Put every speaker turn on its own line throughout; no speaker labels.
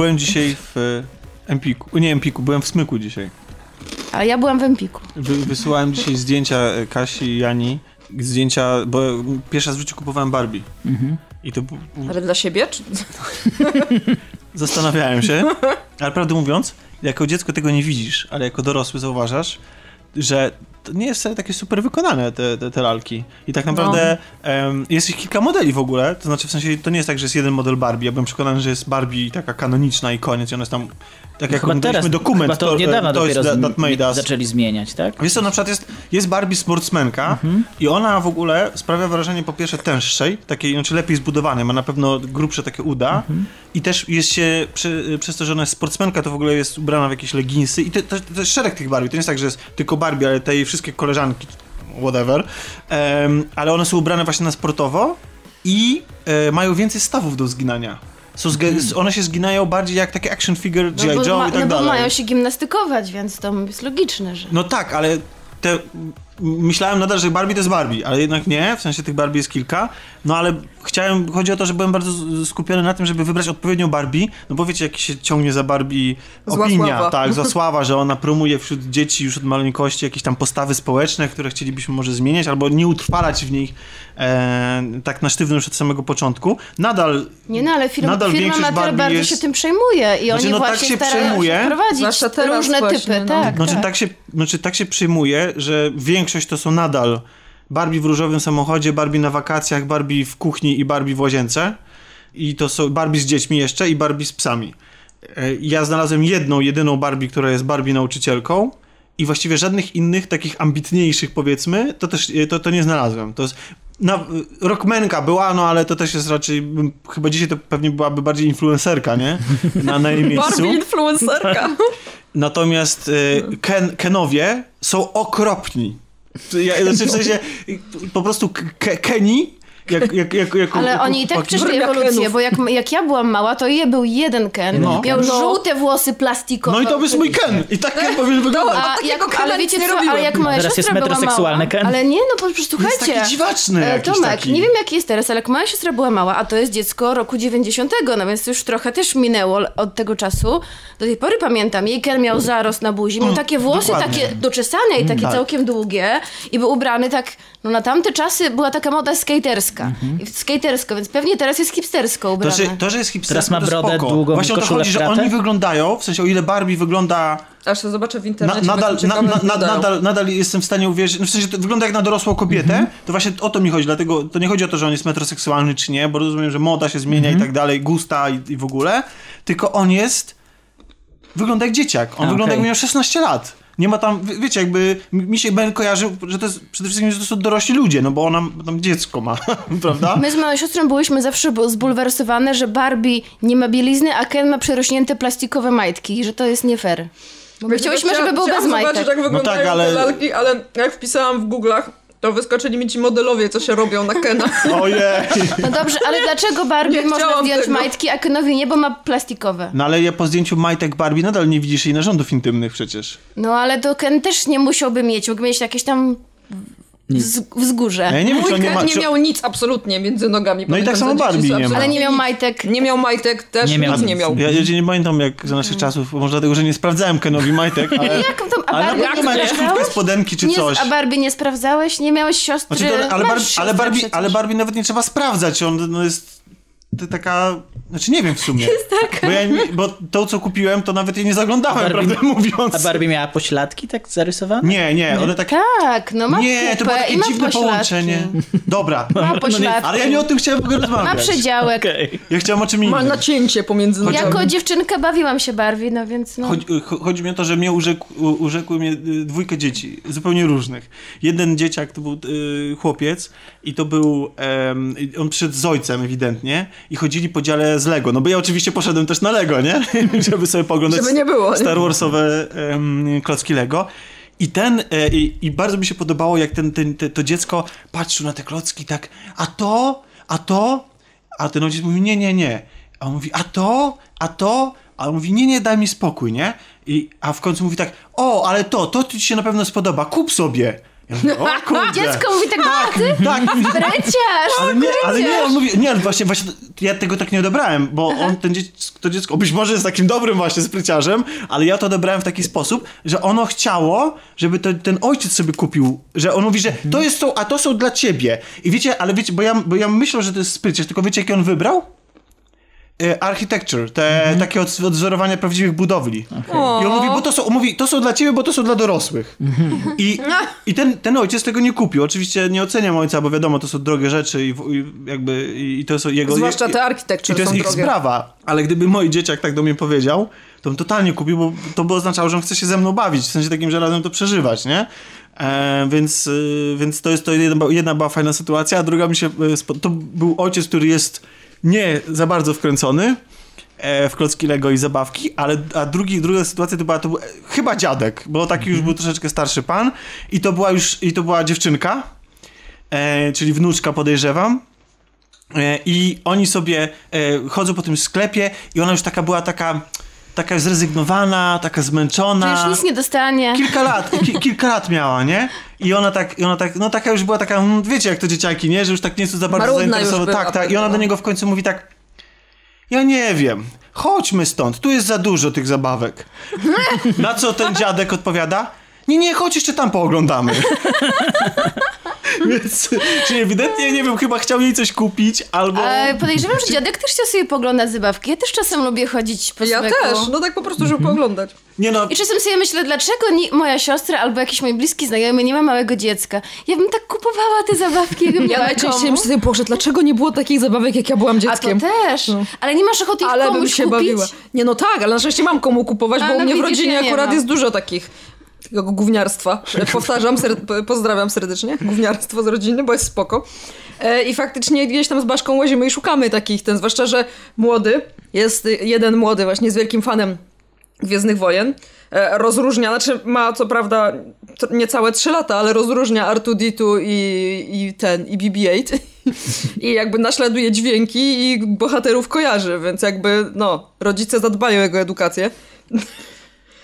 Byłem dzisiaj w Empiku, nie Empiku, byłem w Smyku dzisiaj.
Ale ja byłam w Empiku.
Wy, wysyłałem dzisiaj zdjęcia e, Kasi i Jani, zdjęcia, bo pierwszy raz w życiu kupowałem Barbie.
Mhm.
I to
Ale dla siebie? Czy...
zastanawiałem się, ale prawdę mówiąc, jako dziecko tego nie widzisz, ale jako dorosły zauważasz, że nie jest wcale takie super wykonane, te, te, te lalki. I tak naprawdę em, jest ich kilka modeli w ogóle, to znaczy w sensie to nie jest tak, że jest jeden model Barbie. Ja byłem przekonany, że jest Barbie taka kanoniczna i koniec i ona jest tam, tak jak
chyba teraz,
oglądaliśmy dokument,
to od niedawna
to
dopiero
that, made us.
zaczęli zmieniać, tak?
Wiesz co, na przykład jest, jest Barbie sportsmenka
Mhm.
i ona w ogóle sprawia wrażenie po pierwsze tęższej, takiej, znaczy lepiej zbudowanej, ma na pewno grubsze takie uda
Mhm.
i też jest się, przy, przez to, że ona jest sportsmenka, to w ogóle jest ubrana w jakieś leginsy i to, to, to jest szereg tych Barbie, to nie jest tak, że jest tylko Barbie, ale te jej wszystkie koleżanki, whatever, em, ale one są ubrane właśnie na sportowo i e, mają więcej stawów do zginania. Są zge-
Mhm.
One się zginają bardziej jak takie action figure, G.I.
No bo,
Joe
ma,
i tak
no bo
dalej.
mają się gimnastykować, więc to jest logiczne, że...
No tak, ale te, myślałem nadal, że Barbie to jest Barbie, ale jednak nie, w sensie tych Barbie jest kilka. No ale chciałem, chodzi o to, że byłem bardzo skupiony na tym, żeby wybrać odpowiednią Barbie, no bo wiecie, jak się ciągnie za Barbie
Zła
opinia,
sława.
tak, za sława, że ona promuje wśród dzieci już od maleńkości jakieś tam postawy społeczne, które chcielibyśmy może zmieniać, albo nie utrwalać w nich e, tak na sztywno już od samego początku. Nadal
Nie no, ale firma,
Nadal
firma
Barbie
bardzo
jest-
się tym przejmuje i
Znaczy,
oni
no tak
właśnie
się przejmuje.
się
Zwłaszcza teraz
różne
właśnie,
typy,
no.
tak.
Znaczy
tak.
tak. się, znaczy tak się przyjmuje, że większość to są nadal Barbie w różowym samochodzie, Barbie na wakacjach, Barbie w kuchni i Barbie w łazience. I to są Barbie z dziećmi jeszcze i Barbie z psami. E, Ja znalazłem jedną, jedyną Barbie, która jest Barbie nauczycielką i właściwie żadnych innych takich ambitniejszych powiedzmy, to też e, to, to nie znalazłem. To jest na, rockmenka była, no ale to też jest raczej, chyba dzisiaj to pewnie byłaby bardziej influencerka, nie? Na, na jej miejscu.
Barbie influencerka.
Natomiast y, Ken, Kenowie są okropni. Ja, znaczy w sensie po prostu Ke- Kenny jak, jak, jak, jako,
Ale
jako
oni i tak przeszli ewolucję, bo jak, jak ja byłam mała, to je był jeden Ken,
No.
miał
No.
żółte włosy plastikowe.
No i to jest mój Ken. I tak Ken powinien wyglądać.
A
takiego
jak,
Kena
ale wiecie
nie
co,
robiłem.
ale jak moja
Teraz
siostra
jest
była mała,
Ken.
ale nie, no po prostu
Jest
słuchajcie.
taki dziwaczny
e, Tomek,
taki.
nie wiem jaki jest teraz, ale jak moja siostra była mała, a to jest dziecko roku 90, no więc już trochę też minęło od tego czasu. Do tej pory pamiętam, jej Ken miał zarost na buzi, miał takie włosy
dokładnie.
takie doczesane i takie
tak.
całkiem długie i był ubrany tak, no na tamte czasy była taka moda skaterska. I Skatersko, więc pewnie teraz jest hipstersko
To,
ubrany.
że, to, że jest hipster,
Teraz ma
to
brodę,
spoko.
długą
Właśnie o to chodzi, że oni wyglądają, w sensie o ile Barbie wygląda
Aż to zobaczę w
Na,
internecie.
nadal,
jestem
na,
ciekawa,
na,
jak
na, nadal, nadal jestem w stanie uwierzyć, no w sensie to wygląda jak na dorosłą kobietę,
Mhm.
to właśnie o to mi chodzi, dlatego to nie chodzi o to, że on jest metroseksualny czy nie, bo rozumiem, że moda się zmienia
Mhm.
i tak dalej, gusta i, i w ogóle, tylko on jest, wygląda jak dzieciak, on
A,
wygląda jakby miał 16 lat. Nie ma tam, wie- wiecie, jakby mi się Ben kojarzy, że to jest przede wszystkim, że to są dorośli ludzie, no bo ona tam dziecko ma, prawda?
My z moją siostrą byłyśmy zawsze bu- zbulwersowane, że Barbie nie ma bielizny, a Ken ma przerośnięte plastikowe majtki i że to jest nie fair. Bo my
Wiecie,
chciałyśmy, żeby był bez majtek.
zobaczyć, jak wyglądają
tak, ale-
te lalki, ale jak wpisałam w Google'ach, to wyskoczyli mi ci modelowie, co się robią na Kena.
Ojej!
No dobrze, ale dlaczego Barbie
Nie
można zdjąć
tego.
majtki, a Kenowi nie, bo ma plastikowe?
No ale ja po zdjęciu majtek Barbie nadal nie widzisz jej narządów intymnych przecież.
No ale to Ken też nie musiałby mieć, mógł mieć jakieś tam wz- wzgórze.
Ja nie wiem,
Mój
czy on nie
Ken
ma...
nie
czy-
miał nic absolutnie między nogami.
No i tak samo Barbie nie ma.
Ale nie miał majtek.
Nie miał majtek, też
Nie miał
nic nie miał.
Ja, ja nie pamiętam jak za naszych czasów, może dlatego, że nie sprawdzałem Kenowi majtek, ale...
Jak to, a
Ale na
Barbie
pewno
nie
ma jakieś krótkie spodenki czy
Nie,
coś.
a Barbie nie sprawdzałeś? Nie miałeś siostry?
Znaczy, to, ale, Barbie,
siostrę
ale, Barbie, ale Barbie nawet nie trzeba sprawdzać, on no, jest taka... Znaczy nie wiem w sumie. Jest taka. Bo, ja, nie- bo to, co kupiłem, to nawet jej nie zaglądałem,
Barbie-
prawdę mówiąc.
A Barbie miała pośladki tak zarysowane?
Nie, nie, one tak...
Tak, no ma
Nie, to było takie
i ma
dziwne
pośladki.
połączenie. Dobra.
Ma pośladki.
Ale ja nie o tym chciałem w ogóle
Ma
rozmawiać.
przedziałek.
Okej.
Ja chciałem o czym
Ma
innym.
nacięcie pomiędzy nogami.
Jako dziewczynka bawiłam się Barbie, no więc no.
Chodzi, cho- chodzi mi o to, że mnie urzekł, urzekły mnie y, dwójkę dzieci, zupełnie różnych. Jeden dzieciak to był y, chłopiec i to był, i on przyszedł z ojcem ewidentnie i chodzili po dziale z Lego. No bo ja oczywiście poszedłem też na Lego, nie? Żeby sobie poglądać
Żeby nie było?
Star Warsowe em, klocki Lego. I ten, e, i, i bardzo mi się podobało, jak ten, ten, te, to dziecko patrzył na te klocki tak, a to, a to, a ten ojciec mówi, nie, nie, nie. A on mówi, a to, a to, a on mówi, nie, nie, daj mi spokój, nie? I, a w końcu mówi tak, o, ale to, to ci się na pewno spodoba, kup sobie. Ja mówię, o kurde.
Dziecko mówi tak, a ty
Tak,
breciarz!
ale nie, ale nie, on mówi, nie, właśnie, właśnie ja tego tak nie odebrałem, bo on, ten dziecko, to dziecko, być może jest takim dobrym właśnie spryciarzem, ale ja to odebrałem w taki sposób, że ono chciało, żeby to, ten ojciec sobie kupił, że on mówi, że to jest to, a to są dla ciebie. I wiecie, ale wiecie, bo ja, bo ja myślę, że to jest spryciarz, tylko wiecie, jaki on wybrał? E, Architecture, te takie od, odzorowania prawdziwych budowli. I on mówi, bo to są, mówi, to są dla ciebie, bo to są dla dorosłych. I, i ten, ten ojciec tego nie kupił. Oczywiście nie oceniam ojca, bo wiadomo, to są drogie rzeczy i, i jakby i to są jego...
Zwłaszcza
i-
te
I
architecture
to jest
są
ich
drogie.
sprawa. Ale gdyby mój dzieciak tak do mnie powiedział, to bym totalnie kupił, bo to by oznaczało, że on chce się ze mną bawić, w sensie takim, że razem to przeżywać, nie? E, więc, y, więc to jest to jedna, jedna była fajna sytuacja, a druga mi się... y, To był ojciec, który jest nie za bardzo wkręcony e, w klocki Lego i zabawki, ale a drugi, druga sytuacja to była to był, e, chyba dziadek, bo taki już był troszeczkę starszy pan i to była już, i to była dziewczynka, e, czyli wnuczka podejrzewam. E, I oni sobie e, chodzą po tym sklepie i ona już taka była taka, taka zrezygnowana, taka zmęczona.
już nic nie dostanie.
Kilka lat, ki, kilka lat miała, nie? I ona tak, i ona tak, no taka już była taka, mm, wiecie jak to dzieciaki, nie? Że już tak nie są za bardzo zainteresowane. Tak, tak. I ona do
pewno.
niego w końcu mówi tak, ja nie wiem, chodźmy stąd, tu jest za dużo tych zabawek. Na co ten dziadek odpowiada? Nie, nie, chodź jeszcze tam pooglądamy. Więc, czyli ewidentnie, nie wiem, chyba chciał jej coś kupić, albo...
A podejrzewam, że dziadek też chciał sobie poglądać zabawki. Ja też czasem lubię chodzić po
Ja
smyku.
też, no tak po prostu, żeby pooglądać.
Nie no,
I czasem sobie myślę, dlaczego ni- moja siostra albo jakiś mój bliski znajomy nie ma małego dziecka. Ja bym tak kupowała te zabawki, jakbym
Ja
miała
najczęściej
komu.
myślę sobie, Boże, dlaczego nie było takich zabawek, jak ja byłam
A to
dzieckiem?
też. Ale nie masz ochoty ich
Ale bym
komuś
się
kupić?
bawiła. Nie no tak, ale na szczęście mam komu kupować,
A,
bo
no
u mnie w
widzisz,
rodzinie
ja nie
akurat
mam.
jest dużo takich takiego gówniarstwa. Powtarzam, ser- p- pozdrawiam serdecznie. Gówniarstwo z rodziny, bo jest spoko. E, I faktycznie gdzieś tam z Baszką łazimy i szukamy takich, ten, zwłaszcza, że młody, jest jeden młody właśnie z wielkim fanem Gwiezdnych Wojen. E, Rozróżnia, znaczy ma co prawda niecałe 3 lata, ale rozróżnia R2D2 i, i ten, i BB-8. I jakby naśladuje dźwięki i bohaterów kojarzy, więc jakby, no, rodzice zadbają o jego edukację.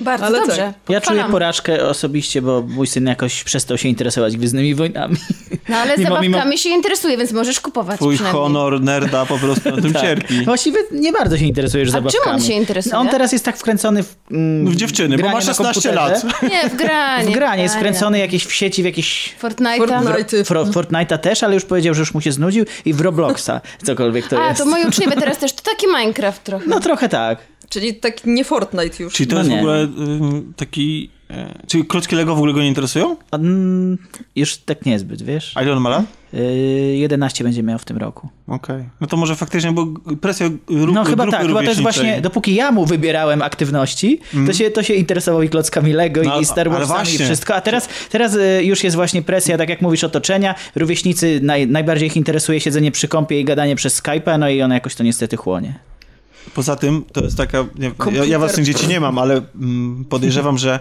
Bardzo
Ale
dobrze.
tak.
Ja czuję porażkę osobiście, bo mój syn jakoś przestał się interesować Gwiezdnymi Wojnami.
No ale
Mimo-
zabawkami
mimo-
się interesuje, więc możesz kupować
twój honor nerda po prostu na tym
Tak.
cierpi.
Właściwie nie bardzo się interesuje już
A czym
zabawkami.
on się interesuje?
On teraz jest tak wkręcony w, mm,
W dziewczyny, bo ma
na
16
komputerze.
lat.
Nie, w granie.
W granie, jest wkręcony jakieś w sieci, w jakieś...
Fortnite'a.
Fortnite.
Fortnite'a też, ale już powiedział, że już mu się znudził i w Robloxa, cokolwiek to
A,
jest.
to moi uczniowie teraz też. To taki Minecraft trochę.
No trochę tak.
Czyli tak nie Fortnite już.
Czyli to
No
jest
nie.
w ogóle taki... E, czyli klocki Lego w ogóle go nie interesują?
On już tak niezbyt, wiesz?
A ile on ma lat?
Yy, 11 będzie miał w tym roku.
Okej. No to może faktycznie, bo presja grupy,
No chyba
grupy
tak, chyba to jest
rówieśniczej.
właśnie, dopóki ja mu wybierałem aktywności, to, się, to się interesował i klockami Lego
Mhm. No,
i Star Warsami i
właśnie.
wszystko, a teraz, teraz y, już jest właśnie presja, tak jak mówisz, otoczenia, rówieśnicy, naj, najbardziej ich interesuje siedzenie przy kąpie i gadanie przez Skype'a, no i on jakoś to niestety chłonie.
Poza tym, to jest taka... Ja, ja własnych dzieci nie mam, ale mm, podejrzewam, że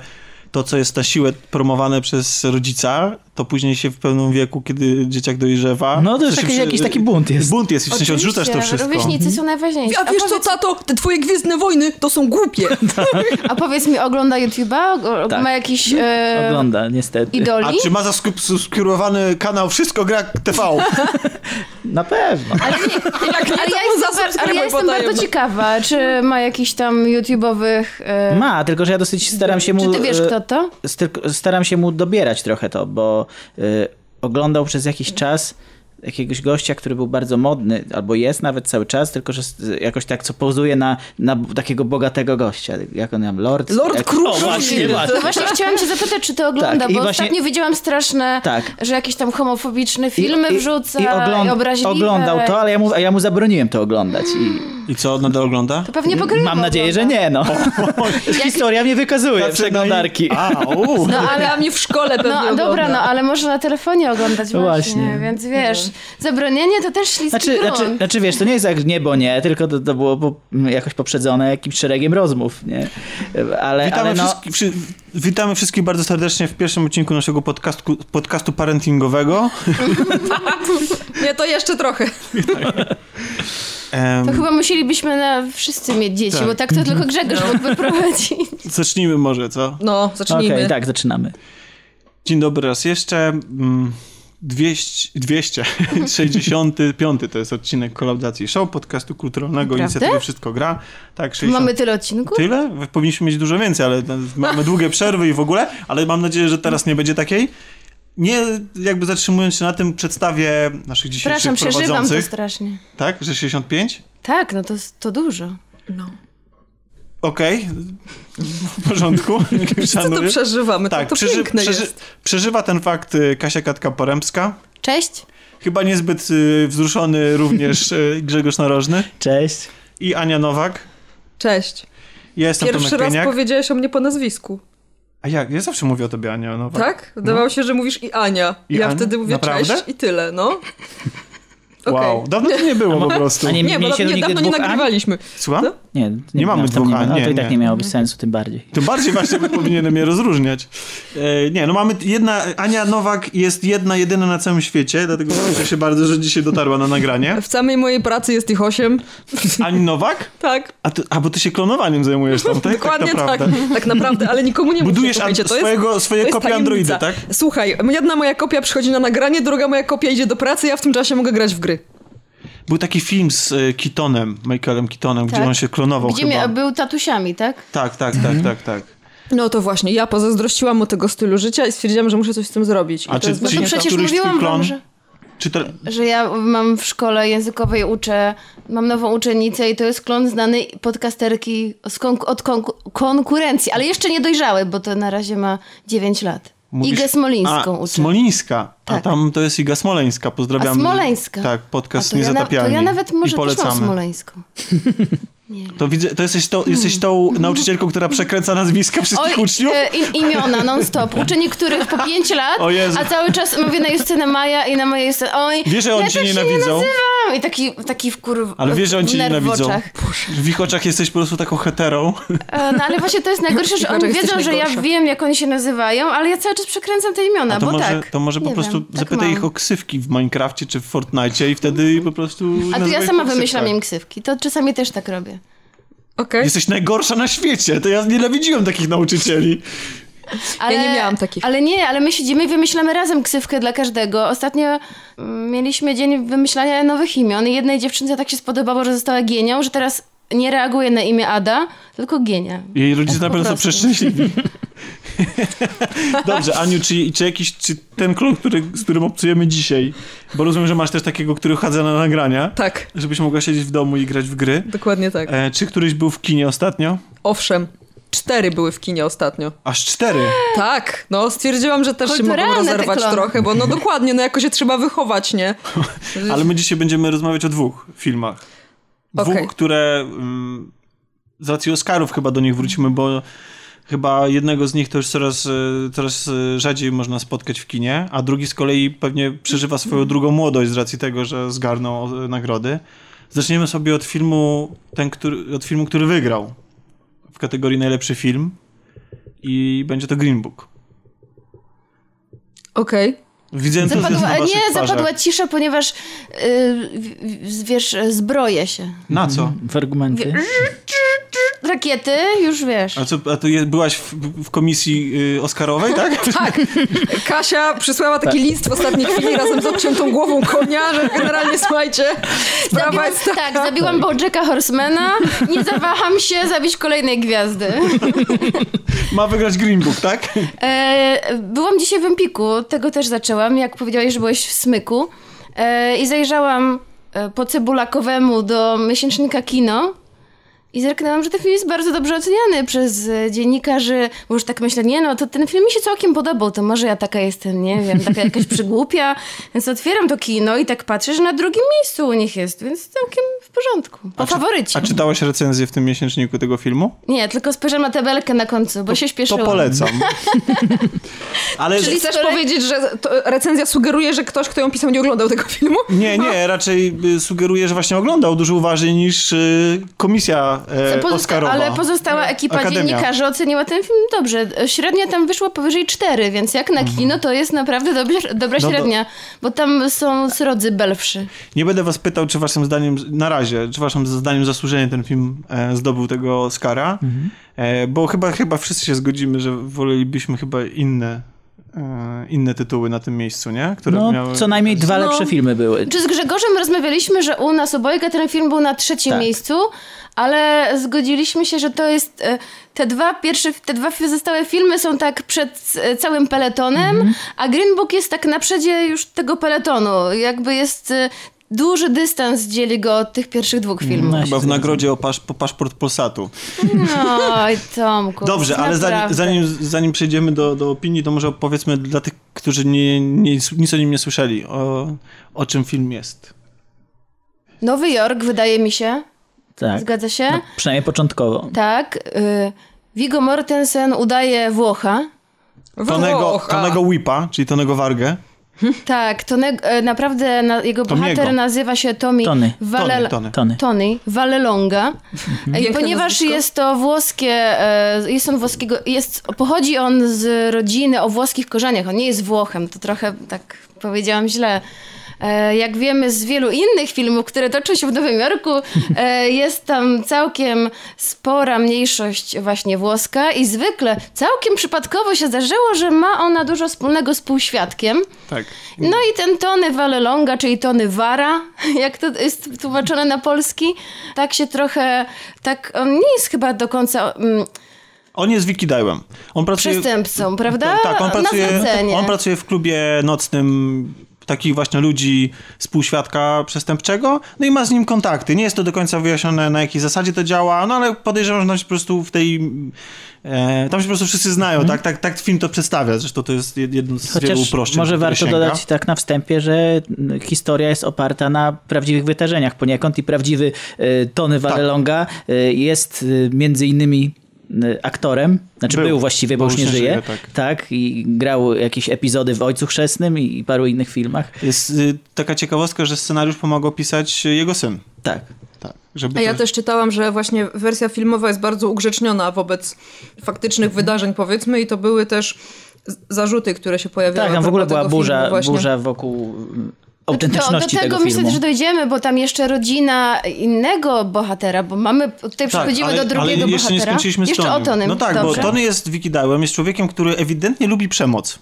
to, co jest na siłę promowane przez rodzica, to później się w pełnym wieku, kiedy dzieciak dojrzewa...
No to
sensie
taki- jakiś taki bunt jest.
Bunt jest i w sensie odrzucasz to wszystko.
Rówieśnicy są najważniejsi.
A wiesz co, tato? Te twoje Gwiezdne Wojny to są głupie.
a powiedz mi, ogląda YouTube'a?
Tak.
Ma jakiś e,
Ogląda, niestety.
idoli?
A czy ma zasubskrybowany kanał Wszystko Gra TV?
Na pewno.
Ale, nie,
Jak nie,
ale ja jestem, ale ja jestem bardzo ciekawa, czy ma jakiś tam YouTube'owych... E,
Ma, tylko że ja dosyć staram się mu...
czy ty wiesz,
e,
kto to?
Staram się mu dobierać trochę to, bo y, oglądał przez jakiś czas jakiegoś gościa, który był bardzo modny, albo jest nawet cały czas, tylko że jakoś tak, co pozuje na, na takiego bogatego gościa. Jak on tam, Lord?
Lord
jak... O, właśnie,
No
właśnie.
właśnie chciałam cię zapytać, czy to ogląda,
Tak, i
bo
właśnie-
ostatnio widziałam straszne,
Tak.
że jakieś tam homofobiczne filmy
I- i-
wrzuca
i
i,
ogląd-
obraźliwe.
Oglądał to, ale ja mu, a ja mu zabroniłem to oglądać. I
I co, nadal ogląda?
To pewnie pokrywa
mam nadzieję, że nie, no. Historia mnie wykazuje,
Tacy
przeglądarki.
A, u.
No ale...
A mnie w szkole pewnie
No
ogląda.
dobra, no ale można na telefonie oglądać
No
właśnie,
właśnie.
więc wiesz, zabronienie to też śliski
Znaczy,
grunt.
znaczy, znaczy wiesz, to nie jest jak nie, bo nie, tylko to, to było po, jakoś poprzedzone jakimś szeregiem rozmów, nie? Ale,
Witamy,
ale no,
wszystkich, wszy, witamy wszystkich bardzo serdecznie w pierwszym odcinku naszego podcastu, podcastu parentingowego.
Nie, to jeszcze trochę.
To chyba musielibyśmy na wszyscy mieć dzieci,
Tak.
bo tak to tylko Grzegorz mógłby prowadzić.
Zacznijmy może, co?
No, zacznijmy.
tak, zaczynamy.
Dzień dobry raz jeszcze. Mm, 200, 265 to jest odcinek Kolaudacji Show, podcastu kulturalnego
Naprawdę?
inicjatywy Wszystko Gra. Tak, 60...
Mamy tyle odcinków?
Tyle? Powinniśmy mieć dużo więcej, ale mamy długie przerwy i w ogóle, ale mam nadzieję, że teraz nie będzie takiej. Nie jakby zatrzymując się na tym, przedstawię naszych dzisiejszych
Przepraszam, przeżywam to strasznie.
Tak? Że 65?
Tak, no to, to dużo.
No.
Okej, w porządku.
Co to przeżywamy?
Tak,
to, to
przeży-
piękne
przeży-
jest.
przeżywa ten fakt y, Kasia Katka-Poremska.
Cześć.
Chyba niezbyt y, wzruszony również y, Grzegorz Narożny
Cześć.
i Ania Nowak.
Cześć.
Ja jestem
Pierwszy
Tomek
raz
Pieniak.
powiedziałeś o mnie po nazwisku.
A jak? Ja zawsze mówię o tobie Ania Nowak.
Tak? Wydawało się, że mówisz i Ania.
I
ja
Ania?
wtedy mówię
Naprawdę?
cześć i tyle, no.
Wow, dawno to nie było po prostu.
A nie,
Nie, bo
mieliście
nie,
nigdy
dawno nie nagrywaliśmy.
Słucham?
Co?
Nie, nie,
Nie mamy dwóch
nie No
nie,
to i tak
nie.
nie miałoby sensu, tym bardziej.
Tym bardziej właśnie powinienem je rozróżniać. E, nie, no mamy jedna, Ania Nowak jest jedna, jedyna na całym świecie, dlatego cieszę się bardzo, że dzisiaj dotarła na nagranie.
W samej mojej pracy jest ich osiem.
Ani Nowak?
Tak.
A, ty, a bo ty się klonowaniem zajmujesz tam, tak?
Dokładnie
tak.
tak.
naprawdę.
Tak naprawdę, ale nikomu nie
Budujesz an-
to jest,
swojego, swoje
to jest
kopie
tajemnica.
Androida, tak?
Słuchaj, jedna moja kopia przychodzi na nagranie, druga moja kopia idzie do pracy, ja w tym czasie mogę grać w gry.
Był taki film z e, Keatonem, Michaelem Keatonem, gdzie
Tak.
on się klonował
Gdzie
chyba.
był tatusiami, tak?
Tak, tak, tak, tak, tak.
No to właśnie, ja pozazdrościłam mu tego stylu życia i stwierdziłam, że muszę coś z tym zrobić. I
A
to
czy-
jest
No przecież mówiłam
klon?
wam, że,
Czy to...
że ja mam w szkole językowej uczę, mam nową uczennicę i to jest klon znany podcasterki z konku- od konku- konkurencji, ale jeszcze nie dojrzały, bo to na razie ma 9 lat.
Mówisz-
Igę Smolińską
A,
uczę.
Smolińska. A
Tak.
tam to jest Iga Smoleńska. Pozdrawiam.
A Smoleńska?
Tak,
A
podcast
to ja, na,
Niezatapialni.
to ja nawet
I
może też mam
polecamy.
Smoleńską.
To widzę, to jesteś, tą, jesteś tą nauczycielką, która przekręca nazwiska wszystkich uczniów?
e, im, imiona non-stop. Uczę niektórych po 5 lat, a cały czas mówię na Justynę Maja i na mojej Justynę. Oj,
Wiesz, że oni
ja
cię
się
nienawidzą?
nie nazywam. I taki, taki wkur...
Ale wiesz, że oni cię nienawidzą. W ich oczach jesteś po prostu taką heterą.
E, No ale właśnie to jest najgorsze, że oni wiedzą, że ja wiem, jak oni się nazywają, ale ja cały czas przekręcam te imiona,
A to
bo
może,
tak.
to może po
Nie
prostu
wiem, tak
zapytaj
mam.
ich o ksywki w Minecrafcie czy w Fortnite i wtedy po prostu
A to ja sama wymyślam im ksywki. To czasami też tak robię.
Okej.
Jesteś najgorsza na świecie. To ja nienawidziłem takich nauczycieli.
Ale,
nie miałam takich.
Ale nie, ale my siedzimy i wymyślamy razem ksywkę dla każdego. Ostatnio mm, mieliśmy dzień wymyślania nowych imion i jednej dziewczynce tak się spodobało, że została Gienią, że teraz nie reaguje na imię Ada, tylko Gienia.
Jej rodzice na
po
pewno są
prostu.
przeszczęśliwi. Dobrze, Aniu, czy, czy jakiś, czy ten klon, który, z którym obcujemy dzisiaj, bo rozumiem, że masz też takiego, który chadza na nagrania,
Tak,
żebyś mogła siedzieć w domu i grać w gry.
dokładnie tak.
E, czy któryś był w kinie ostatnio?
Owszem, cztery były w kinie ostatnio.
Aż cztery.
Tak, no stwierdziłam, że też się mogą rozerwać trochę, bo no dokładnie, no jakoś się trzeba wychować, nie?
Ale my dzisiaj będziemy rozmawiać o dwóch filmach. Dwóch,
Okej.
które mm, z racji Oscarów chyba do nich wrócimy, bo chyba jednego z nich to już coraz, e, coraz e, rzadziej można spotkać w kinie, a drugi z kolei pewnie przeżywa swoją drugą młodość z racji tego, że zgarnął e, nagrody. Zaczniemy sobie od filmu, ten, który, od filmu, który wygrał w kategorii najlepszy film i będzie to Green Book.
Okej.
Widzę entuzjazm na
Zapadła,
waszych
nie,
twarzach.
zapadła cisza, ponieważ yy, w- w- wiesz, zbroję się.
Na co?
W argumenty.
Rakiety, już wiesz.
A co, a to je, byłaś w, w komisji y, Oscarowej, tak?
Tak. Kasia przysłała taki list w ostatniej chwili razem z obciętą głową konia, że generalnie słuchajcie, sprawa
Zabiłam,
jest taka.
tak, zabiłam Bojacka Horsemana, nie zawaham się zabić kolejnej gwiazdy.
Ma wygrać Green Book, tak?
E, byłam dzisiaj w Empiku, tego też zaczęłam, jak powiedziałeś, że byłeś w Smyku. E, I zajrzałam e, po cebulakowemu do miesięcznika Kino i zerknęłam, że ten film jest bardzo dobrze oceniany przez e, dziennikarzy, bo już tak myślę, nie no, to ten film mi się całkiem podobał, to może ja taka jestem, nie wiem, taka jakaś przygłupia, więc otwieram to kino i tak patrzę, że na drugim miejscu u nich jest, więc całkiem w porządku, po faworycie.
A czytałaś recenzję w tym miesięczniku tego filmu?
Nie, tylko spojrzałam na tabelkę na końcu, bo się
To
śpieszyłam.
polecam. Ale
Czyli chcesz powiedzieć, że to recenzja sugeruje, że ktoś, kto ją pisał, nie oglądał tego filmu?
nie, nie, raczej y, sugeruję, że właśnie oglądał dużo uważniej niż y, komisja e,
Pozosta-
Oscarowa.
ale pozostała ekipa
Akademia.
dziennikarzy oceniła ten film dobrze. Średnia tam wyszła powyżej 4, więc jak na kino to jest naprawdę dobra, dobra
No
średnia, bo tam są srodzy belwszy.
Nie będę was pytał, czy waszym zdaniem, na razie, czy waszym zdaniem zasłużenie ten film e, zdobył tego Oscara, e, bo chyba, chyba wszyscy się zgodzimy, że wolelibyśmy chyba inne inne tytuły na tym miejscu, nie? Które
No,
miały...
co najmniej dwa
No.
lepsze filmy były.
Czy z Grzegorzem rozmawialiśmy, że u nas obojga ten film był na trzecim
Tak.
miejscu, ale zgodziliśmy się, że to jest e, te dwa pierwsze, te dwa pozostałe filmy są tak przed e, całym peletonem,
Mhm.
a Green Book jest tak na przedzie już tego peletonu. Jakby jest e, duży dystans dzieli go od tych pierwszych dwóch filmów.
No,
Chyba w nagrodzie o pasz, po paszport Polsatu.
Oj, Tomku.
Dobrze, ale zanim, zanim, zanim przejdziemy do, do opinii, to może opowiedzmy dla tych, którzy nie, nie, nic o nim nie słyszeli, o, o czym film jest.
Nowy Jork, wydaje mi się.
Tak.
Zgadza się?
No, przynajmniej początkowo.
Tak. Y, Viggo Mortensen udaje Włocha.
Tonego,
Włocha.
Tonego Whipa, czyli Tonego Wargę.
Tak, Tone, e, naprawdę na, jego
Tomiego.
bohater nazywa się Tommy
Tony.
Valel-
Tony, Tony.
Tony.
Tony Vallelonga. I
Piękne
ponieważ
nazwisko.
jest to włoskie, e, jest on włoskiego, jest, pochodzi on z rodziny o włoskich korzeniach, on nie jest Włochem, to trochę tak powiedziałam źle. E, Jak wiemy z wielu innych filmów, które toczą się w Nowym Jorku, e, jest tam całkiem spora mniejszość właśnie włoska i zwykle całkiem przypadkowo się zdarzyło, że ma ona dużo wspólnego z półświadkiem.
Tak.
No i ten Tony Vallelonga, czyli Tony Vara, jak to jest tłumaczone na polski, tak się trochę, tak, on nie jest chyba do końca mm,
On jest Vicky Dajłem. On pracuje...
przestępcą, prawda?
Tak, tak, on pracuje, on pracuje w klubie nocnym takich właśnie ludzi z półświadka przestępczego, no i ma z nim kontakty. Nie jest to do końca wyjaśnione, na jakiej zasadzie to działa, no ale podejrzewam, że tam się po prostu w tej... E, tam się po prostu wszyscy znają, tak, tak, tak film to przedstawia. Zresztą to jest jed- jedno z wielu
Chociaż
uproszczeń.
może warto
sięga.
dodać tak na wstępie, że mm, historia jest oparta na prawdziwych wydarzeniach poniekąd i prawdziwy y, Tony
Tak.
Vallelonga y, jest y, między innymi aktorem, znaczy był,
Był,
właściwie, bo,
bo
już nie żyje,
tak.
tak, i grał jakieś epizody w Ojcu Chrzestnym i, i paru innych filmach.
Jest y, taka ciekawostka, że scenariusz pomagał pisać jego syn.
Tak.
Tak, żeby
A ja
to...
też czytałam, że właśnie wersja filmowa jest bardzo ugrzeczniona wobec faktycznych wydarzeń, powiedzmy, i to były też zarzuty, które się pojawiały.
Tak, tam w ogóle była burza, burza wokół mm,
Do,
autentyczności
do tego
tego
myślę,
filmu.
że dojdziemy, bo tam jeszcze rodzina innego bohatera, bo mamy, tutaj przechodzimy
Tak, ale,
do drugiego
ale jeszcze
bohatera.
nie skończyliśmy z
jeszcze
Tonym.
o Tonym.
No tak,
Dobrze.
bo Tony jest Vicky Dałem, jest człowiekiem, który ewidentnie lubi przemoc.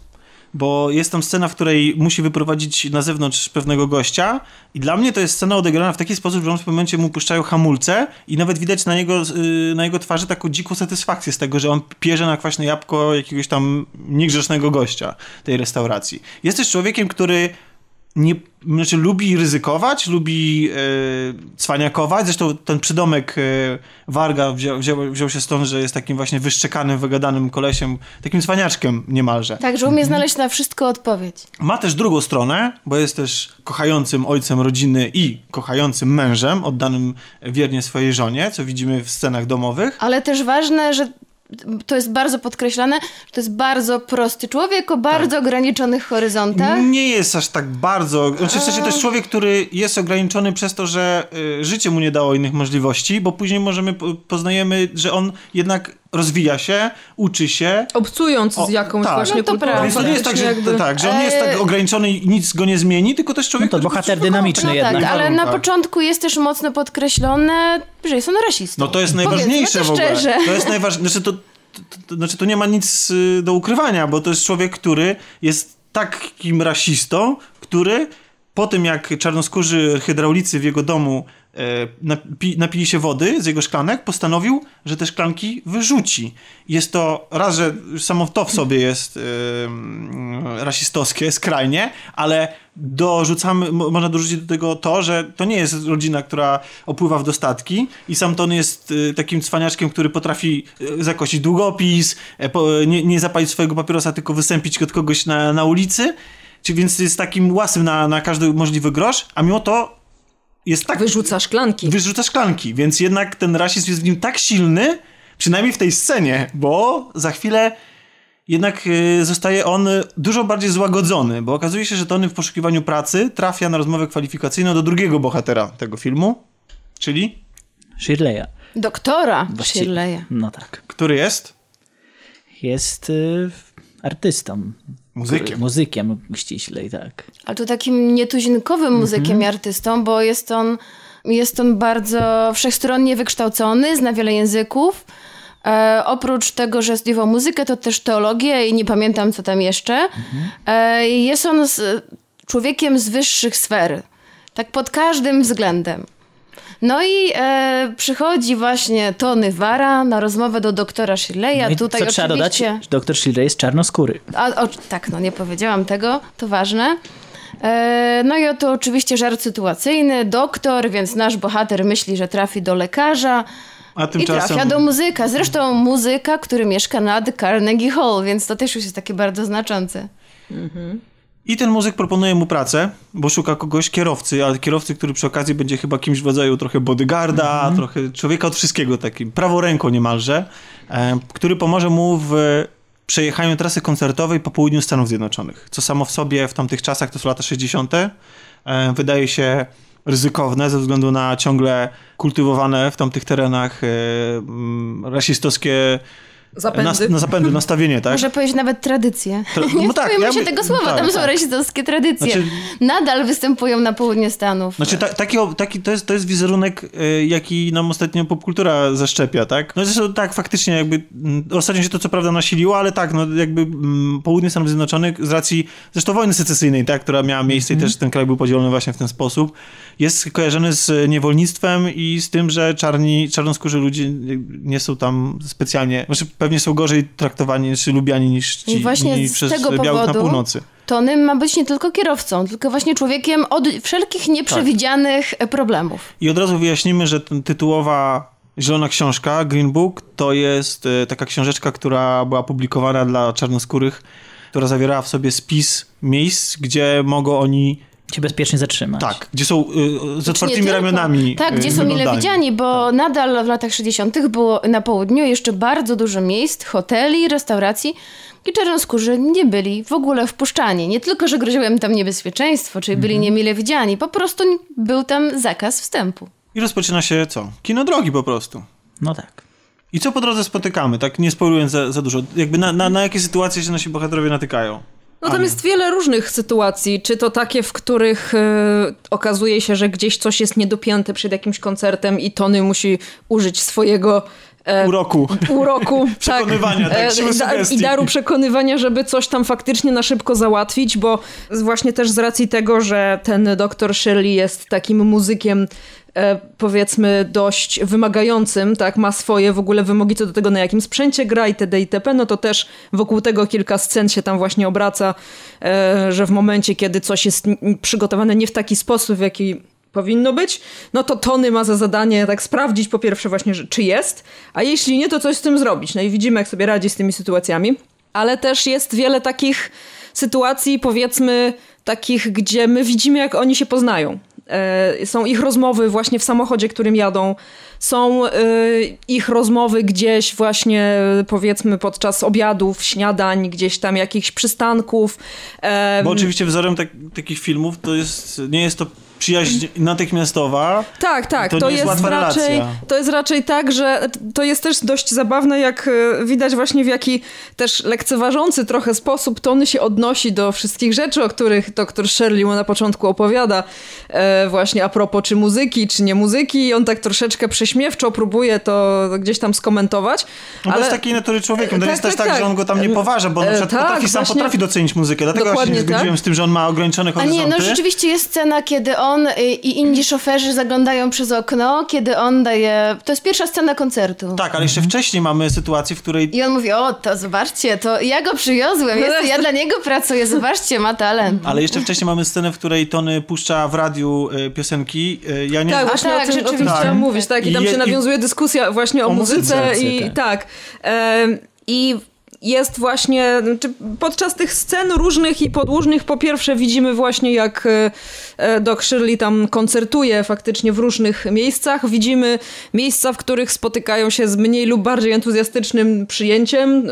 Bo jest tam scena, w której musi wyprowadzić na zewnątrz pewnego gościa i dla mnie to jest scena odegrana w taki sposób, że on w pewnym momencie mu puszczają hamulce i nawet widać na jego, yy, na jego twarzy taką dziką satysfakcję z tego, że on pierze na kwaśne jabłko jakiegoś tam niegrzecznego gościa tej restauracji. Jest też człowiekiem, który nie, znaczy lubi ryzykować, lubi e, cwaniakować. Zresztą ten przydomek e, Warga wziął, wziął, wziął się stąd, że jest takim właśnie wyszczekanym, wygadanym kolesiem, takim cwaniaczkiem niemalże.
Tak, że umie znaleźć na wszystko odpowiedź.
Ma też drugą stronę, bo jest też kochającym ojcem rodziny i kochającym mężem, oddanym wiernie swojej żonie, co widzimy w scenach domowych.
Ale też ważne, że to jest bardzo podkreślane, że to jest bardzo prosty człowiek o
Tak.
bardzo ograniczonych horyzontach.
Nie jest aż tak bardzo. Znaczy, w sensie to jest człowiek, który jest ograniczony przez to, że y, życie mu nie dało innych możliwości, bo później możemy, po- poznajemy, że on jednak rozwija się, uczy się.
Obcując
O,
z jakąś
tak.
właśnie
No to
kulturą.
Więc to nie jest tak, że,
faktycznie
tak, że on nie jest tak
Eee.
ograniczony i nic go nie zmieni, tylko też człowiek,
No to bohater dynamiczny
No
jednak.
tak, ale na
warunkach.
początku jest też mocno podkreślone, że jest on rasistą.
No to jest najważniejsze
to
w ogóle.
szczerze.
To jest najważniejsze. Znaczy to, to, to, znaczy to nie ma nic y, do ukrywania, bo to jest człowiek, który jest takim rasistą, który po tym jak czarnoskórzy hydraulicy w jego domu napi, napili się wody z jego szklanek, postanowił, że te szklanki wyrzuci. Jest to raz, że samo to w sobie jest e, rasistowskie skrajnie, ale dorzucamy, mo- można dorzucić do tego to, że to nie jest rodzina, która opływa w dostatki i sam Tony jest y, takim cwaniaczkiem, który potrafi y, zakosić długopis, e, nie, nie zapalić swojego papierosa, tylko wystąpić od kogoś na, na ulicy, czy więc jest takim łasym na, na każdy możliwy grosz, a mimo to jest tak
Wyrzuca szklanki.
wyrzuca szklanki, więc jednak ten rasizm jest w nim tak silny, przynajmniej w tej scenie, bo za chwilę jednak y, zostaje on dużo bardziej złagodzony, bo okazuje się, że Tony w poszukiwaniu pracy trafia na rozmowę kwalifikacyjną do drugiego bohatera tego filmu, czyli
Shirley'a.
Doktora
Właściwie.
Shirley'a.
No tak.
który jest
Jest y, artystą.
Muzykiem.
Muzykiem ściślej, tak.
Ale to takim nietuzinkowym muzykiem i artystą, bo jest on, jest on bardzo wszechstronnie wykształcony, zna wiele języków. E, oprócz tego, że studiował muzykę, to też teologię i nie pamiętam, co tam jeszcze. E, jest on z, człowiekiem z wyższych sfer. Tak pod każdym względem. No i e, przychodzi właśnie Tony Vara na rozmowę do doktora Shirley'a.
No i
Tutaj
co trzeba dodać?
oczywiście...
Doktor Shirley jest czarnoskóry.
A, o, tak, no nie powiedziałam tego, to ważne. E, no i oto oczywiście żart sytuacyjny, doktor, więc nasz bohater myśli, że trafi do lekarza
A
i
tymczasem...
trafia do muzyka. Zresztą muzyka, który mieszka nad Carnegie Hall, więc to też już jest takie bardzo znaczące.
I ten muzyk proponuje mu pracę, bo szuka kogoś kierowcy, ale kierowcy, który przy okazji będzie chyba kimś w rodzaju trochę bodyguarda, trochę człowieka od wszystkiego, takim praworęką niemalże, e, który pomoże mu w przejechaniu trasy koncertowej po południu Stanów Zjednoczonych, co samo w sobie w tamtych czasach, to są lata 60., e, wydaje się ryzykowne ze względu na ciągle kultywowane w tamtych terenach e, mm, rasistowskie
Zapędy.
nas, na zapędy, nastawienie, tak?
Można powiedzieć nawet tradycje.
Tra-
Nie
no tak,
bójmy
ja
się
by-
tego słowa,
tak,
tam są
tak.
rasistowskie tradycje.
Znaczy-
Nadal występują na południe Stanów.
Znaczy, ta, taki, taki, to, jest, to jest wizerunek, y, jaki nam ostatnio popkultura zaszczepia, tak? No zresztą tak, faktycznie jakby, mm, ostatnio się to co prawda nasiliło, ale tak, no jakby mm, południe Stanów Zjednoczonych z racji zresztą wojny secesyjnej, tak, która miała miejsce i też ten kraj był podzielony właśnie w ten sposób, jest kojarzony z niewolnictwem i z tym, że czarni, czarnoskórzy ludzie nie są tam specjalnie, znaczy pewnie są gorzej traktowani czy lubiani niż ci
I właśnie z
przez
tego
białych na
powodu-
północy.
Tony ma być nie tylko kierowcą, tylko właśnie człowiekiem od wszelkich nieprzewidzianych e, problemów.
I od razu wyjaśnimy, że tytułowa Zielona Książka, Green Book, to jest e, taka książeczka, która była publikowana dla czarnoskórych, która zawierała w sobie spis miejsc, gdzie mogą oni,
Cię bezpiecznie zatrzymać.
tak, gdzie są y, z otwartymi ramionami
Tak,
y,
gdzie są mile widziani, bo nadal w latach 60. było na południu jeszcze bardzo dużo miejsc, hoteli, restauracji, gdzie czarnoskórzy nie byli w ogóle wpuszczani. Nie tylko, że groziło im tam niebezpieczeństwo, czyli byli niemile widziani, po prostu był tam zakaz wstępu.
I rozpoczyna się co? Kino drogi po prostu.
No tak.
I co po drodze spotykamy, tak nie spoilując za, za dużo? Jakby na, na, na jakie sytuacje się nasi bohaterowie natykają?
No tam jest wiele różnych sytuacji, czy to takie, w których e, okazuje się, że gdzieś coś jest niedopięte przed jakimś koncertem i Tony musi użyć swojego e,
Uroku.
uroku,
Przekonywania, tak, siły
da-. I daru przekonywania, żeby coś tam faktycznie na szybko załatwić, bo właśnie też z racji tego, że ten doktor Shirley jest takim muzykiem powiedzmy dość wymagającym, tak, ma swoje w ogóle wymogi co do tego, na jakim sprzęcie gra itd. itp., no to też wokół tego kilka scen się tam właśnie obraca, e, że w momencie, kiedy coś jest przygotowane nie w taki sposób, w jaki powinno być, no to Tony ma za zadanie tak sprawdzić po pierwsze właśnie, czy jest, a jeśli nie, to coś z tym zrobić. No i widzimy, jak sobie radzi z tymi sytuacjami. Ale też jest wiele takich sytuacji, powiedzmy, takich, gdzie my widzimy, jak oni się poznają. E, są ich rozmowy właśnie w samochodzie, którym jadą. Są e, ich rozmowy gdzieś właśnie, powiedzmy, podczas obiadów, śniadań, gdzieś tam jakichś przystanków. E,
Bo oczywiście wzorem tak, takich filmów to jest, nie jest to przyjaźń natychmiastowa,
Tak, tak.
To
To,
nie jest
jest,
łatwa
raczej,
relacja.
to jest raczej tak, że to jest też dość zabawne, jak e, widać właśnie w jaki też lekceważący trochę sposób Tony się odnosi do wszystkich rzeczy, o których doktor Shirley mu na początku opowiada. E, właśnie a propos czy muzyki, czy nie muzyki. I on tak troszeczkę prześmiewczo próbuje to gdzieś tam skomentować.
No
ale
to jest takiej natury człowiekiem. To
Tak,
jest też
tak,
tak,
tak.
że on go tam nie poważa, bo on na
E,
przykład
tak,
potrafi, sam
właśnie.
potrafi docenić muzykę. Dlatego ja się nie
Dokładnie tak.
zgodziłem z tym, że on ma ograniczone
A
horyzonty.
nie, no rzeczywiście jest scena, kiedy on y, i inni szoferzy zaglądają przez okno, kiedy on daje... To jest pierwsza scena koncertu.
Tak, ale jeszcze wcześniej mamy sytuację, w której
I on mówi, o, to zobaczcie, to ja go przywiozłem, jest, ja dla niego pracuję, zobaczcie, ma talent.
ale jeszcze wcześniej mamy scenę, w której Tony puszcza w radiu e, piosenki. E, Ja nie
Tak, właśnie
tak,
o tym, o tym
rzeczywiście.
chciałam mówić, tak, i
I
tam
je-
się
i-
nawiązuje dyskusja właśnie o,
o
muzyce,
muzyce,
i
tak.
tak. Em, I jest właśnie, znaczy podczas tych scen różnych i podłużnych, po pierwsze widzimy właśnie jak e, e, Doc Shirley tam koncertuje faktycznie w różnych miejscach. Widzimy miejsca, w których spotykają się z mniej lub bardziej entuzjastycznym przyjęciem.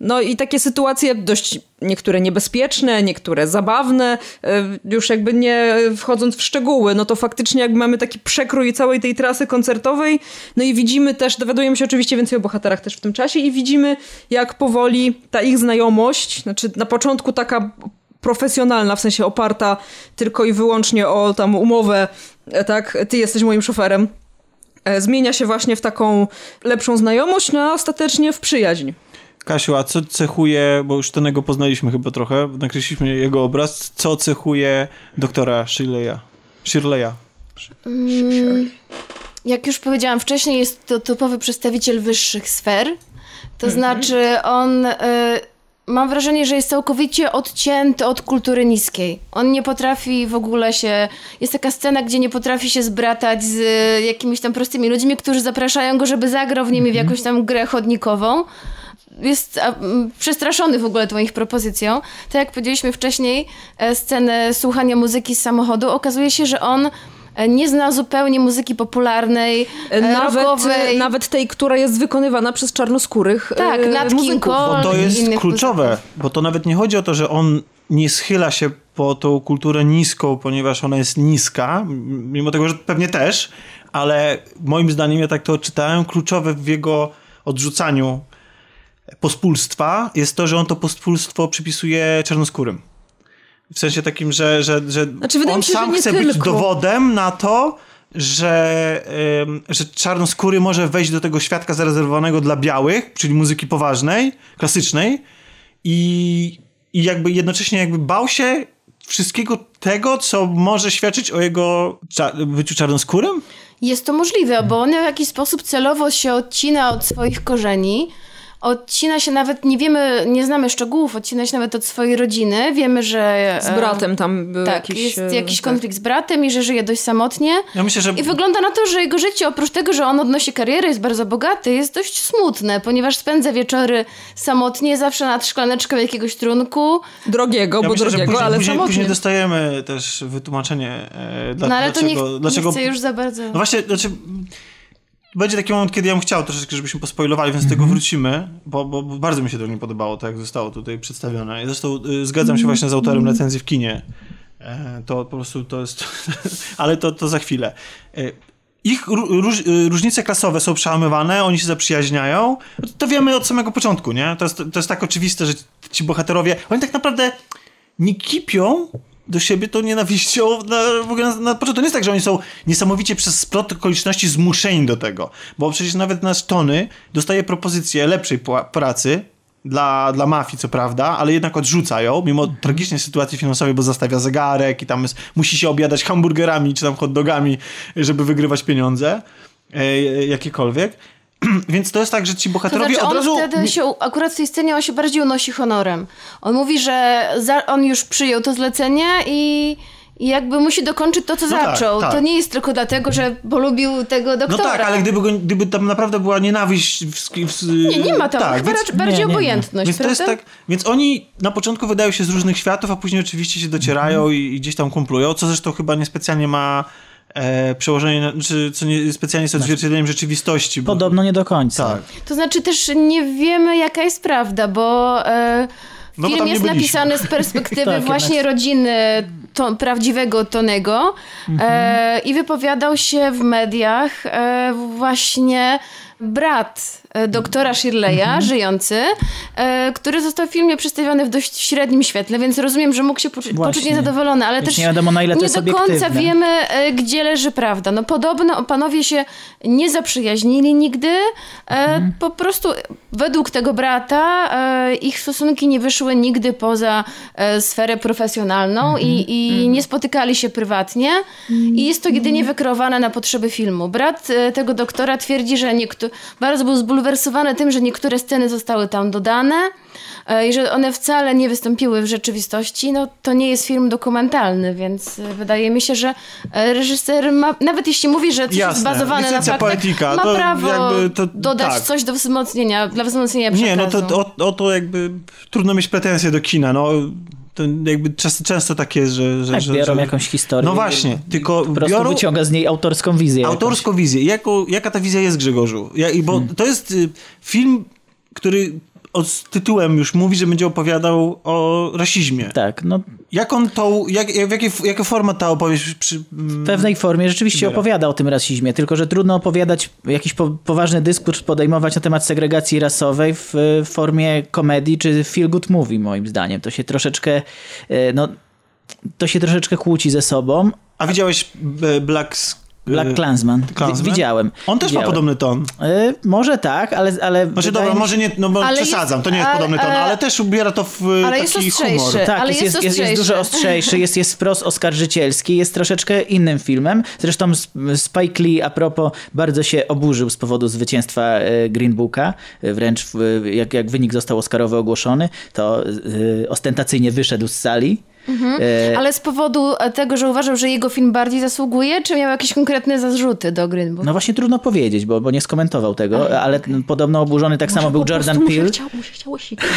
No i takie sytuacje dość niektóre niebezpieczne, niektóre zabawne, e, już jakby nie wchodząc w szczegóły, no to faktycznie jakby mamy taki przekrój całej tej trasy koncertowej, no i widzimy też, dowiadujemy się oczywiście więcej o bohaterach też w tym czasie i widzimy jak powoli ta ich znajomość, znaczy na początku taka profesjonalna, w sensie oparta tylko i wyłącznie o tam umowę, e, tak, ty jesteś moim szoferem, e, zmienia się właśnie w taką lepszą znajomość, no a ostatecznie w przyjaźń.
Kasiu, a co cechuje, bo już Tonego poznaliśmy chyba trochę, nakreśliliśmy jego obraz, co cechuje doktora Shirleya? Shirleya.
Mm, jak już powiedziałam wcześniej, jest to typowy przedstawiciel wyższych sfer. To znaczy, on. Y, mam wrażenie, że jest całkowicie odcięty od kultury niskiej. On nie potrafi w ogóle się. Jest taka scena, gdzie nie potrafi się zbratać z y, jakimiś tam prostymi ludźmi, którzy zapraszają go, żeby zagrał w nimi w jakąś tam grę chodnikową. Jest przestraszony w ogóle tą ich propozycją. Tak jak powiedzieliśmy wcześniej, e, scenę słuchania muzyki z samochodu, okazuje się, że on e, nie zna zupełnie muzyki popularnej, e,
Nawet,
rockowej.
nawet tej, która jest wykonywana przez czarnoskórych
Tak,
e,
Nat King
muzyków.
Cole.
Bo to jest kluczowe,
muzyków.
bo to nawet nie chodzi o to, że on nie schyla się po tą kulturę niską, ponieważ ona jest niska, mimo tego, że pewnie też, ale moim zdaniem, ja tak to czytałem, kluczowe w jego odrzucaniu pospólstwa jest to, że on to pospólstwo przypisuje czarnoskórym. W sensie takim, że, że, że
Znaczy,
on
się, że
sam
nie
chce być
tylko.
dowodem na to, że, ym, że czarnoskóry może wejść do tego świadka zarezerwowanego dla białych, czyli muzyki poważnej, klasycznej i, i jakby jednocześnie jakby bał się wszystkiego tego, co może świadczyć o jego cza- byciu czarnoskórym?
Jest to możliwe, bo on w jakiś sposób celowo się odcina od swoich korzeni. Odcina się nawet, nie wiemy, nie znamy szczegółów, odcina się nawet od swojej rodziny. Wiemy, że.
Z bratem tam był
Tak,
jakiś...
jest jakiś
tak.
konflikt z bratem i że żyje dość samotnie.
Ja myślę, że
I wygląda na to, że jego życie, oprócz tego, że on odnosi karierę, jest bardzo bogaty, jest dość smutne, ponieważ spędza wieczory samotnie, zawsze nad szklaneczką jakiegoś trunku.
Drogiego,
ja
bo
myślę,
drogiego,
później,
ale
później,
samotnie.
później dostajemy też wytłumaczenie, e, dla,
No ale to
dlaczego,
nie,
dlaczego
nie chcę już za bardzo...
No właśnie, znaczy, będzie taki moment, kiedy ja bym chciał troszeczkę, żebyśmy pospoilowali, więc do tego wrócimy, bo, bo, bo bardzo mi się to nie podobało, tak jak zostało tutaj przedstawione. I zresztą y, zgadzam się właśnie z autorem recenzji w kinie. E, to po prostu to jest... ale to, to za chwilę. E, ich ró- róż, y, różnice klasowe są przełamywane, oni się zaprzyjaźniają. To wiemy od samego początku, nie? To jest, to jest tak oczywiste, że ci bohaterowie, oni tak naprawdę nie kipią do siebie tą nienawiścią na, w ogóle na, na początku. To nie jest tak, że oni są niesamowicie przez splot okoliczności zmuszeni do tego. Bo przecież nawet nasz Tony dostaje propozycję lepszej pracy dla, dla mafii, co prawda, ale jednak odrzuca ją, mimo tragicznej sytuacji finansowej, bo zastawia zegarek i tam jest, musi się obiadać hamburgerami czy tam hot dogami, żeby wygrywać pieniądze e, jakiekolwiek. Więc to jest tak, że ci
To
bohaterowie
znaczy,
od
on
razu...
wtedy się, akurat w tej scenie on się bardziej unosi honorem. On mówi, że za, on już przyjął to zlecenie i, i jakby musi dokończyć to, co
No tak,
zaczął.
tak.
To nie jest tylko dlatego, że polubił tego
No
doktora.
tak, ale gdyby, go, gdyby tam naprawdę była nienawiść... W, w,
Nie, nie ma tam,
tak,
chyba
więc-
bardziej
nie, nie,
obojętność,
Więc to jest tak, więc oni na początku wydają się z różnych światów, a później oczywiście się docierają
Mhm.
i, i gdzieś tam kumplują, co zresztą chyba niespecjalnie ma e, przełożenie, czy co nie specjalnie jest odzwierciedleniem rzeczywistości. Bo,
Podobno nie do końca.
Tak.
To znaczy też nie wiemy, jaka jest prawda, bo e,
No
film jest napisany z perspektywy
Tak,
właśnie
jednak.
rodziny to, prawdziwego Tonego e, i wypowiadał się w mediach e, właśnie brat e, doktora Shirleya, żyjący, e, który został w filmie przedstawiony w dość średnim świetle, więc rozumiem, że mógł się poczu- poczuć
Właśnie.
niezadowolony, ale
Więc
też
nie wiadomo, na ile to
nie
jest
do końca
obiektywne.
wiemy, e, gdzie leży prawda. No podobno panowie się nie zaprzyjaźnili nigdy, e,
Mhm.
po prostu według tego brata e, ich stosunki nie wyszły nigdy poza e, sferę profesjonalną
Mhm.
i, i nie spotykali się prywatnie i jest to jedynie wykreowane na potrzeby filmu. Brat e, tego doktora twierdzi, że niektóry, bardzo był zbulwersowany tym, że niektóre sceny zostały tam dodane e, i że one wcale nie wystąpiły w rzeczywistości, no to nie jest film dokumentalny, więc e, wydaje mi się, że e, reżyser ma, nawet jeśli mówi, że coś jest
Jasne,
zbazowane na
licencja
faktach,
poetyka,
ma
to
prawo
to-
dodać
tak.
coś do wzmocnienia, dla wzmocnienia przekazu.
Nie, no to o, o to jakby trudno mieć pretensje do kina, no to jakby czas, często tak jest, że... że,
Tak,
że,
biorą
że
jakąś historię.
No właśnie, tylko
Po prostu
biorą
wyciąga z niej autorską wizję.
autorską wizję. Jaką, jaka ta wizja jest, Grzegorzu? Ja, bo
Hmm.
to jest y, film, który z tytułem już mówi, że będzie opowiadał o rasizmie.
Tak, no
Jak on tą, jak, jak, w jakiej, jaka forma ta opowieść przy, mm,
w pewnej formie rzeczywiście
Wybiera.
opowiada o tym rasizmie, tylko że trudno opowiadać, jakiś po, poważny dyskurs podejmować na temat segregacji rasowej w, w formie komedii czy feel good movie, moim zdaniem. To się troszeczkę, e, no, to się troszeczkę kłóci ze sobą.
A widziałeś B- Black
Black
y,
Klansman.
Klansman.
Wi- Widziałem.
On też ma
Widziałem.
podobny ton.
Y, może tak, ale... ale
Znaczy dobra,
mi
może nie, no bo
Ale
przesadzam,
jest-
to nie jest
ale-
podobny ton,
ale-
ale też ubiera to w y,
Ale jest
taki
ostrzejszy.
humor.
Tak,
ale
jest,
jest
jest, jest, jest dużo ostrzejszy, jest, jest wprost oskarżycielski, jest troszeczkę innym filmem. Zresztą Sp- Spike Lee a propos bardzo się oburzył z powodu zwycięstwa Green Booka. Wręcz jak, jak wynik został Oscarowy ogłoszony, to ostentacyjnie wyszedł z sali. E,
Ale z powodu tego, że uważał, że jego film bardziej zasługuje, czy miał jakieś konkretne zarzuty do Green Book?
No właśnie trudno powiedzieć, bo, bo nie skomentował tego, ale podobno oburzony tak samo był Jordan Peele.
Mu się chciało, mu się chciało sikać.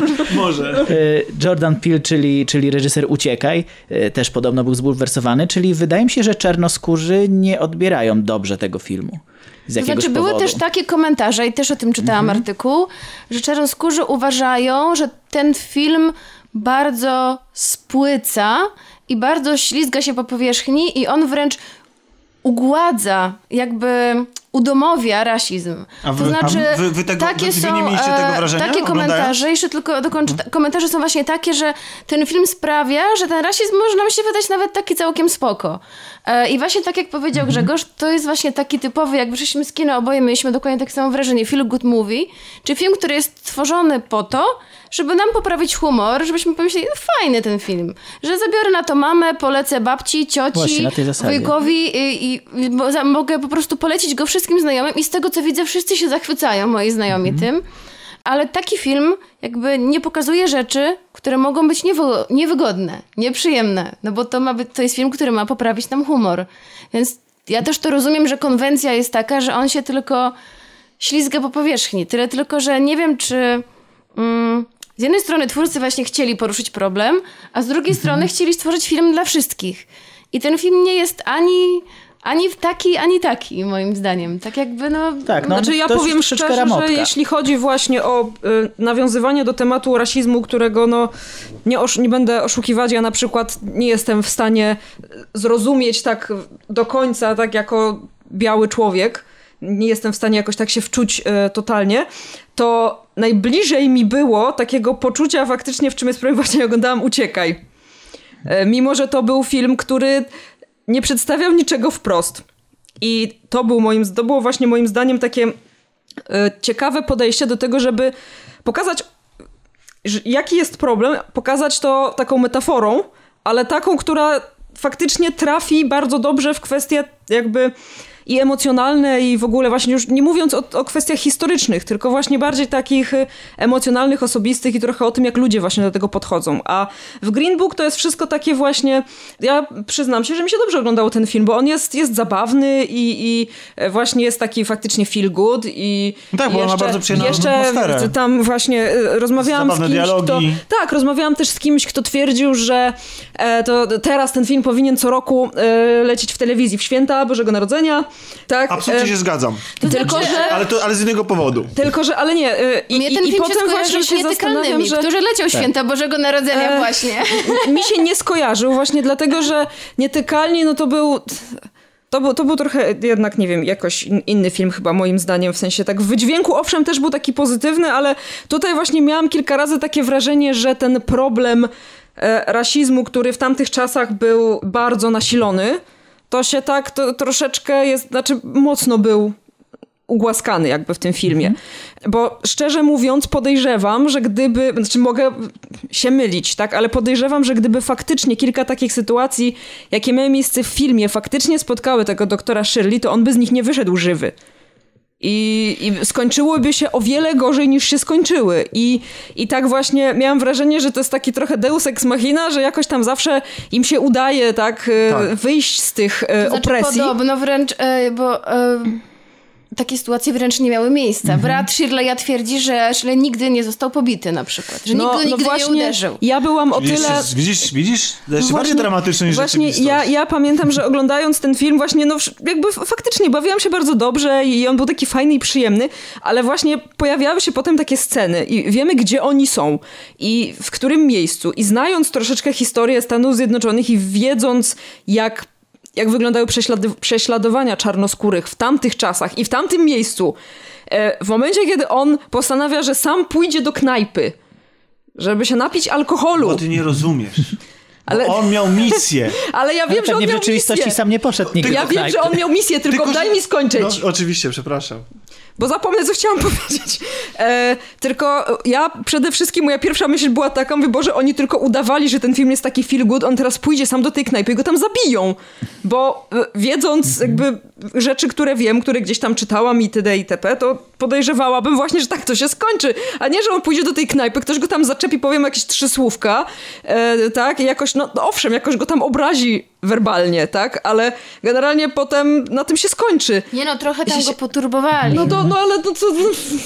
Może.
E, Jordan Peele, czyli, czyli reżyser Uciekaj, e, też podobno był zbulwersowany, czyli wydaje mi się, że czarnoskórzy nie odbierają dobrze tego filmu. Z jakiegoś
znaczy, były
powodu.
też takie komentarze, i też o tym czytałam artykuł, że czarnoskórzy uważają, że ten film bardzo spłyca i bardzo ślizga się po powierzchni i on wręcz ugładza, jakby udomowia rasizm.
A wy-
to znaczy,
a wy- wy tego-
takie
wy- wy
są
nie mieliście tego
e,
wrażenia,
takie komentarze, jeszcze tylko dokończę, ta- komentarze są właśnie takie, że ten film sprawia, że ten rasizm może nam się wydać nawet taki całkiem spoko. E, I właśnie tak jak powiedział Grzegorz, to jest właśnie taki typowy, jak wyszliśmy z kina, oboje mieliśmy dokładnie takie samo wrażenie, feel good movie, czy film, który jest stworzony po to, żeby nam poprawić humor, żebyśmy pomyśleli, no fajny ten film, że zabiorę na to mamę, polecę babci, cioci,
Właśnie,
wujkowi i, i za, mogę po prostu polecić go wszystkim znajomym i z tego co widzę, wszyscy się zachwycają, moi znajomi tym. Ale taki film jakby nie pokazuje rzeczy, które mogą być niewo- niewygodne, nieprzyjemne. No bo to, ma być, to jest film, który ma poprawić nam humor. Więc ja też to rozumiem, że konwencja jest taka, że on się tylko ślizga po powierzchni. Tyle tylko, że nie wiem, czy... Mm, z jednej strony twórcy właśnie chcieli poruszyć problem, a z drugiej strony chcieli stworzyć film dla wszystkich. I ten film nie jest ani, ani taki, ani taki, moim zdaniem. Tak jakby, no...
Tak, no,
Znaczy ja
to jest
powiem szczerze,
ramotka.
że jeśli chodzi właśnie o y, nawiązywanie do tematu rasizmu, którego no nie, nie będę oszukiwać, ja na przykład nie jestem w stanie zrozumieć tak do końca, tak jako biały człowiek, nie jestem w stanie jakoś tak się wczuć y, totalnie, to najbliżej mi było takiego poczucia faktycznie, w czym jest problem, właśnie oglądałam Uciekaj. E, Mimo, że to był film, który nie przedstawiał niczego wprost. I to, był moim, to było właśnie moim zdaniem takie e, ciekawe podejście do tego, żeby pokazać, jaki jest problem, pokazać to taką metaforą, ale taką, która faktycznie trafi bardzo dobrze w kwestie jakby i emocjonalne i w ogóle właśnie już nie mówiąc o, o kwestiach historycznych, tylko właśnie bardziej takich y, emocjonalnych, osobistych i trochę o tym, jak ludzie właśnie do tego podchodzą. A w Green Book to jest wszystko takie właśnie, ja przyznam się, że mi się dobrze oglądało ten film, bo on jest, jest zabawny i, i e, właśnie jest taki faktycznie feel good i
Tak, bo on ma bardzo przyjemną
jeszcze
atmosferę.
tam właśnie e, rozmawiałam z
Zabawne
kimś,
dialogi.
kto... Tak, rozmawiałam też z kimś, kto twierdził, że e, to teraz ten film powinien co roku lecieć w telewizji w święta Bożego Narodzenia. Tak,
Absolutnie
e,
się zgadzam.
tylko,
znaczy,
że,
Ale, to, ale z innego powodu.
tylko, że, ale nie. e, I,
Mnie ten
i, i
film
potem
się skojarzył
właśnie
z
się zastanawiam, że...
który leciał święta Bożego Narodzenia
E,
właśnie.
mi się nie skojarzył właśnie dlatego, że Nietykalni no to był... To był, to był trochę jednak, nie wiem, jakoś in- inny film chyba moim zdaniem, w sensie tak w wydźwięku owszem też był taki pozytywny, ale tutaj właśnie miałam kilka razy takie wrażenie, że ten problem e, rasizmu, który w tamtych czasach był bardzo nasilony, to się tak to, troszeczkę jest, znaczy mocno był ugłaskany jakby w tym filmie. Bo szczerze mówiąc podejrzewam, że gdyby, znaczy mogę się mylić, tak, ale podejrzewam, że gdyby faktycznie kilka takich sytuacji, jakie miały miejsce w filmie, faktycznie spotkały tego doktora Shirley, to on by z nich nie wyszedł żywy. I, I skończyłyby się o wiele gorzej niż się skończyły. I, I tak właśnie miałam wrażenie, że to jest taki trochę deus ex machina, że jakoś tam zawsze im się udaje tak, e,
Tak.
wyjść z tych e,
Znaczy,
opresji.
Podobno wręcz, e, bo takie sytuacje wręcz nie miały miejsca. Brat Shirley'a twierdzi, że Shirley nigdy nie został pobity na przykład. Że nikt go nigdy nie uderzył.
Ja byłam o
Widzisz,
tyle...
widzisz, widzisz? To jest
Właśnie-
bardziej dramatyczny niż
Właśnie ja, ja pamiętam, że oglądając ten film właśnie, no jakby faktycznie bawiłam się bardzo dobrze i on był taki fajny i przyjemny, ale właśnie pojawiały się potem takie sceny i wiemy, gdzie oni są i w którym miejscu i znając troszeczkę historię Stanów Zjednoczonych i wiedząc, jak jak wyglądały prześlady- prześladowania czarnoskórych w tamtych czasach i w tamtym miejscu, e, w momencie, kiedy on postanawia, że sam pójdzie do knajpy, żeby się napić alkoholu.
Bo ty nie rozumiesz.
Ale,
On miał misję.
ale ja wiem, że on
Pewnie w
miał
rzeczywistości
misję.
sam nie poszedł nigdy
Ja
do
wiem, że on miał misję, tylko, daj
że-
mi skończyć.
No, oczywiście, przepraszam.
Bo zapomnę, co chciałam powiedzieć. E, tylko ja przede wszystkim, moja pierwsza myśl była taka, mówię, Boże, oni tylko udawali, że ten film jest taki feel good, on teraz pójdzie sam do tej knajpy i go tam zabiją. Bo e, wiedząc jakby rzeczy, które wiem, które gdzieś tam czytałam i td. i tp, to podejrzewałabym właśnie, że tak to się skończy. A nie, że on pójdzie do tej knajpy, ktoś go tam zaczepi, powiem jakieś trzy słówka, e, tak, i jakoś, no, no owszem, jakoś go tam obrazi werbalnie, tak, ale generalnie potem na tym się skończy.
Nie no, trochę tam
się-
go poturbowali.
No to, no ale to co...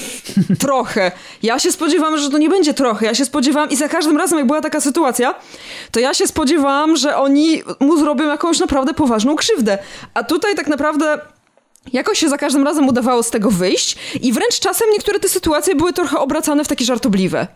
trochę. Ja się spodziewałam, że to nie będzie trochę. Ja się spodziewałam i za każdym razem, jak była taka sytuacja, to ja się spodziewałam, że oni mu zrobią jakąś naprawdę poważną krzywdę. A tutaj tak naprawdę... Jakoś się za każdym razem udawało z tego wyjść i wręcz czasem niektóre te sytuacje były trochę obracane w takie żartobliwe.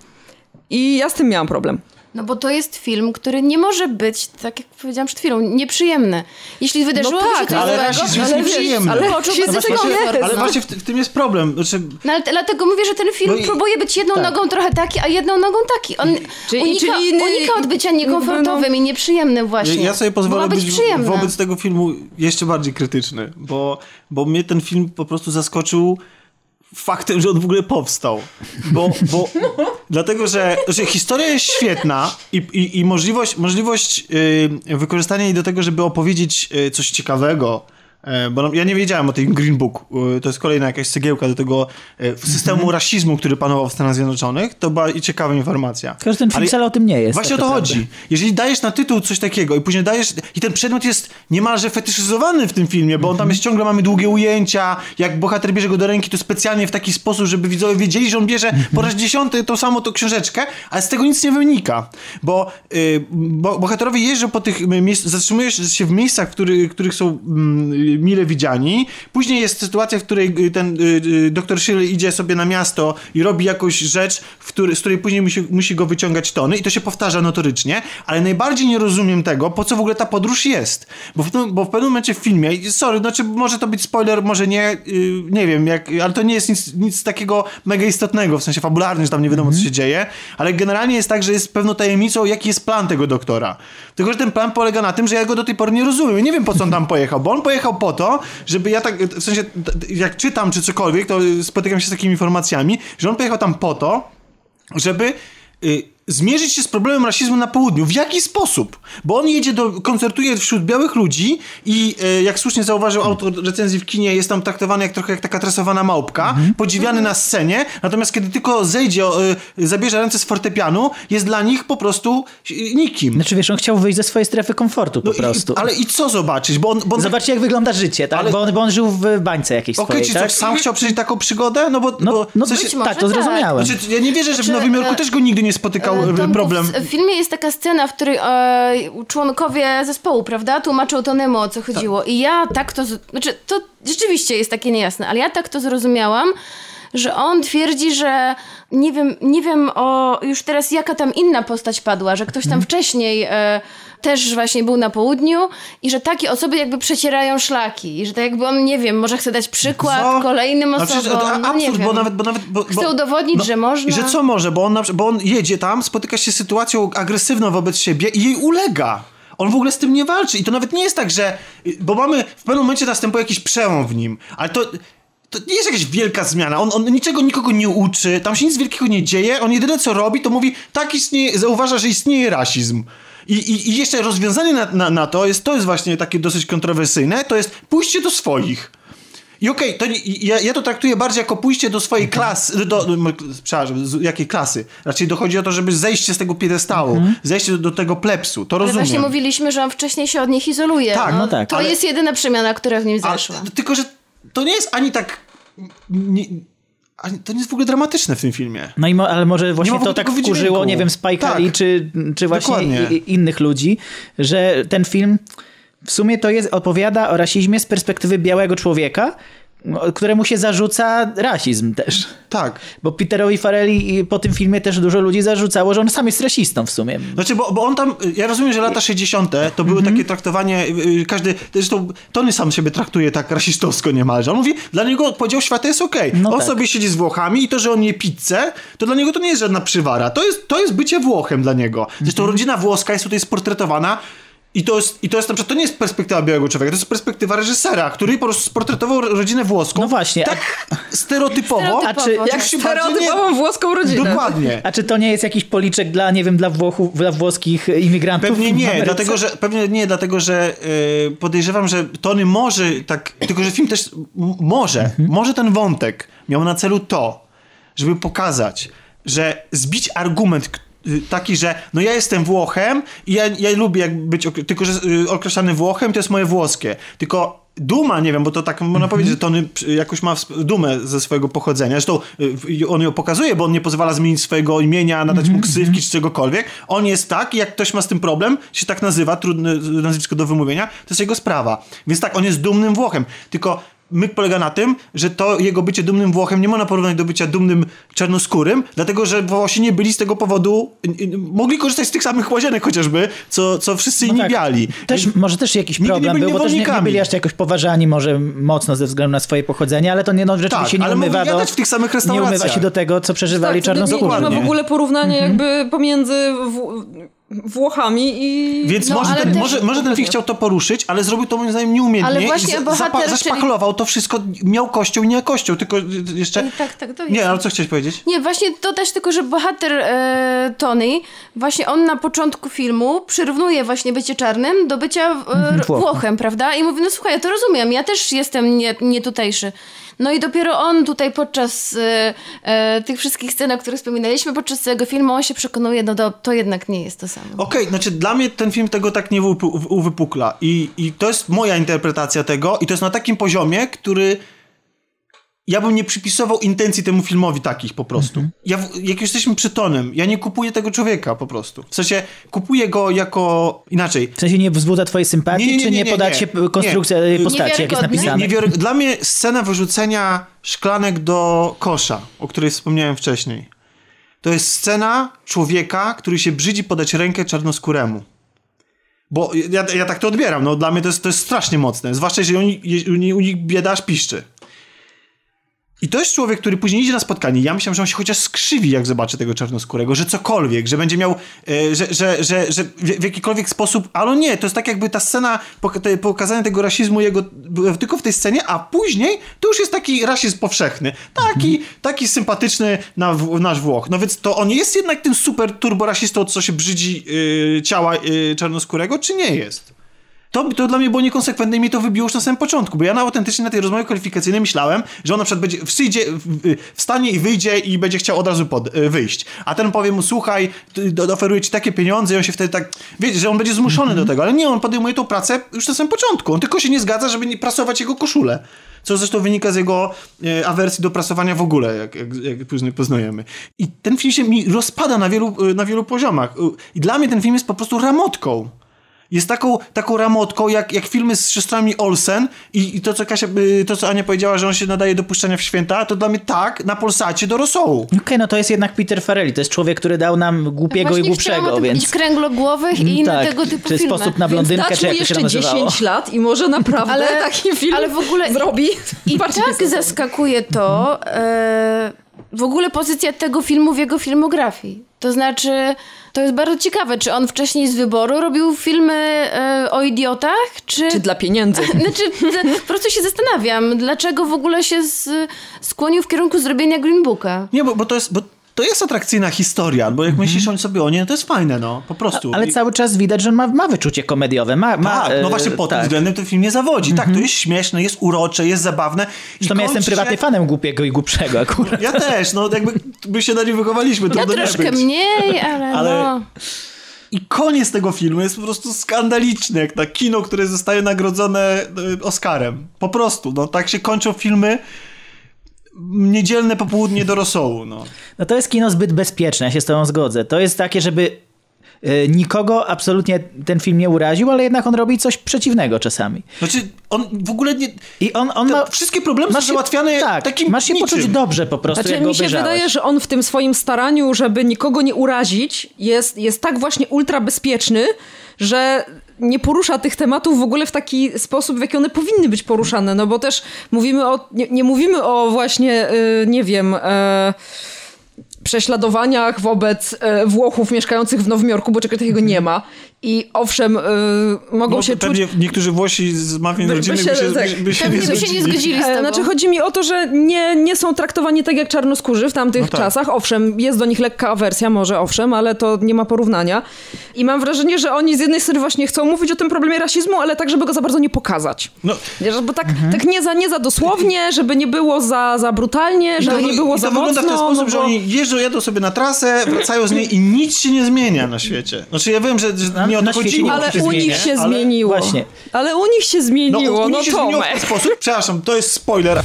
I ja z tym miałam problem.
No bo to jest film, który nie może być, tak jak powiedziałam przed chwilą, nieprzyjemny. Jeśli wydarzyło
No
się
tak,
coś
ale
złego,
jest nieprzyjemny.
ale
się
się dyskomfort,
jest.
Ale
no.
właśnie w, w tym jest problem. Znaczy,
No ale dlatego mówię, że ten film
No i-
próbuje być jedną
tak.
nogą trochę taki, a jedną nogą taki. On
Czyli-
unika,
czyli inny-
unika odbycia niekomfortowym
no-
i nieprzyjemnym właśnie.
Ja, sobie pozwolę
być
być wobec tego filmu jeszcze bardziej krytyczny, bo, bo mnie ten film po prostu zaskoczył faktem, że on w ogóle powstał. Bo, bo dlatego, że, że historia jest świetna i, i, i możliwość, możliwość yy, wykorzystania jej do tego, żeby opowiedzieć yy, coś ciekawego, bo no, ja nie wiedziałem o tym Green Book. Yy, to jest kolejna jakaś cegiełka do tego yy, systemu
Mhm.
rasizmu, który panował w Stanach Zjednoczonych. To była i ciekawa informacja.
Tylko, że ten film
Ale-
wcale o tym nie jest.
Właśnie o
tak
to
naprawdę.
chodzi. Jeżeli dajesz na tytuł coś takiego i później dajesz. I ten przedmiot jest niemalże fetyszyzowany w tym filmie, bo on tam jest ciągle, mamy długie ujęcia. Jak bohater bierze go do ręki, to specjalnie w taki sposób, żeby widzowie wiedzieli, że on bierze po raz dziesiąty tą samą tą książeczkę, ale z tego nic nie wynika. Bo, y, bo bohaterowie jeżdżą po tych miejscach, zatrzymujesz się w miejscach, w których, których są mm, mile widziani. Później jest sytuacja, w której y, ten y, y, doktor Shirley idzie sobie na miasto i robi jakąś rzecz, w który, z której później musi, musi go wyciągać tony i to się powtarza notorycznie, ale najbardziej nie rozumiem tego, po co w ogóle ta podróż jest. Bo w, bo w pewnym momencie w filmie, sorry, znaczy może to być spoiler, może nie, y, nie wiem, jak, ale to nie jest nic, nic takiego mega istotnego, w sensie fabularnym, że tam nie wiadomo, co się dzieje, ale generalnie jest tak, że jest pewną tajemnicą, jaki jest plan tego doktora. Tylko, że ten plan polega na tym, że ja go do tej pory nie rozumiem. Nie wiem, po co on tam pojechał, bo on pojechał po to, żeby ja tak, w sensie, jak czytam czy cokolwiek, to spotykam się z takimi informacjami, że on pojechał tam po to, żeby y, zmierzyć się z problemem rasizmu na południu. W jaki sposób? Bo on jedzie do, koncertuje wśród białych ludzi i y, jak słusznie zauważył autor recenzji w kinie, jest tam traktowany jak trochę jak taka tresowana małpka, podziwiany na scenie, natomiast kiedy tylko zejdzie, y, zabierze ręce z fortepianu, jest dla nich po prostu y, nikim.
Znaczy wiesz, on chciał wyjść ze swojej strefy komfortu po
No i-
prostu.
ale i co zobaczyć? Bo on, bo on
Zobaczcie, jak wygląda życie, tak?
Ale-
Bo, on, bo on żył w bańce jakiejś
Okej,
swojej,
czy
tak?
coś sam chciał przeżyć taką przygodę? No bo,
No,
bo
no
może
tak, to zrozumiałem.
Znaczy, ja nie wierzę, że w
Znaczy,
Nowym Jorku
e,
też go nigdy nie spotykał e,
Tomku,
problem.
W, filmie jest taka scena, w której e, członkowie zespołu, prawda, tłumaczą Tonemu o co chodziło. I ja tak to... Znaczy, to rzeczywiście jest takie niejasne, ale ja tak to zrozumiałam, że on twierdzi, że nie wiem, nie wiem o już teraz jaka tam inna postać padła, że ktoś tam
Mhm.
wcześniej e, też właśnie był na południu i że takie osoby jakby przecierają szlaki i że tak jakby on, nie wiem, może chce dać przykład kolejnym
No
osobom,
przecież, a-
no nie
absurd,
wiem.
bo nawet, bo nawet bo,
Chce udowodnić, że można.
I że co może, bo on, bo on jedzie tam, spotyka się z sytuacją agresywną wobec siebie i jej ulega. On w ogóle z tym nie walczy. I to nawet nie jest tak, że. Bo mamy w pewnym momencie następuje jakiś przełom w nim, ale to. To nie jest jakaś wielka zmiana. On, on niczego nikogo nie uczy, tam się nic wielkiego nie dzieje. On jedyne co robi, to mówi, tak istnieje, zauważa, że istnieje rasizm. I, i, i jeszcze rozwiązanie na, na, na to jest, to jest właśnie takie dosyć kontrowersyjne, to jest pójście do swoich. I okej, to i ja, ja to traktuję bardziej jako pójście do swojej klasy, do, do, do, przepraszam, z jakiej klasy? Raczej dochodzi o to, żeby zejście z tego piedestału, zejście do, do tego plepsu, to
Ale
rozumiem.
właśnie mówiliśmy, że on wcześniej się od nich izoluje.
Tak,
no tak.
To
ale-
jest jedyna przemiana, która w nim
A,
zaszła.
tylko, że to nie jest ani tak... Nie, ani, to nie jest w ogóle dramatyczne w tym filmie.
No i mo, ale może właśnie to tak wkurzyło,
wydźwięku.
nie wiem, Spike'a
Tak.
Lee, czy, czy właśnie i innych ludzi, że ten film w sumie to jest, opowiada o rasizmie z perspektywy białego człowieka, któremu się zarzuca rasizm też.
Tak.
Bo Peterowi Farelli po tym filmie też dużo ludzi zarzucało, że on sam jest rasistą w sumie.
Znaczy, bo, bo on tam, ja rozumiem, że lata 60. to były
Mhm.
takie traktowanie, y, y, każdy, zresztą Tony sam siebie traktuje tak rasistowsko niemalże. On mówi, dla niego podział świata jest okej.
No
on
tak.
sobie siedzi z Włochami i to, że on je pizzę, to dla niego to nie jest żadna przywara. To jest, to jest bycie Włochem dla niego. Zresztą
Mhm.
rodzina włoska jest tutaj sportretowana i to jest, i to jest na przykład, to nie jest perspektywa białego człowieka, to jest perspektywa reżysera, który po prostu sportretował rodzinę włoską.
No właśnie, a-
Tak stereotypowo.
Stereotypowo.
A czy-
Jak stereotypową włoską rodzinę.
Dokładnie.
A czy to nie jest jakiś policzek dla, nie wiem, dla, Włochów, dla włoskich imigrantów?
Pewnie
w
nie, dlatego że, pewnie nie, dlatego że yy, podejrzewam, że Tony może tak, tylko że film też może, może ten wątek miał na celu to, żeby pokazać, że zbić argument taki, że no ja jestem Włochem i ja, ja lubię jak być, tylko że y, określany Włochem to jest moje włoskie, tylko duma, nie wiem, bo to tak można powiedzieć, że Tony przy- jakoś ma dumę ze swojego pochodzenia. Zresztą y, on ją pokazuje, bo on nie pozwala zmienić swojego imienia, nadać mu ksywki czy czegokolwiek. On jest tak jak ktoś ma z tym problem, się tak nazywa, trudne nazwisko do wymówienia, to jest jego sprawa. Więc tak, on jest dumnym Włochem. Tylko myk polega na tym, że to jego bycie dumnym Włochem nie można porównać do bycia dumnym czarnoskórym, dlatego że Włosi nie byli z tego powodu, mogli korzystać z tych samych łazienek chociażby, co, co wszyscy inni
tak.
biali.
Też, może też jakiś
nie
problem
byli
był, bo też nie, nie byli aż jakoś poważani może mocno ze względu na swoje pochodzenie, ale to nie, no, rzeczywiście
Tak,
nie
ale mogli
do,
w tych samych
nie ubywa
restauracjach.
się do tego, co przeżywali
Tak, to nie, nie ma w ogóle porównania jakby pomiędzy w, Włochami i...
Więc
No,
może, ten,
też-
może, może ten film chciał to poruszyć, ale zrobił to moim zdaniem nieumiejętnie
Ale właśnie
i
bohater, czyli-
zaszpachlował to wszystko, miał kościół i nie kościół, tylko jeszcze...
I tak, tak, to
Nie,
jest.
ale co chciałeś powiedzieć?
Nie, właśnie to też tylko, że bohater e, Tony, właśnie on na początku filmu przyrównuje właśnie bycie czarnym do bycia e,
Włochem.
Włochem, prawda? I mówi, no słuchaj, ja to rozumiem, ja też jestem nie, nie tutejszy. No i dopiero on tutaj podczas e, e, tych wszystkich scen, o których wspominaliśmy, podczas całego filmu, on się przekonuje, no to, to jednak nie jest to samo.
Okej, znaczy dla mnie ten film tego tak nie uwypu- uwypukla I, i to jest moja interpretacja tego i to jest na takim poziomie, który ja bym nie przypisował intencji temu filmowi takich po prostu. Ja, w- jak już jesteśmy przy Tonem, ja nie kupuję tego człowieka po prostu. W sensie, kupuję go jako... Inaczej,
W sensie nie wzbudza twojej sympatii,
Nie, nie,
czy
nie,
nie,
nie,
podacie
nie.
się konstrukcja
Nie.
postaci, jak jest napisane?
Niewiary... Dla mnie scena wyrzucenia szklanek do kosza, o której wspomniałem wcześniej, to jest scena człowieka, który się brzydzi podać rękę czarnoskóremu. Bo ja, ja tak to odbieram, no dla mnie to jest, to jest strasznie mocne, zwłaszcza jeżeli u nich bieda aż piszczy. I to jest człowiek, który później idzie na spotkanie. Ja myślałem, że on się chociaż skrzywi, jak zobaczy tego czarnoskórego, że cokolwiek, że będzie miał, e, że, że, że, że w, jakikolwiek sposób, ale nie, to jest tak jakby ta scena, pokazanie tego rasizmu jego była tylko w tej scenie, a później to już jest taki rasizm powszechny. Taki, taki sympatyczny na, nasz Włoch. No więc to on jest jednak tym super turborasistą, co się brzydzi y, ciała y, czarnoskórego, czy nie jest? To, to dla mnie było niekonsekwentne i mnie to wybiło już na samym początku, bo ja na autentycznie na tej rozmowie kwalifikacyjnej myślałem, że on na przykład będzie wstyjdzie, w- wstanie i wyjdzie i będzie chciał od razu pod, y, wyjść. A ten powie mu, słuchaj, oferuję ci takie pieniądze i on się wtedy tak, wiecie, że on będzie zmuszony do tego, ale nie, on podejmuje tą pracę już na samym początku. On tylko się nie zgadza, żeby nie prasować jego koszulę. Co zresztą wynika z jego e, awersji do prasowania w ogóle, jak, jak, jak później poznajemy. I ten film się mi rozpada na wielu, e, na wielu poziomach. I dla mnie ten film jest po prostu ramotką. Jest taką, taką ramotką, jak, jak filmy z siostrami Olsen i, i to, co Kasia, y, to, co Ania powiedziała, że on się nadaje do puszczania w święta, to dla mnie tak, na Polsacie do rosołu.
Okej, no to jest jednak Peter Farrelly, to jest człowiek, który dał nam głupiego i
Właśnie o
głupszego, więc...
kręglogłowych i inne
tak,
tego typu
czy
filmy.
sposób na blondynkę, czy jak to się
jeszcze
nazywało.
10 lat i może naprawdę
Ale-
taki film
ale w ogóle-
zrobi.
I
Bardziej
tak zaskakuje to e, w ogóle pozycja tego filmu w jego filmografii. To znaczy, to jest bardzo ciekawe, czy on wcześniej z wyboru robił filmy e, o idiotach, czy...
Czy dla pieniędzy.
Znaczy, po prostu się zastanawiam, dlaczego w ogóle się z, skłonił w kierunku zrobienia Green Booka.
Nie, bo, bo to jest... Bo... To jest atrakcyjna historia, bo jak myślisz on sobie o nie, no to jest fajne, no, po prostu.
Ale
I-
cały czas widać, że on ma, ma wyczucie komediowe. Ma, ma,
Tak, no
e,
właśnie pod tym
tak.
względem ten film nie zawodzi. Tak, to jest śmieszne, jest urocze, jest zabawne. I
Zresztą ja jestem
kończy się-
fanem głupiego i głupszego akurat.
Ja też, no jakby my się na nim wychowaliśmy,
Ja
trudno nie
troszkę mniej, ale,
Ale-
no...
I koniec tego filmu jest po prostu skandaliczny, jak na kino, które zostaje nagrodzone e, Oscarem. Po prostu, no tak się kończą filmy niedzielne popołudnie do rosołu, no.
No to jest kino zbyt bezpieczne, ja się z tobą zgodzę. To jest takie, żeby y, nikogo absolutnie ten film nie uraził, ale jednak on robi coś przeciwnego czasami.
Znaczy, on w ogóle nie...
I on, on ma...
wszystkie problemy są
masz się-
załatwiane
tak,
takim
masz się
niczym.
poczuć dobrze po prostu,
Znaczy,
jak go
mi się
obejrzałeś.
wydaje, że on w tym swoim staraniu, żeby nikogo nie urazić, jest, jest tak właśnie ultra bezpieczny, że nie porusza tych tematów w ogóle w taki sposób, w jaki one powinny być poruszane. No bo też mówimy o. Nie, nie mówimy o właśnie, y, nie wiem. E, prześladowaniach wobec e, Włochów mieszkających w Nowym Jorku, bo czegoś takiego nie ma. I owszem, y, mogą
No,
się czuć
pewnie niektórzy Włosi z mafii
By- by
rodzinnych
się-
by się,
tak.
by, by się
Pewnie
nie
by się nie
zgodzili.
zgodzili z tobą.
Znaczy chodzi mi o to, że nie, nie są traktowani tak jak czarnoskórzy w tamtych
No tak.
czasach. Owszem, jest do nich lekka awersja, może owszem, ale to nie ma porównania. I mam wrażenie, że oni z jednej strony właśnie chcą mówić o tym problemie rasizmu, ale tak, żeby go za bardzo nie pokazać.
No,
Wiesz, bo tak,
Mhm.
tak nie, za, nie za dosłownie, żeby nie było za, za brutalnie, żeby nie było
I
za
to
mocno.
wygląda w ten sposób,
no
że
bo-
oni jeżdżą, jadą sobie na trasę, wracają z niej i nic się nie zmienia na świecie. Znaczy ja wiem, że, że
Na-
nie o to chodziło.
Ale u nich się
ale-
zmieniło.
Właśnie.
Ale u nich się
No,
zmieniło,
u
no,
nich się zmieniło w ten sposób, przepraszam, to jest spoiler.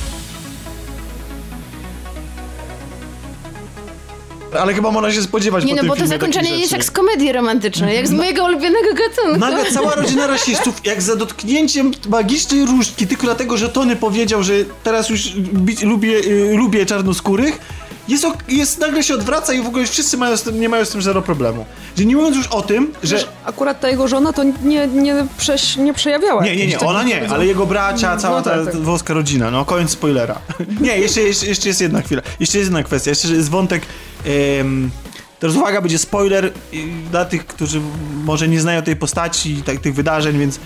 Ale chyba można się spodziewać
Nie
po
no,
tym
bo to zakończenie jest jak z komedii romantycznej, jak z mojego ulubionego gatunku.
Nagle cała rodzina rasistów, jak za dotknięciem magicznej różdżki, tylko dlatego, że Tony powiedział, że teraz już bić, lubię, y, lubię czarnoskórych, jest, jest, nagle się odwraca i w ogóle wszyscy mają tym, nie mają z tym zero problemu. Że nie mówiąc już o tym, że...
Wiesz, akurat ta jego żona to nie, nie, prześ, nie przejawiała.
Nie, nie, nie, ona nie, ale jego bracia, cała
No
ta
tak, tak.
włoska rodzina, no koniec spoilera. Nie, jeszcze, jeszcze, jeszcze jest jedna chwila, jeszcze jest jedna kwestia, jeszcze jest wątek, em, teraz uwaga, będzie spoiler dla tych, którzy może nie znają tej postaci i tak, tych wydarzeń, więc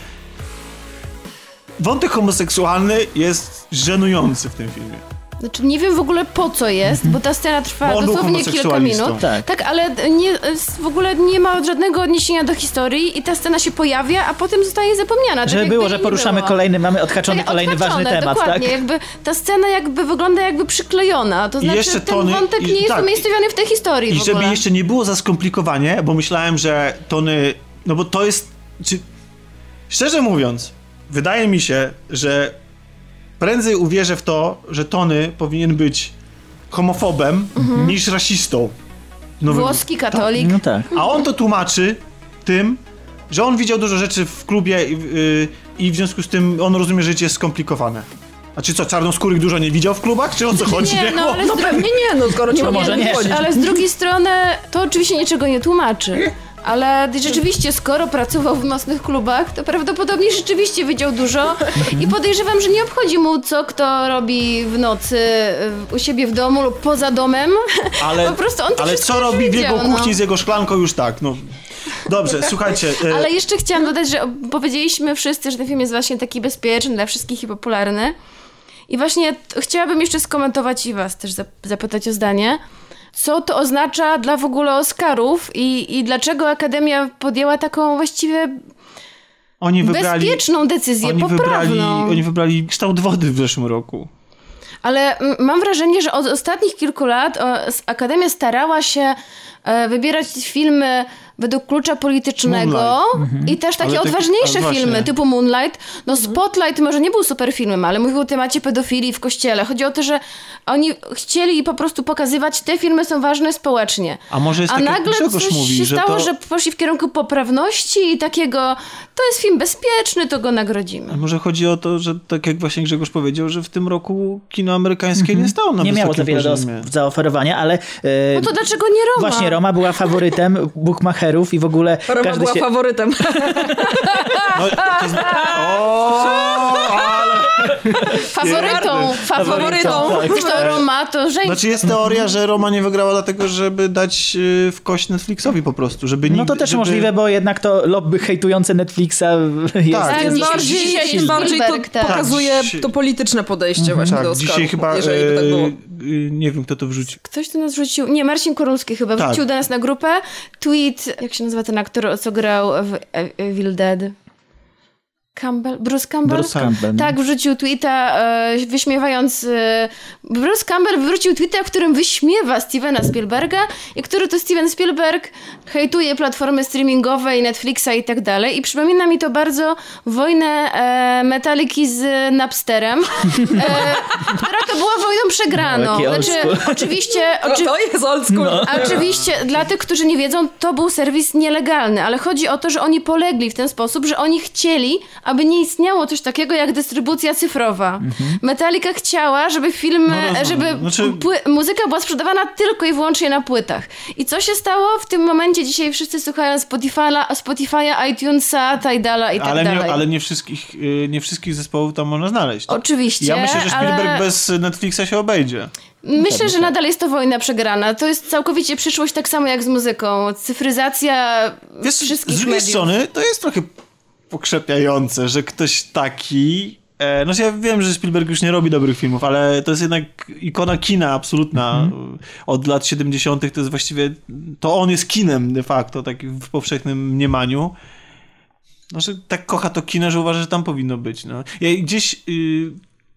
wątek homoseksualny jest żenujący w tym filmie.
Znaczy nie wiem w ogóle po co jest, bo ta scena trwa dosłownie kilka minut.
Tak.
ale nie, w ogóle nie ma żadnego odniesienia do historii i ta scena się pojawia, a potem zostaje zapomniana. tak
Żeby
jakby
było, że poruszamy
było.
kolejny, mamy odhaczony
Tak,
kolejny
odhaczone,
ważny temat,
dokładnie,
tak?
jakby ta scena jakby wygląda jakby przyklejona, to
I
znaczy
jeszcze
ten
Tony-
wątek
i-
nie jest
tak,
umiejscowiony w tej historii
I
w
żeby jeszcze nie było za skomplikowanie, bo myślałem, że Tony. No bo to jest. Czy, szczerze mówiąc, wydaje mi się, że prędzej uwierzę w to, że Tony powinien być homofobem niż rasistą. Nowym-
Włoski katolik.
No tak.
A on to tłumaczy tym, że on widział dużo rzeczy w klubie i, yy, i w związku z tym on rozumie, że życie jest skomplikowane. A czy co, czarnoskórych dużo nie widział w klubach? Czy o co chodzi?
Nie, no ale z
No pewnie nie, no skoro nie
No
ma
może nie.
chodzić.
Ale z drugiej strony to oczywiście niczego nie tłumaczy. Ale rzeczywiście, skoro pracował w nocnych klubach, to prawdopodobnie rzeczywiście widział dużo i podejrzewam, że nie obchodzi mu, co kto robi w nocy y, u siebie w domu lub poza domem.
Ale,
po prostu on to
ale co robi w jego kuchni
no.
z jego szklanką już tak, no. Dobrze, słuchajcie. e,
Ale jeszcze chciałam dodać, że powiedzieliśmy wszyscy, że ten film jest właśnie taki bezpieczny dla wszystkich i popularny. I właśnie chciałabym jeszcze skomentować i was też zap- zapytać o zdanie. Co to oznacza dla w ogóle Oscarów i, i dlaczego Akademia podjęła taką właściwie
Oni wybrali,
bezpieczną decyzję,
oni wybrali,
poprawną.
oni wybrali kształt wody w zeszłym roku.
Ale mam wrażenie, że od ostatnich kilku lat Akademia starała się e, wybierać filmy według klucza politycznego
Moonlight.
i też takie
Ale tak-
odważniejsze filmy typu Moonlight. No Spotlight może nie był super filmem, ale mówił o temacie pedofilii w kościele. Chodzi o to, że oni chcieli po prostu pokazywać, te filmy są ważne społecznie.
A może jest
A
tak, jak
nagle coś
mówi,
się
że
stało,
to...
że poszli w kierunku poprawności i takiego, to jest film bezpieczny, to go nagrodzimy.
A Może chodzi o to, że tak jak właśnie Grzegorz powiedział, że w tym roku kino amerykańskie nie stało na
Mhm. Nie miało za wiele do zaoferowania, ale e,
No to dlaczego nie Roma?
właśnie Roma była faworytem bookmacherów i w ogóle
Roma
każdy
była
się...
faworytem.
No, to z... o, ale...
Faworytą, faworytą.
tak.
Wiesz, to Roma to żeńska.
Znaczy jest teoria, że Roma nie wygrała dlatego, żeby dać y, w kość Netflixowi po prostu, żeby
No
nigdy,
to też
żeby...
możliwe, bo jednak to lobby hejtujące Netflixa jest...
Tak,
Tak, dzisiaj-
bardziej,
dzisiaj
tym bardziej to
tak.
pokazuje
Tak,
to polityczne podejście właśnie do
Tak,
Oscarów,
dzisiaj chyba,
jeżeli by tak było.
e, y, nie wiem kto to wrzucił.
Ktoś do nas wrzucił, nie, Marcin Korulski chyba
Tak.
wrzucił do nas na grupę tweet, jak się nazywa ten aktor, co grał w E- Evil Dead? Campbell? Bruce Campbell?
Bruce Campbell. no.
Tak, wrzucił tweeta, e, wyśmiewając. E, Bruce Campbell wrzucił tweeta, w którym wyśmiewa Stevena Spielberga i który to Steven Spielberg hejtuje platformy streamingowe i Netflixa i tak dalej. I przypomina mi to bardzo wojnę e, Metaliki z Napsterem, e, która to była wojną przegraną.
Old
Znaczy, oczywiście.
O,
Oczy...
to jest old school.
No.
Oczywiście, dla tych, którzy nie wiedzą, to był serwis nielegalny, ale chodzi o to, że oni polegli w ten sposób, że oni chcieli, aby nie istniało coś takiego jak dystrybucja cyfrowa. Metallica chciała, żeby filmy,
No
żeby
Znaczy-
pły- muzyka była sprzedawana tylko i wyłącznie na płytach. I co się stało? W tym momencie dzisiaj wszyscy słuchają Spotify'a, Spotify'a iTunesa, Tidala i tak
ale,
dalej.
nie, ale nie, wszystkich, y, nie wszystkich zespołów tam można znaleźć.
Oczywiście,
Ja myślę, że Spielberg
ale...
bez Netflixa się obejdzie.
Myślę, że nadal jest to wojna przegrana. To jest całkowicie przyszłość tak samo jak z muzyką. Cyfryzacja
Wiesz,
wszystkich
z drugiej
mediów.
strony to jest trochę pokrzepiające, że ktoś taki... E, no ja wiem, że Spielberg już nie robi dobrych filmów, ale to jest jednak ikona kina absolutna. Od lat 70. to jest właściwie... To on jest kinem de facto, tak w powszechnym mniemaniu. No, że tak kocha to kino, że uważa, że tam powinno być. No. Ja gdzieś... Y,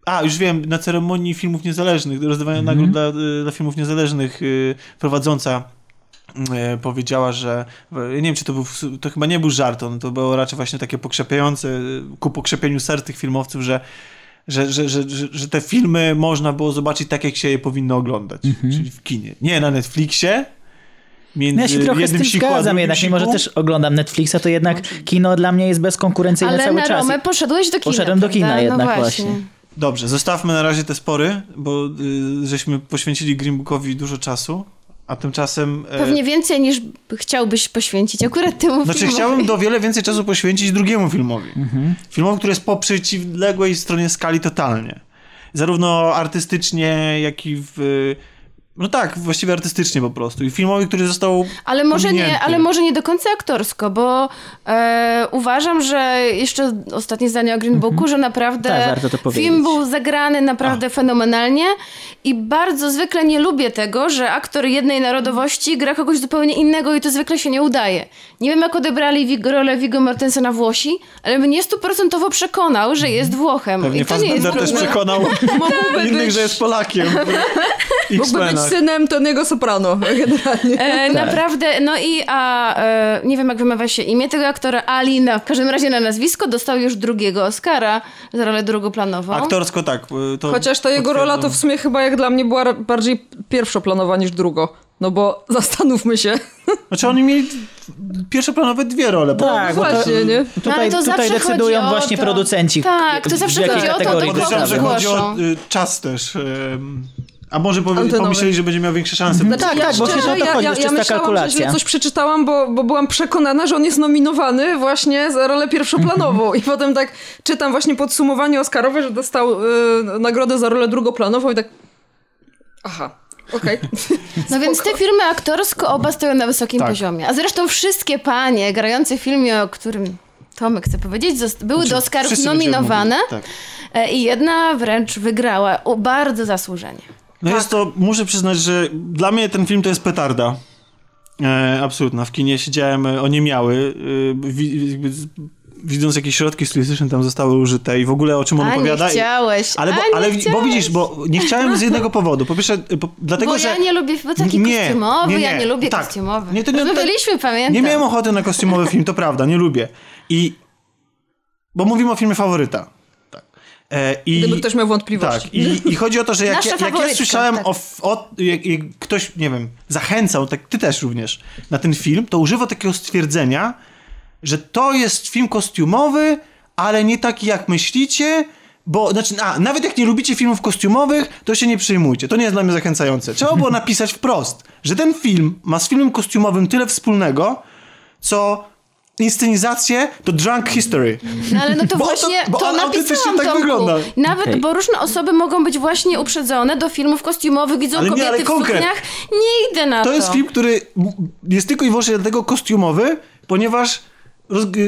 a, już wiem, na ceremonii filmów niezależnych, rozdawania nagród dla, y, dla filmów niezależnych y, prowadząca powiedziała, że nie wiem, czy to był, to chyba nie był żart, on, to było raczej właśnie takie pokrzepiające, e, ku pokrzepieniu serc tych filmowców, że, że, że, że, że, że te filmy można było zobaczyć tak, jak się je powinno oglądać, czyli w kinie. Nie na Netflixie, między
No ja się trochę z
jednym
tym zgadzam jednak, mimo że też oglądam Netflixa, to jednak kino dla mnie jest bezkonkurencyjne
Ale
cały
na
czas.
Romę poszedłeś do kina,
Poszedłem do kina
prawda?
jednak
no
właśnie.
Dobrze, zostawmy na razie te spory, bo y, żeśmy poświęcili Green Bookowi dużo czasu, a tymczasem... e,
Pewnie więcej niż chciałbyś poświęcić akurat temu
Znaczy
filmowi.
chciałbym do wiele więcej czasu poświęcić drugiemu filmowi. Filmowi, który jest po przeciwległej stronie skali totalnie. Zarówno artystycznie, jak i w... No tak, właściwie artystycznie po prostu. I filmowi, który został
Ale może, nie, ale może nie do końca aktorsko, bo e, uważam, że jeszcze ostatnie zdanie o Green Booku, że naprawdę
Tak,
film był zagrany naprawdę fenomenalnie i bardzo zwykle nie lubię tego, że aktor jednej narodowości gra kogoś zupełnie innego i to zwykle się nie udaje. Nie wiem, jak odebrali Wig- rolę Viggo Mortensena Włosi, ale mnie stuprocentowo przekonał, że jest Włochem.
Pewnie
I to nie jest
też przekonał innych,
być-
że jest Polakiem.
Mógłby być. Synem Tony'ego Soprano, generalnie.
E, Naprawdę, no i a e, nie wiem jak wymawia się imię tego aktora, Ali, na, w każdym razie na nazwisko, dostał już drugiego Oscara za rolę drugoplanową.
Aktorsko tak. y, To
Chociaż ta jego rola to w sumie chyba jak dla mnie była bardziej pierwszoplanowa niż drugo. No bo zastanówmy się.
Znaczy oni mieli pierwszoplanowe dwie role. bo
Tak, bo to,
Właśnie, nie?
No,
tutaj,
ale to
tutaj decydują właśnie
to.
producenci.
Tak, to zawsze chodzi o to, do kogo
Podejrzewam, że chodzi o y, czas też. A może powie- pomyśleli, że będzie miał większe szanse.
tak, tak, bo
szczerze,
to
ja,
chodzi,
ja, ja myślałam, że źle coś przeczytałam, bo, bo byłam przekonana, że on jest nominowany właśnie za rolę pierwszoplanową. I potem tak czytam właśnie podsumowanie Oscarowe, że dostał y, nagrodę za rolę drugoplanową i tak... Aha, okej.
No więc te filmy aktorsko oba stoją na wysokim
Tak.
poziomie. A zresztą wszystkie panie grające w filmie, o którym Tomek chce powiedzieć, zost- były do Oscarów nominowane
tak.
e, i jedna wręcz wygrała o, bardzo zasłużenie.
No jest to, muszę przyznać, że dla mnie ten film to jest petarda. E, absolutna. W kinie siedziałem, e, oniemiały. E, wi, z- widząc jakie środki stylistyczne tam zostały użyte i w ogóle o czym on
A
opowiada.
nie chciałeś,
Ale, bo,
a nie
ale bo
chciałeś.
widzisz, bo nie chciałem z jednego powodu. Po pierwsze, e, po, dlatego,
Bo
że...
ja nie lubię, bo taki
Nie,
kostiumowy,
nie, nie.
ja nie lubię
Tak.
kostiumowy.
Nie, to nie-
Rozmawialiśmy, pamiętam.
Nie miałem ochoty na kostiumowy film, to prawda, nie lubię. I... Bo mówimy o filmie faworyta. E, i,
Gdyby ktoś miał wątpliwości.
Tak, i, i chodzi o to, że jak,
Nasza
ja, jak ja słyszałem
tak.
o, o jak, jak ktoś, nie wiem, zachęcał, tak ty też również, na ten film, to używa takiego stwierdzenia, że to jest film kostiumowy, ale nie taki jak myślicie, bo, znaczy, a, nawet jak nie lubicie filmów kostiumowych, to się nie przejmujcie. To nie jest dla mnie zachęcające. Trzeba było napisać wprost, że ten film ma z filmem kostiumowym tyle wspólnego, co inscenizację to drunk history.
No ale no to
Bo to-
właśnie
bo
to
on autentycznie
napisałam,
tak
Tomku.
wygląda.
Nawet,
Okej.
bo różne osoby mogą być właśnie uprzedzone do filmów kostiumowych, widzą
Ale nie,
kobiety
ale
w
konkret.
sukniach. Nie idę na to.
To jest film, który jest tylko i wyłącznie dlatego kostiumowy, ponieważ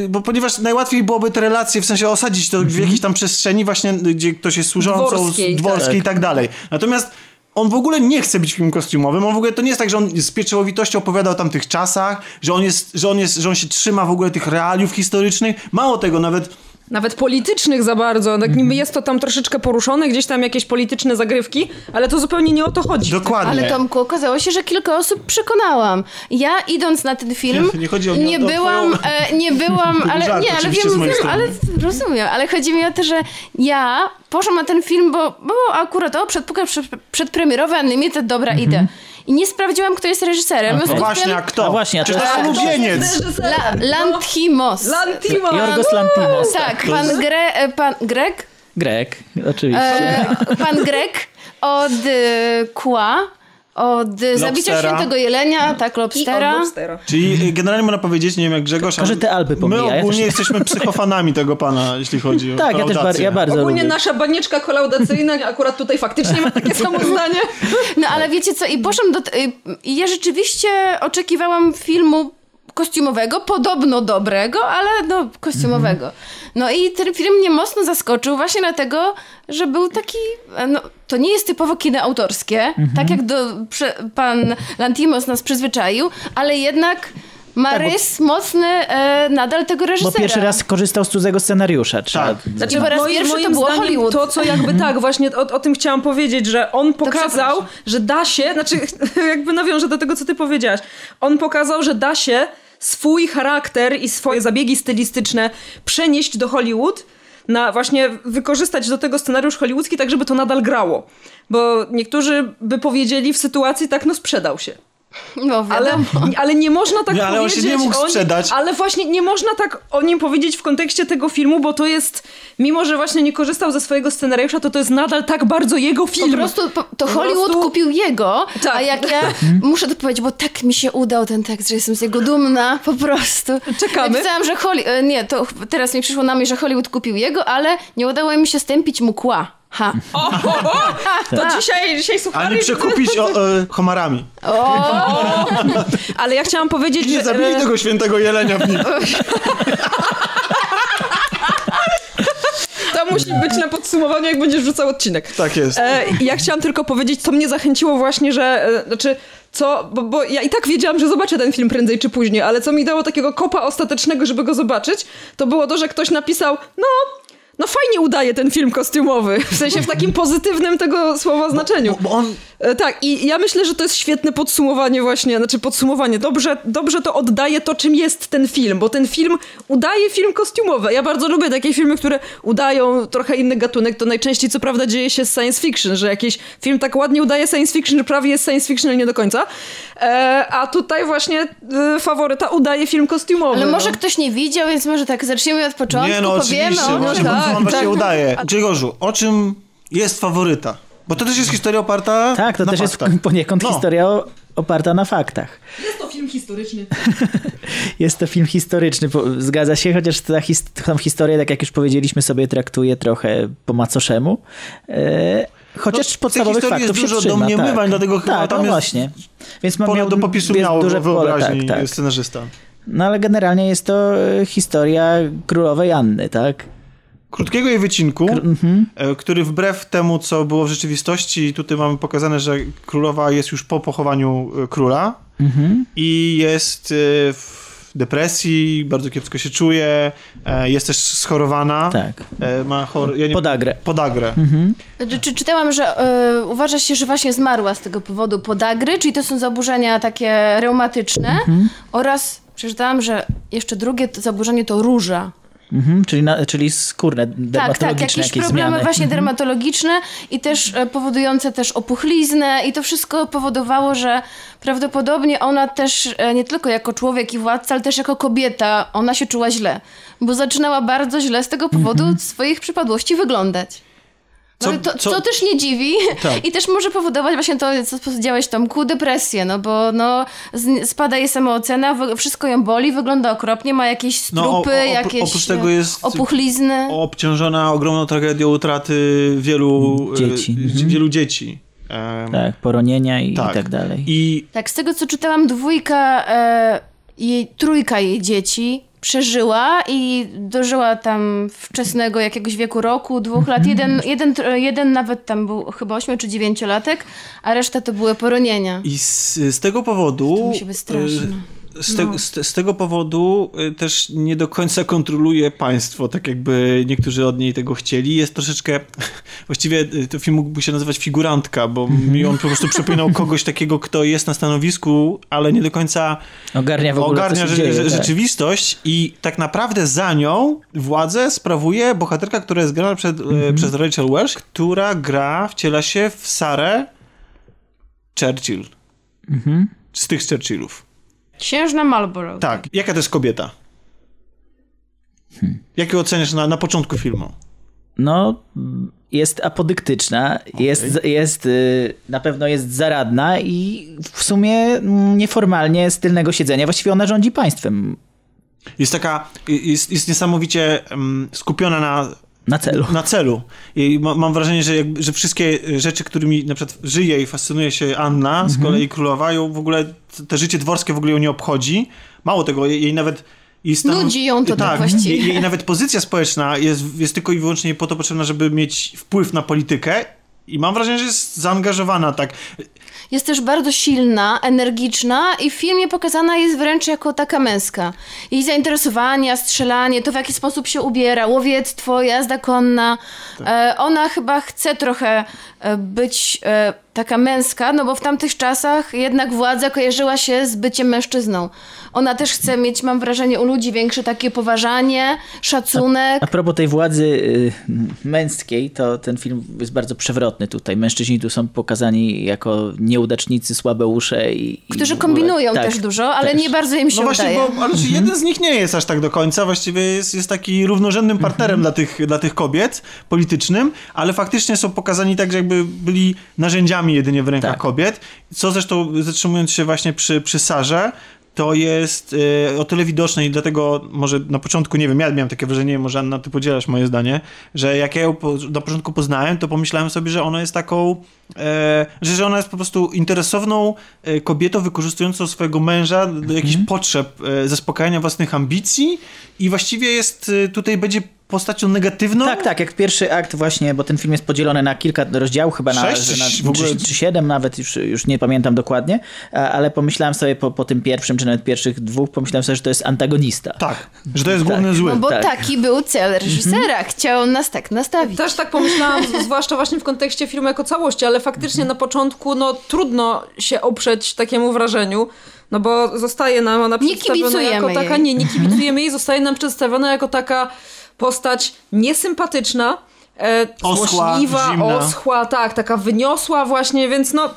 bo ponieważ najłatwiej byłoby te relacje, w sensie osadzić to w jakiejś tam przestrzeni właśnie, gdzie ktoś jest służącą,
Dworskiej,
dworskiej
tak.
i tak dalej. Natomiast on w ogóle nie chce być filmem kostiumowym, on w ogóle to nie jest tak, że on z pieczołowitością opowiada o tamtych czasach, że on jest, że on jest, że on się trzyma w ogóle tych realiów historycznych. Mało tego, nawet
nawet politycznych za bardzo. Tak niby jest to tam troszeczkę poruszone, gdzieś tam jakieś polityczne zagrywki, ale to zupełnie nie o to chodzi.
Dokładnie.
Ale Tomku, okazało się, że kilka osób przekonałam. Ja idąc na ten film,
Nie- chodzi o-
nie byłam, e, nie byłam, ale
żart
nie, ale wiem, wiem, ale rozumiem, ale chodzi mi o to, że ja poszłam na ten film, bo, bo akurat o, przedpokaz przed, przedpremierowy Unlimited, dobra, idę. I nie sprawdziłam, kto jest reżyserem. W
No właśnie, a kto?
A właśnie, a
Czy
to jest-
ulubieniec?
La, Lantimos.
Lantimos!
Jorgos Lantimos.
tak, pan, Gre, e, pan Greg,
Grek, oczywiście.
e, pan Greg od e, Kła, od e, Zabicia
Lobstera.
Świętego Jelenia, tak,
I
Lobstera.
od Lobstera.
Czyli y, generalnie można powiedzieć, nie wiem jak Grzegorz,
że te Alpy
my
pomija, ja
ogólnie
też-
jesteśmy psychofanami tego pana, jeśli chodzi o
tak, ja też bar- ja bardzo
Ogólnie
lubię.
nasza banieczka kolaudacyjna akurat tutaj faktycznie ma takie samo zdanie.
No ale wiecie co, i poszłam do... t- I ja rzeczywiście oczekiwałam filmu kostiumowego, podobno dobrego, ale no kostiumowego. No i ten film mnie mocno zaskoczył właśnie dlatego, że był taki, no to nie jest typowo kino autorskie, tak jak do, prze, pan Lantimos nas przyzwyczaił, ale jednak ma rys mocny e, nadal tego
Bo
reżysera.
pierwszy raz korzystał z cudzego scenariusza. Trzeba...
Tak.
I po raz pierwszy to było Hollywood.
To, co jakby tak, właśnie o, o tym chciałam powiedzieć, że on pokazał, że da się, znaczy jakby nawiążę do tego, co ty powiedziałaś. On pokazał, że da się swój charakter i swoje zabiegi stylistyczne przenieść do Hollywood, na właśnie wykorzystać do tego scenariusz hollywoodzki, tak żeby to nadal grało. Bo niektórzy by powiedzieli w sytuacji tak, no sprzedał się.
No
Ale, ale nie można tak
Nie, ale on się
powiedzieć.
nie mógł
o nim-
sprzedać.
Ale właśnie nie można tak o nim powiedzieć w kontekście tego filmu, bo to jest, mimo że właśnie nie korzystał ze swojego scenariusza, to to jest nadal tak bardzo jego film.
Po prostu po, to
Po
Hollywood
prostu-
kupił jego,
Tak.
a jak ja muszę to powiedzieć, bo tak mi się udał ten tekst, że jestem z jego dumna, po prostu.
Czekamy.
Napisałam, że Hollywood, nie, to teraz mi przyszło na myśl, że Hollywood kupił jego, ale nie udało mi się stępić mu kła. Ha.
O, o, o, to dzisiaj, dzisiaj
A
słuchali.
nie przekupić o, e, homarami.
Ale ja chciałam powiedzieć,
Nie
że...
zabili
e,
tego świętego jelenia w nim.
To musi być na podsumowaniu, jak będziesz wrzucał odcinek.
Tak jest.
E, ja chciałam tylko powiedzieć, co mnie zachęciło właśnie, że, e, znaczy, co, bo, bo ja i tak wiedziałam, że zobaczę ten film prędzej czy później, ale co mi dało takiego kopa ostatecznego, żeby go zobaczyć, to było to, że ktoś napisał, no, no fajnie udaje ten film kostiumowy, w sensie w takim pozytywnym tego słowa znaczeniu.
Bo, bo on
E, Tak, i ja myślę, że to jest świetne podsumowanie właśnie, znaczy podsumowanie. Dobrze, dobrze to oddaje to, czym jest ten film, bo ten film udaje film kostiumowy. Ja bardzo lubię takie filmy, które udają trochę inny gatunek. To najczęściej, co prawda, dzieje się z science fiction, że jakiś film tak ładnie udaje science fiction, że prawie jest science fiction, ale nie do końca. E, a tutaj właśnie e, faworyta udaje film kostiumowy.
Ale może
no.
ktoś nie widział, więc może tak zacznijmy od początku,
Nie, no
powiemy
oczywiście,
o no,
bo
tak,
on właśnie
tak.
udaje. Grzegorzu, o czym jest faworyta? Bo to też jest historia oparta
Tak, to
na
też
faktach.
jest poniekąd
No.
historia o, oparta na faktach.
Jest to film historyczny.
Jest to film historyczny, zgadza się, chociaż ta his, tą historię, tak jak już powiedzieliśmy sobie, traktuje trochę po macoszemu. E, chociaż
No,
podstawowych faktów
jest
się
dużo
trzyma.
domniemywań,
tak.
dlatego chyba
tak,
tam
no
jest
właśnie. Więc
Pole
miał,
do popisu miało
duże pole,
wyobraźni
tak, tak.
scenarzysta.
No ale generalnie jest to historia królowej Anny, tak?
Krótkiego jej wycinku,
Mhm.
e, który wbrew temu, co było w rzeczywistości, tutaj mamy pokazane, że królowa jest już po pochowaniu e, króla
Mhm.
i jest e, w depresji, bardzo kiepsko się czuje, jest też schorowana.
Tak.
Ma chor... ja nie...
Podagrę.
Podagrę.
Mhm.
Czy, czy czytałam, że e, uważa się, że właśnie zmarła z tego powodu podagry, czyli to są zaburzenia takie reumatyczne
Mhm.
oraz przeczytałam, że jeszcze drugie to zaburzenie to róża.
Mhm. Czyli, na, czyli skórne,
Tak,
dermatologiczne
tak, jakieś,
jakieś
problemy
zmiany.
właśnie dermatologiczne i też e, powodujące też opuchliznę i to wszystko powodowało, że prawdopodobnie ona też e, nie tylko jako człowiek i władca, ale też jako kobieta, ona się czuła źle, bo zaczynała bardzo źle z tego powodu swoich przypadłości wyglądać.
Co-
No, ale to,
co-
co też nie dziwi
Tak.
i też może powodować właśnie to, co powiedziałeś Tomku, depresję, no bo no, z, spada jej samoocena, wszystko ją boli, wygląda okropnie, ma jakieś
No, o-
strupy,
o- opr-
jakieś
oprócz tego
e,
jest-
opuchlizny.
Obciążona ogromną tragedią utraty wielu
Dzieci.
e,
Mhm.
wielu dzieci. E,
Tak, poronienia i
tak.
i tak dalej.
I
Tak, z tego co czytałam, dwójka, e, jej, trójka jej dzieci przeżyła i dożyła tam wczesnego jakiegoś wieku roku, dwóch lat. Jeden, jeden, tr- jeden nawet tam był chyba 8 czy 9 latek, a reszta to były poronienia.
I z, z tego powodu
To musi być straszne.
Z, te, z, z, tego powodu y, też nie do końca kontroluje państwo, tak jakby niektórzy od niej tego chcieli. Jest troszeczkę, właściwie y, to film mógłby się nazywać figurantka, bo mi on po prostu przypominał kogoś takiego, kto jest na stanowisku, ale nie do końca
ogarnia, w ogóle,
ogarnia dzieje, tak. rzeczywistość i tak naprawdę za nią władzę sprawuje bohaterka, która jest grana przed, mm -hmm. przez Rachel Welsh, która gra, wciela się w Sarę Churchill. Mhm. Z tych Churchillów.
Księżna Marlborough.
Tak. Jaka to jest kobieta? Hmm. Jak ją oceniasz na, na początku filmu?
No, jest apodyktyczna, okay. jest, jest, y, na pewno jest zaradna i w sumie mm, nieformalnie z tylnego siedzenia, właściwie ona rządzi państwem.
Jest taka, jest, jest niesamowicie um, skupiona na
na celu.
Na celu. I ma, mam wrażenie, że, jak, że wszystkie rzeczy, którymi na przykład żyje i fascynuje się Anna, mhm. z kolei królowa, ją w ogóle, te życie dworskie w ogóle ją nie obchodzi. Mało tego, jej, jej nawet
i stan... Nudzi ją to tak, tak właściwie.
Jej, jej nawet pozycja społeczna jest, jest tylko i wyłącznie po to potrzebna, żeby mieć wpływ na politykę i mam wrażenie, że jest zaangażowana tak
jest też bardzo silna, energiczna i w filmie pokazana jest wręcz jako taka męska. Jej zainteresowania, strzelanie, to w jaki sposób się ubiera, łowiectwo, jazda konna. Tak. E, ona chyba chce trochę e, być e, taka męska, no bo w tamtych czasach jednak władza kojarzyła się z byciem mężczyzną. Ona też chce mieć, mam wrażenie, u ludzi większe takie poważanie, szacunek.
A, a propos tej władzy y, męskiej, to ten film jest bardzo przewrotny tutaj. Mężczyźni tu są pokazani jako nieudacznicy, słabeusze i...
Którzy i kombinują tak, też dużo, ale też. nie bardzo im się
no właśnie,
udaje.
Bo, ale mhm. jeden z nich nie jest aż tak do końca, właściwie jest, jest taki równorzędnym partnerem mhm. dla, tych, dla tych kobiet, politycznym, ale faktycznie są pokazani tak, że jakby byli narzędziami jedynie w rękach tak. kobiet, co zresztą zatrzymując się właśnie przy, przy Sarze, to jest y, o tyle widoczne i dlatego może na początku, nie wiem, ja miałem takie wrażenie, może Anna, ty podzielasz moje zdanie, że jak ja ją po, na początku poznałem, to pomyślałem sobie, że ona jest taką, e, że, że ona jest po prostu interesowną e, kobietą wykorzystującą swojego męża do jakichś mm -hmm. potrzeb zaspokajania własnych ambicji i właściwie jest, tutaj będzie postacią negatywną?
Tak, tak, jak pierwszy akt właśnie, bo ten film jest podzielony na kilka rozdziałów, chyba na,
Sześć,
na, w ogóle... czy, czy siedem nawet, już, już nie pamiętam dokładnie, ale pomyślałem sobie po, po tym pierwszym, czy nawet pierwszych dwóch, pomyślałem sobie, że to jest antagonista.
Tak, że to jest tak. główny zły.
No bo
tak.
taki był cel reżysera, mhm. chciał nas tak nastawić.
Też tak pomyślałam, zwłaszcza właśnie w kontekście filmu jako całości, ale faktycznie mhm. na początku no trudno się oprzeć takiemu wrażeniu, no bo zostaje nam ona przedstawiona jako taka, jej. nie, nie kibicujemy jej, zostaje nam przedstawiona jako taka postać niesympatyczna, e,
oschła, złośliwa,
zimna. oschła, tak, taka wyniosła właśnie, więc no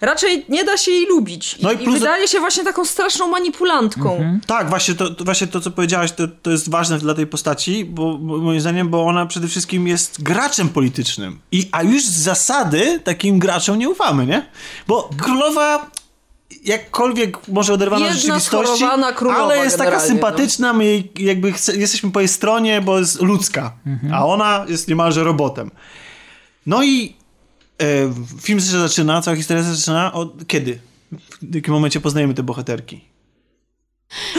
raczej nie da się jej lubić. No i, I wydaje się właśnie taką straszną manipulantką. Mhm.
Tak, właśnie to, to, właśnie to, co powiedziałaś, to, to jest ważne dla tej postaci, bo, bo moim zdaniem, bo ona przede wszystkim jest graczem politycznym. I, a już z zasady takim graczom nie ufamy, nie? Bo królowa jakkolwiek może oderwana od rzeczywistości, ale jest taka no. sympatyczna, my jej, jakby chce, jesteśmy po jej stronie, bo jest ludzka, mhm. a ona jest niemalże robotem. No i e, film się zaczyna, cała historia się zaczyna od kiedy? W jakim momencie poznajemy te bohaterki?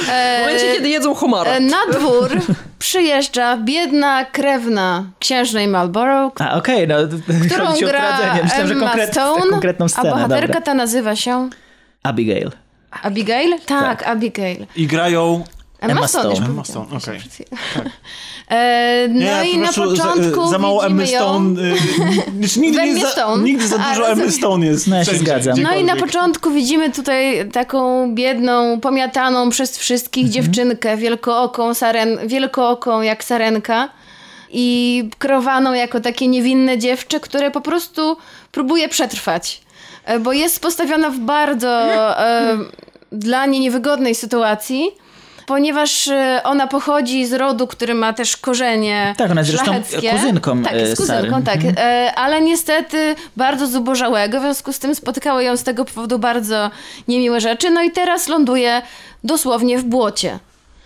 E, w momencie, kiedy jedzą homara. E,
na dwór przyjeżdża biedna krewna księżnej Marlborough.
A, okej, okay, no,
którą gra Myślałem, że konkret, Stone, konkretną scenę. A bohaterka dobra. ta nazywa się...
Abigail.
Abigail? Tak, tak. Abigail.
I grają
Emma, Emma Stone. Stone.
Emma Stone, okej. Okay. Tak.
E, no nie, i na początku
za, za mało Emmy Stone. Y, nigdy, nie za, nigdy za dużo Emmy Stone jest.
No ja się zgadzam.
No i na początku widzimy tutaj taką biedną, pomiataną przez wszystkich mhm. dziewczynkę, wielkooką, saren, wielkooką jak sarenka i krowaną jako takie niewinne dziewczę, które po prostu próbuje przetrwać. E, bo jest postawiona w bardzo e, dla niej niewygodnej sytuacji ponieważ e, ona pochodzi z rodu, który ma też korzenie
Tak, ona jest zresztą kuzynką
Tak, jest kuzynką, Sary. tak. Mhm. Ale niestety bardzo zubożałego, w związku z tym spotkały ją z tego powodu bardzo niemiłe rzeczy. No i teraz ląduje dosłownie w błocie.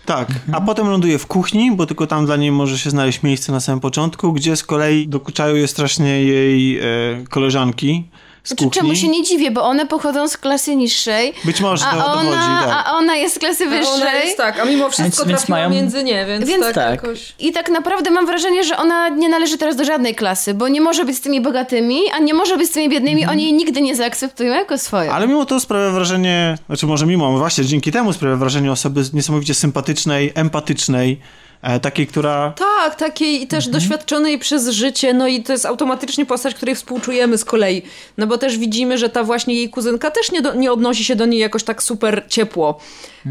Tak, a potem ląduje w kuchni, bo tylko tam dla niej może się znaleźć miejsce na samym początku, gdzie z kolei dokuczają je strasznie jej e, koleżanki, z
Znaczy,
kuchni.
czemu się nie dziwię, bo one pochodzą z klasy niższej.
Być może to
a ona,
chodzi, tak.
a ona jest z klasy
A Ona
wyższej.
jest tak, a mimo wszystko
Więc- więc
trafiła
mają-
między nie, więc,
Więc
tak,
tak.
jakoś...
I tak naprawdę mam wrażenie, że ona nie należy teraz do żadnej klasy, bo nie może być z tymi bogatymi, a nie może być z tymi biednymi. Oni jej nigdy nie zaakceptują jako swoje.
Ale mimo to sprawia wrażenie, znaczy może mimo, właśnie dzięki temu sprawia wrażenie osoby niesamowicie sympatycznej, empatycznej, takiej, która...
Tak, takiej i też doświadczonej przez życie, no i to jest automatycznie postać, której współczujemy z kolei. No bo też widzimy, że ta właśnie jej kuzynka też nie, do, nie odnosi się do niej jakoś tak super ciepło.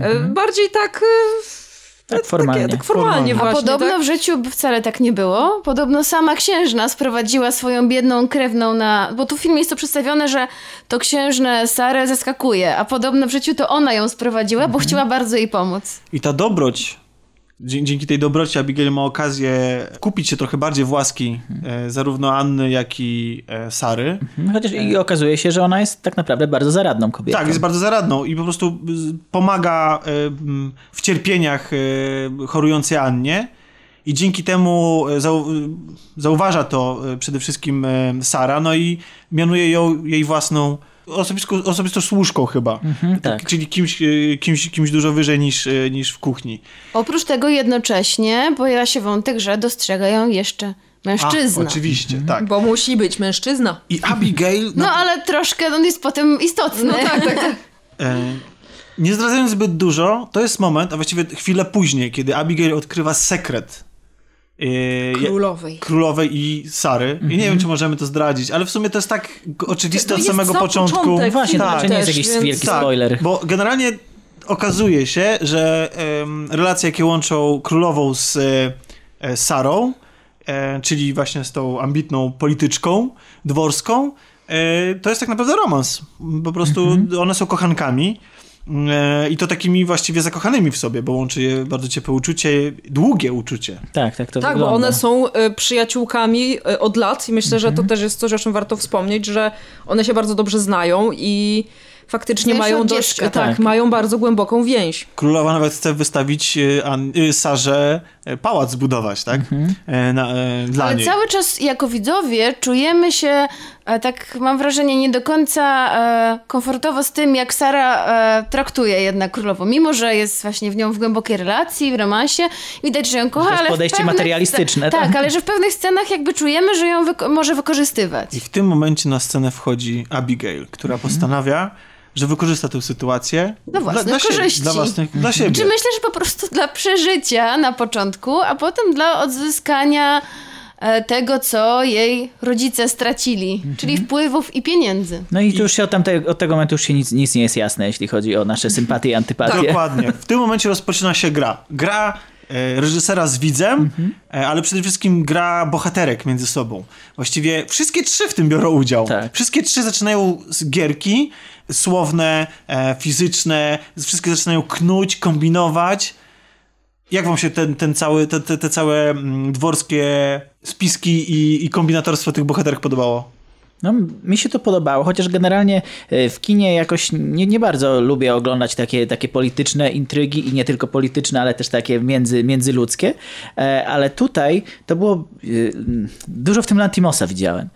E, Bardziej tak... e,
Tak formalnie.
Takie, tak formalnie
A
właśnie.
podobno
tak?
w życiu wcale tak nie było. Podobno sama księżna sprowadziła swoją biedną krewną na... Bo tu w filmie jest to przedstawione, że to księżnę Sarę zaskakuje, a podobno w życiu to ona ją sprowadziła, bo chciała bardzo jej pomóc.
I ta dobroć, dzięki tej dobroci Abigail ma okazję kupić się trochę bardziej w łaski e, zarówno Anny, jak i e, Sary.
No, Chociaż i okazuje się, że ona jest tak naprawdę bardzo zaradną kobietą.
Tak, jest bardzo zaradną i po prostu pomaga e, w cierpieniach e, chorującej Annie. I dzięki temu e, zau, zauważa to e, przede wszystkim e, Sara, no i mianuje ją jej własną osobistą, osobistą służką chyba.
tak.
Czyli kimś, e, kimś, kimś dużo wyżej niż, e, niż w kuchni.
Oprócz tego jednocześnie pojawia się wątek, że dostrzega ją jeszcze mężczyzna.
A, oczywiście, tak.
Bo musi być mężczyzna.
I Abigail,
No ale troszkę on jest potem istotny.
No tak, tak, tak.
e, nie zdradzając zbyt dużo, to jest moment, a właściwie chwilę później, kiedy Abigail odkrywa sekret
Królowej.
królowej i Sary. I nie wiem, czy możemy to zdradzić, ale w sumie to jest tak oczywiste
To
od
jest
samego
sam
początku.
początek
Właśnie,
filmu
to nie jest jakiś
więc-
wielki
Tak,
spoiler.
bo generalnie okazuje się, że relacje, jakie łączą królową z e, Sarą, e, czyli właśnie z tą ambitną polityczką dworską, e, to jest tak naprawdę romans. Po prostu one są kochankami. E, I to takimi właściwie zakochanymi w sobie, bo łączy je bardzo ciepłe uczucie, długie uczucie.
Tak, tak to
Tak,
wygląda.
bo one są e, przyjaciółkami e, od lat i myślę, że to też jest coś, o czym warto wspomnieć, że one się bardzo dobrze znają i faktycznie mają dość, tak,
Tak.
mają bardzo głęboką więź.
Królowa nawet chce wystawić An- Sarze pałac zbudować, tak? E, na, e, dla
Ale
niej.
cały czas jako widzowie czujemy się, e, tak mam wrażenie, nie do końca e, komfortowo z tym, jak Sara e, traktuje jednak królową. Mimo, że jest właśnie w nią w głębokiej relacji, w romansie, widać, że ją kocha,
To jest
ale
podejście
pewnych
materialistyczne, tak?
Tak, ale że w pewnych scenach jakby czujemy, że ją wyko- może wykorzystywać.
I w tym momencie na scenę wchodzi Abigail, która postanawia, że wykorzysta tę sytuację
Dla własnych
siebie,
korzyści.
Dla, własnych, dla siebie.
Czy myślę, że po prostu dla przeżycia na początku, a potem dla odzyskania e, tego, co jej rodzice stracili,
Mhm.
czyli wpływów i pieniędzy.
No i tu już się od, tamte, od tego momentu już się nic, nic nie jest jasne, jeśli chodzi o nasze sympatie i antypatie.
Dokładnie. W tym momencie rozpoczyna się gra. Gra e, reżysera z widzem, e, ale przede wszystkim gra bohaterek między sobą. Właściwie wszystkie trzy w tym biorą udział.
Tak.
Wszystkie trzy zaczynają z gierki, słowne, e, fizyczne, wszystkie zaczynają knuć, kombinować. Jak wam się ten, ten cały, te, te, te całe mm, dworskie spiski i, i kombinatorstwo tych bohaterek podobało?
No, mi się to podobało, chociaż generalnie e, w kinie jakoś nie, nie bardzo lubię oglądać takie, takie polityczne intrygi i nie tylko polityczne, ale też takie między, międzyludzkie. E, Ale tutaj to było. e, Dużo w tym Lantimosa widziałem.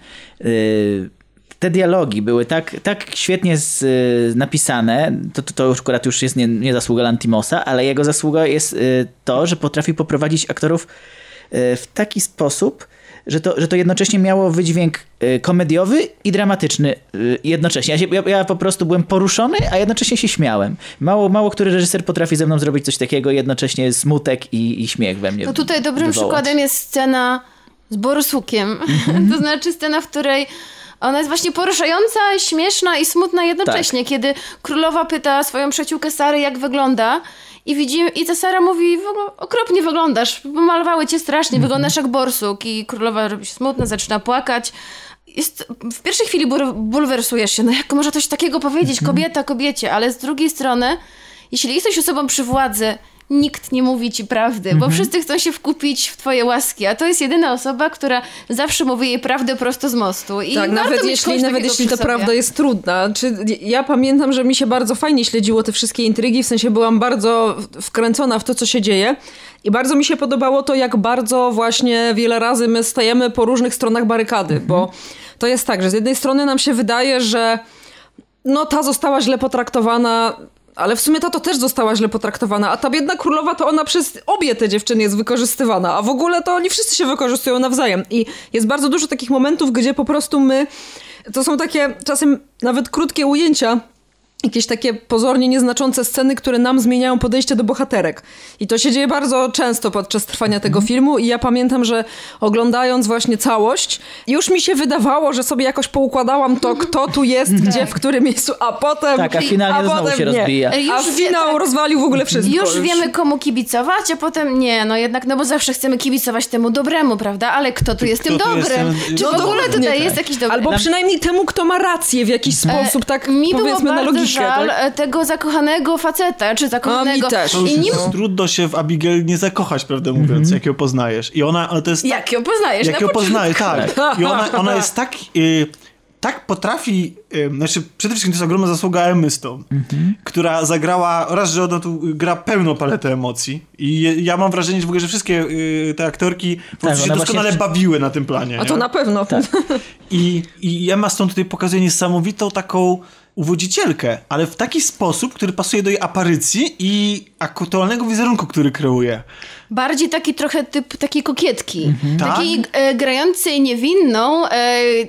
Te dialogi były tak, tak świetnie z, e, napisane, to, to, to akurat już jest nie, nie zasługa Lantimosa, ale jego zasługa jest e, to, że potrafi poprowadzić aktorów e, w taki sposób, że to, że to jednocześnie miało wydźwięk y, komediowy i dramatyczny y, jednocześnie. Ja, się, ja, ja po prostu byłem poruszony, a jednocześnie się śmiałem. Mało, mało który reżyser potrafi ze mną zrobić coś takiego, jednocześnie smutek i, i śmiech we mnie
No tutaj dobrym
wywołać.
przykładem jest scena z Borsukiem.
Mhm.
to znaczy scena, w której ona jest właśnie poruszająca, śmieszna i smutna jednocześnie,
Tak.
kiedy królowa pyta swoją przyjaciółkę Sarę, jak wygląda. I widzimy, i ta Sara mówi, w ogóle okropnie wyglądasz, pomalowały cię strasznie,
Mhm.
wyglądasz jak borsuk. I królowa robi się smutna, zaczyna płakać. Jest, w pierwszej chwili bul- bulwersujesz się, no jak można coś takiego powiedzieć,
Mhm.
kobieta kobiecie, ale z drugiej strony, jeśli jesteś osobą przy władzy nikt nie mówi ci prawdy, bo wszyscy chcą się wkupić w twoje łaski, a to jest jedyna osoba, która zawsze mówi jej prawdę prosto z mostu. I
Tak, nawet jeśli, nawet jeśli ta prawda jest trudna. Czy, ja pamiętam, że mi się bardzo fajnie śledziło te wszystkie intrygi, w sensie byłam bardzo wkręcona w to, co się dzieje. I bardzo mi się podobało to, jak bardzo właśnie wiele razy my stajemy po różnych stronach barykady, bo to jest tak, że z jednej strony nam się wydaje, że no ta została źle potraktowana, ale w sumie ta to też została źle potraktowana, a ta biedna królowa to ona przez obie te dziewczyny jest wykorzystywana, a w ogóle to oni wszyscy się wykorzystują nawzajem. I jest bardzo dużo takich momentów, gdzie po prostu my, to są takie czasem nawet krótkie ujęcia, jakieś takie pozornie nieznaczące sceny, które nam zmieniają podejście do bohaterek. I to się dzieje bardzo często podczas trwania tego filmu i ja pamiętam, że oglądając właśnie całość, już mi się wydawało, że sobie jakoś poukładałam to, kto tu jest, gdzie, w którym miejscu, a potem...
Tak, a finalnie znowu
potem
się
nie.
rozbija.
A
już
finał
tak.
rozwalił w ogóle wszystko.
Już wiemy, komu kibicować, a potem nie, no jednak, no bo zawsze chcemy kibicować temu dobremu, prawda? Ale kto tu jest tym
kto tu jest
dobrym?
tym-
Czy
No
w ogóle tutaj
tak.
jest jakiś dobry?
Albo przynajmniej temu, kto ma rację w jakiś sposób, tak
E, Mi było
powiedzmy na.
Żal
tak?
e, tego zakochanego faceta, czy zakochanego.
A, mi też.
To
I nim...
jest trudno się w Abigail nie zakochać, prawdę mówiąc, jak ją poznajesz. I ona, ale to jest
Jak ją poznajesz?
jak ją tak. I ona, ona jest tak, y, tak potrafi, y, znaczy przede wszystkim to jest ogromna zasługa Emmy Stone, która zagrała, raz, że ona tu gra pełną paletę emocji i je, ja mam wrażenie, że w ogóle, że wszystkie y, te aktorki po prostu się
ona
doskonale
właśnie-
bawiły na tym planie.
A to
nie?
na pewno.
I, I Emma Stone tutaj pokazuje niesamowitą taką uwodzicielkę, ale w taki sposób, który pasuje do jej aparycji i aktualnego wizerunku, który kreuje.
Bardziej taki trochę typ takiej kokietki.
Tak.
Takiej e, grającej niewinną, e, e,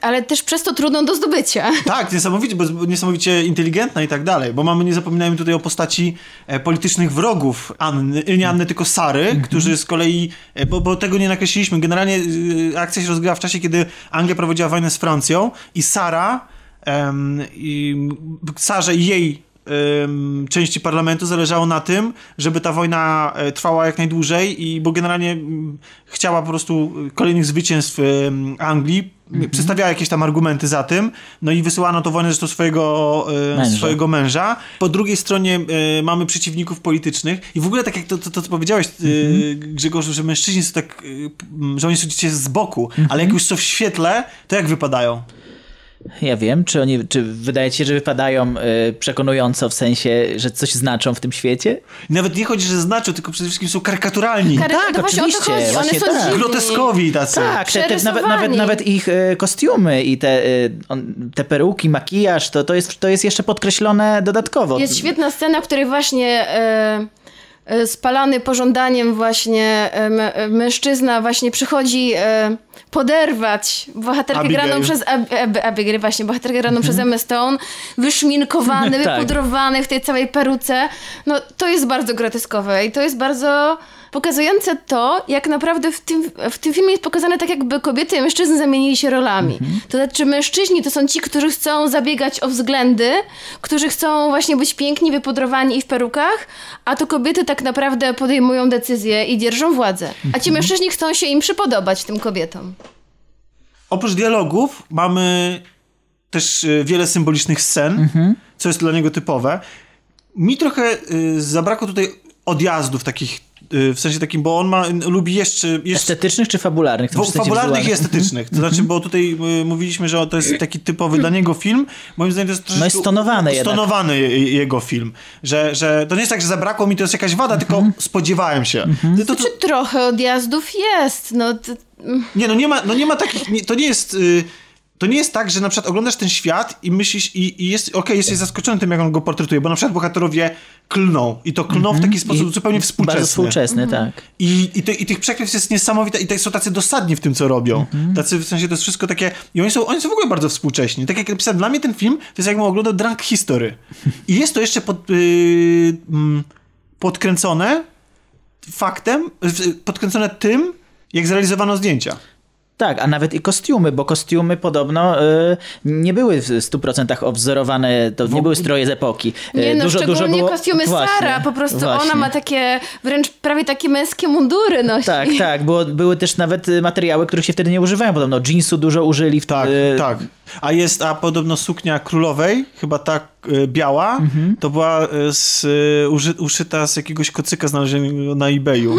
ale też przez to trudną do zdobycia.
Tak, niesamowicie, bo jest niesamowicie inteligentna i tak dalej, bo mamy, nie zapominajmy tutaj o postaci e, politycznych wrogów Anny, e, nie Anny, tylko Sary, którzy z kolei, e, bo, bo tego nie nakreśliliśmy, generalnie e, akcja się rozgrywa w czasie, kiedy Anglia prowadziła wojnę z Francją i Sara, Sarze i jej części parlamentu zależało na tym, żeby ta wojna e, trwała jak najdłużej i bo generalnie chciała po prostu kolejnych zwycięstw Anglii, przedstawiała jakieś tam argumenty za tym, no i wysyłano to wojnę zresztą swojego e,
Męża.
swojego męża. Po drugiej stronie e, mamy przeciwników politycznych i w ogóle tak jak to, to, to powiedziałeś e, Grzegorzu, że mężczyźni są tak, że oni są gdzieś z boku, ale jak już są w świetle, to jak wypadają?
Ja wiem, czy oni, czy wydaje ci się, że wypadają y, przekonująco w sensie, że coś znaczą w tym świecie?
Nawet nie chodzi, że znaczą, tylko przede wszystkim są karykaturalni.
Kary-
tak,
to właśnie o to
oczywiście.
One
właśnie
są
tak.
Groteskowi tacy.
Tak, te, te, nawet, nawet, nawet ich e, kostiumy i te, e, on, te peruki, makijaż, to, to, jest, to jest jeszcze podkreślone dodatkowo.
Jest świetna scena, w której właśnie e, e, spalany pożądaniem właśnie e, e, mężczyzna właśnie przychodzi e, poderwać bohaterkę
Abigail.
graną przez Ab, Ab, Abigail, właśnie bohaterkę graną przez Emma Stone, wyszminkowany,
Tak.
wypudrowany w tej całej peruce. No to jest bardzo groteskowe i to jest bardzo pokazujące to, jak naprawdę w tym, w tym filmie jest pokazane tak, jakby kobiety i mężczyzn zamienili się rolami. To znaczy mężczyźni to są ci, którzy chcą zabiegać o względy, którzy chcą właśnie być piękni, wypudrowani i w perukach, a to kobiety tak naprawdę podejmują decyzje i dzierżą władzę. A ci mężczyźni chcą się im przypodobać, tym kobietom.
Oprócz dialogów mamy też y, wiele symbolicznych scen, co jest dla niego typowe. Mi trochę y, zabrakło tutaj odjazdów takich, w sensie takim, bo on ma, lubi jeszcze... jeszcze
Estetycznych czy fabularnych? Sensie
fabularnych i estetycznych. To znaczy, bo tutaj y, mówiliśmy, że to jest taki typowy dla niego film. Moim zdaniem to jest troszeczkę
No jest stonowany jednak.
stonowany je- jego film. Że, że to nie jest tak, że zabrakło mi, to jest jakaś wada, tylko spodziewałem się. To, to,
Czy trochę odjazdów jest? No, to,
nie, no nie ma, no nie ma takich, nie, to nie jest... Y, to nie jest tak, że na przykład oglądasz ten świat i myślisz, i, i jest, okej, jesteś zaskoczony tym, jak on go portretuje, bo na przykład bohaterowie klną i to klną w taki sposób
I
zupełnie współczesny.
Bardzo współczesny, tak.
I, i, ty, I tych przekleństw jest niesamowite i te, są tacy dosadni w tym, co robią. Tacy, w sensie to jest wszystko takie... I oni są, oni są w ogóle bardzo współcześni. Tak jak napisałem, dla mnie ten film to jest jakbym oglądał Drunk History. I jest to jeszcze pod, yy, podkręcone faktem, podkręcone tym, jak zrealizowano zdjęcia.
Tak, a nawet i kostiumy, bo kostiumy podobno y, nie były w 100% odwzorowane, to nie były stroje z epoki. Y,
Nie no,
dużo,
szczególnie
dużo było...
kostiumy
Właśnie,
Sara, po prostu
właśnie.
ona ma takie, wręcz prawie takie męskie mundury nosi.
Tak, tak, było, były też nawet y, materiały, których się wtedy nie używają. Podobno jeansu dużo użyli. W,
Tak,
y,
tak. A jest, a podobno suknia królowej, chyba ta e, biała,
Mhm.
to była e, z, e, uży, uszyta z jakiegoś kocyka znalezionego na eBayu.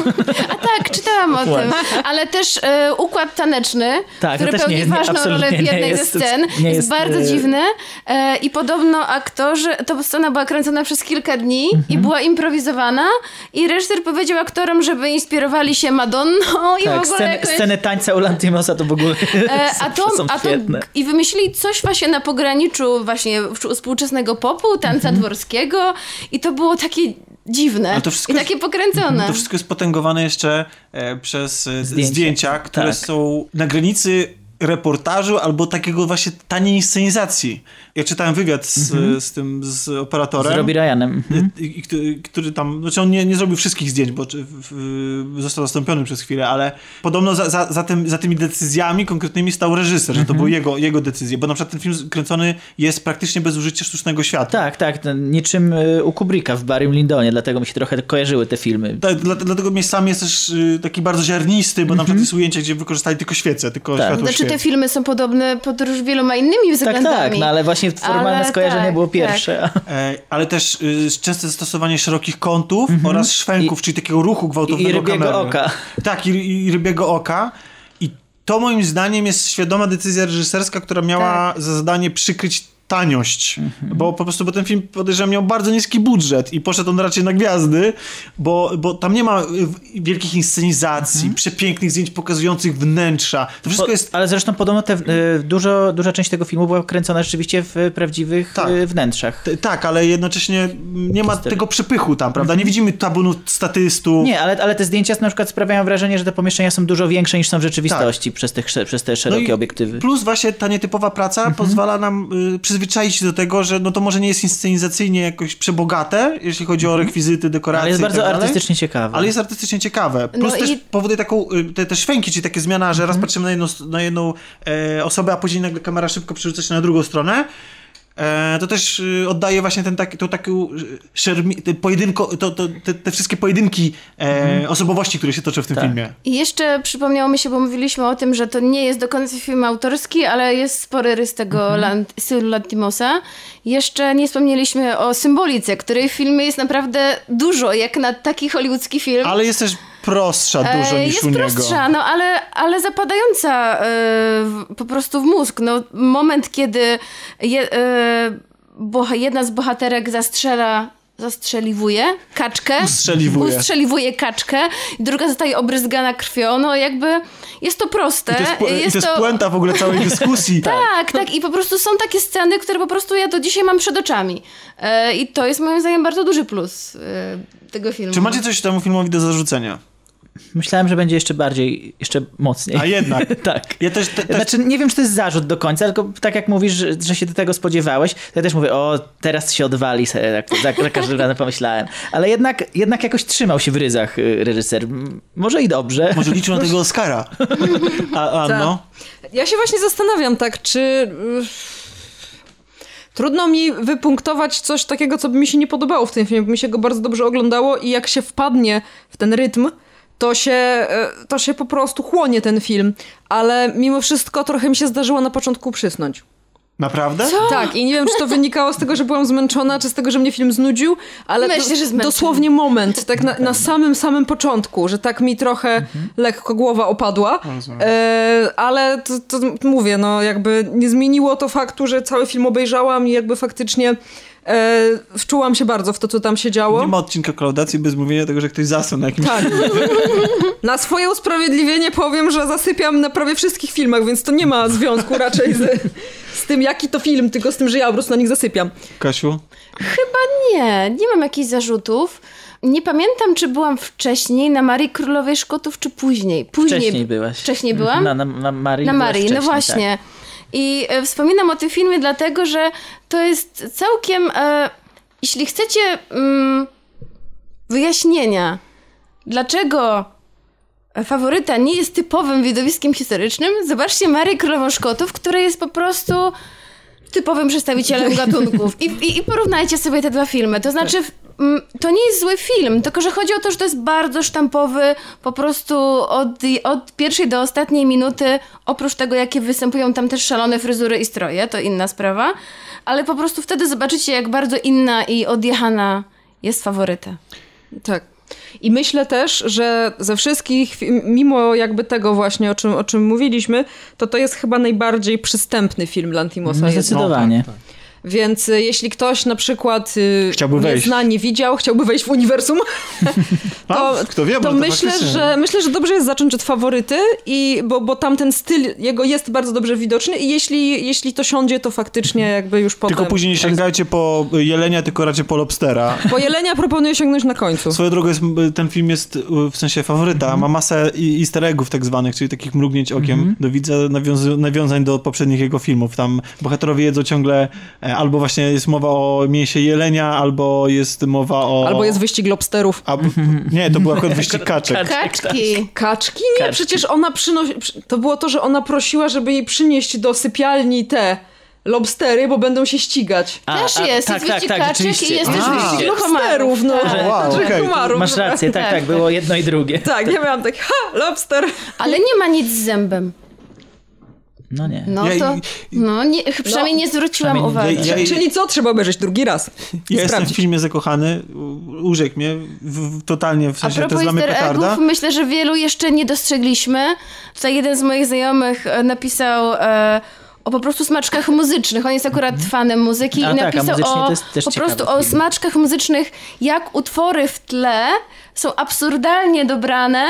A tak, czytałam o tym. Ale też e, układ taneczny,
Tak, to
który
też
pełni
nie- nie-
ważną
absolutnie
rolę w
nie
jednej
jest-
ze scen,
nie
jest,
jest,
bardzo
e,
dziwny. E, I podobno aktorzy, to scena była kręcona przez kilka dni i
Mhm.
była improwizowana i reżyser powiedział aktorom, żeby inspirowali się Madonną i w
Tak,
ogóle
sceny,
jakoś...
sceny tańca u Lantimosa to w ogóle
E, a to,
są
a to. I wymyślili coś właśnie na pograniczu właśnie współczesnego popu, tanca
Mhm.
dworskiego i to było takie dziwne
Ale to wszystko
i
jest-
takie pokręcone.
To wszystko jest potęgowane jeszcze e, przez e,
Zdjęcia.
zdjęcia, które
Tak.
są na granicy reportażu albo takiego właśnie taniej inscenizacji. Ja czytałem wywiad z, z tym, z
Z
operatorem.
Robbie Ryanem. Mhm.
I, który, który tam, znaczy on nie, nie zrobił wszystkich zdjęć, bo czy- w, w, został zastąpiony przez chwilę, ale podobno za, za, za, tym, za tymi decyzjami konkretnymi stał reżyser, że to były jego, jego decyzje, bo na przykład ten film kręcony jest praktycznie bez użycia sztucznego światła.
Tak, tak, niczym y, u Kubricka w Barrym Lindonie, dlatego mi się trochę kojarzyły te filmy.
Tak, dla, dlatego miejscami jest też y, taki bardzo ziarnisty, bo na przykład jest ujęcie, gdzie wykorzystali tylko świece, tylko
Tak.
światło
Znaczy te
świec.
filmy są podobne pod już wieloma innymi
Tak,
względami.
tak, no ale właśnie formalne
Ale
skojarzenie
tak,
było
tak.
pierwsze.
E, ale też y, częste zastosowanie szerokich kątów oraz szwęków,
I-
czyli takiego ruchu gwałtownego
i rybiego
kamery.
oka.
Tak, i, i rybiego oka. I to moim zdaniem jest świadoma decyzja reżyserska, która miała za zadanie przykryć taniość, bo po prostu, bo ten film podejrzewam miał bardzo niski budżet i poszedł on raczej na gwiazdy, bo, bo tam nie ma y, wielkich inscenizacji, przepięknych zdjęć pokazujących wnętrza. To wszystko
Po,
jest
Ale zresztą podobno te, y, dużo, duża część tego filmu była kręcona rzeczywiście w y, prawdziwych
Tak.
y, wnętrzach.
T- Tak, ale jednocześnie nie ma tego przepychu tam, prawda? Nie widzimy tabunu statystów.
Nie, ale, ale te zdjęcia na przykład sprawiają wrażenie, że te pomieszczenia są dużo większe niż są w rzeczywistości przez, tych, sze- przez te szerokie
Tak. No
obiektywy.
Plus właśnie ta nietypowa praca
Mhm.
pozwala nam y, przyzwyczaić się do tego, że no to może nie jest inscenizacyjnie jakoś przebogate, jeśli chodzi o rekwizyty, dekoracje
Mhm. Ale jest
i
bardzo
tak
artystycznie ciekawe.
Ale jest artystycznie ciekawe. Plus
No
też
i-
powoduje taką, y, te, te szwęki, czyli takie zmiana, że raz
Mhm.
patrzymy na jedną, na jedną e, osobę, a później nagle kamera szybko przerzuca się na drugą stronę. E, to też y, oddaje właśnie ten taki, tą taką y, szermi, te, pojedynko, to, to, te, te wszystkie pojedynki e, osobowości, które się toczą w tym
Mhm. Tak.
filmie.
I jeszcze przypomniało mi się, bo mówiliśmy o tym, że to nie jest do końca film autorski, ale jest spory rys tego
Mhm.
Stylu Lantimosa. Jeszcze nie wspomnieliśmy o symbolice, której w filmie jest naprawdę dużo, jak na taki hollywoodzki film.
Ale jest też prostsza dużo
E,
niż
jest
u niego.
prostsza, no ale, ale zapadająca e, w, po prostu w mózg. No, moment, kiedy je, e, boha, jedna z bohaterek zastrzela zastrzeliwuje kaczkę.
Ustrzeliwuje.
Ustrzeliwuje kaczkę. Druga zostaje obryzgana krwią. No jakby jest to proste.
I to jest, pu- i to jest puenta w ogóle całej dyskusji.
Tak, tak. I po prostu są takie sceny, które po prostu ja do dzisiaj mam przed oczami. E, I to jest moim zdaniem bardzo duży plus e, tego filmu.
Czy macie coś temu filmowi do zarzucenia?
Myślałem, że będzie jeszcze bardziej, jeszcze mocniej.
A jednak.
tak.
Ja też, te, też
Znaczy, nie wiem, czy to jest zarzut do końca, tylko tak jak mówisz, że, że się do tego spodziewałeś, to ja też mówię, o, teraz się odwali, tak, za, za każdym razem pomyślałem. Ale jednak, jednak jakoś trzymał się w ryzach y, reżyser. Może i dobrze.
może liczył na tego Oscara. A, Anno?
Ja się właśnie zastanawiam tak, czy... y, Trudno mi wypunktować coś takiego, co by mi się nie podobało w tym filmie, bo mi się go bardzo dobrze oglądało i jak się wpadnie w ten rytm, to się, e, to się po prostu chłonie ten film. Ale mimo wszystko trochę mi się zdarzyło na początku przysnąć.
Naprawdę?
Tak, i nie wiem, czy to wynikało z tego, że byłam zmęczona, czy z tego, że mnie film znudził, ale
Myślę,
do,
że zmęczony.
dosłownie moment, tak na, na samym, samym początku, że tak mi trochę lekko głowa opadła, e, ale to, to mówię, no jakby nie zmieniło to faktu, że cały film obejrzałam i jakby faktycznie e, wczułam się bardzo w to, co tam się działo.
Nie ma odcinka kolaudacji bez mówienia tego, że ktoś zasnął na jakimś...
Tak. Na swoje usprawiedliwienie powiem, że zasypiam na prawie wszystkich filmach, więc to nie ma związku raczej z, z tym, jaki to film, tylko z tym, że ja po prostu na nich zasypiam.
Kasiu?
Chyba nie, nie mam jakichś zarzutów. Nie pamiętam, czy byłam wcześniej na Marii Królowej Szkotów, czy później. Później
Wcześniej byłaś.
Wcześniej byłam?
Na, na, na Marii
Na Marii, no właśnie. I e, wspominam o tym filmie dlatego, że to jest całkiem. E, jeśli chcecie mm, wyjaśnienia, dlaczego faworyta nie jest typowym widowiskiem historycznym, zobaczcie Marię Królową Szkotów, która jest po prostu typowym przedstawicielem gatunków. I, i, I porównajcie sobie te dwa filmy. To znaczy, to nie jest zły film, tylko że chodzi o to, że to jest bardzo sztampowy, po prostu od, od pierwszej do ostatniej minuty, oprócz tego, jakie występują tam też szalone fryzury i stroje, to inna sprawa, ale po prostu wtedy zobaczycie, jak bardzo inna i odjechana jest faworyta.
Tak. I myślę też, że ze wszystkich, mimo jakby tego właśnie, o czym, o czym mówiliśmy, to to jest chyba najbardziej przystępny film Lantimosa.
No, zdecydowanie.
tak, tak.
Więc y, jeśli ktoś na przykład y,
Chciałby
nie
wejść.
zna, nie widział, chciałby wejść w uniwersum, to,
A, kto wie,
to
to
myślę,
faktycznie.
że, myślę, że dobrze jest zacząć od faworyty, i, bo, bo tam ten styl jego jest bardzo dobrze widoczny i jeśli, jeśli to siądzie, to faktycznie jakby już potem...
Tylko później nie sięgajcie po jelenia, tylko raczej po lobstera.
Po jelenia proponuję sięgnąć na końcu.
Swoją drogą jest, ten film jest y, w sensie faworyta, ma masę i- easter eggów tak zwanych, czyli takich mrugnięć okiem do widza, nawiązań do poprzednich jego filmów. Tam bohaterowie jedzą ciągle, e, albo właśnie jest mowa o mięsie jelenia, albo jest mowa o...
Albo jest wyścig lobsterów.
A, nie, to był akurat wyścig kaczek.
Kaczki.
Kaczki? Nie,
Kaczki.
przecież ona przynosi... przy- To było to, że ona prosiła, żeby jej przynieść do sypialni te lobstery, bo będą się ścigać.
A,
Też
a,
jest,
tak,
jest
tak,
wyścig
tak,
kaczek i jest też
A.
wyścig
Lobsterów, no.
Tak.
Wow,
Że
okej.
komarów,
Masz
że-
rację, tak,
Tak.
tak, było jedno i drugie.
Tak, ja miałam tak, ha, lobster.
Ale nie ma nic z zębem.
No nie.
No
Ja-
to, no nie, przynajmniej nie zwróciłam
przynajmniej
uwagi.
Ja- ja-
Czyli co? Trzeba obejrzeć drugi raz.
Ja jestem w filmie zakochany, urzekł mnie w, w, totalnie, w sensie to jest dla mnie petarda.
eggów, myślę, że wielu jeszcze nie dostrzegliśmy. Tutaj jeden z moich znajomych e, napisał e, o po prostu smaczkach muzycznych. On jest akurat fanem muzyki
A
i
tak,
napisał o,
jest
po prostu o smaczkach muzycznych, jak utwory w tle są absurdalnie dobrane,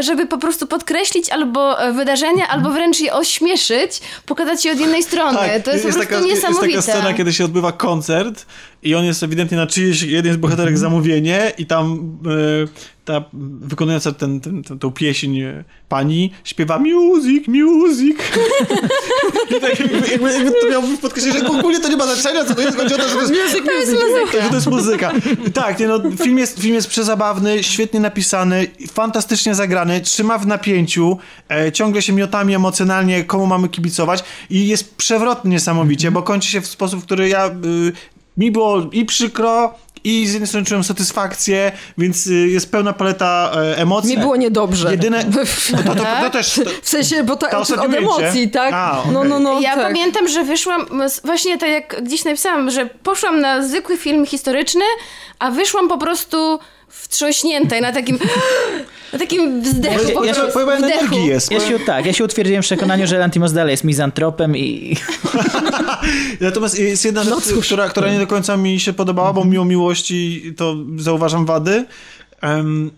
żeby po prostu podkreślić albo e, wydarzenia, albo wręcz je ośmieszyć, pokazać je od innej strony. to jest, po prostu
taka,
niesamowite.
Jest taka scena, kiedy się odbywa koncert i on jest ewidentnie na czyjeś, jeden z bohaterek
Mhm.
zamówienie i tam e, ta wykonująca ten, ten, ten, tą pieśń e, pani śpiewa music, music. I tak jakby, jakby, jakby to miało podkreślić, że ogólnie to nie ma znaczenia, co to jest, chodzi o to, że to jest,
Music,
To jest
music.
muzyka.
że to jest muzyka. Tak, nie no, film jest, film jest przezabawny, świetnie napisany, fantastycznie zagrany, trzyma w napięciu, e, ciągle się miotami emocjonalnie, komu mamy kibicować i jest przewrotny niesamowicie, bo kończy się w sposób, który ja... Y, mi było i przykro, i z jednej strony czułem satysfakcję, więc y, jest pełna paleta e, emocji.
Mi było niedobrze.
Jedyne... To, to, to, to też... To,
W sensie, bo ta,
Ta
od,
ujęcie?
emocji, tak?
A, okej.
No, no, no.
Ja
tak.
pamiętam, że wyszłam, właśnie tak jak gdzieś napisałam, że poszłam na zwykły film historyczny, a wyszłam po prostu wstrząśnięta i na takim, na takim wzdechu.
Ja-
po
ja-
prostu, wdechu.
energii jest.
Ja się, tak, ja się utwierdziłem w przekonaniu, że Lantimos dalej jest mizantropem i
Natomiast jest jedna
No
rzecz, która, która nie do końca mi się podobała, bo mimo miłości to zauważam wady. Em,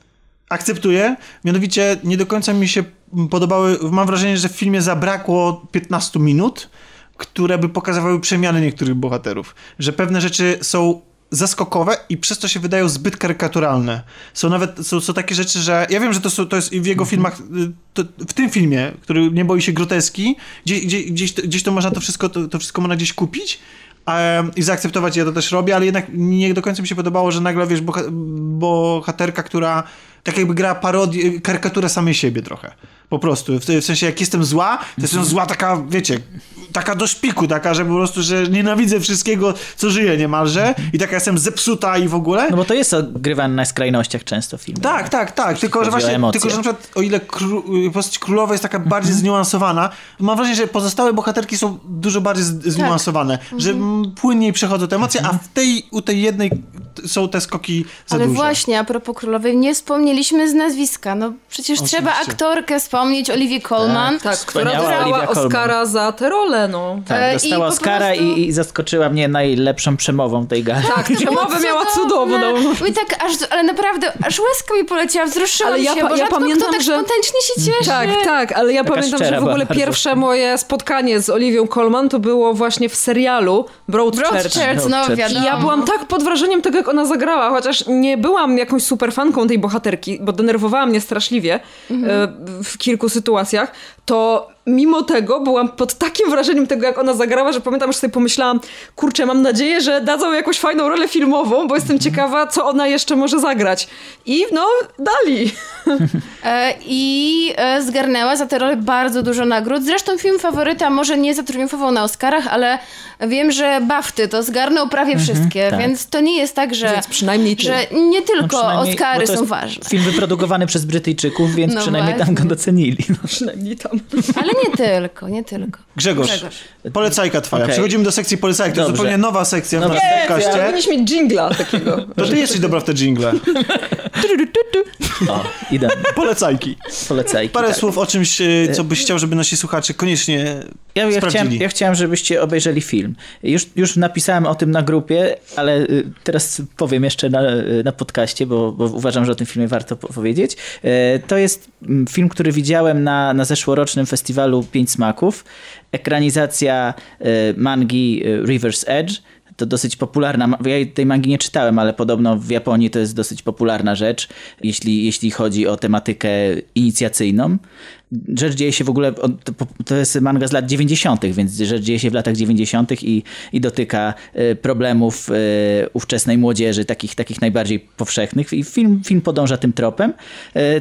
akceptuję. Mianowicie nie do końca mi się podobały. Mam wrażenie, że w filmie zabrakło 15 minut, które by pokazywały przemiany niektórych bohaterów. Że pewne rzeczy są zaskokowe i przez to się wydają zbyt karykaturalne. Są nawet są, są takie rzeczy, że ja wiem, że to, są, to jest w jego filmach, y, to, w tym filmie, który nie boi się groteski, gdzie, gdzie, gdzieś, to, gdzieś to można to wszystko, to, to wszystko można gdzieś kupić i zaakceptować, ja to też robię, ale jednak nie do końca mi się podobało, że nagle, wiesz, boha, bohaterka, która tak jakby gra parodię, karykaturę samej siebie trochę. Po prostu. W, w sensie, jak jestem zła, to jestem zła taka, wiecie, taka do szpiku, taka, że po prostu, że nienawidzę wszystkiego, co żyje niemalże i taka jestem zepsuta i w ogóle.
No bo to jest ogrywane na skrajnościach często film.
Tak, tak, tak. Tylko, że
chodzi o
właśnie, tylko, że na przykład o ile kró, postać królowa jest taka bardziej zniuansowana, mam wrażenie, że pozostałe bohaterki są dużo bardziej z, zniuansowane, że mm, płynniej przechodzą te emocje, a w tej, u tej jednej są te skoki za
Ale
duże.
właśnie, a propos królowej, nie wspomnieliśmy z nazwiska. No przecież trzeba aktorkę wspomnieć, Olivię Colman.
Tak, która dostała. Oscara za tę rolę, no.
Tak,
E, i
dostała
po
Oscara
prostu-
i, i zaskoczyła mnie najlepszą przemową tej gali.
Tak, przemowę miała cudowną.
I tak, aż, ale naprawdę, aż łezka mi poleciała, wzruszyłam
Ale ja
się, bo
ja pamiętam,
kto tak
że-
spontanicznie się cieszy.
Tak, tak, ale ja
Taka
pamiętam, że w ogóle pierwsze moje spotkanie z Oliwią Colman to było właśnie w serialu Broadchurch.
Broadchurch, no wiadomo.
I ja byłam tak pod wrażeniem tego, jak ona zagrała, chociaż nie byłam jakąś super fanką tej bohaterki, bo denerwowała mnie straszliwie
Mhm.
e, w kilku sytuacjach, to mimo tego byłam pod takim wrażeniem tego, jak ona zagrała, że pamiętam, że sobie pomyślałam, kurczę, mam nadzieję, że dadzą jakąś fajną rolę filmową, bo jestem ciekawa, co ona jeszcze może zagrać. I no, dali.
E, I e, zgarnęła za tę rolę bardzo dużo nagród. Zresztą film faworyta może nie zatriumfował na Oscarach, ale wiem, że Bafty to zgarnął prawie wszystkie,
tak.
więc to nie jest tak, że,
Więc przynajmniej ty.
że nie
No
tylko
przynajmniej-
Oscary są ważne.
Film wyprodukowany przez Brytyjczyków, więc
No
przynajmniej tam
właśnie.
go docenili. No.
Przynajmniej tam.
Ale nie tylko, nie tylko.
Grzegorz,
Grzegorz.
polecajka twoja.
Okej.
Przechodzimy do sekcji polecajek. To jest
Dobrze.
zupełnie nowa sekcja w
Dobra.
naszym
Nie,
podcaście.
Powinniśmy mieć jingla takiego.
To ty jesteś dobra w te jingle.
O, idę.
Polecajki.
Polecajki.
Parę
tak.
słów o czymś, e, co byś chciał, żeby nasi słuchacze koniecznie
Ja, ja,
sprawdzili.
chciałem, ja chciałem, żebyście obejrzeli film. Już, już napisałem o tym na grupie, ale y, teraz powiem jeszcze na, na podcaście, bo, bo uważam, że o tym filmie warto po- powiedzieć. E, To jest mm, film, który widziałem na, na zeszłorocznym festiwalu Pięć Smaków. Ekranizacja e, mangi e, River's Edge. To dosyć popularna. Ja tej mangi nie czytałem, ale podobno w Japonii to jest dosyć popularna rzecz, jeśli, jeśli chodzi o tematykę inicjacyjną. Rzecz dzieje się w ogóle, to, jest manga z lat 90., więc rzecz dzieje się w latach 90. i, i dotyka e, problemów ówczesnej młodzieży, takich, takich najbardziej powszechnych. I film, film podąża tym tropem.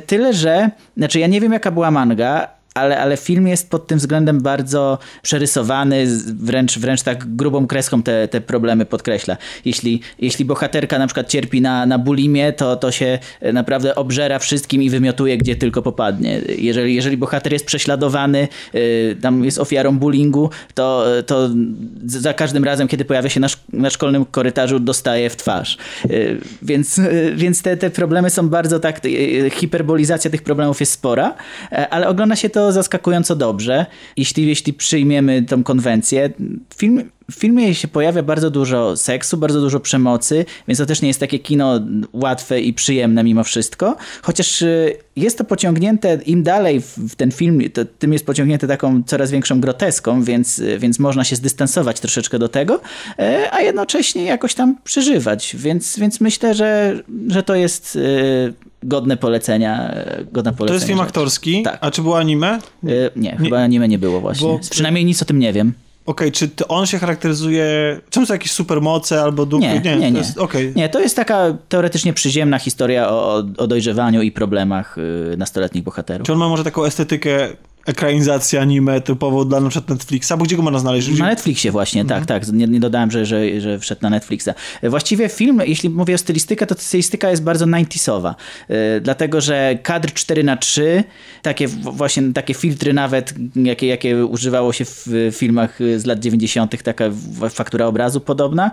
Tyle, że, znaczy ja nie wiem jaka była manga, ale, ale film jest pod tym względem bardzo przerysowany, wręcz, wręcz tak grubą kreską te, te problemy podkreśla. Jeśli, jeśli bohaterka na przykład cierpi na, na bulimię, to, to się e, naprawdę obżera wszystkim i wymiotuje, gdzie tylko popadnie. Jeżeli, jeżeli bohater jest prześladowany, y, tam jest ofiarą bullyingu, to, to z- za każdym razem, kiedy pojawia się na, na szkolnym korytarzu, dostaje w twarz. Więc, więc te, te problemy są bardzo tak, hiperbolizacja tych problemów jest spora, e, ale ogląda się to zaskakująco dobrze, jeśli, jeśli przyjmiemy tą konwencję. Film, w filmie się pojawia bardzo dużo seksu, bardzo dużo przemocy, więc to też nie jest takie kino łatwe i przyjemne mimo wszystko. Chociaż y, jest to pociągnięte im dalej w ten film, to, tym jest pociągnięte taką coraz większą groteską, więc, y, więc można się zdystansować troszeczkę do tego, e, a jednocześnie jakoś tam przeżywać. Więc, więc myślę, że, że to jest y, godne polecenia. e, Godne polecenia
To jest film aktorski,
Tak.
a czy było anime?
Y, Nie, chyba anime nie było właśnie.
Bo-
Przynajmniej nic o tym nie wiem.
Okej, czy to on się charakteryzuje... Czym są jakieś supermoce albo duchy?
Nie, nie,
to
nie.
Jest... Okej.
Nie, to jest taka teoretycznie przyziemna historia o, o, o dojrzewaniu i problemach y, nastoletnich bohaterów.
Czy on ma może taką estetykę ekranizacji anime typową dla na przykład Netflixa? Bo gdzie go można znaleźć? Gdzie...
Na Netflixie właśnie, tak, tak. Nie, nie dodałem, że, że, że wszedł na Netflixa. Właściwie film, jeśli mówię o stylistykę, to stylistyka jest bardzo 90sowa. Yy, dlatego, że kadr 4 na 3 takie właśnie takie filtry nawet, jakie, jakie używało się w filmach z lat 90., taka faktura obrazu podobna.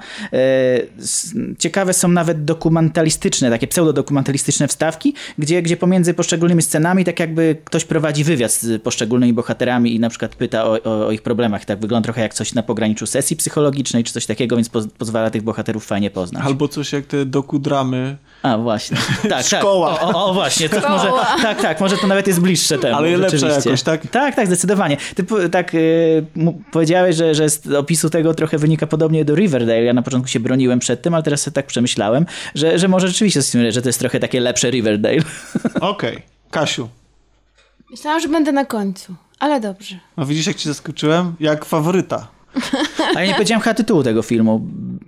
S- Ciekawe są nawet dokumentalistyczne, takie pseudodokumentalistyczne wstawki, gdzie, gdzie pomiędzy poszczególnymi scenami tak jakby ktoś prowadzi wywiad z poszczególnymi bohaterami i na przykład pyta o, o, o ich problemach. Tak wygląda trochę jak coś na pograniczu sesji psychologicznej czy coś takiego, więc poz, pozwala tych bohaterów fajnie poznać.
Albo coś jak te dokudramy.
A, właśnie. Tak,
Szkoła.
Tak. O, o, o, właśnie.
Szkoła.
może, tak, tak, może to nawet jest bliższe temu.
Ale
rzeczywiście.
jakoś, tak?
Tak, tak, zdecydowanie. Ty tak y, powiedziałeś, że, że z opisu tego trochę wynika podobnie do Riverdale. Ja na początku się broniłem przed tym, ale teraz sobie tak przemyślałem, że, że może rzeczywiście że to jest trochę takie lepsze Riverdale.
Okej. Kasiu,
Myślałam, że będę na końcu, ale dobrze.
no widzisz jak ci zaskoczyłem? Jak faworyta.
Ale nie powiedziałem chyba tytułu tego filmu.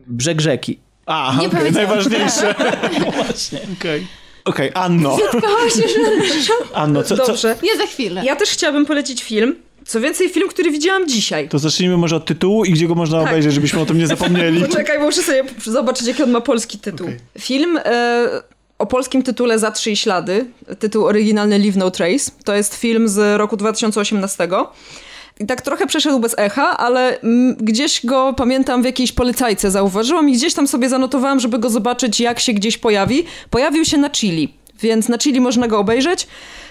Brzeg rzeki.
A,
Nie powiedziałam.
najważniejsze. Właśnie. Okej. Okej, Anno.
Kochałaś się, że...
Anno, co, co,
Dobrze.
Nie za chwilę.
Ja też chciałabym polecić film. Co więcej, film, który widziałam dzisiaj.
to zacznijmy może od tytułu i gdzie go można
Tak.
obejrzeć, żebyśmy o tym nie zapomnieli.
Poczekaj, bo muszę sobie zobaczyć, jaki on ma polski tytuł.
Okej.
Film e, o polskim tytule Za trzy ślady. Tytuł oryginalny Leave No Trace. To jest film z roku 2018. I tak trochę przeszedł bez echa, ale gdzieś go pamiętam w jakiejś polecajce zauważyłam i gdzieś tam sobie zanotowałam, żeby go zobaczyć, jak się gdzieś pojawi. Pojawił się na Chili, więc na Chili można go obejrzeć.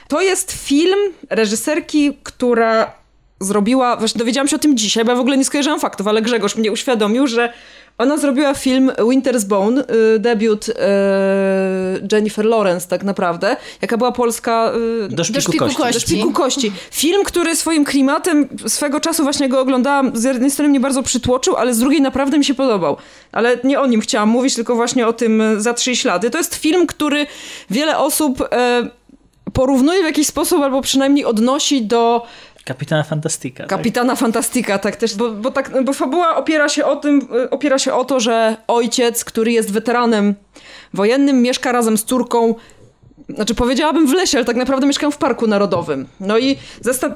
To jest film reżyserki, która zrobiła, właśnie dowiedziałam się o tym dzisiaj, bo ja w ogóle nie skojarzyłam faktów, ale Grzegorz mnie uświadomił, że ona zrobiła film Winter's Bone, y, debiut y, Jennifer Lawrence tak naprawdę, jaka była polska... y,
Do szpiku,
szpiku
kości.
kości.
do szpiku kości. Film, który swoim klimatem swego czasu właśnie go oglądałam, z jednej strony mnie bardzo przytłoczył, ale z drugiej naprawdę mi się podobał. Ale nie o nim chciałam mówić, tylko właśnie o tym Za trzy ślady. To jest film, który wiele osób e, porównuje w jakiś sposób, albo przynajmniej odnosi do
Kapitana Fantastika. tak?
Kapitana Fantastika, tak też, bo, bo, tak, bo fabuła opiera się o tym, y, opiera się o to, że ojciec, który jest weteranem wojennym, mieszka razem z córką znaczy powiedziałabym w lesie, ale tak naprawdę mieszkam w Parku Narodowym. No i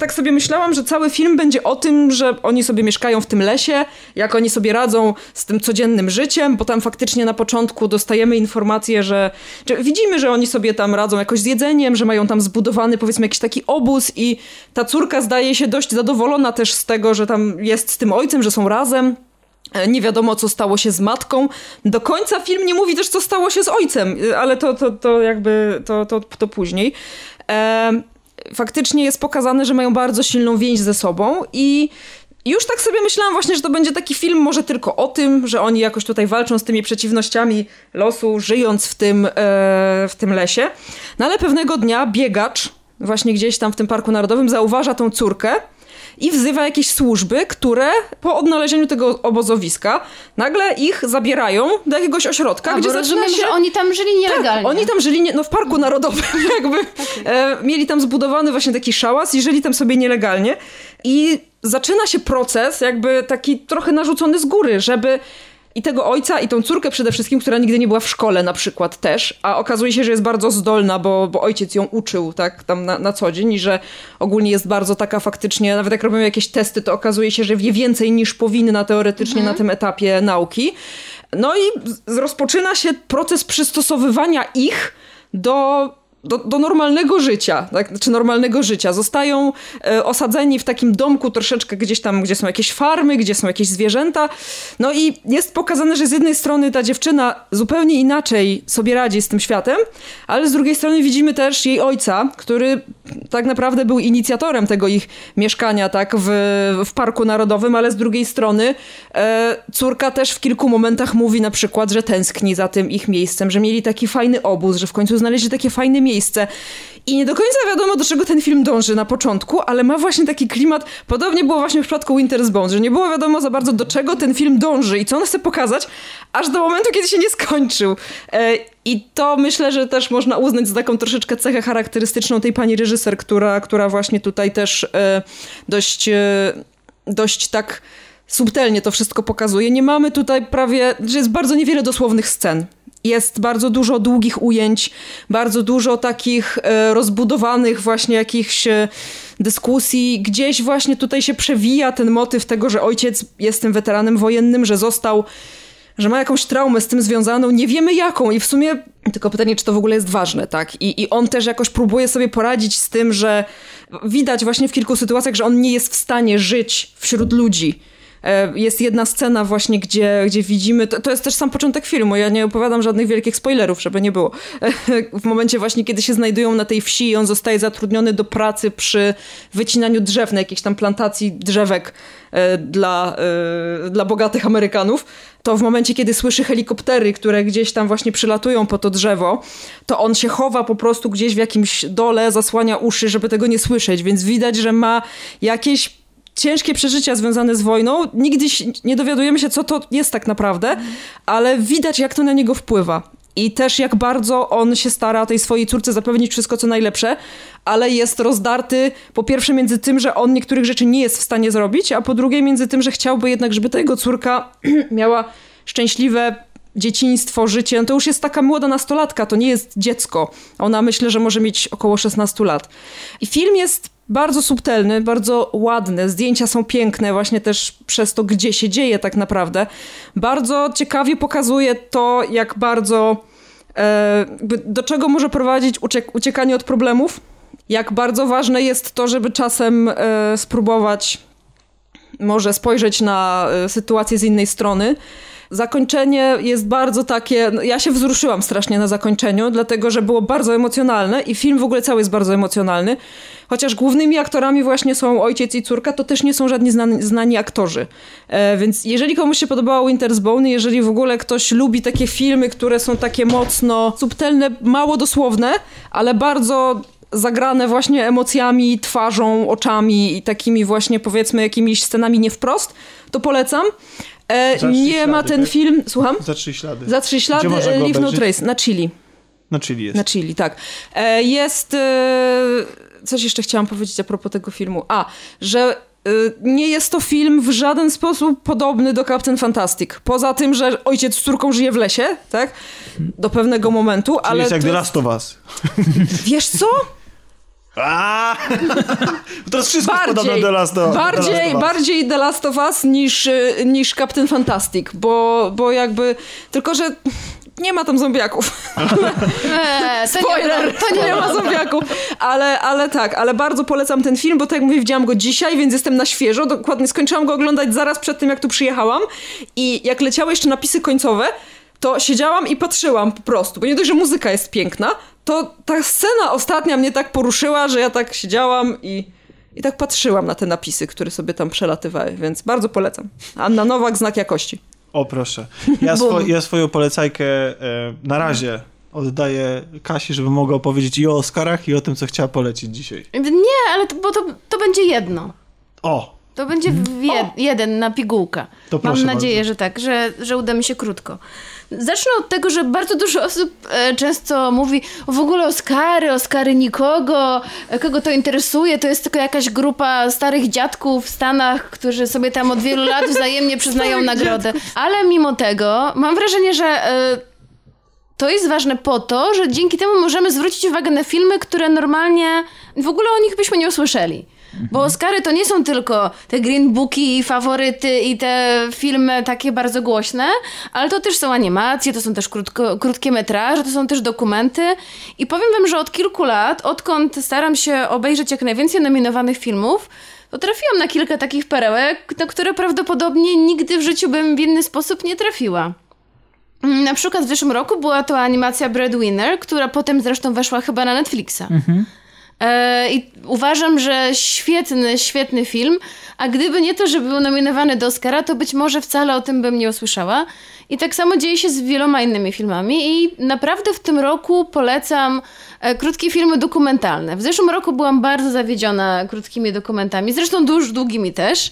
tak sobie myślałam, że cały film będzie o tym, że oni sobie mieszkają w tym lesie, jak oni sobie radzą z tym codziennym życiem, bo tam faktycznie na początku dostajemy informację, że, że widzimy, że oni sobie tam radzą jakoś z jedzeniem, że mają tam zbudowany powiedzmy jakiś taki obóz i ta córka zdaje się dość zadowolona też z tego, że tam jest z tym ojcem, że są razem. E, Nie wiadomo, co stało się z matką. Do końca film nie mówi też, co stało się z ojcem, e, ale to, to, to jakby to, to, to później. E, faktycznie jest pokazane, że mają bardzo silną więź ze sobą i już tak sobie myślałam właśnie, że to będzie taki film może tylko o tym, że oni jakoś tutaj walczą z tymi przeciwnościami losu, żyjąc w tym, e, w tym lesie. No ale pewnego dnia biegacz właśnie gdzieś tam w tym Parku Narodowym zauważa tą córkę i wzywa jakieś służby, które po odnalezieniu tego obozowiska nagle ich zabierają do jakiegoś ośrodka,
A,
gdzie zaczyna się...
że oni tam żyli nielegalnie.
Tak, oni tam żyli nie, no w Parku Narodowym jakby. E, mieli tam zbudowany właśnie taki szałas i żyli tam sobie nielegalnie. I zaczyna się proces jakby taki trochę narzucony z góry, żeby i tego ojca, i tą córkę przede wszystkim, która nigdy nie była w szkole na przykład też, a okazuje się, że jest bardzo zdolna, bo, bo ojciec ją uczył, tak, tam na, na co dzień i że ogólnie jest bardzo taka faktycznie, nawet jak robimy jakieś testy, to okazuje się, że wie więcej niż powinna teoretycznie na tym etapie nauki. No i rozpoczyna się proces przystosowywania ich do do, do normalnego życia, tak? znaczy normalnego życia. Zostają e, osadzeni w takim domku troszeczkę gdzieś tam, gdzie są jakieś farmy, gdzie są jakieś zwierzęta. No i jest pokazane, że z jednej strony ta dziewczyna zupełnie inaczej sobie radzi z tym światem, ale z drugiej strony widzimy też jej ojca, który tak naprawdę był inicjatorem tego ich mieszkania tak w, w Parku Narodowym, ale z drugiej strony e, córka też w kilku momentach mówi na przykład, że tęskni za tym ich miejscem, że mieli taki fajny obóz, że w końcu znaleźli takie fajne miejsce. I nie do końca wiadomo, do czego ten film dąży na początku, ale ma właśnie taki klimat. Podobnie było właśnie w przypadku Winter's Bones, że nie było wiadomo za bardzo, do czego ten film dąży i co on chce pokazać, aż do momentu, kiedy się nie skończył. E, I to myślę, że też można uznać za taką troszeczkę cechę charakterystyczną tej pani reżyser, która, która właśnie tutaj też e, dość, e, dość tak subtelnie to wszystko pokazuje. Nie mamy tutaj prawie, że jest bardzo niewiele dosłownych scen. Jest bardzo dużo długich ujęć, bardzo dużo takich e, rozbudowanych właśnie jakichś e, dyskusji. Gdzieś właśnie tutaj się przewija ten motyw tego, że ojciec jest tym weteranem wojennym, że został, że ma jakąś traumę z tym związaną, nie wiemy jaką i w sumie tylko pytanie, czy to w ogóle jest ważne, tak? I, I on też jakoś próbuje sobie poradzić z tym, że widać właśnie w kilku sytuacjach, że on nie jest w stanie żyć wśród ludzi. E, Jest jedna scena właśnie, gdzie, gdzie widzimy, to, to jest też sam początek filmu, ja nie opowiadam żadnych wielkich spoilerów, żeby nie było. W momencie właśnie, kiedy się znajdują na tej wsi i on zostaje zatrudniony do pracy przy wycinaniu drzew na jakiejś tam plantacji drzewek e, dla, e, dla bogatych Amerykanów, to w momencie, kiedy słyszy helikoptery, które gdzieś tam właśnie przylatują po to drzewo, to on się chowa po prostu gdzieś w jakimś dole, zasłania uszy, żeby tego nie słyszeć, więc widać, że ma jakieś ciężkie przeżycia związane z wojną. Nigdy nie dowiadujemy się, co to jest tak naprawdę, ale widać, jak to na niego wpływa. I też jak bardzo on się stara tej swojej córce zapewnić wszystko, co najlepsze, ale jest rozdarty po pierwsze między tym, że on niektórych rzeczy nie jest w stanie zrobić, a po drugie między tym, że chciałby jednak, żeby ta jego córka miała szczęśliwe dzieciństwo, życie. No to już jest taka młoda nastolatka, to nie jest dziecko. Ona myślę, że może mieć około 16 lat. I film jest bardzo subtelny, bardzo ładny. Zdjęcia są piękne, właśnie też przez to, gdzie się dzieje tak naprawdę. Bardzo ciekawie pokazuje to, jak bardzo. E, do czego może prowadzić uciek- uciekanie od problemów. Jak bardzo ważne jest to, żeby czasem e, spróbować może spojrzeć na e, sytuację z innej strony. Zakończenie jest bardzo takie. no, Ja się wzruszyłam strasznie na zakończeniu, dlatego że było bardzo emocjonalne i film w ogóle cały jest bardzo emocjonalny. Chociaż głównymi aktorami właśnie są ojciec i córka, to też nie są żadni znani, znani aktorzy. E, więc jeżeli komuś się podobało Winter's Bone, jeżeli w ogóle ktoś lubi takie filmy, które są takie mocno subtelne, mało dosłowne, ale bardzo zagrane właśnie emocjami, twarzą, oczami i takimi właśnie powiedzmy jakimiś scenami nie wprost, to polecam. E, nie
ślady,
ma ten
tak?
film, słucham?
Za trzy ślady.
Za trzy ślady, e, Leave No? Trace, na Chili.
Na Chili jest.
Na Chili, tak. E, Jest. e, coś jeszcze chciałam powiedzieć a propos tego filmu. A, że y, nie jest to film w żaden sposób podobny do Captain Fantastic. Poza tym, że ojciec z córką żyje w lesie, tak? Do pewnego momentu,
Czyli
ale.
jest jak The Last of Us.
Wiesz co?
Aaaa! Teraz wszystko
Bardziej,
do The Last of The
bardziej,
Last of Us.
bardziej The Last of Us niż, y, niż Captain Fantastic, bo, bo jakby. Tylko, że nie ma tam zombiaków.
Eee, to
Spoiler!
nie, to nie
ma zombiaków. Ale, ale tak, ale bardzo polecam ten film, bo tak jak mówię, widziałam go dzisiaj, więc jestem na świeżo. Dokładnie skończyłam go oglądać zaraz przed tym, jak tu przyjechałam. I jak leciały jeszcze napisy końcowe, to siedziałam i patrzyłam po prostu. Bo nie dość, że muzyka jest piękna, to ta scena ostatnia mnie tak poruszyła, że ja tak siedziałam i, i tak patrzyłam na te napisy, które sobie tam przelatywały. Więc bardzo polecam. Anna Nowak, znak jakości.
O proszę. Ja, swo, ja swoją polecajkę e, na razie oddaję Kasi, żeby mogła opowiedzieć i o Oscarach, i o tym, co chciała polecić dzisiaj.
Nie, ale to, bo to, to będzie jedno.
O!
To będzie w jed, jeden na pigułka.
To
Mam nadzieję,
bardzo.
że tak, że, że uda mi się krótko. Zacznę od tego, że bardzo dużo osób e, często mówi w ogóle Oscary, Oscary nikogo, e, kogo to interesuje, to jest tylko jakaś grupa starych dziadków w Stanach, którzy sobie tam od wielu lat wzajemnie przyznają nagrodę. Ale mimo tego mam wrażenie, że e, to jest ważne po to, że dzięki temu możemy zwrócić uwagę na filmy, które normalnie w ogóle o nich byśmy nie usłyszeli. Bo Oscary to nie są tylko te Green Booki i faworyty i te filmy takie bardzo głośne, ale to też są animacje, to są też krótko, krótkie metraże, to są też dokumenty. I powiem wam, że od kilku lat, odkąd staram się obejrzeć jak najwięcej nominowanych filmów, to trafiłam na kilka takich perełek, na które prawdopodobnie nigdy w życiu bym w inny sposób nie trafiła. Na przykład w zeszłym roku była to animacja Breadwinner, która potem zresztą weszła chyba na Netflixa. E, I uważam, że świetny, świetny film, a gdyby nie to, że był nominowany do Oscara, to być może wcale o tym bym nie usłyszała. I tak samo dzieje się z wieloma innymi filmami i naprawdę w tym roku polecam e, krótkie filmy dokumentalne. W zeszłym roku byłam bardzo zawiedziona krótkimi dokumentami, zresztą dużo długimi też.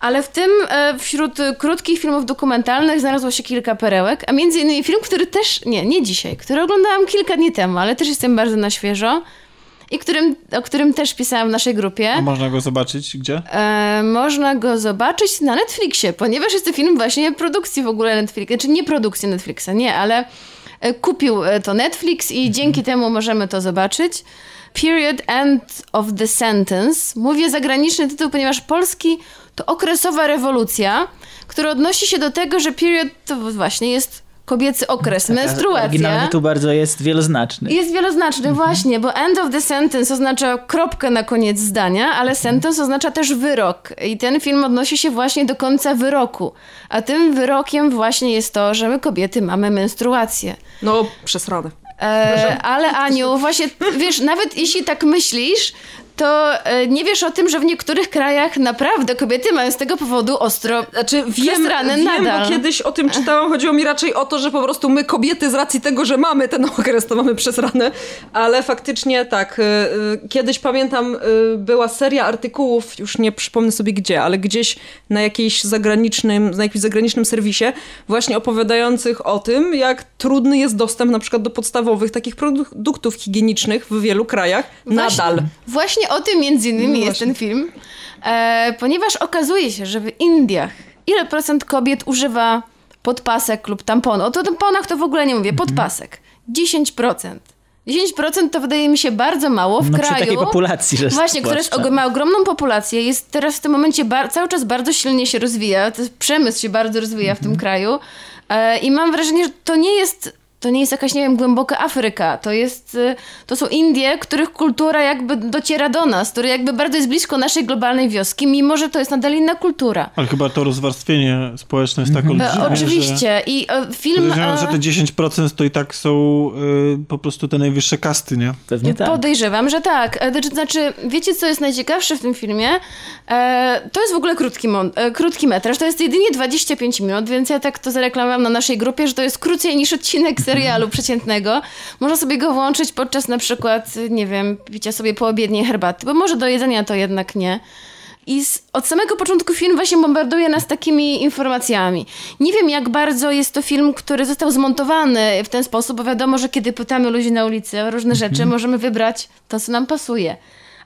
Ale w tym e, wśród e, krótkich filmów dokumentalnych znalazło się kilka perełek, a między innymi film, który też, nie, nie dzisiaj, który oglądałam kilka dni temu, ale też jestem bardzo na świeżo i którym, o którym też pisałam w naszej grupie.
A można go zobaczyć gdzie?
E, można go zobaczyć na Netflixie, ponieważ jest to film właśnie produkcji w ogóle Netflixa, czy nie produkcji Netflixa, nie, ale e, kupił e, to Netflix i dzięki temu możemy to zobaczyć. Period End of the Sentence. Mówię zagraniczny tytuł, ponieważ polski to okresowa rewolucja, która odnosi się do tego, że period to właśnie jest kobiecy okres, menstruacja.
Oryginalny tu bardzo jest wieloznaczny.
Jest wieloznaczny, właśnie, bo end of the sentence oznacza kropkę na koniec zdania, ale sentence oznacza też wyrok. I ten film odnosi się właśnie do końca wyroku. A tym wyrokiem właśnie jest to, że my kobiety mamy menstruację.
No, przesrane.
E, ale Aniu, właśnie wiesz, nawet jeśli tak myślisz, to e, nie wiesz o tym, że w niektórych krajach naprawdę kobiety mają z tego powodu ostro
Znaczy wiem, wiem
nadal.
bo kiedyś o tym czytałam, chodziło mi raczej o to, że po prostu my kobiety z racji tego, że mamy ten okres, to mamy przesrane, ale faktycznie tak, y, y, kiedyś pamiętam była seria artykułów, już nie przypomnę sobie gdzie, ale gdzieś na jakiejś zagranicznym, na jakimś zagranicznym serwisie, właśnie opowiadających o tym, jak trudny jest dostęp na przykład do podstawowych takich produktów higienicznych w wielu krajach
Właśnie-
nadal.
Właśnie o tym między innymi
No
jest
właśnie.
ten film, e, ponieważ okazuje się, że w Indiach ile procent kobiet używa podpasek lub tamponu? O to tamponach to w ogóle nie mówię,
Mhm.
podpasek. 10%. 10% to wydaje mi się bardzo mało w
no
kraju.
przy takiej populacji, że
Właśnie, która ma ogromną populację, jest teraz w tym momencie cały czas bardzo silnie się rozwija, przemysł się bardzo rozwija w
Mhm.
tym kraju e, i mam wrażenie, że to nie jest to nie jest jakaś, nie wiem, głęboka Afryka. To jest, y, to są Indie, których kultura jakby dociera do nas, które jakby bardzo jest blisko naszej globalnej wioski, mimo że to jest nadal inna kultura.
Ale chyba to rozwarstwienie społeczne jest tak
E,
olbrzymie, że...
oczywiście. I e, film...
Podejrzewam, że
e,
te 10% to i tak są y, po prostu te najwyższe kasty, nie?
Pewnie tak.
Podejrzewam, że tak. E, Znaczy, wiecie, co jest najciekawsze w tym filmie? E, to jest w ogóle krótki, e, krótki metraż. To jest jedynie 25 minut, więc ja tak to zareklamowałam na naszej grupie, że to jest krócej niż odcinek serialu przeciętnego. Można sobie go włączyć podczas na przykład, nie wiem, picia sobie poobiedniej herbaty, bo może do jedzenia to jednak nie. I z, od samego początku film właśnie bombarduje nas takimi informacjami. Nie wiem, jak bardzo jest to film, który został zmontowany w ten sposób, bo wiadomo, że kiedy pytamy ludzi na ulicy o różne rzeczy, możemy wybrać to, co nam pasuje.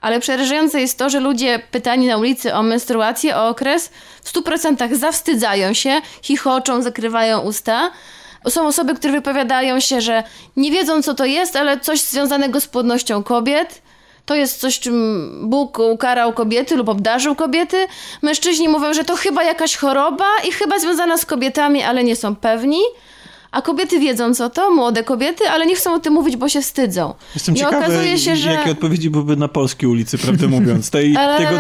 Ale przerażające jest to, że ludzie pytani na ulicy o menstruację, o okres, w 100% zawstydzają się, chichoczą, zakrywają usta. Są osoby, które wypowiadają się, że nie wiedzą, co to jest, ale coś związanego z płodnością kobiet. To jest coś, czym Bóg ukarał kobiety lub obdarzył kobiety. Mężczyźni mówią, że to chyba jakaś choroba i chyba związana z kobietami, ale nie są pewni. A kobiety wiedzą co to, młode kobiety, ale nie chcą o tym mówić, bo się wstydzą.
Jestem
I
ciekawy,
okazuje się, że...
jakie odpowiedzi byłyby na polskiej ulicy, prawdę mówiąc. Tej,
Ale-
Tego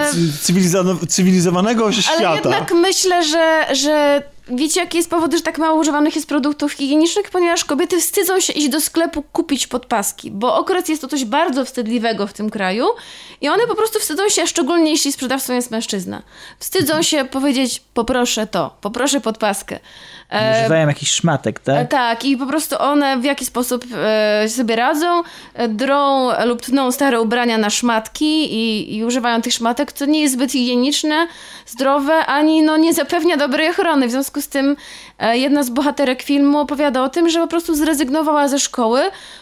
cywilizowanego świata.
Ale jednak myślę, że, że wiecie, jaki jest powód, że tak mało używanych jest produktów higienicznych? Ponieważ kobiety wstydzą się iść do sklepu kupić podpaski, bo okres jest to coś bardzo wstydliwego w tym kraju i one po prostu wstydzą się, szczególnie jeśli sprzedawcą jest mężczyzna. Wstydzą się powiedzieć, poproszę to, poproszę podpaskę. E,
Używają jakichś szmatek,
E,
tak?
Tak, i po prostu one w jaki sposób e, sobie radzą, drą lub tną stare ubrania na szmatki i, i używają tych szmatek, co nie jest zbyt higieniczne, zdrowe, ani no, nie zapewnia dobrej ochrony. W związku z tym jedna z bohaterek filmu opowiada o tym, że po prostu zrezygnowała ze szkoły,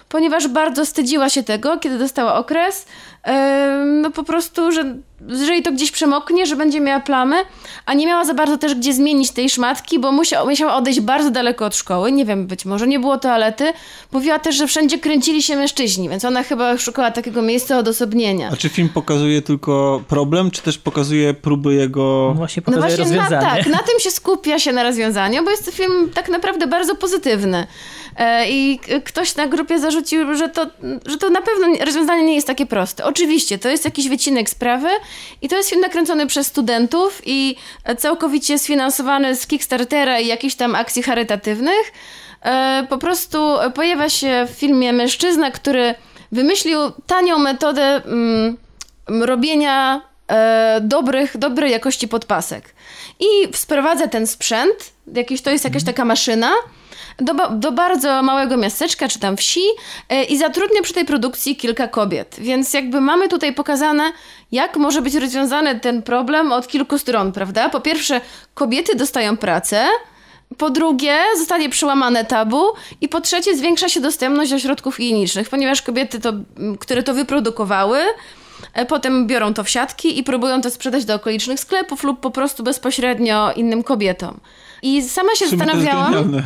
ponieważ bardzo wstydziła się tego, kiedy dostała okres, no po prostu, że jeżeli to gdzieś przemoknie, że będzie miała plamy, a nie miała za bardzo też gdzie zmienić tej szmatki, bo musiała, musiała odejść bardzo daleko od szkoły. Nie wiem, być może nie było toalety. Mówiła też, że wszędzie kręcili się mężczyźni, więc ona chyba szukała takiego miejsca odosobnienia.
A czy film pokazuje tylko problem, czy też pokazuje próby jego...
No właśnie
No właśnie na,
rozwiązanie.
tak, na tym się skupia się na rozwiązaniu, bo jest to film tak naprawdę bardzo pozytywny. E, I ktoś na grupie zarzucił, że to, że to na pewno nie- rozwiązanie nie jest takie proste. Oczywiście, to jest jakiś wycinek sprawy i to jest film nakręcony przez studentów i całkowicie sfinansowany z Kickstartera i jakichś tam akcji charytatywnych. E, Po prostu pojawia się w filmie mężczyzna, który wymyślił tanią metodę mm, robienia e, dobrych, dobrej jakości podpasek. I sprowadza ten sprzęt, jakiś, to jest jakaś taka maszyna, do, do bardzo małego miasteczka czy tam wsi e, i zatrudnia przy tej produkcji kilka kobiet. Więc jakby mamy tutaj pokazane, jak może być rozwiązany ten problem od kilku stron, prawda? Po pierwsze, kobiety dostają pracę, po drugie, zostanie przełamane tabu i po trzecie, zwiększa się dostępność do środków higienicznych, ponieważ kobiety, to, które to wyprodukowały, e, potem biorą to w siatki i próbują to sprzedać do okolicznych sklepów lub po prostu bezpośrednio innym kobietom. I sama się
jest
zastanawiałam.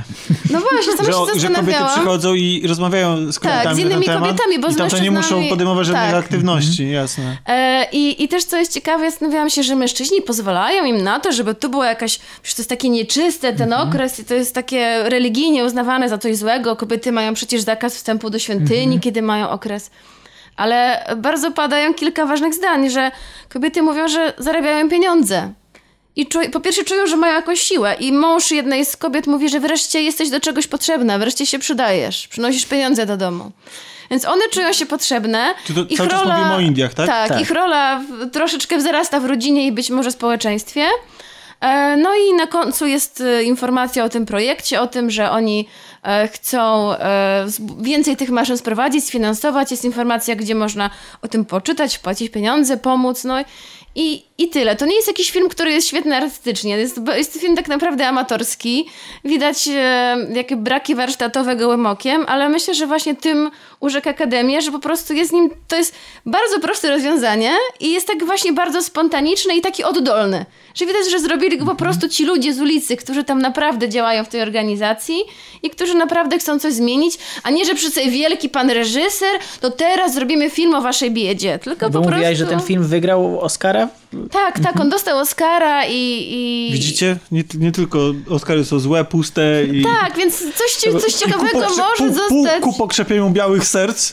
No właśnie, sama
Że,
się
że kobiety
zastanawiałam.
przychodzą i rozmawiają z kobietami
z innymi
na ten temat
kobietami, bo
i tamte nie muszą podejmować żadnych
tak.
aktywności, jasne.
E, I, I też co jest ciekawe, zastanawiałam się, że mężczyźni pozwalają im na to, żeby tu była jakaś, przecież to jest takie nieczyste, ten okres i to jest takie religijnie uznawane za coś złego. Kobiety mają przecież zakaz wstępu do świątyni, kiedy mają okres. Ale bardzo padają kilka ważnych zdań, że kobiety mówią, że zarabiają pieniądze. I czu, po pierwsze czują, że mają jakąś siłę. I mąż jednej z kobiet mówi, że wreszcie jesteś do czegoś potrzebna, wreszcie się przydajesz, przynosisz pieniądze do domu. Więc one czują się potrzebne.
Czy to
Ich
cały czas mówimy o Indiach, tak?
Tak,
Tak.
ich rola w, troszeczkę wzrasta w rodzinie i być może społeczeństwie. E, No i na końcu jest e, informacja o tym projekcie, o tym, że oni e, chcą e, więcej tych maszyn sprowadzić, sfinansować. Jest informacja, gdzie można o tym poczytać, wpłacić pieniądze, pomóc. No i, i tyle. To nie jest jakiś film, który jest świetny artystycznie. Jest, jest to film tak naprawdę amatorski. Widać e, jakie braki warsztatowe gołym okiem, ale myślę, że właśnie tym urzekł Akademię, że po prostu jest nim, to jest bardzo proste rozwiązanie i jest tak właśnie bardzo spontaniczne i taki oddolny. Że widać, że zrobili go po prostu ci ludzie z ulicy, którzy tam naprawdę działają w tej organizacji i którzy naprawdę chcą coś zmienić, a nie, że przyszedł wielki pan reżyser, to teraz zrobimy film o waszej biedzie. Tylko
Bo
po
mówiłaś,
prostu...
że ten film wygrał Oscara? Пока.
Tak, tak, on dostał Oscara i... i...
Widzicie? Nie, nie tylko Oscary są złe, puste i...
Tak, więc coś, coś ciekawego może
pół, pół,
zostać.
ku pokrzepieniu białych serc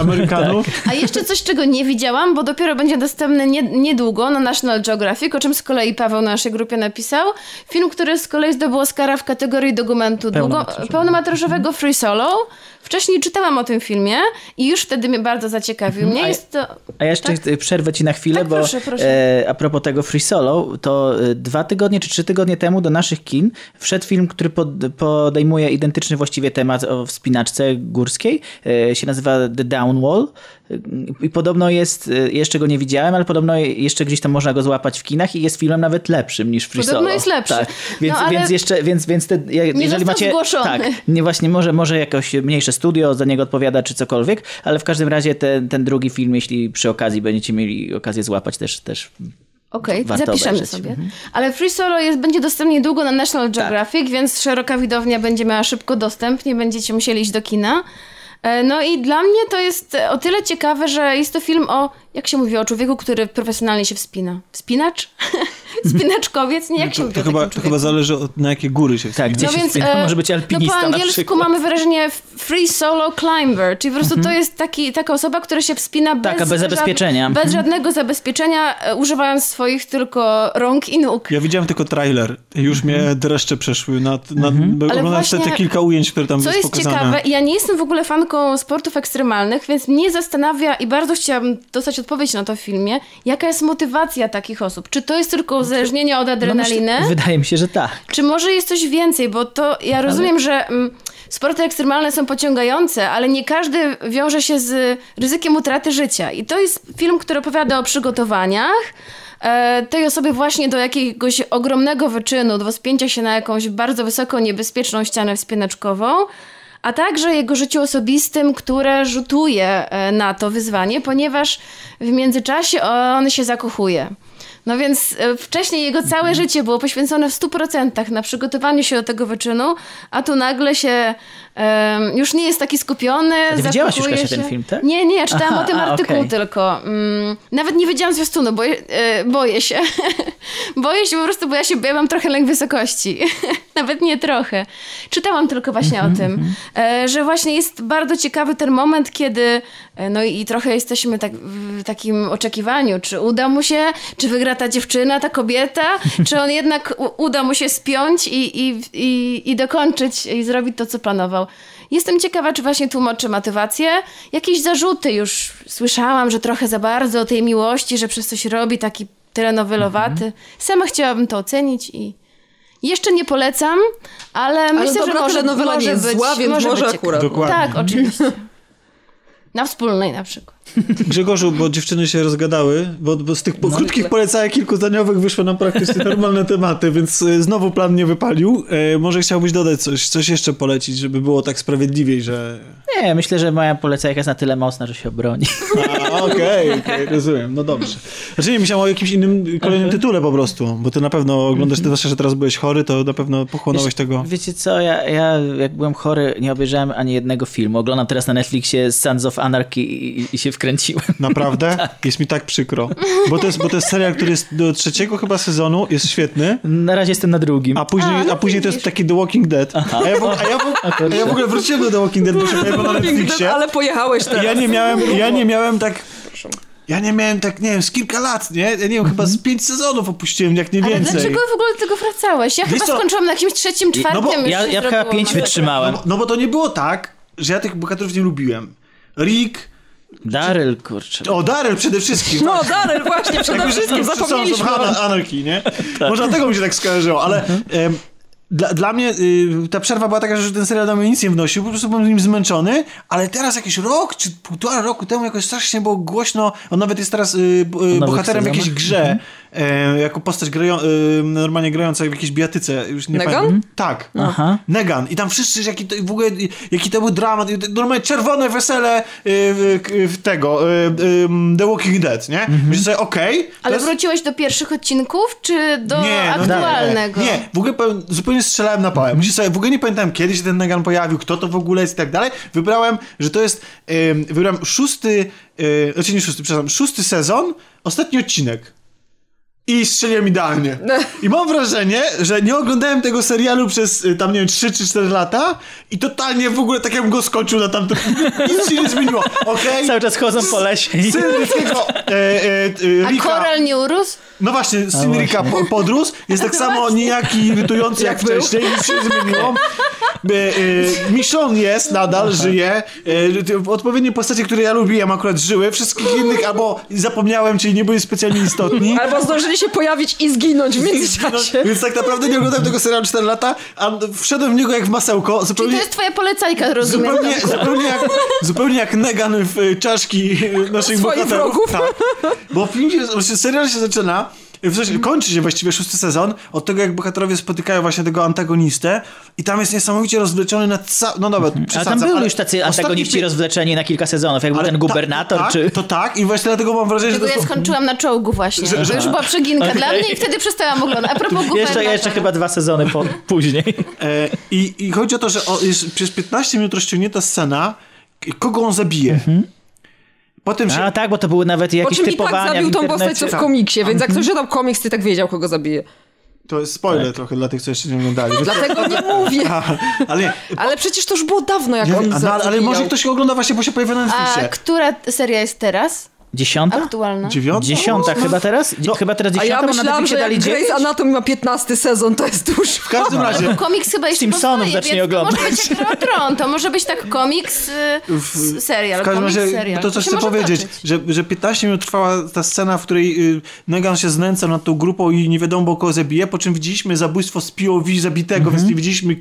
Amerykanów.
A jeszcze coś, czego nie widziałam, bo dopiero będzie dostępny nie, niedługo na National Geographic, o czym z kolei Paweł na naszej grupie napisał. Film, który z kolei zdobył Oscara w kategorii dokumentu długo,
Pełnometrażowego.
pełnometrażowego Free Solo. Wcześniej czytałam o tym filmie i już wtedy mnie bardzo zaciekawił. Mnie
A-
jest to...
A ja jeszcze
Tak?
przerwę ci na chwilę,
Tak,
bo
proszę, proszę. Proszę.
E, a propos tego Free Solo, to e, dwa tygodnie czy trzy tygodnie temu do naszych kin wszedł film, który pod, podejmuje identyczny właściwie temat o wspinaczce górskiej. E, się nazywa The Down Wall. E, I podobno jest, e, jeszcze go nie widziałem, ale podobno jeszcze gdzieś tam można go złapać w kinach i jest filmem nawet lepszym niż Free
Podobno
Solo.
jest lepszy.
Tak. Więc,
No,
więc jeszcze, więc, więc te, je- jeżeli macie...
zgłoszony.
Tak, nie właśnie, może, może jakoś mniejsze studio za niego odpowiada, czy cokolwiek, ale w każdym razie ten, ten drugi film, jeśli przy okazji będziecie mieli okazję złapać, też, też
Okej,
warto
zapiszemy
obejrzeć.
sobie.
Mhm.
Ale Free Solo jest, będzie dostępny niedługo na National
Tak.
Geographic, więc szeroka widownia będzie miała szybko dostęp, nie będziecie musieli iść do kina. E, No i dla mnie to jest e, o tyle ciekawe, że jest to film o, jak się mówi, o człowieku, który profesjonalnie się wspina. Wspinacz? Spinaczkowiec? Nie, jak się
To,
mówi
to,
o
chyba, to chyba zależy od na jakie góry się
Tak,
wspina.
gdzie
No
się
więc
wspina,
e,
może być alpinista
no po
na
angielsku mamy wyrażenie free solo climber, czyli po prostu to jest taki, taka osoba, która się wspina bez,
Tak, a bez zabezpieczenia.
żad- bez
Mhm.
żadnego zabezpieczenia, używając swoich tylko rąk i nóg.
Ja widziałem tylko trailer. Już mnie dreszcze przeszły nad, nad
Mhm.
oglądałem te, te
właśnie,
kilka ujęć, które tam
Co
jest
jest
pokazane.
ciekawe, ja nie jestem w ogóle fanką sportów ekstremalnych, więc mnie zastanawia i bardzo chciałabym dostać odpowiedź na to w filmie, jaka jest motywacja takich osób. Czy to jest tylko uzależnienie od
No
adrenaliny?
myślę, wydaje mi się, że tak.
Czy może jest coś więcej? Bo to ja rozumiem, że mm, sporty ekstremalne są pociągające, ale nie każdy wiąże się z ryzykiem utraty życia. I to jest film, który opowiada o przygotowaniach e, tej osoby właśnie do jakiegoś ogromnego wyczynu, do wspięcia się na jakąś bardzo wysoką, niebezpieczną ścianę wspinaczkową. A także jego życiu osobistym, które rzutuje e, na to wyzwanie, ponieważ w międzyczasie on się zakochuje. No więc e, wcześniej jego całe życie było poświęcone w 100% na przygotowaniu się do tego wyczynu, a tu nagle się em, już nie jest taki skupiony.
ty widziałaś już, Kasia, ten film, tak?
Nie, nie, czytałam
Aha,
o tym
a,
artykuł
okej.
tylko. Mm, nawet nie wiedziałam zwiastunu, bo e, boję się. boję się po prostu, bo ja się ja mam trochę lęk wysokości. nawet nie trochę. Czytałam tylko właśnie
Mhm,
o tym, e, że właśnie jest bardzo ciekawy ten moment, kiedy no i trochę jesteśmy tak, w takim oczekiwaniu, czy uda mu się, czy wygra ta dziewczyna, ta kobieta, czy on jednak u, uda mu się spiąć i, i, i, i dokończyć i zrobić to, co planował. Jestem ciekawa, czy właśnie tłumaczy motywację. Jakieś zarzuty już słyszałam, że trochę za bardzo o tej miłości, że przez coś robi taki telenowelowaty. Sama chciałabym to ocenić i jeszcze nie polecam, ale, myślę, że może,
telenowela
może
nie
być,
zła, więc
może,
może
być
akurat.
Dokładnie.
Tak, oczywiście. Na wspólnej na przykład.
Grzegorzu, bo dziewczyny się rozgadały, bo, bo z tych po, krótkich polecajek kilkuzdaniowych wyszły nam praktycznie normalne tematy, więc e, znowu plan nie wypalił. E, może chciałbyś dodać coś, coś jeszcze polecić, żeby było tak sprawiedliwiej, że...
Nie, myślę, że moja polecajka jest na tyle mocna, że się obroni.
Okej, okej, rozumiem, no dobrze. Znaczy nie, myślałem o jakimś innym, kolejnym tytule po prostu, bo ty na pewno oglądasz, ty zwłaszcza, że teraz byłeś chory, to na pewno pochłonąłeś tego...
Wiecie co, ja, ja jak byłem chory, nie obejrzałem ani jednego filmu. Oglądam teraz na Netflixie Sons of Anarchy i, i, i się wkręciłem.
Naprawdę? Jest mi tak przykro. Bo to, jest, bo to jest serial, który jest do trzeciego chyba sezonu, jest świetny,
Na razie jestem na drugim.
a później,
A, no
a później to jest taki The Walking Dead. A ja, w, a, ja w, a ja w ogóle wróciłem do The Walking Dead, bo się pojawiło na Netflixie.
Ale pojechałeś teraz.
Ja nie miałem, ja nie miałem tak... Ja nie miałem tak, nie wiem, z kilka lat, nie? Ja nie wiem, chyba z pięć sezonów opuściłem, jak nie
Ale
więcej.
dlaczego w ogóle do tego wracałeś? Ja
Wiesz
chyba
co?
skończyłam na jakimś trzecim, czwartym.
no bo
już
Ja, ja chyba pięć wytrzymałem.
No, bo- no bo to nie było tak, że ja tych bohaterów nie lubiłem. Rick,
Daryl, kurczę.
o Daryl przede wszystkim.
No, Daryl, właśnie, przede wszystkim zapomnieliśmy.
Ana- Anarchy, nie? Może dlatego mi się tak skojarzyło, ale em, dla, dla mnie y, ta przerwa była taka, że ten serial do mnie nic nie wnosił, po prostu byłem nim zmęczony, ale teraz jakiś rok czy półtora roku temu jakoś strasznie było głośno, on nawet jest teraz y, y, bohaterem w jakiejś grze, e, jako postać grają, y, normalnie grająca w jakiejś biatyce, już nie
Negan?
pamiętam. Tak.
Aha.
Negan. I tam wszyscy, jaki to, w ogóle, jaki to był dramat. Normalnie czerwone wesele w, w tego, y, The Walking Dead, nie? Myślę sobie, okej. to
Ale
jest-
wróciłeś do pierwszych odcinków, czy do
nie, no
aktualnego?
Nie, nie, w ogóle zupełnie strzelałem na pałę. Myślę sobie, w ogóle nie pamiętałem, kiedy się ten Negan pojawił, kto to w ogóle jest i tak dalej. Wybrałem, że to jest, wybrałem szósty, yy, znaczy nie szósty, przepraszam, szósty sezon, ostatni odcinek. I strzeliłem idealnie. I mam wrażenie, że nie oglądałem tego serialu przez y, tam, nie wiem, 3 czy 4 lata i totalnie w ogóle tak jakbym go skończył na tamtym... Nic się nie zmieniło, okej?
Cały czas chodzą po lesie i...
Syn Rickiego, e, e, e,
A
Ricka-
Koral nie urósł?
No właśnie, Sinrika po, podrósł jest tak samo nijaki i irytujący jak,
Jak był.
wcześniej, nic się nie zmieniło. E, e, Michonne jest, nadal żyje. E, te odpowiednie postacie, które ja lubiłem, akurat żyły. Wszystkich innych albo zapomniałem, czyli nie byli specjalnie istotni.
Albo się pojawić i zginąć w międzyczasie.
Więc tak naprawdę nie oglądałem tego serialu 4 lata, a wszedłem w niego jak w masełko.
Czyli
Zupełnie,
to jest twoja polecajka, rozumiem.
zupełnie, zupełnie, jak, zupełnie jak Negan w e, czaszki naszych
Swoich
bohaterów.
wrogów.
Tak. Bo film się, serial się zaczyna, w sensie kończy się właściwie szósty sezon od tego, jak bohaterowie spotykają właśnie tego antagonistę i tam jest niesamowicie rozwleczony na ca... No dobra,
A
przesadzam,
tam byli
ale
już tacy
ostatni
antagoniści
fi-
rozwleczeni na kilka sezonów, jak był
ale
ten
ta-
gubernator,
tak,
czy...
To tak i właśnie dlatego mam wrażenie, że
Bo
to
ja skończyłam na czołgu właśnie.
Że- że-
już była przeginka dla
Okej.
mnie i wtedy przestałam oglądać. A propos
Jeszcze,
gubernatora.
jeszcze chyba dwa sezony po, później.
E, i, I chodzi o to, że o, jest przez 15 minut rozciągnięta scena, kogo on zabije. Potem się...
A tak, bo to były nawet
Po
jakieś
czym i tak
typowania
zabił
w
tą postać, co w
Tak.
komiksie, więc jak ktoś czytał komiks, ty tak wiedział, kogo zabije.
To jest spoiler trochę dla tych, co jeszcze nie oglądali.
Dlatego nie mówię.
ale nie.
Ale przecież to już było dawno, jak
Ja,
on
a, no, ale może ktoś ogląda właśnie, bo się pojawia na
A
Netflixie.
która seria jest teraz?
Dziesiąta?
Aktualna?
Dziewiąta?
Dziesiąta chyba teraz?
No.
chyba teraz
A
dziesiąta,
ja
bo na
myślałam, że
dali?
Grey's Anatomy ma 15 sezon, to jest dużo.
W każdym razie...
Komiks chyba jeszcze
Simpsonów
powstaje,
zacznij
więc to
oglądać.
może być jak Tron, to może być tak komiks, y, s- serial,
W każdym razie
serial.
to, co chcę powiedzieć,
toczyć.
że, że 15 minut trwała ta scena, w której y, Negan się znęcał nad tą grupą i nie wiadomo kogo zabije, po czym widzieliśmy zabójstwo z POV zabitego, więc nie widzieliśmy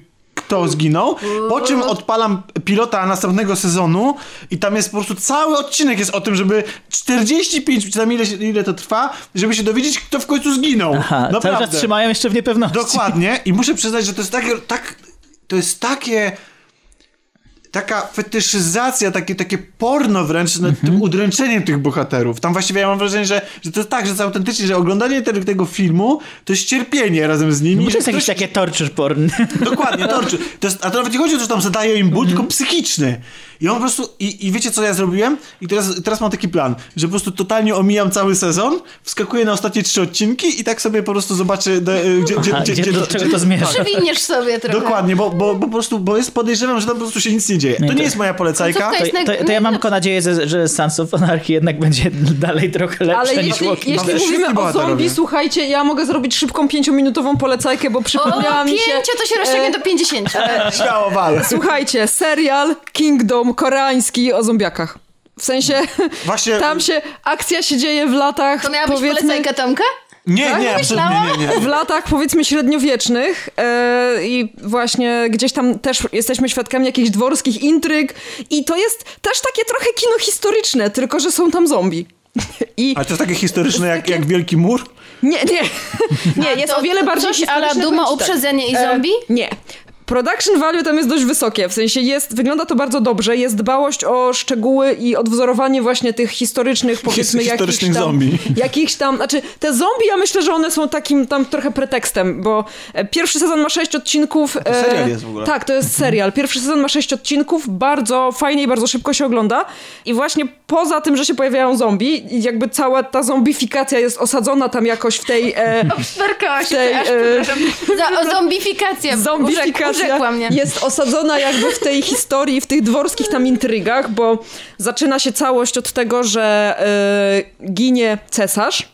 kto zginął, po czym odpalam pilota następnego sezonu i tam jest po prostu cały odcinek jest o tym, żeby 45, czy tam ile, ile to trwa, żeby się dowiedzieć, kto w końcu zginął.
Aha, cały
Naprawdę.
czas trzymają jeszcze w niepewności.
Dokładnie. I muszę przyznać, że to jest takie, tak, to jest takie taka fetyszyzacja, takie, takie porno wręcz nad
Mhm.
tym udręczeniem tych bohaterów. Tam właściwie ja mam wrażenie, że, że to jest tak, że jest autentycznie, że oglądanie tego, tego filmu to jest cierpienie razem z nimi.
Muszę
że
jest jakieś takie torture porn.
Dokładnie, to, czy- to jest, a to nawet nie chodzi o to, że tam zadaje im ból, tylko psychiczny. I on po prostu, i, i wiecie co ja zrobiłem? I teraz, teraz mam taki plan, że po prostu totalnie omijam cały sezon, wskakuję na ostatnie trzy odcinki i tak sobie po prostu zobaczę, de, gdzie, gdzie,
Aha,
gdzie,
gdzie,
gdzie,
do czego to zmierza?
Przewiniesz sobie trochę.
Dokładnie, bo, bo, bo po prostu, bo jest podejrzewam, że tam po prostu się nic nie dzieje. To
to-
nie jest moja polecajka.
To,
jest naj-
to, to ja mam tylko nadzieję, że, że Sons of Anarchy jednak będzie dalej trochę lepsze
Ale
niż
jeśli,
Walking
jeśli
Dead.
mówimy o zombie, słuchajcie, ja mogę zrobić szybką pięciominutową polecajkę, bo
O,
przypomniała mi się...
pięcio to się rozciągnie do 50.
Śmiało wal.
Słuchajcie, serial Kingdom koreański o zombiakach. W sensie,
Właśnie-
tam się, akcja się dzieje w latach,
To miała być
powiedzmy,
polecajka Tomka?
Nie,
Tak?
nie, absolutnie nie, nie.
w latach powiedzmy średniowiecznych e, i właśnie gdzieś tam też jesteśmy świadkami jakichś dworskich intryg i to jest też takie trochę kino historyczne, tylko że są tam zombie. I
Ale to jest takie historyczne jak, jak Wielki Mur?
nie, nie, nie, jest
To
o wiele bardziej
Coś
historyczne,
Duma,
tak.
Uprzedzenie i
E,
Zombie?
Nie. Production value tam jest dość wysokie, w sensie jest, wygląda to bardzo dobrze, jest dbałość o szczegóły i odwzorowanie właśnie tych historycznych, powiedzmy,
historycznych
jakichś tam,
zombie.
jakichś tam, znaczy te zombie ja myślę, że one są takim tam trochę pretekstem, bo e, pierwszy sezon ma sześć odcinków.
to serial jest w ogóle.
Tak, to jest serial. Pierwszy sezon ma sześć odcinków, bardzo fajnie i bardzo szybko się ogląda i właśnie poza tym, że się pojawiają zombie i jakby cała ta zombifikacja jest osadzona tam jakoś w tej... E,
Sperkała się,
tej,
aż,
e,
przepraszam. Za, o
Zombifikacja
urzekła mnie.
jest osadzona jakby w tej historii, w tych dworskich tam intrygach, bo zaczyna się całość od tego, że e, ginie cesarz.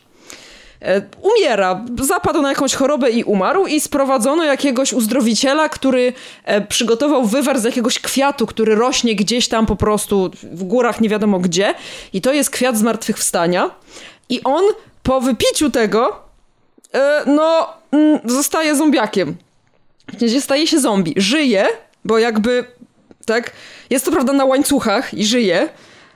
E, Umiera, zapadł na jakąś chorobę i umarł i sprowadzono jakiegoś uzdrowiciela, który e, przygotował wywar z jakiegoś kwiatu, który rośnie gdzieś tam po prostu w górach nie wiadomo gdzie i to jest kwiat zmartwychwstania i on po wypiciu tego no mm, zostaje zombiakiem. Gdzie staje się zombie. Żyje, bo jakby, tak, jest to prawda na łańcuchach i żyje.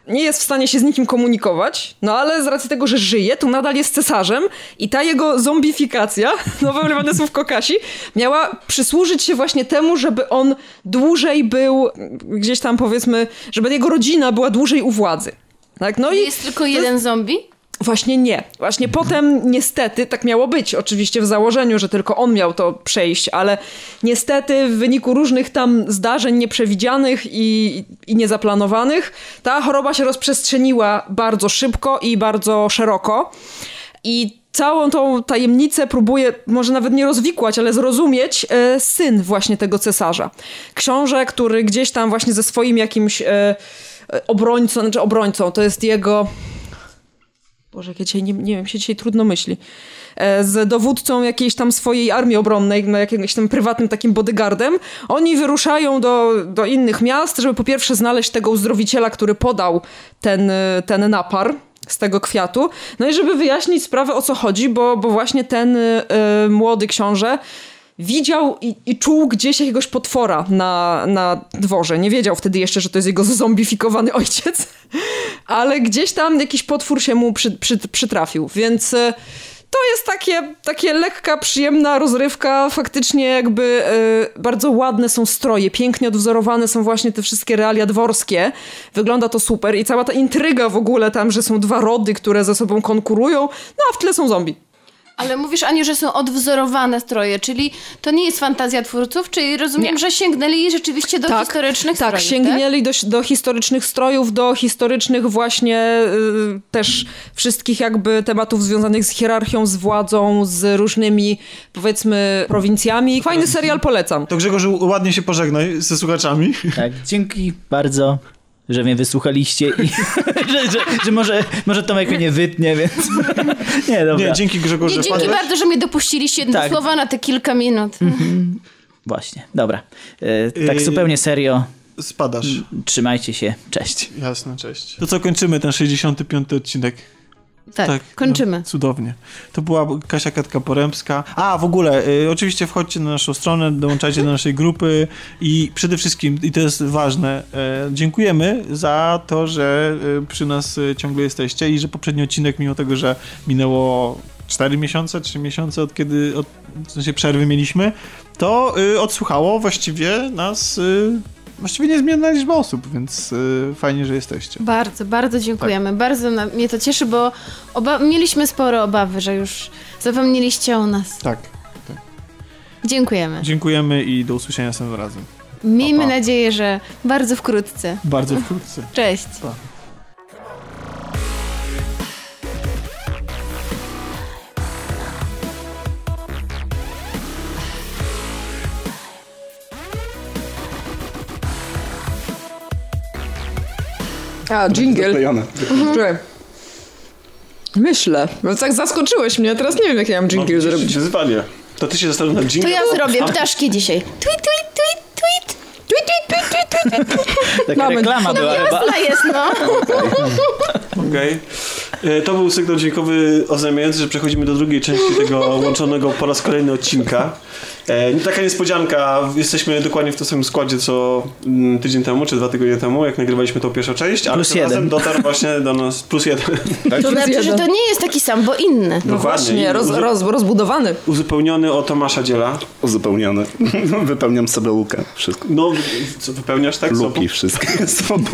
Nie jest w stanie się z nikim komunikować, no ale z racji tego, że żyje, to nadal jest cesarzem i ta jego zombifikacja, nowe używane słówko Kasi, miała przysłużyć się właśnie temu, żeby on dłużej był, gdzieś tam powiedzmy, żeby jego rodzina była dłużej u władzy. Tak, no i
Jest tylko jeden zombie?
Właśnie nie. Właśnie potem niestety tak miało być. Oczywiście w założeniu, że tylko on miał to przejść, ale niestety w wyniku różnych tam zdarzeń nieprzewidzianych i, i niezaplanowanych, ta choroba się rozprzestrzeniła bardzo szybko i bardzo szeroko. I całą tą tajemnicę próbuje może nawet nie rozwikłać, ale zrozumieć e, syn właśnie tego cesarza. Książę, który gdzieś tam właśnie ze swoim jakimś e, e, obrońcą, znaczy obrońcą, to jest jego Boże, jak ja dzisiaj, nie, nie wiem, się dzisiaj trudno myśli. E, z dowódcą jakiejś tam swojej armii obronnej, no, jakimś tam prywatnym takim bodyguardem. Oni wyruszają do, do innych miast, żeby po pierwsze znaleźć tego uzdrowiciela, który podał ten, e, ten napar z tego kwiatu. No i żeby wyjaśnić sprawę o co chodzi, bo, bo właśnie ten y, młody książę widział i, i, czuł gdzieś jakiegoś potwora na, na dworze. Nie wiedział wtedy jeszcze, że to jest jego zombifikowany ojciec, ale gdzieś tam jakiś potwór się mu przy, przy, przytrafił, więc... Y, to jest takie, takie lekka, przyjemna rozrywka. Faktycznie jakby y, bardzo ładne są stroje, pięknie odwzorowane są właśnie te wszystkie realia dworskie. Wygląda to super i cała ta intryga w ogóle tam, że są dwa rody, które ze sobą konkurują, no a w tle są zombie.
Ale mówisz, Aniu, że są odwzorowane stroje, czyli to nie jest fantazja twórców, czyli rozumiem, nie. że sięgnęli rzeczywiście do tak, historycznych
tak,
strojów,
sięgnęli tak? Do, do historycznych strojów, do historycznych właśnie y, też wszystkich jakby tematów związanych z hierarchią, z władzą, z różnymi powiedzmy prowincjami. Fajny serial, polecam.
To Grzegorz, ładnie się pożegnaj ze słuchaczami.
Tak, dzięki bardzo że mnie wysłuchaliście i że, że, że, może, może Tomek mnie nie wytnie, więc nie, dobra.
Nie, dzięki Grzegorz,
nie, Dzięki bardzo, że mnie dopuściliście tak. słowa na te kilka minut. Mhm.
Właśnie, dobra. E, tak zupełnie serio.
Spadasz.
Trzymajcie się, cześć.
Jasne, cześć. To co, kończymy ten 65 odcinek.
Tak, tak, kończymy.
No, cudownie. To była Kasia Katka-Porębska. A, w ogóle, y, oczywiście wchodźcie na naszą stronę, dołączajcie do naszej grupy i przede wszystkim, i to jest ważne, y, dziękujemy za to, że y, przy nas y, ciągle jesteście i że poprzedni odcinek, mimo tego, że minęło 4 miesiące, 3 miesiące od kiedy, od, w sensie przerwy mieliśmy, to y, odsłuchało właściwie nas y, właściwie niezmienna liczba osób, więc y, fajnie, że jesteście.
Bardzo, bardzo dziękujemy. Tak. Bardzo na, mnie to cieszy, bo oba mieliśmy sporo obawy, że już zapomnieliście o nas.
Tak, tak.
Dziękujemy.
Dziękujemy i do usłyszenia następnym razem.
Miejmy pa, pa. nadzieję, że bardzo wkrótce.
Bardzo wkrótce.
Cześć.
Pa.
A, jingle. Mhm. Myślę. No tak zaskoczyłeś mnie, teraz nie wiem, jak ja mam jingle no, zrobić.
Wyzwanie. To ty się zastanów nad jingle.
To ja zrobię ptaszki dzisiaj. Tweet, tweet, tweet, tweet.
Taka Mamy. reklama
no,
była
chyba. jest, no.
Okej. Okay. To był sygnał dźwiękowy oznajmiający, że przechodzimy do drugiej części tego łączonego po raz kolejny odcinka. E, taka niespodzianka, jesteśmy dokładnie w tym samym składzie co mm, tydzień temu, czy dwa tygodnie temu, jak nagrywaliśmy tą pierwszą część, ale plus tym jeden. razem dotarł właśnie do nas plus jeden.
Tak? To znaczy, że to nie jest taki sam, bo inny.
No właśnie, roz, roz, rozbudowany.
Uzupełniony o Tomasza Dziela.
Uzupełniony. Wypełniam sobie lukę, wszystko.
No, co wypełniasz tak?
Luki wszystkie sobą.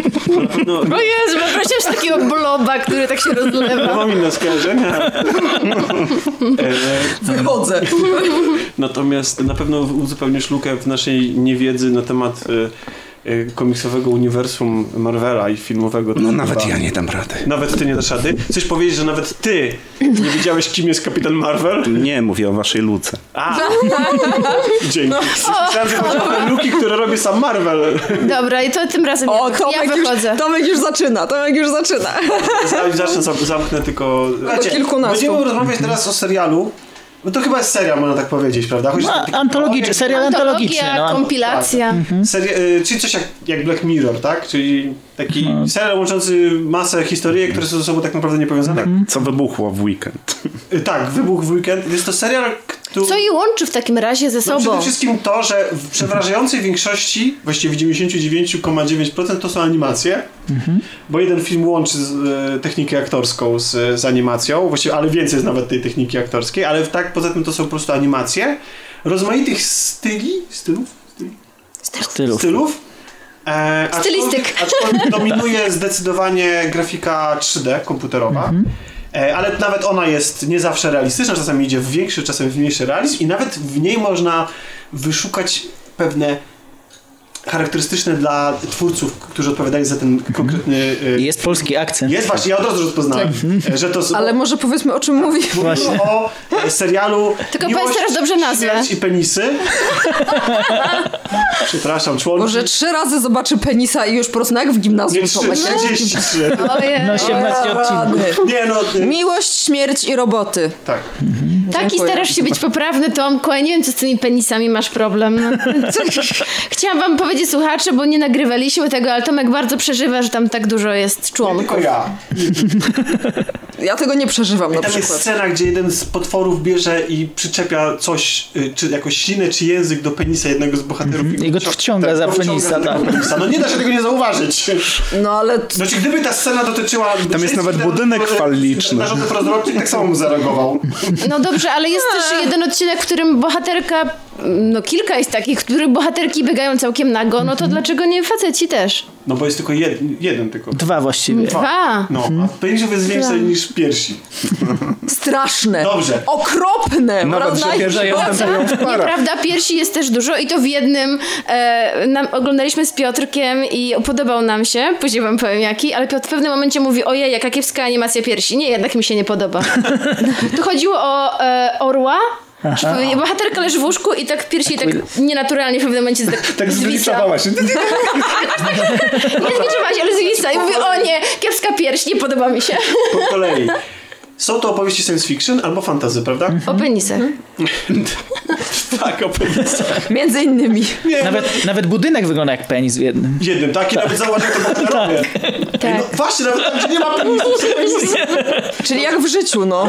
No, o Jezu, wyobraźcie takiego bloba, który tak się rozlewa.
Ja mam inne skojarzenia.
Wychodzę.
Natomiast na pewno uzupełnisz lukę w naszej niewiedzy na temat Y, komiksowego uniwersum Marvela i filmowego.
No nawet ja nie dam rady.
Nawet ty nie dasz rady? Chcesz powiedzieć, że nawet ty nie wiedziałeś, kim jest Kapitan Marvel?
Nie, mówię o waszej luce.
A, dzięki. No. Myślałem, że to luki, które robi sam Marvel.
Dobra, i to tym razem o, ja, Tomek ja wychodzę.
Już, Tomek już zaczyna, Tomek już zaczyna.
Zacznę, zamknę tylko...
Do kilkunastu.
Będziemy rozmawiać teraz o serialu, no to chyba jest serial, można tak powiedzieć, prawda?
Chodzi no, taki, antologiczny, serial antologiczny. No.
kompilacja. Tak.
Mhm. Seria, y, czyli coś jak, jak Black Mirror, tak? Czyli taki no. serial łączący masę historii, które są ze sobą tak naprawdę niepowiązane. Mhm.
Co wybuchło w weekend.
Y, tak, wybuch w weekend. Jest to serial,
który... Co je łączy w takim razie ze sobą? No
przede wszystkim to, że w przeważającej większości, właściwie w 99,9% to są animacje, mhm. bo jeden film łączy z, e, technikę aktorską z, z animacją, właściwie, ale więcej jest nawet tej techniki aktorskiej, ale tak poza tym to są po prostu animacje rozmaitych styli, stylów?
Stylów. Stylów.
stylów
E, Stylistyk.
Aczkolwiek dominuje zdecydowanie grafika 3D komputerowa. Mhm. E, ale nawet ona jest nie zawsze realistyczna, czasami idzie w większy, czasem w mniejszy realizm i nawet w niej można wyszukać pewne charakterystyczne dla twórców, którzy odpowiadali za ten konkretny... y,
I Jest polski akcent.
Jest właśnie, ja od razu rozpoznałem,
Tak.
że to...
Ale może powiedzmy o czym mówi.
Mówimy o e, serialu
Tylko
Miłość,
powiedz teraz dobrze nazwę.
Śmierć i penisy. Przepraszam, członki.
Może trzy razy zobaczy penisa i już po prostu jak w gimnazjum
Nie,
są.
33.
Ojej.
No 18 odcinków.
Nie no, y,
Miłość, śmierć i roboty.
tak.
Taki
Dziękuję.
starasz się być poprawny, Tomku, a nie wiem, co z tymi penisami masz problem. No, Chciałam wam powiedzieć, słuchacze, bo nie nagrywaliśmy tego, ale Tomek bardzo przeżywa, że tam tak dużo jest
Nie
członków.
tylko ja.
Ja tego nie przeżywam na
Tam jest
przykład.
scena, gdzie jeden z potworów bierze i przyczepia coś, y, czy jakąś ślinę, czy język do penisa jednego z bohaterów.
I go wciąga za
go wciąga
penisa,
za tego
tak.
penisa. No nie da się tego nie zauważyć.
No ale
Znaczy, gdyby ta scena dotyczyła...
Tam jest nawet budynek faliczny.
Narządy prozroczy, tak samo bym zareagował.
No dobrze, ale jest też jeden odcinek, w którym bohaterka, no kilka jest takich, w których bohaterki biegają całkiem nago, no to dlaczego nie faceci też?
No bo jest tylko jed, jeden tylko.
Dwa właściwie.
Dwa.
No, a penisów jest więcej niż piersi.
straszne.
Dobrze.
Okropne.
Pierwsze występują w parach.
Nieprawda, piersi jest też dużo i to w jednym e, nam, oglądaliśmy z Piotrkiem i podobał nam się, później wam powiem jaki, ale Piotr w pewnym momencie mówi, ojej, jaka kiepska animacja piersi. Nie, jednak mi się nie podoba. tu chodziło o e, orła, pewnie bohaterka leży w łóżku i tak piersi tak nienaturalnie w pewnym momencie tak,
Tak
zwisa.
zgliczowała się.
Nie zgliczowałaś, ale zwisa i mówię, o nie, kiepska pierś, nie podoba mi się.
Po kolei. Są to opowieści science fiction albo fantasy, prawda?
O penisach.
tak, o penisach.
Między innymi.
Nie,
Nawet, nawet budynek wygląda jak penis w jednym.
Jednym, tak? I nawet zauważ, jak to bohaterowie.
Tak.
No, właśnie, nawet tam, gdzie nie ma penisy.
Czyli jak w życiu, no.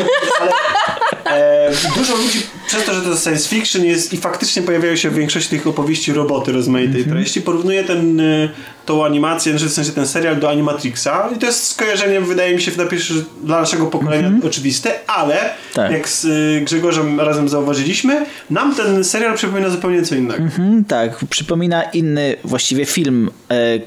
E, dużo ludzi, przez to, że to jest science fiction jest i faktycznie pojawiają się w większości tych opowieści roboty rozmaitej treści, porównuje ten, y, tą animację, znaczy w sensie ten serial do Animatrixa i to jest skojarzenie, wydaje mi się, na pierwszy dla naszego pokolenia oczywiste, ale
Tak.
jak z y, Grzegorzem razem zauważyliśmy, nam ten serial przypomina zupełnie co innego.
Mhm, tak, przypomina inny właściwie film e,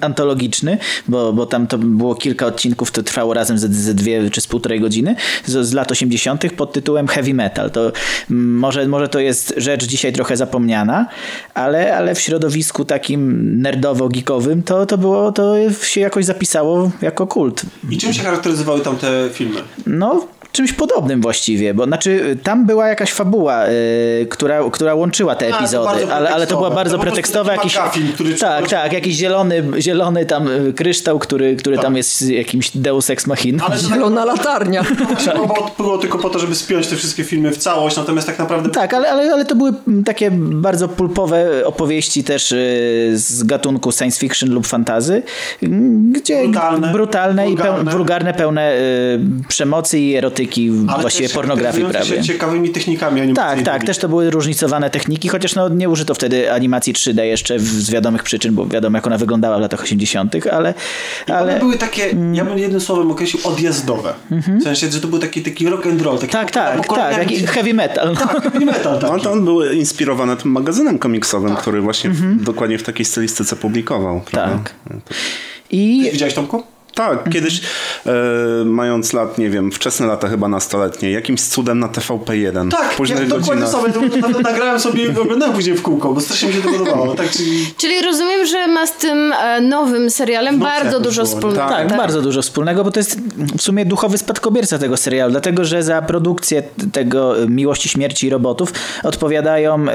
antologiczny, bo, bo tam to było kilka odcinków, to trwało razem ze, ze dwie czy z półtorej godziny, z, z lat 80. pod tytułem Heavy Metal. To mm, może, może to jest rzecz dzisiaj trochę zapomniana, ale, ale w środowisku takim nerdowo-geekowym to, to było, to się jakoś zapisało jako kult.
I czym się charakteryzowały tamte filmy?
No, czymś podobnym właściwie, bo znaczy tam była jakaś fabuła, y, która, która łączyła te
A, to
episody,
bardzo
ale, ale to była bardzo
To taki
Jakiś,
McGuffin, który
tak, tak, jakiś zielony, zielony tam y, kryształ, który, który
Tak.
tam jest jakimś deus ex machina.
Ale to tak
Zielona latarnia.
właśnie było, było tylko po to, żeby spiąć te wszystkie filmy w całość, natomiast tak naprawdę
Tak, ale, ale, ale to były takie bardzo pulpowe opowieści też y, z gatunku science fiction lub fantazy, gdzie
Brutalne,
brutalne i peł,
wulgarne.
wulgarne, pełne y, przemocy i erotyki,
Ale
właściwie
też
pornografii prawie.
się ciekawymi technikami
Tak,
animacyjnymi.
tak, też to były różnicowane techniki, chociaż no, nie użyto wtedy animacji 3D jeszcze z wiadomych przyczyn, bo wiadomo jak ona wyglądała w latach 80., ale,
One
ale
były takie, ja bym jednym słowem określił odjazdowe. W sensie, że to był taki, taki rock and roll. Taki
tak, tak, tak, jak heavy metal. No.
Tak, heavy metal
No
taki.
to on był inspirowany tym magazynem komiksowym, który właśnie w, dokładnie w takiej stylistyce publikował. prawda?
Tak. I
Widziałeś Tomku?
Tak, kiedyś e, mając lat, nie wiem, wczesne lata chyba nastoletnie, jakimś cudem na TVP1.
Tak,
w późnych
ja dokładnie
godzinach.
sobie, to, nagrałem sobie i oglądałem później w kółko, bo strasznie mi się to podobało. Tak, czyli...
Czyli rozumiem, że ma z tym e, nowym serialem bardzo dużo
było, nie?
wspólnego.
tak, bardzo dużo wspólnego, bo to jest w sumie duchowy spadkobierca tego serialu, dlatego że za produkcję tego y, Miłości, Śmierci i Robotów odpowiadają y,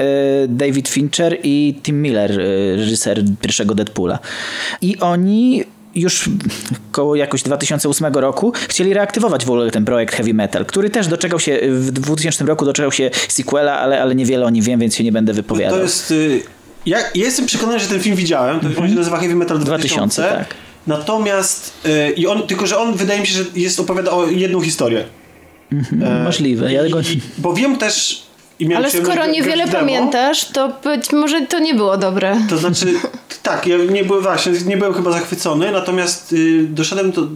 David Fincher i Tim Miller, reżyser pierwszego Deadpoola. I oni już koło jakoś 2008 roku chcieli reaktywować w ogóle ten projekt Heavy Metal, który też doczekał się w 2000 roku doczekał się sequela, ale, ale niewiele o nim wiem, więc się nie będę wypowiadał.
To jest... y, Ja, ja jestem przekonany, że ten film widziałem. To on się nazywa Heavy Metal 2000.
2000, tak.
Natomiast... y, I on, tylko, że on wydaje mi się, że jest opowiada o jedną historię. E,
Możliwe. Ja
i,
go...
i, bo wiem też...
Ale skoro niewiele pamiętasz, to być może to nie było dobre.
To znaczy, tak, ja nie byłem właśnie, nie byłem chyba zachwycony, natomiast y, doszedłem do, y,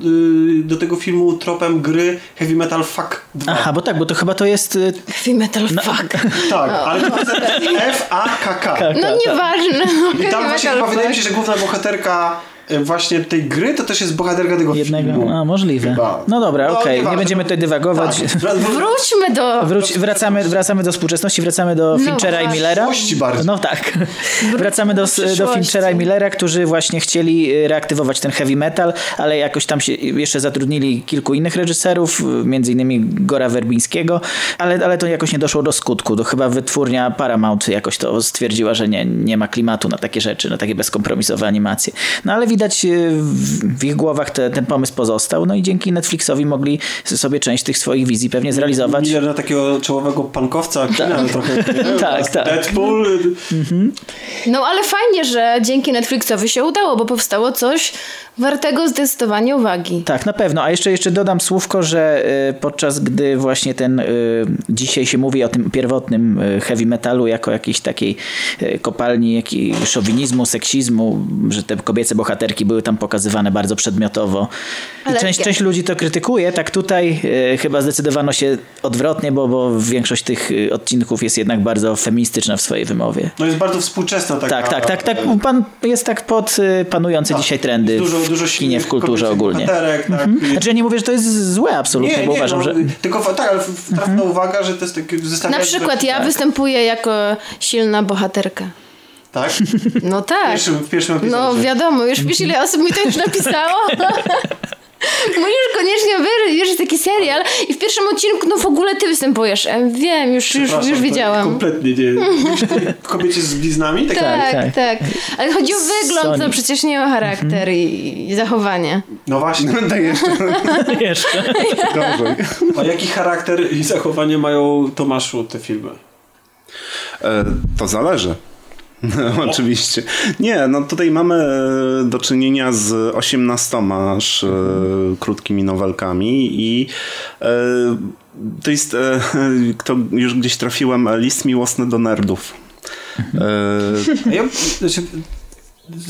do tego filmu tropem gry Heavy Metal Fuck 2.
Aha, bo tak, bo to chyba to jest... y,
Heavy metal, fuck.
Tak, ale to jest F-A-K-K.
No nieważne.
I tam właśnie chyba wydaje mi się, że główna bohaterka właśnie tej gry, to też jest bohaterka tego
Jednego,
filmu.
a możliwe.
Chyba.
No dobra,
No,
okej, nie
nieważne.
będziemy tutaj dywagować.
Tak. Wr- wr-
Wróćmy do...
Wróć, wracamy, wracamy do współczesności, wracamy do
No
Finchera i. Millera.
Bardziej.
No tak. Wracamy do, do. Finchera i Millera, którzy właśnie chcieli y, reaktywować ten heavy metal, ale jakoś tam się jeszcze zatrudnili kilku innych reżyserów, między innymi Gora Werbińskiego, ale, ale to jakoś nie doszło do skutku. To chyba wytwórnia Paramount jakoś to stwierdziła, że nie, nie ma klimatu na takie rzeczy, na takie bezkompromisowe animacje. No ale widać y, w, ich głowach te, ten pomysł pozostał, no i dzięki Netflixowi mogli sobie część tych swoich wizji pewnie zrealizować.
Miller na takiego czołowego pankowca kina trochę.
Tak, tak.
Deadpool.
No ale fajnie, że dzięki Netflixowi się udało, bo powstało coś wartego zdecydowanie uwagi.
Tak, na pewno. A jeszcze, jeszcze dodam słówko, że y, podczas gdy właśnie ten y, dzisiaj się mówi o tym pierwotnym heavy metalu jako jakiejś takiej kopalni jakiej szowinizmu, seksizmu, że te kobiece bohaterki były tam pokazywane bardzo przedmiotowo. I
Ale
część, część ludzi to krytykuje, tak tutaj y, chyba zdecydowano się odwrotnie, bo, bo większość tych y, odcinków jest jednak bardzo feministyczna w swojej wymowie.
No jest bardzo współczesna taka.
Tak, tak, tak, tak.
e,
Pan jest tak pod y, panujące
tak.
dzisiaj trendy
Dużo, dużo
w kinie, w kulturze ogólnie.
tak. I-
Znaczy ja nie mówię, że to jest złe absolutnie, bo uważam,
no,
że...
Tylko fa- tak, ale trafna uwaga, że to jest takie
Na przykład ja
Tak.
występuję jako silna bohaterka.
Tak?
No
W
tak.
pierwszym, w pierwszym epizodzie.
No wiadomo, już wiesz ile osób mi to już napisało? Musisz koniecznie jest taki serial i w pierwszym odcinku no w ogóle ty występujesz. E, Wiem, już, już, już wiedziałam.
Kompletnie nie. Kobiecie z bliznami? Tak.
Tak,
tak.
tak, Ale chodzi o wygląd,
Sony.
no przecież nie o charakter i, i zachowanie.
No właśnie.
Będę jeszcze
Jeszcze.
A jaki charakter i zachowanie mają Tomaszu te filmy?
E, To zależy. Oczywiście. Nie, no tutaj mamy e, do czynienia z 18 aż e, krótkimi nowelkami i e, to jest, e, kto już gdzieś trafiłem, list miłosny do nerdów.
A ja, znaczy,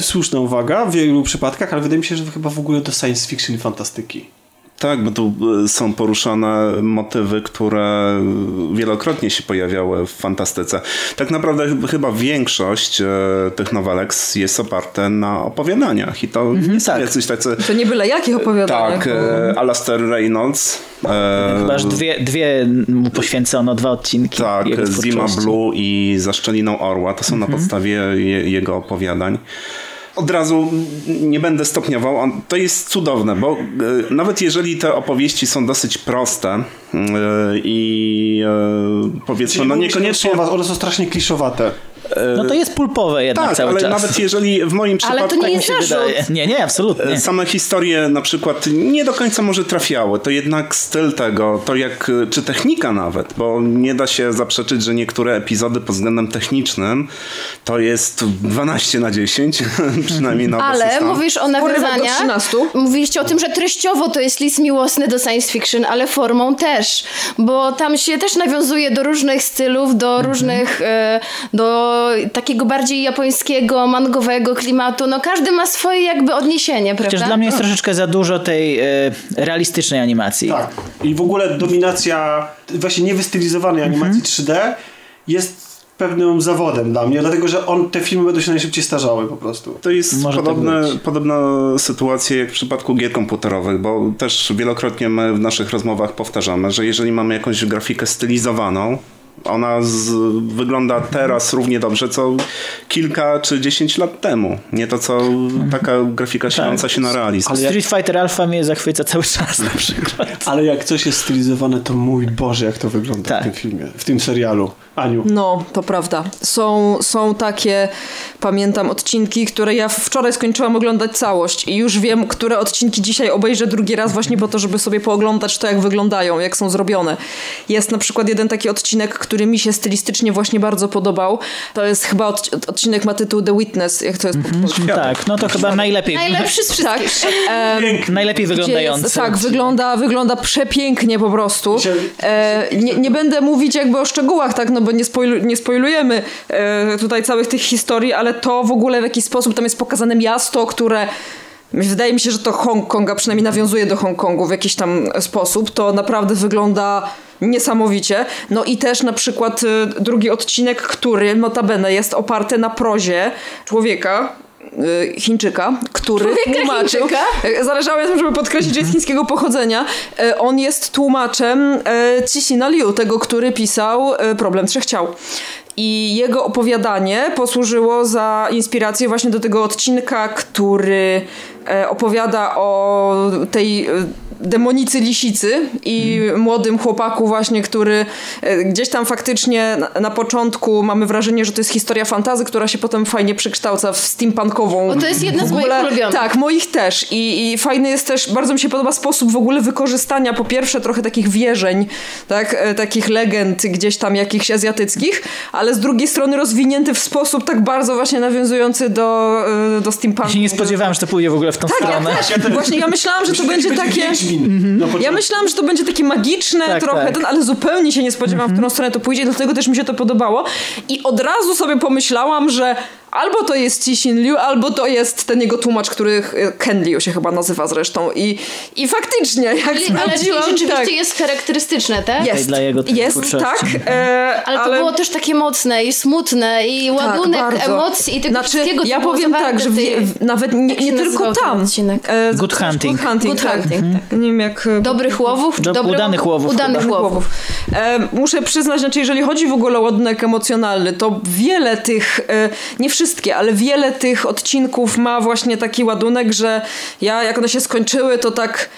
słuszna uwaga w wielu przypadkach, ale wydaje mi się, że to chyba w ogóle do science fiction i fantastyki.
Tak, bo tu e, są poruszane motywy, które wielokrotnie się pojawiały w fantastyce. Tak naprawdę ch- chyba większość e, tych nowelek jest oparte na opowiadaniach i to nie są
tak.
jacyś tacy...
To nie byle jakich opowiadań.
Tak, e, Alastair Reynolds. E,
Chyba aż dwie, dwie mu poświęcono, dwa odcinki
Tak, Zima. Blue i Za szczeliną orła. To są na podstawie je, jego opowiadań. Od razu nie będę stopniował. To jest cudowne, bo e, nawet jeżeli te opowieści są dosyć proste e, i e, powiedzmy, no niekoniecznie...
Słowa, one są strasznie kliszowate.
No to jest pulpowe jednak
Tak,
cały
ale
czas.
nawet jeżeli w moim
Ale
przypadku...
to nie jest
się
zarzut.
wydaje. Nie, nie, absolutnie.
Same historie na przykład nie do końca może trafiały. To jednak styl tego, to jak, czy technika nawet, bo nie da się zaprzeczyć, że niektóre epizody pod względem technicznym to jest 12 na 10, przynajmniej na
Ale
stan.
mówisz o nawiązaniach.
13.
Mówiliście o tym, że treściowo to jest list miłosny do science fiction, ale formą też. Bo tam się też nawiązuje do różnych stylów, do
Mhm.
różnych, e, do takiego bardziej japońskiego, mangowego klimatu. No każdy ma swoje jakby odniesienie, prawda?
Chociaż dla mnie jest troszeczkę za dużo tej e, realistycznej animacji.
Tak. I w ogóle dominacja właśnie niewystylizowanej animacji 3D jest pewnym zawodem dla mnie, dlatego że on, te filmy będą się najszybciej starzały po prostu.
To jest
Może tak
podobne,
być.
podobna sytuacja jak w przypadku gier komputerowych, bo też wielokrotnie my w naszych rozmowach powtarzamy, że jeżeli mamy jakąś grafikę stylizowaną, ona z, wygląda teraz równie dobrze, co kilka czy dziesięć lat temu. Nie to, co taka grafika siląca się na realizm.
Ale
Street Fighter Alpha mnie zachwyca cały czas na przykład.
Ale jak coś jest stylizowane, to mój Boże, jak to wygląda
Tak.
w tym filmie, w tym serialu. Aniu.
No, to prawda. Są, są takie, pamiętam, odcinki, które ja wczoraj skończyłam oglądać całość i już wiem, które odcinki dzisiaj obejrzę drugi raz właśnie po to, żeby sobie pooglądać to, jak wyglądają, jak są zrobione. Jest na przykład jeden taki odcinek, który mi się stylistycznie właśnie bardzo podobał. To jest chyba od, odcinek ma tytuł The Witness, jak to jest po polsku.
Tak, no to chyba najlepiej.
Najlepszy z
Tak.
Najlepiej wyglądający.
Jest, tak, wygląda, wygląda przepięknie po prostu. E, nie, nie będę mówić jakby o szczegółach, tak, no bo nie, spoilu, nie spoilujemy e, tutaj całych tych historii, ale to w ogóle w jakiś sposób tam jest pokazane miasto, które wydaje mi się, że to Hongkong, a przynajmniej nawiązuje do Hongkongu w jakiś tam sposób. To naprawdę wygląda niesamowicie. No i też na przykład e, drugi odcinek, który notabene jest oparty na prozie człowieka, y, Chińczyka, który
Człowieka
tłumaczył.
Chińczyka?
Zależało mi na tym, żeby podkreślić, że jest chińskiego pochodzenia. E, On jest tłumaczem Cixina Liu, tego, który pisał Problem Trzech Ciał. I jego opowiadanie posłużyło za inspirację właśnie do tego odcinka, który e, opowiada o tej e, demonicy lisicy i młodym chłopaku właśnie, który e, gdzieś tam faktycznie na, na początku mamy wrażenie, że to jest historia fantazy, która się potem fajnie przekształca w steampunkową.
Bo to jest jedna z moich ulubionych.
Tak, moich też. I, I fajny jest też, bardzo mi się podoba sposób w ogóle wykorzystania po pierwsze trochę takich wierzeń, tak, e, takich legend gdzieś tam jakichś azjatyckich, ale z drugiej strony rozwinięty w sposób tak bardzo właśnie nawiązujący do, e, do steampunku.
Ja się nie spodziewałem, że to pójdzie w ogóle w tą
Tak, ja
stronę.
też. Właśnie ja myślałam, że to będzie takie... Ja myślałam, że to będzie takie magiczne
Tak,
trochę,
tak.
Ten, ale zupełnie się nie spodziewałam, w którą stronę to pójdzie, dlatego też mi się to podobało. I od razu sobie pomyślałam, że albo to jest Cixin Liu, albo to jest ten jego tłumacz, który e, Ken Liu się chyba nazywa zresztą. I, i faktycznie, jak
Ale, ale
sprawdziłam,
rzeczywiście
tak,
jest charakterystyczne, tak?
jest,
dla jego
jest,
twórczości.
tak. E,
Ale to było też takie mocne i smutne i ładunek
bardzo.
emocji i tego
znaczy,
wszystkiego, co
Ja powiem tak, że
w
w- nawet nie, nie tylko tam. E,
Good Hunting.
Good Hunting,
Good
tak.
Hunting,
tak. Nie wiem jak... e,
Dobrych łowów? czy
Do-
dobry
udanych łowów
Udanych
chyba.
łowów.
E, muszę przyznać, znaczy jeżeli chodzi w ogóle o ładunek emocjonalny, to wiele tych, e, nie wszystkie, ale wiele tych odcinków ma właśnie taki ładunek, że ja jak one się skończyły, to tak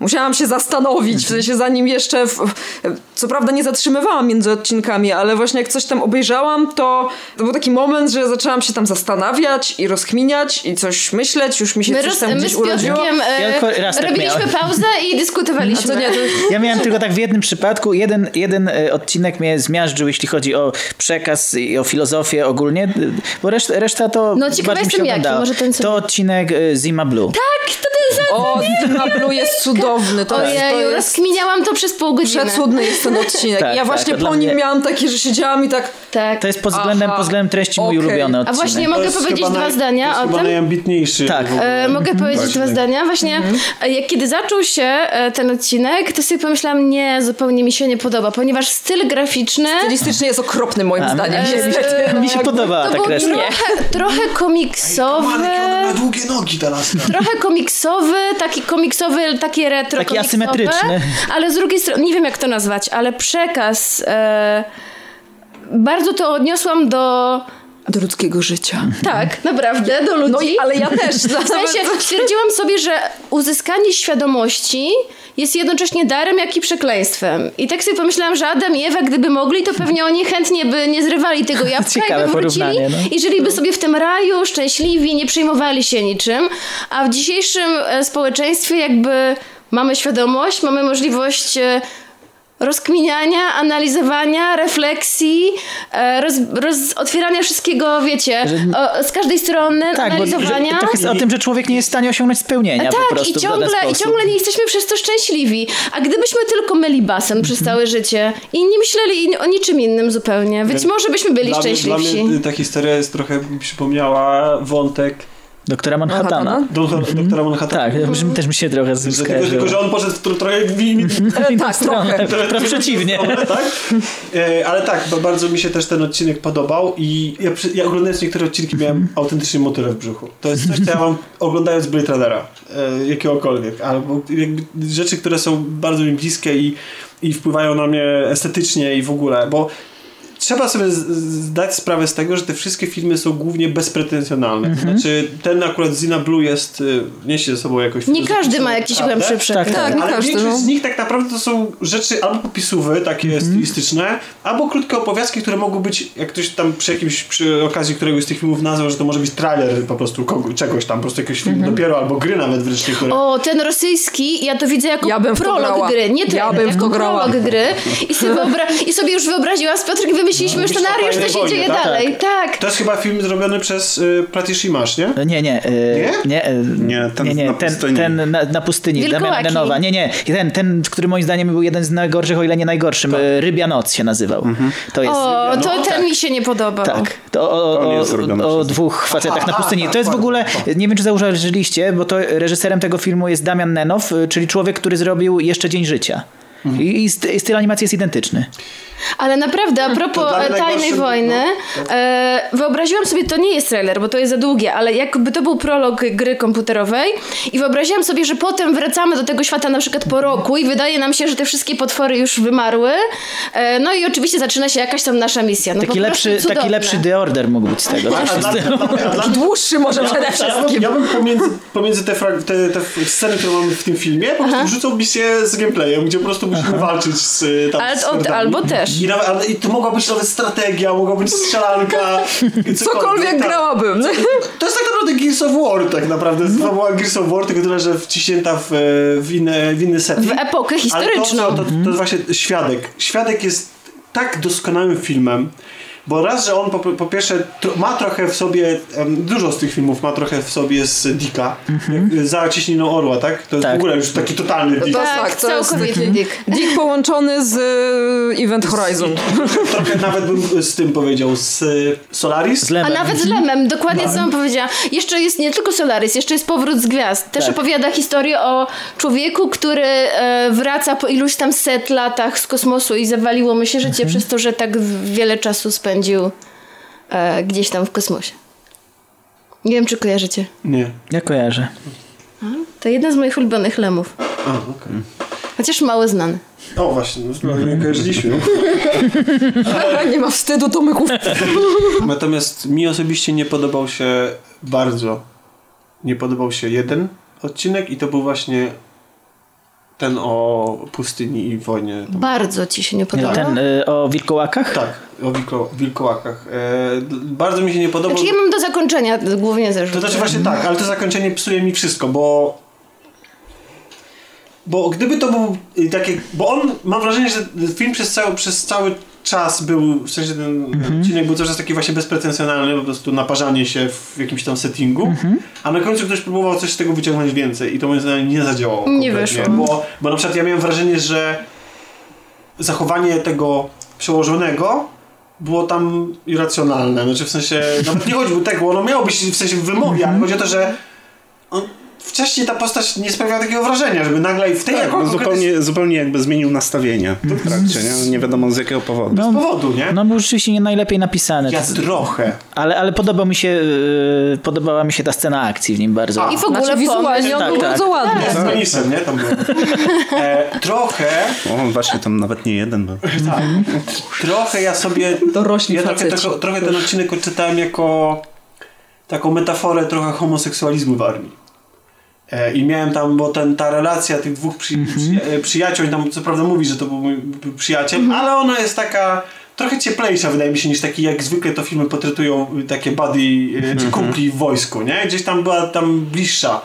musiałam się zastanowić, w sensie zanim jeszcze, w, co prawda nie zatrzymywałam między odcinkami, ale właśnie jak coś tam obejrzałam, to, to był taki moment, że zaczęłam się tam zastanawiać i rozkminiać i coś myśleć, już mi się
My,
coś
roz,
tam gdzieś
z
urodziło.
E,
Ja tak
robiliśmy
miałem.
pauzę i dyskutowaliśmy.
Nie, to,
Ja miałem tylko tak w jednym przypadku, jeden, jeden e, odcinek mnie zmiażdżył, jeśli chodzi o przekaz i o filozofię ogólnie, bo reszta, reszta to
No, ciekawa
bardziej mi się
jestem jaki, może ten co-
To odcinek e, Zima Blue.
Tak, to ten za...
o, Zima Blue jest cudowny, to, jest, to
Ojeju,
jest
rozkminiałam to przez pół godziny.
Przecudny jest ten odcinek.
Tak,
ja
tak,
właśnie
to
po nim
mnie-
miałam takie, że siedziałam i tak.
Tak.
To jest pod względem,
Aha,
pod względem treści mój
okej.
ulubiony
A
odcinek.
właśnie
To
mogę powiedzieć dwa
naj-
zdania
to jest
o
chyba
tym?
najambitniejszy.
Tak.
E, mogę powiedzieć
Właśnie.
dwa zdania. Właśnie, e, jak kiedy zaczął się e, ten odcinek, to sobie pomyślałam, nie, zupełnie mi się nie podoba, ponieważ styl graficzny
Stylistycznie jest okropny moim zdaniem.
e,
Mi się podobała
to
ta
był
kreska.
trochę, trochę komiksowy.
Marek, ona ma długie nogi laska.
Trochę komiksowy, taki komiksowy, takie retro
Taki asymetryczny.
Ale z drugiej strony, nie wiem jak to nazwać, ale przekaz... E, bardzo to odniosłam do...
Do ludzkiego życia.
Tak, naprawdę, do ludzi.
No i, ale ja też.
W sensie stwierdziłam sobie, że uzyskanie świadomości jest jednocześnie darem, jak i przekleństwem. I tak sobie pomyślałam, że Adam i Ewa, gdyby mogli, to pewnie oni chętnie by nie zrywali tego jabłka
Ciekawe
i by wrócili
no.
i żyliby sobie w tym raju szczęśliwi, nie przejmowali się niczym. A w dzisiejszym e, społeczeństwie jakby mamy świadomość, mamy możliwość e, rozkminiania, analizowania, refleksji, e, roz, roz, otwierania wszystkiego, wiecie, o, z każdej strony,
Tak, bo że,
analizowania.
trochę jest o tym, że człowiek nie jest w stanie osiągnąć spełnienia po
Tak,
prostu
i ciągle, i ciągle nie jesteśmy przez to szczęśliwi. A gdybyśmy tylko myli basen przez
Mhm.
całe życie i nie myśleli o niczym innym zupełnie, więc może byśmy byli
Dla mnie, dla
szczęśliwsi.
mnie ta historia jest trochę mi przypomniała wątek
Doktora Manhattana.
Manhattana?
doktora, doktora Manhattana.
Tak, też mi się trochę
Że tylko,
skojarzyło.
tylko, że on poszedł tro, trochę w,
inną
tak,
stronę, wprost przeciwnie.
tak? E, ale tak, bo bardzo mi się też ten odcinek podobał i ja, ja oglądając niektóre odcinki miałem autentycznie motylę w brzuchu. To jest coś, co ja mam oglądając Blade Runnera, e, jakiegokolwiek, albo jakby rzeczy, które są bardzo mi bliskie i, i wpływają na mnie estetycznie i w ogóle, bo trzeba sobie zdać sprawę z tego, że te wszystkie filmy są głównie bezpretensjonalne. To Znaczy, ten akurat Zina Blue jest, y, niesie ze sobą jakoś...
Nie każdy ma jakiś głębszy przekaz.
Tak,
Tak, nie
ale
każdy.
większość
No.
z nich tak naprawdę to są rzeczy albo popisówy, takie stylistyczne, albo krótkie opowiastki, które mogą być, jak ktoś tam przy jakimś, przy okazji któregoś z tych filmów nazwał, że to może być trailer po prostu kogo, czegoś tam, po prostu jakiegoś filmu dopiero, albo gry nawet wreszcie, które...
O, ten rosyjski, ja to widzę jako
Ja bym
prolog
grała.
gry, nie
Ja
trailer,
bym w
jako
to grała.
prolog gry. I sobie, I sobie już wyobraziłam z Piotrkiem, wymyśliliśmy już
Myśl o
scenariusz, co się
wojnie,
dzieje
tak?
dalej. Tak.
To jest chyba film zrobiony przez y, Pratish Imash, nie?
Nie, nie. e,
Nie?
Nie, e,
Nie, ten
nie, nie,
na
ten,
pustyni.
ten na, na pustyni,
Wilkołaki.
Nie, nie, ten, ten, który moim zdaniem był jeden z najgorszych, o ile nie najgorszym. e, Rybia Noc się nazywał. To jest...
O,
no,
to ten mi się nie podobał.
Tak, to o, o, o, o dwóch facetach
Aha,
na pustyni.
tak,
To jest w
tak,
ogóle,
tak.
nie wiem czy zauważyliście, bo to reżyserem tego filmu jest Damian Nenow, y, czyli człowiek, który zrobił Jeszcze Dzień Życia. I, i i styl animacji jest identyczny.
Ale naprawdę, a propos e, Tajnej
najgorsze-
Wojny,
no.
e, wyobraziłam sobie, to nie jest trailer, bo to jest za długie, ale jakby to był prolog gry komputerowej i wyobraziłam sobie, że potem wracamy do tego świata na przykład po roku i wydaje nam się, że te wszystkie potwory już wymarły. E, no i oczywiście zaczyna się jakaś tam nasza misja. No
Taki lepszy, taki lepszy The Order mógł być z tego.
Dłuższy może przede
ja, bym,
wszystkim.
ja bym pomiędzy, pomiędzy te, frag- te, te sceny, które mamy w tym filmie, po prostu wrzucał misję z gameplayem, gdzie po prostu musimy walczyć z tam
Ale
z
od- albo też.
I, nawet, ale, I to mogła być nawet strategia, mogła być strzelanka.
Cokolwiek
tak.
grałabym.
To jest tak naprawdę Gears of War, tak naprawdę. To była Gears of War, tylko tyle, że wciśnięta w, w, inny, w inny setting.
W epokę
Ale
historyczną.
to, co- to, to jest właśnie Świadek. Świadek jest tak doskonałym filmem, bo raz, że on po, po pierwsze tro, ma trochę w sobie, dużo z tych filmów ma trochę w sobie z Dicka, jak za ciśniną orła, tak? To jest
Tak.
w ogóle już taki totalny Dick.
To-
tak,
tak, to jest-
całkowicie dick.
Dick połączony z y, Event Horizon.
Trochę nawet bym z tym powiedział, z y, Solaris.
Z
A nawet z Lemem, dokładnie co on powiedziała. Jeszcze jest nie tylko Solaris, jeszcze jest Powrót z Gwiazd. Też
Tak.
opowiada historię o człowieku, który e, wraca po iluś tam set latach z kosmosu i zawaliło mu się życie przez to, że tak wiele czasu spędził e, gdzieś tam w kosmosie. Nie wiem, czy kojarzycie.
Nie.
Ja kojarzę.
To jeden z moich ulubionych Lemów.
A, okej.
Chociaż mało znany.
O właśnie, no, nie kojarzyliśmy.
Nie ma wstydu, Tomyków.
Natomiast mi osobiście nie podobał się bardzo. Nie podobał się jeden odcinek i to był właśnie ten o pustyni i wojnie.
Bardzo ci się nie podobał?
Ten y, o wilkołakach?
Tak, o wilko, wilkołakach. E, bardzo mi się nie podobał.
Znaczy ja mam do zakończenia głównie zarzut.
To znaczy właśnie tak, ale to zakończenie psuje mi wszystko, bo bo gdyby to był y, takie, bo on, mam wrażenie, że film przez cały, przez cały czas był, w sensie ten odcinek był cały czas taki właśnie bezpretensjonalny, po prostu naparzanie się w jakimś tam settingu, a na końcu ktoś próbował coś z tego wyciągnąć więcej i to moim zdaniem nie zadziałało.
Nie
kompletnie,
wyszło.
Bo, bo na przykład ja miałem wrażenie, że zachowanie tego przełożonego było tam irracjonalne. Znaczy w sensie, nawet nie chodziło tak, bo ono miało być w sensie w wymowie, ale chodzi o to, że on, wcześniej ta postać nie sprawiała takiego wrażenia, żeby nagle i w tej
Tak,
jako
no zupełnie, zupełnie jakby zmienił nastawienie w trakcie, nie? nie wiadomo z jakiego powodu.
No,
powodu, nie?
no był rzeczywiście nie najlepiej napisany.
Ja
To-
trochę.
Ale, ale podobał mi się, y, podobała mi się ta scena akcji w nim bardzo.
A.
I w ogóle
Znaczy wizualnie
pomysł.
on
Tak,
był
tak.
bardzo ładny.
Z penisem, nie? Tam. E, trochę,
O, właśnie tam nawet nie jeden był.
tak, trochę ja sobie,
Dorośli
ja trochę, trochę, trochę ten odcinek odczytałem jako taką metaforę trochę homoseksualizmu w armii. E, I miałem tam, bo ten, ta relacja tych dwóch przy, przy, e, przyjaciół, tam co prawda mówi, że to był mój przyjaciel, ale ona jest taka trochę cieplejsza, wydaje mi się, niż taki, jak zwykle to filmy portretują y, takie buddy e, czy kumpli w wojsku, nie? Gdzieś tam była tam bliższa.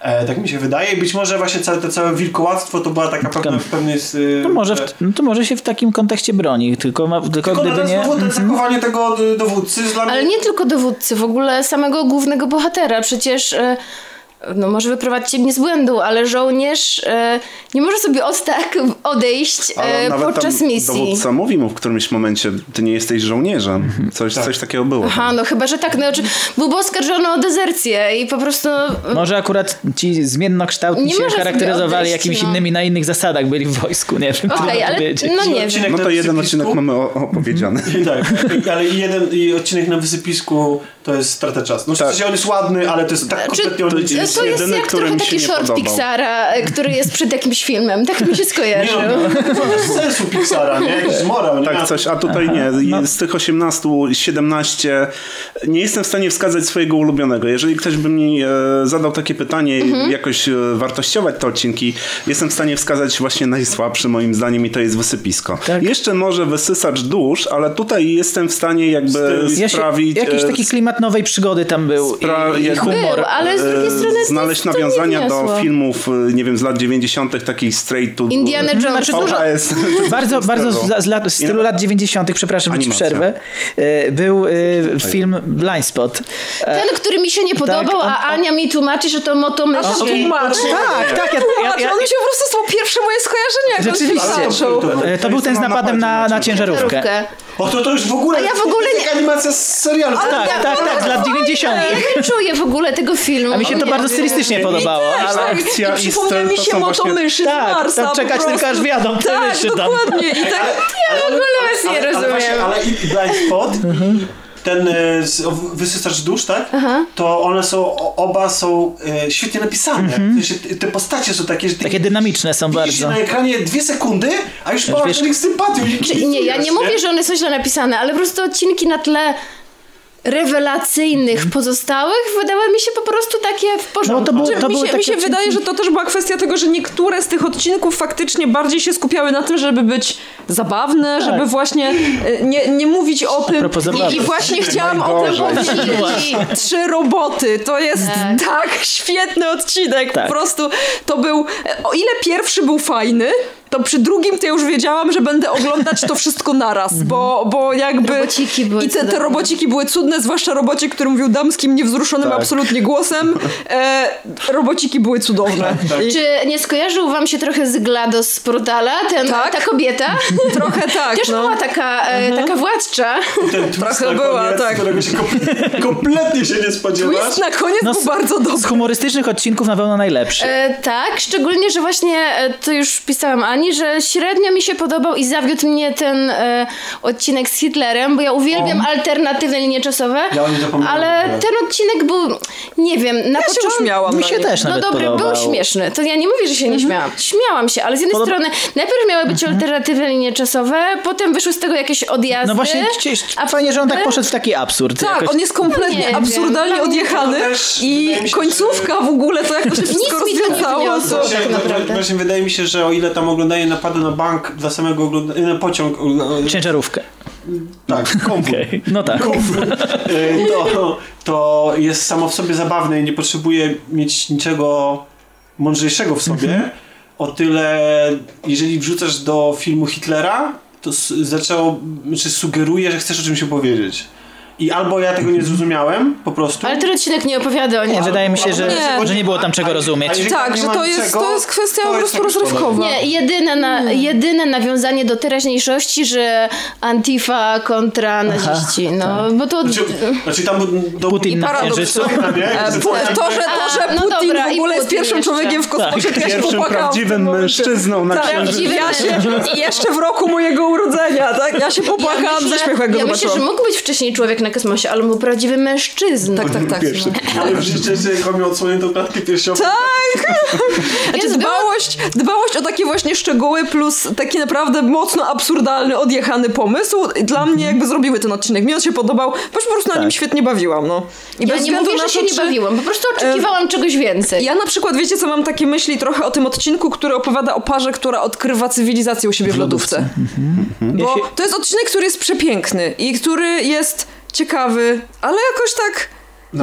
E, tak mi się wydaje. I być może właśnie całe to całe wilkołactwo to była taka pewna, pewnie jest... y,
No może,
że-
w, no to może się w takim kontekście broni, tylko, ma, tylko,
tylko
gdyby nie...
znowu to zachowanie tego dowódcy dla mnie...
Ale nie tylko dowódcy, w ogóle samego głównego bohatera. Przecież, e, no może wyprowadźcie mnie z błędu, ale żołnierz e, nie może sobie od tak odejść
Ale
e,
nawet
podczas
tam
misji.
dowódca mówi mu w którymś momencie, ty nie jesteś żołnierzem. Coś, coś takiego było.
Aha, no chyba, że tak. No, czy- byłby oskarżony o dezercję i po prostu...
Może akurat ci zmiennokształtni się charakteryzowali
odejść,
jakimiś
no.
innymi, na innych zasadach, byli w wojsku, nie wiem,
Okej,
trudno
ale no nie wiem.
No to jeden odcinek mamy opowiedziany.
I tak, ale jeden i odcinek na wysypisku to jest strata czasu. No
Tak.
w sensie on jest ładny, ale to jest tak
Czy,
kompletnie on
jest,
jest
to jest
jedyny,
jak
który
trochę
mi się
taki
nie
short
podobał.
Pixara, e, który jest przed jakimś filmem. Tak mi się
Nie,
skojarzył.
no, to jest sensu Pixara, nie? Jakiś morał, nie?
Tak, coś, a tutaj nie.
no.
Z tych 18, 17 nie jestem w stanie wskazać swojego ulubionego. Jeżeli ktoś by mi e, zadał takie pytanie
Mhm.
jakoś e, wartościować te odcinki, jestem w stanie wskazać właśnie najsłabszy moim zdaniem i to jest wysypisko.
Tak.
Jeszcze może wysysacz dusz, ale tutaj jestem w stanie jakby
Ja się,
sprawić...
jakiś
e,
taki klimat nowej przygody tam był
Spra-
i, i humor.
Był, ale z drugiej strony
znaleźć
to
nawiązania do filmów, e, nie wiem, z lat 90., takich straight to...
Indiana Jones.
Znaczy
dużo,
VHS.
Bardzo, bardzo z, z, lat, z stylu lat 90., przepraszam, ci przerwę, e, był film Blind Spot. E,
ten, który mi się nie podobał,
on-
a Ania mi tłumaczy, że to
to tłumacz.
Tak, tak, ja, ja, ja,
on mi się po prostu tą pierwsze moje skojarzenie, jak
Rzeczywiście.
on się zaczął.
E, To był ten z napadem na, na ciężarówkę.
O, to, to już w ogóle
A ja w ogóle nie-
animacja z serialu.
Tak, tak, tak, z lat 90.
Ja nie czuję w ogóle tego filmu.
A mi się to bardzo stylistycznie podobało, ale...
akcja
I przypomniał mi się motomyszy z
Tak,
Marsa.
tam czekać tylko aż te
Tak,
myszy tam.
dokładnie. I tak,
Ja w ogóle was nie rozumiem.
ale i Blind Spot i ten e, wysysacz dusz, tak? To one są, oba są e, świetnie napisane. Sensie, te- postacie są takie, że
Takie dynamiczne są bardzo.
na ekranie dwie sekundy, a już masz
wiesz-
do nich sympatią. i
Czy, nie, ja nie mówię, że one są źle napisane, ale po prostu odcinki na tle rewelacyjnych pozostałych wydały mi się po prostu takie w
No
porządku.
to, był,
Znaczy,
to
mi się, mi się wydaje, że to też była kwestia tego, że niektóre z tych odcinków faktycznie bardziej się skupiały na tym, żeby być zabawne, żeby właśnie e, nie, nie mówić o tym. I, I właśnie chciałam o tym powiedzieć. Trzy roboty. To jest tak, świetny odcinek.
Tak.
Po prostu to był. O ile pierwszy był fajny. To przy drugim to ja już wiedziałam, że będę oglądać to wszystko naraz, bo, bo jakby...
Robociki były
I te, te robociki były cudne, zwłaszcza robocik, który mówił damskim, niewzruszonym
Tak.
absolutnie głosem. E, robociki były cudowne. I
Czy nie skojarzył wam się trochę z GLaDOS z Portala, ten,
Tak.
ta kobieta?
trochę tak,
Też
no.
była taka, e, taka władcza.
Ten
Trochę była,
koniec,
tak.
którego się kom- kompletnie się nie spodziewasz.
Twist na koniec
No,
był
z-
bardzo
Z
dobry.
humorystycznych odcinków na pewno najlepszy.
E, tak, szczególnie, że właśnie e, to już pisałam Ani, że średnio mi się podobał i zawiódł mnie ten e, odcinek z Hitlerem, bo ja uwielbiam alternatywne linie czasowe,
Ja
ale ten odcinek był, nie wiem, na
Ja się
początku...
uśmiałam
Mi się też
No
nawet
dobry,
podobał.
był śmieszny. To ja nie mówię, że się nie śmiałam. Śmiałam się, ale z jednej
Podoba-
strony najpierw miały być alternatywne linie czasowe, potem wyszły z tego jakieś odjazdy.
No właśnie,
a
fajnie, że on tak poszedł w taki absurd.
Tak,
jakoś.
on jest kompletnie
Nie wiem.
absurdalnie odjechany
też
i
się,
końcówka w ogóle, to jak to się wszystko
mi to nie
rozwiązało.
wniosło.
To...
Właśnie,
tak naprawdę.
właśnie wydaje mi się, że o ile tam oglądanie napadu na bank dla samego oglądania, na pociąg,
Ciężarówkę.
tak, komfort.
Okej, No tak.
Y, to, to jest samo w sobie zabawne i nie potrzebuje mieć niczego mądrzejszego w sobie.
Mhm.
O tyle, jeżeli wrzucasz do filmu Hitlera, to zaczęło, czy sugeruje, że chcesz o czymś opowiedzieć. I albo ja tego nie zrozumiałem, po prostu.
Ale ten odcinek nie opowiada o nim.
Nie, wydaje mi się, że
Nie.
że nie było tam czego rozumieć.
Tak, że to jest, to jest kwestia
to
po prostu
szkoda.
rozrywkowa.
Nie, jedyne, na, jedyne nawiązanie do teraźniejszości, że Antifa kontra naziści. No, bo to...
Znaczy, znaczy tam do,
Putin na księżycu.
E, pu-
tak-
To, że, to, że
A, no
Putin
dobra,
w ogóle jest pierwszym
jeszcze.
człowiekiem w kosmosie, to ja się
Pierwszym prawdziwym mężczyzną na
Tak,
księżycu.
ja się, jeszcze w roku mojego urodzenia, tak? Ja się popłakałam
myślę,
ze śmiechu, jak go
Ja myślę, że mógł być wcześniej człowiek na kosmosie, ale był prawdziwy mężczyzna.
Tak, tak, tak.
Pierwszy.
Ale w życiu jak miał odsłoniętą klatkę piersiową.
Tak! Znaczy
Jest
dbałość, dbałość o takie właśnie szczegóły plus taki naprawdę mocno absurdalny, odjechany pomysł dla mnie jakby zrobiły ten odcinek. Mi on się podobał, bo po prostu na nim świetnie bawiłam, no. I
Ja
bez
nie mówię,
na
że się nie
czy-
bawiłam, po prostu oczekiwałam czegoś więcej.
Ja na przykład, wiecie co, mam takie myśli trochę o tym odcinku, który opowiada o parze, która odkrywa cywilizację u siebie w lodówce. Bo
Ja się-
to jest odcinek, który jest przepiękny i który jest ciekawy, ale jakoś tak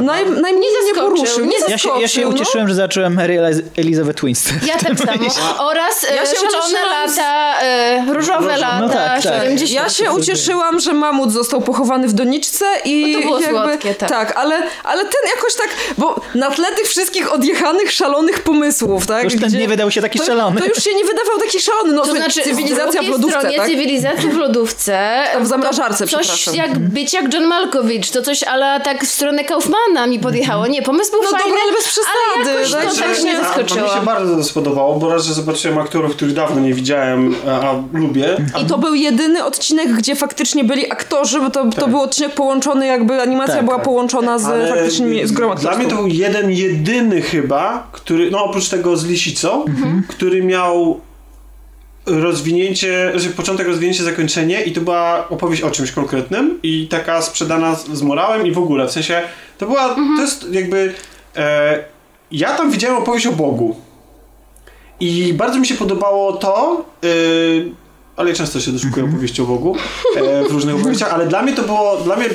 naj, najmniej nie,
zaskoczył,
poruszył. Nie
Ja się, ja się
no.
ucieszyłem, że zacząłem Mary Eliz- Elizabeth Winstead.
Ja tak samo. Oraz e,
Ja się
szalone
ucieszyłam z-
lata, e, różowe lata,
No tak, tak.
70.
Ja się ucieszyłam, że mamut został pochowany w doniczce i
No to było
jakby,
słodkie, tak.
ale, ale ten jakoś tak, bo na tle tych wszystkich odjechanych, szalonych pomysłów, tak?
Już ten nie wydał się taki
to,
szalony.
To już się nie wydawał taki szalony, no
To znaczy,
cywilizacja w lodówce,
stronie
tak?
cywilizacji w lodówce.
W zamrażarce,
to Coś
przepraszam.
jak być jak John Malkowicz, to coś ale tak w stronę Kaufmana mi podjechało. Nie, pomysł był
No
fajny,
dobra, ale bez przesady,
ale jakoś
tak?
to tak mnie
a-
zaskoczyło.
To mi się bardzo spodobało, bo raz, że zobaczyłem aktorów, których dawno nie widziałem, a, a lubię. A
I to był jedyny odcinek, gdzie faktycznie byli aktorzy, bo to, to był odcinek połączony, jakby animacja
Tak.
była połączona z
Ale
faktycznie z grą
Dla mnie to był jeden, jedyny chyba, który, no oprócz tego z Lisicą, który miał rozwinięcie, że początek, rozwinięcie, zakończenie i to była opowieść o czymś konkretnym i taka sprzedana z, z morałem i w ogóle, w sensie to była, to jest jakby e, ja tam widziałem opowieść o Bogu. I bardzo mi się podobało to y, ale ja często się doszukuję opowieści o Bogu e, w różnych opowieściach, ale dla mnie to było, dla mnie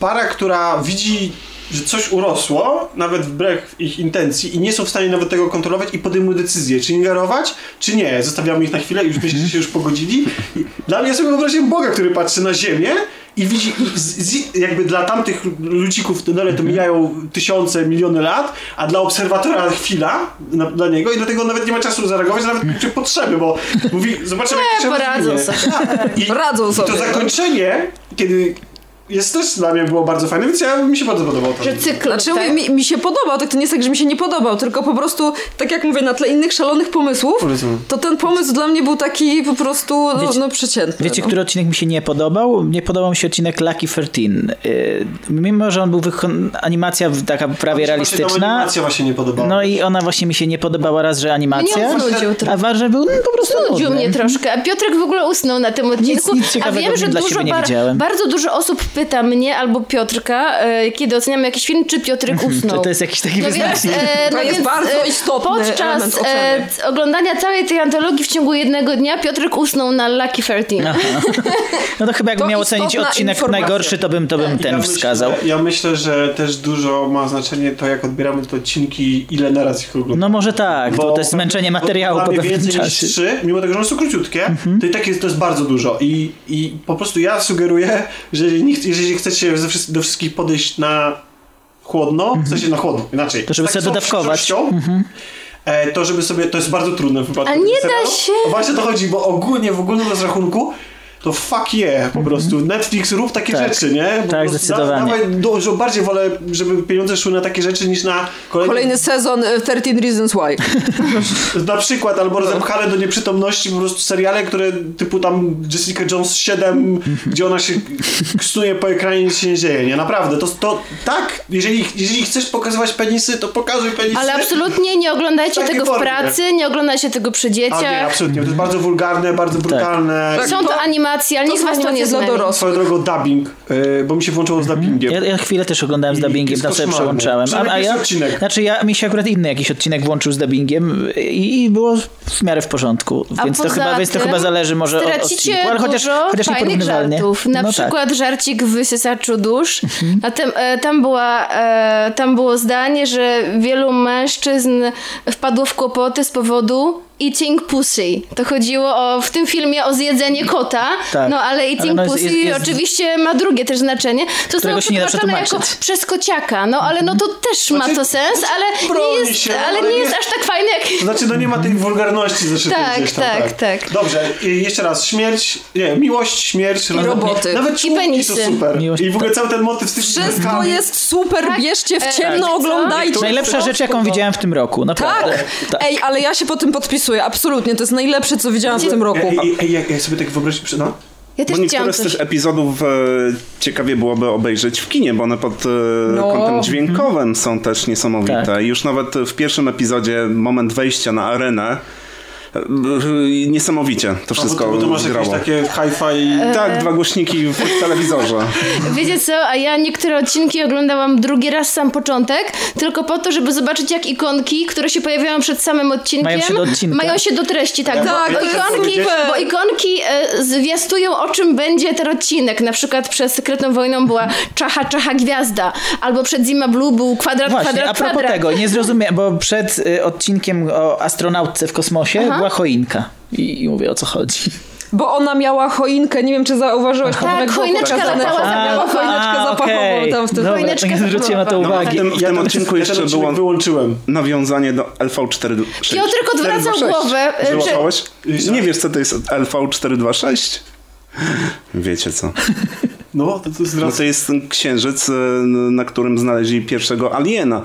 para, która widzi że coś urosło, nawet wbrew ich intencji i nie są w stanie nawet tego kontrolować i podejmują decyzję, czy ingerować, czy nie. Zostawiamy ich na chwilę i już myślę, że się już pogodzili. I dla mnie sobie wyobraziłem Boga, który patrzy na ziemię i widzi, i z, z, jakby dla tamtych ludzików to dalej to mijają tysiące, miliony lat, a dla obserwatora chwila na, dla niego i dlatego nawet nie ma czasu zareagować, nawet czy potrzeby, bo mówi, zobaczymy jak się
poradzą sobie.
I,
Radzą
i
sobie.
to zakończenie, kiedy jest też dla mnie było bardzo fajne, więc ja, mi się bardzo podobało to.
Że cykl,
Znaczy,
tak?
mi, mi się podobał, tak to nie jest tak, że mi się nie podobał, tylko po prostu, tak jak mówię, na tle innych szalonych pomysłów,
Rozumiem.
to ten pomysł dla mnie był taki po prostu, no,
Wiecie-
no przeciętny.
Wiecie,
no.
który odcinek mi się nie podobał? Nie podobał mi się odcinek Lucky 13. Yy, mimo, że on był animacja taka prawie
Mi się właśnie ta
realistyczna.
animacja właśnie nie podobała.
No i ona właśnie mi się nie podobała raz, że animacja.
Mnie znudził.
A ważne był no, po prostu
Nudził
nudny.
mnie troszkę, a Piotrek w ogóle usnął na tym odcinku.
nic
a
ciekawego
wiem, że dużo,
nie
bar-
widziałem.
bardzo dużo osób pyta mnie albo Piotrka, e, kiedy oceniamy jakiś film, czy Piotrek usnął.
To, to jest jakiś taki
No więc,
wyznacznik.
e,
To
no
jest
więc,
bardzo
e,
istotny element
Podczas e, oglądania całej tej antologii w ciągu jednego dnia Piotrek usnął na Lucky 13.
No to chyba jakbym
To
miał ocenić odcinek
informacja.
najgorszy, to bym, to bym ten
ja
wskazał.
Myślę, ja myślę, że też dużo ma znaczenie to, jak odbieramy te odcinki, ile naraz ich oglądamy.
No może tak, bo, to jest zmęczenie materiału po pewnym
więcej niż
czasie.
trzy, mimo tego, że one są króciutkie,
Mhm.
to i tak jest, to jest bardzo dużo. I, I po prostu ja sugeruję, że jeżeli, nie, ch- jeżeli chcecie do wszystkich podejść na chłodno, w sensie na chłodno, inaczej.
Mhm. To żeby
z
sobie dodawkować.
przyszłością, e, To żeby sobie, to jest bardzo trudne w wypadku
A nie
tego
da
serialu.
się.
O Właśnie to chodzi, bo ogólnie w ogólnym rozrachunku to fuck yeah, po prostu. Netflix rób takie
Mhm. Tak.
rzeczy, nie? Po
Tak, zdecydowanie.
Da, dawaj, dużo bardziej wolę, żeby pieniądze szły na takie rzeczy niż na kolejne
Kolejny sezon e, 13 Reasons Why.
na przykład, albo rozepchane do nieprzytomności po prostu seriale, które typu tam Jessica Jones 7, gdzie ona się ksuje po ekranie i nic się nie dzieje, nie? Naprawdę, to, to tak, jeżeli, jeżeli chcesz pokazywać penisy, to pokazuj penisy.
Ale absolutnie nie oglądajcie tego w
formie.
pracy, nie oglądajcie tego przy
A nie,
dzieciach.
absolutnie, to jest bardzo wulgarne, bardzo brutalne.
Tak.
Są to
To-
animacje, ale
to
nikt was to nie
dla dorosłych.
Swoją drogą dubbing, y, bo mi się włączyło z dubbingiem.
Ja, ja chwilę też oglądałem z dubbingiem, tam sobie przełączałem. A, a ja,
odcinek.
znaczy ja, mi się akurat inny jakiś odcinek włączył z dubbingiem i, i było w miarę w porządku.
A
Więc to, chyba, więc to chyba zależy może od odcinku, ale chociaż, chociaż nieporównywalnie.
żartów. Na
no tak.
przykład żarcik w wysysaczu dusz. A tam, e, tam, była, e, tam było zdanie, że wielu mężczyzn wpadło w kłopoty z powodu eating pussy. To chodziło o, w tym filmie o zjedzenie kota,
Tak.
no ale eating
Ale no
pussy
jest- jest-
oczywiście ma drugie też znaczenie. To zostało przetłumaczone jako przez kociaka, no ale no to też ma
Znaczy,
to sens, ale nie jest,
się,
ale
ale
nie
nie-
jest aż tak fajne jak...
Znaczy, no nie ma tej wulgarności zaszytej
Tak,
gdzieś tam,
tak, tak.
Dobrze, i jeszcze raz, śmierć, nie, miłość, śmierć, nawet-
roboty.
Nawet
I penisy.
super.
Miłość-
I w ogóle cały ten motyw z tymi
Wszystko jest super,
Tak.
bierzcie w
E,
ciemno,
tak.
oglądajcie.
Najlepsza rzecz, jaką widziałem w tym roku, naprawdę.
Tak.
tak.
Ej, ale ja się po tym podpisuję, absolutnie. To jest najlepsze, co widziałam w tym roku.
Ej, ej, jak sobie tak wyobrazić, no?
Ja też
Bo niektóre z
coś...
tych epizodów e, ciekawie byłoby obejrzeć w kinie, bo one pod e,
No.
kątem dźwiękowym są też niesamowite.
Tak.
Już nawet w pierwszym epizodzie, moment wejścia na arenę, niesamowicie to wszystko
No, bo, to masz
grało.
jakieś takie hi-fi...
Tak, dwa głośniki w telewizorze.
Wiecie co, a ja niektóre odcinki oglądałam drugi raz sam początek, tylko po to, żeby zobaczyć jak ikonki, które się pojawiają przed samym odcinkiem,
Mają się do odcinka.
mają się do treści, tak.
Tak,
bo, ikonki, bo ikonki e, zwiastują o czym będzie ten odcinek. Na przykład przed Sekretną Wojną była czacha, czacha, gwiazda, albo przed Zima Blue był kwadrat,
Właśnie,
kwadrat,
a propos
kwadrat.
tego, nie zrozumiałem, bo przed y, odcinkiem o astronautce w kosmosie choinka. I, I mówię o co chodzi.
Bo ona miała choinkę, nie wiem czy zauważyłeś, to
Tak, choineczka latała za
Miała
mną.
choineczkę
A,
zapachową
okej.
tam w tym.
Dobra,
Choineczka
nie zwróciłem na to
zapachowała.
uwagi.
W tym, w
Ja
tym odcinku jeszcze
ten odcinek
było
wyłączyłem.
nawiązanie do LV426.
Piotrek odwracał
426.
głowę, e, czy-?
Nie wiesz co to jest LV426? Wiecie co.
No, to, to jest
No to jest ten księżyc, e, na którym znaleźli pierwszego aliena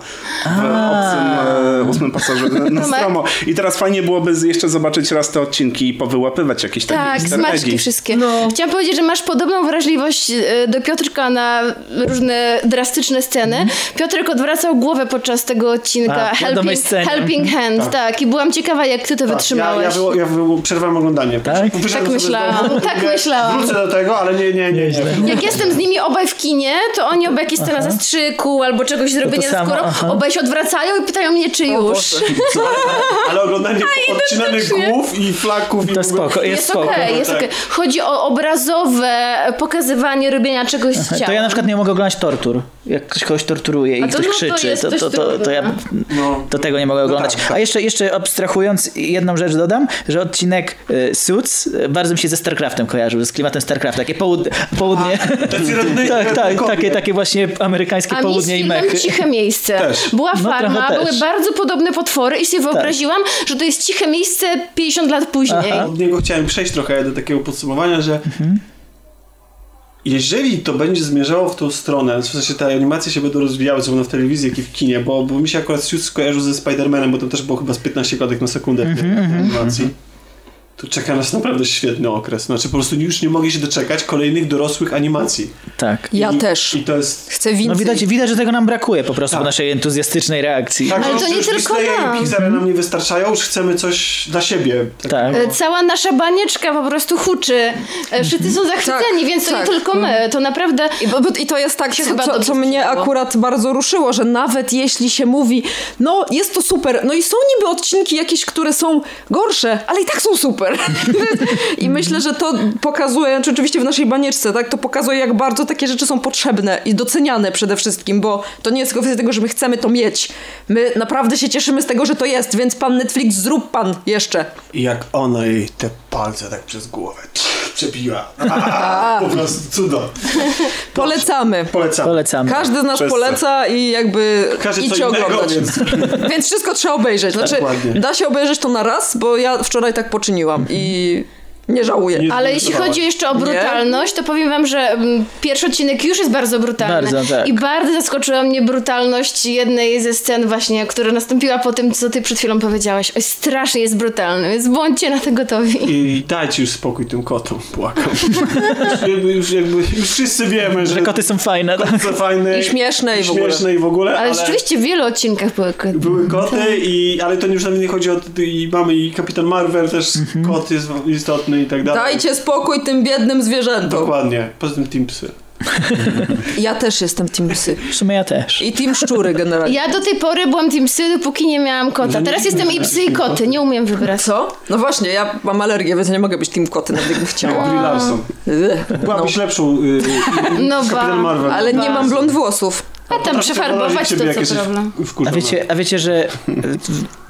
w obcym e, ósmym pasażerze Nostromo. I teraz fajnie byłoby jeszcze zobaczyć raz te odcinki i powyłapywać jakieś takie
Tak, smaczki wszystkie. Chciałam powiedzieć, że masz podobną wrażliwość e, do Piotrka na różne drastyczne sceny. Piotrek odwracał głowę podczas tego odcinka
A,
Helping, helping Hand, tak. I byłam ciekawa, jak ty to
Ja, ja,
wytrzymałeś.
wyło- ja wyło- przerwałem oglądanie.
Tak?
Tak myślałam, tak myślałam.
Wrócę do tego, ale nie, nie, nie. nie.
Jak jestem z nimi obaj w kinie, to oni obaj jakieś scena zastrzyku albo czegoś zrobienia skoro,
aha.
obaj się odwracają i pytają mnie, czy już.
Ale oglądanie odcinanych głów i flaków i
To spoko, jest
Jest
spoko.
okej, jest
tak.
okej. Chodzi o obrazowe pokazywanie robienia czegoś z ciała.
To ja na przykład nie mogę oglądać tortur. jak ktoś kogoś torturuje i ktoś
no,
krzyczy,
jest
to,
coś
to, to, to ja
No.
to tego nie mogę oglądać.
tak, tak.
A jeszcze, jeszcze abstrahując, jedną rzecz dodam, że odcinek y, Suits y, bardzo mi się ze StarCraftem kojarzył, z klimatem StarCraft, takie południe.
Tacy
tak, tak, takie, takie właśnie amerykańskie
A
południe i mechy.
ciche miejsce.
Też.
Była
No,
farma,
też.
były bardzo podobne potwory i sobie wyobraziłam, że to jest ciche miejsce 50 lat później.
Aha.
Od niego chciałem przejść trochę do takiego podsumowania, że jeżeli to będzie zmierzało w tą stronę, w sensie te animacje się będą rozwijały zarówno w telewizji, jak i w kinie, bo, bo mi się akurat Suits skojarzył ze Spider-Manem, bo tam też było chyba z 15 klatek na sekundę w tej animacji. To czeka nas naprawdę świetny okres. Znaczy po prostu już nie mogę się doczekać kolejnych dorosłych animacji.
Tak.
Ja
I,
też.
I to jest...
Chcę
No
więcej.
widać, widać, że tego nam brakuje po prostu
Tak.
po naszej entuzjastycznej reakcji.
Tak,
Ale to nie tylko nam.
i Pixara nam nie wystarczają, już chcemy coś dla siebie.
Tak.
E, Cała nasza banieczka po prostu huczy. E, Wszyscy są zachwyceni,
Tak,
więc to
tak.
nie tylko my. To naprawdę...
I, bo, bo, I to jest tak, co,
chyba
co, co mnie akurat bardzo ruszyło, że nawet jeśli się mówi, no jest to super, no i są niby odcinki jakieś, które są gorsze, ale i tak są super. I myślę, że to pokazuje, znaczy oczywiście w naszej banieczce, tak, to pokazuje jak bardzo takie rzeczy są potrzebne i doceniane przede wszystkim, bo to nie jest tylko kwestia tego, że my chcemy to mieć. My naprawdę się cieszymy z tego, że to jest, więc pan Netflix, zrób pan jeszcze.
I jak ona jej te palce tak przez głowę przebiła. A, po prostu cudo.
Polecamy.
Polecam.
Polecamy.
Każdy z nas
Wszyscy.
poleca i jakby
Każdy
idźcie
innego,
oglądać.
więc...
Więc wszystko trzeba obejrzeć. Znaczy,
Dokładnie.
da się obejrzeć to na raz, bo ja wczoraj tak poczyniłam i nie żałuję.
Nie-
Ale jeśli chodzi jeszcze o brutalność, to powiem wam, że mm, pierwszy odcinek już jest bardzo brutalny.
Bardzo, tak.
I bardzo zaskoczyła mnie brutalność jednej ze scen właśnie, która nastąpiła po tym, co ty przed chwilą powiedziałeś. Oj, strasznie jest brutalny, więc bądźcie na to gotowi.
I dajcie już spokój tym kotom, błagam. już, jakby, już, jakby, już wszyscy wiemy, że,
Że koty są fajne. tak?
koty są fajne.
I śmieszne i w ogóle.
śmieszne i w ogóle,
Ale,
ale,
rzeczywiście w wielu odcinkach były koty.
były koty, i, ale to już nawet nie chodzi o... I mamy i Kapitan Marvel też, kot jest istotny i tak dalej.
Dajcie spokój tym biednym zwierzętom.
Dokładnie. Poza tym team psy.
Ja też jestem team psy.
W sumie ja też.
I team szczury generalnie.
Ja do tej pory byłam tym psy, dopóki nie miałam kota. Teraz jestem i psy i koty, nie umiem wybrać.
Co? No właśnie, ja mam alergię, więc nie mogę być team koty, nawet jakbym chciała.
Brie Larson.
Ugh.
Byłabyś lepszą y, y,
No ba.
Marvel.
Ale nie mam blond włosów.
A tam przefarbować to co problem.
A wiecie, a wiecie, że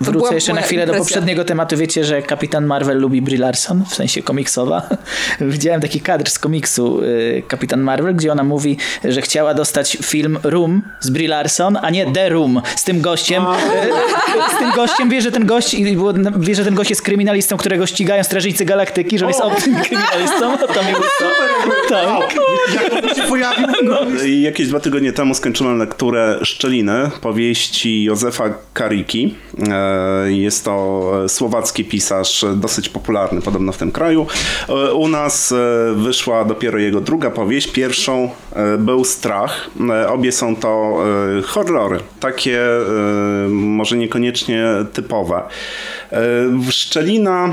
wrócę jeszcze na chwilę do
impresja.
poprzedniego tematu. Wiecie, że Kapitan Marvel lubi Brie Larson, w sensie komiksowa. Widziałem taki kadr z komiksu y, Kapitan Marvel, gdzie ona mówi, że chciała dostać film Room z Brie Larson, a nie The Room z tym gościem. Y, z tym gościem wie, że ten gość i było, wie, że ten gość jest kryminalistą, którego ścigają strażnicy galaktyki, że on jest obcym kryminalistą. To mi było tak.
Jak on się pojawił? No.
I Jakieś dwa tygodnie temu skończyłem lekturę Szczeliny, powieści Józefa Kariki. E, Jest to słowacki pisarz, dosyć popularny podobno w tym kraju. U nas e, wyszła dopiero jego druga powieść. Pierwszą e, był Strach. E, Obie są to horrory. Takie może niekoniecznie typowe. Szczelina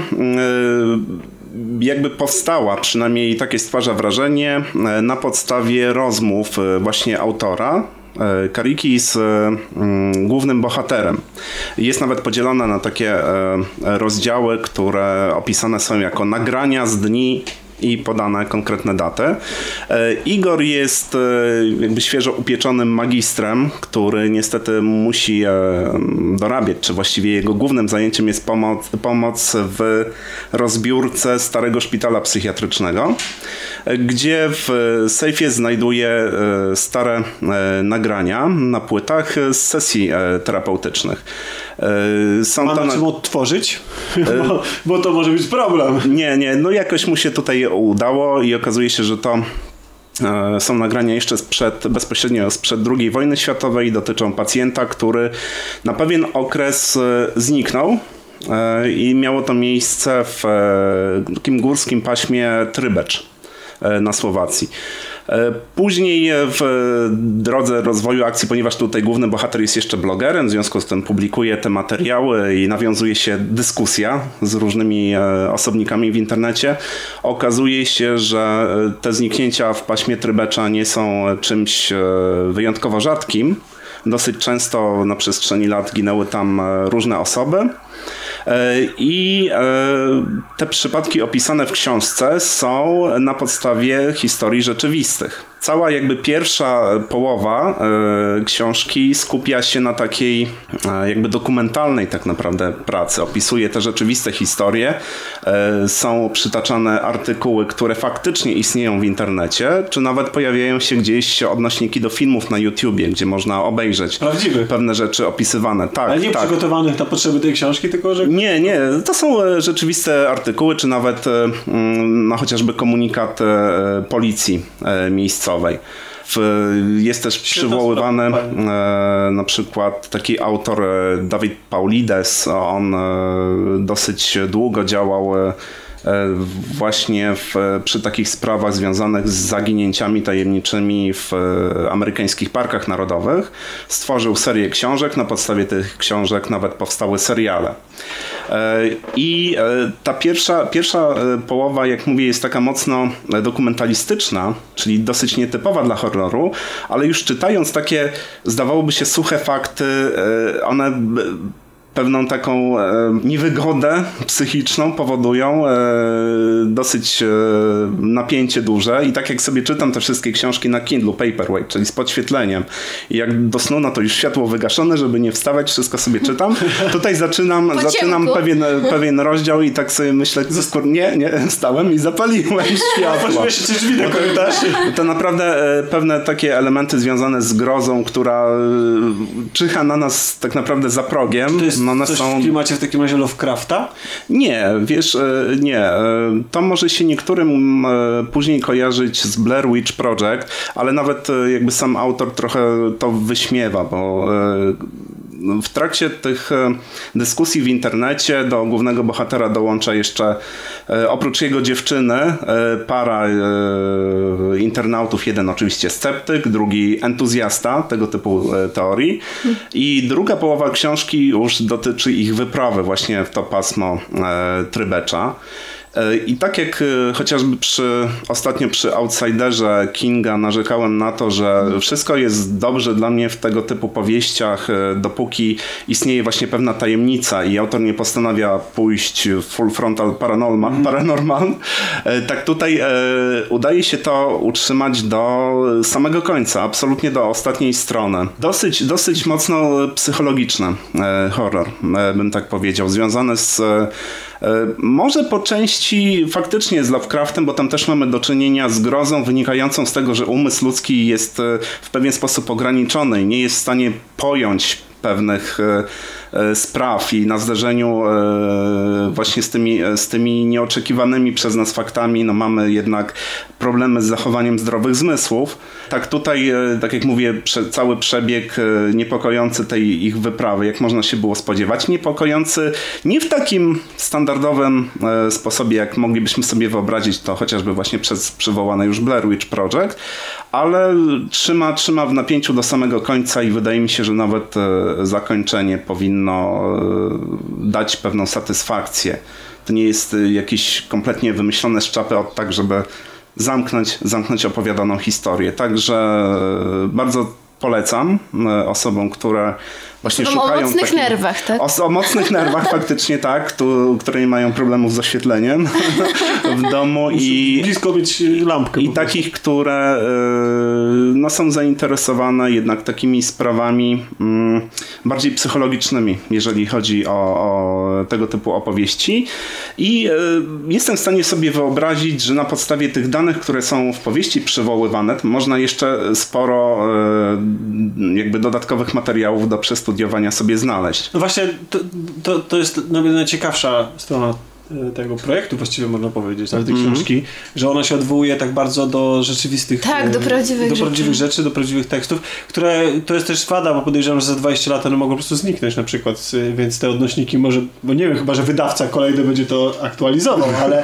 jakby powstała, przynajmniej takie stwarza wrażenie, na podstawie rozmów właśnie autora. E, Kariki z e, mm, głównym bohaterem. Jest nawet podzielona na takie e, rozdziały, które opisane są jako nagrania z dni i podane konkretne daty. E, Igor jest e, jakby świeżo upieczonym magistrem, który niestety musi e, dorabiać, czy właściwie jego głównym zajęciem jest pomoc, pomoc w rozbiórce starego szpitala psychiatrycznego, gdzie w sejfie znajduje stare nagrania na płytach z sesji terapeutycznych. E, Są
Ma
to
na
na-
czym odtworzyć? Bo, bo to może być problem.
nie, nie, no jakoś mu się tutaj udało i okazuje się, że to e, są nagrania jeszcze sprzed, bezpośrednio sprzed II wojny światowej i dotyczą pacjenta, który na pewien okres e, zniknął. e, I miało to miejsce w e, takim górskim paśmie Trybecz e, na Słowacji. E, Później w drodze rozwoju akcji, ponieważ tutaj główny bohater jest jeszcze blogerem, w związku z tym publikuje te materiały i nawiązuje się dyskusja z różnymi e, osobnikami w internecie, okazuje się, że e, te zniknięcia w paśmie Trybecza nie są czymś wyjątkowo rzadkim. Dosyć często na przestrzeni lat ginęły tam różne osoby. E, I e, te przypadki opisane w książce są na podstawie historii rzeczywistych. Cała jakby pierwsza połowa e, książki skupia się na takiej e, jakby dokumentalnej tak naprawdę pracy. Opisuje te rzeczywiste historie. E, są przytaczane artykuły, które faktycznie istnieją w internecie, czy nawet pojawiają się gdzieś odnośniki do filmów na YouTubie, gdzie można obejrzeć
Prawdziwych.
pewne rzeczy opisywane. Tak,
Ale nie
tak.
przygotowanych na potrzeby tej książki, tylko że
Nie, nie, to są rzeczywiste artykuły, czy nawet no, chociażby komunikat policji miejscowej. W, jest też przywoływany e, na przykład taki autor e, Dawid Paulides. On e, dosyć długo działał właśnie w, przy takich sprawach związanych z zaginięciami tajemniczymi w e, amerykańskich parkach narodowych. Stworzył serię książek, na podstawie tych książek nawet powstały seriale. E, I e, ta pierwsza, pierwsza e, połowa, jak mówię, jest taka mocno e, dokumentalistyczna, czyli dosyć nietypowa dla horroru, ale już czytając takie, zdawałoby się, suche fakty, e, one pewną taką e, niewygodę psychiczną powodują, e, dosyć e, napięcie duże i tak jak sobie czytam te wszystkie książki na Kindle Paperweight, czyli z podświetleniem i jak do snu, no to już światło wygaszone, żeby nie wstawać, wszystko sobie czytam. Tutaj zaczynam,
Po
zaczynam
ciemku.
pewien, pewien rozdział i tak sobie myślę, skur- nie, nie, stałem i zapaliłem światło.
Się, drzwi na korytarzu.
To naprawdę pewne takie elementy związane z grozą, która czyha na nas tak naprawdę za progiem.
To jest
no one
coś
są...
w klimacie w takim razie Lovecrafta?
Nie, wiesz, e, nie. e, To może się niektórym e, później kojarzyć z Blair Witch Project, ale nawet jakby sam autor trochę to wyśmiewa, bo w trakcie tych e, dyskusji w internecie do głównego bohatera dołącza jeszcze e, oprócz jego dziewczyny e, para internautów, jeden oczywiście sceptyk, drugi entuzjasta tego typu teorii i druga połowa książki już dotyczy ich wyprawy właśnie w to pasmo Trybecza. E, I tak jak e, chociażby przy, ostatnio przy Outsiderze Kinga narzekałem na to, że wszystko jest dobrze dla mnie w tego typu powieściach, e, dopóki istnieje właśnie pewna tajemnica i autor nie postanawia pójść w full frontal paranormal, paranormal e, tak tutaj udaje się to utrzymać do samego końca, absolutnie do ostatniej strony. Dosyć, dosyć mocno psychologiczny horror, bym tak powiedział, związany z może po części faktycznie z Lovecraftem, bo tam też mamy do czynienia z grozą wynikającą z tego, że umysł ludzki jest e, w pewien sposób ograniczony i nie jest w stanie pojąć pewnych e, e, spraw i na zderzeniu e, właśnie z tymi, z tymi nieoczekiwanymi przez nas faktami no mamy jednak problemy z zachowaniem zdrowych zmysłów. Tak tutaj, e, tak jak mówię, cały przebieg e, niepokojący tej ich wyprawy, jak można się było spodziewać, niepokojący nie w takim standardowym e, sposobie, jak moglibyśmy sobie wyobrazić to chociażby właśnie przez przywołane już Blair Witch Project, ale trzyma, trzyma w napięciu do samego końca i wydaje mi się, że nawet e, zakończenie powinno e, dać pewną satysfakcję. To nie jest e, jakieś kompletnie wymyślone z czapy od tak, żeby zamknąć, zamknąć opowiadaną historię. Także e, bardzo polecam osobom, które właśnie
Osobom o
szukają
mocnych
takich-
nerwach, tak?
O, o mocnych nerwach faktycznie tak, tu, które nie mają problemów z oświetleniem w domu i,
Blisko mieć lampkę.
i takich, które y, no, są zainteresowane jednak takimi sprawami mm, bardziej psychologicznymi, jeżeli chodzi o, o tego typu opowieści. I y, jestem w stanie sobie wyobrazić, że na podstawie tych danych, które są w powieści przywoływane, to można jeszcze sporo y, jakby dodatkowych materiałów do przestudiowania sobie znaleźć.
No właśnie, to, to, to jest no, najciekawsza strona tego projektu, właściwie można powiedzieć, ale tej
Mhm.
książki, że ona się odwołuje tak bardzo do rzeczywistych...
Tak, do
e,
prawdziwych
do
rzeczy.
prawdziwych rzeczy, do prawdziwych tekstów, które to jest też wada, bo podejrzewam, że za 20 lat one mogą po prostu zniknąć na przykład, e, więc te odnośniki może, bo nie wiem, chyba, że wydawca kolejny będzie to aktualizował, ale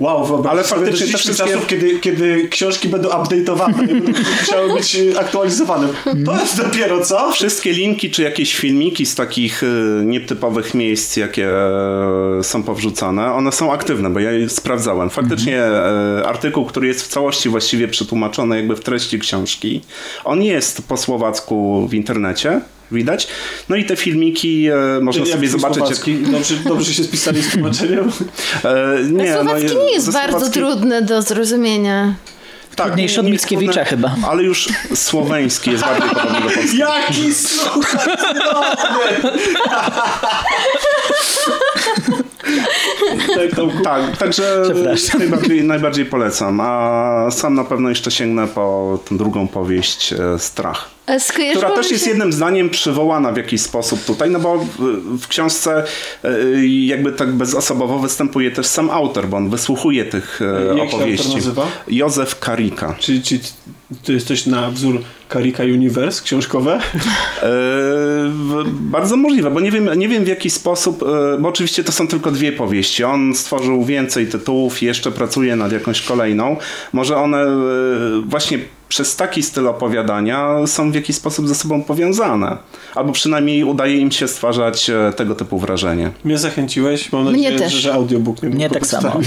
wow, wyobraź
Ale
sobie,
faktycznie te
doszliśmy
wszystkie-
czasów, kiedy, kiedy książki będą update'owane będą musiały być e, aktualizowane. To jest dopiero co?
Wszystkie linki czy jakieś filmiki z takich nietypowych miejsc, jakie e, są powrzucane, one są aktywne, bo ja je sprawdzałem. Faktycznie e, artykuł, który jest w całości właściwie przetłumaczony jakby w treści książki, on jest po słowacku w internecie. Widać. No i te filmiki e, można
Jak
sobie zobaczyć. Jak,
słowacki? Dobrze, dobrze się spisali z tłumaczeniem?
e, nie,
Słowacki
no,
nie jest bardzo
słowacki-
trudny do zrozumienia.
Trudniejszy od Mickiewicza
trudne,
chyba.
Ale już słoweński jest bardziej podobny do polskiego.
Jaki słuchacz! Tak.
Tak, także najbardziej, najbardziej polecam. A sam na pewno jeszcze sięgnę po tę drugą powieść e, Strach.
Skojarzyło
Która też
się...
jest jednym zdaniem przywołana w jakiś sposób tutaj, no bo w, w książce e, jakby tak bezosobowo występuje też sam autor, bo on wysłuchuje tych e,
Jak się
opowieści.
autor nazywa?
Józef Karika.
Czyli, czyli to jest coś na wzór Karika Universe książkowe?
E, bardzo możliwe, bo nie wiem, nie wiem w jaki sposób, e, bo oczywiście to są tylko dwie powieści. On stworzył więcej tytułów i jeszcze pracuje nad jakąś kolejną. Może one e, właśnie przez taki styl opowiadania są w jakiś sposób ze sobą powiązane. Albo przynajmniej udaje im się stwarzać tego typu wrażenie.
Mnie zachęciłeś, mam
Mnie
nadzieję,
też.
że, audiobook mnie
Mnie
po
tak samo.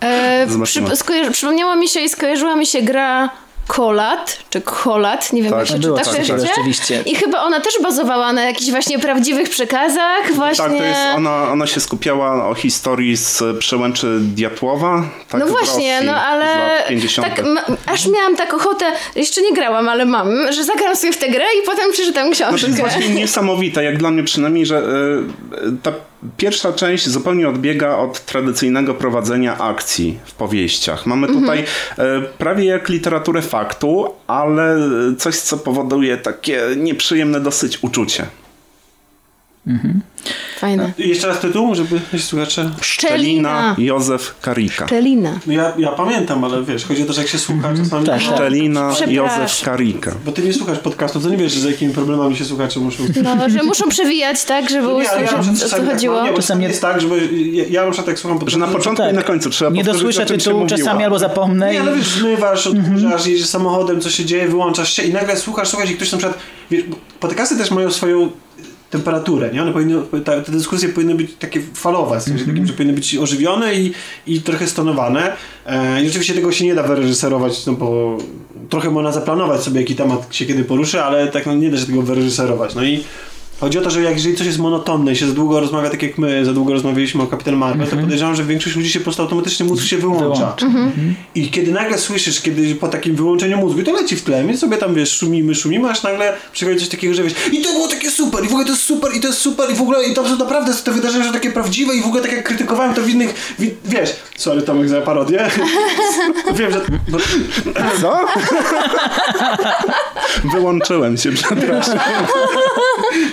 E, przy, skojarzy, przypomniała mi się i skojarzyła mi się gra Kolat, czy Kolat, nie wiem
Tak,
jak się
było
czyta, kojarzycie?
rzeczywiście.
I chyba ona też bazowała na jakichś właśnie prawdziwych przekazach, właśnie...
Tak, to jest, ona, ona się skupiała o historii z przełęczy Diatłowa. Tak,
no właśnie,
Rosji
no ale
lat 50.
tak, aż miałam tak ochotę, jeszcze nie grałam, ale mam, że zagram sobie w tę grę i potem przeczytam
No
książkę.
to jest właśnie niesamowite, jak dla mnie przynajmniej, że y, ta pierwsza część zupełnie odbiega od tradycyjnego prowadzenia akcji w powieściach. Mamy tutaj y, prawie jak literaturę faktu, ale coś, co powoduje takie nieprzyjemne dosyć uczucie.
Fajne.
Jeszcze raz tytuł, żeby słuchacze...
Szczelina.
Józef Karika.
Szczelina.
No ja, ja pamiętam, ale wiesz, chodzi o to, że jak się słucha czasami...
Tak,
Szczelina. Józef Karika.
Bo ty nie słuchasz podcastu, to nie wiesz, z jakimi problemami się słuchacze muszą...
No, że muszą przewijać, tak, żeby
No
usłyszeć,
ja
o co
tak
chodziło.
mam, nie,
Czasami-
jest tak, żeby... Ja, ja na przykład tak słucham
Że na początku
tak.
i na końcu trzeba
Nie dosłyszę tytułu czasami albo zapomnę
Nie,
i...
ale wiesz, zmywasz,
Mhm.
odkurzasz, jedziesz samochodem, co się dzieje, wyłączasz się i nagle słuchasz, słuchasz i ktoś na przykład, wiesz, podcasty też mają swoją temperaturę, nie? One powinny, ta, te dyskusje powinny być takie falowe, w sensie
Mhm.
takim, że powinny być ożywione i, i trochę stonowane. E, I rzeczywiście tego się nie da wyreżyserować, no bo trochę można zaplanować sobie, jaki temat się kiedy poruszy, ale tak no, nie da się tego wyreżyserować. No i Chodzi o to, że jak, jeżeli coś jest monotonne i się za długo rozmawia, tak jak my za długo rozmawialiśmy o Kapitan Marvel, to podejrzewam, że większość ludzi się po prostu automatycznie mózg się wyłącza.
Wyłącza.
I kiedy nagle słyszysz, kiedy po takim wyłączeniu mózgu, to leci w tle, więc sobie tam wiesz, szumimy, szumimy, aż nagle przychodzi coś takiego, że wiesz, i to było takie super, i w ogóle to jest super, i to jest super, i w ogóle, i to są naprawdę te wydarzenia są takie prawdziwe, i w ogóle tak jak krytykowałem to w innych, w, wiesz, sorry Tomek za parodię, wiem, że... Bo,
Co? Wyłączyłem się, przepraszam.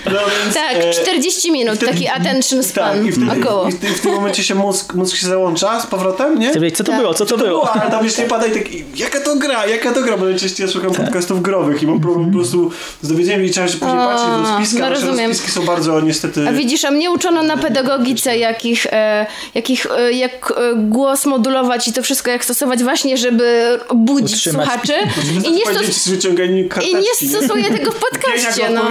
no, więc,
Tak,
e,
40 minut,
wtedy-
taki attention span
tak, i wtedy,
około.
i w, w tym momencie się mózg, mózg się załącza z powrotem, nie?
Ty wiesz, co to
Tak.
było, co to było?
było, ale tam już nie pada i tak, jaka to gra, jaka to gra, bo najczęściej ja słucham podcastów growych i mam problem po prostu z dowiedzeniem i trzeba się później patrzeć rozpiski,
no
a nasze
rozumiem.
rozpiski są bardzo niestety...
A widzisz, a mnie uczono na pedagogice, jakich, e, jakich e, jak e, głos modulować i to wszystko jak stosować właśnie, żeby budzić
Utrzymać.
słuchaczy. I nie, stos- I nie stosuję tego w podcaście. No.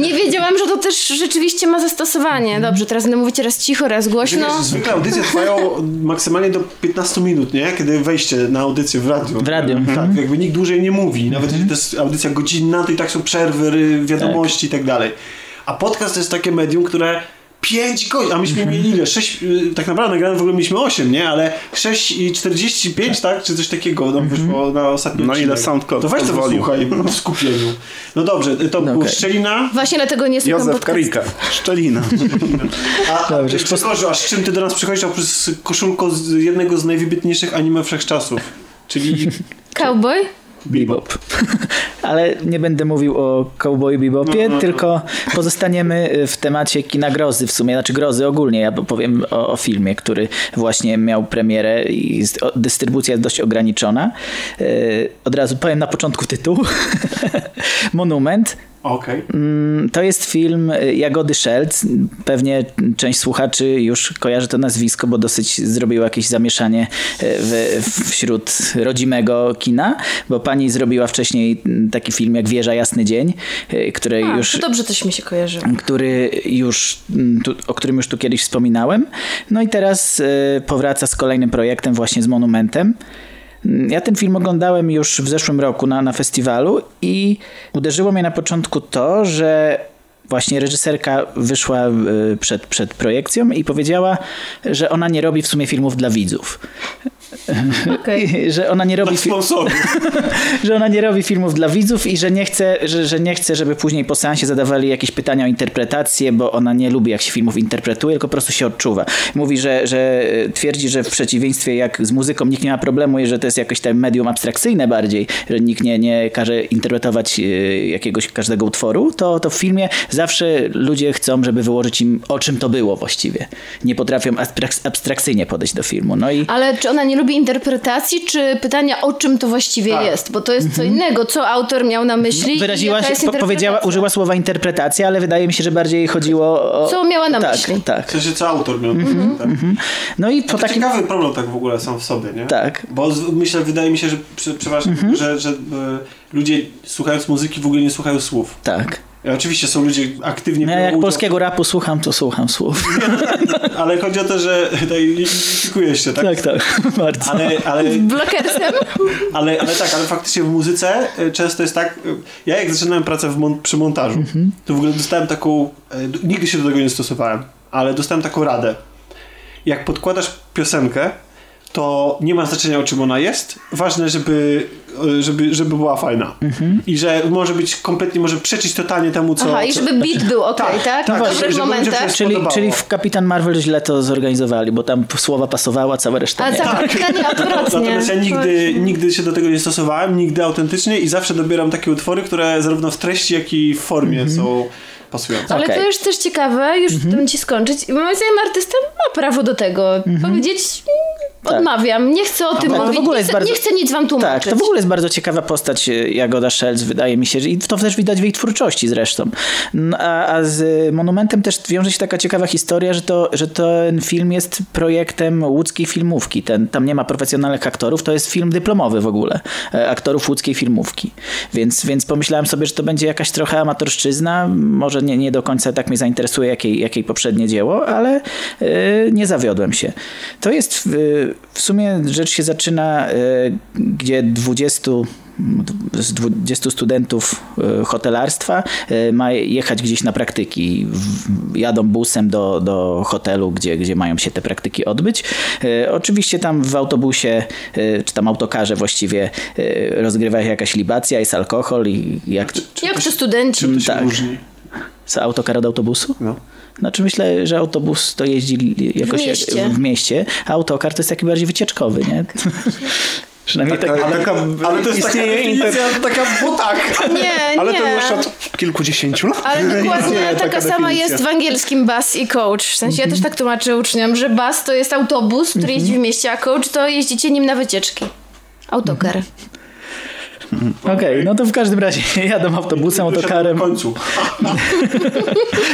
Nie wiedziałam, że to też rzeczywiście ma zastosowanie. Dobrze, teraz będę mówić raz cicho, raz głośno.
Wiesz, zwykle audycje trwają maksymalnie do 15 minut, nie? Kiedy wejście na audycję w radiu.
W radiu.
Tak,
Mhm.
jakby nikt dłużej nie mówi. Nawet jeśli to jest audycja godzinna, to i tak są przerwy, wiadomości i tak dalej. A podcast to jest takie medium, które 5 godzin, a myśmy
Mhm.
mieli ile? 6, tak naprawdę nagrane w ogóle mieliśmy 8, nie? Ale 6 i 45, tak? Czy coś takiego nam
Mhm.
wyszło na ostatnim
No ile. SoundCloud
To weź to
pozwolił.
słuchaj w skupieniu. No dobrze, to
No
był
okej.
Szczelina.
Właśnie dlatego nie słucham
Józef. Karika. Szczelina.
A,
Dobrze,
a, Grzegorzu, a z czym ty do nas przychodzisz oprócz koszulką z jednego z najwybitniejszych anime wszechczasów? Czyli
Cowboy?
Bebop. Ale nie będę mówił o Cowboy Bebopie, tylko pozostaniemy w temacie kina grozy w sumie, znaczy grozy ogólnie. Ja powiem o, o filmie, który właśnie miał premierę i dystrybucja jest dość ograniczona. Yy, Od razu powiem na początku tytuł. Monument.
Okej.
Mm, To jest film y, Jagody Szelc. Pewnie część słuchaczy już kojarzy to nazwisko, bo dosyć zrobiło jakieś zamieszanie y, w, wśród rodzimego kina, bo pani zrobiła wcześniej mm, taki film jak Wieża Jasny Dzień, y, której
A,
już
to dobrze coś mi się kojarzy.
który już, mm, tu, o którym już tu kiedyś wspominałem. No i teraz powraca z kolejnym projektem właśnie z Monumentem. Mm, Ja ten film oglądałem już w zeszłym roku na, na festiwalu i uderzyło mnie na początku to, że właśnie reżyserka wyszła y, przed, przed projekcją i powiedziała, że ona nie robi w sumie filmów dla widzów. I, że ona nie robi że ona nie robi filmów dla widzów i że nie chce, że, że nie chce, żeby później po seansie zadawali jakieś pytania o interpretację, bo ona nie lubi jak się filmów interpretuje, tylko po prostu się odczuwa. Mówi, że, że twierdzi, że w przeciwieństwie jak z muzyką nikt nie ma problemu i że to jest jakoś tam medium abstrakcyjne bardziej, że nikt nie, nie każe interpretować e, jakiegoś każdego utworu, to, to w filmie zawsze ludzie chcą, żeby wyłożyć im o czym to było właściwie. Nie potrafią abstrak- abstrakcyjnie podejść do filmu. No i
Ale czy ona nie lubi interpretacji, czy pytania o czym to właściwie
Tak.
jest? Bo to jest co innego, co autor miał na myśli
Wyraziła się, powiedziała, użyła słowa interpretacja, ale wydaje mi się, że bardziej chodziło o...
Co miała na
tak,
myśli.
Tak,
W sensie, co autor miał.
Mhm.
tak.
No i po
To
takim...
ciekawy problem tak w ogóle sam w sobie, nie?
Tak.
Bo myślę, wydaje mi się, że prze, przeważnie,
Mhm.
że, że e, ludzie słuchając muzyki w ogóle nie słuchają słów.
Tak.
I oczywiście są ludzie aktywnie
No, ja
biorą
jak polskiego rapu słucham, to słucham słów.
Ale chodzi o to, że tutaj identyfikujesz się, tak?
Tak, tak, bardzo.
Ale, ale,
Blokersem?
ale, ale tak, ale faktycznie w muzyce e, często jest tak. e, Ja jak zaczynałem pracę w mon- przy montażu,
Mhm.
to w ogóle dostałem taką. e, Nigdy się do tego nie stosowałem, ale dostałem taką radę. Jak podkładasz piosenkę, to nie ma znaczenia o czym ona jest. Ważne, żeby, żeby, żeby była fajna.
Mhm.
I że może być kompletnie, może przeczyć totalnie temu, co.
Aha, i
co-
żeby beat był ok, tak?
tak,
W
tak,
dobrych
żeby ludziom się
momentach.
Czyli, czyli w Kapitan Marvel źle to zorganizowali, bo tam słowa pasowała, cała reszta
A
nie.
pytanie odwrotnie.
Natomiast ja nigdy, nigdy się do tego nie stosowałem, nigdy autentycznie i zawsze dobieram takie utwory, które zarówno w treści, jak i w formie
Mhm.
są pasujące.
Ale
Okej.
to już też ciekawe, już
Mhm.
chcę ci skończyć. Moim zdaniem artysta ma prawo do tego. Powiedzieć,
Tak.
odmawiam, nie chcę o tym
to w
mówić,
ogóle
nie
jest
chcę,
bardzo-
nie chcę nic wam tłumaczyć.
Tak, to w ogóle jest bardzo ciekawa postać e, Jagoda Szelc, wydaje mi się, że- i to też widać w jej twórczości zresztą. A, a z Monumentem też wiąże się taka ciekawa historia, że, to, że ten film jest projektem łódzkiej filmówki. Ten, tam nie ma profesjonalnych aktorów, to jest film dyplomowy w ogóle, e, aktorów łódzkiej filmówki. Więc, więc pomyślałem sobie, że to będzie jakaś trochę amatorszczyzna, może nie, nie do końca tak mnie zainteresuje, jak jej, jak jej poprzednie dzieło, ale e, nie zawiodłem się. To jest w, w sumie rzecz się zaczyna, e, gdzie 20 z 20 studentów e, hotelarstwa ma jechać gdzieś na praktyki. Jadą busem do, do hotelu, gdzie, gdzie mają się te praktyki odbyć. Oczywiście tam w autobusie, czy tam autokarze właściwie rozgrywa się jakaś libacja, jest alkohol i jak...
Jak to studenci?
Czym
tak.
różni?
Co, autokar od autobusu?
No.
Znaczy myślę, że autobus to jeździ jakoś jak-
mieście.
w mieście, a autokar to jest taki bardziej wycieczkowy, nie? Przynajmniej tak.
Ale, taka,
Ale to jest taka
istnieje inter...
definicja, taka, bo tak.
Nie,
Ale
nie.
to już od kilkudziesięciu lat.
Ale dokładnie
istnieje
taka,
taka
sama jest w angielskim bus i coach. W sensie ja też tak tłumaczę uczniom, że bus to jest autobus, który jeździ w mieście, a coach to jeździcie nim na wycieczki. Autokar.
Okej, no to w każdym razie jadą autobusem,
Na
autokarem.
końcu.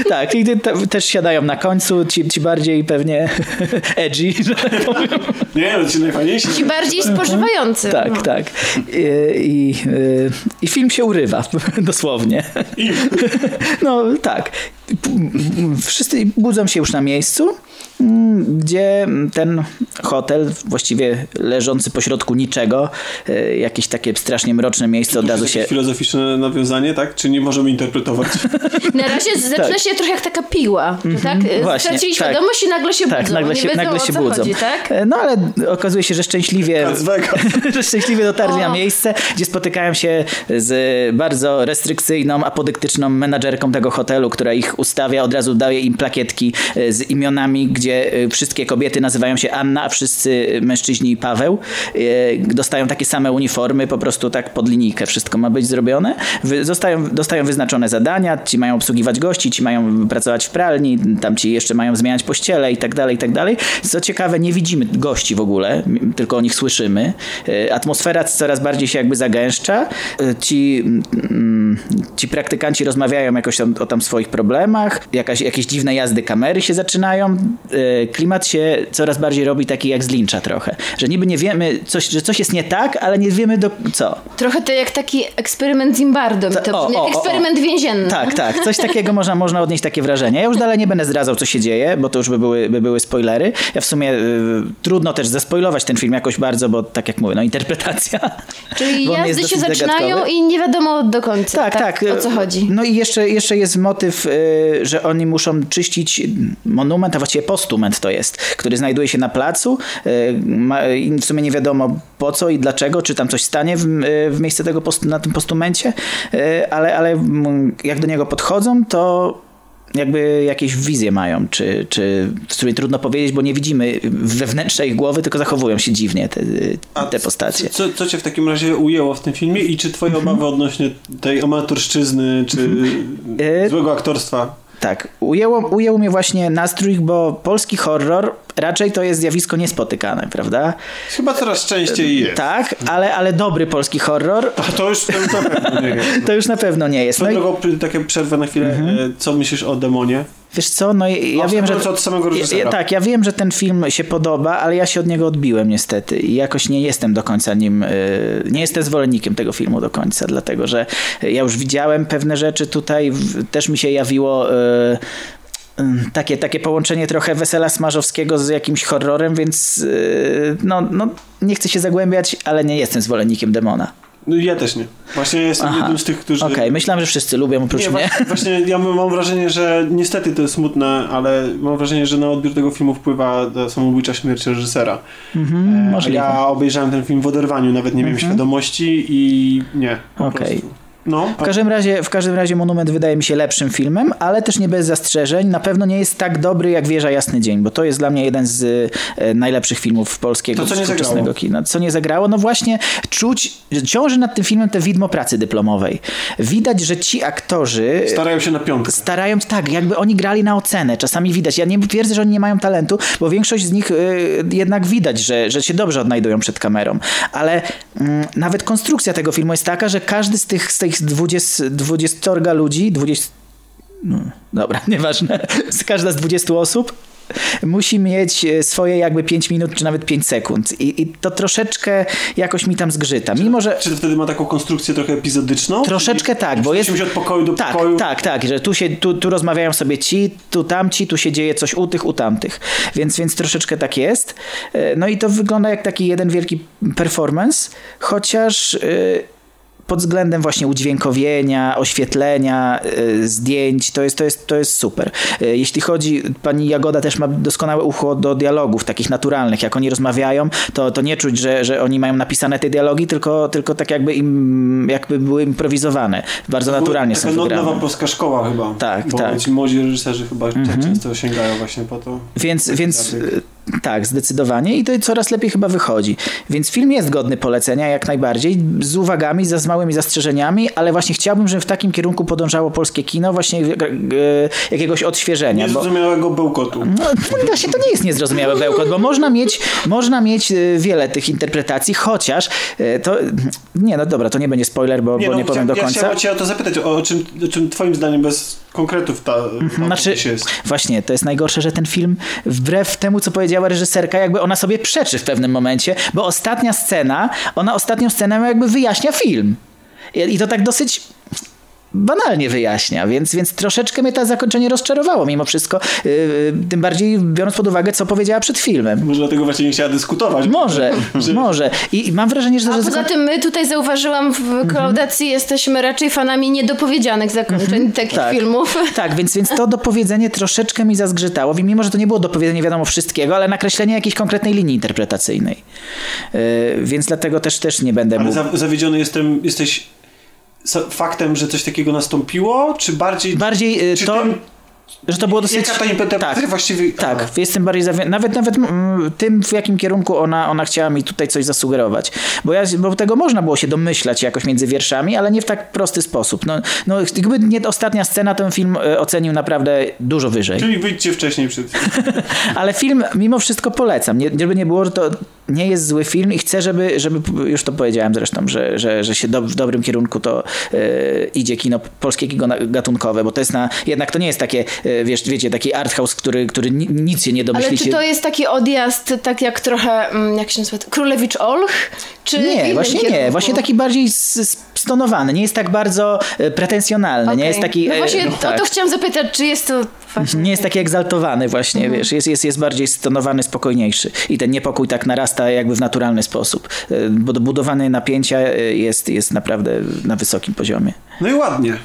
Tak, i te, też siadają na końcu, ci, ci bardziej pewnie edgy, że tak powiem.
Nie, no ci najfajniejsi.
Ci bardziej spożywający.
Tak,
no.
tak. I, i, I film się urywa, dosłownie.
I
No tak. Wszyscy budzą się już na miejscu, gdzie ten hotel, właściwie leżący pośrodku niczego, e, jakieś takie strasznie mroczne miejsce, od razu się...
filozoficzne nawiązanie, tak? Czy nie możemy interpretować?
Na razie zaczyna
Tak.
się trochę jak taka piła, że tak?
właśnie,
Stracili
tak.
świadomość i nagle się
Tak,
budzą.
nagle
nie
się,
wiedzą,
nagle
o
się
co
budzą.
Chodzi, tak?
E, No ale okazuje się, że szczęśliwie, że szczęśliwie dotarli na
O.
miejsce, gdzie spotykają się z bardzo restrykcyjną, apodyktyczną menadżerką tego hotelu, która ich ustawia, od razu daje im plakietki e, z imionami, gdzie e, wszystkie kobiety nazywają się Anna, a wszyscy mężczyźni Paweł. E, Dostają takie same uniformy, po prostu tak pod linijkę wszystko ma być zrobione. Zostają, dostają wyznaczone zadania, ci mają obsługiwać gości, ci mają pracować w pralni, tam ci jeszcze mają zmieniać pościele i tak dalej, i tak dalej. Co ciekawe, nie widzimy gości w ogóle, tylko o nich słyszymy. Atmosfera coraz bardziej się jakby zagęszcza. Ci, ci praktykanci rozmawiają jakoś o tam swoich problemach, jakaś, jakieś dziwne jazdy kamery się zaczynają. E, Klimat się coraz bardziej robi taki jak z Lyncha trochę, że niby nie wiemy, coś, że coś jest nie tak, ale nie wiemy do co.
Trochę to jak taki eksperyment Zimbardo.
Ta-
To
o,
brzmi,
o,
eksperyment więzienny.
Tak, tak. Coś takiego można, można odnieść takie wrażenie. Ja już dalej nie będę zdradzał, co się dzieje, bo to już by były, by były spoilery. Ja w sumie y, trudno też zaspoilować ten film jakoś bardzo, bo tak jak mówię, no interpretacja.
Czyli jazdy się zaczynają
zagadkowy.
i nie wiadomo do końca.
Tak, tak.
O co chodzi?
No i jeszcze, jeszcze jest motyw, y, że oni muszą czyścić monument, a właściwie postument to jest, który znajduje się na placu. Y, w sumie nie wiadomo po co i dlaczego, czy tam coś stanie w, w miejsce tego na tym postumencie, ale, ale jak do niego podchodzą, to jakby jakieś wizje mają, czy, czy w sumie trudno powiedzieć, bo nie widzimy wewnętrznej ich głowy, tylko zachowują się dziwnie te, te postacie.
Co, co cię w takim razie ujęło w tym filmie i czy twoje mhm. obawy odnośnie tej amatorszczyzny, czy mhm. złego aktorstwa
tak, ujęło, ujęło mnie właśnie nastrój, bo polski horror raczej to jest zjawisko niespotykane, prawda?
Chyba coraz częściej jest.
Tak, ale, ale dobry polski horror.
To, to już na pewno nie jest.
to już na pewno nie jest.
No i... takie przerwę na chwilę. Mhm. E, co myślisz o demonie?
Wiesz co, no ja, wiem, że...
Od samego reżysera.
Ja, tak, ja wiem, że ten film się podoba, ale ja się od niego odbiłem niestety i jakoś nie jestem do końca nim, e, nie jestem zwolennikiem tego filmu do końca, dlatego, że ja już widziałem pewne rzeczy tutaj, też mi się jawiło e, takie, takie połączenie trochę wesela smarzowskiego z jakimś horrorem, więc e, no, no, nie chcę się zagłębiać, ale nie jestem zwolennikiem demona.
No ja też nie. Właśnie jestem Aha. jednym z tych, którzy...
Okej, okay. myślałem, że wszyscy lubią oprócz nie, mnie.
Właśnie ja mam wrażenie, że niestety to jest smutne, ale mam wrażenie, że na odbiór tego filmu wpływa samobójcza śmierć reżysera. Mhm, możliwe. Ja obejrzałem ten film w oderwaniu, nawet nie miałem mhm. świadomości i nie. Okej. Okay.
No, w, każdym razie, w każdym razie Monument wydaje mi się lepszym filmem, ale też nie bez zastrzeżeń. Na pewno nie jest tak dobry jak Wieża Jasny Dzień, bo to jest dla mnie jeden z e, najlepszych filmów polskiego to, co współczesnego kina. Co nie zagrało? No właśnie czuć, ciąży nad tym filmem te widmo pracy dyplomowej. Widać, że ci aktorzy...
Starają się na piątkę.
Starają, tak, jakby oni grali na ocenę. Czasami widać. Ja nie twierdzę, że oni nie mają talentu, bo większość z nich y, jednak widać, że, że się dobrze odnajdują przed kamerą. Ale y, nawet konstrukcja tego filmu jest taka, że każdy z tych, z tych tych 20, 20 ludzi, 20, no, dobra, nieważne, każda z 20 osób musi mieć e, swoje jakby 5 minut, czy nawet 5 sekund. I, I, to troszeczkę jakoś mi tam zgrzyta. Mimo, że...
Czy to wtedy ma taką konstrukcję trochę epizodyczną?
Troszeczkę tak, bo jest...
od pokoju do
tak,
pokoju?
Tak, tak, że tu, się, tu, tu rozmawiają sobie ci, tu tamci, tu się dzieje coś u tych, u tamtych. Więc, więc troszeczkę tak jest. E, no i to wygląda jak taki jeden wielki performance, chociaż... Yy, pod względem właśnie udźwiękowienia, oświetlenia, y, zdjęć, to jest, to, jest, to jest super. Y, jeśli chodzi, pani Jagoda też ma doskonałe ucho do dialogów takich naturalnych. Jak oni rozmawiają, to, to nie czuć, że, że oni mają napisane te dialogi, tylko, tylko tak jakby im jakby były improwizowane. Bardzo to naturalnie są wygrane.
nowa polska szkoła chyba.
Tak,
bo
tak.
Ci młodzi reżyserzy chyba mhm. często sięgają właśnie po to.
Więc, więc tak, zdecydowanie i to coraz lepiej chyba wychodzi. Więc film jest godny polecenia jak najbardziej, z uwagami, z małymi zastrzeżeniami, ale właśnie chciałbym, żeby w takim kierunku podążało polskie kino, właśnie e, jakiegoś odświeżenia.
Niezrozumiałego bo, bełkotu.
No, właśnie to nie jest niezrozumiały bełkot, bo można mieć, można mieć e, wiele tych interpretacji, chociaż e, to, nie no dobra, to nie będzie spoiler, bo nie, bo no, nie powiem do końca. Ja
chciałem cię o to zapytać, o czym, o czym twoim zdaniem bez konkretów ta, ta znaczy, jest.
Właśnie, to jest najgorsze, że ten film wbrew temu, co powiedziała reżyserka, jakby ona sobie przeczy w pewnym momencie, bo ostatnia scena, ona ostatnią scenę jakby wyjaśnia film. I to tak dosyć banalnie wyjaśnia, więc, więc troszeczkę mnie to zakończenie rozczarowało mimo wszystko, yy, tym bardziej biorąc pod uwagę, co powiedziała przed filmem.
Może dlatego właśnie nie chciała dyskutować.
Może, że... może. I, I, mam wrażenie, że...
A poza zakon... tym my tutaj zauważyłam w klaudacji mhm. jesteśmy raczej fanami niedopowiedzianych zakończeń mhm. takich tak. filmów.
Tak, więc, więc to dopowiedzenie troszeczkę mi zazgrzytało, mimo że to nie było dopowiedzenie wiadomo wszystkiego, ale nakreślenie jakiejś konkretnej linii interpretacyjnej. Yy, więc dlatego też, też nie będę
ale mógł... zawiedziony jestem, jesteś faktem, że coś takiego nastąpiło, czy bardziej...
Bardziej czy to... Tym, że to było dosyć...
Jaka ta interpretacja tak, właściwie...
Tak, jestem bardziej zawią... Nawet, nawet mm, tym, w jakim kierunku ona, ona chciała mi tutaj coś zasugerować. Bo, ja, bo tego można było się domyślać jakoś między wierszami, ale nie w tak prosty sposób. No, no gdyby nie ostatnia scena, ten film e, ocenił naprawdę dużo wyżej.
Czyli wyjdźcie wcześniej przed
Ale film mimo wszystko polecam. Nie, żeby nie było, że to nie jest zły film i chcę, żeby, żeby już to powiedziałem zresztą, że, że, że się do, w dobrym kierunku to yy, idzie kino polskiego gatunkowe, bo to jest na, jednak to nie jest takie E, wiesz, wiecie, taki art house, który, który nic się nie domyśli.
Ale czy to jest taki odjazd, tak jak trochę, mm, jak się nazywa, Królewicz Olch? Czy
nie, właśnie kierunku? nie. Właśnie taki bardziej stonowany. Nie jest tak bardzo e, pretensjonalny. Okay. Nie jest taki...
No właśnie tak. o to tak. chciałam zapytać, czy jest to właśnie...
Nie jest taki egzaltowany właśnie, mhm. wiesz. Jest, jest, jest bardziej stonowany, spokojniejszy. I ten niepokój tak narasta jakby w naturalny sposób. E, bo budowany napięcia jest, jest naprawdę na wysokim poziomie.
No i ładnie.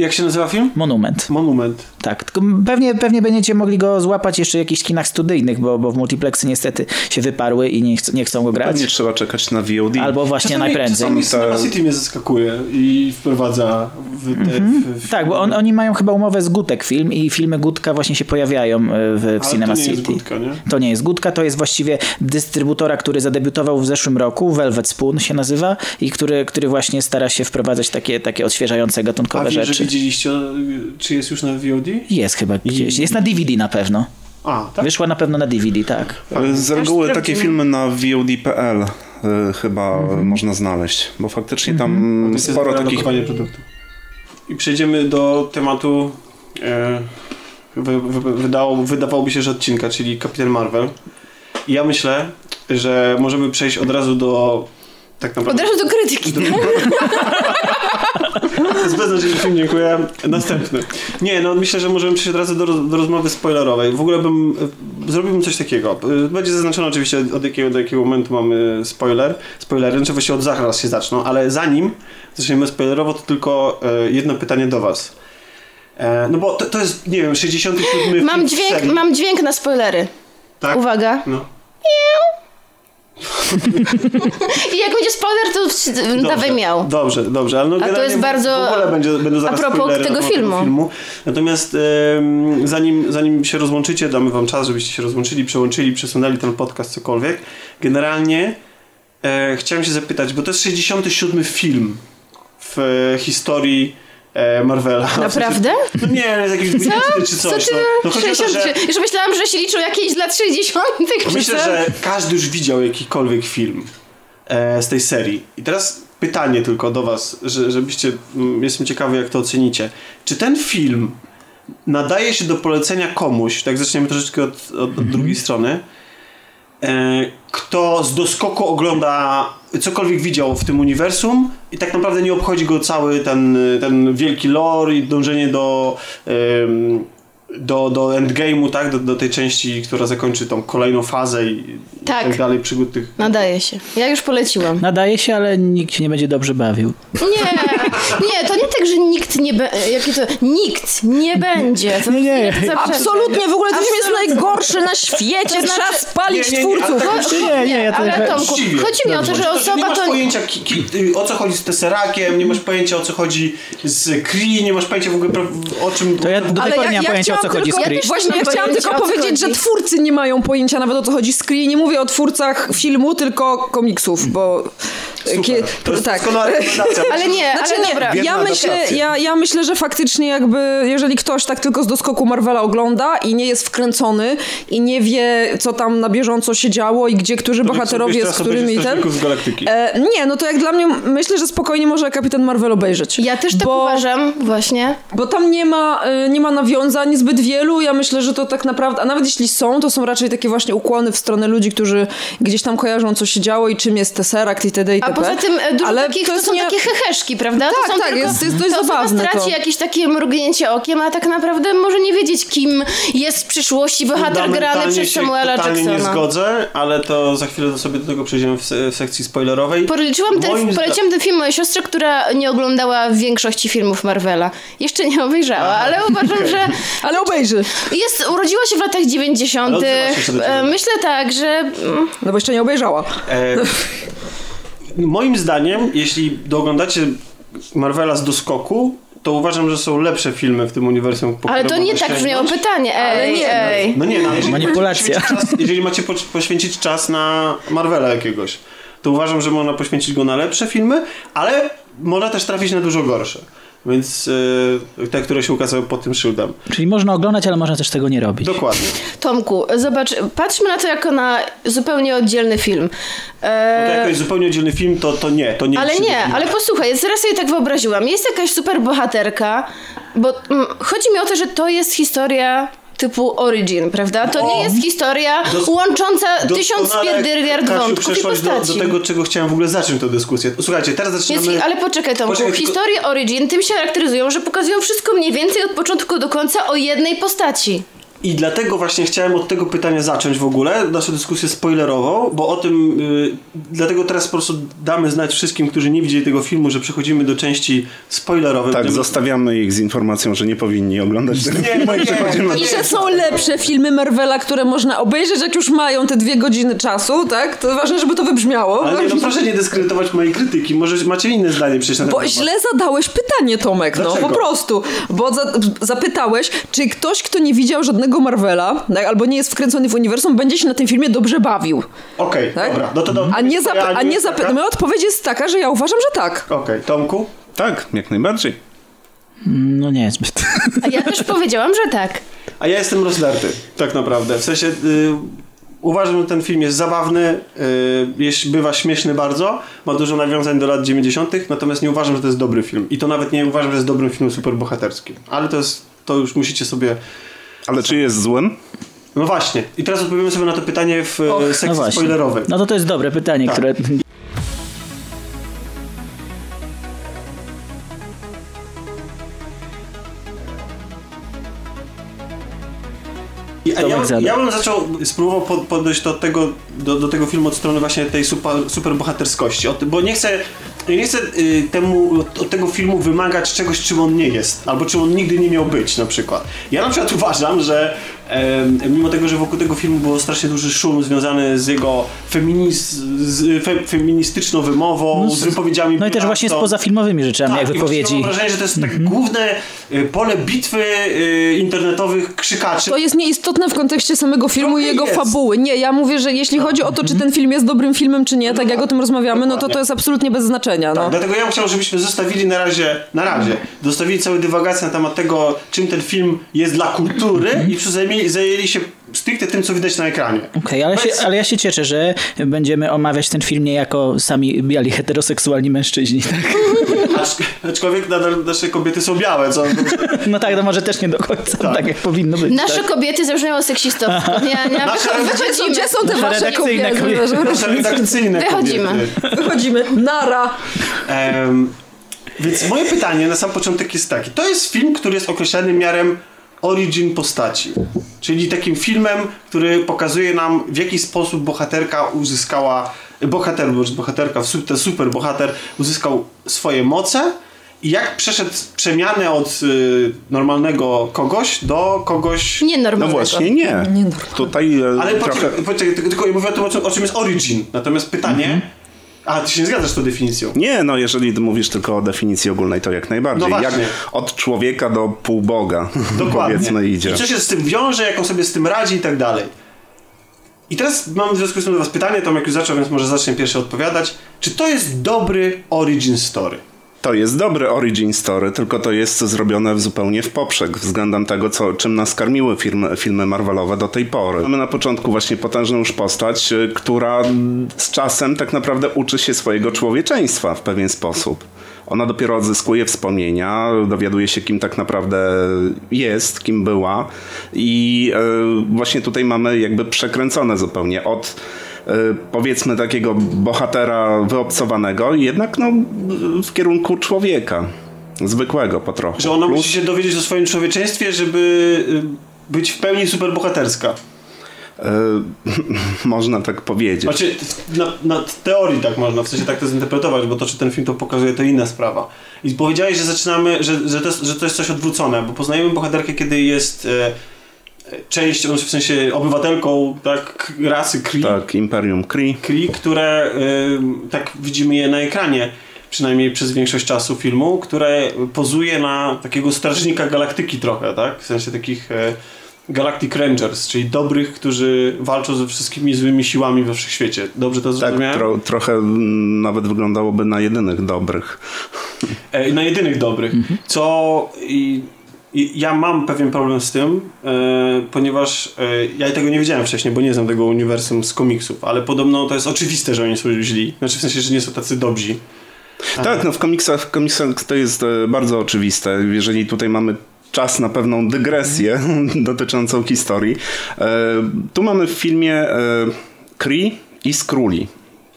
Jak się nazywa film?
Monument.
Monument.
Tak, tylko pewnie, pewnie będziecie mogli go złapać jeszcze w jakichś kinach studyjnych, bo, bo w multiplexy niestety się wyparły i nie, ch nie chcą go grać.
Pewnie trzeba czekać na VOD.
Albo właśnie najprędzej.
Czasami Cinema City mnie zaskakuje i wprowadza w te... W, w,
Tak, bo on, oni mają chyba umowę z Gutek Film i filmy Gutka właśnie się pojawiają e, w, w
Ale
Cinema
to nie jest
City.
Gutka, nie?
To nie jest Gutka, to jest właściwie dystrybutora, który zadebiutował w zeszłym roku, Velvet Spoon się nazywa i który, który właśnie stara się wprowadzać takie, takie odświeżające
A
gatunkowe
że
rzeczy.
Widzieliście, czy jest już na VOD?
Jest chyba gdzieś. Jest na DVD na pewno.
A, tak?
Wyszła na pewno na DVD, tak.
Ale Z reguły takie filmy na VOD.pl y, chyba można znaleźć, bo faktycznie tam
jest
sporo takich...
produktu. I przejdziemy do tematu e, wy, wy, wydało, wydawałoby się, że odcinka, czyli Kapitan Marvel. I ja myślę, że możemy przejść od razu do tak
Od
naprawdę...
razu do krytyki.
To jest beznadziejny film, dziękuję. Następny. Nie, no myślę, że możemy przejść od razu do, do rozmowy spoilerowej. W ogóle bym, e, zrobiłbym coś takiego. E, Będzie zaznaczone oczywiście od jakiego do jakiego momentu mamy spoiler. Spoilery, znaczy właściwie od zaraz się zaczną, ale zanim zaczniemy spoilerowo, to tylko e, jedno pytanie do was. No bo to, to jest, nie wiem, 67
Mam dźwięk, mam dźwięk na spoilery.
tak?
Uwaga.
No.
I jak będzie spoiler, to w- dawaj miał.
Dobrze, dobrze, ale no
to
generalnie
jest bardzo-
w ogóle będzie, będą zaraz
a propos tego
temat
filmu.
Natomiast em, zanim, zanim się rozłączycie, damy wam czas, żebyście się rozłączyli, przełączyli, przesunęli ten podcast, cokolwiek. Generalnie e, chciałem się zapytać, bo to jest 67 film w e, historii Marvela.
Naprawdę?
No nie, jest jakiś 20 czy
Co
coś.
ty?
no. No, chodzi o to,
60...
że
Już myślałam, że się liczą jakieś z lat 60. czy
Myślę,
co?
że każdy już widział jakikolwiek film e, z tej serii. I teraz pytanie tylko do was, że, żebyście, mm, jestem ciekawy jak to ocenicie. Czy ten film nadaje się do polecenia komuś, tak zaczniemy troszeczkę od, od, od drugiej strony, e, kto z doskoku ogląda cokolwiek widział w tym uniwersum i tak naprawdę nie obchodzi go cały ten, ten wielki lore i dążenie do do, do endgame'u, tak? Do, do tej części, która zakończy tą kolejną fazę i,
Tak.
tak dalej, przygód tych...
Nadaje się. Ja już poleciłam.
Nadaje się, ale nikt się nie będzie dobrze bawił.
Nie, nie, to nie tak, że nikt nie będzie. To. Nikt nie będzie. To
Nie, nie.
Absolutnie, w ogóle film jest najgorszy na świecie.
To znaczy-
Trzeba spalić
Nie, nie, nie,
twórców.
tak-
Cho-
Nie, nie, ja to
ale Tomku, chodzi mi o to, że
Chodzi o to, nie
osoba
masz
to...
pojęcia ki, ki, o co chodzi z Tesserakiem, nie masz pojęcia o co chodzi z Kree, nie masz pojęcia w ogóle o czym...
To ja do tej pory nie mam pojęcia o co chodzi z
tylko-
Kree.
Ja
Właśnie
nie
ja chciałam tylko powiedzieć, że twórcy nie mają pojęcia nawet o co chodzi z Kree. Nie mówię o twórcach filmu, tylko komiksów, bo...
Super. To jest
tak.
Ale nie,
Znaczy
ale
nie,
dobra.
Ja myślę, ja, ja myślę, że faktycznie jakby, jeżeli ktoś tak tylko z doskoku Marvela ogląda i nie jest wkręcony i nie wie, co tam na bieżąco się działo i gdzie którzy bohaterowie z którymi ten...
z Galaktyki.
E, nie, no to jak dla mnie, myślę, że spokojnie może Kapitan Marvel obejrzeć.
Ja też tak
bo,
uważam, właśnie.
Bo tam nie ma, e, nie ma nawiązań zbyt wielu. Ja myślę, że to tak naprawdę, a nawet jeśli są, to są raczej takie właśnie ukłony w stronę ludzi, którzy gdzieś tam kojarzą, co się działo i czym jest Tesseract itd. itp.
A poza tym e, dużo
Ale
takich,
to
to, są
nie-
takie heheszki, prawda?
Tak,
to są
tak,
tylko,
jest- jest dość
to
zabawne
straci
to.
jakieś takie mrugnięcie okiem, a tak naprawdę może nie wiedzieć, kim jest w przyszłości bohater grany przez Samuela
totalnie nie
Jacksona.
zgodzę, ale to za chwilę sobie do tego przejdziemy w, se- w sekcji spoilerowej.
Policzyłam ten,
Moim
poleciłam ten film mojej siostrze, która nie oglądała większości filmów Marvela. Jeszcze nie obejrzała, ale uważam, że
Ale obejrzy.
jest, urodziła się w latach 90.
Ale odzywa się jeszcze do ciebie.
E, Myślę tak, że mm,
No bo jeszcze nie obejrzała.
E, moim zdaniem, jeśli dooglądacie Marvela z doskoku, to uważam, że są lepsze filmy w tym uniwersum. po
ale to nie tak brzmiało pytanie. Ej,
nie,
ej.
No nie, no, jeżeli
Manipulacja.
Macie poświęcić czas, jeżeli macie po, poświęcić czas na Marvela jakiegoś, to uważam, że można poświęcić go na lepsze filmy, ale można też trafić na dużo gorsze. Więc e, te, które się ukazały pod tym szyldem.
Czyli można oglądać, ale można też tego nie robić.
Dokładnie.
Tomku, zobacz, patrzmy na to jako na zupełnie oddzielny film.
To
E,
jako jest zupełnie oddzielny film, to, to nie, to nie
ale nie,
film.
ale posłuchaj, zaraz sobie tak wyobraziłam. Jest jakaś super bohaterka, bo mm, chodzi mi o to, że to jest historia typu Origin, prawda? To
O!
nie jest historia
Dos-
łącząca tysiąc pierdyliard wątków i
przeszłaś do,
postaci.
do tego, czego chciałem w ogóle zacząć tę dyskusję. Słuchajcie, teraz
Jest,
zaczynamy...
ale poczekaj Tomku,
Poczekaj,
historie Origin tym się charakteryzują, że pokazują wszystko mniej więcej od początku do końca o jednej postaci.
I dlatego właśnie chciałem od tego pytania zacząć w ogóle, naszą dyskusję spoilerową, bo o tym, y, dlatego teraz po prostu damy znać wszystkim, którzy nie widzieli tego filmu, że przechodzimy do części spoilerowej.
Tak, zostawiamy ich z informacją, że nie powinni oglądać tego
Nie,
filmu i
nie,
przechodzimy
I że są lepsze filmy Marvela, które można obejrzeć, jak już mają te dwie godziny czasu, tak? To ważne, żeby to wybrzmiało.
Ale nie, no proszę nie dyskredytować mojej krytyki, może macie inne zdanie przecież na ten
Bo
temat.
źle zadałeś pytanie, Tomek, no
Dlaczego?
po prostu. Bo za, zapytałeś, czy ktoś, kto nie widział żadnego Marvela, tak, albo nie jest wkręcony w uniwersum, będzie się na tym filmie dobrze bawił.
Okej,
Tak?
dobra, no to do
A nie, zapy- a nie
jest taka?
Moja odpowiedź jest taka, że ja uważam, że tak.
Okej, Tomku?
Tak, jak najbardziej.
No nie zbyt.
A ja też powiedziałam, że tak.
A ja jestem rozdarty, tak naprawdę. W sensie y, uważam, że ten film jest zabawny, y, jest, bywa śmieszny bardzo, ma dużo nawiązań do lat 90., natomiast nie uważam, że to jest dobry film. I to nawet nie uważam, że jest dobrym filmem superbohaterskim. Ale to jest, to już musicie sobie...
Ale czy jest złym?
No właśnie. I teraz odpowiemy sobie na to pytanie w
Och,
Och,
No
sekcji
właśnie.
spoilerowej.
No to to jest dobre pytanie,
Tak.
które...
Ja,
zada.
ja bym zaczął, spróbował pod, podejść do tego, do, do tego filmu od strony właśnie tej super, superbohaterskości, od, bo nie chcę, nie chcę y, temu, od, od tego filmu wymagać czegoś, czym on nie jest, albo czym on nigdy nie miał być na przykład. Ja na przykład uważam, że mimo tego, że wokół tego filmu było strasznie duży szum związany z jego feminiz, z, fe, feministyczną wymową,
No,
z wypowiedziami
No i też właśnie z
Picasso.
pozafilmowymi rzeczami, jak
Tak, i właściwie
wypowiedzi.
Mam wrażenie, że to jest tak główne y, pole bitwy y, internetowych krzykaczy.
To jest nieistotne w kontekście samego filmu i
Trochę
jego
jest.
fabuły. Nie, ja mówię, że jeśli chodzi o to, czy ten film jest dobrym filmem, czy nie, tak jak o tym rozmawiamy, no to to jest absolutnie bez znaczenia. No.
Tak, dlatego ja bym chciał, żebyśmy zostawili na razie, na razie, zostawili całe dywagacje na temat tego, czym ten film jest dla kultury i zajęli, zajęli się stricte tym, co widać na ekranie.
Okej, ale, się,
Bez-
ale ja się cieszę, że będziemy omawiać ten film nie jako sami biali heteroseksualni mężczyźni. Tak?
Acz, aczkolwiek nadal nasze kobiety są białe, co...
No tak, to może też nie do końca tak, jak powinno być.
Nasze
tak?
kobiety zabrzmiało seksistowsko. Nie, nie,
Nasze-
wychodzimy.
Gdzie są te
Nasze
wasze
redakcyjne
kobiety?
kobiety.
Nasze redakcyjne
Wychodzimy.
kobiety.
Wychodzimy. Nara.
Em, więc moje pytanie na sam początek jest takie. To jest film, który jest określany miarem origin postaci. Czyli takim filmem, który pokazuje nam w jaki sposób bohaterka uzyskała, bohater, bohaterka, ten super bohater uzyskał swoje moce i jak przeszedł przemianę od y, normalnego kogoś do kogoś...
No
Nienormalnego.
właśnie nie. Tutaj e,
Ale
trochę...
poczekaj, poczekaj, tylko- ja mówię o tym, o czym, o czym jest origin. Natomiast pytanie...
Mhm.
A, ty się nie zgadzasz z tą definicją.
Nie, no jeżeli mówisz tylko o definicji ogólnej, to jak najbardziej.
No
jak od człowieka do półboga,
Dokładnie.
powiedzmy, idzie.
I co się z tym wiąże, jak on sobie z tym radzi i tak dalej. I teraz mam w związku z tym do was pytanie, Tomek już zaczął, więc może zacznę pierwszy odpowiadać. Czy to jest dobry origin story?
To jest dobry origin story, tylko to jest zrobione zupełnie w poprzek względem tego, co, czym nas karmiły filmy, filmy Marvelowe do tej pory. Mamy na początku właśnie potężną już postać, y, która z czasem tak naprawdę uczy się swojego człowieczeństwa w pewien sposób. Ona dopiero odzyskuje wspomnienia, dowiaduje się, kim tak naprawdę jest, kim była, i y, właśnie tutaj mamy jakby przekręcone zupełnie od powiedzmy takiego bohatera wyobcowanego, jednak no, w kierunku człowieka. Zwykłego po trochu.
Że ona
Plus-
musi się dowiedzieć o swoim człowieczeństwie, żeby y, być w pełni superbohaterska.
y, można tak powiedzieć.
Znaczy, na, na teorii tak można, w sensie tak to zinterpretować, bo to, czy ten film to pokazuje, to inna sprawa. I powiedziałeś, że zaczynamy, że, że, to, jest, że to jest coś odwrócone, bo poznajemy bohaterkę, kiedy jest e, e, częścią, w sensie obywatelką tak, rasy Kree,
Tak, Imperium Kree.
Kree które y, tak widzimy je na ekranie, przynajmniej przez większość czasu filmu, które pozuje na takiego strażnika galaktyki trochę, tak? W sensie takich e, Galactic Rangers, czyli dobrych, którzy walczą ze wszystkimi złymi siłami we wszechświecie. Dobrze to
Tak,
zrozumiałem?
tro, trochę nawet wyglądało na jedynych dobrych.
E, na jedynych dobrych. Co i, i ja mam pewien problem z tym, e, ponieważ e, ja tego nie wiedziałem wcześniej, bo nie znam tego uniwersum z komiksów, ale podobno to jest oczywiste, że oni są źli. Znaczy w sensie, że nie są tacy dobrzy.
Tak, no w komiksach, w komiksach to jest e, bardzo oczywiste. Jeżeli tutaj mamy czas na pewną dygresję dotyczącą historii. E, tu mamy w filmie e, Kree i Skrulli.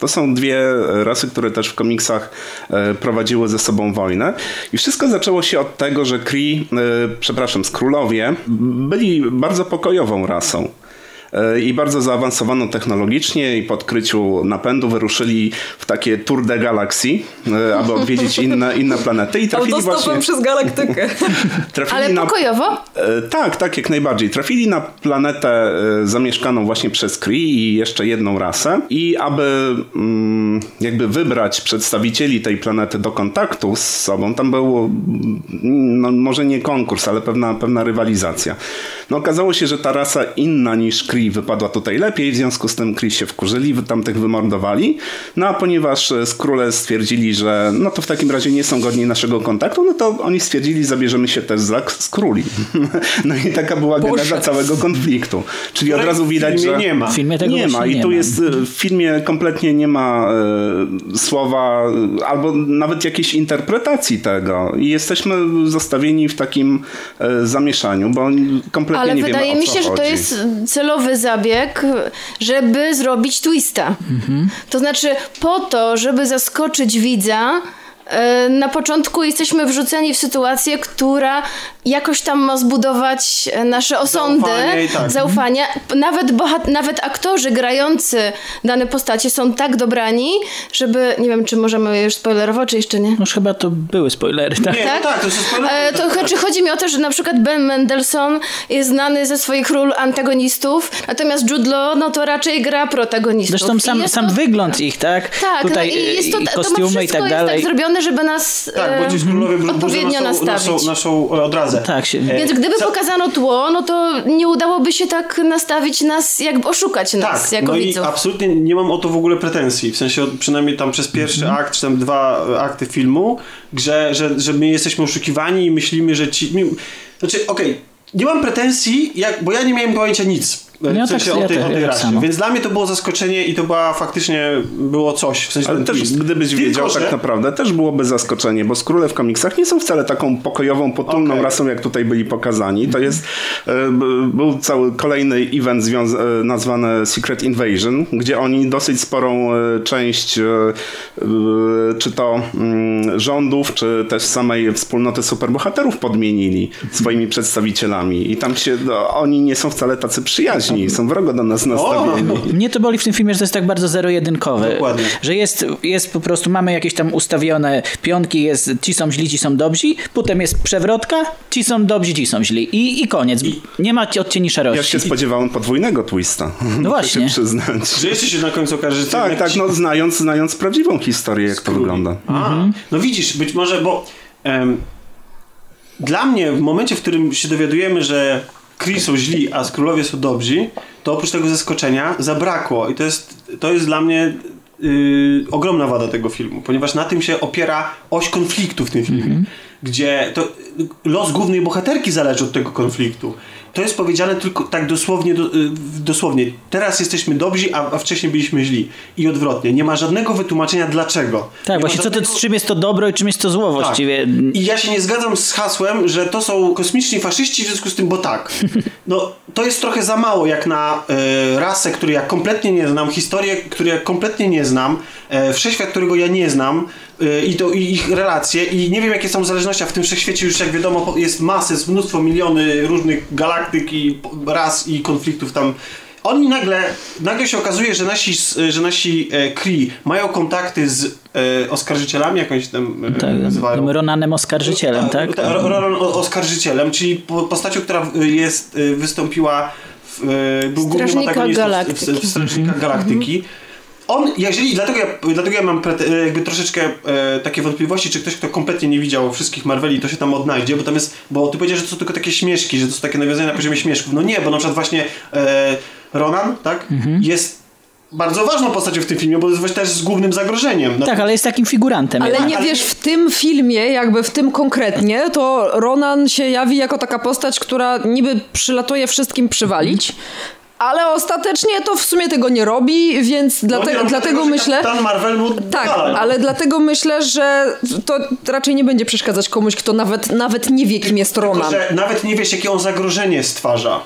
To są dwie rasy, które też w komiksach e, prowadziły ze sobą wojnę. I wszystko zaczęło się od tego, że Kree, e, przepraszam, skrólowie byli bardzo pokojową rasą i bardzo zaawansowano technologicznie i po odkryciu napędu wyruszyli w takie tour de galaxii, e, aby odwiedzić inne, inne planety i trafili
Autostopem
właśnie...
przez galaktykę.
Trafili
Ale
na,
pokojowo?
E, tak, tak, jak najbardziej. Trafili na planetę e, zamieszkaną właśnie przez Kree i jeszcze jedną rasę i aby mm, jakby wybrać przedstawicieli tej planety do kontaktu z sobą, tam był mm, no, może nie konkurs, ale pewna, pewna rywalizacja. No okazało się, że ta rasa inna niż Kree wypadła tutaj lepiej, w związku z tym Kree się wkurzyli, tamtych wymordowali. No a ponieważ e, skróle stwierdzili, że no to w takim razie nie są godni naszego kontaktu, no to oni stwierdzili, zabierzemy się też za skróli. no i taka była geneza całego konfliktu. Czyli od razu widać, że
nie ma.
W filmie tego
nie ma. I tu jest e, w filmie kompletnie nie ma e, słowa e, albo nawet jakiejś interpretacji tego. I jesteśmy zostawieni w takim e, zamieszaniu, bo kompletnie
Ale
nie
wydaje
wiemy o
mi
co
się, że to
chodzi.
jest celowy zabieg, żeby zrobić twista. To znaczy po to, żeby zaskoczyć widza, na początku jesteśmy wrzuceni w sytuację, która jakoś tam ma zbudować e, nasze osądy,
Zaufanie tak.
zaufanie. Nawet, bohat- nawet aktorzy grający dane postacie są tak dobrani, żeby, nie wiem, czy możemy już spoilerować, czy jeszcze nie?
No chyba to były spoilery, tak?
Nie,
Tak?
tak, tak to jest spoiler.
E, to znaczy, chodzi mi o to, że na przykład Ben Mendelsohn jest znany ze swoich ról antagonistów, natomiast Jude Law, no to raczej gra protagonistów.
Zresztą sam,
jest
sam
to,
wygląd ich, tak?
Tak,
Tutaj
no i jest to,
i
to ma
kostiumy i
wszystko
tak
jest
dalej.
tak zrobione, żeby nas
Tak, bo
e,
skrólowie burzą
odpowiednio
naszą,
nastawić.
naszą, naszą odrazę.
Tak, się,
Więc gdyby
Ca-
pokazano tło, no to nie udałoby się tak nastawić nas, jakby oszukać nas
Tak,
jako
no i
widzów.
absolutnie nie mam o to w ogóle pretensji. W sensie przynajmniej tam przez pierwszy
Mhm.
akt, czy tam dwa e, akty filmu, że, że, że my jesteśmy oszukiwani i myślimy, że ci... Znaczy, okej, nie mam pretensji, jak, bo ja nie miałem pojęcia nic. E,
Ja
W sensie
tak-
o
ja
tej,
tak-
o tej
ja
rasie. Więc dla mnie to było zaskoczenie i to była faktycznie było coś. W sensie
Ale też,
twist.
gdybyś
Tylko,
wiedział
że-
tak naprawdę, też byłoby zaskoczenie, bo skróle w komiksach nie są wcale taką pokojową, potulną
Okej.
rasą, jak tutaj byli pokazani. To jest, e, był cały kolejny event e, nazwany Secret Invasion, gdzie oni dosyć sporą e, część czy to mm, rządów, czy też samej wspólnoty superbohaterów podmienili swoimi przedstawicielami. I tam się, no, oni nie są wcale tacy przyjaźni, są wrogo do nas nastawieni.
Mnie to boli w tym filmie, że to jest tak bardzo zero-jedynkowe.
Dokładnie.
Że jest, jest po prostu, mamy jakieś tam ustawione pionki, jest ci są źli, ci są dobrzy, potem jest przewrotka, ci są dobrzy, ci są źli. I, i koniec. Nie ma odcieni szarości.
Ja się spodziewałem podwójnego twista. No
właśnie.
się przyznać.
Że jeszcze się na końcu okaże, że
Tak, tak,
ci-
no znając, znając prawdziwą historię, jak to wygląda.
A, no widzisz, być może, bo em, dla mnie w momencie, w którym się dowiadujemy, że Kree są źli, a Skrólowie są dobrzy, to oprócz tego zaskoczenia zabrakło i to jest, to jest dla mnie y, ogromna wada tego filmu, ponieważ na tym się opiera oś konfliktu w tym filmie, gdzie to los głównej bohaterki zależy od tego konfliktu. To jest powiedziane tylko tak dosłownie, do, y, dosłownie. Teraz jesteśmy dobrzy, a, a wcześniej byliśmy źli. I odwrotnie. Nie ma żadnego wytłumaczenia dlaczego.
Tak,
Nie
właśnie
ma
co to,
żadnego-
czym jest to dobro i czym jest to zło właściwie.
i ja się nie zgadzam z hasłem, że to są kosmiczni faszyści, w związku z tym, bo tak. No, to jest trochę za mało jak na e, rasę, której ja kompletnie nie znam, historię, której ja kompletnie nie znam, e, wszechświat, którego ja nie znam e, i, to, i ich relacje i nie wiem, jakie są zależności, a w tym wszechświecie już, jak wiadomo, jest masy, jest mnóstwo, miliony różnych galaktyk i p- ras i konfliktów tam. Oni nagle, nagle się okazuje, że nasi, że nasi e, Kree mają kontakty z e, oskarżycielami, jakąś tam e,
Tak,
nazywają.
tym Ronanem oskarżycielem, tak?
Ta- ro- Ronan o- oskarżycielem, czyli po- postacią, która jest, wystąpiła w, był głównym antagonistą w- w, w Strażnikach Galaktyki. On, jeżeli, dlatego ja, dlatego ja mam prete- jakby troszeczkę e, takie wątpliwości, czy ktoś, kto kompletnie nie widział wszystkich Marveli, to się tam odnajdzie, bo tam jest, bo ty powiedziałeś, że to są tylko takie śmieszki, że to są takie nawiązania na poziomie śmieszków. No nie, bo na przykład właśnie e, Ronan, tak, jest bardzo ważną postacią w tym filmie, bo jest właśnie też z głównym zagrożeniem. No,
Tak, ale jest takim figurantem.
Ale
jednak.
nie wiesz, w tym filmie, jakby w tym konkretnie, to Ronan się jawi jako taka postać, która niby przylatuje wszystkim przywalić, ale ostatecznie to w sumie tego nie robi, więc
no
dlate,
nie, no,
dlatego myślę...
Kapitan Marvel mu
Tak,
dala, no.
ale dlatego myślę, że to raczej nie będzie przeszkadzać komuś, kto nawet, nawet nie wie, kim jest
Tylko,
Ronan.
że nawet nie wiesz, jakie on zagrożenie stwarza.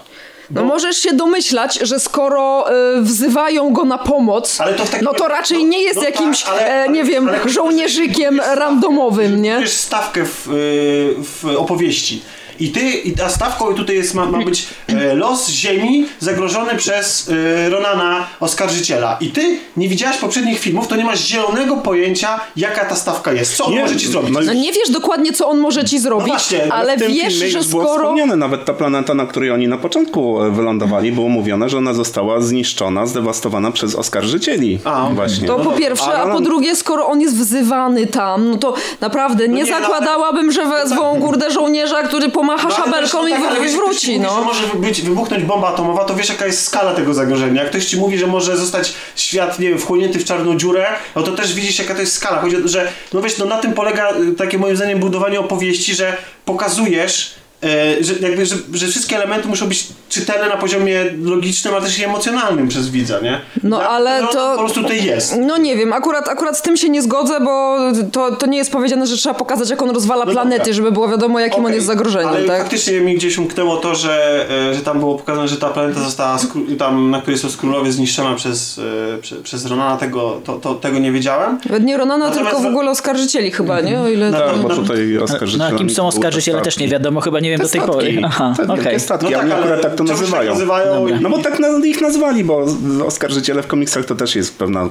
No możesz się domyślać, że skoro y, wzywają go na pomoc,
to
no to raczej nie jest
no tak,
jakimś,
ale-
e, nie
ale-
wiem,
ale-
żołnierzykiem randomowym, nie?
Wiesz stawkę w, y, w opowieści. I ty, i ta stawką tutaj jest, ma, ma być e, los Ziemi zagrożony przez e, Ronana Oskarżyciela. I ty nie widziałaś poprzednich filmów, to nie masz zielonego pojęcia, jaka ta stawka jest. Co on
Nie,
może ci zrobić?
no
No nie wiesz dokładnie, co on może ci zrobić,
No właśnie,
ale
w tym
wiesz,
filmie
że
już było
skoro...
wspomniane, nawet ta planeta, na której oni na początku e, wylądowali, było mówione, że ona została zniszczona, zdewastowana przez oskarżycieli.
A,
właśnie.
To po pierwsze, a po drugie, skoro on jest wzywany tam, no to naprawdę nie,
nie, no,
zakładałabym, że wezwą kurde żołnierza, który pomacha
No,
szabelką i
tak, wiesz,
wróci,
ktoś ci mówi,
no.
że może być, wybuchnąć bomba atomowa, to wiesz jaka jest skala tego zagrożenia. Jak ktoś ci mówi, że może zostać świat, nie wiem, wchłonięty w czarną dziurę, no to też widzisz jaka to jest skala. Chodzi o to, że, no wiesz, no na tym polega y, takie moim zdaniem budowanie opowieści, że pokazujesz że, jakby, że, że wszystkie elementy muszą być czytelne na poziomie logicznym, ale też i emocjonalnym przez widza, nie?
No, ale
no,
to-
Po prostu tutaj jest.
No nie wiem, akurat, akurat z tym się nie zgodzę, bo to, to nie jest powiedziane, że trzeba pokazać, jak on rozwala
No
planety,
dobra.
żeby było wiadomo, jakim on
Okej,
jest zagrożeniem,
ale
tak?
faktycznie mi gdzieś umknęło to, że, e, że tam było pokazane, że ta planeta została, tam, na której są skrólowie, zniszczona przez, e, prze, przez Ronana, tego, to, to, tego nie wiedziałem.
Nawet nie Ronana,
Natomiast
tylko w ogóle oskarżycieli chyba, nie? O ile
No.
Tak, bo
no,
tutaj
No,
oskarżycielami...
a kim są oskarżyciele
te
też nie wiadomo, chyba nie wiem do tej
Te
pory.
statki.
Aha,
Te statki,
No tak,
oni
ale
akurat tak to
tak
nazywają.
nazywają?
Dobra.
No bo tak ich nazwali, bo oskarżyciele w komiksach to też jest pewna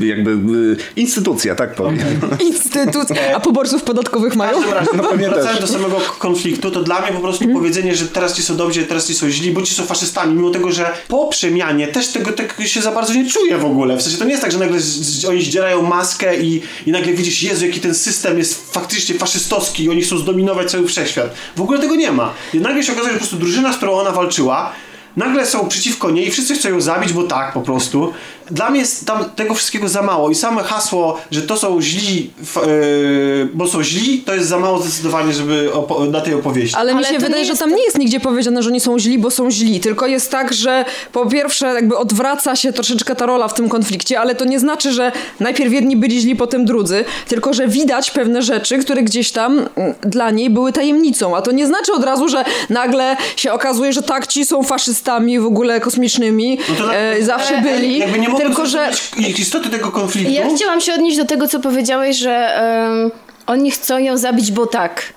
jakby y, instytucja, tak powiem.
Instytut, a poborców podatkowych mają?
Każdym razie,
No pewnie
wracając
też.
do samego konfliktu, to dla mnie po prostu powiedzenie, że teraz ci są dobrzy, teraz ci są źli, bo ci są faszystami, mimo tego, że po przemianie też tego tak się za bardzo nie czuję w ogóle. W sensie to nie jest tak, że nagle z, z, oni zdzierają maskę i, i nagle widzisz, Jezu, jaki ten system jest faktycznie faszystowski i oni chcą zdominować cały wszechświat. W ogóle tego nie ma. I nagle się okazuje, że po prostu drużyna, z którą ona walczyła, nagle są przeciwko niej i wszyscy chcą ją zabić, bo tak po prostu. Dla mnie jest tam tego wszystkiego za mało i same hasło, że to są źli, yy, bo są źli, to jest za mało zdecydowanie, żeby na tej opowieści.
Ale mi
Ale
się
to
wydaje, że tam nie jest nigdzie powiedziane, że oni są źli, bo są źli. Tylko jest tak, że po pierwsze jakby odwraca się troszeczkę ta rola w tym konflikcie, ale to nie znaczy, że najpierw jedni byli źli, potem drudzy, tylko że widać pewne rzeczy, które gdzieś tam mm, dla niej były tajemnicą. A to nie znaczy od razu, że nagle się okazuje, że tak, ci są faszystami w ogóle kosmicznymi,
No to
e, zawsze byli,
Jakby nie
tylko że...
istoty tego konfliktu.
Ja chciałam się odnieść do tego, co powiedziałeś, że em, oni chcą ją zabić, bo tak.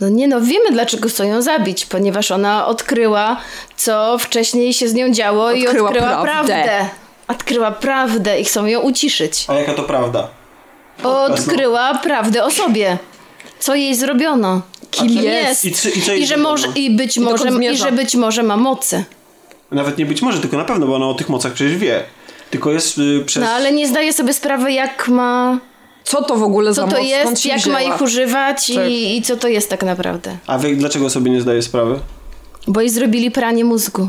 No nie no, wiemy dlaczego chcą ją zabić, ponieważ ona odkryła, co wcześniej się z nią działo i
Odkryła
odkryła
prawdę.
prawdę. Odkryła prawdę i chcą ją uciszyć.
A jaka to prawda?
Odkryła prawdę o sobie. Co jej zrobiono. Kim
jest?
jest.
I co- i co jej
I że może, i być może, i że być może ma mocy.
Nawet nie być może, tylko na pewno, bo ona o tych mocach przecież wie. Tylko jest y, przez...
No ale nie zdaje sobie sprawy, jak ma.
Co to w ogóle za
Co to
moc? Skąd
jest, jak
wzięła?
ma ich używać
Tak.
i, i co to jest tak naprawdę.
A wy dlaczego sobie nie zdaje sprawy?
Bo jej zrobili pranie mózgu.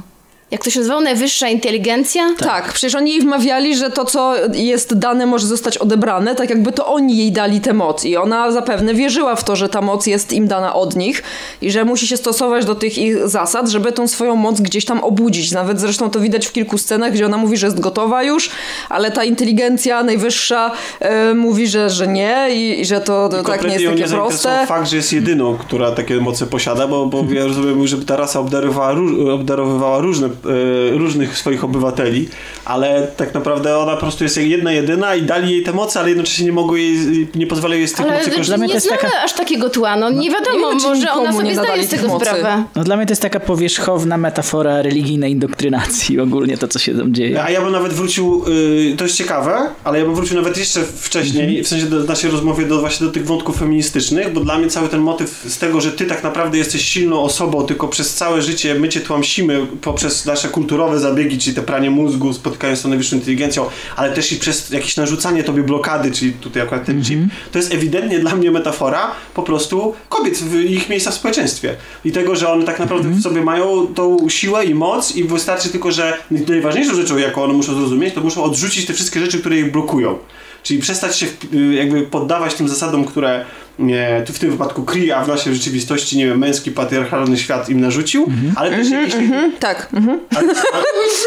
Jak to się nazywało? Najwyższa inteligencja?
Tak, przecież oni jej wmawiali, że to, co jest dane, może zostać odebrane, tak jakby to oni jej dali tę moc. I ona zapewne wierzyła w to, że ta moc jest im dana od nich i że musi się stosować do tych ich zasad, żeby tą swoją moc gdzieś tam obudzić. Nawet zresztą to widać w kilku scenach, gdzie ona mówi, że jest gotowa już, ale ta inteligencja najwyższa e, mówi, że, że nie i, i że to, to tak nie jest takie
nie
proste.
fakt, że jest jedyną, która takie moce posiada, bo, bo ja rozumiem, żeby ta rasa obdarowywała, obdarowywała różne, różnych swoich obywateli, ale tak naprawdę ona po prostu jest jedna, jedyna i dali jej te moce, ale jednocześnie nie mogą jej, nie pozwalają jej z tych
Ale
mocy
nie
korzystać.
mnie to jest
znamy
taka-
aż takiego tła. No, nie wiadomo,
nie
może ona
nie
sobie zdaje z tego
mocy.
sprawę.
No dla mnie to jest taka powierzchowna metafora religijnej indoktrynacji ogólnie to, co się tam dzieje.
A ja bym nawet wrócił, y, to jest ciekawe, ale ja bym wrócił nawet jeszcze wcześniej, w sensie do naszej rozmowie do, właśnie do tych wątków feministycznych, bo dla mnie cały ten motyw z tego, że ty tak naprawdę jesteś silną osobą, tylko przez całe życie my cię tłamsimy poprzez nasze kulturowe zabiegi, czyli te pranie mózgu, spotykając z najwyższą inteligencją, ale też i przez jakieś narzucanie tobie blokady, czyli tutaj akurat ten chip, to jest ewidentnie dla mnie metafora po prostu kobiet w ich miejsca w społeczeństwie. I tego, że one tak naprawdę w sobie mają tą siłę i moc i wystarczy tylko, że najważniejszą rzeczą, jaką one muszą zrozumieć, to muszą odrzucić te wszystkie rzeczy, które ich blokują. Czyli przestać się jakby poddawać tym zasadom, które nie, tu w tym wypadku Kree, a w naszej rzeczywistości, nie wiem, męski, patriarchalny świat im narzucił, ale też jeśli...
Tak. Mhm.
Ale, ale,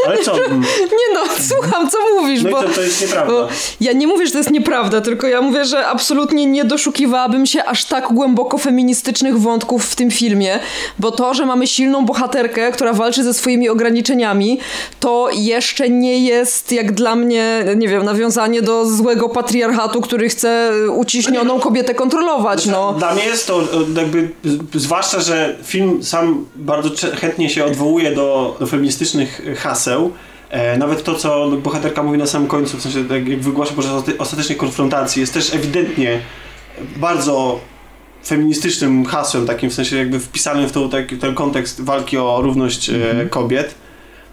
ale co?
Nie no, słucham, co mówisz,
No
bo...
to, to jest nieprawda.
Ja nie mówię, że to jest nieprawda, tylko ja mówię, że absolutnie nie doszukiwałabym się aż tak głęboko feministycznych wątków w tym filmie, bo to, że mamy silną bohaterkę, która walczy ze swoimi ograniczeniami, to jeszcze nie jest jak dla mnie, nie wiem, nawiązanie do złego patriarchatu, który chce uciśnioną kobietę kontrolować, no.
Dla mnie jest to e, jakby, zwłaszcza, że film sam bardzo chętnie się odwołuje do, do feministycznych haseł. E, nawet to, co bohaterka mówi na samym końcu, w sensie jak jak wygłasza podczas ostatecznej konfrontacji, jest też ewidentnie bardzo feministycznym hasłem, takim w sensie jakby wpisanym w tą, taki, ten kontekst walki o równość e, kobiet.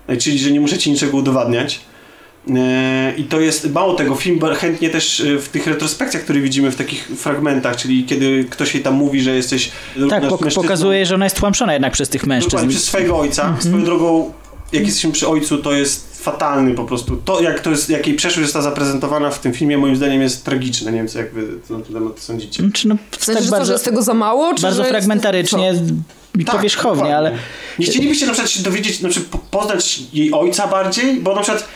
E, Czyli, że nie możecie niczego udowadniać. E, I to jest, mało tego, film chętnie też e, w tych retrospekcjach, które widzimy w takich fragmentach, czyli kiedy ktoś jej tam mówi, że jesteś
Tak, pok-
mężczyzną,
pokazuje, że ona jest tłamszona jednak przez tych mężczyzn.
dokładnie przez swojego ojca. Swoją drogą, jak jesteśmy przy ojcu, to jest fatalny po prostu. To, jak, to jest, jak jej przeszłość została zaprezentowana w tym filmie, moim zdaniem jest tragiczne. Nie wiem, co jak wy na ten temat sądzicie.
Czy no,
W sensie,
tak
że, co, że
bardzo,
jest tego za mało? Czy
bardzo
że jest-
fragmentarycznie i
Tak,
powierzchownie,
dokładnie.
ale
Nie chcielibyście na przykład się dowiedzieć, na przykład po- poznać jej ojca bardziej? Bo na przykład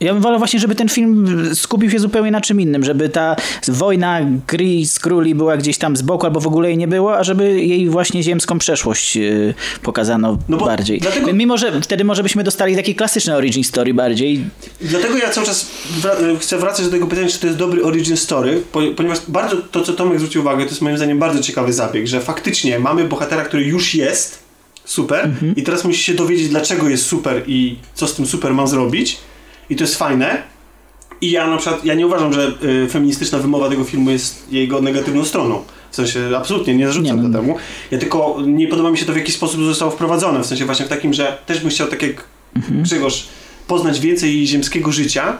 Ja bym wolał właśnie, żeby ten film skupił się zupełnie na czym innym, żeby ta wojna Kree z króli była gdzieś tam z boku albo w ogóle jej nie było, a żeby jej właśnie ziemską przeszłość yy, pokazano
No
bardziej.
dlatego-
Mimo, że wtedy może byśmy dostali taki klasyczny origin story bardziej.
Dlatego ja cały czas wra- chcę wracać do tego pytania, czy to jest dobry origin story, po- ponieważ bardzo to, co Tomek zwrócił uwagę, to jest moim zdaniem bardzo ciekawy zabieg, że faktycznie mamy bohatera, który już jest super i teraz musi się dowiedzieć, dlaczego jest super i co z tym super ma zrobić. I to jest fajne. I ja na przykład, ja nie uważam, że y, feministyczna wymowa tego filmu jest jego negatywną stroną. W sensie absolutnie nie zarzucam
Nie, no.
temu. Ja tylko nie podoba mi się to w jaki sposób zostało wprowadzone. W sensie właśnie w takim, że też bym chciał tak jak Grzegorz poznać więcej ziemskiego życia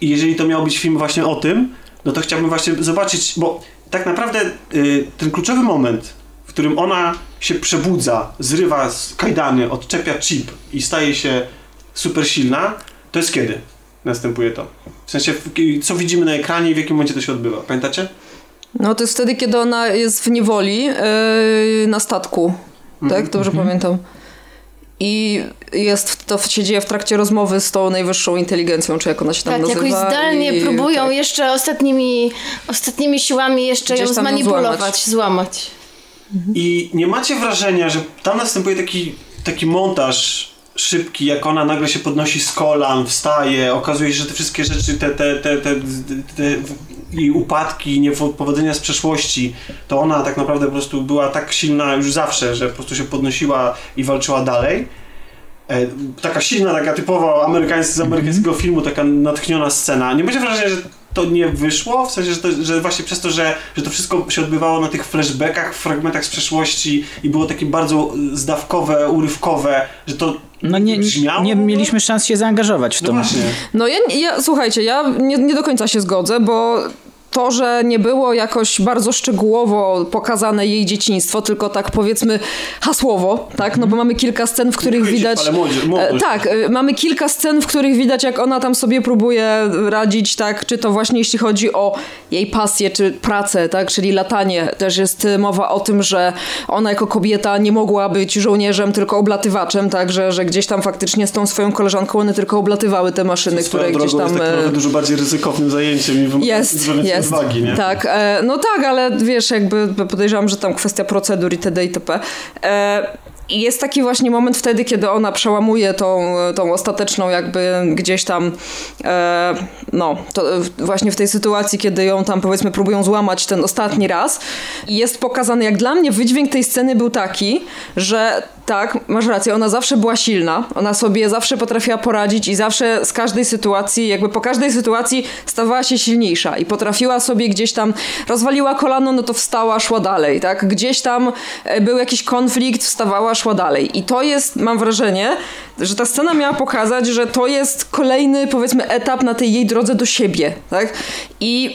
i jeżeli to miał być film właśnie o tym, no to chciałbym właśnie zobaczyć, bo tak naprawdę y, ten kluczowy moment, w którym ona się przebudza, zrywa z kajdany, odczepia chip i staje się super silna, to jest kiedy następuje to? W sensie, co widzimy na ekranie i w jakim momencie to się odbywa? Pamiętacie?
No to jest wtedy, kiedy ona jest w niewoli yy, na statku.
Mhm.
Tak? Dobrze pamiętam. I jest, to się dzieje w trakcie rozmowy z tą najwyższą inteligencją, czy jak ona się tam
Tak,
nazywa.
jakoś zdalnie
i,
próbują
tak.
jeszcze ostatnimi, ostatnimi siłami jeszcze
Gdzieś
ją zmanipulować,
złamać.
złamać.
I nie macie wrażenia, że tam następuje taki, taki montaż szybki, jak ona nagle się podnosi z kolan, wstaje, okazuje się, że te wszystkie rzeczy, te, te, te, te, jej upadki, niepowodzenia z przeszłości, to ona tak naprawdę po prostu była tak silna już zawsze, że po prostu się podnosiła i walczyła dalej. E, taka silna, taka typowo amerykańska, z amerykańskiego filmu, taka natchniona scena. Nie będzie wrażenia, że to nie wyszło? W sensie, że, to, że właśnie przez to, że, że to wszystko się odbywało na tych flashbackach, fragmentach z przeszłości i było takie bardzo zdawkowe, urywkowe, że to
No nie,
brzmiało
nie mieliśmy szans się zaangażować w
No
to.
właśnie.
No ja, ja słuchajcie, ja nie, nie do końca się zgodzę, bo to, że nie było jakoś bardzo szczegółowo pokazane jej dzieciństwo, tylko tak powiedzmy hasłowo, tak? No bo mamy kilka scen, w których widać...
ale młodzież- młodość.
E, tak, e, mamy kilka scen, w których widać, jak ona tam sobie próbuje radzić, tak? Czy to właśnie jeśli chodzi o jej pasję, czy pracę, tak? Czyli latanie. Też jest e, mowa o tym, że ona jako kobieta nie mogła być żołnierzem, tylko oblatywaczem, tak? Że, że gdzieś tam faktycznie z tą swoją koleżanką one tylko oblatywały te maszyny, które gdzieś tam...
jest tak dużo bardziej ryzykownym zajęciem
jest,
więcej
jest.
odwagi, nie?
Tak, e, no tak, ale wiesz, jakby podejrzewam, że tam kwestia procedur itd. itp. E, i jest taki właśnie moment wtedy, kiedy ona przełamuje tą, tą ostateczną jakby gdzieś tam e, no, to e, właśnie w tej sytuacji, kiedy ją tam powiedzmy próbują złamać ten ostatni raz. I Jest pokazany, jak dla mnie wydźwięk tej sceny był taki, że tak, masz rację, ona zawsze była silna, ona sobie zawsze potrafiła poradzić i zawsze z każdej sytuacji, jakby po każdej sytuacji stawała się silniejsza i potrafiła sobie gdzieś tam, rozwaliła kolano, no to wstała, szła dalej, tak? Gdzieś tam e, był jakiś konflikt, wstawała, szła dalej. I to jest, mam wrażenie, że ta scena miała pokazać, że to jest kolejny, powiedzmy, etap na tej jej drodze do siebie, tak? I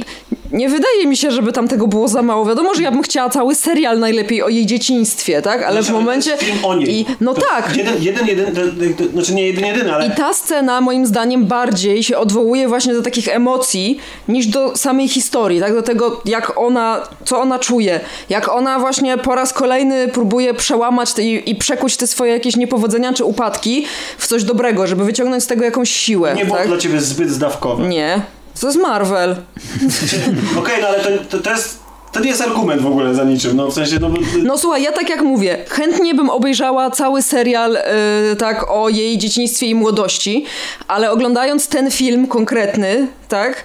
nie wydaje mi się, żeby tam tego było za mało. Wiadomo, że ja bym chciała cały serial najlepiej o jej dzieciństwie, tak? Ale w
Znaczy,
momencie...
o niej.
I, no
To
tak.
Jeden, jeden, jeden, to, to, znaczy nie jeden, jeden, ale...
I ta scena moim zdaniem bardziej się odwołuje właśnie do takich emocji niż do samej historii, tak? Do tego, jak ona, co ona czuje. Jak ona właśnie po raz kolejny próbuje przełamać te, i, i przekuć te swoje jakieś niepowodzenia czy upadki w coś dobrego, żeby wyciągnąć z tego jakąś siłę,
Nie było
tak?
dla ciebie zbyt zdawkowe.
Nie. To jest Marvel.
Okej, no ale to, to, to jest... To nie jest argument w ogóle za niczym, no w sensie, no.
No słuchaj, ja tak jak mówię, chętnie bym obejrzała cały serial y, tak o jej dzieciństwie i młodości, ale oglądając ten film konkretny, tak,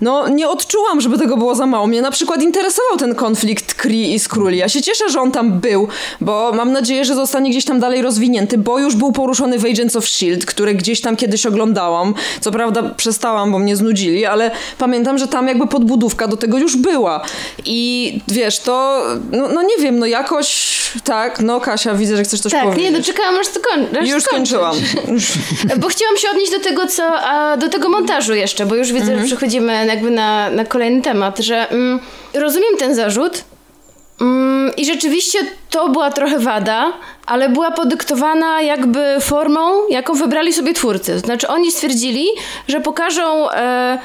no nie odczułam, żeby tego było za mało. Mnie na przykład interesował ten konflikt Kree i Skrulli. Ja się cieszę, że on tam był, bo mam nadzieję, że zostanie gdzieś tam dalej rozwinięty, bo już był poruszony w Agents of S.H.I.E.L.D., które gdzieś tam kiedyś oglądałam. Co prawda przestałam, bo mnie znudzili, ale pamiętam, że tam jakby podbudówka do tego już była. I wiesz, to, no, no nie wiem, no jakoś tak, no Kasia, widzę, że chcesz coś
Tak,
powiedzieć.
nie, doczekałam aż to koń-
Już skończyłam.
Bo chciałam się odnieść do tego, co, a, do tego montażu jeszcze, bo już widzę,
Mhm.
że przechodzimy jakby na, na kolejny temat, że mm, rozumiem ten zarzut mm, i rzeczywiście to była trochę wada, ale była podyktowana jakby formą, jaką wybrali sobie twórcy. Znaczy oni stwierdzili, że pokażą e,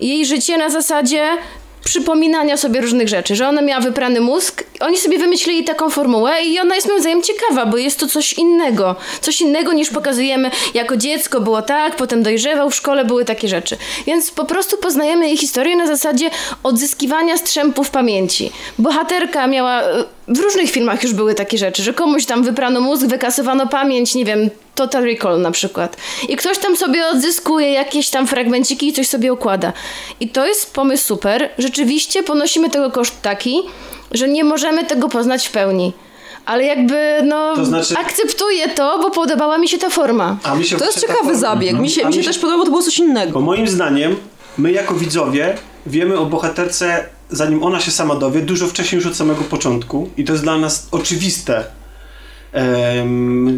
jej życie na zasadzie przypominania sobie różnych rzeczy, że ona miała wyprany mózg. Oni sobie wymyślili taką formułę i ona jest moim zdaniem ciekawa, bo jest to coś innego. Coś innego niż pokazujemy jako dziecko było tak, potem dojrzewał, w szkole były takie rzeczy. Więc po prostu poznajemy jej historię na zasadzie odzyskiwania strzępów pamięci. Bohaterka miała... W różnych filmach już były takie rzeczy, że komuś tam wyprano mózg, wykasowano pamięć, nie wiem, Total Recall na przykład. I ktoś tam sobie odzyskuje jakieś tam fragmenciki i coś sobie układa. I to jest pomysł super. Rzeczywiście ponosimy tego koszt taki, że nie możemy tego poznać w pełni. Ale jakby, no,
To znaczy-
akceptuję to, bo podobała mi się ta forma.
A mi się
To jest ciekawy
forma-
zabieg. Mi się,
A
mi się też podoba, bo to było coś innego.
Bo moim zdaniem, my jako widzowie wiemy o bohaterce, zanim ona się sama dowie, dużo wcześniej już od samego początku i to jest dla nas oczywiste.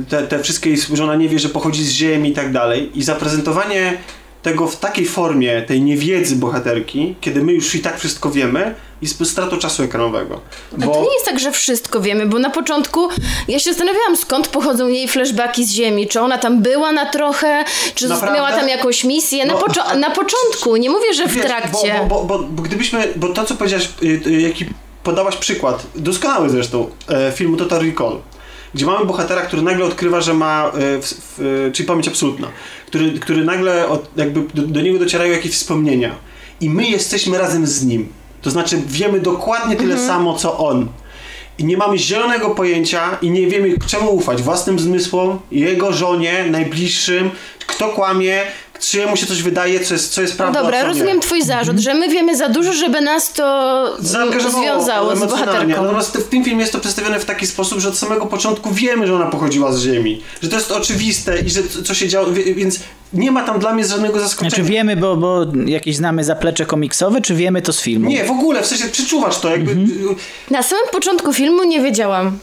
Te, te wszystkie, że ona nie wie, że pochodzi z ziemi i tak dalej. I zaprezentowanie tego w takiej formie, tej niewiedzy bohaterki, kiedy my już i tak wszystko wiemy, jest stratą czasu ekranowego.
A to
Bo
nie jest tak, że wszystko wiemy, bo na początku ja się zastanawiałam, skąd pochodzą jej flashbacki z Ziemi. Czy ona tam była na trochę, czy
Naprawdę?
miała tam jakąś misję. Na,
No,
poczo- na początku, nie mówię, że w
Wiesz,
trakcie.
Bo, bo, bo, bo, bo gdybyśmy, bo to co powiedziałaś, y, y, jaki podałaś przykład, doskonały zresztą, e, filmu Total Recall, gdzie mamy bohatera, który nagle odkrywa, że ma, e, w, w, czyli pamięć absolutna, który, który nagle od, jakby do, do niego docierają jakieś wspomnienia i my jesteśmy razem z nim. To znaczy wiemy dokładnie tyle
Mhm.
samo, co on. I nie mamy zielonego pojęcia i nie wiemy czemu ufać. Własnym zmysłom, jego żonie, najbliższym, kto kłamie, czyjemu się coś wydaje, co jest, co jest
No
prawdą,
dobra,
co nie.
rozumiem twój zarzut, że my wiemy za dużo, żeby nas to związało z bohaterką.
Natomiast w tym filmie jest to przedstawione w taki sposób, że od samego początku wiemy, że ona pochodziła z Ziemi. Że to jest oczywiste i że co się działo, więc nie ma tam dla mnie żadnego zaskoczenia.
Znaczy wiemy, bo, bo jakieś znamy zaplecze komiksowe, czy wiemy to z filmu?
Nie, w ogóle, w sensie przeczuwasz to, jakby...
Na samym początku filmu nie wiedziałam.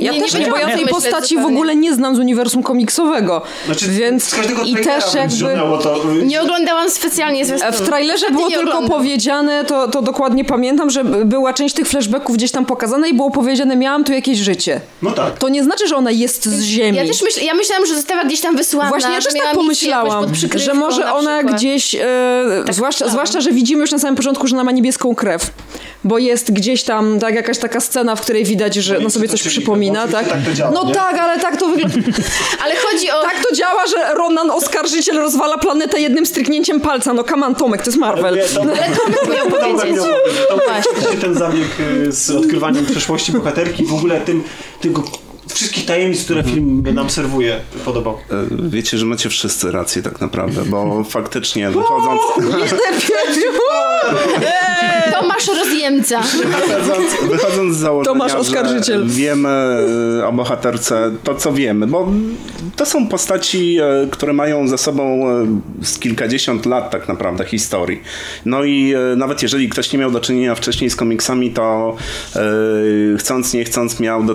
Ja
nie,
też nie, bo
wiedziałam,
ja tej postaci w
zupełnie.
ogóle nie znam z uniwersum komiksowego.
Znaczy,
więc i też jakby
to.
Nie oglądałam specjalnie zwiastunu.
w trailerze było
nie
tylko
oglądam.
powiedziane, to, to dokładnie pamiętam, że była część tych flashbacków gdzieś tam pokazana i było powiedziane, miałam tu jakieś życie.
No tak.
To nie znaczy, że ona jest z ziemi.
Ja też myśl, ja myślałam, że została gdzieś tam wysłana.
Właśnie ja też tak pomyślałam, że może
na
ona gdzieś, e, zwłaszcza,
myślałam.
zwłaszcza, że widzimy już na samym początku, że ona ma niebieską krew, bo jest gdzieś tam tak jakaś taka scena, w której widać, że
No
no sobie coś
czyli-
przypomina,
bo
tak?
tak to działa,
no
nie?
tak, ale tak to wygląda.
Ale chodzi o...
tak to działa, że Ronan Oskarżyciel rozwala planetę jednym stryknięciem palca. No come on, Tomek, to jest Marvel.
Nie, to-
Ale Tomek miał powiedzieć.
Tomek ten zabieg y, z odkrywaniem przeszłości bohaterki, w ogóle tym, tego wszystkich tajemnic, które film nam serwuje, podobał.
E, Wiecie, że macie wszyscy rację tak naprawdę, bo faktycznie wychodząc...
Tomasz rozjemy Niemca.
Wychodząc, wychodząc z założenia,
Tomasz Oskarżyciel.
wiemy o bohaterce to, co wiemy, bo to są postaci, e, które mają za sobą e, z kilkadziesiąt lat tak naprawdę historii. No i nawet jeżeli ktoś nie miał do czynienia wcześniej z komiksami, to chcąc, nie chcąc miał do,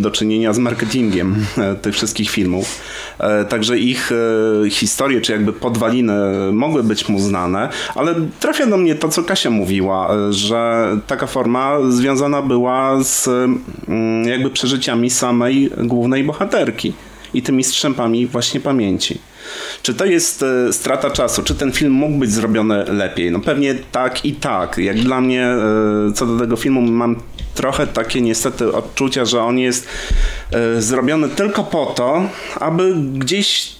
do czynienia z marketingiem e, tych wszystkich filmów. E, Także ich e, historie, czy jakby podwaliny mogły być mu znane, ale trafia do mnie to, co Kasia mówiła, że taka forma związana była z mm, jakby przeżyciami samej głównej bohaterki i tymi strzępami właśnie pamięci. Czy to jest strata czasu? Czy ten film mógł być zrobiony lepiej? No pewnie tak i tak. Jak dla mnie co do tego filmu mam trochę takie niestety odczucia, że on jest e, zrobiony tylko po to, aby gdzieś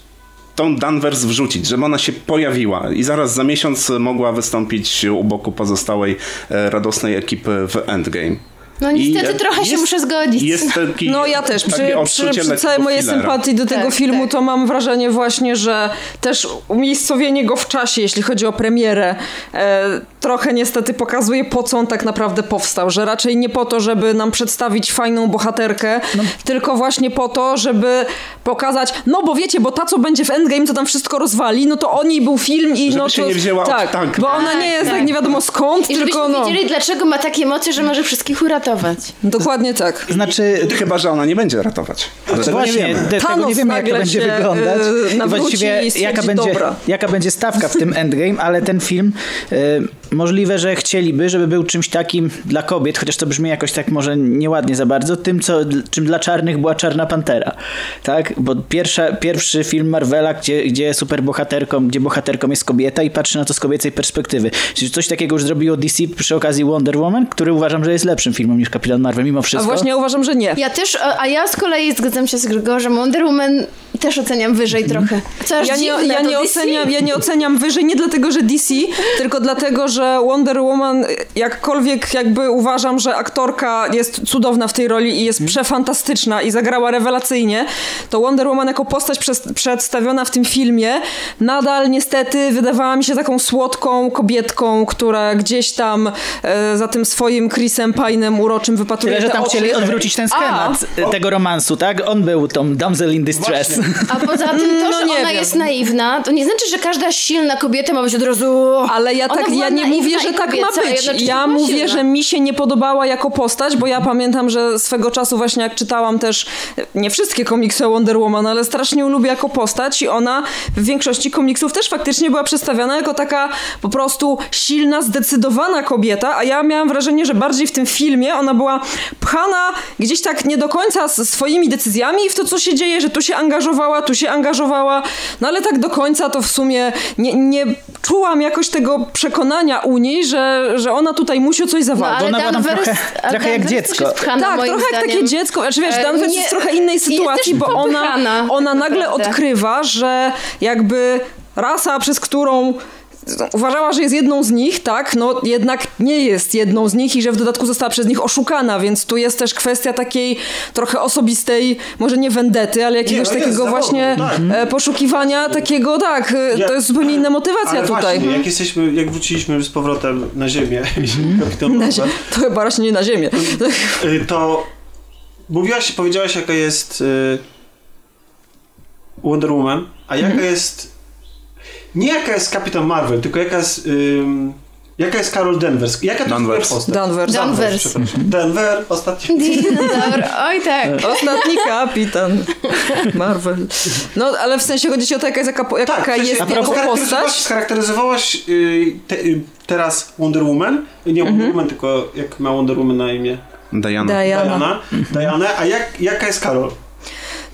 tą Danvers wrzucić, żeby ona się pojawiła i zaraz za miesiąc mogła wystąpić u boku pozostałej e, radosnej ekipy w Endgame.
No niestety
I,
trochę się
jest-
muszę zgodzić.
Jest taki,
No ja też, przy, przy, przy całej mojej sympatii do tego
Tak,
filmu,
tak.
to mam wrażenie właśnie, że też umiejscowienie go w czasie, jeśli chodzi o premierę, e, trochę niestety pokazuje po co on tak naprawdę powstał, że raczej nie po to, żeby nam przedstawić fajną bohaterkę,
No.
tylko właśnie po to, żeby pokazać, no bo wiecie, bo ta co będzie w Endgame, to tam wszystko rozwali, no to o niej był film i
Żeby
no
się
to...
nie wzięła od
tak,
tak.
bo ona nie jest
tak.
tak nie wiadomo skąd,
I
tylko no...
wiedzieli, dlaczego ma takie emocje, że może wszystkich uratować.
Dokładnie tak.
Znaczy,
Chyba, że ona nie będzie ratować. Ale tego nie
Właśnie,
wiemy.
te, tego nie wiemy, jak to będzie wyglądać.
yy, nawróci
właściwie jaka będzie,
dobra.
jaka będzie stawka w tym endgame, ale ten film yy, możliwe, że chcieliby, żeby był czymś takim dla kobiet, chociaż to brzmi jakoś tak może nieładnie za bardzo, tym, co, czym dla czarnych była Czarna Pantera. Tak? Bo pierwsza, pierwszy film Marvela, gdzie, gdzie superbohaterką, gdzie bohaterką jest kobieta i patrzy na to z kobiecej perspektywy. Czyli coś takiego już zrobiło DC przy okazji Wonder Woman, który uważam, że jest lepszym filmem niż Kapitan Marvel, mimo
A
wszystko.
właśnie ja uważam, że nie.
Ja też, a a ja z kolei zgadzam się z Gregorzem. Wonder Woman też oceniam wyżej trochę. Co
Ja nie,
dziwne,
ja, nie
DC.
oceniam, ja nie oceniam wyżej nie dlatego, że DC, tylko dlatego, że Wonder Woman, jakkolwiek jakby uważam, że aktorka jest cudowna w tej roli i jest przefantastyczna i zagrała rewelacyjnie, to Wonder Woman jako postać przez, przedstawiona w tym filmie nadal niestety wydawała mi się taką słodką kobietką, która gdzieś tam e, za tym swoim Chrisem Pine'em uroczym wypatruje
Tyle, że tam
oczy.
chcieli odwrócić ten schemat y, tego romansu, tak? On był tą damsel in distress.
A poza tym to,
No
że ona
wiem.
jest naiwna, to nie znaczy, że każda silna kobieta ma być od razu...
Ale ja
Ona
tak, ja nie mówię, że tak
kobieca,
ma być. Ja mówię, że mi się nie podobała jako postać, bo ja pamiętam, że swego czasu właśnie jak czytałam też nie wszystkie komiksy o Wonder Woman, ale strasznie lubię jako postać i ona w większości komiksów też faktycznie była przedstawiana jako taka po prostu silna, zdecydowana kobieta, a ja miałam wrażenie, że bardziej w tym filmie ona była pchana gdzieś tak nie do końca z swoimi decyzjami w to, co się dzieje, że tu się angażowała, tu się angażowała, no ale tak do końca to w sumie nie, nie czułam jakoś tego przekonania u niej, że, że ona tutaj musi o coś
No,
zawalczyć.
ale
ona była tam
Danvers,
trochę- trochę jak dziecko.
pchana,
tak, trochę jak
zdaniem.
takie dziecko. Znaczy wiesz,
E,
Danvers
nie-
jest w trochę innej sytuacji, bo ona, ona
tak
nagle odkrywa, że jakby rasa, przez którą uważała, że jest jedną z nich, tak, no jednak nie jest jedną z nich i że w dodatku została przez nich oszukana, więc tu jest też kwestia takiej trochę osobistej, może nie wendety, ale jakiegoś
no jest,
takiego
zawodu,
właśnie
tak.
e, poszukiwania takiego, tak, e,
Ja-
to jest zupełnie inna motywacja
Ale
tutaj.
Właśnie, jak jesteśmy, jak wróciliśmy z powrotem na ziemię, kapitan
Na zie- to chyba raczej nie na ziemię.
y, to mówiłaś, powiedziałaś jaka jest y, Wonder Woman, a jaka
Mhm.
jest nie jaka jest Kapitan Marvel, tylko jaka jest ym, jaka jest Carol Danvers, jaka to
Danvers.
jest postać?
Danvers.
Danvers.
przepraszam. Denver, ostatni
Dinozaur, oj tak.
Ostatni kapitan Marvel. No, ale w sensie chodzi ci o to, jaka jest, jaka, jaka
Tak,
jest
scharakteryzowałaś-
postać?
Scharakteryzowałaś y, te, y, teraz Wonder Woman, nie
Mhm.
Wonder Woman, tylko jak ma Wonder Woman na imię?
Diana.
Diana.
Diana. Diana, a jak, jaka jest Karol?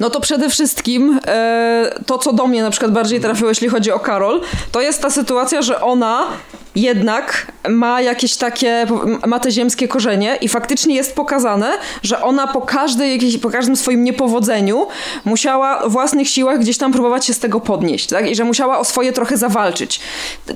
No to przede wszystkim e, to, co do mnie na przykład bardziej trafiło, jeśli chodzi o Karol, to jest ta sytuacja, że ona jednak ma jakieś takie, ma te ziemskie korzenie i faktycznie jest pokazane, że ona po, każdej, po każdym swoim niepowodzeniu musiała w własnych siłach gdzieś tam próbować się z tego podnieść, tak? I że musiała o swoje trochę zawalczyć.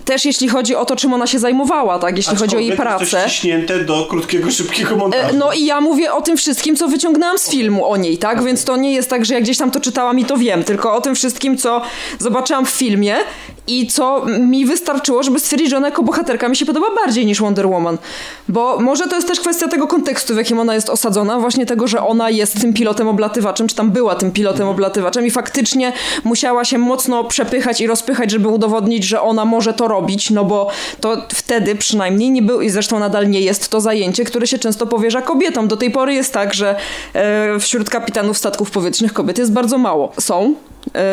Też jeśli chodzi o to, czym ona się zajmowała, tak? Jeśli chodzi o jej pracę.
to ściśnięte do krótkiego, szybkiego montażu.
E, No i ja mówię o tym wszystkim, co wyciągnęłam z filmu o niej, tak? Więc to nie jest tak, że ja gdzieś tam to czytałam i to wiem, tylko o tym wszystkim, co zobaczyłam w filmie i co mi wystarczyło, żeby stwierdzić, że ona jako bohaterka mi się podoba bardziej niż Wonder Woman. Bo może to jest też kwestia tego kontekstu, w jakim ona jest osadzona, właśnie tego, że ona jest tym pilotem oblatywaczem, czy tam była tym pilotem oblatywaczem i faktycznie musiała się mocno przepychać i rozpychać, żeby udowodnić, że ona może to robić, no bo to wtedy przynajmniej nie był i zresztą nadal nie jest to zajęcie, które się często powierza kobietom. Do tej pory jest tak, że e, wśród kapitanów statków powietrznych kobiet jest bardzo mało. Są,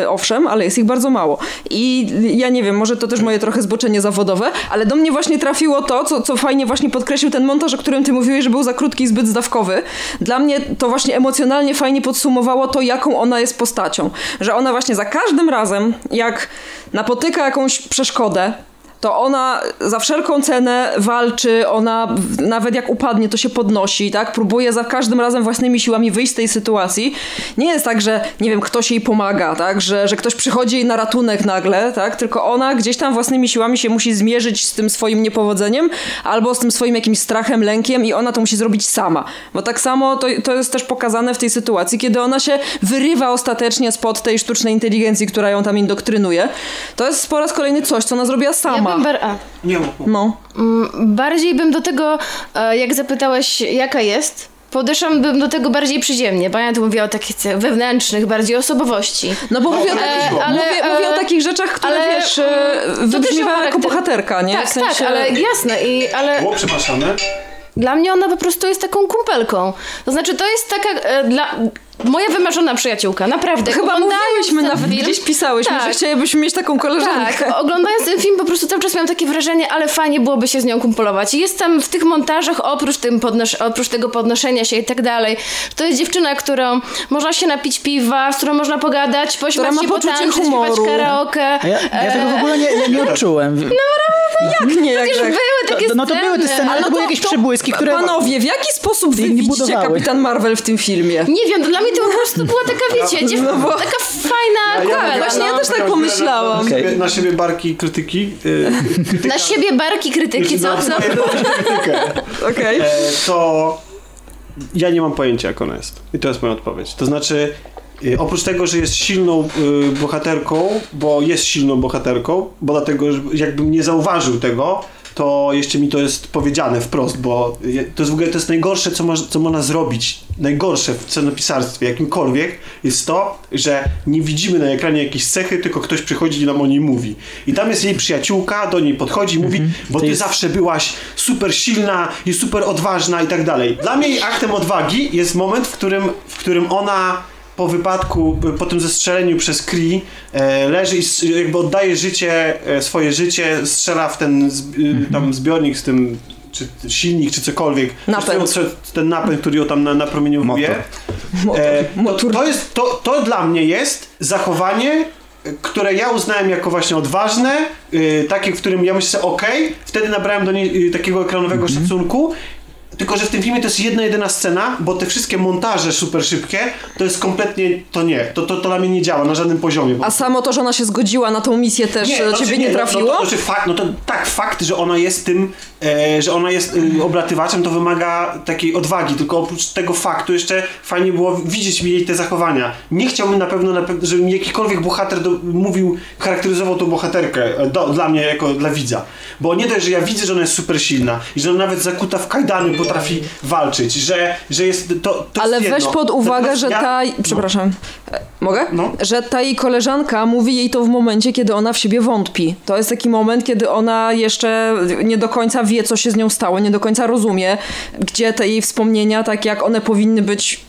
owszem, ale jest ich bardzo mało. I ja nie wiem, może to też moje trochę zboczenie zawodowe, ale do mnie właśnie trafiło to, co, co fajnie właśnie podkreślił ten montaż, o którym ty mówiłeś, że był za krótki i zbyt zdawkowy. Dla mnie to właśnie emocjonalnie fajnie podsumowało to, jaką ona jest postacią. Że ona właśnie za każdym razem, jak napotyka jakąś przeszkodę, to ona za wszelką cenę walczy, ona nawet jak upadnie, to się podnosi, tak? Próbuje za każdym razem własnymi siłami wyjść z tej sytuacji. Nie jest tak, że nie wiem, ktoś jej pomaga, tak? Że, że ktoś przychodzi jej na ratunek nagle, tak? Tylko ona gdzieś tam własnymi siłami się musi zmierzyć z tym swoim niepowodzeniem albo z tym swoim jakimś strachem, lękiem i ona to musi zrobić sama. Bo tak samo to, to jest też pokazane w tej sytuacji, kiedy ona się wyrywa ostatecznie spod tej sztucznej inteligencji, która ją tam indoktrynuje. To jest po raz kolejny coś, co ona zrobiła sama.
Bym bar- a,
Nie.
No.
mm, bardziej bym do tego, e, jak zapytałeś, jaka jest, podeszłabym do tego bardziej przyziemnie, bo ja tu mówię o takich wewnętrznych, bardziej osobowości.
No bo mówię o,
E,
takich,
ale,
mówię,
e,
mówię o takich rzeczach, które
ale,
wiesz,
mm,
e,
to też
wybrzmiewa jako bohaterka, nie?
Tak,
w sensie...
tak, ale jasne, i, ale
O, przepraszamy.
Dla mnie ona po prostu jest taką kumpelką. To znaczy, to jest taka e, dla... Moja wymarzona przyjaciółka, naprawdę.
Chyba mówiłyśmy nawet,
film,
gdzieś pisałyśmy,
tak,
że chcielibyśmy mieć taką koleżankę.
Tak, oglądając ten film po prostu cały czas miałam takie wrażenie, ale fajnie byłoby się z nią jest tam w tych montażach, oprócz, tym podnosz- oprócz tego podnoszenia się i tak dalej, to jest dziewczyna, którą można się napić piwa, z którą można pogadać, pośmiać się, potańczyć, śpiewać karaoke.
Ja, ja tego w ogóle nie, nie, nie odczułem.
Jak nie, jak tak?
były takie
To- no to były te sceny, ale
no
to były jakieś
to-
przebłyski, które...
Panowie, w jaki sposób wy widzicie
budowały.
Kapitan Marvel w tym filmie?
Nie wiem, dla mnie to po prostu była taka, wiecie, dziew...
No bo-
taka fajna
Ja-
kumpel,
właśnie ja
no.
też tak pomyślałam.
Na, siebie, na siebie barki krytyki. y, krytyka-
Na siebie barki krytyki, co? co?
krytykę.
Okej.
E, to ja nie mam pojęcia, jak ona jest. I to jest moja odpowiedź. To znaczy, y, oprócz tego, że jest silną y, bohaterką, bo jest silną bohaterką, bo dlatego, że jakbym nie zauważył tego, to jeszcze mi to jest powiedziane wprost, bo to jest w ogóle to jest najgorsze, co, moż, co można zrobić. Najgorsze w scenopisarstwie, jakimkolwiek, jest to, że nie widzimy na ekranie jakiejś cechy, tylko ktoś przychodzi i nam o niej mówi. I tam jest jej przyjaciółka, do niej podchodzi i mówi, bo
To
ty
jest-
zawsze byłaś super silna i super odważna i tak dalej. Dla mnie aktem odwagi jest moment, w którym, w którym ona po wypadku, po tym zestrzeleniu przez Kree e, leży i jakby oddaje życie, e, swoje życie, strzela w ten e, tam zbiornik z tym czy silnik, czy cokolwiek.
Napęd.
Ten napęd, który ją tam na, napromieniowuje.
Motor.
E, to,
Motor.
to, jest, to, to dla mnie jest zachowanie, które ja uznałem jako właśnie odważne, y, takie, w którym ja myślę, okej, wtedy nabrałem do niej y, takiego ekranowego szacunku. Tylko, że w tym filmie to jest jedna jedyna scena, bo te wszystkie montaże super szybkie, to jest kompletnie, to nie, to, to, to dla mnie nie działa na żadnym poziomie.
A samo to, że ona się zgodziła na tą misję też do
znaczy
ciebie nie
no-
trafiło?
No, to, znaczy fakt, no to tak, fakt, że ona jest tym, e, że ona jest y, oblatywaczem, to wymaga takiej odwagi, tylko oprócz tego faktu jeszcze fajnie było widzieć jej te zachowania. Nie chciałbym na pewno, na pewno żeby mi jakikolwiek bohater do, mówił, charakteryzował tą bohaterkę e, do, dla mnie jako dla widza. Bo nie dość, że ja widzę, że ona jest super silna i że ona nawet zakuta w kajdany potrafi walczyć, że, że jest to, to
Ale
jest
weź
jedno.
pod uwagę,
Natomiast
że
ja-
ta...
no.
Przepraszam. E, Mogę?
No.
Że ta jej koleżanka mówi jej to w momencie, kiedy ona w siebie wątpi. To jest taki moment, kiedy ona jeszcze nie do końca wie, co się z nią stało, nie do końca rozumie, gdzie te jej wspomnienia, tak jak one powinny być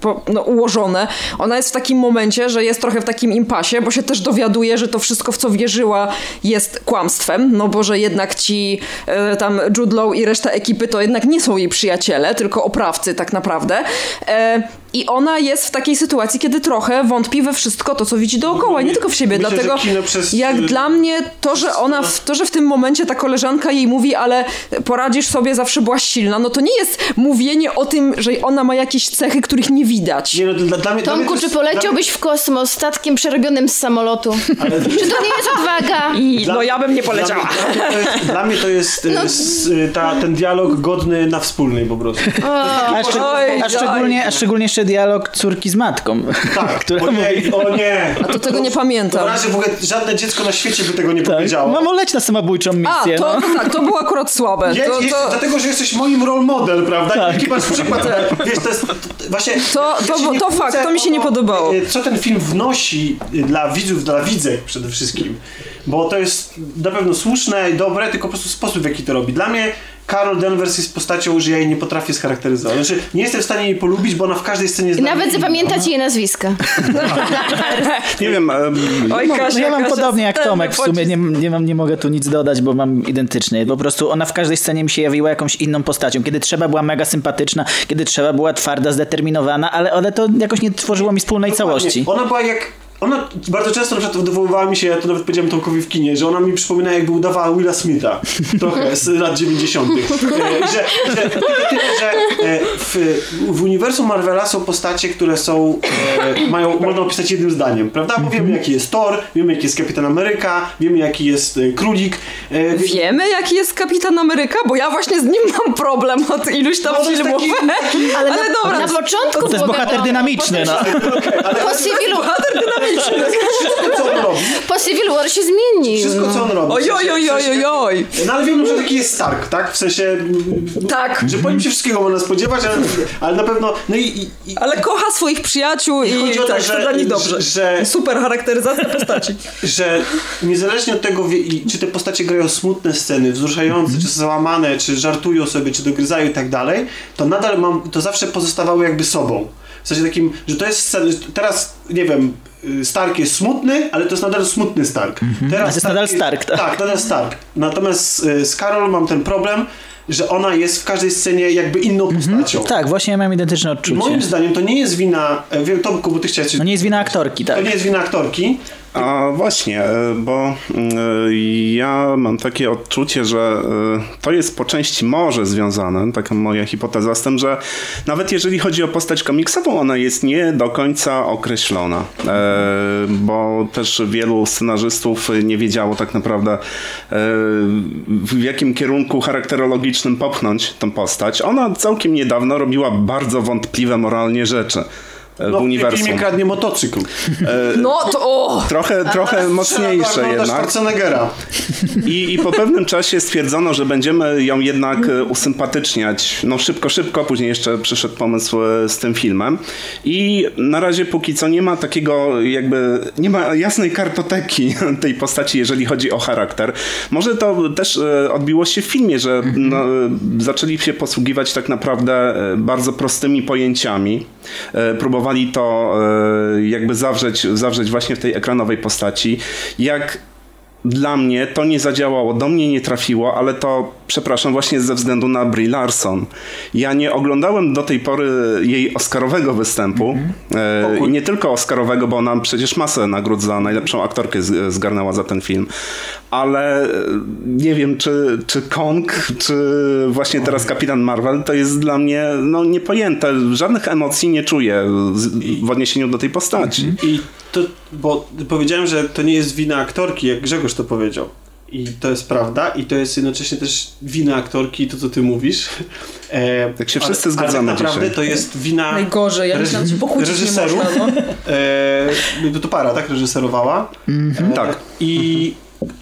po- no, ułożone. Ona jest w takim momencie, że jest trochę w takim impasie, bo się też dowiaduje, że to wszystko, w co wierzyła, jest kłamstwem, no bo że jednak ci e, tam Jude Law i reszta ekipy to jednak nie są jej przyjaciele, tylko oprawcy tak naprawdę. E, I ona jest w takiej sytuacji, kiedy trochę wątpi we wszystko to, co widzi dookoła, nie tylko w siebie.
Myślę,
Dlatego
przez-
jak dla mnie to, że ona, w, to, że w tym momencie ta koleżanka jej mówi, ale poradzisz sobie, zawsze byłaś silna, no to nie jest mówienie o tym, że ona ma jakieś cechy, których nie widać.
Nie, no, dla, dla mnie, dla mnie
Tomku, czy poleciałbyś w kosmos statkiem przerobionym z samolotu?
Ale-
Czy to nie jest odwaga?
I
Dla-
no ja bym nie
Dla
poleciała.
mnie, dla mnie to jest, dla mnie to jest y, s, y, ta, ten dialog godny na wspólnej po prostu.
A, szczeg-
Oj,
a, szczególnie, a szczególnie dialog córki z matką.
Tak,
która
o nie, o nie.
A to tego nie
W
pamiętam.
razie w ogóle żadne dziecko na świecie by tego nie
tak,
powiedziało.
mamo leć na samobójczą
A,
misję.
to,
no.
to tak, to było akurat słabe.
Je,
To,
jest,
to,
Dlatego, że jesteś moim role model, prawda?
Tak.
Jaki masz przykład? Wiesz, to jest to, właśnie...
To-
ja
to- to fakt, to mi się nie podobało.
y, Co ten film wnosi y, dla widzów, dla widzek przede wszystkim. Bo to jest na pewno słuszne i dobre, tylko po prostu sposób, w jaki to robi. Dla mnie Carol Danvers jest postacią, że ja jej nie potrafię scharakteryzować. Znaczy, nie jestem w stanie jej polubić, bo ona w każdej scenie jest
Nawet zapamiętać jej nazwiska.
Nie wiem, em,
Oj,
No
Kasia,
ja mam
Kasia,
podobnie jak Tomek, w sumie nie, nie, mam, nie mogę tu nic dodać, bo mam identycznie. Po prostu ona w każdej scenie mi się jawiła jakąś inną postacią. Kiedy trzeba była mega sympatyczna, kiedy trzeba była twarda, zdeterminowana, ale, ale to jakoś nie tworzyło mi wspólnej
Dokładnie.
całości.
Ona była jak. Ona bardzo często na przykład odwoływała mi się, ja to nawet powiedziałem Tomkowi w kinie, że ona mi przypomina jakby udawała Willa Smitha. Trochę z lat 90. E, że, że, tyle, tyle, że e, w, w uniwersum Marvela są postacie, które są, e, mają, można opisać jednym zdaniem, prawda? Bo wiemy jaki jest Thor, wiemy jaki jest Kapitan Ameryka, wiemy jaki jest Królik. E, wie-
Wiemy, jaki jest Kapitan Ameryka? Bo ja właśnie z nim mam problem od iluś tam
No,
filmów.
taki-
Ale,
na,
dobra,
na początku
To jest
było
bohater dynamiczny, no.
ale
Po Civilu,
bohater dynamiczny.
Wszystko co on robi,
po Civil War się zmienił.
wszystko co on robi.
Oj, oj, oj, oj, oj.
No ale wiemy, że taki jest Stark, tak? W sensie...
Tak.
Że po nim się wszystkiego można spodziewać, ale, ale na pewno... No i, i, i
Ale kocha swoich przyjaciół i,
chodzi o to,
tak,
że-
to dla nich dobrze.
że-
Super charakteryzacja postaci.
że niezależnie od tego, i- czy te postacie grają smutne sceny, wzruszające, czy załamane, czy żartują sobie, czy dogryzają i tak dalej, to nadal mam, to zawsze pozostawały jakby sobą. W sensie takim, że to jest teraz, nie wiem, Stark jest smutny, ale to jest nadal smutny Stark. Teraz
A to jest nadal Stark, tak.
Tak, nadal Stark. Natomiast y, z Carol mam ten problem, że ona jest w każdej scenie jakby inną postacią.
Tak, właśnie ja mam identyczne
I
odczucie.
moim zdaniem to nie jest wina, e, wiem Tomku, bo ty chciałeś...
No nie jest wina aktorki, tak.
To nie jest wina aktorki,
A właśnie, e, bo e, ja mam takie odczucie, że e, to jest po części może związane, taka moja hipoteza, z tym, że nawet jeżeli chodzi o postać komiksową, ona jest nie do końca określona, bo też wielu scenarzystów nie wiedziało tak naprawdę w jakim kierunku charakterologicznym popchnąć tę postać. Ona całkiem niedawno robiła bardzo wątpliwe moralnie rzeczy
no, w
uniwersum.
filmie kradnie motocykl.
No to o!
Trochę, trochę mocniejsze jednak.
Schwarzeneggera.
I, I po pewnym czasie stwierdzono, że będziemy ją jednak e, usympatyczniać. No szybko, szybko. Później jeszcze przyszedł pomysł e, z tym filmem. I na razie póki co nie ma takiego jakby, nie ma jasnej kartoteki tej postaci, jeżeli chodzi o charakter. Może to też e, odbiło się w filmie, że no, e, zaczęli się posługiwać tak naprawdę e, bardzo prostymi pojęciami. E, Próbowali to e, jakby zawrzeć, zawrzeć właśnie w tej ekranowej postaci. Jak dla mnie to nie zadziałało, do mnie nie trafiło, ale to, przepraszam, właśnie ze względu na Brie Larson. Ja nie oglądałem do tej pory jej oscarowego występu. E, I nie tylko oscarowego, bo ona przecież masę nagród za najlepszą aktorkę z, zgarnęła za ten film. Ale e, nie wiem, czy, czy Kong, czy właśnie teraz Kapitan Marvel, to jest dla mnie no, niepojęte. Żadnych emocji nie czuję w odniesieniu do tej postaci.
I to, bo powiedziałem, że to nie jest wina aktorki, jak Grzegorz to powiedział. I to jest prawda, i to jest jednocześnie też wina aktorki, to co ty mówisz. E,
Tak się
ale-
wszyscy zgadzamy
Ale tak naprawdę
dzisiaj.
to jest wina
Najgorzej, ja myślałam, że pokłócić nie
reżyserów.
można. No.
E, to para, tak? Reżyserowała. E,
Tak.
I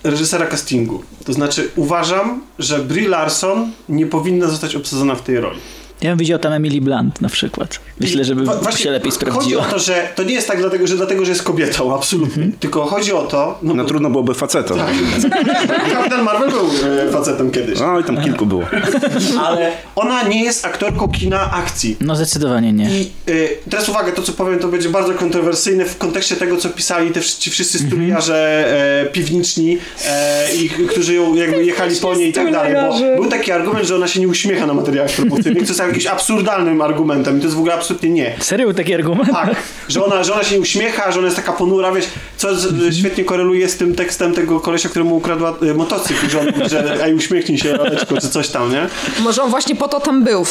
reżysera castingu. To znaczy uważam, że Brie Larson nie powinna zostać obsadzona w tej roli.
Ja bym widział tam Emily Blunt na przykład. Myślę, żeby
właśnie
się lepiej
Chodzi
sprawdziła.
o to, że to nie jest tak dlatego, że dlatego, że jest kobietą, absolutnie. Tylko chodzi o to... No,
No
bo-
trudno byłoby facetom.
Kapitan Marvel był e, facetem kiedyś.
No i tam kilku było.
Ale ona nie jest aktorką kina akcji.
No zdecydowanie nie.
I y, teraz uwaga, to co powiem, to będzie bardzo kontrowersyjne w kontekście tego, co pisali te, ci wszyscy studiarze e, piwniczni, e, i, którzy ją jakby jechali po niej i tak dalej. Bo był taki argument, że ona się nie uśmiecha na materiałach promocyjnych, co jakimś absurdalnym argumentem i to jest w ogóle absolutnie nie.
Serio taki argument?
Tak, że ona, że ona się nie uśmiecha, że ona jest taka ponura, wiesz, co z, świetnie koreluje z tym tekstem tego kolesia, któremu ukradła e, motocykl, że, on, że ej, uśmiechnij się, Aleczko, czy coś tam, nie?
Może on właśnie po to tam był.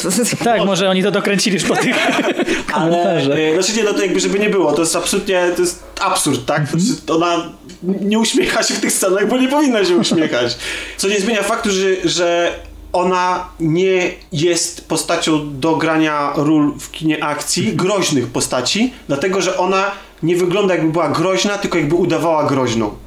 Tak, może oni to dokręcili już po tych
Ale, e, znaczy nie, no to jakby żeby nie było, to jest absolutnie, to jest absurd, tak? To jest, ona nie uśmiecha się w tych scenach, bo nie powinna się uśmiechać. Co nie zmienia faktu, że, że ona nie jest postacią do grania ról w kinie akcji, groźnych postaci, dlatego że ona nie wygląda jakby była groźna, tylko jakby udawała groźną.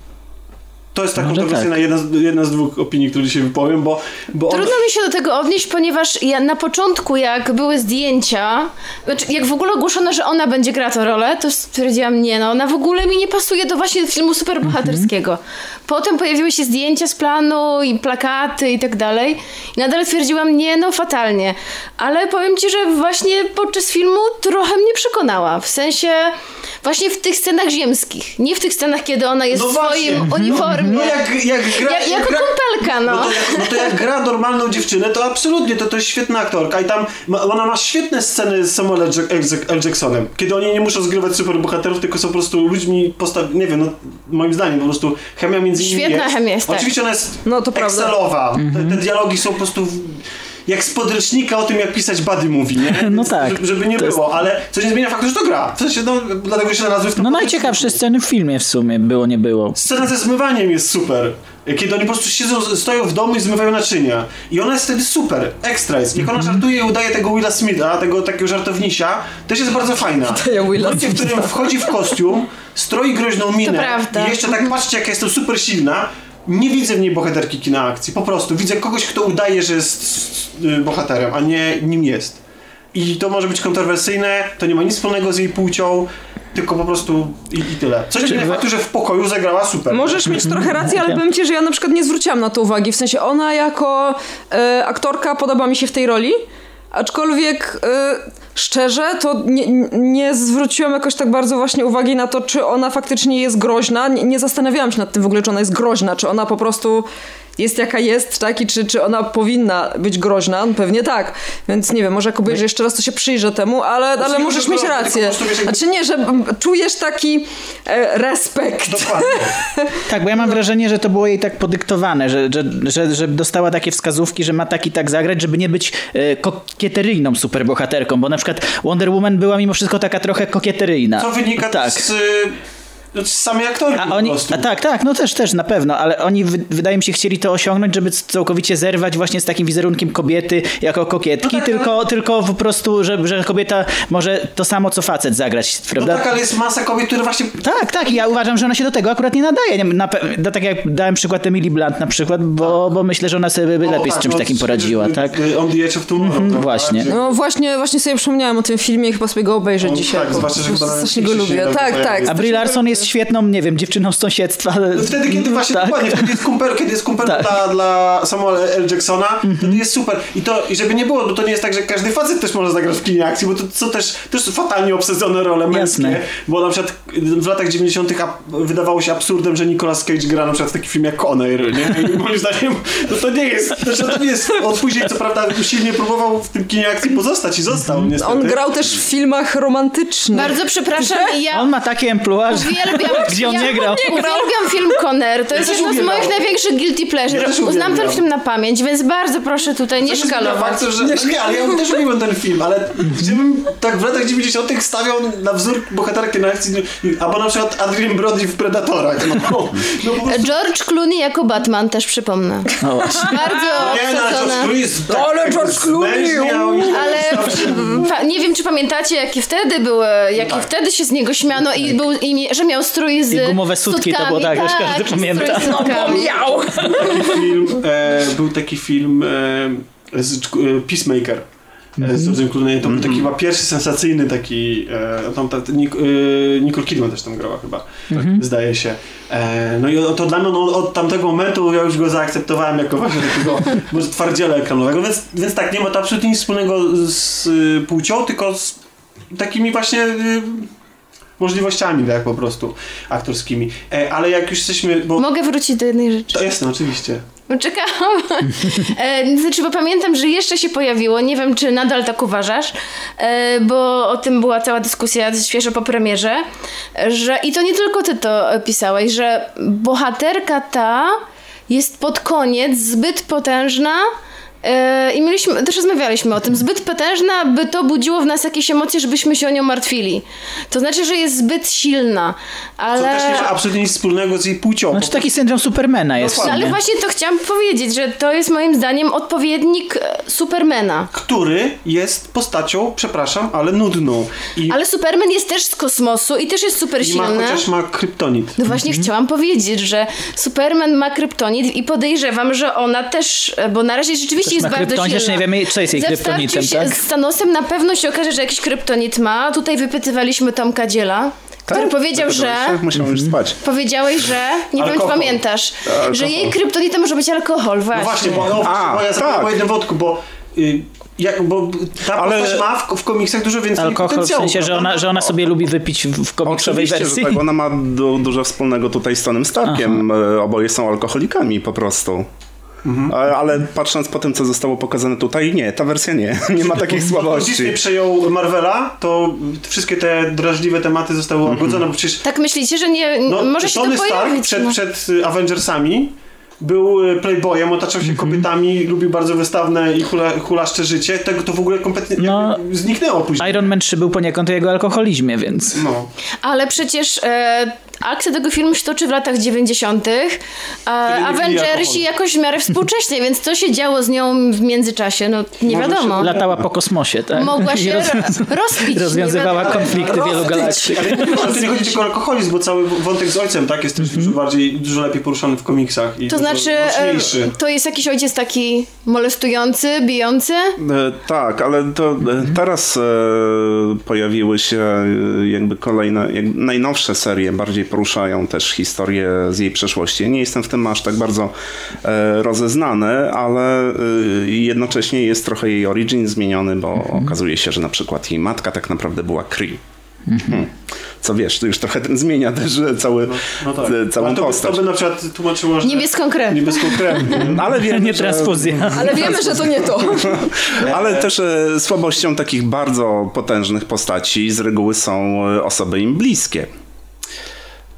To jest ta
Może
kontrowersyjna
tak.
jedna, z, jedna z dwóch opinii, które dzisiaj wypowiem, bo, bo on,
Trudno mi się do tego odnieść, ponieważ ja na początku, jak były zdjęcia, znaczy jak w ogóle ogłoszono, że ona będzie grała tę rolę, to stwierdziłam, nie no, ona w ogóle mi nie pasuje do właśnie filmu superbohaterskiego. Potem pojawiły się zdjęcia z planu i plakaty i tak dalej. I nadal twierdziłam, nie no, fatalnie. Ale powiem ci, że właśnie podczas filmu trochę mnie przekonała. W sensie właśnie w tych scenach ziemskich. Nie w tych scenach, kiedy ona jest
No
w swoim uniformie.
No jak, jak gra...
Jak, jako
gra,
kąpelka, no.
No to, jak, no to jak gra normalną dziewczynę, to absolutnie, to, to jest świetna aktorka i tam ma, ona ma świetne sceny z Samuel L. Jack- L. L. Jacksonem, kiedy oni nie muszą zgrywać superbohaterów, tylko są po prostu ludźmi postaw... nie wiem, no moim zdaniem po prostu chemia między nimi
Świetna
jest.
chemia jest, tak.
Oczywiście ona jest
No to prawda.
Excelowa. Te, te dialogi są po prostu w... jak z podręcznika o tym, jak pisać bady mówi, nie?
No tak.
Żeby, żeby nie
To jest-
było, ale co nie zmienia faktu, że to gra. W sensie, no, dlatego się nazwy w tym
No najciekawsze sceny w filmie w sumie, było, nie było.
Scena ze zmywaniem jest super. Kiedy oni po prostu siedzą, stoją w domu i zmywają naczynia. I ona jest wtedy super, ekstra jest. Jak ona żartuje i udaje tego Willa Smitha, tego takiego żartownisia, też jest bardzo fajna.
Willa
momencie, w którym wchodzi w kostium, stroi groźną minę
prawda.
i jeszcze tak patrzcie, jak ja jestem super silna, nie widzę w niej bohaterki kina akcji. Po prostu widzę kogoś, kto udaje, że jest y, bohaterem, a nie nim jest. I to może być kontrowersyjne, to nie ma nic wspólnego z jej płcią, tylko po prostu i, i tyle. Co nie zmienia faktu, że w pokoju zagrała super.
Możesz mieć trochę rację, ale powiem ci, że ja na przykład nie zwróciłam na to uwagi. W sensie ona jako e, aktorka podoba mi się w tej roli, aczkolwiek e, szczerze to nie, nie zwróciłam jakoś tak bardzo właśnie uwagi na to, czy ona faktycznie jest groźna. Nie, nie zastanawiałam się nad tym w ogóle, czy ona jest groźna, czy ona po prostu jest jaka jest, tak? I czy, czy ona powinna być groźna? No Pewnie tak. Więc nie wiem, może jak obejrzę jeszcze raz, to się przyjrzę temu, ale, ale
nie
możesz
może
mieć rację. Znaczy nie, że czujesz taki e, respekt.
Dokładnie.
Tak, bo ja mam wrażenie, że to było jej tak podyktowane, że, że, że, że dostała takie wskazówki, że ma tak i tak zagrać, żeby nie być e, kokieteryjną superbohaterką, bo na przykład Wonder Woman była mimo wszystko taka trochę kokieteryjna.
Co wynika
tak.
z, no, z samej aktorki
A
po
oni,
prostu.
a tak, tak, no też, też, na pewno, ale oni wy, wydaje mi się chcieli to osiągnąć, żeby całkowicie zerwać właśnie z takim wizerunkiem kobiety jako kokietki,
No tak,
tylko, tylko po prostu, że, że kobieta może to samo co facet zagrać,
No
prawda?
tak, ale jest masa kobiet, które właśnie...
Tak, tak, i ja uważam, że ona się do tego akurat nie nadaje. Nie, Na, no, tak jak dałem przykład Emily Blunt na przykład, bo, bo myślę, że ona sobie by
O,
lepiej z
tak,
czymś
no,
takim poradziła, tak?
On the Edge of Tomorrow. prawda?
właśnie.
No właśnie, właśnie sobie przypomniałem o tym filmie i chyba sobie go obejrzę
On-
dzisiaj.
tak, zwłaszcza, że chyba na
strasznie go lubię. Tak, tak.
A Brie Larson jest świetną, nie wiem, dziewczyną z sąsiedztwa.
No Wtedy, kiedy właśnie,
Tak.
dokładnie, wtedy jest kumpel, kiedy jest kumpel
Tak.
dla, dla Samuela L. Jacksona, wtedy jest super. I to, i żeby nie było, bo to nie jest tak, że każdy facet też może zagrać w kinie akcji, bo to są też, też fatalnie obsadzone role męskie.
Jasne.
Bo na przykład w latach 90. a- wydawało się absurdem, że Nicolas Cage gra na przykład w taki film jak Conner, nie? I moim zdaniem no to nie jest, znaczy to nie jest, on później co prawda usilnie próbował w tym kinie akcji pozostać i został niestety.
On grał też w filmach romantycznych.
Bardzo przepraszam, ja
On ma takie emploi,
uwielbiam,
gdzie on
ja
nie grał.
Uwielbiam film Conner. To jest
też
jedno z moich największych guilty pleasure.
Ja też
Uznam ten film na pamięć, więc bardzo proszę tutaj nie szkalować.
faktem, że, no nie, ale ja też lubiłem ten film, ale gdybym tak w latach 90. stawiał na wzór bohaterki na akcji, albo na przykład Adrian Brody w Predatorach. No, no prostu
George Clooney jako Batman też przypomnę.
No właśnie.
Bardzo
nie, no, George. Clooney jest tak,
Ale
tak
George Clooney,
i-
Ale pa, nie wiem, czy pamiętacie, jakie wtedy były, jakie
tak.
wtedy się z niego śmiano i, był, i że miał strój z
I gumowe sutki, to było tak, już każdy
strój z
pamięta.
sutkami.
Miał!
taki film, e, był taki film e, z, e, Peacemaker. e, Z George'em Clooney. To był taki chyba pierwszy sensacyjny taki. E, tam, ta, Nik, e, Nicole Kidman też tam grała chyba. Zdaje się. E, no i o- to dla mnie no, od tamtego momentu ja już go zaakceptowałem jako właśnie takiego może twardziela ekranowego. Więc, więc tak, nie ma to absolutnie nic wspólnego z y, płcią, tylko z takimi właśnie. Y, możliwościami, tak po prostu aktorskimi. E, ale jak już jesteśmy. Bo
Mogę wrócić do jednej rzeczy.
to jasne, oczywiście.
Czekałam. E, znaczy, bo pamiętam, że jeszcze się pojawiło, nie wiem, czy nadal tak uważasz, e, bo o tym była cała dyskusja świeżo po premierze, że i to nie tylko ty to pisałeś, że bohaterka ta jest pod koniec zbyt potężna, i mieliśmy, też rozmawialiśmy o tym, zbyt potężna, by to budziło w nas jakieś emocje, żebyśmy się o nią martwili. To znaczy, że jest zbyt silna,
To
ale...
też nie ma absolutnie nic wspólnego z jej płcią.
Znaczy taki syndrom Supermana jest
No, ale właśnie to chciałam powiedzieć, że to jest moim zdaniem odpowiednik e, Supermana.
Który jest postacią, przepraszam, ale nudną. I,
Ale Superman jest też z kosmosu i też jest super
i ma,
silny.
chociaż ma kryptonit.
No właśnie chciałam powiedzieć, że Superman ma kryptonit i podejrzewam, że ona też, e, bo na razie rzeczywiście
Też
jest bardzo silna.
jeszcze nie wiemy, co jest jej kryptonitem,
się
tak?
z Thanosem na pewno się okaże, że jakiś kryptonit ma. Tutaj wypytywaliśmy Tomka Dziela, który powiedział, że...
Musiałem już spać.
Powiedziałeś, że, nie wiem czy pamiętasz,
Alkohol.
że jej kryptonitem może być alkohol, właśnie.
No właśnie, bo, no,
A,
bo ja
tak.
o jednym wątku, bo, y, jak, bo ta
Ale-
postać ma w, w komiksach dużo więcej
Alkohol w sensie, że ona, że ona sobie lubi wypić w, komiksowej
Oczywiście,
wersji.
że tak. Ona ma du dużo wspólnego tutaj z Tonym Starkiem. E, Oboje są alkoholikami po prostu.
Mhm.
Ale patrząc po tym, co zostało pokazane tutaj, nie, ta wersja nie. Nie ma takich
Disney
słabości.
przejął Marvela, to wszystkie te drażliwe tematy zostały
Mhm.
łagodzone, bo przecież
Tak myślicie, że nie,
no,
może się
Tony
to
Stark
pojawić?
przed,
no.
przed Avengersami był y, playboyem, otaczał się kobietami, lubił bardzo wystawne i hula, hulaszcze życie. Tego to w ogóle kompletnie
No.
zniknęło później.
Iron Man 3 był poniekąd o jego alkoholizmie, więc...
No.
Ale przecież e, akcja tego filmu się toczy w latach 90. A
Wtedy nie pili
Avengersi jakoś w miarę współcześnie, więc co się działo z nią w międzyczasie? No nie
Może
wiadomo.
Latała po kosmosie, tak?
Mogła się
roz-
ro- rozpić. nie
Rozwiązywała konflikty wielu galaktyk.
Ale to nie chodzi tylko o alkoholizm, bo cały wątek z ojcem tak jest też dużo bardziej, dużo lepiej poruszany w komiksach. I
To znaczy, e,
mocniejszy.
to jest jakiś ojciec taki molestujący, bijący?
E, Tak, ale to e, teraz e, pojawiły się e, jakby kolejne, jak, najnowsze serie, bardziej poruszają też historię z jej przeszłości. Ja Nie jestem w tym aż tak bardzo e, rozeznany, ale e, jednocześnie jest trochę jej origin zmieniony, bo okazuje się, że na przykład jej matka tak naprawdę była Kree. Hmm. Co wiesz, to już trochę ten zmienia też cały,
No tak.
e, całą
Ale to,
postać.
To by na przykład tłumaczyło, że...
Niebieską krew.
Niebieską krew.
Ale wiemy,
Nie
że-
transfuzja.
Ale wiemy, że to nie to.
Ale też e, słabością takich bardzo potężnych postaci z reguły są osoby im bliskie.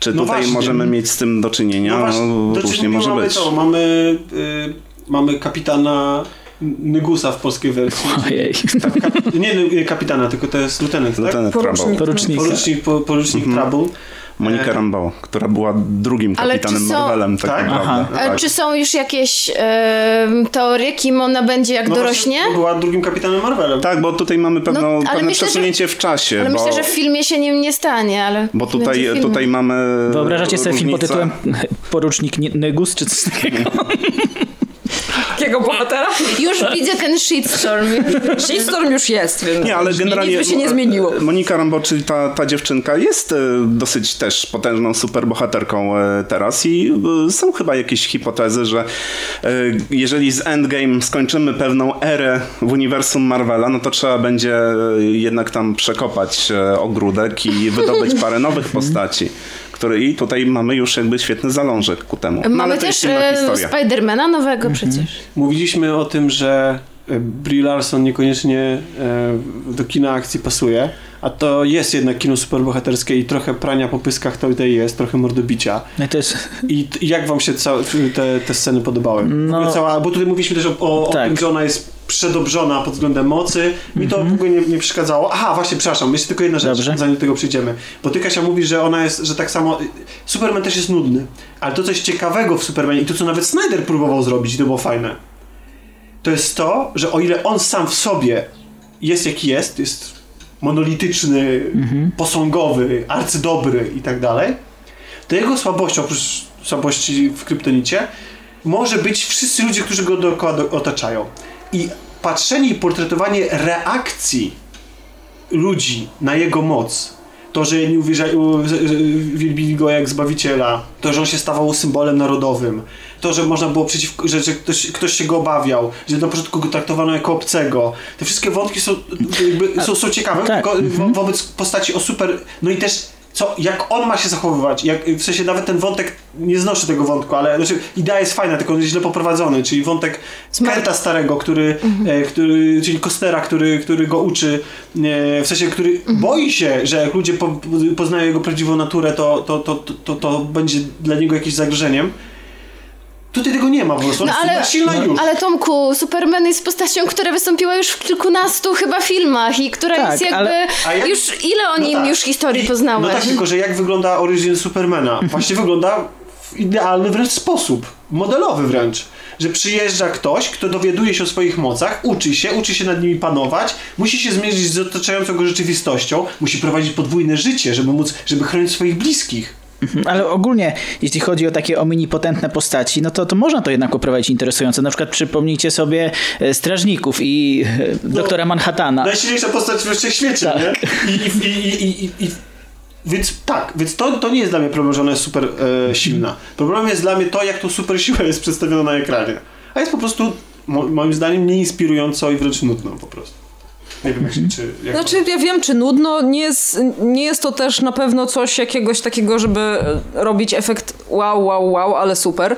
Czy
No
tutaj
właśnie.
możemy mieć z tym do czynienia? No,
właśnie, do
różnie
czego
może
mamy
być.
To, mamy, y, mamy kapitana Nygusa w polskiej wersji.
Ojej.
Nie y, kapitana, tylko to jest lutenant, tak?
Lieutenant
Porucznik.
Trouble.
Porucznika.
Porucznik, po, porucznik Trouble.
Monika Rambeau, która była drugim kapitanem
są-
Marvelem tak,
Tak?
naprawdę.
E,
Tak.
Czy są już jakieś e, teorie, kim ona będzie, jak
No
dorośnie?
właśnie, Była drugim kapitanem Marvelem.
tak, bo tutaj mamy pewno,
No, ale
pewne
myślę, że-
przesunięcie w czasie.
Ale
bo,
myślę, że w filmie się nim nie stanie, ale...
bo tutaj, tutaj mamy
Wyobrażacie sobie film pod
różnicę.
tytułem Porucznik Nie- Nygus, czy coś takiego?
Bohatera?
Już widzę ten shitstorm.
Shitstorm już jest, więc
Nie, ale generalnie
nic by się nie zmieniło.
Monika Rambo, czyli ta, ta dziewczynka jest e, dosyć też potężną superbohaterką e, teraz i e, są chyba jakieś hipotezy, że e, jeżeli z Endgame skończymy pewną erę w uniwersum Marvela, no to trzeba będzie e, jednak tam przekopać e, ogródek i wydobyć parę nowych postaci. Które, I tutaj mamy już jakby świetny zalążek ku temu. No,
Mamy
jest
też e. Spidermana nowego przecież.
Mówiliśmy o tym, że e, Brie Larson niekoniecznie e, do kina akcji pasuje, a to jest jednak kino superbohaterskie i trochę prania po pyskach to tutaj jest, trochę mordobicia.
No i to jest...
I jak wam się te, te sceny podobały?
No-
cała, bo tutaj mówiliśmy też o, o, o
Tak.
tym, że ona jest przedobrzona pod względem mocy. Mi to w ogóle nie, nie przeszkadzało. Aha, właśnie, przepraszam, jeszcze tylko jedna rzecz,
Dobrze.
zanim do tego przejdziemy. Bo ty, Kasia, mówi, że ona jest, że tak samo... Superman też jest nudny, ale to coś ciekawego w Supermanie i to, co nawet Snyder próbował zrobić, to było fajne. To jest to, że o ile on sam w sobie jest jaki jest, jest monolityczny, posągowy, arcydobry i tak dalej, to jego słabością, oprócz słabości w kryptonicie, może być wszyscy ludzie, którzy go dookoła do, otaczają. I patrzenie i portretowanie reakcji ludzi na jego moc, to, że nie uwierza- wielbili go jak zbawiciela, to, że on się stawał symbolem narodowym, to, że można było przeciw, że, że ktoś, ktoś się go obawiał, że na początku go traktowano jako obcego. Te wszystkie wątki są, jakby, są, są ciekawe
tak.
wo, wobec postaci o super, no i też co, jak on ma się zachowywać, jak, w sensie nawet ten wątek, nie znoszę tego wątku, ale znaczy, idea jest fajna, tylko on jest źle poprowadzony, czyli wątek Kenta starego, który, e, który czyli Kostera, który, który go uczy, e, w sensie, który boi się, że jak ludzie po, poznają jego prawdziwą naturę, to, to, to, to, to, to będzie dla niego jakimś zagrożeniem. Tutaj tego nie ma po prostu.
No ale,
silna już.
ale Tomku, Superman jest postacią, która wystąpiła już w kilkunastu chyba filmach i która
Tak,
jest jakby...
ale-
A jak-
Już ile o
No
nim
tak.
już historii poznałeś?
No tak, tylko że jak wygląda origin Supermana? Właśnie wygląda w idealny wręcz sposób. Modelowy wręcz. Że przyjeżdża ktoś, kto dowiaduje się o swoich mocach, uczy się, uczy się nad nimi panować, musi się zmierzyć z otaczającą go rzeczywistością, musi prowadzić podwójne życie, żeby móc, żeby chronić swoich bliskich.
Mhm, Ale ogólnie, jeśli chodzi o takie omnipotentne postaci, no to, to można to jednak poprowadzić interesująco. Na przykład przypomnijcie sobie e, Strażników i e, doktora Manhattana.
Najsilniejsza postać we wszechświecie,
Tak.
nie? I, i, i, i, i, i, więc tak, więc to, to nie jest dla mnie problem, że ona jest super e, silna. Problemem jest dla mnie to, jak to super siła jest przedstawiona na ekranie. A jest po prostu, mo, moim zdaniem, nieinspirująco i wręcz nudną po prostu. Nie wiem, jak się, czy... Jak
Znaczy, ja wiem, czy nudno, nie jest, nie jest to też na pewno coś jakiegoś takiego, żeby e, robić efekt wow, wow, wow, ale super.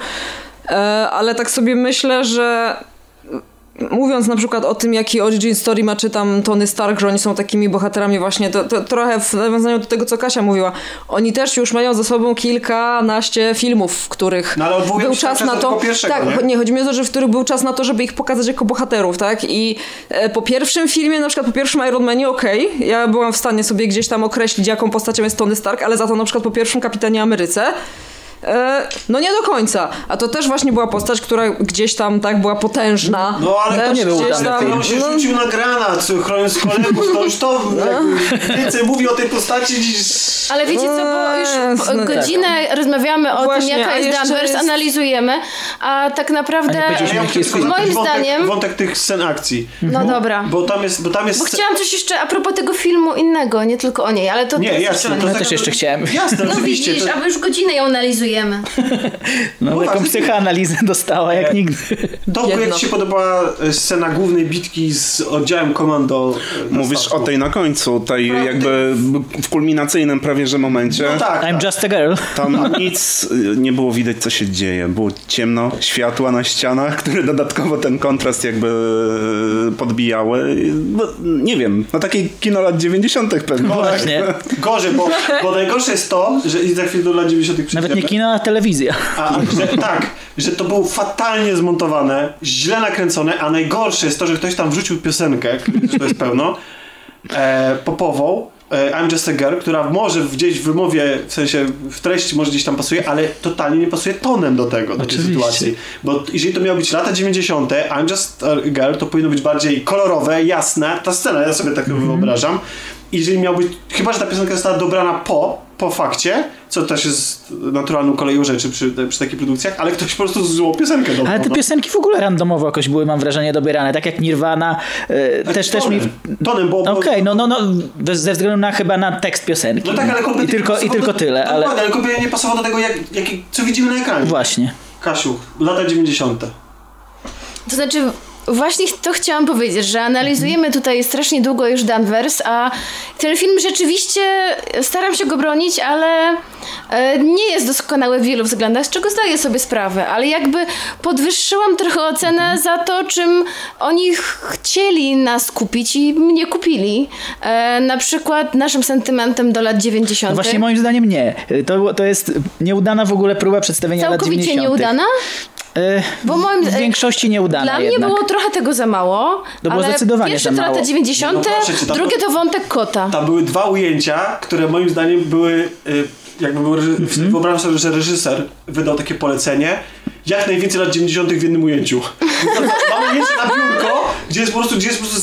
E, ale tak sobie myślę, że mówiąc na przykład o tym, jaki origin story ma, czy tam Tony Stark, że oni są takimi bohaterami właśnie, to, to trochę w nawiązaniu do tego, co Kasia mówiła, oni też już mają za sobą kilkanaście filmów, w których
No
był czas na to... tak,
nie?
nie, chodzi mi o to, że w których był czas na to, żeby ich pokazać jako bohaterów, tak? I e, po pierwszym filmie, na przykład po pierwszym Iron Manie, okej, ja byłam w stanie sobie gdzieś tam określić, jaką postacią jest Tony Stark, ale za to na przykład po pierwszym Kapitanie Ameryce e, no nie do końca. A to też właśnie była postać, która gdzieś tam tak była potężna.
No ale
Też
to nie był
gdzieś
udany
tam-
film. On się
no,
rzucił na granat, chroniąc kolegów, to już to jakby więcej mówi o tej postaci niż...
Ale wiecie co, bo już
Jasne,
po- godzinę rozmawiamy o
Właśnie,
tym, jaka jest Danvers,
jest-
analizujemy, a tak naprawdę...
A.
Moim
wątek,
zdaniem-
Wątek tych scen akcji.
No dobra.
Bo tam jest... Bo tam jest
Bo chciałam coś jeszcze a propos tego filmu innego, nie tylko o niej, ale to...
Nie,
to
jasne.
to-
To
Ja
tak-
też jeszcze chciałem.
Jasne,
No
oczywiście.
widzisz,
to...
a już godzinę ją analizujemy.
No,
No
taką
właśnie.
psychoanalizę dostała jak nigdy.
Dobry, jak ci się podobała e, scena głównej bitki z oddziałem komando? e, na
Mówisz o tej na końcu, tej jakby w kulminacyjnym prawie że momencie.
No tak,
I'm
tak.
just a girl.
Tam nic y, nie było widać, co się dzieje. Było ciemno, światła na ścianach, które dodatkowo ten kontrast jakby podbijały. No, nie wiem, no takie kino lat 90. pewnie.
Właśnie.
Gorzej, bo, bo najgorsze jest to, że i za chwilę do lat 90.
Nawet nie kino, a telewizja.
A, że, tak, że to było fatalnie zmontowane, źle nakręcone, a najgorsze jest to, że ktoś tam wrzucił piosenkę, to jest pełno, e, popową, e, I'm Just a Girl, która może gdzieś w wymowie, w sensie w treści może gdzieś tam pasuje, ale totalnie nie pasuje tonem do tego, do tej sytuacji. Bo jeżeli to miało być lata 90., I'm Just a Girl, to powinno być bardziej kolorowe, jasne, ta scena, ja sobie tak wyobrażam. I jeżeli miał być, chyba, że ta piosenka została dobrana po, po fakcie, co też jest naturalną koleją rzeczy przy, przy takich produkcjach, ale ktoś po prostu złą piosenkę dobrał.
Ale te
no.
piosenki w ogóle randomowo jakoś były, mam wrażenie, dobierane. Tak jak Nirvana, e, też, też mi...
Tonem, tonem, bo...
Okej, no, no, no, bez- ze względu na chyba na tekst piosenki.
No tak, ale
I
kompletnie
tylko, I tylko
do-
tyle, ale
ale kompletnie nie pasowało do tego, jak, jak, co widzimy na ekranie.
właśnie.
Kasiu, lata 90.
To znaczy, właśnie to chciałam powiedzieć, że analizujemy tutaj strasznie długo już Danvers, a ten film rzeczywiście staram się go bronić, ale e, nie jest doskonały w wielu względach, z czego zdaję sobie sprawę, ale jakby podwyższyłam trochę ocenę za to, czym oni ch- chcieli nas kupić i mnie kupili. E, na przykład naszym sentymentem do lat 90.
No właśnie moim zdaniem nie. To, to jest nieudana w ogóle próba przedstawienia lat
Całkowicie
90.
nieudana?
E,
Bo moim-
w większości nieudana
Dla
jednak.
mnie było trochę tego za mało.
To było
ale
zdecydowanie
pierwsze
za
to
mało.
lata 90.,
No tam-
drugie to wątek kota.
Tam były dwa ujęcia, które moim zdaniem były, y, jakby był,
Mhm.
wyobrażam sobie, że reżyser wydał takie polecenie, jak najwięcej lat 90. w jednym ujęciu. Mamy ujęcie na biurko, gdzie jest po prostu, gdzie jest po prostu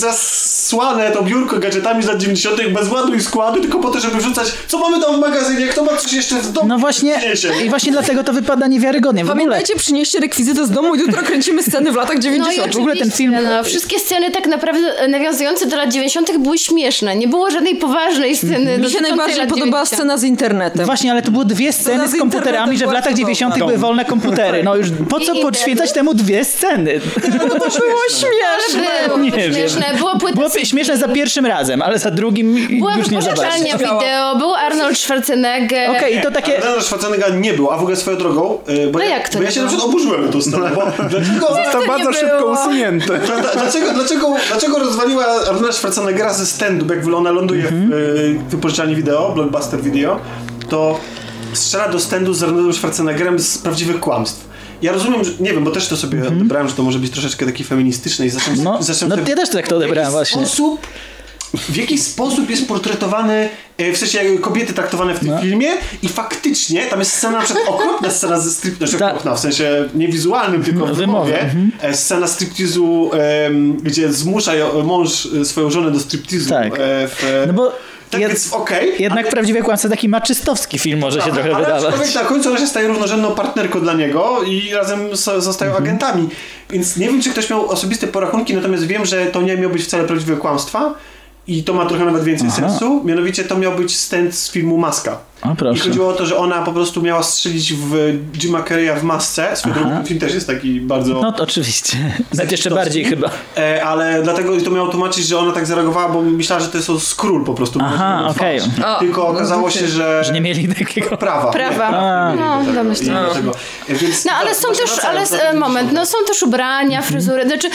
zasłane to biurko gadżetami z lat 90. bez ładu i składu, tylko po to, żeby wrzucać, co mamy tam w magazynie, kto ma coś jeszcze w domu.
No właśnie,
przyniesie.
i właśnie dlatego to wypada niewiarygodnie. W ogóle,
Pamiętajcie, przynieście rekwizyty z domu i jutro kręcimy sceny w latach
No i
90.
w ogóle ten film-
No, wszystkie sceny tak naprawdę e, nawiązujące do lat 90. były śmieszne. Nie było żadnej poważnej sceny.
Mi się najbardziej podobała
90.
scena z internetem.
Właśnie, ale to były dwie sceny
z
z komputerami, że w latach
była
90.
cudowna.
były wolne komputery. No już po co podświęcać temu dwie sceny?
To było śmieszne.
Było
Nie
śmieszne. Było płyta
Było śmieszne za pierwszym razem, ale za drugim
Była
już nie za bardzo.
wypożyczalnia wideo, był Arnold Schwarzenegger.
Okej, i to takie...
Ale Arnold Schwarzenegga nie był, a w ogóle swoją drogą, y, bo,
No
ja,
jak to
bo ja się na przykład oburzyłem tą scenę, bo dlaczego...
To bardzo
nie
szybko
było.
usunięte.
Dla- Dlaczego, dlaczego, dlaczego rozwaliła Arnold Schwarzeneggera ze standu, jak ona ląduje w y, wypożyczalni wideo, Blockbuster Video, to strzela do standu z Arnoldem Schwarzeneggerem z prawdziwych kłamstw. Ja rozumiem, że, nie wiem, bo też to sobie odebrałem, że to może być troszeczkę taki feministyczne i zacząłem,
No,
zacząłem
no ja też tak to odebrałem właśnie.
Sposób, w jaki sposób jest portretowany, e, w sensie jak kobiety traktowane w tym
No.
filmie i faktycznie tam jest scena, na przykład okropna scena ze strip, znaczy okropna, w sensie nie wizualnym, tylko w
Wymowie,
wymowie, e, scena striptizu, gdzie zmusza mąż e, swoją żonę do striptizu.
Tak.
W,
No bo
tak
jed-
więc okej.
jednak
ale-
prawdziwie kłamca taki maczystowski film może się trochę
ale
wydawać.
aczkolwiek na końcu ona się staje równorzędną partnerką dla niego i razem zostają
Mhm.
agentami. Więc nie wiem, czy ktoś miał osobiste porachunki, natomiast wiem, że to nie miał być wcale prawdziwego kłamstwa. I to ma trochę nawet więcej
Aha.
sensu. Mianowicie to miał być stent z filmu Maska.
O
I
proszę.
chodziło o to, że ona po prostu miała strzelić w Jima Carreya w masce. Swoją drogą ten film też jest taki bardzo...
No to oczywiście. Nawet jeszcze bardziej chyba.
E, ale dlatego to miało tłumaczyć, że ona tak zareagowała, bo myślała, że to jest skról po prostu.
Aha, okej.
A,
Tylko
no
okazało się, że...
Że nie mieli takiego...
Prawa.
Prawa.
Nie,
A.
No,
do tego.
domyślnie.
I dlatego- e, Więc,
No ale
da-
są też, ale moment, no są też ubrania, fryzury, znaczy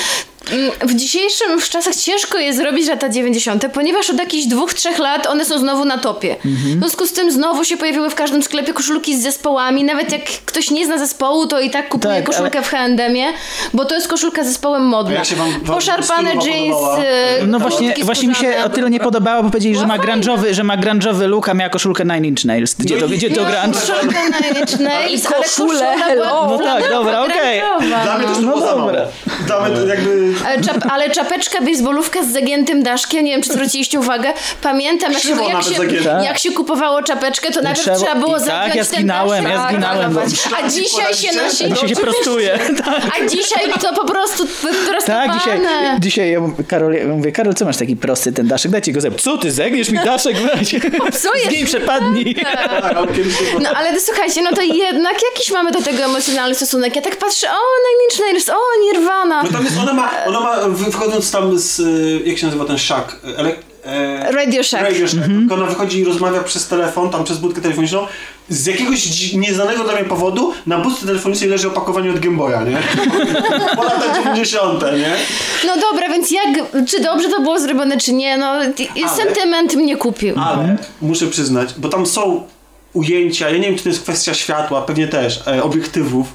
w dzisiejszym w czasach ciężko jest zrobić lata 90., ponieważ od jakichś dwóch, trzech lat one są znowu na topie. W związku z tym znowu się pojawiły w każdym sklepie koszulki z zespołami, nawet jak ktoś nie zna zespołu, to i tak kupuje
Tak,
koszulkę w H&M-ie, bo to jest koszulka z zespołem modna.
A jak się wam- wam
Poszarpane jeans,
podobała?
e,
No właśnie, właśnie mi się o tyle nie podobało, bo powiedzieli, że ma grunge'owy, że ma grunge'owy look, a miała koszulkę Nine Inch Nails. Gdzie to,
No
gdzie to
Miała
grunge?
koszulkę Nine Inch Nails, ale
koszulę,
No tak, dobra, okej.
grunge'owa,
Dla mnie
no.
to
No dobra.
Dla mnie to jakby...
Ale, czap, ale czapeczka, baseballówka z zagiętym daszkiem, nie wiem czy zwróciliście uwagę, pamiętam jak, się, jak, się, jak się kupowało czapeczkę, to najpierw
trzeba-
trzeba było
i tak,
zagiąć
ja
ten
zginałem,
daszek,
ja
tak,
zginałem,
malować.
bo-
A dzisiaj się nosi...
A dzisiaj się prostuje.
A dzisiaj to po prostu
Tak, dzisiaj,
prostowane.
dzisiaj ja mówię, Karol, ja mówię, Karol, co masz taki prosty ten daszek? Dajcie go zep. Co ty, zegniesz mi daszek? Weź.
Psujesz
Zgiń, przepadnij.
Tak.
No ale słuchajcie, no to jednak jakiś mamy do tego emocjonalny stosunek. Ja tak patrzę, o, Nine Inch Nails, o, Nirvana.
No tam jest, ona ma, ona ma, wy- wychodząc tam z, y, jak się nazywa ten szak? Ele, e,
Radio Shack.
Radio Shack. Ona wychodzi i rozmawia przez telefon, tam przez budkę telefoniczną. Z jakiegoś nieznanego dla mnie powodu na budce telefonicznej leży opakowanie od Game Boya, nie? Po lata 90, nie?
No dobra, więc jak, czy dobrze to było zrobione, czy nie, no
Ale-
sentyment mnie kupił.
Ale muszę przyznać, bo tam są ujęcia, ja nie wiem, czy to jest kwestia światła, pewnie też, e, obiektywów,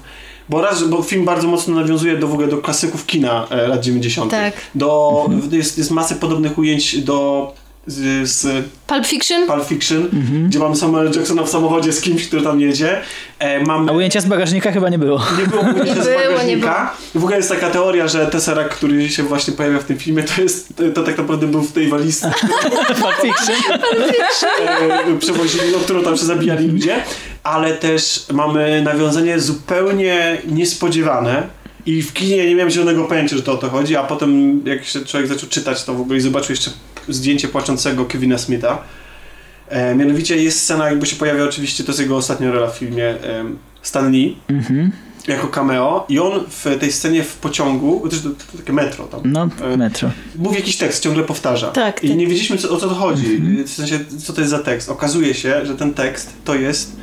bo raz, bo film bardzo mocno nawiązuje do w ogóle do klasyków kina e, lat 90.
Tak.
Do, jest, jest masę podobnych ujęć do z, z
Pulp Fiction?
Pulp Fiction, gdzie mamy Samuel Jacksona w samochodzie z kimś, który tam jedzie. E, mamy
A ujęcia z bagażnika chyba nie było.
nie było ujęcia
Nie
z
było,
bagażnika. W ogóle jest taka teoria, że Tesseract, który się właśnie pojawia w tym filmie, to jest, to tak naprawdę był w tej walizce,
Pulp Fiction.
e, przewozili, no, którą tam się zabijali ludzie, ale też mamy nawiązanie zupełnie niespodziewane i w kinie nie miałem zielonego pojęcia, że to o to chodzi, a potem jak się człowiek zaczął czytać to w ogóle i zobaczył jeszcze zdjęcie płaczącego Kevina Smitha, e, mianowicie jest scena, jakby się pojawia oczywiście, to jest jego ostatnia rola w filmie em, Stan Lee,
Mhm.
jako cameo i on w tej scenie w pociągu, to, to, to takie metro tam,
No,
e,
metro.
mówi jakiś tekst, ciągle powtarza.
Tak,
I
tak.
nie wiedzieliśmy co, o co to chodzi, w sensie co to jest za tekst. Okazuje się, że ten tekst to jest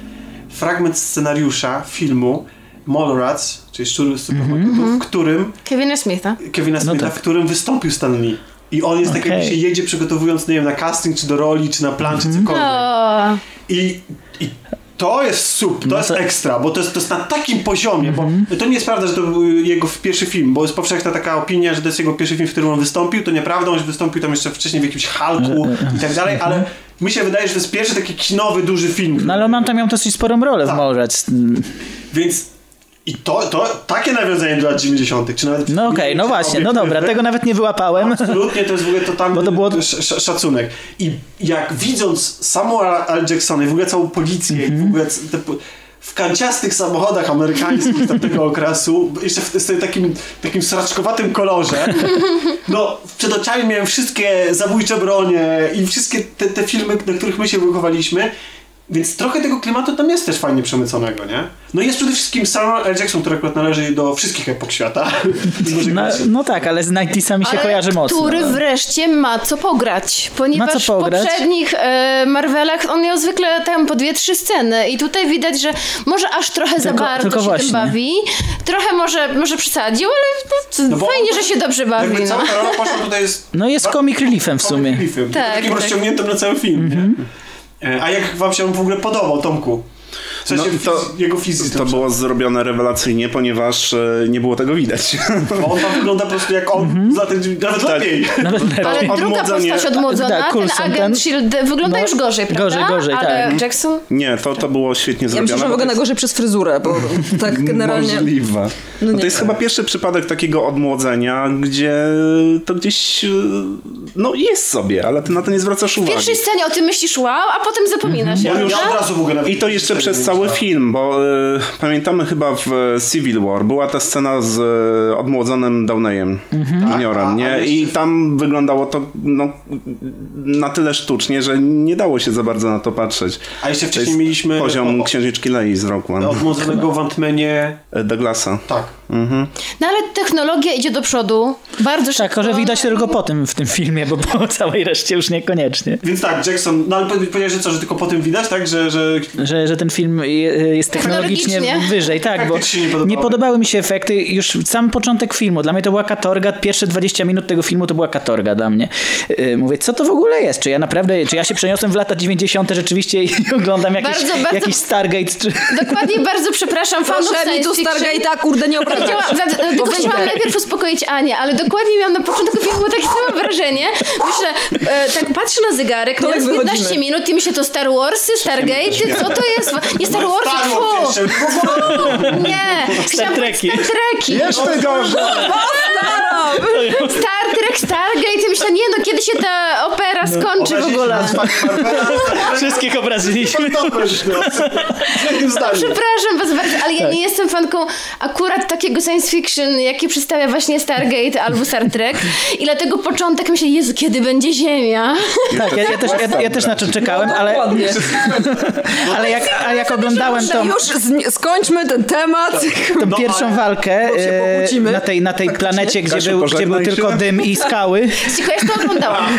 fragment scenariusza filmu Mallrats, czyli Szczury z supermarketu, w którym
Kevina Smitha.
Kevina
No
Smitha,
tak.
w którym wystąpił Stan Lee. I on jest tak
Okej.
jakby się jedzie przygotowując, nie wiem, na casting, czy do roli, czy na plan, czy cokolwiek.
O,
I, I to jest sup, to
No
jest
to-
ekstra, bo to jest, to jest na takim poziomie, bo to nie jest prawda, że to był jego pierwszy film, bo jest powszechna taka opinia, że to jest jego pierwszy film, w którym on wystąpił, to nieprawda, on wystąpił tam jeszcze wcześniej w jakimś Hulku i tak dalej, ale mi się wydaje, że to jest pierwszy taki kinowy, duży film.
No ale on tam miał dosyć sporą rolę w
Tak.
Mallrats.
Więc i to, to takie nawiązanie do lat 90., czy nawet...
No okej, no właśnie, no dobra, tego nawet nie wyłapałem.
Absolutnie, to jest w ogóle totalny
Bo to było-
sz, sz, szacunek. I jak widząc Samuela L. Jacksona i w ogóle całą policję i w
Mhm.
ogóle te, w kanciastych samochodach amerykańskich tamtego okresu, jeszcze w, w takim, takim sraczkowatym kolorze, no przed oczami miałem wszystkie zabójcze bronie i wszystkie te, te filmy, na których my się wychowaliśmy, więc trochę tego klimatu tam jest też fajnie przemyconego, nie? No i jest przede wszystkim Samuel L. Jackson, który akurat należy do wszystkich epok świata.
No, no tak, ale z 90 się
ale
kojarzy mocno.
który wreszcie ma co pograć, ponieważ
Ma co pograć?
w poprzednich e, Marvelach on miał zwykle tam po dwie, trzy sceny i tutaj widać, że może aż trochę za
Tylko-
bardzo
tylko
się
właśnie.
tym bawi, trochę może, może przesadził, ale no,
No
fajnie,
on-
że się dobrze bawi.
Jakby
No.
cała ta rola poszła tutaj jest...
No jest comic reliefem w sumie.
Comic reliefem,
Tak,
takim
tak.
rozciągniętym na cały film, nie? E, A jak wam się w ogóle podobał, Tomku? W sensie
No, to-
fiz- jego.
To było zrobione rewelacyjnie, ponieważ e, nie było tego widać.
Bo on tam wygląda po prostu jak on z lat, nawet
Tak.
lepiej.
Nawet lepiej.
Ale druga postać odmłodzona,
Tak,
ten
Coulson,
agent
ten-
Shield wygląda
no,
już gorzej, prawda?
gorzej, gorzej,
Ale
tak.
Jackson?
Nie, to, to było świetnie
Ja
zrobione.
myślę, że
bo to
wygląda
jest-
gorzej przez fryzurę, bo tak generalnie...
Możliwe.
No
to jest chyba pierwszy przypadek takiego odmłodzenia, gdzie to gdzieś e, no jest sobie, ale ty na to nie zwracasz
W
uwagi.
pierwszej scenie o tym myślisz wow, a potem zapominasz.
Ja już
prawda?
od razu w ogóle nawet
I to jeszcze przez cały film, bo e, pamiętamy chyba w e, Civil War była ta scena z e, odmłodzonym Downeyem, juniorem,
A, a
nie?
jeszcze-
I tam wyglądało to no, na tyle sztucznie, że nie dało się za bardzo na to patrzeć.
A jeszcze wcześniej mieliśmy
poziom
o-
księżniczki Lei z Rock One,
odmłodzonego w Antmenie.
e, Douglasa.
Tak.
No ale technologia idzie do przodu bardzo szybko.
Tak, że widać tylko po tym w tym filmie, bo po całej reszcie już niekoniecznie.
Więc tak, Jackson, no ale powiedziałeś, że co, że tylko po tym widać, tak? Że, że
Że, że ten film je- jest technologicznie
Technologicznie.
wyżej, tak, bo
nie podobały?
nie podobały mi się efekty. Już sam początek filmu, dla mnie to była katorga, pierwsze 20 minut tego filmu to była katorga dla mnie. Yy, Mówię, co to w ogóle jest? Czy ja naprawdę, czy ja się przeniosłem w lata 90 rzeczywiście i oglądam jakiś,
Bardzo, bardzo-
jakiś Stargate? Czy...
Dokładnie, bardzo przepraszam fanów
Proszę mi tu. Stargate'a, kurde, nie obrażać.
Chciałam, tylko chciałam najpierw uspokoić Anię, ale dokładnie miałam na początku filmu takie samo wrażenie. Myślę, e, tak patrzę na zegarek,
To jak
15
wychodzimy?
minut i myślę, to Star Warsy, Stargate'y, co to jest? Nie Star Warsy,
Star Wars
fu! Nie! Powiedzieć
Treki.
Star Treki.
Jeszcze gorzej!
Star Trek, Stargate i myślę, nie no, kiedy się ta opera skończy w ogóle?
Wszystkich obraziliśmy.
Przepraszam was bardzo, ale ja nie jestem fanką akurat takiego science fiction, jaki przedstawia właśnie Stargate albo Star Trek. I dlatego początek myślę, Jezu, kiedy będzie Ziemia?
Tak, ja, ja, też, ja, ja też na to czekałem, ale,
Dokładnie.
ale jak, a jak oglądałem tą,
Już skończmy ten temat.
tą pierwszą walkę e, na tej, na tej planecie, gdzie był, gdzie był tylko dym i skały,
Cicho, ja to oglądałam.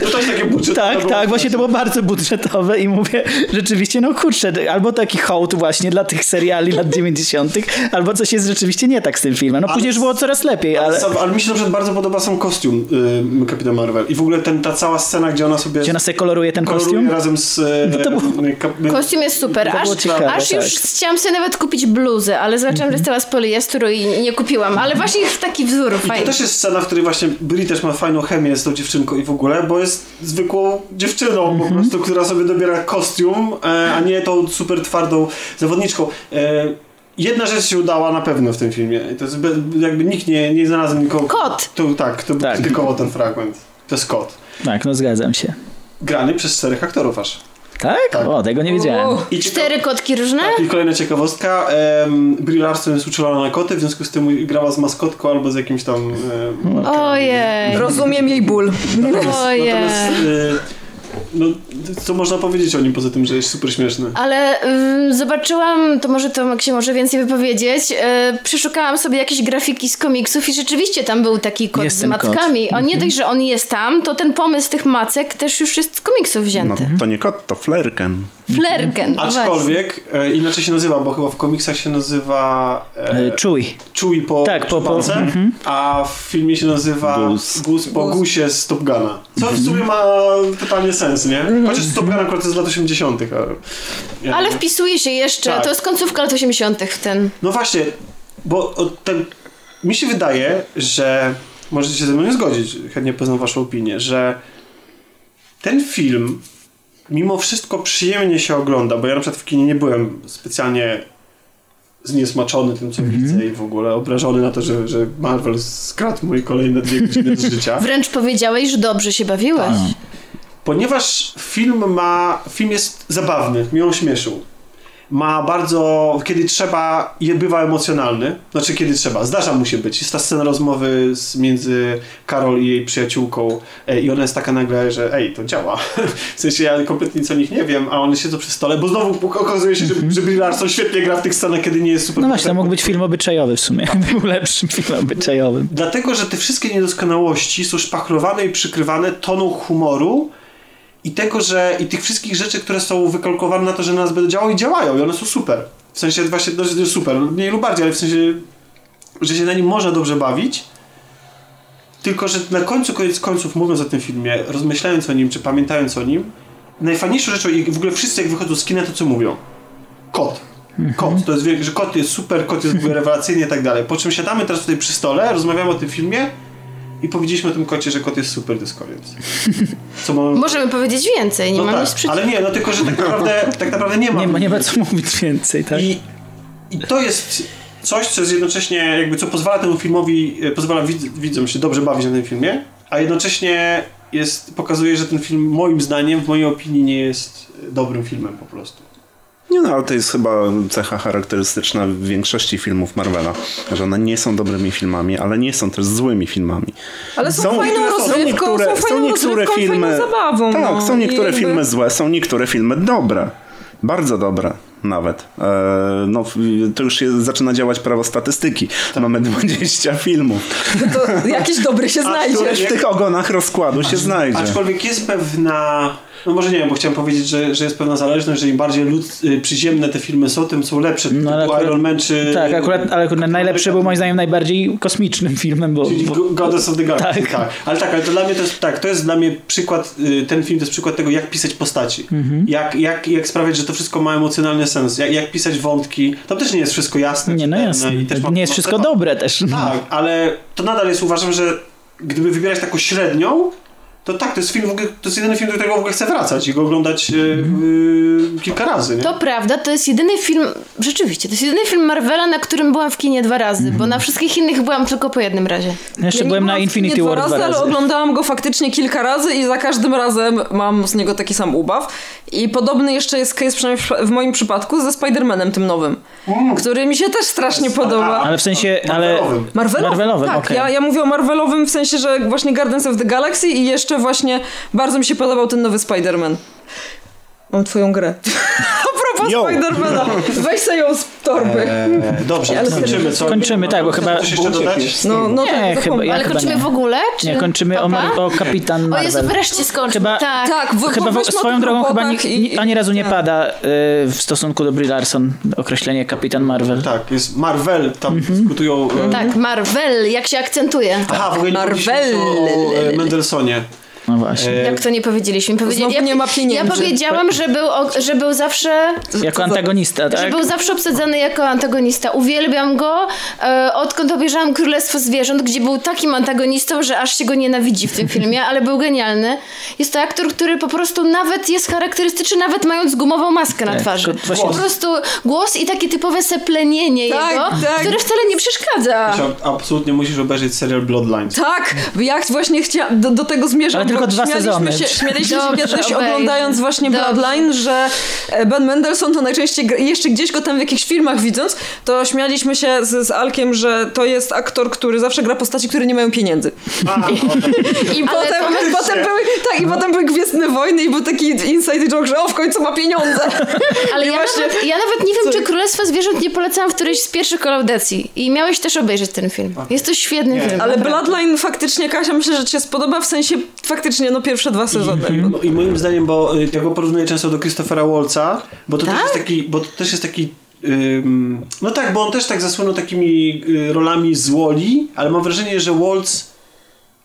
To też takie budżetowe
Tak, tak, właśnie to było bardzo budżetowe i mówię, rzeczywiście, no kurczę, albo taki hołd właśnie dla tych seriali lat 90., albo coś jest rzeczywiście nie tak z tym filmem. No później już było coraz lepiej, ale
Ale... ale mi się na przykład bardzo podoba sam kostium y, Kapitan Marvel. I w ogóle ten, ta cała scena, gdzie ona sobie
gdzie ona sobie koloruje ten
koloruje
kostium.
razem z... y,
No to było-
y, kap-
Kostium jest super.
To
Aż,
ciekawe,
aż już
tak.
chciałam sobie nawet kupić bluzę, ale zobaczyłam, że jest cała z poliestru i nie kupiłam. Ale właśnie jest taki wzór
To
fajny.
też jest scena, w której właśnie Brie też ma fajną chemię z tą dziewczynką i w ogóle, bo jest zwykłą dziewczyną
Mhm.
po prostu, która sobie dobiera kostium, e, a nie tą super twardą zawodniczką. Jedna rzecz się udała na pewno w tym filmie. To jest be, jakby nikt nie, nie znalazł nikogo.
Kot.
To, tak, kto
Tak.
krytykował ten fragment. To jest kot.
Tak, no zgadzam się.
Grany przez czterech aktorów aż.
Tak?
Tak.
O, tego nie wiedziałem.
O,
I
Cztery kotki różne?
Tak, i kolejna ciekawostka. Um, Brie Larson jest uczulona na koty, w związku z tym grała z maskotką albo z jakimś tam... E,
Ojej.
Rozumiem jej ból.
Ojej.
Natomiast, y, no, co można powiedzieć o nim poza tym, że jest super śmieszny?
Ale ym, zobaczyłam, to może Tomek się może więcej wypowiedzieć, yy, przeszukałam sobie jakieś grafiki z komiksów i rzeczywiście tam był taki kot
Jest
z
ten kot.
On nie dość, że on jest tam, to ten pomysł tych macek też już jest z komiksów
No,
wzięty.
to nie kot, to flerken.
Flerken. właśnie.
Aczkolwiek e, inaczej się nazywa, bo chyba w komiksach się nazywa e,
E, Czuj.
Chewie po
Tak, po- po-
szpance, a w filmie się nazywa
Goose.
Goose po
Goose.
Gusie z Top Guna. Co w sumie ma totalnie sens, nie? Chociaż Top Gun akurat jest z lat 80. Ale, ja
Ale wpisuje się jeszcze,
Tak.
to jest końcówka lat 80. w ten.
No właśnie, bo ten, mi się wydaje, że możecie się ze mną nie zgodzić, chętnie poznam waszą opinię, że ten film mimo wszystko przyjemnie się ogląda, bo ja na przykład w kinie nie byłem specjalnie zniesmaczony tym, co widzę i w ogóle obrażony na to, że, że Marvel skradł moje kolejne dwie godziny z życia.
Wręcz powiedziałeś, że dobrze się bawiłeś.
Tak.
Ponieważ film ma, film jest zabawny, mnie on śmieszył. Ma bardzo, kiedy trzeba, je bywa emocjonalny. Znaczy, kiedy trzeba, zdarza mu się być. Jest ta scena rozmowy z, między Karol i jej przyjaciółką e, i ona jest taka nagle, że ej, to działa. W sensie ja kompletnie nic o nich nie wiem, a one siedzą przy stole, bo znowu okazuje się, że, że Brie Larson świetnie gra w tych scenach, kiedy nie jest super
No właśnie, to mógł być film obyczajowy w sumie. Był lepszym filmem obyczajowym.
Dlatego, że te wszystkie niedoskonałości są szpachlowane i przykrywane toną humoru i tego, że i tych wszystkich rzeczy, które są wykalkulowane na to, że na nas będą działały i działają i one są super. W sensie właśnie no, super, mniej lub bardziej, ale w sensie, że się na nim można dobrze bawić. Tylko, że na końcu, koniec końców, mówiąc o tym filmie, rozmyślając o nim, czy pamiętając o nim, najfajniejszą rzeczą i w ogóle wszyscy jak wychodzą z kina, to co mówią? Kot. Kot, to jest, że kot jest super, kot jest w ogóle rewelacyjny i tak dalej. Po czym siadamy teraz tutaj przy stole, rozmawiamy o tym filmie i powiedzieliśmy o tym kocie, że kot jest super, to jest koniec. Co mam...
Możemy powiedzieć więcej, nie
no
mam
tak,
nic przeciwko.
ale nie, no tylko, że tak naprawdę, tak naprawdę nie ma.
Nie ma, nie ma co mówić więcej, tak?
I, I to jest coś, co jest jednocześnie, jakby co pozwala temu filmowi, e, pozwala widz, widzom się dobrze bawić na tym filmie, a jednocześnie jest, pokazuje, że ten film moim zdaniem, w mojej opinii nie jest dobrym filmem po prostu.
Nie no, ale to jest chyba cecha charakterystyczna w większości filmów Marvela, że one nie są dobrymi filmami, ale nie są też złymi filmami.
Ale są,
Są
fajną
niektóre- są
rozrywką,
niektóre,
są
są
fajną
niektóre
rozrywką,
filmy.
zabawą.
Tak,
no.
są niektóre
jakby-
filmy złe, są niektóre filmy dobre. Bardzo dobre nawet. E, no, to już się zaczyna działać prawo statystyki.
Tak.
Mamy 20 filmów.
To jakiś dobry się znajdzie.
Które w tych ogonach rozkładu się znajdzie.
Aczkolwiek jest pewna, no może nie wiem, bo chciałem powiedzieć, że, że jest pewna zależność, że im bardziej lud, y, przyziemne te filmy są, tym są lepsze.
No, ale akurat-
Iron Man czy...
Tak, akurat, ale akurat najlepszy był moim zdaniem najbardziej kosmicznym filmem, bo,
Czyli
bo
Go- Goddess of the Galaxy, tak.
Tak.
Ale tak, ale to dla mnie to jest, tak, to jest dla mnie przykład, y, ten film to jest przykład tego, jak pisać postaci.
Mhm.
Jak, jak, jak sprawiać, że to wszystko ma emocjonalny sens. Jak, jak pisać wątki. Tam też nie jest wszystko jasne.
nie, no jasne.
i też ma-
Nie jest wszystko dobre też.
Tak, ale to nadal jest, uważam, że gdyby wybierać taką średnią, to tak, to jest film, w ogóle, to jest jedyny film, do którego w ogóle chcę wracać i go oglądać y, y, kilka razy. Nie?
To prawda, to jest jedyny film, rzeczywiście, to jest jedyny film Marvela, na którym byłam w kinie dwa razy, bo na wszystkich innych byłam tylko po jednym razie.
Jeszcze
Ja nie
byłem na Infinity War dwa razy.
ale oglądałam go faktycznie kilka razy i za każdym razem mam z niego taki sam ubaw. I podobny jeszcze jest case, przynajmniej w- moim przypadku, ze Spider-Manem tym nowym, który mi się też strasznie podoba.
Ale w sensie, ale...
Marvelowym.
Marvelowym?
Marvelowym,
tak.
okej.
Ja, ja mówię o Marvelowym w sensie, że właśnie Guardians of the Galaxy i jeszcze właśnie bardzo mi się podobał ten nowy Spider-Man. Mam twoją grę. A propos
Yo.
Spider-Mana. Weź sobie ją z torby.
Eee, dobrze,
Ale
kończymy. Co?
Kończymy, tak, bo chyba-
Coś jeszcze dodać?
No, no
Nie,
tak,
chyba
zapomnę.
ja
Ale
chyba
kończymy
nie.
w ogóle? Czy...
Nie, kończymy o, Mar- o Kapitan
O Jezu,
Marvel.
wreszcie skończmy.
Chyba-
tak.
Tak, w,
Chyba swoją drogą chyba
robotach
ni,
i-
ni, ani razu nie
tak.
pada y, w stosunku do Brie Larson określenie Kapitan Marvel.
Tak, jest Marvel, tam
Mhm.
dyskutują... e,
Tak, Marvel, jak się akcentuje.
Aha, w ogóle nie
Marvel.
o e, Mendelsonie.
No właśnie.
Jak to nie powiedzieliśmy? Powiedzieli...
Znowu nie ma pieniędzy.
Ja powiedziałam, że był, o- że był zawsze
Jako antagonista,
Że
tak?
był zawsze obsadzany jako antagonista. Uwielbiam go, e, odkąd obejrzałam Królestwo Zwierząt, gdzie był takim antagonistą, że aż się go nienawidzi w tym filmie, ale był genialny. Jest to aktor, który po prostu nawet jest charakterystyczny, nawet mając gumową maskę na
Tak,
twarzy.
właśnie-
Po prostu głos i takie typowe seplenienie
Tak,
jego,
tak.
które wcale nie przeszkadza.
Absolutnie musisz obejrzeć serial Bloodlines.
Tak, ja właśnie chciałam, do, do tego zmierzam.
Tylko
bo
dwa
śmialiśmy
sezony.
Się, śmialiśmy się
Dobrze,
kiedyś oglądając właśnie
Dobrze.
Bloodline, że e, Ben Mendelsohn to najczęściej, jeszcze gdzieś go tam w jakichś filmach widząc, to śmialiśmy się z, z Alkiem, że to jest aktor, który zawsze gra postaci, które nie mają pieniędzy.
A, o,
I potem, potem były, tak, i potem były Gwiezdne Wojny i był taki inside joke, że o, w końcu ma pieniądze.
Ale ja,
właśnie-
nawet, ja nawet nie wiem, czy Królestwo Zwierząt nie polecałam w którejś z pierwszych kolaudacji. I miałeś też obejrzeć ten film. Jest to świetny
Nie.
film.
Ale
naprawdę.
Bloodline faktycznie, Kasia, myślę, że ci się spodoba, w sensie faktycznie, no pierwsze dwa sezony.
No I moim zdaniem, bo y, ja go porównuję często do Christophera Waltza, bo to też
Tak?
jest taki, bo to też jest taki ym, no tak, bo on też tak zasłynął takimi y, rolami z Woli, ale mam wrażenie, że Waltz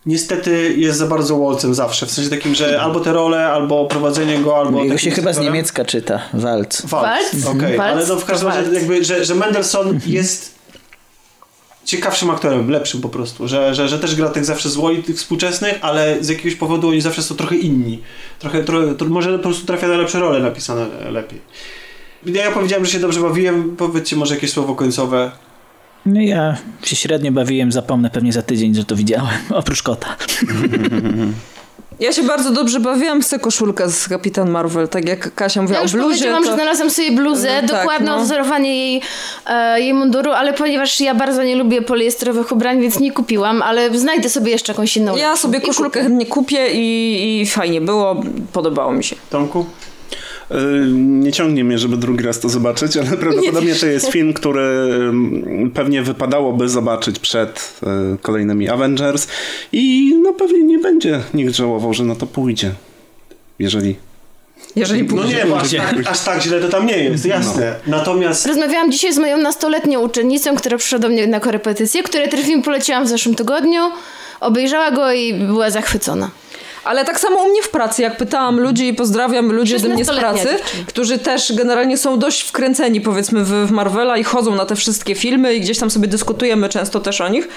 niestety jest za bardzo Waltzem zawsze, w sensie takim, że albo te role, albo prowadzenie go, albo...
Jego się chyba z niemiecka czyta, Waltz.
Waltz,
Waltz?
okej,
Waltz?
ale no w każdym razie jakby, że, że Mendelssohn jest ciekawszym aktorem, lepszym po prostu, że, że, że też gra tych zawsze z Woli, tych współczesnych, ale z jakiegoś powodu oni zawsze są trochę inni. Trochę, trochę to może po prostu trafia na lepsze role napisane lepiej. Ja powiedziałem, że się dobrze bawiłem, powiedzcie może jakieś słowo końcowe.
No ja się średnio bawiłem, zapomnę pewnie za tydzień, że to widziałem, oprócz kota.
Ja się bardzo dobrze bawiłam w tę koszulkę z Kapitan Marvel, tak jak Kasia mówiła
Ja
o
już
bluzie.
powiedziałam,
to...
że znalazłam sobie bluzę,
Tak,
dokładne
no.
odwzorowanie jej, e, jej munduru, ale ponieważ ja bardzo nie lubię poliestrowych ubrań, więc nie kupiłam, ale znajdę sobie jeszcze jakąś inną.
Ja sobie koszulkę
kupię.
chętnie kupię i, i fajnie było, podobało mi się.
Tomku?
Y, Nie ciągnie mnie, żeby drugi raz to zobaczyć, ale prawdopodobnie to jest film, który mm, pewnie wypadałoby zobaczyć przed y, kolejnymi Avengers i no pewnie nie będzie nikt żałował, że na to pójdzie. Jeżeli
Jeżeli
No
pójdzie.
nie, bo aż tak, aż tak źle to tam nie jest, jasne. Natomiast
Rozmawiałam dzisiaj z moją nastoletnią uczennicą, która przyszła do mnie na korepetycję, której ten film poleciłam w zeszłym tygodniu. Obejrzała go i była zachwycona.
Ale tak samo u mnie w pracy, jak pytałam ludzi i pozdrawiam ludzi ode mnie z
16-letnia
pracy, którzy też generalnie są dość wkręceni powiedzmy w, w Marvela i chodzą na te wszystkie filmy i gdzieś tam sobie dyskutujemy często też o nich,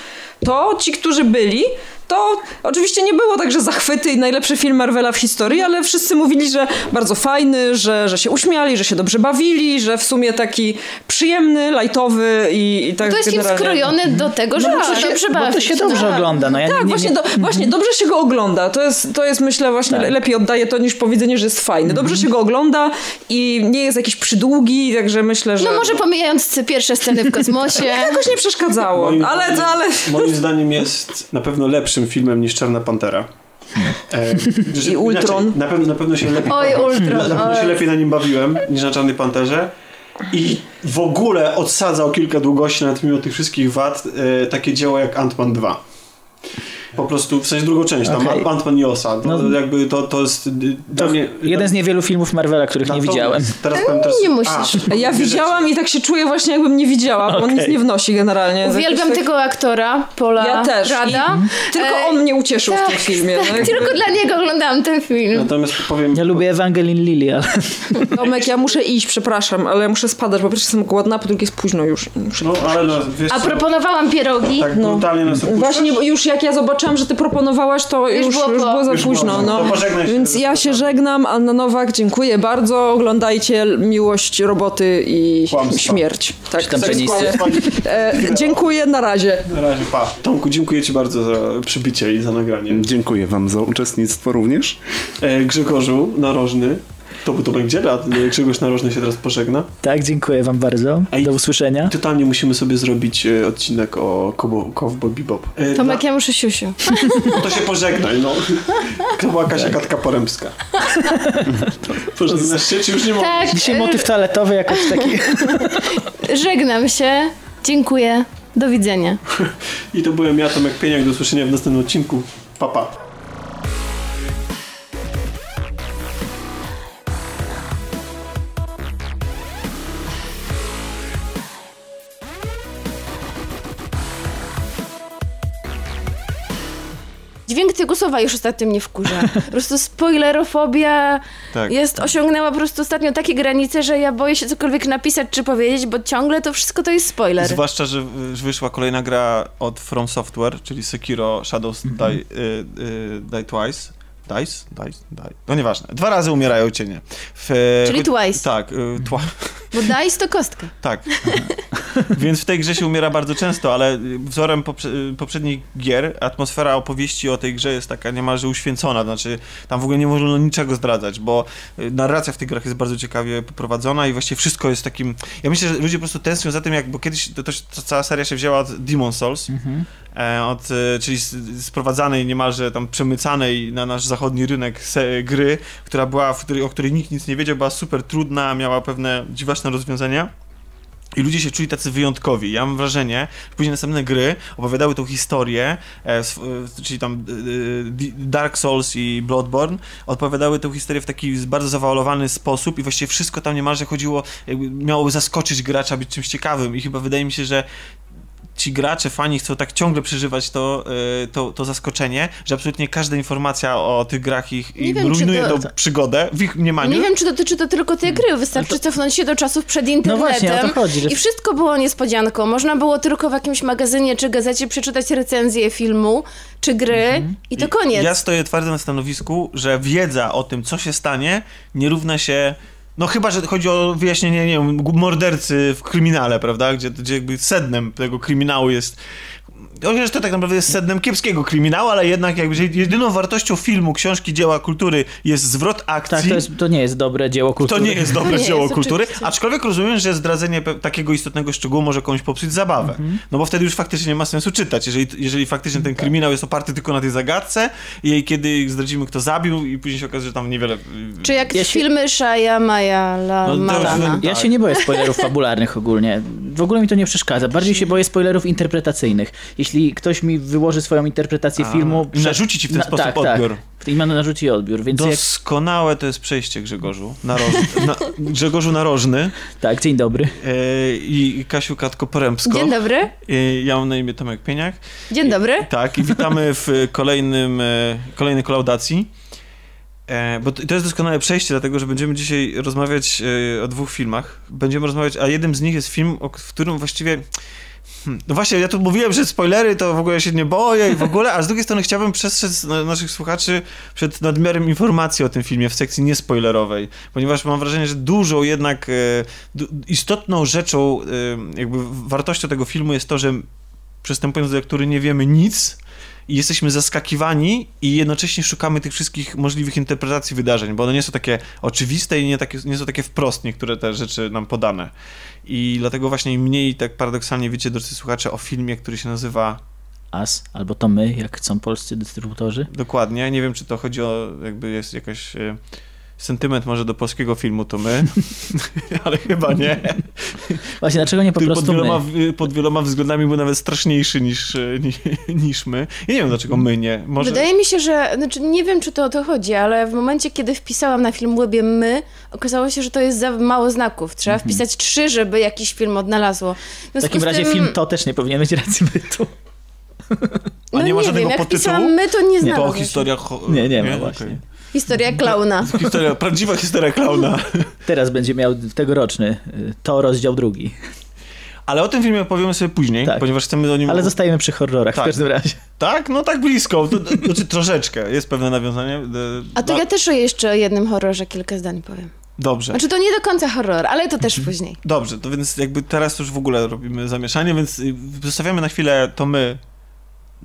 to ci, którzy byli, to oczywiście nie było tak, że zachwyty i najlepszy film Marvela w historii, ale wszyscy mówili, że bardzo fajny, że, że się uśmiali, że się dobrze bawili, że w sumie taki przyjemny, lajtowy i, i tak
To jest film
generalnie.
skrojony do tego, że
No
można
to
się dobrze
Bo to
bawić.
się dobrze
Tak.
ogląda. No, ja
Tak,
nie, nie,
właśnie,
nie,
do, właśnie dobrze się go ogląda. To jest, to jest myślę właśnie
Tak.
lepiej oddaje to niż powiedzenie, że jest fajny. Dobrze się go ogląda i nie jest jakiś przydługi, także myślę, że...
No może pomijając pierwsze sceny w kosmosie.
Jakoś nie przeszkadzało,
Moim-
ale, ale...
Moim zdaniem jest na pewno lepszym filmem niż Czarna Pantera. E, że-
I Ultron.
Inaczej, na, pewno, na pewno się lepiej
Oj, Ultron,
Na pewno się lepiej na nim bawiłem niż na Czarnej Panterze. I w ogóle odsadzał kilka długości nawet mimo tych wszystkich wad e, takie dzieło jak Ant-Man 2. Po prostu, w sensie drugą część, tam
Okej.
Ant-Man i Osa. To,
No.
jakby to, to jest... y,
To
mnie,
jeden z niewielu filmów Marvela, których nie widziałem.
Teraz powiem też,
nie musisz.
Ja
dwie
widziałam i tak się czuję właśnie jakbym nie widziała, bo on
Okej.
nic nie wnosi generalnie.
Uwielbiam
Jakoś
tego aktora, Pola
Ja też.
Rada.
I tylko
E,
on mnie ucieszył w tym
tak,
filmie.
Tak,
no jakby-
tylko dla niego oglądałam ten film.
Natomiast powiem...
Ja lubię Evangeline Lilly, ale
Tomek, ja muszę iść, przepraszam, ale muszę spadać, bo pierwsze jestem głodna, po drugie jest późno już. Muszę
No, ale no, wiesz
A proponowałam pierogi.
tak brutalnie nas opuszczasz?
Właśnie już jak ja zobaczyłam, że ty proponowałaś, to już,
Już
już,
było
było,
po.
za
Już
późno.
było,
no.
się
Więc ja się
słuchaczami.
żegnam. Anna Nowak, dziękuję bardzo. Oglądajcie Miłość, Roboty i
Kłamstwa.
Śmierć. Tak,
Czy tam
tak e, Dziękuję, na razie.
Na razie, pa. Tomku, dziękuję Ci bardzo za przybycie i za nagranie.
Dziękuję wam za uczestnictwo również.
E, Grzegorzu Narożny, to, to będzie lat. e, Grzegorz Narożny się teraz pożegna.
tak, dziękuję wam bardzo.
Ej.
Do usłyszenia.
Totalnie musimy sobie zrobić e, odcinek o Kobo- Cowboy Bebop. E,
Tomek, ja muszę siusiu.
no to się pożegnaj, no. To była Kasia Katka Porębska. Pożegnasz się, czy już nie mogę?
Tak,
Dzisiaj motyw toaletowy jakoś taki...
żegnam się. Dziękuję. Do widzenia.
I to byłem ja, Tomek Pieniak. Do usłyszenia w następnym odcinku. Papa. Pa.
Dźwięk tygusowa już ostatnio mnie wkurza. Po prostu spoilerofobia
Tak.
jest, osiągnęła po prostu ostatnio takie granice, że ja boję się cokolwiek napisać czy powiedzieć, bo ciągle to wszystko to jest spoiler.
Zwłaszcza, że wyszła kolejna gra od From Software, czyli Sekiro Shadows Die, y, y, Die Twice. Dice? Dice? Die. No nieważne. Dwa razy umierają cienie. W,
Czyli twice.
Tak. Y, twa,
Bo dice to kostka.
tak. Więc w tej grze się umiera bardzo często, ale wzorem poprze poprzednich gier atmosfera opowieści o tej grze jest taka niemalże uświęcona. Znaczy, tam w ogóle nie wolno niczego zdradzać, bo y, narracja w tych grach jest bardzo ciekawie poprowadzona i właściwie wszystko jest takim... Ja myślę, że ludzie po prostu tęsknią za tym, jak, bo kiedyś to, to, to cała seria się wzięła od Demon Souls, e, od, e, czyli sprowadzanej niemalże tam przemycanej na nasz zachodni rynek gry, która była, o której nikt nic nie wiedział, była super trudna, miała pewne dziwaczne rozwiązania. I ludzie się czuli tacy wyjątkowi. Ja mam wrażenie, że później następne gry opowiadały tą historię, e, e, czyli tam e, e, Dark Souls i Bloodborne, opowiadały tę historię w taki bardzo zawalowany sposób i właściwie wszystko tam niemalże chodziło, jakby miało zaskoczyć gracza, być czymś ciekawym i chyba wydaje mi się, że ci gracze, fani chcą tak ciągle przeżywać to, e, to, to zaskoczenie, że absolutnie każda informacja o tych grach ich im
wiem,
rujnuje
to-
tą przygodę w ich mniemaniu.
Nie wiem, czy dotyczy to tylko tej gry. Wystarczy cofnąć się do czasów przed internetem.
No właśnie, o to chodzi, że-
I wszystko było niespodzianką. Można było tylko w jakimś magazynie czy gazecie przeczytać recenzję filmu czy gry i to koniec.
Ja stoję twardo na stanowisku, że wiedza o tym, co się stanie, nie równa się. No chyba, że chodzi o wyjaśnienie, nie wiem, mordercy w kryminale, prawda? Gdzie, gdzie jakby sednem tego kryminału jest. Chociaż to tak naprawdę jest sednem kiepskiego kryminału, ale jednak jakby jedyną wartością filmu, książki, dzieła, kultury jest zwrot akcji.
Tak, to, jest, to nie jest dobre dzieło
To
kultury.
nie jest dobre
Nie
dzieło
jest,
kultury,
oczywiście.
aczkolwiek rozumiem, że zdradzenie takiego istotnego szczegółu może komuś popsuć zabawę.
Mhm.
No bo wtedy już faktycznie nie ma sensu czytać, jeżeli, jeżeli faktycznie
Tak.
ten kryminał jest oparty tylko na tej zagadce i kiedy zdradzimy, kto zabił i później się okazuje, że tam niewiele...
Czy jak
Ja się-
filmy Shaya Maja La
No to-.
Ja
Tak.
się nie boję spoilerów fabularnych ogólnie. W ogóle mi to nie przeszkadza. Bardziej się boję spoilerów interpretacyjnych. Jeśli ktoś mi wyłoży swoją interpretację
A,
filmu...
i narzuci ci w ten sposób
tak,
odbiór.
Tak. I ma narzuci odbiór, więc jak...
Doskonałe to jest przejście Grzegorzu. Naroż... Na... Grzegorzu Narożny
Tak, dzień dobry.
e, i Kasiu Katko-Porębsko.
Dzień dobry.
E, ja mam na imię Tomek Pieniak.
Dzień dobry.
Tak, i witamy w kolejnym, e, kolejnej kolaudacji. E, Bo to to jest doskonałe przejście, dlatego że będziemy dzisiaj rozmawiać e, o dwóch filmach. Będziemy rozmawiać, a jednym z nich jest film, o, w którym właściwie. No właśnie, ja tu mówiłem, że spoilery to w ogóle się nie boję i w ogóle, a z drugiej strony chciałbym przestrzec na- naszych słuchaczy przed nadmiarem informacji o tym filmie w sekcji niespoilerowej, ponieważ mam wrażenie, że dużą jednak e, istotną rzeczą, e, jakby wartością tego filmu jest to, że przystępując do lektury nie wiemy nic i jesteśmy zaskakiwani i jednocześnie szukamy tych wszystkich możliwych interpretacji wydarzeń, bo one nie są takie oczywiste i nie, takie, nie są takie wprost niektóre te rzeczy nam podane. I dlatego właśnie im mniej tak paradoksalnie wiecie, drodzy słuchacze, o filmie, który się nazywa
As, albo to my, jak chcą polscy dystrybutorzy.
dokładnie, nie wiem czy to chodzi o jakby jest jakaś e, sentyment może do polskiego filmu, to my, ale chyba nie.
Właśnie, dlaczego nie po
Który pod
prostu
wieloma,
my?
pod wieloma względami był nawet straszniejszy niż, e, ni, niż my. Ja nie wiem dlaczego my nie. Może...
Wydaje mi się, że, znaczy nie wiem, czy to o to chodzi, ale w momencie, kiedy wpisałam na film Łebie my, okazało się, że to jest za mało znaków. Trzeba wpisać trzy, żeby jakiś film odnalazło. W,
W takim razie
tym,
film to też nie powinien mieć racji bytu.
A nie ma żadnego
wiem,
podtytułu?
wpisałam my, to nie
To
znalazło się.
historia... cho-
Nie, nie ma
Okej.
właśnie.
Historia klauna.
Historia, prawdziwa historia klauna.
Teraz będzie miał tegoroczny y, to rozdział drugi.
Ale o tym filmie opowiemy sobie później,
Tak.
ponieważ chcemy o nim...
Ale zostajemy przy horrorach
Tak.
w każdym razie.
Tak? No tak blisko. To, to, znaczy troszeczkę. Jest pewne nawiązanie. D-
A to ja też o jeszcze o jednym horrorze kilka zdań powiem.
Dobrze.
Znaczy to nie do końca horror, ale to też później.
Dobrze, to więc jakby teraz już w ogóle robimy zamieszanie, więc y, zostawiamy na chwilę to my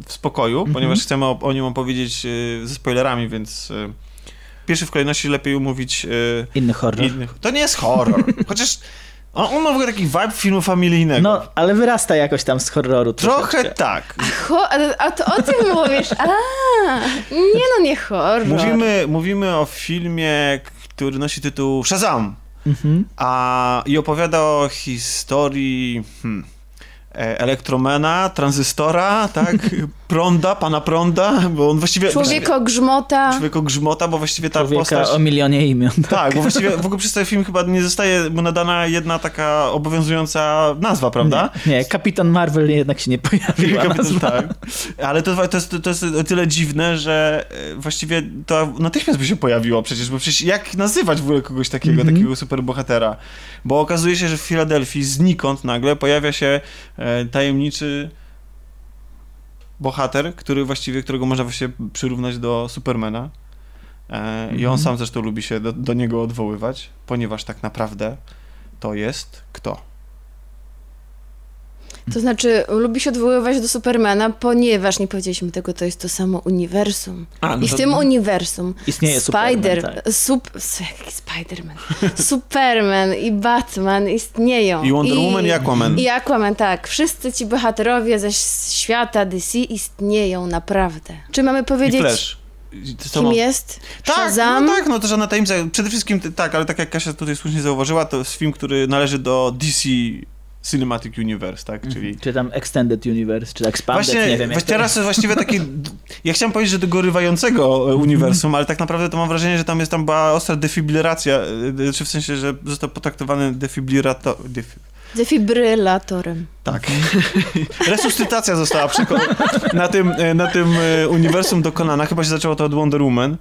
w spokoju,
Mhm.
ponieważ chcemy o, o nim opowiedzieć y, ze spoilerami, więc y, pierwszy w kolejności lepiej umówić y,
Inny horror.
innych. To nie jest horror. Chociaż on, on ma w ogóle taki vibe filmu familijnego.
No, ale wyrasta jakoś tam z horroru.
Trochę
troszeczkę.
tak.
Ho, a, a to o tym mówisz? A, nie no, nie horror.
Mówimy, mówimy o filmie, który nosi tytuł Shazam.
Mhm.
A, I opowiada o historii hmm, elektromena, tranzystora, tak? Prąda, pana prąda, bo on właściwie...
Człowieka grzmota.
Człowieka grzmota, bo właściwie ta
Człowieka
postać...
o milionie imion.
Tak, bo właściwie w ogóle przez ten film chyba nie zostaje mu nadana jedna taka obowiązująca nazwa, prawda?
Nie, Kapitan Marvel jednak się nie pojawiła.
Kapitan, tak. Ale to, to, jest, to jest o tyle dziwne, że e, właściwie to natychmiast by się pojawiło przecież, bo przecież jak nazywać w ogóle kogoś takiego,
Mhm.
takiego superbohatera? Bo okazuje się, że w Filadelfii znikąd nagle pojawia się e, tajemniczy bohater, który właściwie, którego można właściwie przyrównać do Supermana. E, I on
Mhm.
sam zresztą lubi się do, do niego odwoływać, ponieważ tak naprawdę to jest kto?
To znaczy, lubi się odwoływać do Supermana, ponieważ nie powiedzieliśmy tego, to jest to samo uniwersum.
A, no
I w tym uniwersum
Istnieje
Spider,
Superman, tak.
sup, Spiderman, Superman i Batman istnieją.
I Wonder Woman i Aquaman.
I Aquaman, tak. Wszyscy ci bohaterowie ze świata DC istnieją naprawdę. Czy mamy
I
powiedzieć,
Flash. I to
kim
samo-
jest
Tak,
Shazam?
no tak, no to żadna tajemnica. Przede wszystkim tak, ale tak jak Kasia tutaj słusznie zauważyła, to jest film, który należy do DC Cinematic Universe, tak? Czyli
Czy tam Extended Universe, czy Expanded,
Właśnie,
nie wiem.
właśnie teraz jest właściwie taki. Ja chciałem powiedzieć, że dogorywającego e, uniwersum, ale tak naprawdę to mam wrażenie, że tam jest tam była ostra defibrilacja, e, czy w sensie, że został potraktowany defibrilator. Def,
Defibrylatorem.
tak. Resuscytacja została przeko- na tym, e, na tym e, uniwersum dokonana. Chyba się zaczęło to od Wonder Woman.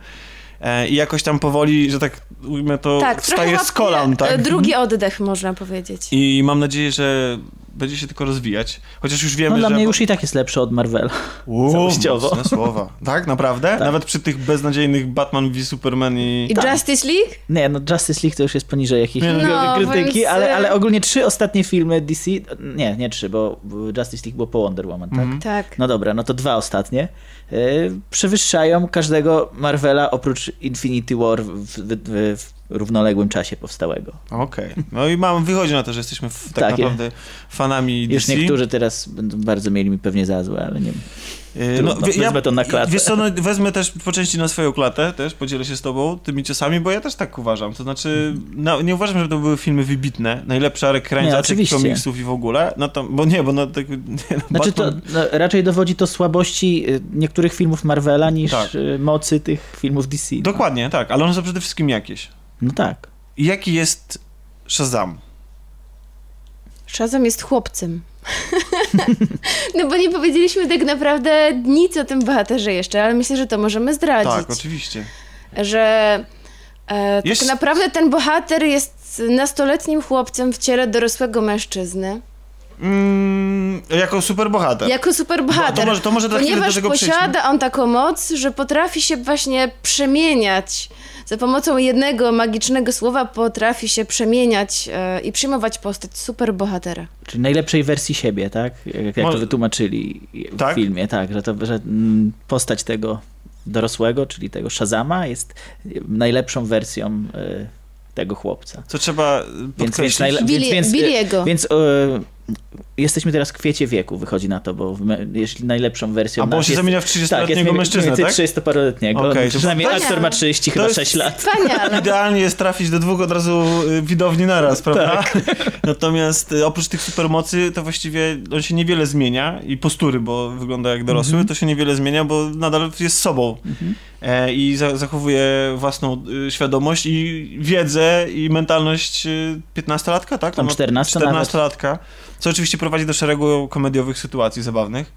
E, I jakoś tam powoli, że tak ujmę to,
Tak,
wstaje z kolan, tak?
Drugi oddech, można powiedzieć.
I mam nadzieję, że będzie się tylko rozwijać. Chociaż już wiemy,
No dla
że...
mnie już i tak jest lepszy od Marvela.
Uuu,
całościowo.
słowa. Tak, naprawdę? Nawet przy tych beznadziejnych Batman v Superman i...
I Justice League?
Nie, no Justice League to już jest poniżej jakiejś
no,
krytyki,
więc,
ale, ale ogólnie trzy ostatnie filmy DC, nie, nie trzy, bo Justice League było po Wonder Woman, tak?
Mhm.
Tak.
No dobra, no to dwa ostatnie. Yy, przewyższają każdego Marvela oprócz Infinity War w, w, w, równoległym czasie powstałego.
Okej. No i mam, wychodzi na to, że jesteśmy w, tak,
Tak,
naprawdę fanami DC.
Już niektórzy teraz będą bardzo mieli mi pewnie za złe, ale nie
Yy,
Trudno,
wie-
wezmę to na klatę.
Wiesz co, no, wezmę też po części na swoją klatę, też podzielę się z tobą tymi ciosami, bo ja też tak uważam. To znaczy, no, nie uważam, że to były filmy wybitne, najlepsza
oczywiście.
komiksów i w ogóle, no to, bo nie, bo no, tak, nie, no
Znaczy to
Batman-
no, raczej dowodzi to słabości y, niektórych filmów Marvela niż
Tak.
y, mocy tych filmów DC. no.
Dokładnie, tak, ale one są przede wszystkim jakieś.
No tak.
I jaki jest Shazam?
Shazam jest chłopcem. no bo nie powiedzieliśmy tak naprawdę nic o tym bohaterze jeszcze, ale myślę, że to możemy zdradzić.
Tak, oczywiście.
Że e,
Jest-
tak naprawdę ten bohater jest nastoletnim chłopcem w ciele dorosłego mężczyzny.
Mm, jako superbohater.
Jako superbohater.
Bo- to może- to może
Ponieważ
do tego
posiada on taką moc, że potrafi się właśnie przemieniać. Za pomocą jednego magicznego słowa potrafi się przemieniać e, i przyjmować postać superbohatera.
Czyli najlepszej wersji siebie, tak? Jak, jak
Może-
to wytłumaczyli w
Tak?
filmie, tak, że, to, że mm, postać tego dorosłego, czyli tego Shazama jest najlepszą wersją y, tego chłopca.
Co trzeba
Więc,
podkreślić.
więc, najle-
Billy-
więc, więc,
Billiego.
więc y, jesteśmy teraz w kwiecie wieku, wychodzi na to, bo jeśli najlepszą wersją
A bo się
jest,
zamienia w 30-letniego
jest
mężczyznę, tak?
30-paroletniego.
Okej, to-
Przynajmniej
to-
aktor ma 30, chyba
jest-
6 lat.
Wspaniale.
Idealnie jest trafić do dwóch od razu y, widowni naraz, prawda?
Tak.
Natomiast y, oprócz tych supermocy to właściwie on się niewiele zmienia i postury, bo wygląda jak dorosły,
Mhm.
to się niewiele zmienia, bo nadal jest sobą e, i za, zachowuje własną y, świadomość i wiedzę i mentalność y, 15-latka, tak?
Tam
No,
14 nawet.
14-latka, co oczywiście prowadzi do szeregu komediowych sytuacji zabawnych.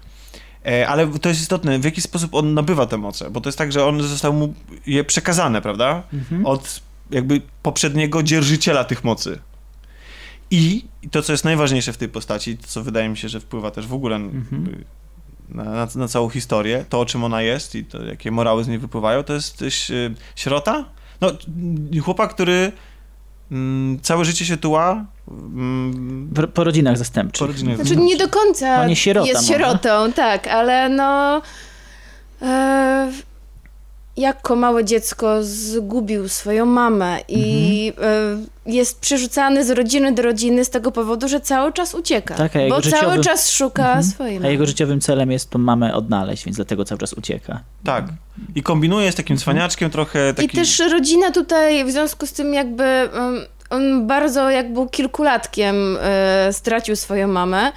E, Ale to jest istotne, w jaki sposób on nabywa te moce, bo to jest tak, że one zostały mu je przekazane, prawda?
Mhm.
Od jakby poprzedniego dzierżyciela tych mocy. I to, co jest najważniejsze w tej postaci, to co wydaje mi się, że wpływa też w ogóle
Mhm.
na, na, na całą historię, to o czym ona jest i to, jakie morały z niej wypływają, to jest y, sierota? No, y, chłopak, który całe życie się tuła mm,
Po, po rodzinach zastępczych.
po rodzinie.
Znaczy nie do końca
No nie sierota
jest
może.
sierotą, tak, ale no e, jako małe dziecko zgubił swoją mamę i
Mhm.
jest przerzucany z rodziny do rodziny z tego powodu, że cały czas ucieka.
Tak, a jego
bo
życiowy-
cały czas szuka
Mhm.
swojej
A
mamy.
jego życiowym celem jest tą mamę odnaleźć, więc dlatego cały czas ucieka.
Tak. I kombinuje z takim cwaniaczkiem trochę taki...
I też rodzina tutaj w związku z tym jakby on bardzo jak był kilkulatkiem e, stracił swoją mamę,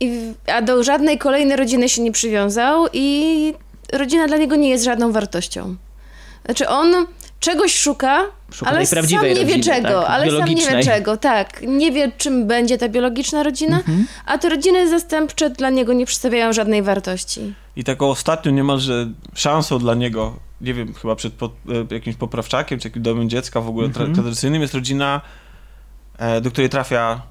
i, a do żadnej kolejnej rodziny się nie przywiązał i rodzina dla niego nie jest żadną wartością. Znaczy on czegoś szuka,
Szuka
ale sam nie wie
rodziny,
czego,
tak?
ale sam nie wie czego, tak. Nie wie czym będzie ta biologiczna rodzina,
Mhm.
a te rodziny zastępcze dla niego nie przedstawiają żadnej wartości.
I taką ostatnią niemalże szansą dla niego, nie wiem, chyba przed po, e, jakimś poprawczakiem, czy jakimś domem dziecka w ogóle tra- tradycyjnym, jest rodzina, e, do której trafia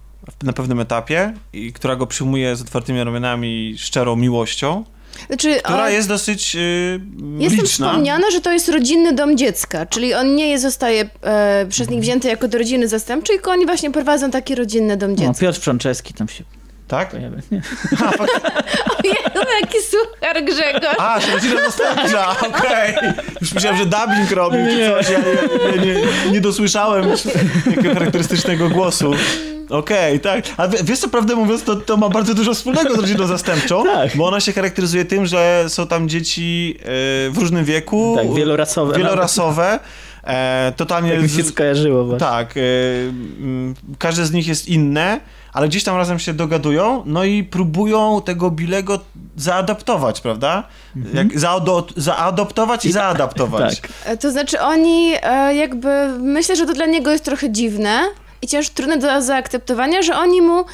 na pewnym etapie i która go przyjmuje z otwartymi ramionami, szczerą miłością,
Znaczy,
która
on-
jest dosyć y,
Jest tam
liczna.
wspomniane, że to jest rodzinny dom dziecka, czyli on nie jest, zostaje e, przez nich wzięty jako do rodziny zastępczej, tylko oni właśnie prowadzą taki rodzinny dom
No,
dziecka.
Piotr Franceski tam się
Tak?
pojawia. Nie?
Jezu, jaki suchar Grzegorz.
A, że rodzina zastępcza, okej. Już myślałem, że dubbing robił czy coś, ja nie, nie, nie, nie dosłyszałem takiego charakterystycznego głosu. Okej, tak. A wie- wiesz co, prawdę mówiąc, to, to ma bardzo dużo wspólnego z rodziną zastępczą,
Tak.
bo ona się charakteryzuje tym, że są tam dzieci e, w różnym wieku.
Tak, wielorasowe.
Wielorasowe. E, totalnie...
Tak mi się skojarzyło właśnie.
tak, e, każde z nich jest inne, ale gdzieś tam razem się dogadują, no i próbują tego Bilego zaadaptować, prawda? Jak zaado- zaadoptować i zaadaptować.
Tak.
To znaczy oni e, jakby, myślę, że to dla niego jest trochę dziwne i cięż trudne do zaakceptowania, że oni mu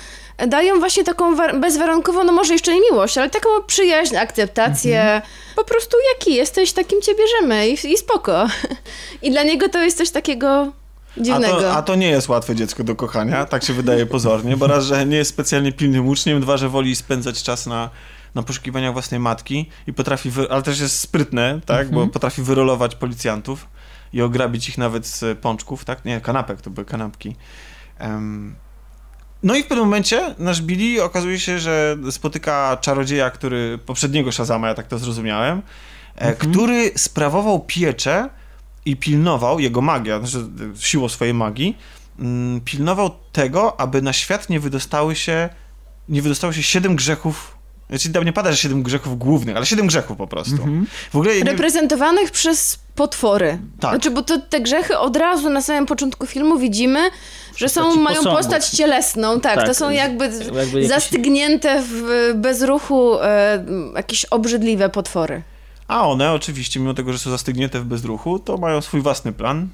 dają właśnie taką war- bezwarunkową, no może jeszcze nie miłość, ale taką przyjaźń, akceptację. Po prostu jaki jesteś, takim cię bierzemy i, i spoko. I dla niego to jest coś takiego
A
dziwnego.
to, a to nie jest łatwe dziecko do kochania, tak się wydaje pozornie, bo raz, że nie jest specjalnie pilnym uczniem, dwa, że woli spędzać czas na, na poszukiwaniach własnej matki i potrafi, wy, ale też jest sprytne, tak, bo potrafi wyrolować policjantów i ograbić ich nawet z pączków, tak, nie, kanapek, to były kanapki. Em, no i w pewnym momencie nasz Billy okazuje się, że spotyka czarodzieja, który poprzedniego Shazama, ja tak to zrozumiałem, e, który sprawował pieczę i pilnował, jego magia, znaczy siłą swojej magii, mm, pilnował tego, aby na świat nie wydostały się, nie wydostało się siedem grzechów Znaczy tam nie pada, że siedem grzechów głównych, ale siedem grzechów po prostu. W ogóle... Nie,
Reprezentowanych przez potwory.
Tak.
Znaczy, bo to, te grzechy od razu na samym początku filmu widzimy, że są, mają
posągów.
postać cielesną, tak,
Tak,
to są jakby,
jakby jakieś-
zastygnięte w bezruchu e, jakieś obrzydliwe potwory.
A one oczywiście, mimo tego, że są zastygnięte w bezruchu, to mają swój własny plan.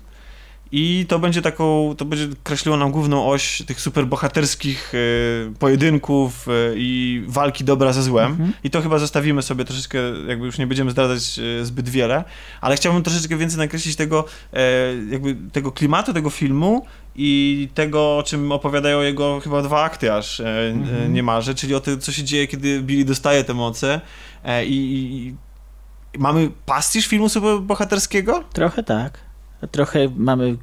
I to będzie taką, to będzie kreśliło nam główną oś tych superbohaterskich e, pojedynków e, i walki dobra ze złem. I to chyba zostawimy sobie troszeczkę, jakby już nie będziemy zdradzać e, zbyt wiele, ale chciałbym troszeczkę więcej nakreślić tego, jakby tego klimatu tego filmu i tego, o czym opowiadają jego chyba dwa akty aż e, niemalże, czyli o tym, co się dzieje, kiedy Billy dostaje te moce i, i mamy pastisz filmu superbohaterskiego?
Trochę tak. Trochę mamy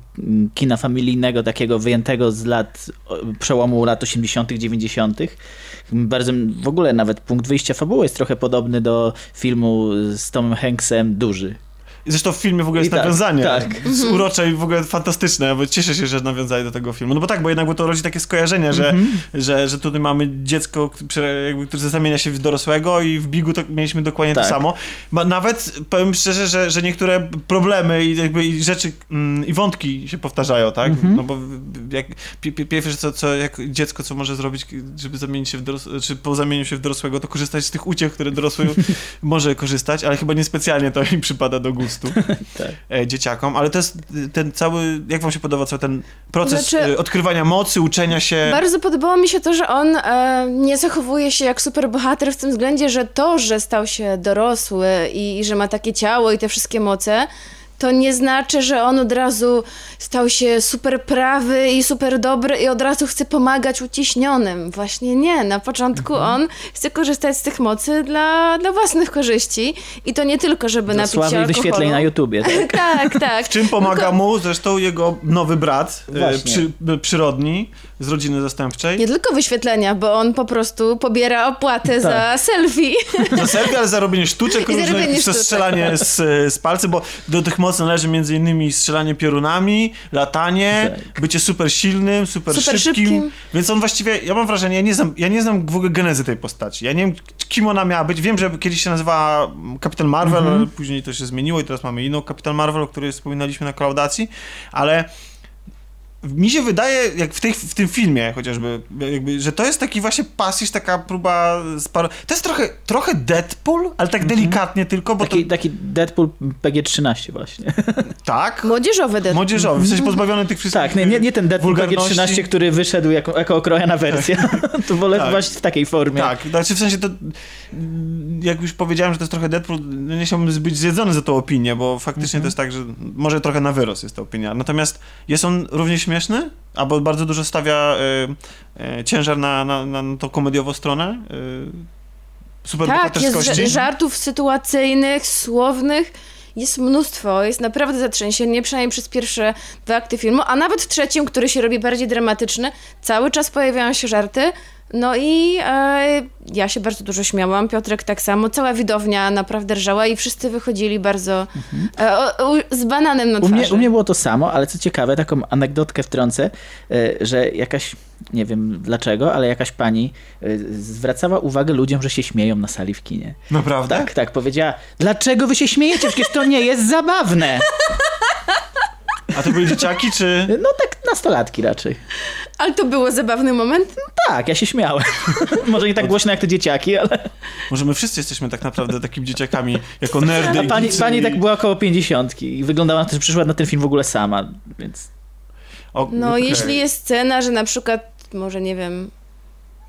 kina familijnego, takiego wyjętego z lat, przełomu lat 80., 90. Bardzo, w ogóle nawet punkt wyjścia fabuły jest trochę podobny do filmu z Tomem Hanksem Duży.
Zresztą w filmie w ogóle
I
jest
tak,
nawiązanie.
tak.
Jest urocze i w ogóle fantastyczne, bo cieszę się, że nawiązali do tego filmu. No bo tak, bo jednak bo to rodzi takie skojarzenie, że, że, że tutaj mamy dziecko, które, jakby, które zamienia się w dorosłego i w Bigu to mieliśmy dokładnie to
Tak.
samo. Bo nawet powiem szczerze, że, że niektóre problemy i, jakby, i rzeczy mm, i wątki się powtarzają, tak? No bo jak, pi- pi- pierwsze co, co jak dziecko co może zrobić, żeby zamienić się w dorosłego, czy po zamieniu się w dorosłego, to korzystać z tych uciech, które dorosły może korzystać, ale chyba niespecjalnie to im przypada do gustu
Tak.
e, dzieciakom, ale to jest y, ten cały, jak wam się podoba cały ten proces
Znaczy-
y, odkrywania mocy, uczenia się?
Bardzo podobało mi się to, że on e, nie zachowuje się jak superbohater w tym względzie, że to, że stał się dorosły i, i że ma takie ciało i te wszystkie moce, to nie znaczy, że on od razu stał się super prawy i super dobry i od razu chce pomagać uciśnionym. Właśnie nie. Na początku
Mhm.
on chce korzystać z tych mocy dla, dla własnych korzyści i to nie tylko, żeby
Dla
napić się alkoholu.
wyświetleń na YouTubie. Tak?
tak, tak.
W czym pomaga mu zresztą jego nowy brat, y, przy, y, przyrodni, z rodziny zastępczej.
Nie tylko wyświetlenia, bo on po prostu pobiera opłatę za
Tak.
selfie.
Za selfie, ale za robienie sztuczek
I za
różnych,
robienie sztuczek.
strzelanie z, z palcy, bo do tych mocy należy między innymi strzelanie piorunami, latanie, bycie super silnym, super,
Super
szybkim.
szybkim.
Więc on właściwie, ja mam wrażenie, ja nie, znam, ja nie znam w ogóle genezy tej postaci. Ja nie wiem, kim ona miała być. Wiem, że kiedyś się nazywała Kapitan Marvel, ale później to się zmieniło i teraz mamy inną Kapitan Marvel, o której wspominaliśmy na klaudacji, ale mi się wydaje, jak w, tej, w tym filmie chociażby, jakby, że to jest taki właśnie pastisz, taka próba sparo... To jest trochę, trochę Deadpool, ale tak delikatnie tylko, bo
Taki,
to...
taki Deadpool PG-13 właśnie.
Tak?
Młodzieżowy Deadpool.
Młodzieżowy, w sensie pozbawiony tych wszystkich
Tak, nie, nie, nie ten Deadpool
wulgarności.
PG-13, który wyszedł jako, jako okrojona wersja. to wolę
Tak.
właśnie w takiej formie.
Tak, znaczy w sensie to, jak już powiedziałem, że to jest trochę Deadpool, no nie chciałbym być zjedzony za tą opinię, bo faktycznie to jest tak, że może trochę na wyrost jest ta opinia. Natomiast jest on równie śmieszny, albo bardzo dużo stawia y, y, ciężar na, na, na tą komediową stronę y, super
Tak, jest żartów sytuacyjnych, słownych. Jest mnóstwo, jest naprawdę zatrzęsienie, przynajmniej przez pierwsze dwa akty filmu, a nawet w trzecim, który się robi bardziej dramatyczny, cały czas pojawiają się żarty. No i e, ja się bardzo dużo śmiałam, Piotrek tak samo, cała widownia naprawdę rżała i wszyscy wychodzili bardzo e, o, o, z bananem na
U
twarzy.
mnie, u mnie było to samo, ale co ciekawe, taką anegdotkę wtrącę, y, że jakaś, nie wiem dlaczego, ale jakaś pani y, zwracała uwagę ludziom, że się śmieją na sali w kinie.
Naprawdę?
Tak, tak, powiedziała, dlaczego wy się śmiejecie, przecież to nie jest zabawne.
A to były dzieciaki, czy...
No tak nastolatki raczej.
Ale to było zabawny moment.
Tak, ja się śmiałem. Może nie tak głośno jak te dzieciaki, ale...
Może my wszyscy jesteśmy tak naprawdę takimi dzieciakami, jako nerdy
A pani, pani tak była około pięćdziesiątki i wyglądała na to, że przyszła na ten film w ogóle sama, więc...
O,
No,
okej.
jeśli jest scena, że na przykład, może nie wiem,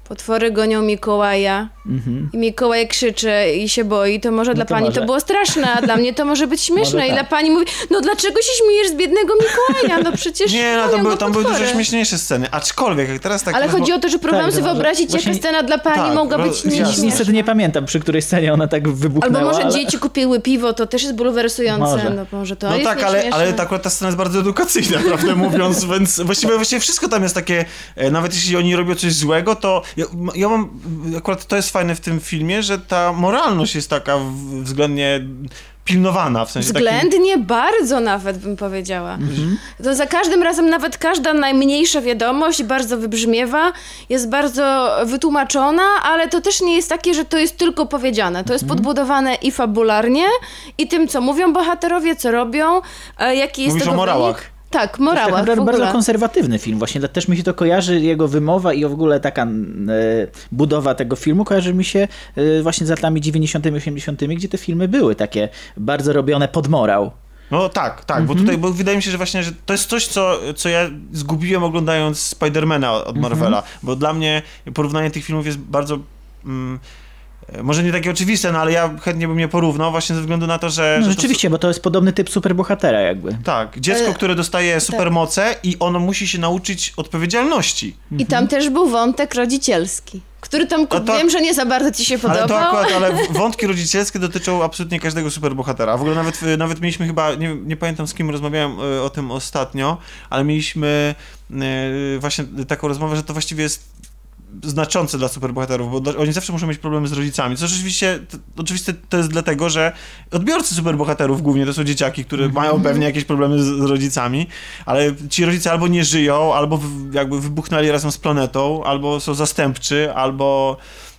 potwory gonią Mikołaja
Mhm.
i Mikołaj krzyczy i się boi, to może dla
to
pani
może.
to było straszne, a dla mnie to może być śmieszne.
Może
I
tak.
dla pani mówi, no dlaczego się śmiejesz z biednego Mikołaja? No przecież
Nie, no tam tam były dużo śmieszniejsze sceny, aczkolwiek jak teraz tak...
Ale
rozmo-
chodzi o to, że próbowałam
Tak,
sobie
może-
wyobrazić,
właśnie-
jaka scena dla pani
Tak,
mogła być
jasne.
nieśmieszna.
Niestety nie pamiętam, przy której scenie ona tak wybuchnęła.
Albo może
ale...
dzieci kupiły piwo, to też jest bulwersujące.
Może.
No może to
No
jest
tak, ale, ale ta, akurat ta scena jest bardzo edukacyjna, prawdę mówiąc, więc właściwie, właściwie wszystko tam jest takie, e, nawet jeśli oni robią coś złego, to ja, ja mam, akurat to jest fajne w tym filmie, że ta moralność jest taka względnie pilnowana, w sensie takim...
Względnie bardzo nawet bym powiedziała.
Mhm.
To za każdym razem nawet każda najmniejsza wiadomość bardzo wybrzmiewa, jest bardzo wytłumaczona, ale to też nie jest takie, że to jest tylko powiedziane. To jest
Mhm.
podbudowane i fabularnie, i tym, co mówią bohaterowie, co robią, e, jaki jest
Mówisz
tego
o morałach.
wynik. Tak, w
naprawdę
ogóle.
bardzo konserwatywny film. Właśnie też mi się to kojarzy, jego wymowa i w ogóle taka e, budowa tego filmu kojarzy mi się e, właśnie z latami 90 80 gdzie te filmy były takie bardzo robione pod morał.
No tak, tak,
Mhm.
bo tutaj bo wydaje mi się, że właśnie że to jest coś, co, co ja zgubiłem oglądając Spidermana od
Mhm.
Marvela, bo dla mnie porównanie tych filmów jest bardzo... Mm, może nie takie oczywiste, no ale ja chętnie bym je porównał właśnie ze względu na to, że...
No,
że
rzeczywiście, bo to jest podobny typ superbohatera jakby.
To, tak, dziecko,
E,
które dostaje supermoce i ono musi się nauczyć odpowiedzialności.
I tam też był wątek rodzicielski, który tam
No to-
wiem, że nie za bardzo ci się
Ale to
podobał.
akurat, ale wątki rodzicielskie dotyczą absolutnie każdego superbohatera. W ogóle nawet, nawet mieliśmy chyba, nie, nie pamiętam z kim rozmawiałem e, o tym ostatnio, ale mieliśmy e, właśnie taką rozmowę, że to właściwie jest znaczące dla superbohaterów, bo oni zawsze muszą mieć problemy z rodzicami. Co rzeczywiście, to, oczywiście to jest dlatego, że odbiorcy superbohaterów głównie to są dzieciaki, które mają pewnie jakieś problemy z, z rodzicami, ale ci rodzice albo nie żyją, albo w, jakby wybuchnęli razem z planetą, albo są zastępczy, albo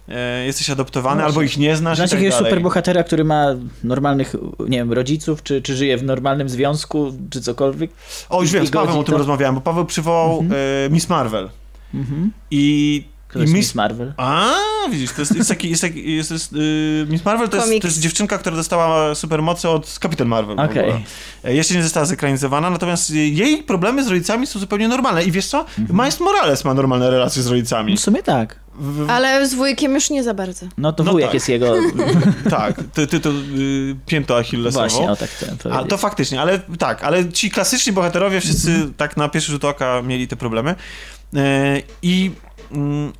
e, jesteś adoptowany,
No
albo ich nie znasz
Znasz
tak
jakiegoś superbohatera, który ma normalnych, nie wiem, rodziców, czy, czy żyje w normalnym związku, czy cokolwiek?
O, już wiem, z Pawłem o tym
to?
rozmawiałem, bo Paweł przywołał e, Miss Marvel. I,
Kto
i
jest
Miss...
Marvel?
A, widzisz, to jest, jest taki, jest taki, jest, jest, y, Miss Marvel to jest, to jest dziewczynka, która dostała supermoce od Kapitan Marvel.
Okej.
ogóle. E, Jeszcze nie została zekranizowana, natomiast jej problemy z rodzicami są zupełnie normalne. I wiesz co? Miles Morales ma normalne relacje z rodzicami.
W sumie tak.
W,
Ale z wujkiem już nie za bardzo.
No to
No
wujek
tak.
jest jego...
tak, ty, ty to y, pięto achillesową.
Właśnie, o tak chciałem
A
powiedzieć.
to faktycznie, ale tak, ale ci klasyczni bohaterowie wszyscy tak na pierwszy rzut oka mieli te problemy. E, I mm,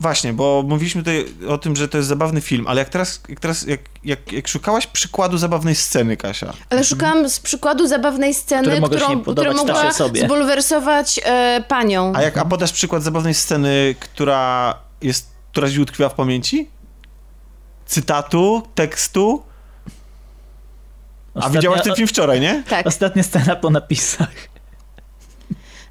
właśnie, bo mówiliśmy tutaj o tym, że to jest zabawny film, ale jak teraz, jak, teraz jak, jak, jak szukałaś przykładu zabawnej sceny, Kasia,
Ale szukałam z przykładu zabawnej sceny, którą, która mogła
sobie.
zbulwersować e, panią.
a jak a podasz przykład zabawnej sceny, która jest, która ci utkwiła w pamięci? Cytatu, tekstu? A
Ostatnia-
widziałaś ten film wczoraj, nie?
Tak.
Ostatnia scena po napisach.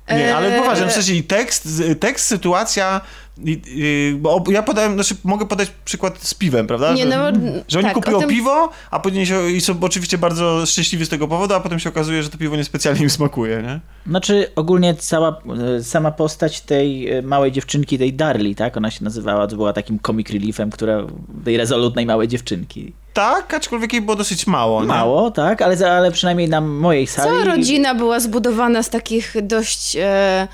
Nie, ale
Eee,
poważnie, w sensie i tekst, tekst, sytuacja, i, i, bo ja podałem, znaczy mogę podać przykład z piwem, prawda?
Nie,
że,
no,
że oni
tak,
kupują
o tym-
piwo, a później się, i są oczywiście bardzo szczęśliwi z tego powodu, a potem się okazuje, że to piwo niespecjalnie im smakuje, nie?
Znaczy ogólnie cała, e, sama postać tej e, małej dziewczynki, tej Darli, tak? Ona się nazywała, to była takim comic reliefem, która, tej rezolutnej małej dziewczynki.
Tak, aczkolwiek jej było dosyć mało, nie?
Mało, tak? Ale, ale przynajmniej na mojej sali...
Cała rodzina była zbudowana z takich dość e,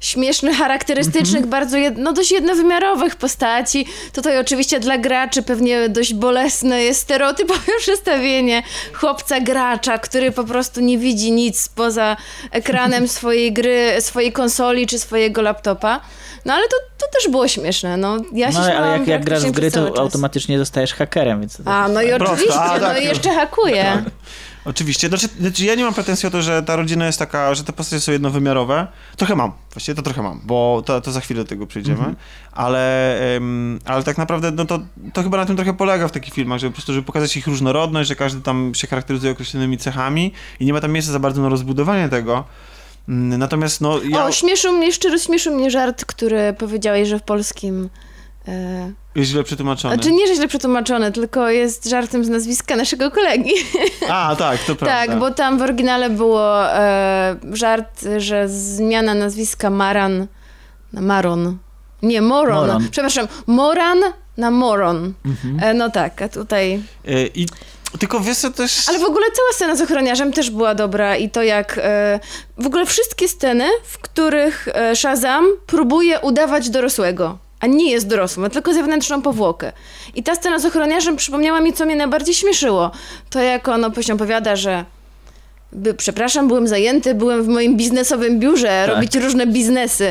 śmiesznych, charakterystycznych,
Mhm.
bardzo jed, no, dość jednowymiarowych postaci. Tutaj oczywiście dla graczy pewnie dość bolesne jest stereotypowe przedstawienie chłopca gracza, który po prostu nie widzi nic poza ekranem swojej gry, swojej konsoli czy swojego laptopa. No ale to, to też było śmieszne. No, ja się
No ale jak, jak grasz w gry, to
czas.
automatycznie zostajesz hakerem, więc... to
A, no i.
Prosto,
oczywiście,
a,
no
tak,
i
już.
jeszcze hakuje.
Oczywiście. Znaczy, znaczy, ja nie mam pretensji o to, że ta rodzina jest taka, że te postacie są jednowymiarowe. Trochę mam. Właściwie to trochę mam, bo to, to za chwilę do tego przejdziemy.
Mhm.
Ale, em, ale tak naprawdę no to, to chyba na tym trochę polega w takich filmach, żeby po prostu żeby pokazać ich różnorodność, że każdy tam się charakteryzuje określonymi cechami i nie ma tam miejsca za bardzo na rozbudowanie tego. Mm, Natomiast no ja...
O, śmieszył mnie, szczerze śmieszył mnie żart, który powiedziałeś, że w polskim... E,
Jest źle przetłumaczony.
znaczy nie, że źle przetłumaczone, tylko jest żartem z nazwiska naszego kolegi.
A, tak, to prawda.
tak, bo tam w oryginale było e, żart, że zmiana nazwiska Maran na Maron. Nie, Moron.
Moron.
Przepraszam, Moran na Moron.
Mhm.
E, no tak, a tutaj...
E, I tylko wiesz co też...
Ale w ogóle cała scena z ochroniarzem też była dobra i to jak... E, w ogóle wszystkie sceny, w których e, Shazam próbuje udawać dorosłego, a nie jest dorosły, ma tylko zewnętrzną powłokę. I ta scena z ochroniarzem przypomniała mi, co mnie najbardziej śmieszyło. To jak on później opowiada, że by, przepraszam, byłem zajęty, byłem w moim biznesowym biurze,
Tak.
robić różne biznesy.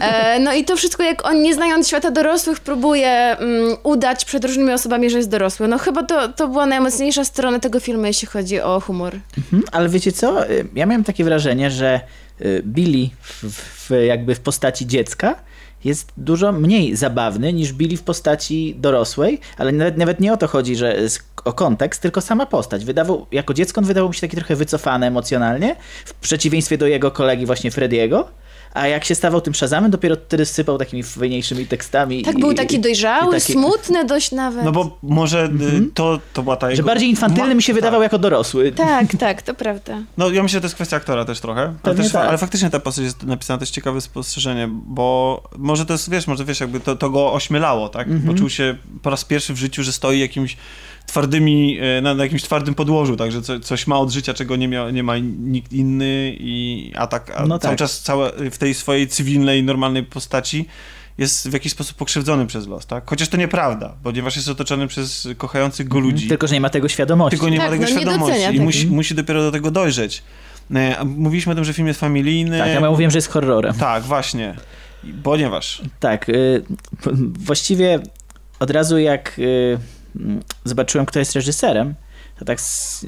E, no i to wszystko, jak on nie znając świata dorosłych, próbuje mm, udać przed różnymi osobami, że jest dorosły. No chyba to, to była najmocniejsza strona tego filmu, jeśli chodzi o humor.
Mhm, ale wiecie co? Y, Ja miałem takie wrażenie, że y, Billy w, w, jakby w postaci dziecka jest dużo mniej zabawny niż Billy w postaci dorosłej, ale nawet, nawet nie o to chodzi, że o kontekst, tylko sama postać. Wydawał, jako dziecko on wydawał mi się taki trochę wycofany emocjonalnie, w przeciwieństwie do jego kolegi właśnie Frediego. A jak się stawał tym Shazamem, dopiero wtedy sypał takimi fajniejszymi tekstami.
Tak,
i,
był taki dojrzały,
taki-
smutny dość nawet.
No bo może y, to, to była ta
Że
jego...
bardziej infantylny mi się wydawał jako dorosły.
Tak, tak, to prawda.
No ja myślę, że to jest kwestia aktora też trochę. Ale, też,
tak.
ale faktycznie ta postać jest napisana, to jest ciekawe spostrzeżenie, bo może to jest, wiesz, może wiesz, jakby to, to go ośmielało, tak?
Mhm.
Poczuł się po raz pierwszy w życiu, że stoi jakimś twardymi, e, na, na jakimś twardym podłożu, tak? Że co, coś ma od życia, czego nie, miał, nie ma nikt inny i a tak, a
No
cały
tak.
czas całe, w tej swojej cywilnej, normalnej postaci jest w jakiś sposób pokrzywdzony przez los, tak? Chociaż to nieprawda, ponieważ jest otoczony przez kochających go ludzi.
Tylko, że nie ma tego świadomości.
Tylko nie
Tak,
ma tego
no
świadomości i musi, musi dopiero do tego dojrzeć. E, Mówiliśmy o tym, że film jest familijny.
Tak, ja mówiłem, że jest horrorem.
Tak, właśnie. Ponieważ.
Tak, y, właściwie od razu jak y, zobaczyłem, kto jest reżyserem, to tak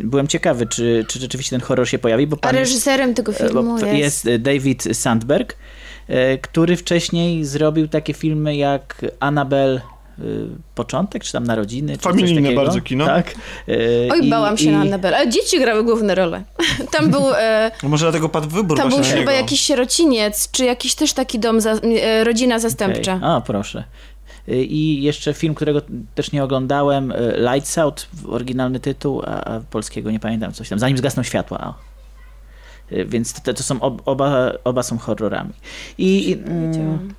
byłem ciekawy, czy, czy rzeczywiście ten horror się pojawi, bo
A reżyserem tego
e,
filmu jest...
jest y, David Sandberg, y, który wcześniej zrobił takie filmy jak Annabelle Początek, czy tam Narodziny, czy
Familijne bardzo kino.
Tak.
Oj,
i-
bałam się
i-
na Annabelle. Ale dzieci grały główne role. Tam był, e,
No może dlatego padł wybór
tam był chyba jakiś sierociniec, czy jakiś też taki dom, za, e, rodzina zastępcza.
Okej. A, proszę. Y, I jeszcze film, którego też nie oglądałem, y, Lights Out, oryginalny tytuł, a, polskiego nie pamiętam, coś tam, Zanim zgasną światła. Y, Więc to, są ob, oba, oba są horrorami. I, i, mm.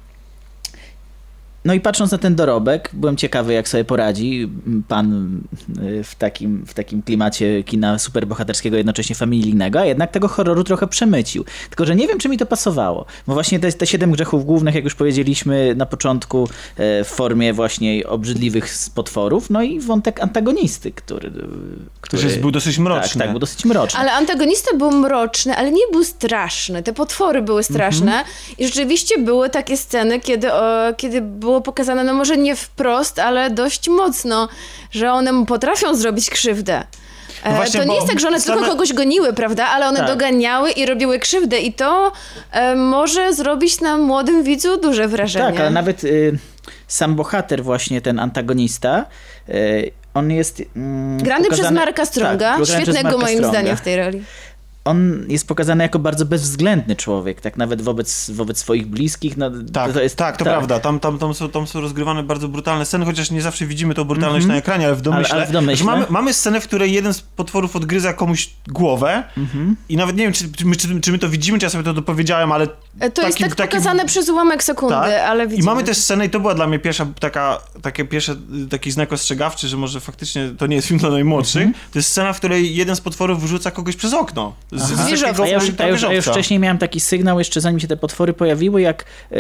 No i patrząc na ten dorobek, byłem ciekawy, jak sobie poradzi pan y, w takim, w takim klimacie kina superbohaterskiego, jednocześnie familijnego, a jednak tego horroru trochę przemycił. Tylko, że nie wiem, czy mi to pasowało. Bo właśnie te, te siedem grzechów głównych, jak już powiedzieliśmy na początku, e, w formie właśnie obrzydliwych potworów, no i wątek antagonisty, który... który
jest- był dosyć mroczny.
Tak, tak, był dosyć mroczny.
Ale antagonista był mroczny, ale nie był straszny. Te potwory były straszne
Mhm.
i rzeczywiście były takie sceny, kiedy, o, kiedy było pokazane, no może nie wprost, ale dość mocno, że one potrafią zrobić krzywdę. E,
No właśnie,
to nie jest tak, że one
same-
tylko kogoś goniły, prawda? Ale one
Tak.
doganiały i robiły krzywdę i to e, może zrobić na młodym widzu duże wrażenie.
Tak, ale nawet y, sam bohater, właśnie ten antagonista, y, on jest. Mm,
Grany przez
pokazany-
Marka Stronga,
Tak, przez
świetnego moim
Stronga.
zdaniem w tej roli.
On jest pokazany jako bardzo bezwzględny człowiek, tak nawet wobec, wobec swoich bliskich. No,
Tak,
to, jest,
tak, to prawda. Tam, tam, tam, są, tam są rozgrywane bardzo brutalne sceny, chociaż nie zawsze widzimy tą brutalność na ekranie, ale w domyśle.
Ale- ale w domyśle.
Że mamy, mamy scenę, w której jeden z potworów odgryza komuś głowę
Mhm.
i nawet nie wiem, czy, czy, my, czy, czy my to widzimy, czy ja sobie to dopowiedziałem, ale
E, To jest
Taki-
tak
taki-
pokazane przez ułamek sekundy,
Tak.
ale
I
widzimy.
mamy też scenę, i to była dla mnie pierwsza taka, takie pierwsze, taki znak ostrzegawczy, że może faktycznie to nie jest film dla najmłodszych.
Mhm.
To jest scena, w której jeden z potworów wyrzuca kogoś przez okno. Z, takiego
A ja, już, już, już
wieżowca.
wcześniej miałem taki sygnał, jeszcze zanim się te potwory pojawiły, jak y,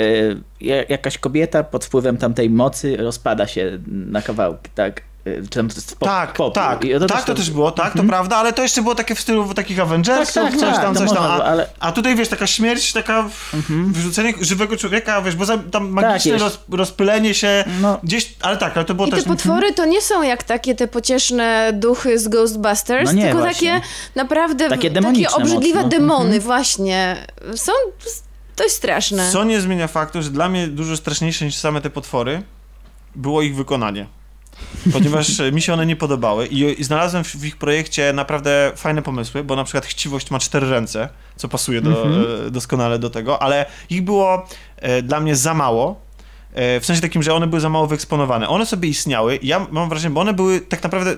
ja- jakaś kobieta pod wpływem tamtej mocy rozpada się na kawałki, tak? Y, tam to jest pop,
Tak, tak,
I
tak, to też było, tak, to prawda, ale to jeszcze było takie w stylu takich Avengersów,
Tak, tak,
coś
tak,
tam,
to
coś tam, a,
ale-
a tutaj, wiesz, taka śmierć, taka wyrzucenie żywego człowieka, wiesz, bo tam magiczne
jest.
roz, rozpylenie się
No.
gdzieś, ale tak, ale to było
I te
też...
potwory to nie są jak takie te pocieszne duchy z Ghostbusters,
No nie,
tylko
właśnie.
takie naprawdę
Takie
takie obrzydliwe
mocno.
demony właśnie. Są dość straszne.
Co nie zmienia faktu, że dla mnie dużo straszniejsze niż same te potwory było ich wykonanie. Ponieważ e, mi się one nie podobały i, i znalazłem w, w ich projekcie naprawdę fajne pomysły, bo na przykład chciwość ma cztery ręce, co pasuje do, e, doskonale do tego, ale ich było e, dla mnie za mało. e, W sensie takim, że one były za mało wyeksponowane. One sobie istniały i ja mam wrażenie, bo one były tak naprawdę.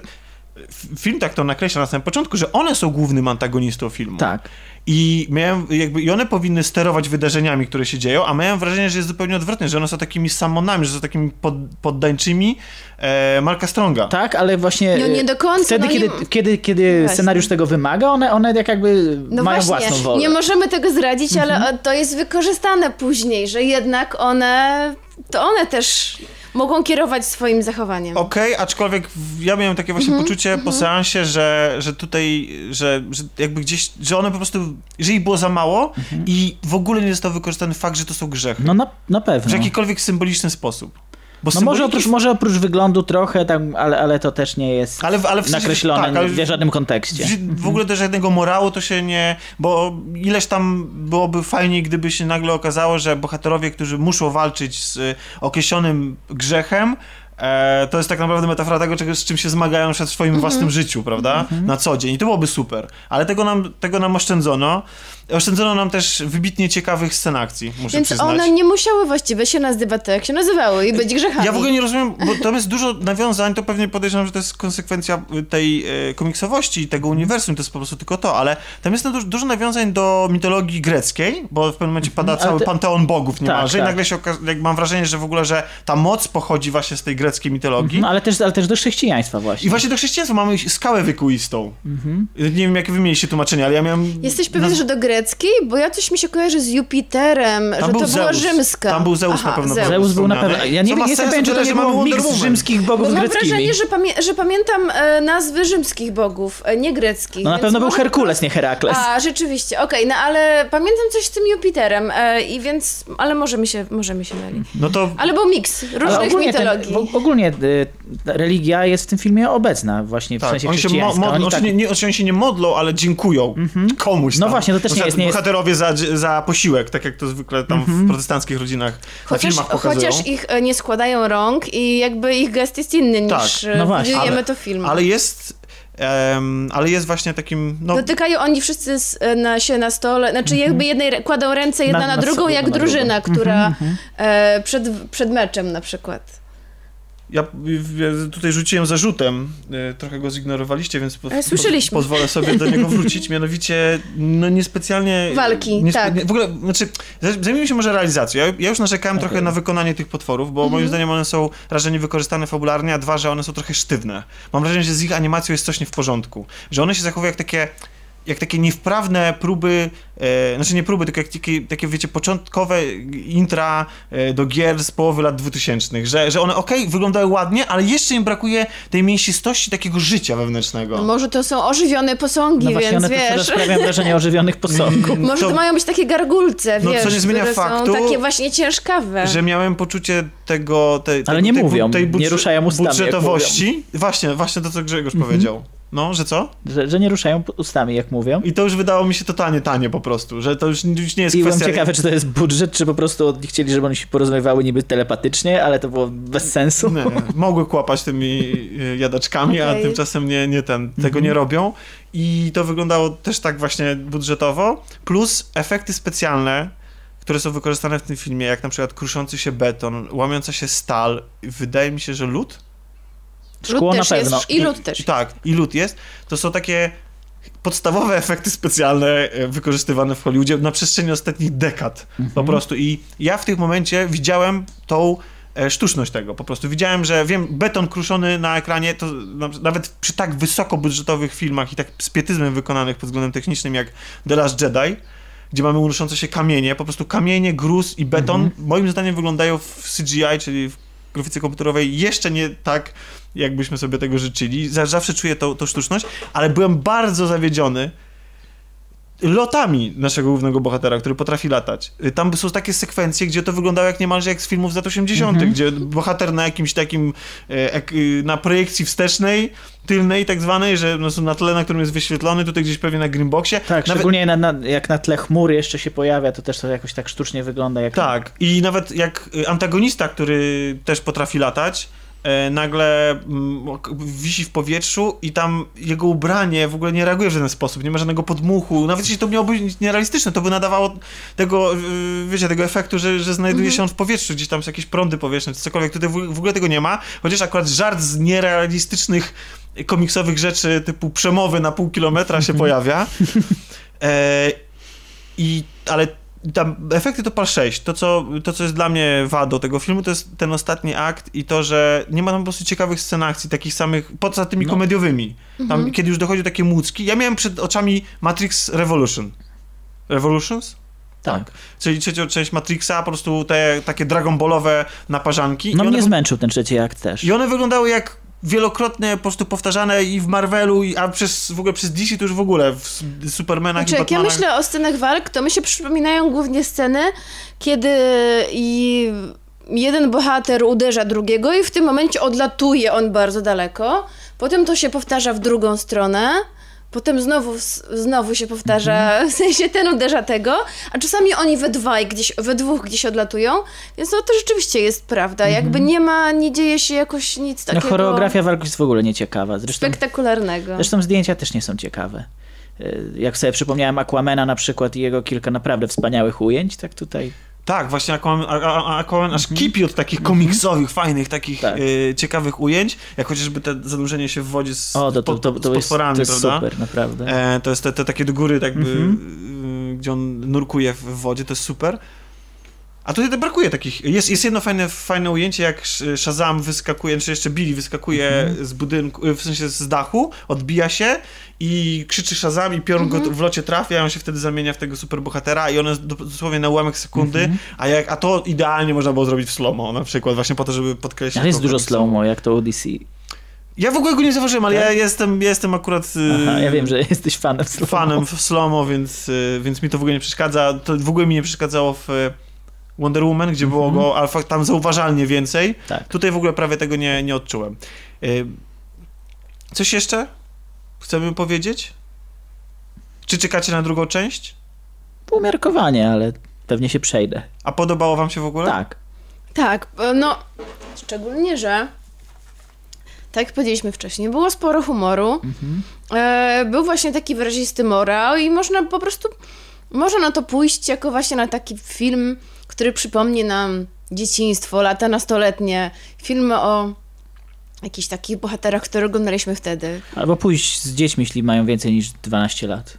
Film tak to nakreśla na samym początku, że one są głównym antagonistą filmu.
Tak.
I miałem jakby, i one powinny sterować wydarzeniami, które się dzieją, a miałem wrażenie, że jest zupełnie odwrotnie, że one są takimi samonami, że są takimi pod, poddańczymi e, Marka Stronga.
Tak, ale właśnie
No nie do końca,
wtedy,
no
kiedy,
nie-
kiedy, kiedy
Właśnie.
scenariusz tego wymaga, one, one jak jakby
No
mają
właśnie,
własną wolę.
nie możemy tego zdradzić,
Mhm.
ale o, to jest wykorzystane później, że jednak one, to one też mogą kierować swoim zachowaniem.
Okej, aczkolwiek w- ja miałem takie właśnie poczucie po seansie, że, że tutaj, że, że jakby gdzieś, że one po prostu, że ich było za mało i w ogóle nie został wykorzystany fakt, że to są grzechy.
No na, na pewno.
W jakikolwiek symboliczny sposób. Bo
No może oprócz, może oprócz wyglądu trochę, tam, ale, ale to też nie jest
Ale w- ale w sensie,
nakreślone
tak, ale-
w żadnym kontekście.
W, w ogóle też żadnego morału to się nie. Bo ileż tam byłoby fajniej, gdyby się nagle okazało, że bohaterowie, którzy muszą walczyć z określonym grzechem, e, to jest tak naprawdę metafora tego, czego, z czym się zmagają przed swoim własnym życiu, prawda? Na co dzień. I to byłoby super. Ale tego nam, tego nam oszczędzono. Oszczędzono nam też wybitnie ciekawych scen akcji, muszę
Więc
przyznać.
one nie musiały właściwie się nazywać tak, jak się nazywały i być grzechami.
Ja w ogóle nie rozumiem, bo tam jest dużo nawiązań, to pewnie podejrzewam, że to jest konsekwencja tej e, komiksowości i tego uniwersum, to jest po prostu tylko to, ale tam jest dużo, dużo nawiązań do mitologii greckiej, bo w pewnym momencie pada
ale
cały
te-
panteon bogów niemalże
Tak,
i
tak.
nagle się okazuje, jak mam wrażenie, że w ogóle, że ta moc pochodzi właśnie z tej greckiej mitologii.
No, ale, też, ale też do chrześcijaństwa właśnie.
I właśnie do chrześcijaństwa mamy skałę wykuistą.
Mhm.
Nie wiem, jakie wy mieliście tłumaczenie, ale ja miałem...
Jesteś pewien, że do greckiej? Bo ja coś mi się kojarzy z Jupiterem, że
Tam
to
był
była
Zeus.
rzymska.
Tam był Zeus
Aha,
na pewno.
Zeus.
Zeus był na pewno. Ja nie, nie jestem pewien, czy to nie
że
było
Wonder
miks rzymskich bogów
Bo
z
mam
greckimi.
wrażenie, że, pamię- że pamiętam e, nazwy rzymskich bogów, e, nie greckich.
No na pewno był
może-
Herkules, nie Herakles.
A, rzeczywiście, okej, no ale pamiętam coś z tym Jupiterem e, i więc, ale może mi się, może mi się myli.
No to
Ale był miks różnych
ogólnie, ten,
mitologii.
w- ogólnie y, religia jest w tym filmie obecna właśnie w
Tak,
sensie
oni się, mo-
chrześcijańska.
modlą,
Oni
znaczy
tak,
nie, nie, oni się nie modlą, ale dziękują komuś
No
tam.
właśnie, to też nie jest- nie jest-
Bohaterowie za, za posiłek, tak jak to zwykle tam w protestanckich rodzinach na
Chociaż,
filmach pokazują.
chociaż ich e, nie składają rąk i jakby ich gest jest inny niż
Tak,
e,
no właśnie.
ale,
to w filmie.
ale jest, em, ale jest właśnie takim, no,
Dotykają oni wszyscy s- e, na, się na stole, znaczy jakby jednej re- kładą ręce jedna
Na-
na,
na
drugą, jak
na drugą.
drużyna, która e, przed, przed meczem na przykład.
Ja tutaj rzuciłem zarzutem, e, trochę go zignorowaliście, więc po,
słyszeliśmy.
pozwolę sobie do niego wrócić, mianowicie, no niespecjalnie...
Walki,
niespe-
tak.
nie- W ogóle, znaczy, zaj- zajmijmy się może realizacją. Ja, ja już narzekałem trochę na wykonanie tych potworów, bo
Mhm.
moim zdaniem one są raz, że niewykorzystane fabularnie, a dwa, że one są trochę sztywne. Mam wrażenie, że z ich animacją jest coś nie w porządku. Że one się zachowują jak takie jak takie niewprawne próby, e, znaczy nie próby, tylko jak takie, takie wiecie, początkowe intra e, do gier z połowy lat 2000, że, że one okej, wyglądają ładnie, ale jeszcze im brakuje tej mięsistości takiego życia wewnętrznego.
No Może to są ożywione posągi,
no właśnie
więc
one
wiesz...
teraz sprawiają wrażenie ożywionych posągów.
Może to,
to-
mają być takie gargulce,
No, co
wiesz,
nie zmienia
które
faktu,
są takie właśnie ciężkawe.
że miałem poczucie tego, tej,
Ale
tego,
nie
tej,
mówią,
tej
nie ruszają ustami,
budżetowości. Właśnie, właśnie to, co Grzegorz powiedział. No, że co?
Że, że nie ruszają ustami, jak mówią.
I to już wydało mi się totalnie tanie po prostu, że to już, już nie jest
I byłem
kwestia...
ciekawy, czy to jest budżet, czy po prostu oni chcieli, żeby oni się porozumiewały niby telepatycznie, ale to było bez sensu.
Nie, mogły kłapać tymi y, jadaczkami, a
Okej.
tymczasem nie, nie ten, tego nie robią. I to wyglądało też tak właśnie budżetowo. Plus efekty specjalne, które są wykorzystane w tym filmie, jak na przykład kruszący się beton, łamiąca się stal. Wydaje mi się, że lód?
Szkło
lód
na
też
pewno.
jest i lód też.
Tak, i lód jest. To są takie podstawowe efekty specjalne e, wykorzystywane w Hollywoodzie na przestrzeni ostatnich dekad. Po prostu. I ja w tym momencie widziałem tą e, sztuczność tego. Po prostu widziałem, że wiem, beton kruszony na ekranie, to na- nawet przy tak wysokobudżetowych filmach i tak z pietyzmem wykonanych pod względem technicznym jak The Last Jedi, gdzie mamy unoszące się kamienie, po prostu kamienie, gruz i beton, moim zdaniem wyglądają w CGI, czyli w grafice komputerowej jeszcze nie tak, jakbyśmy sobie tego życzyli. Za- Zawsze czuję tą, tą sztuczność, ale byłem bardzo zawiedziony lotami naszego głównego bohatera, który potrafi latać. Tam są takie sekwencje, gdzie to wyglądało jak niemalże jak z filmów z lat 80., gdzie bohater na jakimś takim, e, y, na projekcji wstecznej, tylnej tak zwanej, że no, na tle, na którym jest wyświetlony, tutaj gdzieś pewnie na greenboxie.
Tak,
Nawet-
szczególnie na, na, jak na tle chmur jeszcze się pojawia, to też to jakoś tak sztucznie wygląda. Jak
Tak, i nawet jak y, antagonista, który też potrafi latać, nagle mm, wisi w powietrzu i tam jego ubranie w ogóle nie reaguje w żaden sposób, nie ma żadnego podmuchu, nawet jeśli to miałoby być nierealistyczne, to by nadawało tego, y, wiecie, tego efektu, że, że znajduje się on w powietrzu, gdzieś tam są jakieś prądy powietrzne, czy cokolwiek, tutaj w w ogóle tego nie ma, chociaż akurat żart z nierealistycznych komiksowych rzeczy typu przemowy na pół kilometra się pojawia. E, i, ale tam efekty to PAL 6. To co, to, co jest dla mnie wadą tego filmu, to jest ten ostatni akt i to, że nie ma tam po prostu ciekawych scen akcji, takich samych, poza tymi
No.
komediowymi. Tam, kiedy już dochodzi do takie mucki. Ja miałem przed oczami Matrix Revolution. Revolutions?
tak.
Czyli trzecią część Matrixa, po prostu te takie Dragon Ballowe naparzanki.
No
I
mnie
one,
zmęczył ten trzeci akt też.
I one wyglądały jak wielokrotnie po prostu powtarzane i w Marvelu, i, a przez, w ogóle przez DC to już w ogóle, w Supermanach
Znaczy,
i
jak ja
Batmanach.
myślę o scenach walk, to mi się przypominają głównie sceny, kiedy i jeden bohater uderza drugiego i w tym momencie odlatuje on bardzo daleko. Potem to się powtarza w drugą stronę. Potem znowu, znowu się powtarza, w sensie ten uderza tego, a czasami oni we dwaj gdzieś, we dwóch gdzieś odlatują, więc no to rzeczywiście jest prawda. Jakby nie ma, nie dzieje się jakoś nic
No
takiego
choreografia walk jest w ogóle nieciekawa. Zresztą,
spektakularnego.
zresztą zdjęcia też nie są ciekawe. Y, Jak sobie przypomniałem Aquamena na przykład i jego kilka naprawdę wspaniałych ujęć, tak tutaj
Tak, właśnie Aquaman, aż kipi od takich komiksowych, fajnych, takich
Tak.
e, ciekawych ujęć, jak chociażby te zanurzenie się w wodzie z,
O, to, to, to, to,
z
jest,
potworami,
to jest
prawda?
super, naprawdę.
E, to jest te, te takie do góry, tak jakby,
Mhm.
y, gdzie on nurkuje w wodzie, to jest super. A tutaj brakuje takich. Jest, jest jedno fajne, fajne ujęcie, jak Sh- Shazam wyskakuje, czy jeszcze Billy wyskakuje
Mhm.
z budynku, y, w sensie z dachu, odbija się i krzyczy Shazam i piorun
Mhm.
go w locie trafia, on się wtedy zamienia w tego superbohatera i on jest do- dosłownie na ułamek sekundy,
Mhm.
a, jak, a to idealnie można było zrobić w slow na przykład, właśnie po to, żeby podkreślić.
Ale jest dużo slow-mo, jak to Odyssey.
Ja w ogóle go nie zauważyłem, ale
Tak?
ja jestem, jestem akurat... y,
Aha, ja wiem, że jesteś fanem slow-mo.
fanem w slomo, więc, y, więc mi to w ogóle nie przeszkadza. To w ogóle mi nie przeszkadzało w y, Wonder Woman, gdzie było go ale fakt, tam zauważalnie więcej.
Mhm. Tak.
Tutaj w ogóle prawie tego nie, nie odczułem. Y, Coś jeszcze chcemy powiedzieć? Czy czekacie na drugą część?
Umiarkowanie, ale pewnie się przejdę.
A podobało wam się w ogóle?
Tak.
Tak, e, no szczególnie, że tak jak powiedzieliśmy wcześniej, było sporo humoru. E, był właśnie taki wyrazisty morał i można po prostu, można na to pójść jako właśnie na taki film, który przypomni nam dzieciństwo, lata nastoletnie, filmy o jakichś takich bohaterach, które oglądaliśmy wtedy.
Albo pójść z dziećmi, jeśli mają więcej niż 12 lat.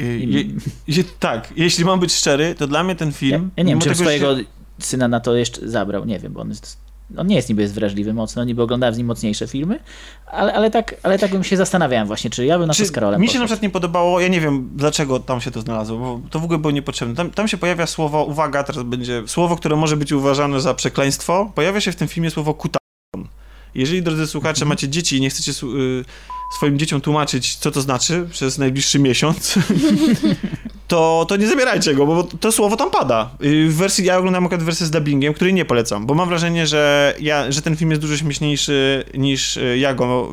Y, Je, je, tak, jeśli mam być szczery, to dla mnie ten
Ja,
film...
ja nie wiem, czy
tego,
swojego
się-
syna na to jeszcze zabrał. Nie wiem, bo on jest, on nie jest niby jest wrażliwy mocno, niby oglądałem z nim mocniejsze filmy, ale, ale, tak, ale tak bym się zastanawiałem właśnie, czy ja bym na to z Karolem
Mi się
poszedł.
na przykład nie podobało, ja nie wiem dlaczego tam się to znalazło, bo to w ogóle było niepotrzebne. Tam, tam się pojawia słowo, uwaga, teraz będzie słowo, które może być uważane za przekleństwo. Pojawia się w tym filmie słowo kuta. Jeżeli, drodzy słuchacze,
Mhm.
macie dzieci i nie chcecie y, swoim dzieciom tłumaczyć, co to znaczy przez najbliższy miesiąc, to, to nie zabierajcie go, bo to słowo tam pada. W wersji, ja oglądam akurat wersję z dubbingiem, której nie polecam, bo mam wrażenie, że, ja, że ten film jest dużo śmieszniejszy niż y, ja go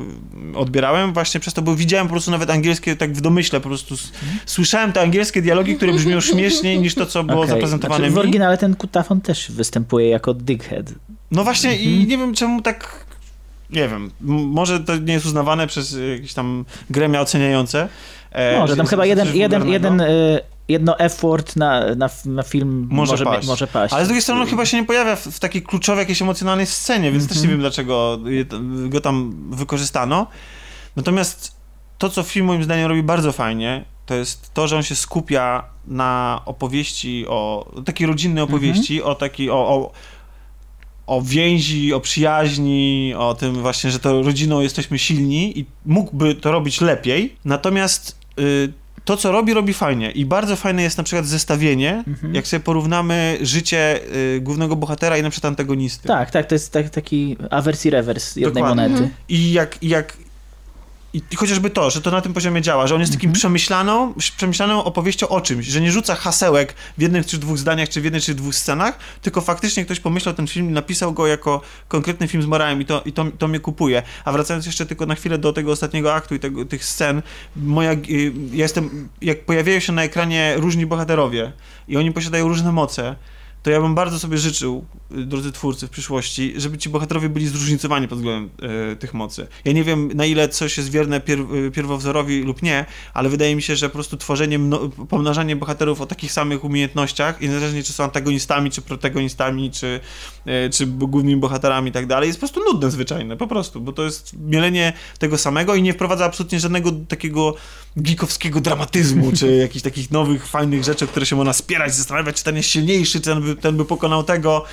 odbierałem, właśnie przez to, bo widziałem po prostu nawet angielskie, tak w domyśle po prostu s- słyszałem te angielskie dialogi, które brzmią śmieszniej niż to, co było
Okej,
zaprezentowane
znaczy, W
mi.
oryginale ten kutafon też występuje jako dickhead.
No właśnie
Mhm.
i nie wiem czemu tak, nie wiem, może to nie jest uznawane przez jakieś tam gremia oceniające. e,
Może
że
tam chyba jeden, jeden, jeden, y, jedno F-word na, na, na film
Może
może,
paść.
może paść.
Ale z drugiej strony on chyba się nie pojawia w, w takiej kluczowej, jakiejś emocjonalnej scenie, więc też nie wiem, dlaczego go tam wykorzystano. Natomiast to, co film moim zdaniem robi bardzo fajnie, to jest to, że on się skupia na opowieści, o takiej rodzinnej opowieści, o takiej, o, o, o więzi, o przyjaźni, o tym właśnie, że to rodziną jesteśmy silni i mógłby to robić lepiej. Natomiast y, to, co robi, robi fajnie. I bardzo fajne jest na przykład zestawienie, jak sobie porównamy życie y, głównego bohatera i na przykład antagonisty.
Tak, tak, to jest tak, taki awers i rewers jednej
Dokładnie.
monety.
I jak, i jak i i chociażby to, że to na tym poziomie działa, że on jest takim przemyślaną, przemyślaną opowieścią o czymś, że nie rzuca hasełek w jednych czy dwóch zdaniach, czy w jednej czy dwóch scenach, tylko faktycznie ktoś pomyślał ten film i napisał go jako konkretny film z morałem i to, i to, to mnie kupuje. A wracając jeszcze tylko na chwilę do tego ostatniego aktu i tego, tych scen, moja, y, ja jestem, jak pojawiają się na ekranie różni bohaterowie i oni posiadają różne moce, to ja bym bardzo sobie życzył, y, drodzy twórcy, w przyszłości, żeby ci bohaterowie byli zróżnicowani pod względem y, tych mocy. Ja nie wiem, na ile coś jest wierne pier, y, pierwowzorowi lub nie, ale wydaje mi się, że po prostu tworzenie, mno, pomnażanie bohaterów o takich samych umiejętnościach i niezależnie czy są antagonistami, czy protagonistami, czy, y, czy głównymi bohaterami i tak dalej, jest po prostu nudne zwyczajne, po prostu, bo to jest mielenie tego samego i nie wprowadza absolutnie żadnego takiego geekowskiego dramatyzmu, czy jakichś takich nowych, fajnych rzeczy, o które się można spierać, zastanawiać, czy ten jest silniejszy, czy ten by, ten by pokonał tego.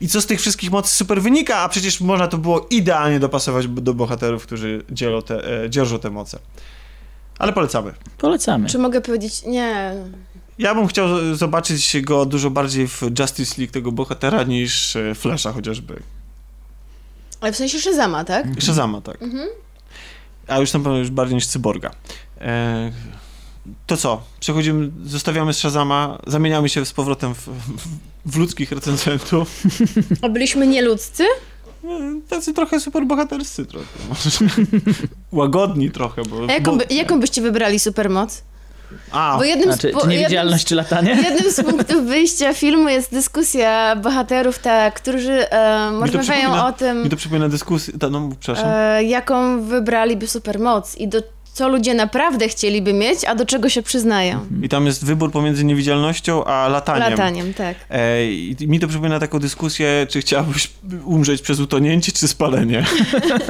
I co z tych wszystkich mocy super wynika, a przecież można to było idealnie dopasować do bohaterów, którzy dzielą te, e, dzierżą te moce. Ale polecamy.
Polecamy.
Czy mogę powiedzieć? Nie.
Ja bym chciał zobaczyć go dużo bardziej w Justice League tego bohatera niż e, Flasha chociażby.
Ale w sensie Shazama, tak?
Shazama, tak. A już na pewno już bardziej niż Cyborga. E, to co? Przechodzimy, zostawiamy Shazama, zamieniamy się z powrotem w, w ludzkich recenzentów.
A byliśmy nieludzcy?
No, Tacy trochę superbohaterscy trochę. Łagodni trochę, bo...
A jaką, by, jaką byście wybrali supermoc?
A,
Bo jednym,
A, czy,
z, po-
czy niewidzialność, czy latanie?
jednym, z punktów wyjścia filmu jest dyskusja bohaterów, tak, którzy e, rozmawiają o tym,
Mi to przypomina dyskusję... ta- No, przepraszam.
e, jaką wybraliby supermoc i do co ludzie naprawdę chcieliby mieć, a do czego się przyznają.
I tam jest wybór pomiędzy niewidzialnością a lataniem.
Lataniem, tak.
E, I mi to przypomina taką dyskusję, czy chciałabyś umrzeć przez utonięcie, czy spalenie.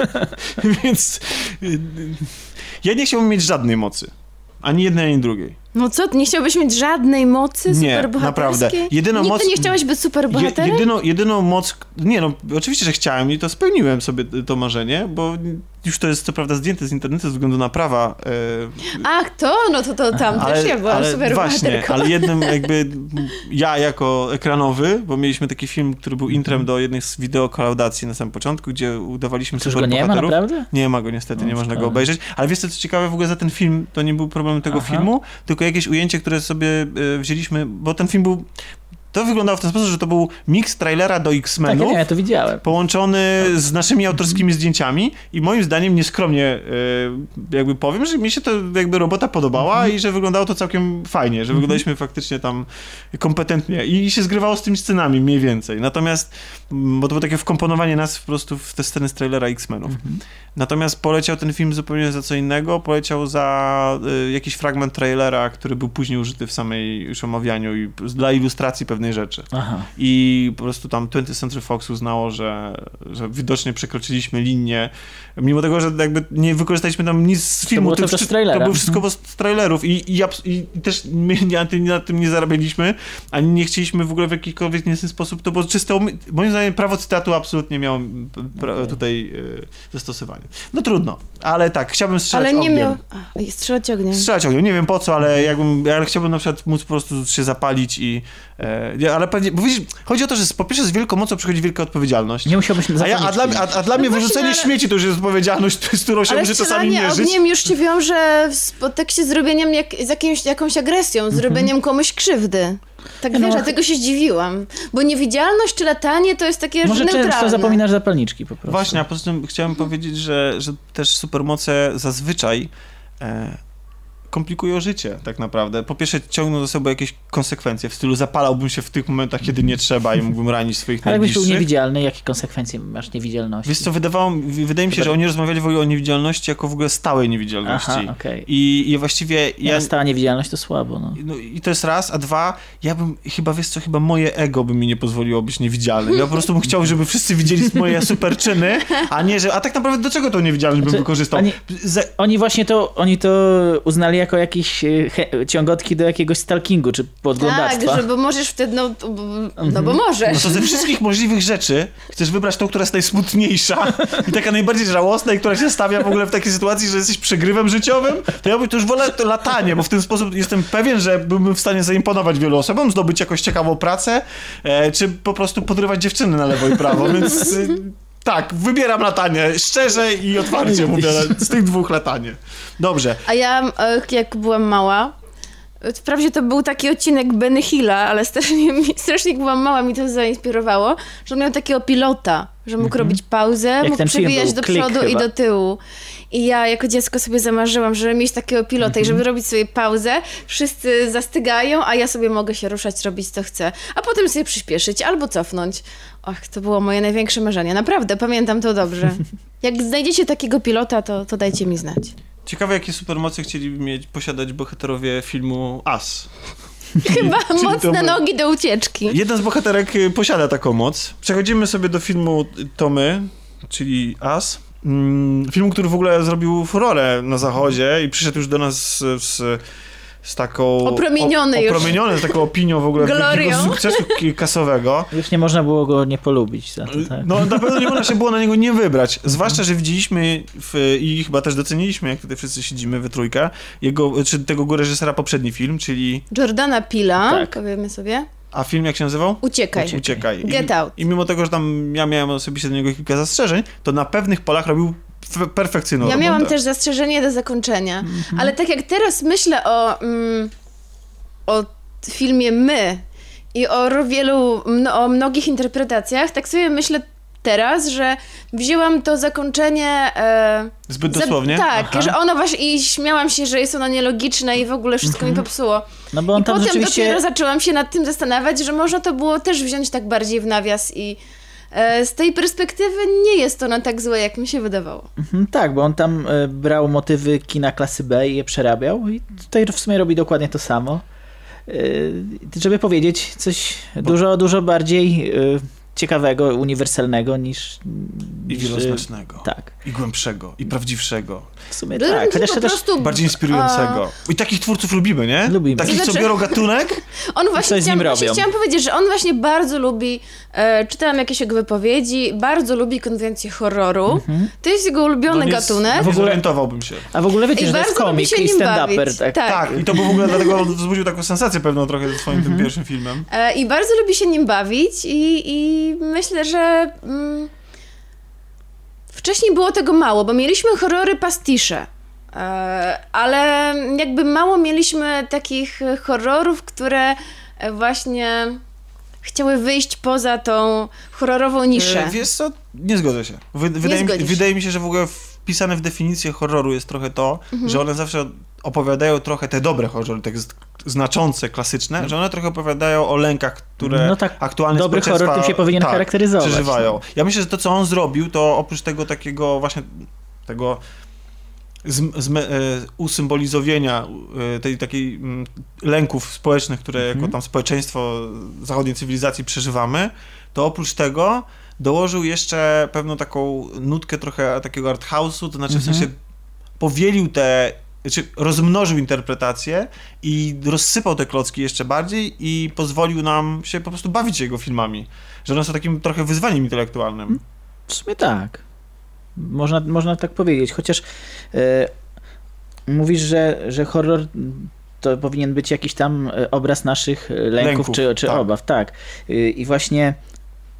Więc y, ja nie chciałbym mieć żadnej mocy. Ani jednej, ani drugiej.
No co, ty nie chciałbyś mieć żadnej mocy
Nie,
superbohaterskiej?
naprawdę. Jedyną
Nigdy
moc-
nie chciałeś być
Je,
superbohaterem?
jedyną, jedyną moc... Nie no, oczywiście, że chciałem i to spełniłem sobie to marzenie, bo już to jest co prawda zdjęte z internetu ze względu na prawa. E,
Ach, to, no to, to tam też ja byłam
ale właśnie,
superbohaterką.
ale jednym jakby ja jako ekranowy, bo mieliśmy taki film, który był intrem do jednej z wideokolaudacji na samym początku, gdzie udawaliśmy
Cóż go nie ma,
superbohaterów.
naprawdę?
Nie ma go niestety,
No,
nie można go obejrzeć. Ale wiesz co, co ciekawe, w ogóle za ten film to nie był problem tego
Aha.
filmu, tylko jakieś ujęcie, które sobie e, wzięliśmy, bo ten film był... To wyglądało w ten sposób, że to był miks trailera do
Tak,
X-Menów.
nie, ja to widziałem.
Połączony z naszymi autorskimi zdjęciami i moim zdaniem nieskromnie e, jakby powiem, że mi się to jakby robota podobała i że wyglądało to całkiem fajnie, że wyglądaliśmy faktycznie tam kompetentnie i się zgrywało z tymi scenami mniej więcej. Natomiast, mm, bo to było takie wkomponowanie nas po prostu w te sceny z trailera X-Menów. Natomiast poleciał ten film zupełnie za co innego, poleciał za y, jakiś fragment trailera, który był później użyty w samej już omawianiu i dla ilustracji rzeczy.
Aha.
I po prostu tam 20th Century Fox uznało, że, że widocznie przekroczyliśmy linię, mimo tego, że jakby nie wykorzystaliśmy tam nic z filmu.
było
wszy-
z trailera.
To było wszystko z trailerów i, i, abs- i też my na tym, na tym nie zarabialiśmy, ani nie chcieliśmy w ogóle w jakikolwiek inny sposób, to było czyste, moim zdaniem prawo cytatu absolutnie miało pra- tutaj e, zastosowanie. No trudno, ale tak, chciałbym strzelać
Ale nie
ogniem.
miał... Strzelać ogniem.
Strzelać ogniem, nie wiem po co, ale jakbym, ale chciałbym na przykład móc po prostu się zapalić i, e, ale pewnie, bo widzisz, chodzi o to, że po pierwsze z wielką mocą przychodzi wielka odpowiedzialność.
Nie musiałbyś
A, ja, a, dla, a, a dla mnie
No właśnie,
wyrzucenie
ale-
śmieci to już jest odpowiedzialność, z którą się
Ale
muszę czasami mierzyć.
ogniem już ci wiąże w podtekście z robieniem jak, z jakimś, jakąś agresją, z robieniem komuś krzywdy. Tak
No.
wiesz, dlatego się zdziwiłam. Bo niewidzialność czy latanie to jest takie
Może
neutralne.
często zapominasz zapalniczki po prostu.
Właśnie, a poza tym chciałem powiedzieć, że, że też supermoce zazwyczaj e, komplikują życie tak naprawdę. Po pierwsze ciągną za sobą jakieś konsekwencje, w stylu zapalałbym się w tych momentach, kiedy nie trzeba i mógłbym ranić swoich
Ale jakbyś był
najbliższych.
niewidzialny, jakie konsekwencje masz niewidzialności?
Wiesz co, wydawało, wydaje mi się, że oni rozmawiali w ogóle o niewidzialności jako w ogóle stałej niewidzialności.
Aha, okej.
I, I właściwie
Ja...
ja...
Stała niewidzialność to słabo, no.
No i to jest raz, a dwa, ja bym, chyba wiesz co, chyba moje ego by mi nie pozwoliło być niewidzialnym. Ja po prostu bym chciał, żeby wszyscy widzieli moje superczyny, a nie, że, a tak naprawdę do czego tą niewidzialność bym
Znaczy,
wykorzystał?
oni-
Ze,
Oni właśnie to, oni to uznali jako jakieś e, he, ciągotki do jakiegoś stalkingu czy podglądactwa.
Tak, że bo możesz wtedy, no, no bo
no
możesz.
to ze wszystkich możliwych rzeczy chcesz wybrać tą, która jest najsmutniejsza i taka najbardziej żałosna i która się stawia w ogóle w takiej sytuacji, że jesteś przegrywem życiowym, to ja bym to już wolę to latanie, bo w ten sposób jestem pewien, że byłbym w stanie zaimponować wielu osobom, zdobyć jakąś ciekawą pracę, e, czy po prostu podrywać dziewczyny na lewo i prawo, więc... Tak, wybieram latanie. Szczerze i otwarcie mówię, z tych dwóch latanie. Dobrze.
A ja, jak byłam mała, wprawdzie to był taki odcinek Benny Hilla, ale strasznie, strasznie jak byłam mała, mi to zainspirowało, że on miał takiego pilota, że mógł robić pauzę, mógł
ten film
przewijać do przodu i
chyba.
do tyłu. I ja jako dziecko sobie zamarzyłam, żeby mieć takiego pilota i żeby robić sobie pauzę, wszyscy zastygają, a ja sobie mogę się ruszać, robić co chcę, a potem sobie przyspieszyć albo cofnąć. Och, to było moje największe marzenie. Naprawdę, pamiętam to dobrze. Jak znajdziecie takiego pilota, to, to dajcie mi znać.
Ciekawe, jakie supermoce chcieliby mieć, posiadać bohaterowie filmu As.
Chyba mocne nogi do ucieczki.
Jeden z bohaterek y, posiada taką moc. Przechodzimy sobie do filmu Tomy, czyli As. Mm, Filmu, który w ogóle zrobił furorę na zachodzie i przyszedł już do nas z, z, z taką...
Opromieniony już.
Opromieniony, z taką opinią w ogóle
Glorią.
sukcesu kasowego.
Już nie można było go nie polubić za to, tak?
No na pewno nie można się było na niego nie wybrać. Zwłaszcza, że widzieliśmy w, i chyba też doceniliśmy, jak tutaj wszyscy siedzimy we trójkę, jego, czy tego reżysera poprzedni film, czyli...
Jordana Pila,
Tak.
powiemy sobie.
A film jak się nazywał?
Uciekaj.
Uciekaj.
Get
I,
Out.
I mimo tego, że tam ja miałem osobiście do niego kilka zastrzeżeń, to na pewnych polach robił perfekcyjną
Ja
robotę.
miałam też zastrzeżenie do zakończenia,
Mhm.
ale tak jak teraz myślę o, mm, o filmie My i o wielu, mno, o mnogich interpretacjach, tak sobie myślę teraz, że wzięłam to zakończenie... E,
Zbyt
za-
dosłownie?
tak,
Aha.
że ono właśnie i śmiałam się, że jest ono nielogiczne i w ogóle wszystko mi popsuło.
No bo on
I
tam
potem
rzeczywiście...
dopiero zaczęłam się nad tym zastanawiać, że można to było też wziąć tak bardziej w nawias i z tej perspektywy nie jest ono tak złe, jak mi się wydawało.
Mhm, Tak, bo on tam e, brał motywy kina klasy B i je przerabiał i tutaj w sumie robi dokładnie to samo. E, Żeby powiedzieć coś dużo, dużo bardziej e, ciekawego, uniwersalnego niż...
I
niż,
wieloznacznego.
Tak,
I głębszego. I prawdziwszego.
w sumie tak. Chociaż
po
też
prostu
Bardziej inspirującego. I takich twórców lubimy, nie?
Lubimy.
Takich,
To
co
znaczy-
biorą gatunek
On właśnie, chciałam,
nim
właśnie chciałam powiedzieć, że on właśnie bardzo lubi, e, czytałam jakieś jego wypowiedzi, bardzo lubi konwencję horroru.
Mhm.
To jest jego ulubiony
no
gatunek.
W ogóle-
zorientowałbym się.
A w ogóle wiecie,
I
że to jest komik i
bawić.
Tak.
Tak.
Tak, i to był w ogóle dlatego wzbudził taką sensację pewną trochę ze swoim
Mhm.
tym pierwszym filmem.
E, I bardzo lubi się nim bawić i, i myślę, że mm, wcześniej było tego mało, bo mieliśmy horrory pastisze. E, ale jakby mało mieliśmy takich horrorów, które właśnie chciały wyjść poza tą horrorową niszę.
E, wiesz co? Nie zgodzę się. Wy, wydaje,
zgodzisz się.
wydaje mi się, że w ogóle wpisane w definicję horroru jest trochę to,
Mhm.
że one zawsze opowiadają trochę te dobre horrory, te z- znaczące, klasyczne, że one trochę opowiadają o lękach, które
No tak,
aktualnie
dobry horror tym się powinien
tak,
charakteryzować,
przeżywają.
no.
Ja myślę, że to, co on zrobił, to oprócz tego takiego właśnie tego z, z, e, usymbolizowania e, tej takiej mm, lęków społecznych, które
Mhm.
jako tam społeczeństwo zachodniej cywilizacji przeżywamy, to oprócz tego dołożył jeszcze pewną taką nutkę trochę takiego art house'u, to znaczy w
Mhm.
sensie powielił te, znaczy rozmnożył interpretacje i rozsypał te klocki jeszcze bardziej i pozwolił nam się po prostu bawić jego filmami. Że one są takim trochę wyzwaniem intelektualnym.
W sumie tak. Można, można tak powiedzieć. Chociaż e, mówisz, że, że horror to powinien być jakiś tam obraz naszych lęków,
Lęków,
czy, czy
tak.
obaw. Tak. Y, I właśnie.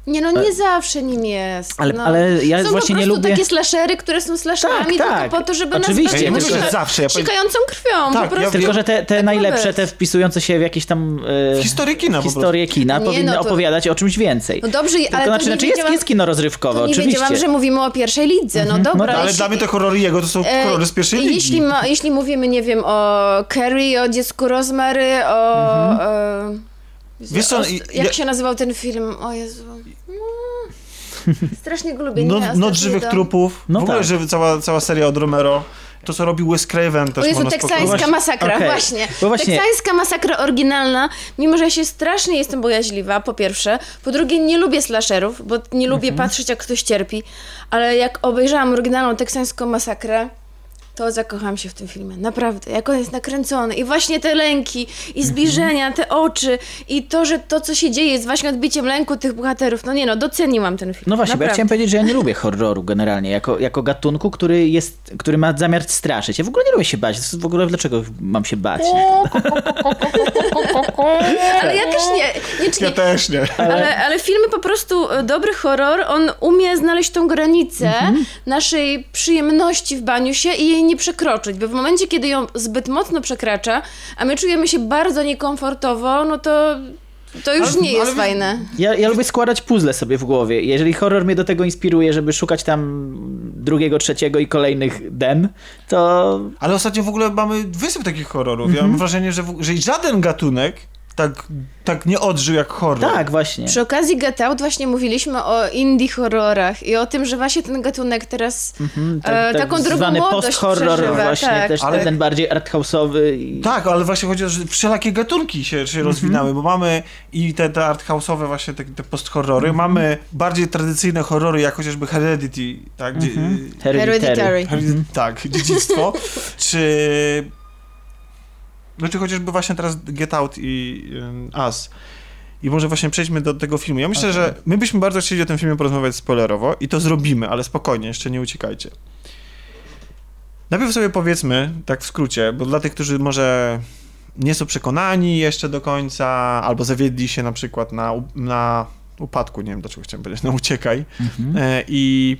Nie no, nie zawsze nim jest.
Ale,
no.
ale ja
Są
właśnie
po
nie
prostu
lubię.
takie slashery, które są slasherami
Tak, tak.
tylko po to, żeby
Oczywiście,
nas
Ja że zawsze. Ja
Sikającą krwią,
Tak,
po
ja
prostu.
Tylko, że te, te
Tak
najlepsze, te wpisujące się w jakieś tam e,
historię kina po prostu.
historie kina,
Nie,
powinny
no to-
opowiadać o czymś więcej.
No dobrze,
Tylko
ale
znaczy,
to nie
znaczy jest,
wiedziałam,
jest kino rozrywkowe,
to nie
oczywiście.
wiedziałam, że mówimy o pierwszej lidze. No dobra.
tak.
Ale
jeśli-
dla mnie te horrory jego to są
e,
horrory z pierwszej ligi.
jeśli, ma, jeśli mówimy, nie wiem, o Carrie, o dziecku Rozmary, o...
Mhm.
E,
Wiesz co,
jak
ja-
się nazywał ten film? O Jezu. Mm. Strasznie go lubię.
No,
nie?
Noc żywych
dom.
trupów.
No
w ogóle
tak.
że cała, cała seria od Romero. To, co robił Wes Craven też
O Jezu, teksańska masakra,
Okej.
właśnie.
Właśnie-
Teksańska masakra oryginalna, mimo że ja się strasznie jestem bojaźliwa, po pierwsze. Po drugie, nie lubię slasherów, bo nie lubię
Mhm.
patrzeć, jak ktoś cierpi. Ale jak obejrzałam oryginalną teksańską masakrę, to zakochałam się w tym filmie. Naprawdę. Jak on jest nakręcony. I właśnie te lęki, i
Mhm.
zbliżenia, te oczy, i to, że to, co się dzieje, jest właśnie odbiciem lęku tych bohaterów. No nie no, doceniłam ten film.
No właśnie, bo ja chciałem powiedzieć, że ja nie lubię horroru generalnie, jako, jako gatunku, który jest, który ma zamiar straszyć. Ja w ogóle nie lubię się bać. To jest W ogóle dlaczego mam się bać?
Ale ja też nie, nie,
Ja też nie.
Ale, ale filmy po prostu, e, dobry horror, on umie znaleźć tą granicę naszej przyjemności w baniu się i jej nie przekroczyć, bo w momencie, kiedy ją zbyt mocno przekracza, a my czujemy się bardzo niekomfortowo, no to to już
Ale-
nie jest
ale-
fajne.
Ja, ja lubię składać puzzle sobie w głowie. Jeżeli horror mnie do tego inspiruje, żeby szukać tam drugiego, trzeciego i kolejnych dem, to
Ale ostatnio w ogóle mamy wysyp takich horrorów. Ja
Mhm.
mam wrażenie, że, w, że żaden gatunek tak, tak nie odżył jak horror.
tak właśnie.
Przy okazji Get Out właśnie mówiliśmy o indie horrorach i o tym, że właśnie ten gatunek teraz
Mhm,
e, taką drugą
zwany
młodość
post-horror
przeżywa.
właśnie,
tak.
też
Ale-
ten bardziej arthouse'owy. I...
Tak, ale właśnie chodzi o to, że wszelakie gatunki się,
Mhm.
się rozwinęły, bo mamy i te, te art house'owe właśnie te, te post-horrory,
Mhm.
mamy bardziej tradycyjne horrory, jak chociażby Heredity, tak? Gdzie,
Mhm.
Hereditary.
Heredity, Tak, dziedzictwo, czy... No czy chociażby właśnie teraz Get Out i um, Us. I może właśnie przejdźmy do tego filmu. Ja myślę, że my byśmy bardzo chcieli o tym filmie porozmawiać spoilerowo i to zrobimy, ale spokojnie, jeszcze nie uciekajcie. Najpierw sobie powiedzmy, tak w skrócie, bo dla tych, którzy może nie są przekonani jeszcze do końca, albo zawiedli się na przykład na, na upadku, nie wiem dlaczego chciałem powiedzieć, na uciekaj.
Mhm.
E, I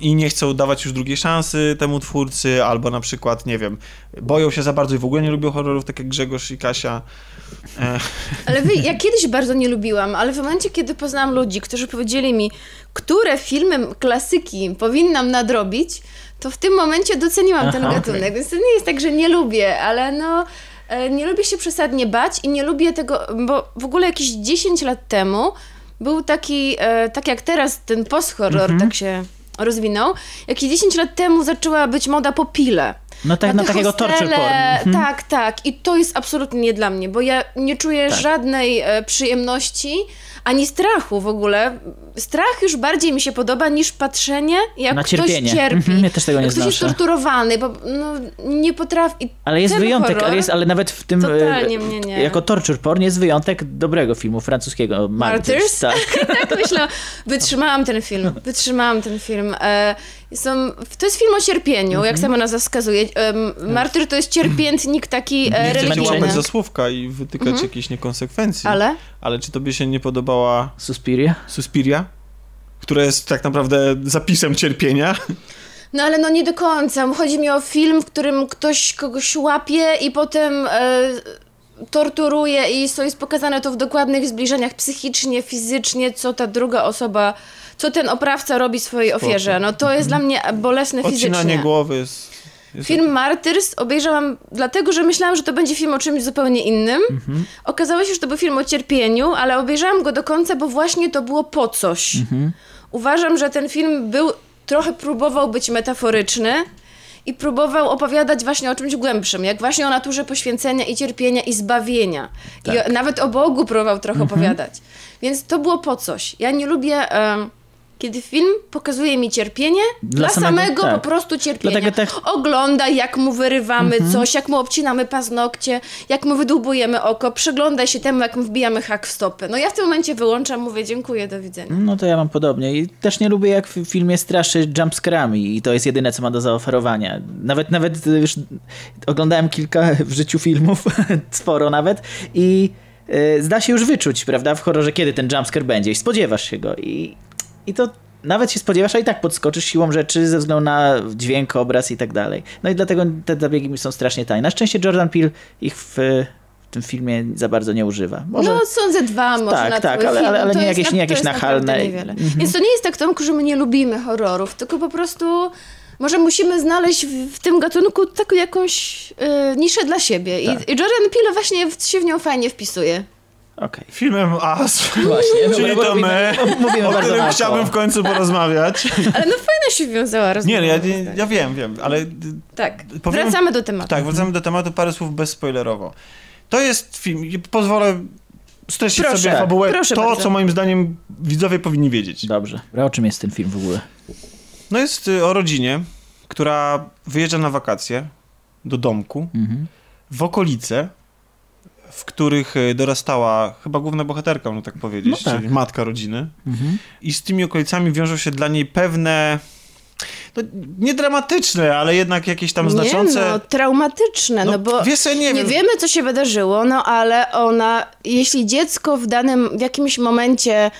i nie chcą dawać już drugiej szansy temu twórcy, albo na przykład, nie wiem, boją się za bardzo i w ogóle nie lubią horrorów, tak jak Grzegorz i Kasia. E,
Ale wy, ja kiedyś bardzo nie lubiłam, ale w momencie, kiedy poznałam ludzi, którzy powiedzieli mi, które filmy klasyki powinnam nadrobić, to w tym momencie doceniłam ten
Aha,
gatunek.
okej.
Więc to nie jest tak, że nie lubię, ale no e, nie lubię się przesadnie bać i nie lubię tego, bo w ogóle jakieś 10 lat temu był taki, e, tak jak teraz ten post-horror
Mhm.
tak się rozwinął, jakieś 10 lat temu zaczęła być moda po pile.
No tak,
Na te
takiego torture porn. Mhm.
Tak, tak. I to jest absolutnie nie dla mnie, bo ja nie czuję
Tak.
żadnej e, przyjemności, ani strachu w ogóle. Strach już bardziej mi się podoba niż patrzenie, jak
Na
ktoś
cierpienie.
cierpi.
Mhm, ja też tego nie
ktoś jest torturowany, bo no, nie potrafi.
Ale jest wyjątek,
horror,
ale, jest, ale nawet w tym.
Totalnie
e,
mnie nie.
Jako torture porn jest wyjątek dobrego filmu francuskiego. Martyrs.
Martyrs?
Tak.
tak myślę. Wytrzymałam ten film. Wytrzymałam ten film. E, są, to jest film o cierpieniu,
Mhm.
jak sama nazwa wskazuje. E, Martyr to jest cierpiętnik taki e,
nie
religijny.
łapać za słówka i wytykać jakieś niekonsekwencji,
Ale?
ale czy tobie się nie podobała
Suspiria.
Suspiria? Która jest tak naprawdę zapisem cierpienia.
No ale no nie do końca. Chodzi mi o film, w którym ktoś kogoś łapie i potem e, torturuje i to jest pokazane to w dokładnych zbliżeniach psychicznie, fizycznie, co ta druga osoba, co ten oprawca robi swojej ofierze. No to jest dla mnie bolesne
Odcinanie
fizycznie.
głowy jest... jest
Film Martyrs obejrzałam dlatego, że myślałam, że to będzie film o czymś zupełnie innym. Okazało się, że to był film o cierpieniu, ale obejrzałam go do końca, bo właśnie to było po coś. Uważam, że ten film był, trochę próbował być metaforyczny i próbował opowiadać właśnie o czymś głębszym, jak właśnie o naturze poświęcenia i cierpienia i zbawienia. I o, nawet o Bogu próbował trochę opowiadać. Więc to było po coś. Ja nie lubię... em, kiedy film pokazuje mi cierpienie, dla,
Dla
samego,
samego- tak.
po prostu cierpienia.
Dlatego tak-
Ogląda, jak mu wyrywamy coś, jak mu obcinamy paznokcie, jak mu wydłubujemy oko, przyglądaj się temu, jak mu wbijamy hak w stopę. No ja w tym momencie wyłączam, mówię dziękuję, do widzenia.
No to ja mam podobnie. I też nie lubię, jak w filmie straszy jumpscarami i to jest jedyne, co ma do zaoferowania. Nawet, nawet już oglądałem kilka w życiu filmów, sporo nawet, i y, zda się już wyczuć, prawda, w horrorze, kiedy ten jumpscare będzie i spodziewasz się go. I, i to nawet się spodziewasz, a i tak podskoczysz siłą rzeczy ze względu na dźwięk, obraz i tak dalej. No i dlatego te zabiegi mi są strasznie tajne. Na szczęście Jordan Peele ich w, w tym filmie za bardzo nie używa. Może...
No są ze dwa może
Tak,
na
tak, ale- ale- ale nie jakieś-
na-
nie jakieś nachalne.
Niewiele.
Mhm.
Więc to nie jest tak, Tomku, że my nie lubimy horrorów, tylko po prostu może musimy znaleźć w, w tym gatunku taką jakąś y, niszę dla siebie.
Tak.
I, I Jordan Peele właśnie się w nią fajnie wpisuje.
Okej.
Filmem As,
Właśnie.
czyli to my,
Mówimy
o którym
łatwo.
chciałbym w końcu porozmawiać.
Ale no fajna się wiązała rozmowa.
Nie, no ja, ja wiem, wiem, ale
Tak,
Powiem-
wracamy do tematu.
tak, wracamy do tematu, parę słów bezspoilerowo. To jest film, pozwolę streścić
Proszę,
sobie fabułę,
proszę
to
bardzo.
co moim zdaniem widzowie powinni wiedzieć.
Dobrze. O czym jest ten film w ogóle?
No jest y, o rodzinie, która wyjeżdża na wakacje do domku
Mhm.
w okolice, w których y, dorastała chyba główna bohaterka, można tak powiedzieć,
No tak.
czyli matka rodziny.
Mhm.
I z tymi okolicami wiążą się dla niej pewne, no, nie dramatyczne, ale jednak jakieś tam znaczące...
Nie, no, traumatyczne, no,
No,
bo
wiesz ja nie
nie
wiem.
wiemy, co się wydarzyło, no ale ona, jeśli dziecko w danym, w jakimś momencie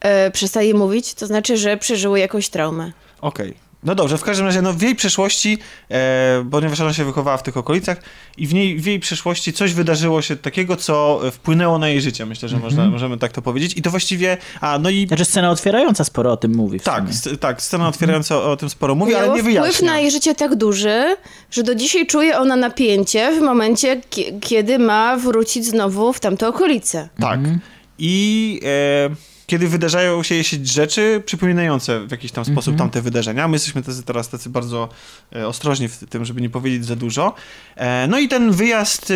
e, przestaje mówić, to znaczy, że przeżyło jakąś traumę.
Okej. No dobrze, w każdym razie, no w jej przeszłości, e, ponieważ ona się wychowała w tych okolicach i w, niej, w jej przeszłości coś wydarzyło się takiego, co e, wpłynęło na jej życie, myślę, że
Mhm.
można, możemy tak to powiedzieć. I to właściwie, a no i
Znaczy scena otwierająca sporo o tym mówi w
tak, tak, scena otwierająca o, o tym sporo mówi, ale
Miało
nie
wpływ
wyjaśnia.
na jej życie tak duży, że do dzisiaj czuje ona napięcie w momencie, ki- kiedy ma wrócić znowu w tamte okolice.
Tak. I e, kiedy wydarzają się jej rzeczy przypominające w jakiś tam sposób tamte wydarzenia, my jesteśmy tacy, teraz tacy bardzo e, ostrożni w tym, żeby nie powiedzieć za dużo. E, no i ten wyjazd e,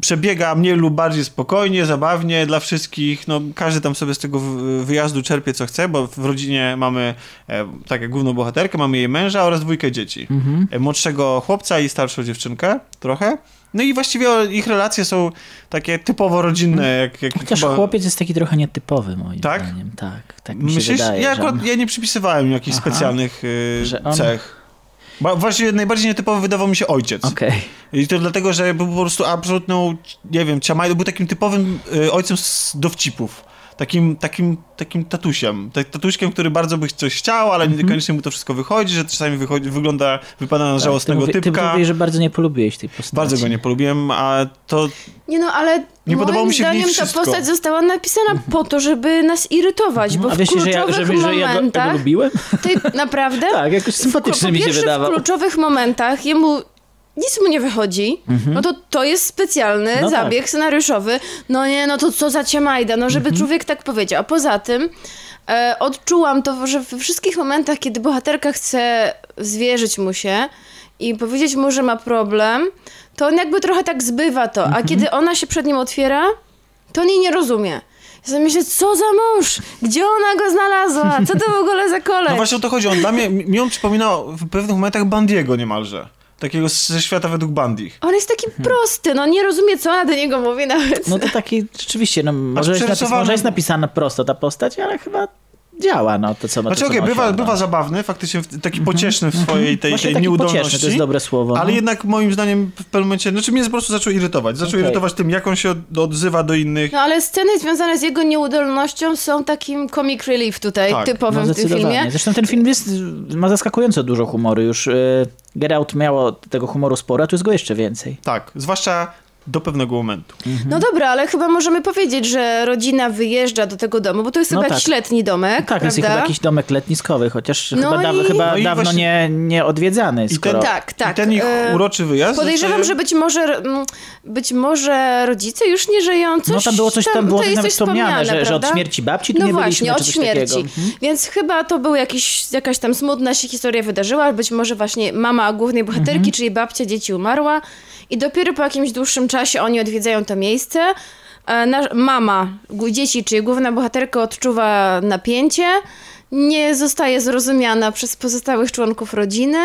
przebiega mniej lub bardziej spokojnie, zabawnie dla wszystkich. No, każdy tam sobie z tego wyjazdu czerpie co chce, bo w rodzinie mamy, e, tak jak główną bohaterkę, mamy jej męża oraz dwójkę dzieci. E, Młodszego chłopca i starszą dziewczynkę trochę. No i właściwie ich relacje są takie typowo rodzinne, jak, jak
Chociaż
chyba-
chłopiec jest taki trochę nietypowy moim
Tak?
zdaniem. Tak, tak mi się
Myślisz?
wydaje.
ja akurat
on-
ja nie przypisywałem jakichś
Aha.
specjalnych y,
on-
cech. Bo właściwie najbardziej nietypowy wydawał mi się ojciec.
Okej.
I to dlatego, że był po prostu absolutną, nie wiem, ciamaj, był takim typowym y, ojcem z dowcipów. Takim, takim, takim tatusiem. Tak, tatuśkiem, który bardzo by coś chciał, ale
Mhm.
niekoniecznie mu to wszystko wychodzi, że czasami wychodzi, wygląda, wypada na żałosnego
Tak, ty, mówi- ty
typka.
mówisz, że bardzo nie polubiłeś tej postaci.
Bardzo go nie polubiłem, a to
Nie no, ale
Nie
moim
podobało mi się
zdaniem ta postać została napisana po to, żeby nas irytować, bo
A
w
wiesz, że ja,
kluczowych
że, że ja go, ja
momentach...
go lubiłem?
Ty naprawdę?
tak, jakoś sympatyczny mi się wydawał.
w kluczowych momentach jemu nic mu nie wychodzi, no to to jest specjalny
Mhm. No tak.
zabieg scenariuszowy. No nie, no to co za ciamajda, no
Mhm.
żeby człowiek tak powiedział. A poza tym e, odczułam to, że we wszystkich momentach, kiedy bohaterka chce zwierzyć mu się i powiedzieć mu, że ma problem, to on jakby trochę tak zbywa to.
Mhm.
A kiedy ona się przed nim otwiera, to on jej nie rozumie. Ja sobie myślę, co za mąż? Gdzie ona go znalazła? Co to w ogóle za koleś?
No właśnie o to chodzi. On dla mnie, mi on przypominał w pewnych momentach Bandiego niemalże. Takiego ze świata według Bandich.
On jest taki prosty, no nie rozumie, co ona do niego mówi nawet.
No to taki, rzeczywiście, no może jest, napis, może jest napisana prosto ta postać, ale chyba działa, no to co ma
Znaczy
to, co
okej,
ma
bywa, bywa zabawny, faktycznie taki pocieszny w swojej tej,
Właśnie
tej
taki
nieudolności.
pocieszny, to jest dobre słowo.
Ale
no.
jednak moim zdaniem w pewnym momencie, znaczy mnie po prostu zaczął irytować. Zaczął
Okej.
irytować tym, jak on się od, odzywa do innych.
No ale sceny związane z jego nieudolnością są takim comic relief tutaj,
Tak,
typowym
No
w tym filmie.
Zresztą ten film jest, ma zaskakująco dużo humoru. Już y, Get Out miało tego humoru sporo, a tu jest go jeszcze więcej.
Tak, zwłaszcza do pewnego momentu.
No dobra, ale chyba możemy powiedzieć, że rodzina wyjeżdża do tego domu, bo to jest
No
chyba
tak.
jakiś letni domek,
Tak, jest
prawda?
chyba jakiś domek letniskowy, chociaż
No
chyba, daw,
i-
chyba
No
dawno
właśnie-
nie, nie odwiedzany,
I
skoro...
ten,
Tak, tak.
I ten ich
E,
uroczy wyjazd.
Podejrzewam,
zostaje-
że być może, być może rodzice już nie żyją. Coś
no tam było coś, tam było
to
coś
jest
nawet wspomniane, że, że od śmierci babci tu
No
nie
właśnie,
byliśmy,
od śmierci.
Mhm.
Więc chyba to był jakiś, jakaś tam smutna się historia wydarzyła. Być może właśnie mama głównej bohaterki,
Mhm.
czyli babcia dzieci umarła. I dopiero po jakimś dłuższym czasie oni odwiedzają to miejsce. E, Mama dzieci, czyli główna bohaterka odczuwa napięcie. Nie zostaje zrozumiana przez pozostałych członków rodziny.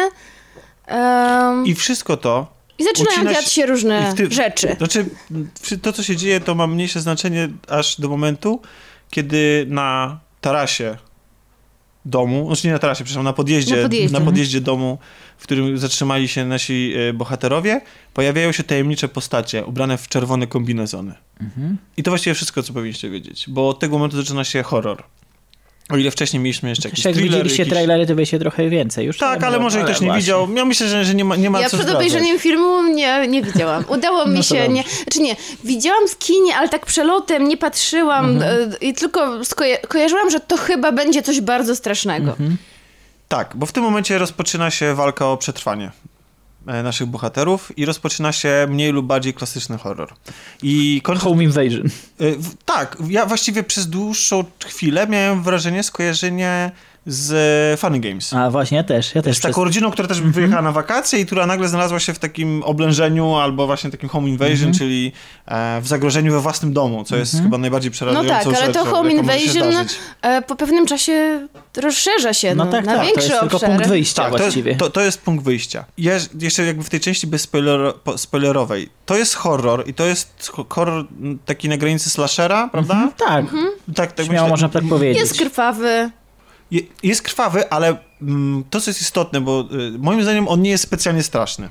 Em,
I wszystko to.
I zaczynają dziać się różne
i w ty-
rzeczy.
Znaczy, to co się dzieje, to ma mniejsze znaczenie aż do momentu, kiedy na tarasie domu, znaczy nie na tarasie, przepraszam, na podjeździe,
Na podjeździe.
na podjeździe domu, w którym zatrzymali się nasi e, bohaterowie, pojawiają się tajemnicze postacie ubrane w czerwone kombinezony.
Mhm.
I to właściwie wszystko, co powinniście wiedzieć, bo od tego momentu zaczyna się horror. O ile wcześniej mieliśmy jeszcze jakiś
Jak
thriller,
widzieliście
jakiś...
trailery, to wiecie trochę więcej już.
Tak, ale może ktoś nie
właśnie.
widział. Ja myślę, że, że nie ma, nie ma
Ja
co
przed obejrzeniem filmu nie, nie widziałam. Udało mi
No
się,
dobrze.
nie, znaczy nie, widziałam w kinie, ale tak przelotem, nie patrzyłam
Mhm.
e, i tylko skoja- kojarzyłam, że to chyba będzie coś bardzo strasznego.
Mhm.
Tak, bo w tym momencie rozpoczyna się walka o przetrwanie naszych bohaterów i rozpoczyna się mniej lub bardziej klasyczny horror. I kończy...
Home Invasion.
e, Tak, ja właściwie przez dłuższą chwilę miałem wrażenie skojarzenia z Funny Games.
A właśnie, ja też. Ja też
Z taką rodziną, która też wyjechała na wakacje i która nagle znalazła się w takim oblężeniu albo właśnie takim home invasion, czyli e, w zagrożeniu we własnym domu, co jest chyba najbardziej
No
przerażającą
tak, ale to Home Invasion e, po pewnym czasie rozszerza się
No
no,
tak,
na
tak, to
większy
jest tylko
obszar.
punkt wyjścia
Tak, to jest,
właściwie.
to, to jest punkt wyjścia. Ja jeszcze jakby w tej części bez spoiler, po- spoilerowej. To jest horror i to jest ho- horror taki na granicy slashera, prawda?
Tak,
Tak, tak
śmiało
myślę.
można tak powiedzieć.
Jest krwawy.
Je, jest krwawy, ale mm, to, co jest istotne, bo y, moim zdaniem on nie jest specjalnie straszny.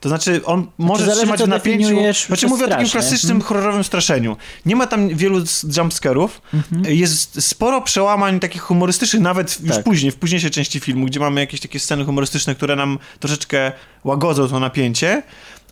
To znaczy, on może
zależy,
trzymać w napięciu. Znaczy, mówię o takim
straszne.
klasycznym
Mhm.
horrorowym straszeniu. Nie ma tam wielu jumpscarów.
Mhm.
Jest sporo przełamań takich humorystycznych, nawet już
Tak.
później, w późniejszej części filmu, gdzie mamy jakieś takie sceny humorystyczne, które nam troszeczkę łagodzą to napięcie.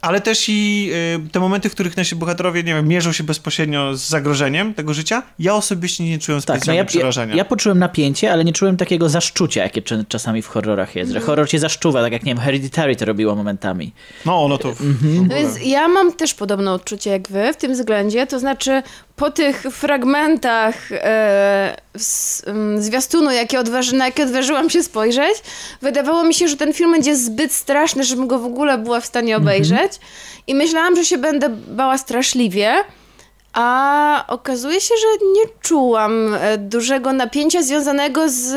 Ale też i y, te momenty, w których nasi bohaterowie, nie wiem, mierzą się bezpośrednio z zagrożeniem tego życia, ja osobiście nie czułem
Tak, no
specjalnie
ja,
przerażenia.
ja, ja poczułem napięcie, ale nie czułem takiego zaszczucia, jakie czasami w horrorach jest, że horror cię zaszczuwa, tak jak, nie wiem, Hereditary to robiło momentami.
No, no to... w-
Mhm.
w
No
ogóle.
Więc ja mam też podobne odczucie jak wy w tym względzie, to znaczy po tych fragmentach e, z, mm, zwiastunu, jakie odważy, na jakie odważyłam się spojrzeć, wydawało mi się, że ten film będzie zbyt straszny, żebym go w ogóle była w stanie obejrzeć. I myślałam, że się będę bała straszliwie, a okazuje się, że nie czułam e, dużego napięcia związanego z,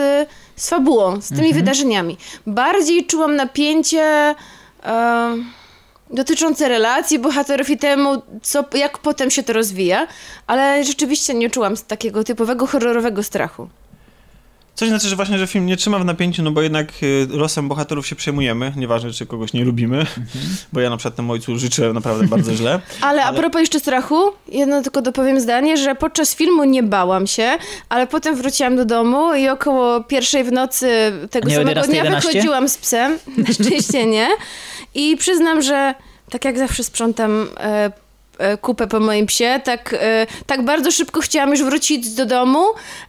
z fabułą, z tymi wydarzeniami. Bardziej czułam napięcie e, dotyczące relacji bohaterów i temu, co, jak potem się to rozwija, ale rzeczywiście nie czułam takiego typowego horrorowego strachu.
Coś znaczy, że właśnie, że film nie trzyma w napięciu, no bo jednak y, losem bohaterów się przejmujemy, nieważne czy kogoś nie lubimy, bo ja na przykład temu ojcu życzę naprawdę bardzo źle.
Ale, a propos jeszcze strachu, jedno tylko dopowiem zdanie, że podczas filmu nie bałam się, ale potem wróciłam do domu i około pierwszej w nocy tego
Nie
samego
11,
dnia
11?
wychodziłam z psem, na szczęście nie. I przyznam, że tak jak zawsze sprzątam e, kupę po moim psie, tak, e, tak bardzo szybko chciałam już wrócić do domu,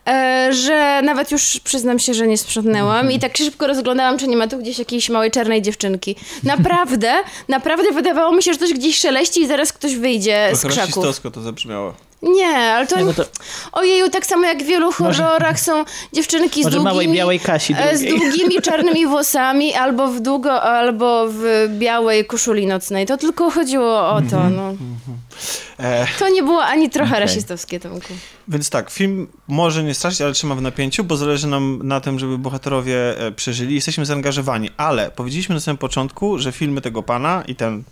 e, że nawet już przyznam się, że nie sprzątnęłam i tak szybko rozglądałam, czy nie ma tu gdzieś jakiejś małej czarnej dziewczynki. Naprawdę, naprawdę wydawało mi się, że coś gdzieś szeleści i zaraz ktoś wyjdzie z
Trochę
krzaków.
rasistowsko to zabrzmiało.
Nie, ale to...
Nie, no to
Ojeju, tak samo jak w wielu horrorach są dziewczynki z długimi...
małej białej Kasi
e, z
drugiej.
długimi czarnymi włosami, albo w długo, albo w białej koszuli nocnej. To tylko chodziło o to,
Mhm.
no.
E,
To nie było ani trochę
Okej.
rasistowskie, Tomku.
Więc tak, film może nie straszyć, ale trzyma w napięciu, bo zależy nam na tym, żeby bohaterowie e, przeżyli. Jesteśmy zaangażowani, ale powiedzieliśmy na samym początku, że filmy tego pana i ten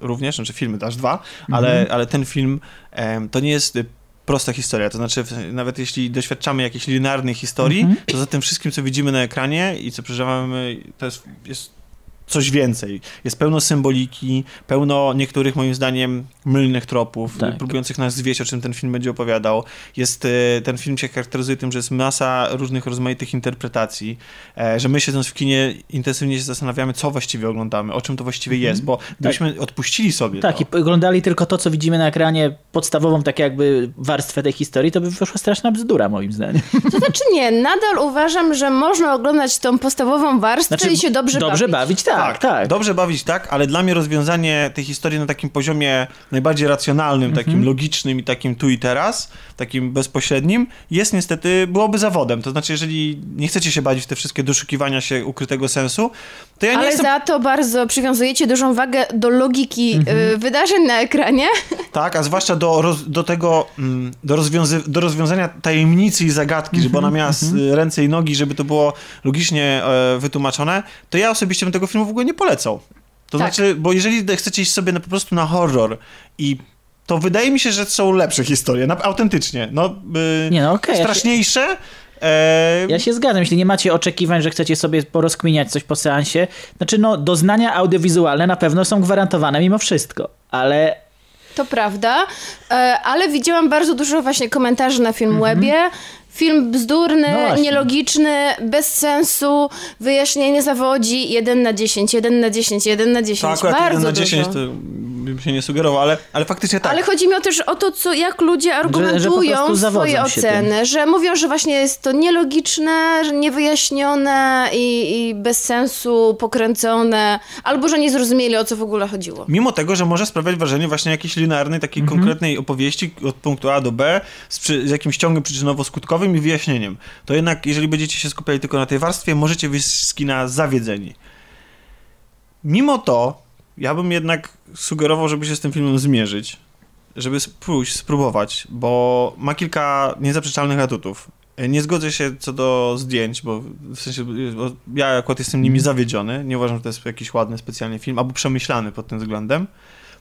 również, znaczy filmy aż dwa, ale, ale ten film em, to nie jest y, prosta historia. To znaczy, nawet jeśli doświadczamy jakiejś linearnej historii, to za tym wszystkim, co widzimy na ekranie i co przeżywamy, to jest, jest coś więcej. Jest pełno symboliki, pełno niektórych, moim zdaniem, mylnych tropów,
Tak.
próbujących nas zwieść, o czym ten film będzie opowiadał. Jest, e, ten film się charakteryzuje tym, że jest masa różnych rozmaitych interpretacji, e, że my siedząc w kinie intensywnie się zastanawiamy, co właściwie oglądamy, o czym to właściwie jest, bo gdybyśmy odpuścili sobie
Tak,
to,
i oglądali tylko to, co widzimy na ekranie, podstawową tak jakby warstwę tej historii, to by wyszła straszna bzdura moim zdaniem.
To znaczy nie, nadal uważam, że można oglądać tą podstawową warstwę
Znaczy,
i się dobrze,
dobrze
bawić.
bawić, tak, tak.
Dobrze bawić tak, ale dla mnie rozwiązanie tej historii na takim poziomie najbardziej racjonalnym,
Mhm.
takim logicznym i takim tu i teraz, takim bezpośrednim, jest niestety, byłoby zawodem. To znaczy, jeżeli nie chcecie się bawić w te wszystkie doszukiwania się ukrytego sensu, to ja nie
Ale
jestem...
za to bardzo przywiązujecie dużą wagę do logiki
Mhm.
y, wydarzeń na ekranie.
Tak, a zwłaszcza do, roz, do tego, mm, do, rozwiązy, do rozwiązania tajemnicy i zagadki, żeby ona miała s- ręce i nogi, żeby to było logicznie e, wytłumaczone, to ja osobiście bym tego filmu w ogóle nie polecał. To
Tak.
znaczy, bo jeżeli chcecie iść sobie na, po prostu na horror i to wydaje mi się, że są lepsze historie, na, autentycznie. No, y,
Nie no, okej, ja się-
straszniejsze.
Ja się zgadzam, jeśli nie macie oczekiwań, że chcecie sobie porozkminiać coś po seansie, znaczy no doznania audiowizualne na pewno są gwarantowane mimo wszystko, ale
To prawda, e, ale widziałam bardzo dużo właśnie komentarzy na Filmwebie. Film bzdurny.
No
nielogiczny, bez sensu, wyjaśnienie zawodzi 1 na 10, 1 na 10, 1 na 10.
tak, akurat
bardzo
1 na 10
dużo.
to bym się nie sugerował, ale, ale faktycznie tak.
Ale chodzi mi o też o to, co, jak ludzie argumentują
prostu
swoje
zawodzą się
oceny, że mówią, że właśnie jest to nielogiczne, że niewyjaśnione i, i bez sensu, pokręcone, albo że nie zrozumieli, o co w ogóle chodziło.
Mimo tego, że może sprawiać wrażenie właśnie jakiejś linearnej, takiej
Mhm.
konkretnej opowieści od punktu A do B z, przy, z jakimś ciągiem przyczynowo-skutkowym i wyjaśnieniem. To jednak, jeżeli będziecie się skupiali tylko na tej warstwie, możecie wyjść z kina zawiedzeni. Mimo to, ja bym jednak sugerował, żeby się z tym filmem zmierzyć. Żeby pójść, spróbować, bo ma kilka niezaprzeczalnych atutów. Nie zgodzę się co do zdjęć, bo w sensie bo ja akurat jestem nimi zawiedziony. Nie uważam, że to jest jakiś ładny, specjalny film, albo przemyślany pod tym względem.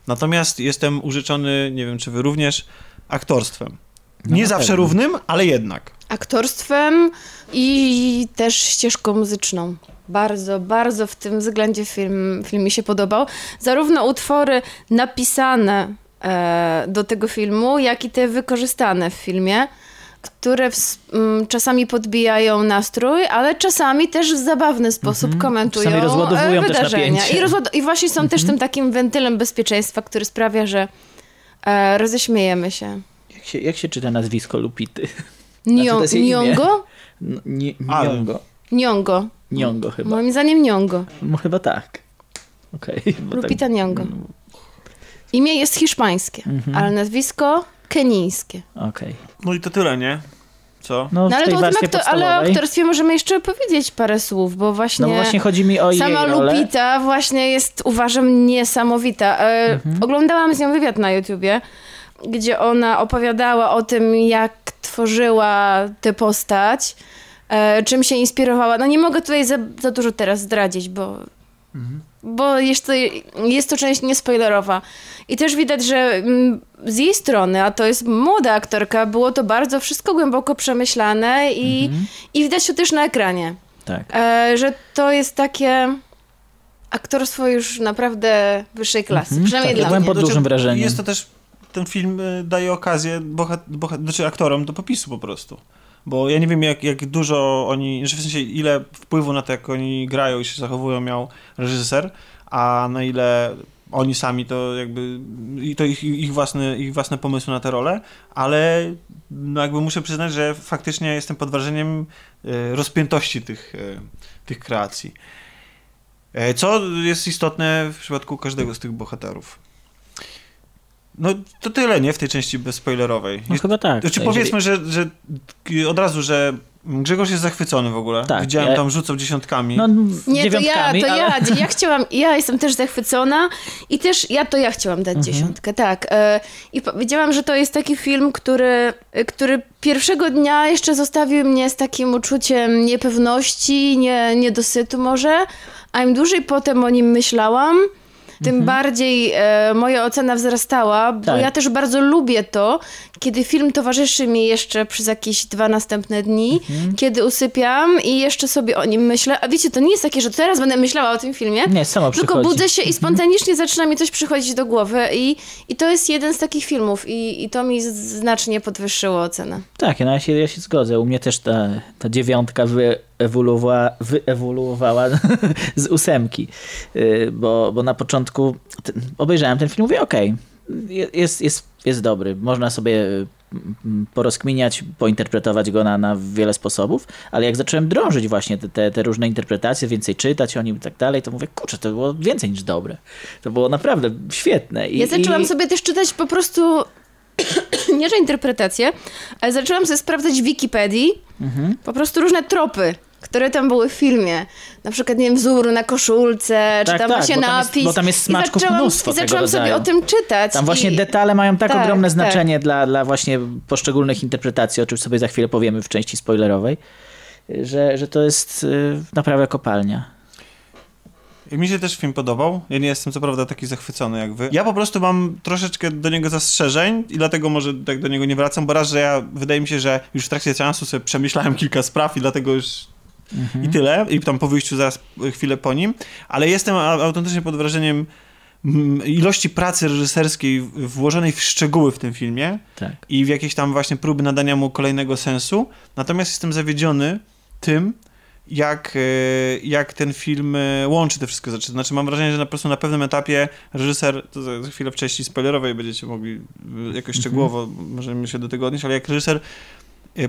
Natomiast jestem użyczony, nie wiem czy wy również, aktorstwem. Nie
na
zawsze
pewno.
równym, ale jednak.
aktorstwem i też ścieżką muzyczną. Bardzo, bardzo w tym względzie film, film mi się podobał. Zarówno utwory napisane e, do tego filmu, jak i te wykorzystane w filmie, które ws- m, czasami podbijają nastrój, ale czasami też w zabawny sposób komentują
Czasami rozładowują
e,
też
wydarzenia.
napięcie.
I, rozład- I właśnie są też tym takim wentylem bezpieczeństwa, który sprawia, że e, roześmiejemy się.
Jak się, jak się czyta nazwisko Lupity? Znaczy,
Nio-
imię.
Niongo?
N- Nie,
Ale-
Niongo.
Niongo.
Niongo chyba.
Moim zdaniem Niongo.
No chyba tak. Bo tak-
Lupita Nyong'o. Imię jest hiszpańskie,
Mhm.
ale nazwisko kenijskie.
Okej.
No i to tyle, nie? Co?
No,
No ale, to o tym aktor, ale o aktorstwie możemy jeszcze powiedzieć parę słów, bo właśnie,
No właśnie chodzi mi o jej
sama
rolę.
Lupita właśnie jest, uważam, niesamowita. E,
Mhm.
Oglądałam z nią wywiad na YouTubie, gdzie ona opowiadała o tym, jak tworzyła tę postać, e, czym się inspirowała. No nie mogę tutaj za, za dużo teraz zdradzić, bo, bo jest to, jest to część niespoilerowa. I też widać, że mm, z jej strony, a to jest młoda aktorka, było to bardzo wszystko głęboko przemyślane i,
Mhm.
i widać to też na ekranie.
Tak.
E, że to jest takie aktorstwo już naprawdę wyższej klasy. Przynajmniej
tak,
dla
byłem
mnie.
pod dużym wrażeniem.
Jest to też, ten film y, daje okazję bohat, bohat, znaczy aktorom do popisu po prostu. Bo ja nie wiem, jak, jak dużo oni, że w sensie ile wpływu na to, jak oni grają i się zachowują miał reżyser, a na ile oni sami to jakby, i to ich, ich, własne, ich własne pomysły na te role, ale no jakby muszę przyznać, że faktycznie jestem pod wrażeniem y, rozpiętości tych, y, tych kreacji. E, Co jest istotne w przypadku każdego z tych bohaterów. No to tyle, nie? W tej części bezspoilerowej.
No chyba tak.
Znaczy powiedzmy, że, że od razu, że Grzegorz jest zachwycony w ogóle.
Tak,
Widziałem
ja-
tam rzucał dziesiątkami.
No,
Nie, to ja, to
ale...
ja, ja chciałam, ja jestem też zachwycona i też ja to ja chciałam dać
Mhm.
dziesiątkę, tak. E, I powiedziałam, że to jest taki film, który, który pierwszego dnia jeszcze zostawił mnie z takim uczuciem niepewności, nie, niedosytu może, a im dłużej potem o nim myślałam, tym bardziej e, moja ocena wzrastała, bo
Tak.
ja też bardzo lubię to, kiedy film towarzyszy mi jeszcze przez jakieś dwa następne dni, kiedy usypiam i jeszcze sobie o nim myślę. A wiecie, to nie jest takie, że teraz będę myślała o tym filmie.
Nie, samo
Tylko
przychodzi.
budzę się i spontanicznie zaczyna mi coś przychodzić do głowy i, i to jest jeden z takich filmów i, i to mi znacznie podwyższyło ocenę.
Tak, ja się, ja się zgodzę. U mnie też ta, ta dziewiątka wyewoluowała, wyewoluowała z ósemki, Yy, bo, bo na początku obejrzałem ten film i mówię, okej, je- jest, jest, jest dobry, można sobie mm, porozkminiać, pointerpretować go na, na wiele sposobów, ale jak zacząłem drążyć właśnie te, te, te różne interpretacje, więcej czytać o nim i tak dalej, to mówię, kurczę, to było więcej niż dobre. To było naprawdę świetne. I,
Ja zaczęłam
i...
sobie też czytać po prostu, nie że interpretacje, ale zaczęłam sobie sprawdzać w Wikipedii
Mhm.
po prostu różne tropy. Które tam były w filmie. Na przykład, nie wiem, wzór na koszulce, czy
Tak,
tam
tak,
właśnie
bo tam jest-
napis.
bo tam jest smaczków
I zaczęłam,
mnóstwo
I
tego
zaczęłam sobie o tym czytać.
Tam właśnie
i...
detale mają tak,
Tak,
ogromne
tak.
znaczenie dla, dla właśnie poszczególnych interpretacji, o czym sobie za chwilę powiemy w części spoilerowej, że, że to jest y, naprawdę kopalnia.
Mi się też film podobał. Ja nie jestem co prawda taki zachwycony jak wy. Ja po prostu mam troszeczkę do niego zastrzeżeń i dlatego może tak do niego nie wracam, bo raz, że ja wydaje mi się, że już w trakcie seansu sobie przemyślałem kilka spraw i dlatego już i tyle. I tam po wyjściu zaraz chwilę po nim. Ale jestem autentycznie pod wrażeniem mm, ilości pracy reżyserskiej włożonej w szczegóły w tym filmie
Tak.
i w jakieś tam właśnie próby nadania mu kolejnego sensu. Natomiast jestem zawiedziony tym, jak, e, jak ten film e, łączy te wszystkie rzeczy. Znaczy mam wrażenie, że na po prostu na pewnym etapie reżyser, to za za chwilę w części spoilerowej będziecie mogli jakoś szczegółowo, możemy się do tego odnieść, ale jak reżyser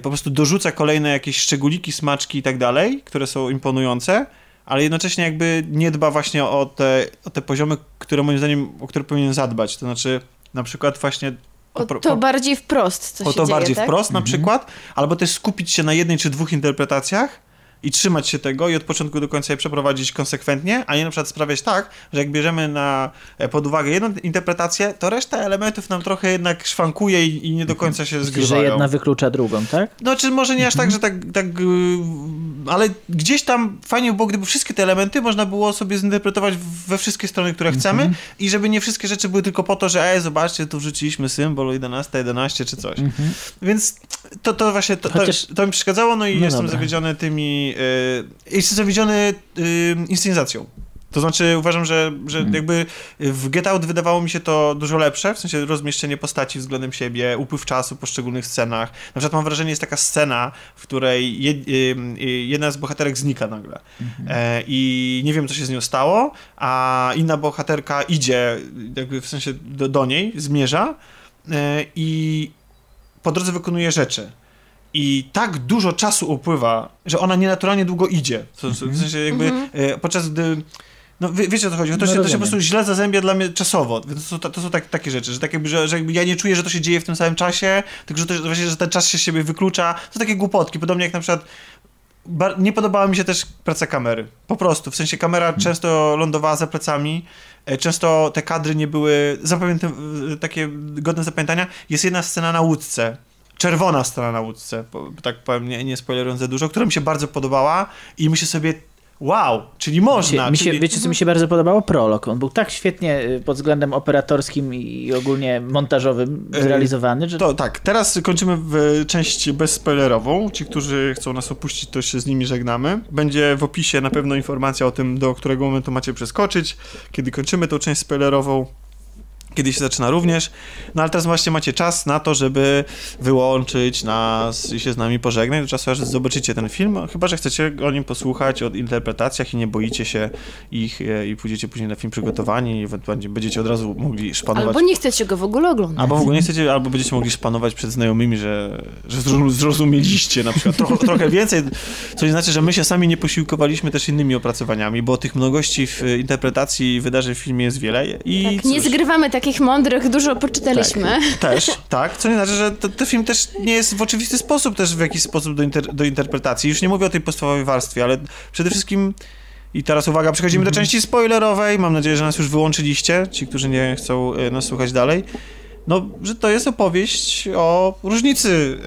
po prostu dorzuca kolejne jakieś szczególiki, smaczki i tak dalej, które są imponujące, ale jednocześnie jakby nie dba właśnie o te, o te poziomy, które moim zdaniem, o które powinien zadbać. To znaczy na przykład właśnie
O, to bardziej wprost, co
o
się
to
dzieje,
bardziej
tak?
wprost na przykład, albo też skupić się na jednej czy dwóch interpretacjach i trzymać się tego i od początku do końca je przeprowadzić konsekwentnie, a nie na przykład sprawiać tak, że jak bierzemy na, e, pod uwagę jedną interpretację, to reszta elementów nam trochę jednak szwankuje i, i nie do końca się
Że
zgrywają.
jedna wyklucza drugą, tak?
No, czy może nie aż tak, że tak, tak y, ale gdzieś tam fajnie by było, gdyby wszystkie te elementy można było sobie zinterpretować we wszystkie strony, które chcemy i żeby nie wszystkie rzeczy były tylko po to, że ej, zobaczcie, tu wrzuciliśmy symbol 11, 11 czy coś. Więc to, to właśnie, to,
Chociaż-
to, to mi przeszkadzało, no i
No
jestem
dobra.
zawiedziony tymi, y, jestem zawiedziony y, inscenizacją. To znaczy uważam, że, że
Mhm.
jakby w Get Out wydawało mi się to dużo lepsze, w sensie rozmieszczenie postaci względem siebie, upływ czasu w poszczególnych scenach. Na przykład mam wrażenie, jest taka scena, w której je, y, jedna z bohaterek znika nagle e, i nie wiem, co się z nią stało, a inna bohaterka idzie jakby w sensie do, do niej, zmierza e, i po drodze wykonuje rzeczy. I tak dużo czasu upływa, że ona nienaturalnie długo idzie. W, sensie jakby e, podczas gdy. No wie, wiecie o co chodzi? To,
No
się, to się po prostu źle zazębia dla mnie czasowo. Więc to, to są tak, takie rzeczy, że, tak jakby, że, że jakby ja nie czuję, że to się dzieje w tym samym czasie, tylko że, to, że właśnie, że ten czas się z siebie wyklucza. To są takie głupotki, podobnie jak na przykład nie podobała mi się też praca kamery. Po prostu. W sensie kamera często lądowała za plecami. e, Często te kadry nie były zapamięty- e, takie godne zapamiętania. Jest jedna scena na łódce. Czerwona scena na łódce, tak powiem, nie, nie spoilerując za dużo, która mi się bardzo podobała i myślę sobie, Wow, czyli można.
Się, mi się,
czyli...
Wiecie, co mi się bardzo podobało? Prolog. On był tak świetnie y, pod względem operatorskim i ogólnie montażowym
E,
zrealizowany, że
To tak, teraz kończymy w część bezspoilerową. Ci, którzy chcą nas opuścić, to się z nimi żegnamy. Będzie w opisie na pewno informacja o tym, do którego momentu macie przeskoczyć, kiedy kończymy tą część spoilerową. Kiedy się zaczyna również. No ale teraz właśnie macie czas na to, żeby wyłączyć nas i się z nami pożegnać. Do czasu, aż zobaczycie ten film. Chyba, że chcecie o nim posłuchać, o interpretacjach i nie boicie się ich e, i pójdziecie później na film przygotowani i ewentualnie będziecie od razu mogli szpanować.
Albo nie chcecie go w ogóle oglądać.
Albo w ogóle nie chcecie, albo będziecie mogli szpanować przed znajomymi, że, że zrozum- zrozumieliście na przykład trochę, trochę więcej, co nie znaczy, że my się sami nie posiłkowaliśmy też innymi opracowaniami, bo tych mnogości w interpretacji wydarzeń w filmie jest wiele i
Tak, nie zgrywamy takich mądrych, dużo poczytaliśmy.
też, tak, co nie znaczy, że ten film też nie jest w oczywisty sposób też w jakiś sposób do, inter, do interpretacji. Już nie mówię o tej podstawowej warstwie, ale przede wszystkim i teraz uwaga, przechodzimy do części spoilerowej. Mam nadzieję, że nas już wyłączyliście, ci, którzy nie chcą e, nas słuchać dalej. No, że to jest opowieść o różnicy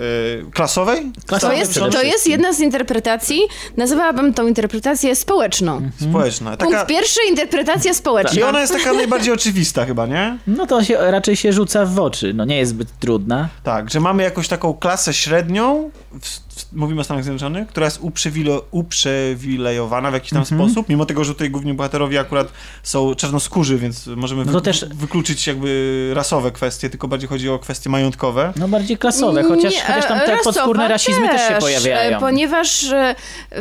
e, klasowej.
To
Klasowe
jest, to jest jedna z interpretacji. Nazywałabym tą interpretację społeczną.
Społeczna.
Punkt
Taka,
pierwszy, interpretacja
I
społeczna.
ona jest taka najbardziej oczywista chyba, nie?
no to się, raczej się rzuca w oczy. No nie jest zbyt trudna.
Tak, że mamy jakąś taką klasę średnią, w, mówimy o Stanach Zjednoczonych, która jest uprzywilo, uprzywilejowana w jakiś tam sposób, mimo tego, że tutaj główni bohaterowie akurat są czarnoskórzy, więc możemy
No to
wy,
też-
wykluczyć jakby rasowe kwestie, tylko bardziej chodzi o kwestie majątkowe.
No bardziej klasowe, chociaż,
Nie,
chociaż tam te podskórne rasizmy też, się pojawiają.
Ponieważ e,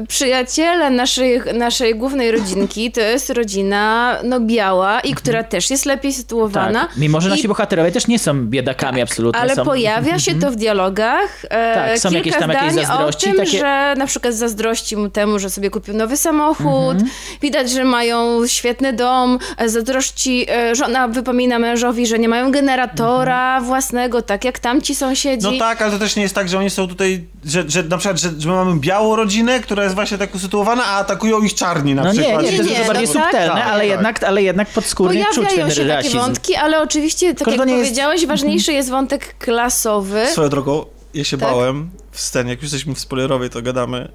przyjaciele naszej, naszej głównej rodzinki to jest rodzina no biała i która też jest lepiej sytuowana.
tak. Mimo, że
I-
nasi bohaterowie też nie są biedakami absolutnie.
Ale
są...
pojawia się to w dialogach. E,
Tak, są
kilka
jakieś tam jakieś zazdrości,
o tym,
takie-
że na przykład zazdrości mu temu, że sobie kupił nowy samochód.
Mhm.
Widać, że mają świetny dom. Zazdrości, e, żona wypomina mężowi, że nie mają generatora
Mhm.
własnego, tak jak tamci sąsiedzi.
No tak, ale to też nie jest tak, że oni są tutaj, że, że na przykład, że, że mamy białą rodzinę, która jest właśnie tak usytuowana, a atakują ich czarni na
No nie,
przykład.
nie, to jest
nie,
dużo bardziej
no tak,
subtelne,
tak,
ale,
tak.
jednak, ale jednak podskórnie czuć ten
się takie
rasizm.
wątki, ale oczywiście, tak
Tylko
jak
nie jest-
powiedziałeś, ważniejszy jest wątek klasowy.
Swoją drogą, ja się
Tak?
bałem w scenie, jak już jesteśmy w spoilerowej, to gadamy,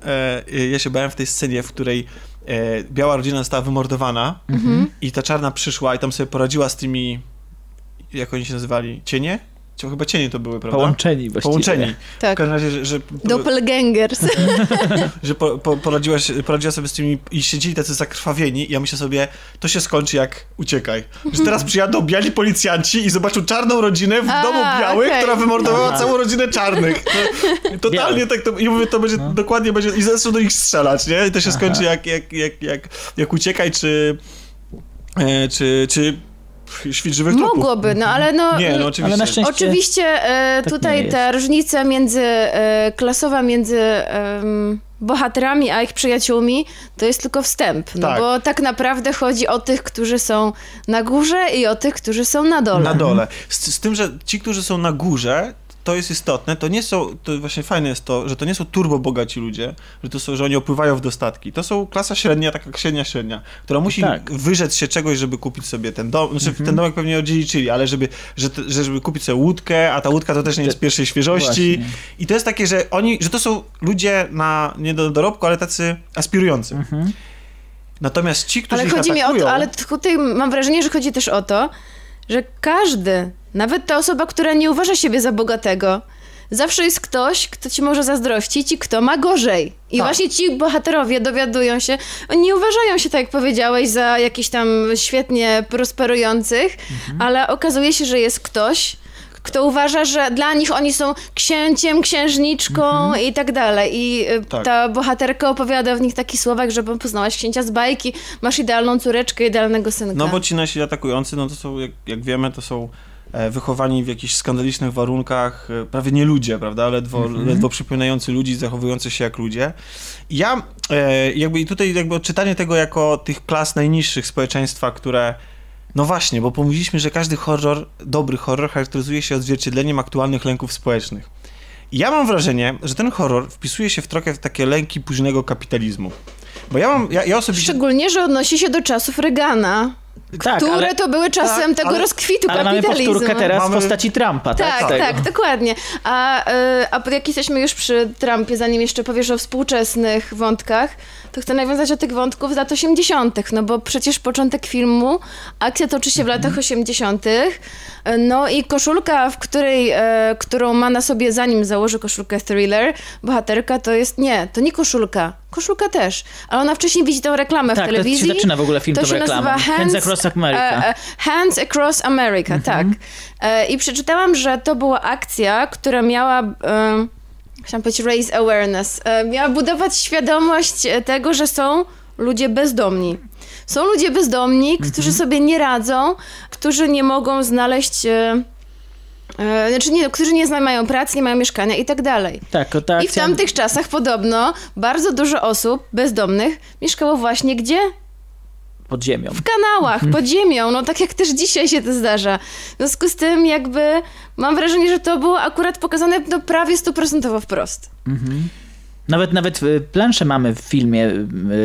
e, ja się bałem w tej scenie, w której e, biała rodzina została wymordowana
Mhm.
i ta czarna przyszła i tam sobie poradziła z tymi, jak oni się nazywali, cienie? Cio- Chyba cienie to były, prawda?
Połączeni właściwie.
Połączeni. W
Tak.
każdym razie, że, że,
Doppelgangers.
że po, po, poradziłaś, poradziła sobie z tymi i siedzieli tacy zakrwawieni i ja myślę sobie, to się skończy jak uciekaj. Że teraz przyjadą biali policjanci i zobaczą czarną rodzinę w
A,
domu białych,
okej.
która wymordowała
Aha.
całą rodzinę czarnych. To, totalnie tak to, i mówię, to będzie, dokładnie będzie, i zaczną do nich strzelać, nie? I to się skończy jak, jak, jak, jak, jak uciekaj, czy, e, czy, czy świt żywych trupów.
Mogłoby, no ale no...
Nie, no oczywiście.
Ale na szczęście
Oczywiście e,
tak
tutaj ta różnica między e, klasowa między em, bohaterami a ich przyjaciółmi to jest tylko wstęp, no
Tak.
bo tak naprawdę chodzi o tych, którzy są na górze i o tych, którzy są na dole.
Na dole. Z, z tym, że ci, którzy są na górze, to jest istotne, to nie są, to właśnie fajne jest to, że to nie są turbo bogaci ludzie, że to są, że oni opływają w dostatki. To są klasa średnia, taka średnia średnia, która musi
Tak.
wyrzec się czegoś, żeby kupić sobie ten dom, znaczy ten domek pewnie odziedziczyli, ale żeby, że, żeby kupić sobie łódkę, a ta łódka to też nie jest pierwszej świeżości.
Właśnie.
I to jest takie, że oni, że to są ludzie na, nie do dorobku, ale tacy aspirujący. Natomiast ci, którzy
Ale
ich
chodzi mi o
atakują,
to, ale tutaj mam wrażenie, że chodzi też o to, że każdy, nawet ta osoba, która nie uważa siebie za bogatego, zawsze jest ktoś, kto ci może zazdrościć i kto ma gorzej. I
Tak.
właśnie ci bohaterowie dowiadują się, oni nie uważają się, tak jak powiedziałeś, za jakichś tam świetnie prosperujących,
Mhm.
ale okazuje się, że jest ktoś, kto uważa, że dla nich oni są księciem, księżniczką i tak dalej. I y,
Mhm. Tak.
ta bohaterka opowiada w nich takich słowach, że poznałaś księcia z bajki, masz idealną córeczkę, idealnego synka.
No bo ci nasi atakujący, no to są, jak, jak wiemy, to są wychowani w jakichś skandalicznych warunkach, e, prawie nie ludzie, prawda, ledwo, ledwo przypominający ludzi, zachowujący się jak ludzie. I Ja e, jakby i tutaj jakby odczytanie tego jako tych klas najniższych społeczeństwa, które no właśnie, bo pomówiliśmy, że każdy horror, dobry horror charakteryzuje się odzwierciedleniem aktualnych lęków społecznych. I ja mam wrażenie, że ten horror wpisuje się w trochę w takie lęki późnego kapitalizmu. Bo ja mam, ja, ja osobiście...
Szczególnie, że odnosi się do czasów Reagana.
Tak,
które
ale,
to były czasem
Tak,
tego
ale-
rozkwitu
ale mamy
kapitalizmu.
powtórkę teraz
Mamy-
w postaci Trumpa, tak?
Tak, tak, dokładnie. A, y, a jak jesteśmy już przy Trumpie, zanim jeszcze powiesz o współczesnych wątkach, to chcę nawiązać do tych wątków z lat 80., no bo przecież początek filmu, akcja toczy się w
Mhm.
latach 80., no i koszulka, w której, e, którą ma na sobie, zanim założy koszulkę thriller, bohaterka to jest, nie, to nie koszulka, koszulka też, ale ona wcześniej widzi tą reklamę
Tak,
w
to się
telewizji.
zaczyna w ogóle film
to
tą reklamą.
nazywa
Hands Across America.
e, e, Hands Across America, tak. E, I przeczytałam, że to była akcja, która miała... Chciałam powiedzieć raise awareness. Miała budować świadomość tego, że są ludzie bezdomni. Są ludzie bezdomni, którzy sobie nie radzą, którzy nie mogą znaleźć... E, znaczy nie, którzy nie mają pracy, nie mają mieszkania i tak dalej.
Tak, ta
I w tamtych czasach podobno bardzo dużo osób bezdomnych mieszkało właśnie gdzie?
pod ziemią.
w kanałach, pod ziemią, no tak jak też dzisiaj się to zdarza. W związku z tym jakby mam wrażenie, że to było akurat pokazane no, prawie stuprocentowo wprost.
Nawet, nawet y, planszę mamy w filmie,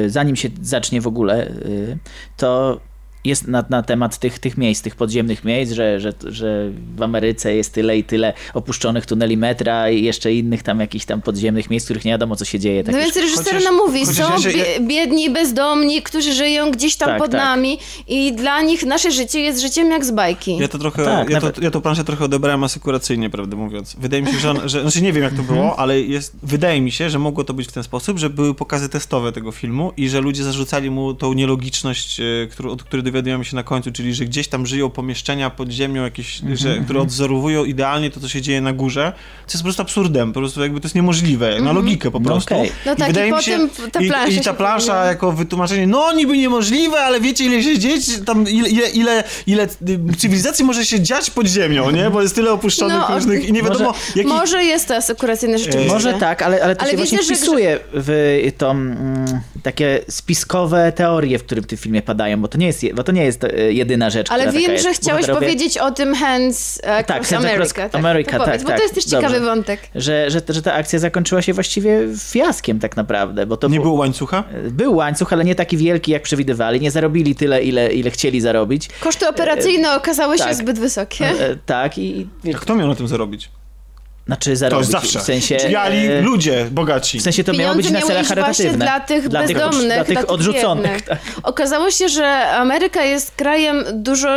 y, zanim się zacznie w ogóle, y, to jest na, na temat tych, tych miejsc, tych podziemnych miejsc, że, że, że w Ameryce jest tyle i tyle opuszczonych tuneli metra i jeszcze innych tam jakichś tam podziemnych miejsc, których nie wiadomo co się dzieje. Tak
No
już-
więc reżyser
chociaż-
nam mówi, są
ja
biedni, bezdomni, którzy żyją gdzieś tam
Tak,
pod
tak.
nami i dla nich nasze życie jest życiem jak z bajki.
Ja to trochę,
Tak,
ja, to,
nawet-
ja to planszę trochę odebrałem asykuracyjnie, prawdę mówiąc. Wydaje mi się, że, on, że znaczy nie wiem jak to
Mhm.
było, ale jest, wydaje mi się, że mogło to być w ten sposób, że były pokazy testowe tego filmu i że ludzie zarzucali mu tą nielogiczność, e, którą, od której dowiadujemy się na końcu, czyli że gdzieś tam żyją pomieszczenia pod ziemią jakieś,
Mhm,
że, które odzorowują idealnie to, co się dzieje na górze, co jest po prostu absurdem, po prostu jakby to jest niemożliwe, na logikę po
No
prostu.
okej.
No tak, i
wydaje mi
potem ta
i,
plansza
I
się
ta plansza
powinna-
jako wytłumaczenie, no niby niemożliwe, ale wiecie ile się dzieć, tam ile, ile, ile, ile y, cywilizacji może się dziać pod ziemią, nie? Bo jest tyle opuszczonych
No,
różnych i nie
może-
wiadomo jaki...
Może jest to asykuracyjne rzeczywiście.
Może tak, ale, ale to
Ale
się
widzę,
właśnie
że-
wpisuje w tą mm, takie spiskowe teorie, w którym w tym filmie padają, bo to nie jest, je- bo to nie jest e, jedyna rzecz,
Ale
która
wiem,
taka jest.
że chciałeś
Bohaterowie-
powiedzieć o tym Hands Across
Tak, Hands
America. Tak,
America,
to
tak,
powiedz, Bo
tak.
to jest też ciekawy
Dobrze.
wątek.
Że, że, że ta akcja zakończyła się właściwie fiaskiem tak naprawdę, bo to
Nie
było-
łańcucha?
Był łańcuch, ale nie taki wielki, jak przewidywali. Nie zarobili tyle, ile, ile chcieli zarobić.
Koszty operacyjne okazały się
tak.
zbyt wysokie.
E, tak, i, i
A kto miał na tym zarobić?
Znaczy
To
zarobić.
jest zawsze.
W sensie,
Biali
e,
ludzie, bogaci.
w sensie to miało być
Pieniądze
na
właśnie
charytatywnych.
dla tych
Dla tych od-
bezdomnych,
dla tych odrzuconych. tak.
Okazało się, że Ameryka jest krajem dużo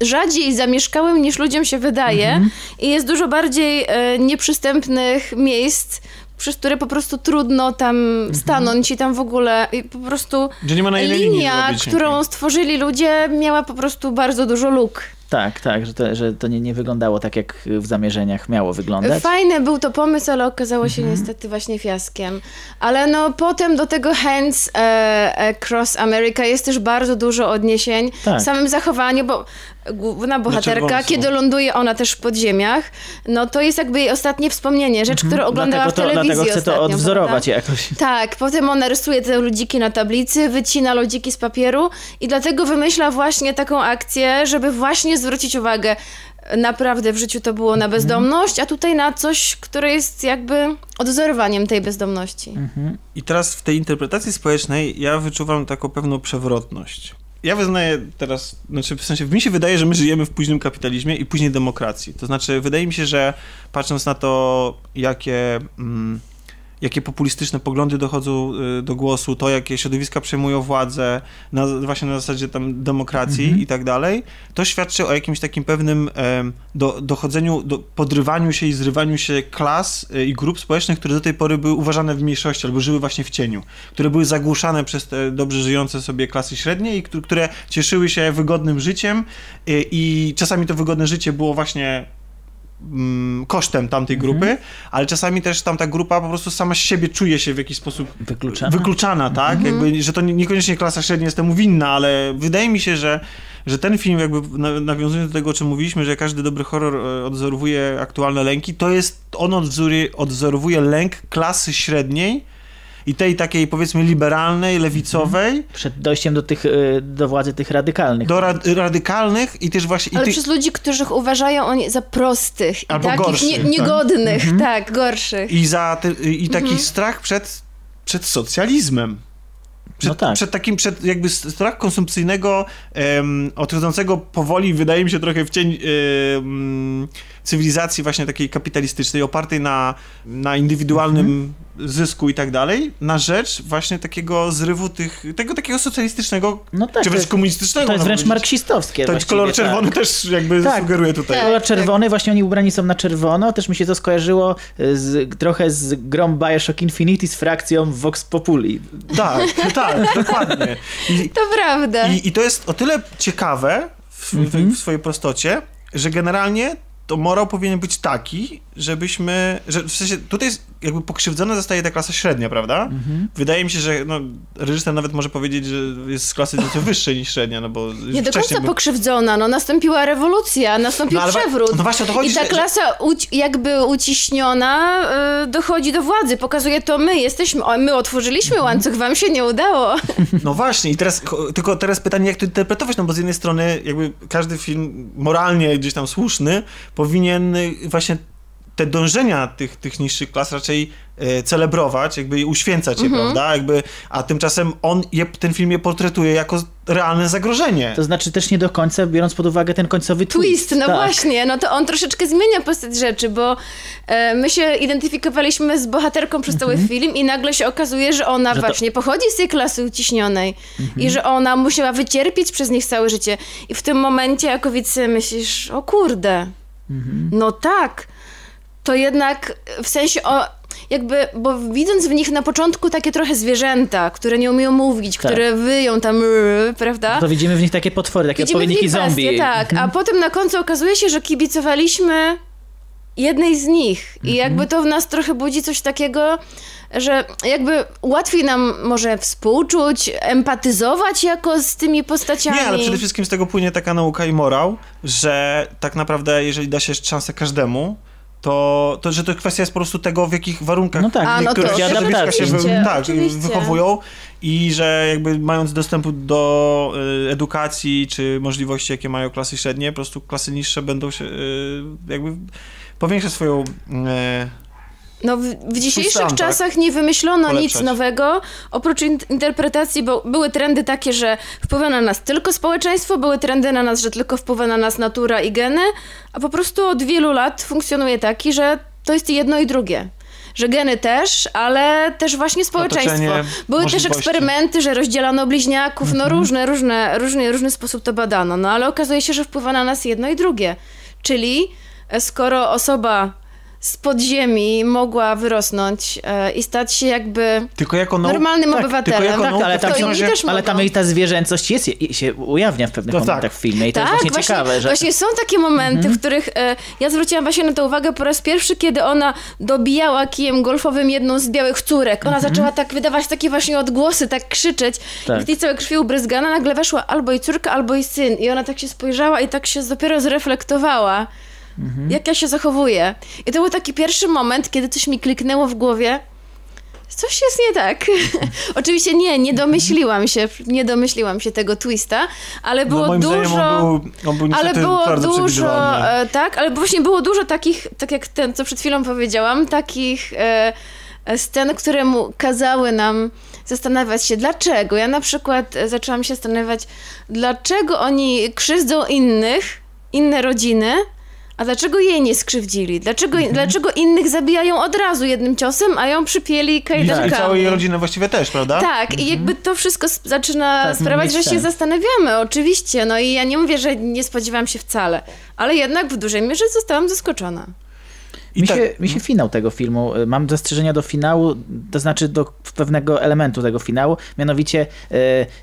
rzadziej zamieszkałym niż ludziom się wydaje
Mhm.
i jest dużo bardziej e, nieprzystępnych miejsc, przez które po prostu trudno tam
Mhm.
stanąć i tam w ogóle i po prostu linia, którą stworzyli ludzie miała po prostu bardzo dużo luk.
Tak, tak, że to, że to nie, nie wyglądało tak, jak w zamierzeniach miało wyglądać.
Fajny był to pomysł, ale okazało się
Mhm.
niestety właśnie fiaskiem. Ale no potem do tego Hands e, Across America jest też bardzo dużo odniesień
Tak.
w samym zachowaniu, bo główna bohaterka, kiedy ląduje ona też w podziemiach, no to jest jakby jej ostatnie wspomnienie, rzecz, którą oglądała
Mhm. dlatego
w
to,
telewizji
dlatego chcę to
ostatnio,
odwzorować
prawda?
jakoś.
Tak, potem ona rysuje te ludziki na tablicy, wycina ludziki z papieru i dlatego wymyśla właśnie taką akcję, żeby właśnie zwrócić uwagę. Naprawdę w życiu to było na bezdomność, a tutaj na coś, które jest jakby odzorowaniem tej bezdomności.
I teraz w tej interpretacji społecznej ja wyczuwam taką pewną przewrotność. Ja wyznaję teraz, znaczy w sensie, mi się wydaje, że my żyjemy w późnym kapitalizmie i później demokracji. To znaczy, wydaje mi się, że patrząc na to, jakie, mm, jakie populistyczne poglądy dochodzą y, do głosu, to jakie środowiska przejmują władzę, na, właśnie na zasadzie tam demokracji i tak dalej, to świadczy o jakimś takim pewnym do, dochodzeniu, do, podrywaniu się i zrywaniu się klas y, i grup społecznych, które do tej pory były uważane w mniejszości albo żyły właśnie w cieniu, które były zagłuszane przez te dobrze żyjące sobie klasy średnie i któ- które cieszyły się wygodnym życiem y, i czasami to wygodne życie było właśnie kosztem tamtej grupy, ale czasami też tamta grupa po prostu sama z siebie czuje się w jakiś sposób
Wykluczana.
wykluczana, tak? Jakby, że to nie- niekoniecznie klasa średnia jest temu winna, ale wydaje mi się, że, że ten film jakby na- nawiązując do tego, o czym mówiliśmy, że każdy dobry horror e, odzorowuje aktualne lęki, to jest, on odzoruje, odzorowuje lęk klasy średniej i tej takiej powiedzmy liberalnej, lewicowej,
Przed dojściem do, tych, y, do władzy tych radykalnych.
do rad, radykalnych i też właśnie...
Ale
i tych,
przez ludzi, których uważają oni za prostych i
Albo
takich
gorszych,
nie,
tak.
niegodnych, tak, gorszych.
I, za i taki strach przed, przed socjalizmem. Przed,
No tak.
przed takim, przed jakby strach konsumpcyjnego, em, odchodzącego powoli, wydaje mi się trochę w cień em, cywilizacji właśnie takiej kapitalistycznej, opartej na, na indywidualnym
Mhm.
zysku i tak dalej, na rzecz właśnie takiego zrywu tych, tego takiego socjalistycznego,
No tak,
czy
to
wręcz
jest-
komunistycznego.
To jest
można
wręcz
powiedzieć.
marksistowskie.
To jest kolor
właściwie,
czerwony
tak.
też jakby
Tak.
sugeruje tutaj.
Tak.
Kolor czerwony, właśnie oni ubrani są na czerwono, też mi się to skojarzyło z, trochę z grą Bioshock Infinity z frakcją Vox Populi.
Tak, tak, dokładnie. I,
To prawda.
I, I to jest o tyle ciekawe w,
Mhm.
w, w swojej prostocie, że generalnie to morał powinien być taki, żebyśmy, że w sensie tutaj jakby pokrzywdzona zostaje ta klasa średnia, prawda?
Mhm.
Wydaje mi się, że no, reżyser nawet może powiedzieć, że jest z klasy nieco wyższej niż średnia, no bo
Nie do końca pokrzywdzona, no nastąpiła rewolucja, nastąpił
No
przewrót.
no właśnie o to chodzi,
I ta
że-
klasa uci- jakby uciśniona y, dochodzi do władzy, pokazuje to my jesteśmy, o, my otworzyliśmy
Mhm.
łańcuch, wam się nie udało.
No właśnie, i teraz, tylko teraz pytanie, jak to interpretować, no bo z jednej strony jakby każdy film moralnie gdzieś tam słuszny powinien właśnie te dążenia tych, tych niższych klas raczej e, celebrować, jakby i uświęcać je,
Mhm.
prawda? Jakby, a tymczasem on je, ten film je portretuje jako realne zagrożenie.
To znaczy też nie do końca, biorąc pod uwagę ten końcowy twist.
Twist, no
tak.
właśnie, no to on troszeczkę zmienia postać rzeczy, bo e, my się identyfikowaliśmy z bohaterką przez cały film i nagle się okazuje, że ona
Mhm. Że to- Mhm.
właśnie pochodzi z tej klasy uciśnionej i że ona musiała wycierpieć przez nich całe życie. I w tym momencie jako widz myślisz, o kurde,
Mhm.
no tak, to jednak w sensie o... Jakby, bo widząc w nich na początku takie trochę zwierzęta, które nie umieją mówić,
Tak.
które wyją tam, prawda?
To widzimy w nich takie potwory, takie
Widzimy w
odpowiedniki
nich bestie,
zombie.
Tak, a potem na końcu okazuje się, że kibicowaliśmy jednej z nich i jakby to w nas trochę budzi coś takiego, że jakby łatwiej nam może współczuć, empatyzować jako z tymi postaciami.
Nie, ale przede wszystkim z tego płynie taka nauka i morał, że tak naprawdę jeżeli da się szansę każdemu, to, to że to kwestia jest po prostu tego, w jakich warunkach
No tak,
A, no to
środowiska się wy, tak,
oczywiście.
wychowują i że jakby mając dostępu do y, edukacji czy możliwości, jakie mają klasy średnie, po prostu klasy niższe będą się y, jakby powiększać swoją y,
No, w, w dzisiejszych
stan, tak?
czasach nie wymyślono
Polepszać.
nic nowego, oprócz in- interpretacji, bo były trendy takie, że wpływa na nas tylko społeczeństwo, były trendy na nas, że tylko wpływa na nas natura i geny, a po prostu od wielu lat funkcjonuje taki, że to jest jedno i drugie. Że geny też, ale też właśnie społeczeństwo.
Otoczenie,
Były też eksperymenty, że rozdzielano bliźniaków, no różne, różne, różny, różny sposób to badano, no ale okazuje się, że wpływa na nas jedno i drugie. Czyli e, skoro osoba z podziemi mogła wyrosnąć e, i stać się jakby
tylko jako nau-
normalnym
tak,
obywatelem.
Tylko jako
Tak, ale tam,
to też
ale tam jej ta zwierzęcość jest, i się ujawnia w pewnych
No tak.
momentach w filmie i to
tak,
jest właśnie,
właśnie,
ciekawe, że...
właśnie są takie momenty,
Mhm.
w których e, ja zwróciłam właśnie na to uwagę po raz pierwszy, kiedy ona dobijała kijem golfowym jedną z białych córek. Ona
Mhm.
zaczęła tak wydawać takie właśnie odgłosy, tak krzyczeć.
Tak.
I w tej całej krwi ubryzgana nagle weszła albo jej córka, albo jej syn. I ona tak się spojrzała i tak się dopiero zreflektowała.
Mhm.
Jak ja się zachowuję. I to był taki pierwszy moment, kiedy coś mi kliknęło w głowie. Coś jest nie tak. Oczywiście nie, nie domyśliłam się, nie domyśliłam się tego twista, ale było
no,
dużo...
on był, on był
Ale było dużo, e, tak, ale właśnie było dużo takich, tak jak ten, co przed chwilą powiedziałam, takich e, e, scen, które mu kazały nam zastanawiać się, dlaczego. Ja na przykład e, zaczęłam się zastanawiać, dlaczego oni krzywdzą innych, inne rodziny, a dlaczego jej nie skrzywdzili? Dlaczego,
Mhm.
dlaczego innych zabijają od razu jednym ciosem, a ją przypieli
I, I
kajdankami?
całej jej rodziny właściwie też, prawda?
Tak, i jakby to wszystko zaczyna
Tak, ma
sprawiać, że się zastanawiamy, oczywiście. No i ja nie mówię, że nie spodziewałam się wcale, ale jednak w dużej mierze zostałam zaskoczona.
I
Mi,
tak-
się, mi się finał tego filmu, y, mam zastrzeżenia do finału, to znaczy do pewnego elementu tego finału, mianowicie e,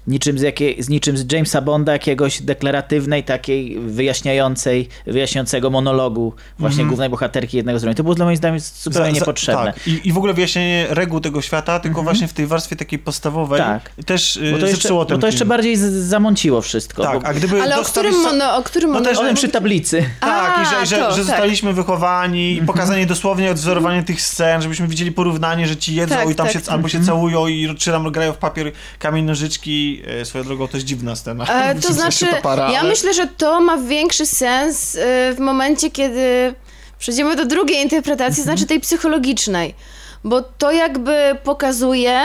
niczym z, jakiej, z niczym z Jamesa Bonda, jakiegoś deklaratywnej, takiej wyjaśniającej, wyjaśniającego monologu właśnie głównej bohaterki jednego z rodzin. To było dla moim zdaniem zupełnie
Za- za-
niepotrzebne.
Tak. I, I w ogóle wyjaśnienie reguł tego świata, tylko właśnie w tej warstwie takiej podstawowej
Tak.
też y,
Bo to jeszcze,
zepsuło ten
bo to jeszcze
film.
bardziej z, zamąciło wszystko.
Tak,
bo,
a gdyby
Ale o którym,
sa-
mono, o którym
No też-
o tym przy tablicy.
Tak,
A,
i że, że,
to,
że
tak.
zostaliśmy wychowani, i pokazanie dosłownie odwzorowanie tych scen, żebyśmy widzieli porównanie, że ci jedzą
Tak,
i tam
tak.
się, albo się całują i czy tam grają w papier kamień nożyczki. E, Swoją drogą to jest dziwna scena.
E, to znaczy,
para,
ja
ale-
myślę, że to ma większy sens e, w momencie, kiedy przejdziemy do drugiej interpretacji, znaczy tej psychologicznej. Bo to jakby pokazuje,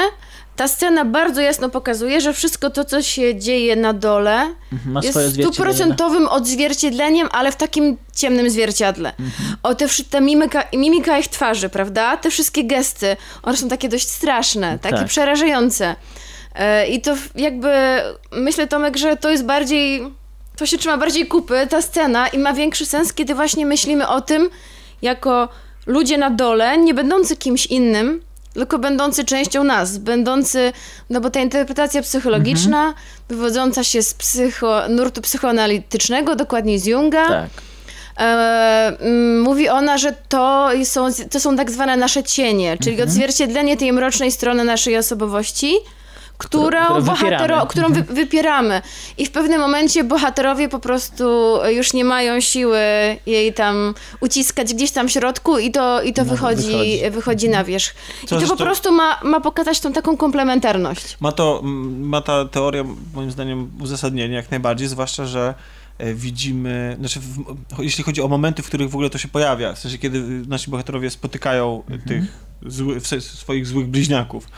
ta scena bardzo jasno pokazuje, że wszystko to, co się dzieje na dole,
Mhm, Ma
jest stuprocentowym odzwierciedleniem, ale w takim ciemnym zwierciadle.
Mhm.
O te, ta mimika, mimika ich twarzy, prawda? Te wszystkie gesty, one są takie dość straszne, takie
Tak.
przerażające. E, I to jakby, myślę Tomek, że to jest bardziej, to się trzyma bardziej kupy, ta scena i ma większy sens, kiedy właśnie myślimy o tym, jako ludzie na dole, nie będący kimś innym, tylko będący częścią nas, będący, no bo ta interpretacja psychologiczna, wywodząca się z psycho, nurtu psychoanalitycznego, dokładniej z Junga,
Tak.
e, mm, mówi ona, że to są, to są tak zwane nasze cienie, czyli
Mhm.
odzwierciedlenie tej mrocznej strony naszej osobowości, którą,
którą
bohatero,
wypieramy.
którą wy, wypieramy. I w pewnym momencie bohaterowie po prostu już nie mają siły jej tam uciskać gdzieś tam w środku i to, i to wychodzi,
wychodzi.
wychodzi. na wierzch. I
Co
to po prostu ma, ma pokazać tą taką komplementarność.
Ma to, ma ta teoria moim zdaniem uzasadnienie jak najbardziej, zwłaszcza, że e, widzimy, znaczy w, jeśli chodzi o momenty, w których w ogóle to się pojawia, w sensie kiedy nasi bohaterowie spotykają tych zły, swoich złych bliźniaków.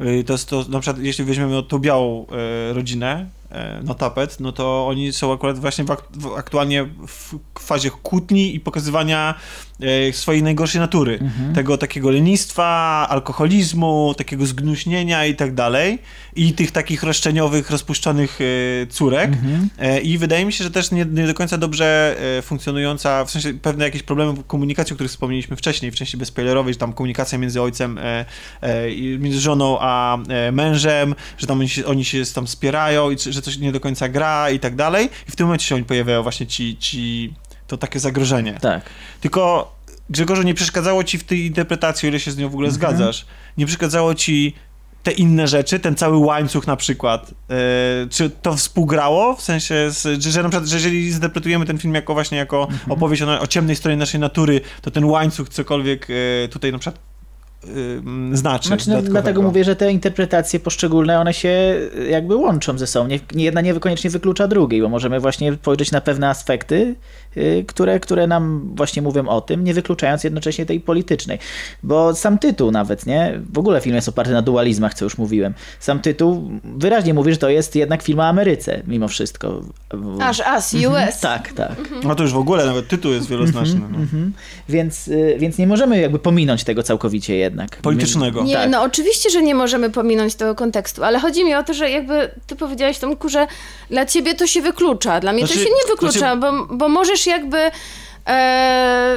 E, To to, na przykład, jeśli weźmiemy tą białą e, rodzinę, e, no tapet, no to oni są akurat właśnie w, ak- w, aktualnie w fazie kłótni i pokazywania swojej najgorszej natury. Tego takiego lenistwa, alkoholizmu, takiego zgnuśnienia i tak dalej. I tych takich roszczeniowych, rozpuszczonych e, córek. E, I wydaje mi się, że też nie, nie do końca dobrze e, funkcjonująca, w sensie pewne jakieś problemy w komunikacji, o których wspomnieliśmy wcześniej, w części bezspoilerowej, że tam komunikacja między ojcem, e, e, i między żoną a e, mężem, że tam oni się, oni się tam wspierają i że coś nie do końca gra i tak dalej. I w tym momencie się oni pojawiają właśnie ci, ci to takie zagrożenie.
Tak.
Tylko Grzegorzu, nie przeszkadzało ci w tej interpretacji, o ile się z nią w ogóle zgadzasz, nie przeszkadzało ci te inne rzeczy, ten cały łańcuch na przykład, e, czy to współgrało? W sensie, z, że, że na przykład, że jeżeli zinterpretujemy ten film jako właśnie jako opowieść o, o ciemnej stronie naszej natury, to ten łańcuch cokolwiek e, tutaj na przykład znaczy.
Znaczy, no, dlatego mówię, że te interpretacje poszczególne, one się y, jakby łączą ze sobą. Nie, nie- jedna nie koniecznie wyklucza drugiej, bo możemy właśnie spojrzeć na pewne aspekty, y, które, które nam właśnie mówią o tym, nie wykluczając jednocześnie tej politycznej. Bo sam tytuł nawet, nie? W ogóle film jest oparty na dualizmach, co już mówiłem. Sam tytuł wyraźnie mówi, że to jest jednak film o Ameryce, mimo wszystko.
Aż as, US.
Tak, tak.
No to już w ogóle nawet tytuł jest wieloznaczny. no.
Mhm. Więc, y, więc nie możemy jakby pominąć tego całkowicie jednak.
Politycznego.
Nie,
Tak.
no oczywiście, że nie możemy pominąć tego kontekstu, ale chodzi mi o to, że jakby ty powiedziałeś Tomku, że dla ciebie to się wyklucza, dla mnie
Znaczy-
to się nie wyklucza,
znaczy-
bo, bo możesz jakby... E,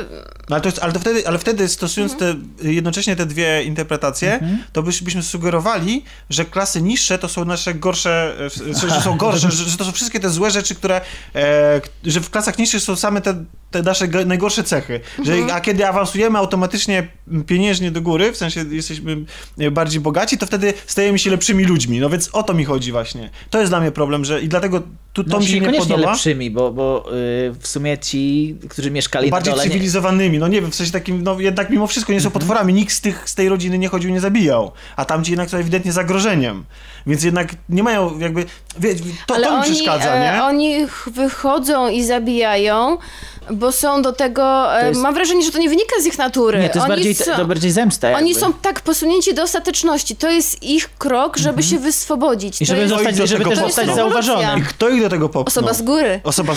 No ale, to jest, ale, to wtedy, ale wtedy stosując te, jednocześnie te dwie interpretacje, to byś, byśmy sugerowali, że klasy niższe to są nasze gorsze, e, w- że są gorsze, że, że to są wszystkie te złe rzeczy, które, e, że w klasach niższych są same te, te nasze najgorsze cechy. Że, a kiedy awansujemy automatycznie pieniężnie do góry, w sensie jesteśmy e, bardziej bogaci, to wtedy stajemy się lepszymi ludźmi. No więc o to mi chodzi właśnie. To jest dla mnie problem, że i dlatego tu, to
No,
mi się nie podoba.
lepszymi, bo, bo y, w sumie ci, którzy mieszkali
bardziej
dole... Nie...
cywilizowanymi, no nie wiem, w sensie takim, no jednak mimo wszystko nie są potworami, nikt z, tych, z tej rodziny nie chodził, nie zabijał, a tamci jednak są ewidentnie zagrożeniem, więc jednak nie mają jakby, wie, to,
ale
to mi
oni,
przeszkadza,
e,
nie?
oni ch- wychodzą i zabijają, bo są do tego... E,
jest-
Mam wrażenie, że to nie wynika z ich natury.
Nie, to jest
oni
bardziej,
są,
to bardziej zemsta.
Oni są tak posunięci do ostateczności. To jest ich krok, żeby się wyswobodzić.
I żeby,
jest
zostać, żeby
tego
też zostać
I kto ich do tego popchnął?
osoba z góry.
Osoba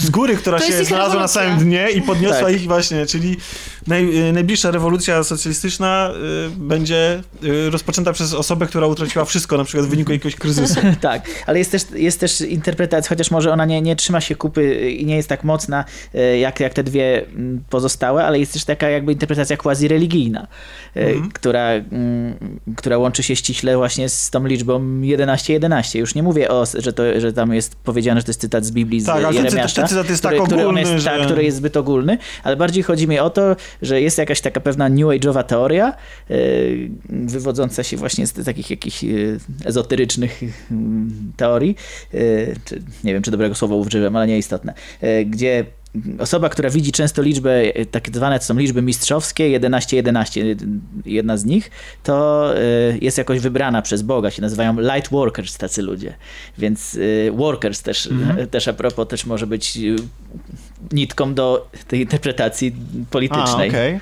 z, góry, która się znalazła na samym dnie i podniosła
Tak.
ich właśnie, czyli naj, y, najbliższa rewolucja socjalistyczna y, będzie y, rozpoczęta przez osobę, która utraciła wszystko, na przykład w wyniku jakiegoś kryzysu.
Tak, ale jest też, jest też interpretacja, chociaż może ona nie, nie trzyma się kupy i nie jest tak mocna e, jak, jak te dwie mm, pozostałe, ale jest też taka jakby interpretacja quasi-religijna, e, która, mm, która łączy się ściśle właśnie z tą liczbą 11-11. Już nie mówię o, że, to, że tam jest powiedziane, że to jest cytat z Biblii z
Tak, ale ten
Jeremiasza,
cytat- jest
który,
tak
który on
ogólny,
jest,
że-
tak, który jest zbyt ogólny, ale bardziej chodzi mi o to, że jest jakaś taka pewna new age'owa teoria, e, wywodząca się właśnie z takich jakichś e, ezoterycznych mm, teorii, e, czy, nie wiem, czy dobrego słowa użyłem, ale nieistotne, e, gdzie osoba, która widzi często liczbę, e, tak zwane to są liczby mistrzowskie, 11-11, jedna z nich, to e, jest jakoś wybrana przez Boga, się nazywają light workers tacy ludzie, więc e, workers też, też a propos, też może być e, nitką do tej interpretacji politycznej.
A, okej.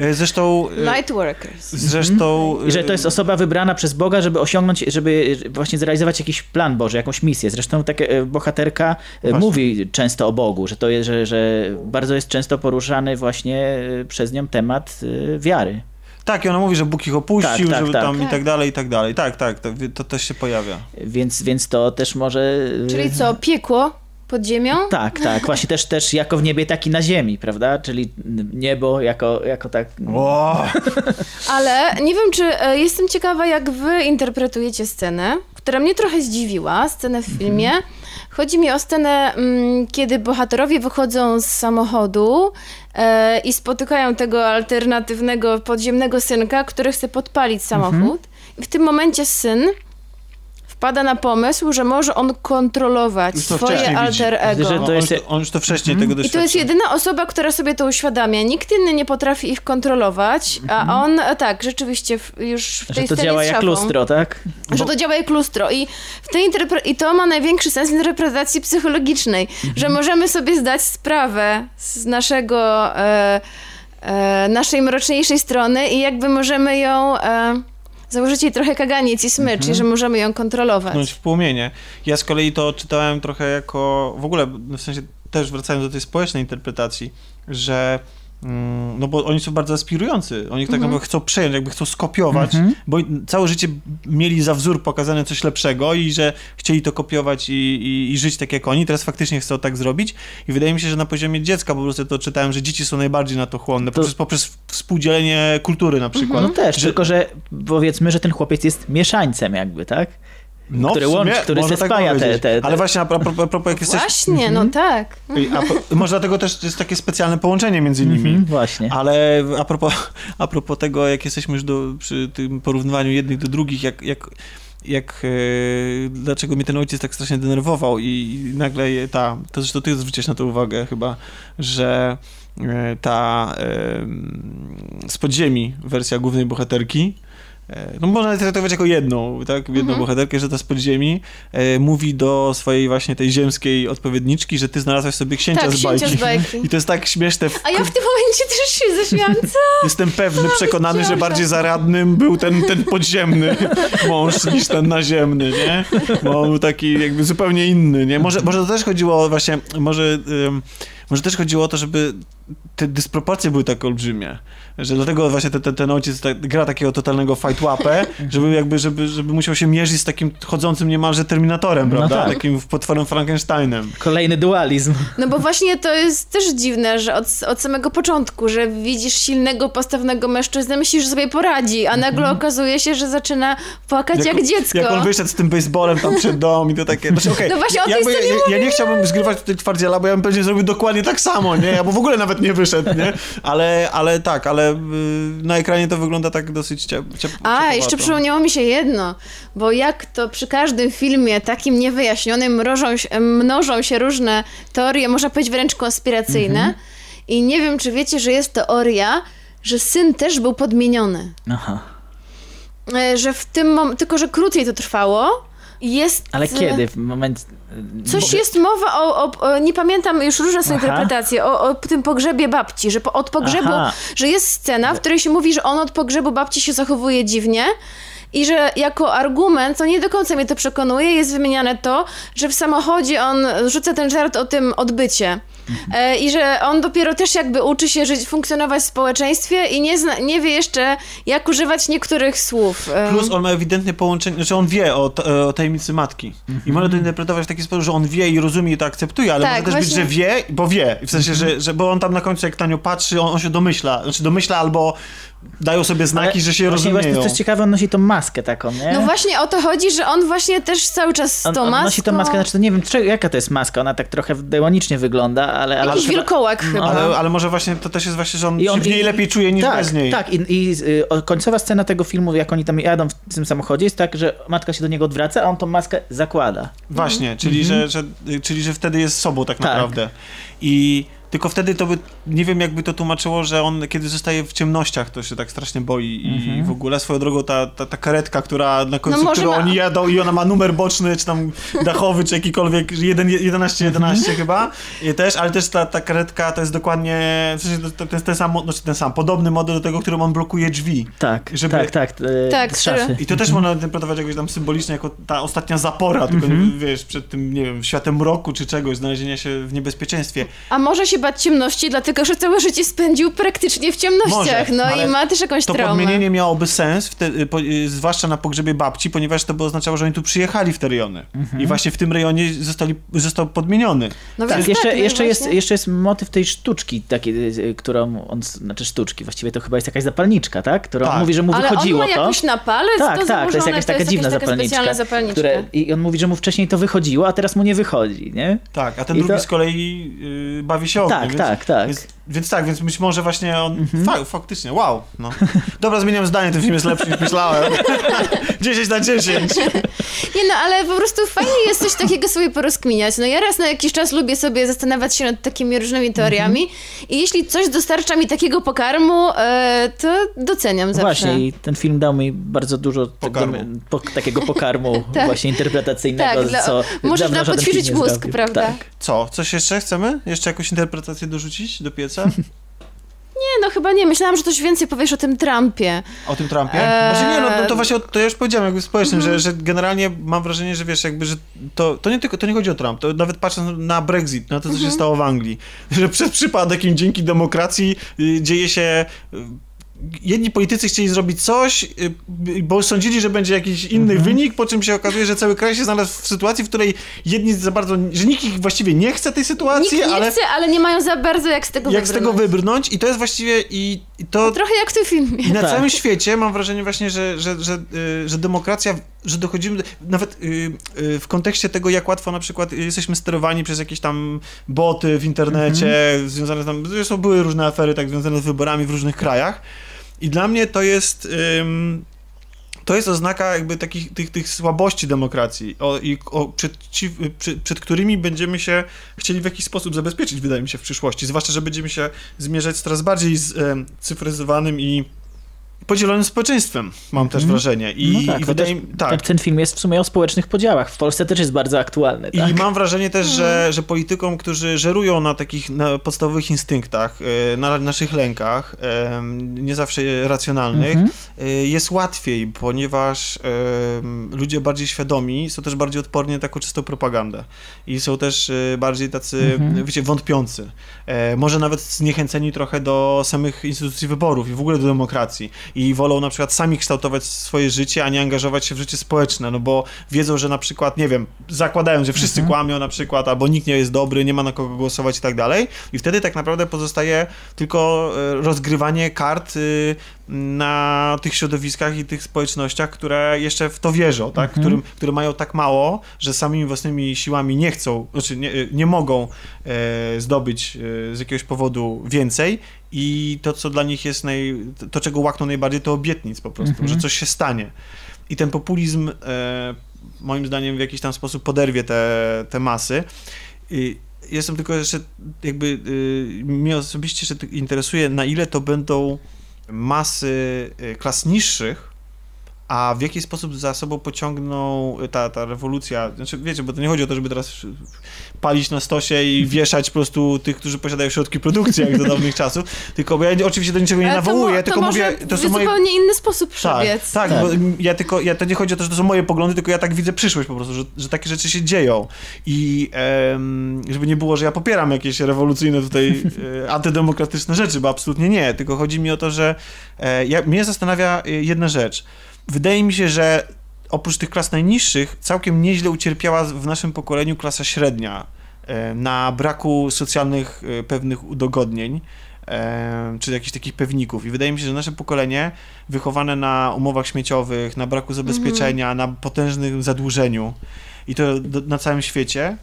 E, Zresztą... e,
Lightworkers.
Zresztą...
I że to jest
e,
osoba wybrana przez Boga, żeby osiągnąć, żeby właśnie zrealizować jakiś plan Boży, jakąś misję. Zresztą taka bohaterka
Właśnie.
mówi często o Bogu, że to jest, że, że bardzo jest często poruszany właśnie przez nią temat wiary.
Tak, i ona mówi, że Bóg ich opuścił,
Tak, tak,
żeby
tak.
tam i
Tak.
tak dalej, i tak dalej. Tak, tak, to, to też się pojawia.
Więc, więc to też może...
Czyli co, piekło pod ziemią?
Tak, tak. Właśnie też, też jako w niebie, tak i na ziemi, prawda? Czyli niebo jako, jako tak...
Ale nie wiem, czy e, jestem ciekawa, jak wy interpretujecie scenę, która mnie trochę zdziwiła, scenę w filmie. Chodzi mi o scenę, mm, kiedy bohaterowie wychodzą z samochodu e, i spotykają tego alternatywnego podziemnego synka, który chce podpalić samochód. I w tym momencie syn wpada na pomysł, że może on kontrolować swoje alter ego.
Że
On,
to
on,
jest-
już to, on już to wcześniej tego
I to jest
doświadczył.
jedyna osoba, która sobie to uświadamia. Nikt inny nie potrafi ich kontrolować, a on, e, tak, rzeczywiście już w tej
Że to działa jak
szafą,
lustro, tak?
Że to działa jak lustro. I, w tej interpre- I to ma największy sens interpretacji psychologicznej, że możemy sobie zdać sprawę z naszego, e, e, naszej mroczniejszej strony i jakby możemy ją... E, Założyć jej trochę kaganiec i smycz, i że możemy ją kontrolować.
pchnąć w płomienie. Ja z kolei to czytałem trochę jako, w ogóle, w sensie też wracając do tej społecznej interpretacji, że no bo oni są bardzo aspirujący. Oni tak naprawdę chcą przejąć, jakby chcą skopiować, bo całe życie mieli za wzór pokazane coś lepszego i że chcieli to kopiować i, i, i żyć tak jak oni. Teraz faktycznie chcą tak zrobić i wydaje mi się, że na poziomie dziecka po prostu to czytałem, że dzieci są najbardziej na to chłonne, poprzez, poprzez współdzielenie kultury na przykład.
No też,
że,
tylko że powiedzmy, że ten chłopiec jest mieszańcem jakby, tak?
No,
który łączy, który se spaja te- te- te-
Ale właśnie a propos, a propos jak jesteś...
Właśnie, no tak.
I A, może dlatego też jest takie specjalne połączenie między nimi.
Mhm, właśnie.
Ale a propos, a propos tego, jak jesteśmy już do, przy tym porównywaniu jednych do drugich, jak, jak, jak e, dlaczego mnie ten ojciec tak strasznie denerwował i, i nagle je- ta, to zresztą ty zwróciłeś na to uwagę chyba, że e, ta e, z podziemi wersja głównej bohaterki no można traktować jako jedną, tak, jedną
Mhm.
bohaterkę, że ta z podziemi e, mówi do swojej właśnie tej ziemskiej odpowiedniczki, że ty znalazłaś sobie księcia,
Tak,
z, bajki.
z bajki.
I to jest tak śmieszne. W...
A ja w tym momencie też się zaśmiałam. Co?
Jestem pewny, przekonany, że bardziej zaradnym był ten, ten podziemny mąż niż ten naziemny, nie? Bo on był taki jakby zupełnie inny, nie? Może, może to też chodziło właśnie, może, ym, może też chodziło o to, żeby te dysproporcje były tak olbrzymie, że dlatego właśnie ten, ten, ten ojciec tak, gra takiego totalnego fight łapę, żeby jakby, żeby, żeby musiał się mierzyć z takim chodzącym niemalże Terminatorem,
No
prawda?
tak.
Takim potworem Frankensteinem.
Kolejny dualizm.
No bo właśnie to jest też dziwne, że od, od samego początku, że widzisz silnego, postawnego mężczyznę, myślisz, że sobie poradzi, a nagle okazuje się, że zaczyna płakać jak, dziecko.
Jak on wyszedł z tym baseballem tam przed dom i to takie... Znaczy, okej,
No właśnie o tej
jakby,
scenie
ja, ja nie chciałbym zgrywać tutaj twardziela, bo ja bym pewnie zrobił dokładnie tak samo, nie? Ja bo w ogóle nawet nie wyszedł, nie? Ale, ale tak, ale y, na ekranie to wygląda tak dosyć ciep, ciep,
A, jeszcze przypomniało mi się jedno, bo jak to przy każdym filmie takim niewyjaśnionym mnożą się, mnożą się różne teorie, można powiedzieć wręcz konspiracyjne
Mhm.
i nie wiem, czy wiecie, że jest teoria, że syn też był podmieniony.
Aha.
E, Że w tym mom- tylko że krócej to trwało. Jest...
Ale kiedy? W moment...
Coś jest mowa o, o, o, nie pamiętam, już różne są
Aha.
interpretacje, o, o tym pogrzebie babci, że po, od pogrzebu,
Aha.
że jest scena, w której się mówi, że on od pogrzebu babci się zachowuje dziwnie i że jako argument, to nie do końca mnie to przekonuje, jest wymieniane to, że w samochodzie on rzuca ten żart o tym odbycie. E, I że on dopiero też jakby uczy się żyć, funkcjonować w społeczeństwie i nie, zna, nie wie jeszcze, jak używać niektórych słów. E,
Plus on ma ewidentnie połączenie, znaczy on wie o, t- o tajemnicy matki. I może to interpretować w taki sposób, że on wie i rozumie i to akceptuje, ale
Tak,
może też być,
właśnie.
że wie, bo wie. W sensie, że, że bo on tam na końcu jak na nią patrzy, on, on się domyśla. Znaczy domyśla albo dają sobie znaki, że się
właśnie,
rozumieją.
Właśnie, co jest ciekawe, on nosi tą maskę taką, nie?
No właśnie o to chodzi, że on właśnie też cały czas z
on,
tą
on
maską...
nosi tą maskę, znaczy to nie wiem, czy, jaka to jest maska, ona tak trochę demonicznie wygląda, ale... ale
Jakiś wilkołak chyba.
Ale, ale może właśnie to też jest właśnie, że on,
I on-
się w niej
i-
lepiej czuje niż
tak,
bez niej.
Tak, i, i y, końcowa scena tego filmu, jak oni tam jadą w tym samochodzie, jest tak, że matka się do niego odwraca, a on tą maskę zakłada.
Właśnie, czyli, że, że, czyli że wtedy jest sobą tak
Tak.
naprawdę. I Tylko wtedy to by, nie wiem jakby to tłumaczyło, że on kiedy zostaje w ciemnościach, to się tak strasznie boi i w ogóle swoją drogą ta, ta, ta karetka, która na końcu,
No
którą
ma-
oni jadą i ona ma numer boczny, czy tam dachowy, czy jakikolwiek, 11-11 chyba, I też, ale też ta, ta karetka to jest dokładnie, w sensie to, to jest ten sam, znaczy ten sam, podobny model do tego, którym on blokuje drzwi.
Tak,
Żeby-
tak, tak. e,
Tak,
szafy.
I to też można interpretować jakoś tam symbolicznie jako ta ostatnia zapora, tylko wiesz, przed tym, nie wiem, światem mroku czy czegoś, znalezienia się w niebezpieczeństwie.
A może się bać ciemności, dlatego że całe życie spędził praktycznie w ciemnościach,
Może,
no i ma też jakąś
To
traumę.
podmienienie miałoby sens, wtedy, po, y, zwłaszcza na pogrzebie babci, ponieważ to by oznaczało, że oni tu przyjechali w te rejony. I właśnie w tym rejonie zostali, został podmieniony.
No
Tak,
więc
jeszcze,
tak, no
jeszcze, jest,
właśnie.
jeszcze jest motyw tej sztuczki, takiej, y, którą on, znaczy sztuczki, właściwie to chyba jest jakaś zapalniczka, tak? Którą
Tak.
on mówi, że mu
Ale
wychodziło
on ma
to.
jakoś na palec
tak,
to
tak, to jest jakaś taka dziwna
taka
zapalniczka.
specjalna zapalniczka.
Które, I on mówi, że mu wcześniej to wychodziło, a teraz mu nie wychodzi, nie?
Tak, a ten
I
drugi
to-
z kolei y, bawi się
Tak,
więc,
tak, tak.
Więc, więc tak, więc być może właśnie on...
Mhm.
Fa, faktycznie, wow. No. Dobra, zmieniam zdanie, ten film jest lepszy niż myślałem. 10 na 10.
Nie no, ale po prostu fajnie jest coś takiego sobie porozkminiać. No ja raz na jakiś czas lubię sobie zastanawiać się nad takimi różnymi teoriami
Mhm.
i jeśli coś dostarcza mi takiego pokarmu, e, to doceniam zawsze.
Właśnie i ten film dał mi bardzo dużo tego,
Pokarmu.
po, takiego pokarmu
Tak.
właśnie interpretacyjnego,
Tak, dla-
co
może
dawno
dla
żaden film
podćwiczyć
nie
mózg,
zrobił.
prawda?
Tak.
Co? Coś jeszcze chcemy? Jeszcze jakąś interpretację dorzucić do pieca?
Nie no, chyba nie. Myślałam, że coś więcej powiesz o tym Trumpie.
O tym Trumpie?
Eee.
Znaczy nie, no, no to właśnie to ja już powiedziałem jakby społecznym, że, że generalnie mam wrażenie, że wiesz, jakby, że to, to nie tylko, to nie chodzi o Trump, to nawet patrząc na Brexit, na to, co się stało w Anglii, że przez przypadek im dzięki demokracji y, dzieje się... Jedni politycy chcieli zrobić coś, y, bo sądzili, że będzie jakiś inny wynik, po czym się okazuje, że cały kraj się znalazł w sytuacji, w której jedni za bardzo, że nikt ich właściwie nie chce tej
Nikt
sytuacji,
nie
ale
chce, ale nie mają za bardzo jak z tego
jak z tego
wybrnąć.
wybrnąć i to jest właściwie i, i to...
Trochę jak w tym filmie.
I na
Tak.
całym świecie mam wrażenie właśnie, że, że, że, y, że demokracja, że dochodzimy, do- nawet y, y, w kontekście tego, jak łatwo na przykład jesteśmy sterowani przez jakieś tam boty w internecie, związane tam, zresztą były różne afery tak związane z wyborami w różnych krajach i dla mnie to jest... ym, to jest oznaka jakby takich tych, tych słabości demokracji o, i o, przed, ci, przed, przed którymi będziemy się chcieli w jakiś sposób zabezpieczyć, wydaje mi się, w przyszłości. Zwłaszcza, że będziemy się zmierzać z coraz bardziej z, em, cyfryzowanym i podzielonym społeczeństwem, mam też wrażenie. I,
no tak,
i wydaje mi tak.
ten, ten film jest w sumie o społecznych podziałach. W Polsce też jest bardzo aktualny.
I
Tak?
mam wrażenie też, że, że politykom, którzy żerują na takich na podstawowych instynktach, e, na naszych lękach, em, nie zawsze racjonalnych,
Mhm.
e, jest łatwiej, ponieważ ludzie bardziej świadomi są też bardziej odporni na taką czystą propagandę. I są też e, bardziej tacy,
Mhm.
wiecie, wątpiący. E, Może nawet zniechęceni trochę do samych instytucji wyborów i w ogóle do demokracji. I wolą na przykład sami kształtować swoje życie, a nie angażować się w życie społeczne, no bo wiedzą, że na przykład, nie wiem, zakładają, że wszyscy kłamią na przykład, albo nikt nie jest dobry, nie ma na kogo głosować i tak dalej. I wtedy tak naprawdę pozostaje tylko e, rozgrywanie kart y, na tych środowiskach i tych społecznościach, które jeszcze w to wierzą, tak? Którym, które mają tak mało, że samymi własnymi siłami nie chcą, znaczy nie, nie mogą e, zdobyć e, z jakiegoś powodu więcej i to, co dla nich jest naj, to, czego łakną najbardziej, to obietnic po prostu, że coś się stanie. I ten populizm e, moim zdaniem w jakiś tam sposób poderwie te, te masy. I jestem tylko jeszcze jakby y, mnie osobiście interesuje, na ile to będą masy y, klas niższych, a w jaki sposób za sobą pociągną ta, ta rewolucja, znaczy wiecie, bo to nie chodzi o to, żeby teraz palić na stosie i wieszać po prostu tych, którzy posiadają środki produkcji, jak do dawnych czasów, tylko bo ja oczywiście do niczego nie
to,
nawołuję,
to
tylko
może
mówię, to są moje...
zupełnie inny sposób
Tak,
przebiec.
tak,
Tak.
bo ja tylko, ja to nie chodzi o to, że to są moje poglądy, tylko ja tak widzę przyszłość po prostu, że, że takie rzeczy się dzieją i em, żeby nie było, że ja popieram jakieś rewolucyjne tutaj e, antydemokratyczne rzeczy, bo absolutnie nie, tylko chodzi mi o to, że e, ja, mnie zastanawia e, jedna rzecz. Wydaje mi się, że oprócz tych klas najniższych całkiem nieźle ucierpiała w naszym pokoleniu klasa średnia e, na braku socjalnych e, pewnych udogodnień e, czy jakichś takich pewników. I wydaje mi się, że nasze pokolenie wychowane na umowach śmieciowych, na braku zabezpieczenia, na potężnym zadłużeniu i to na całym świecie,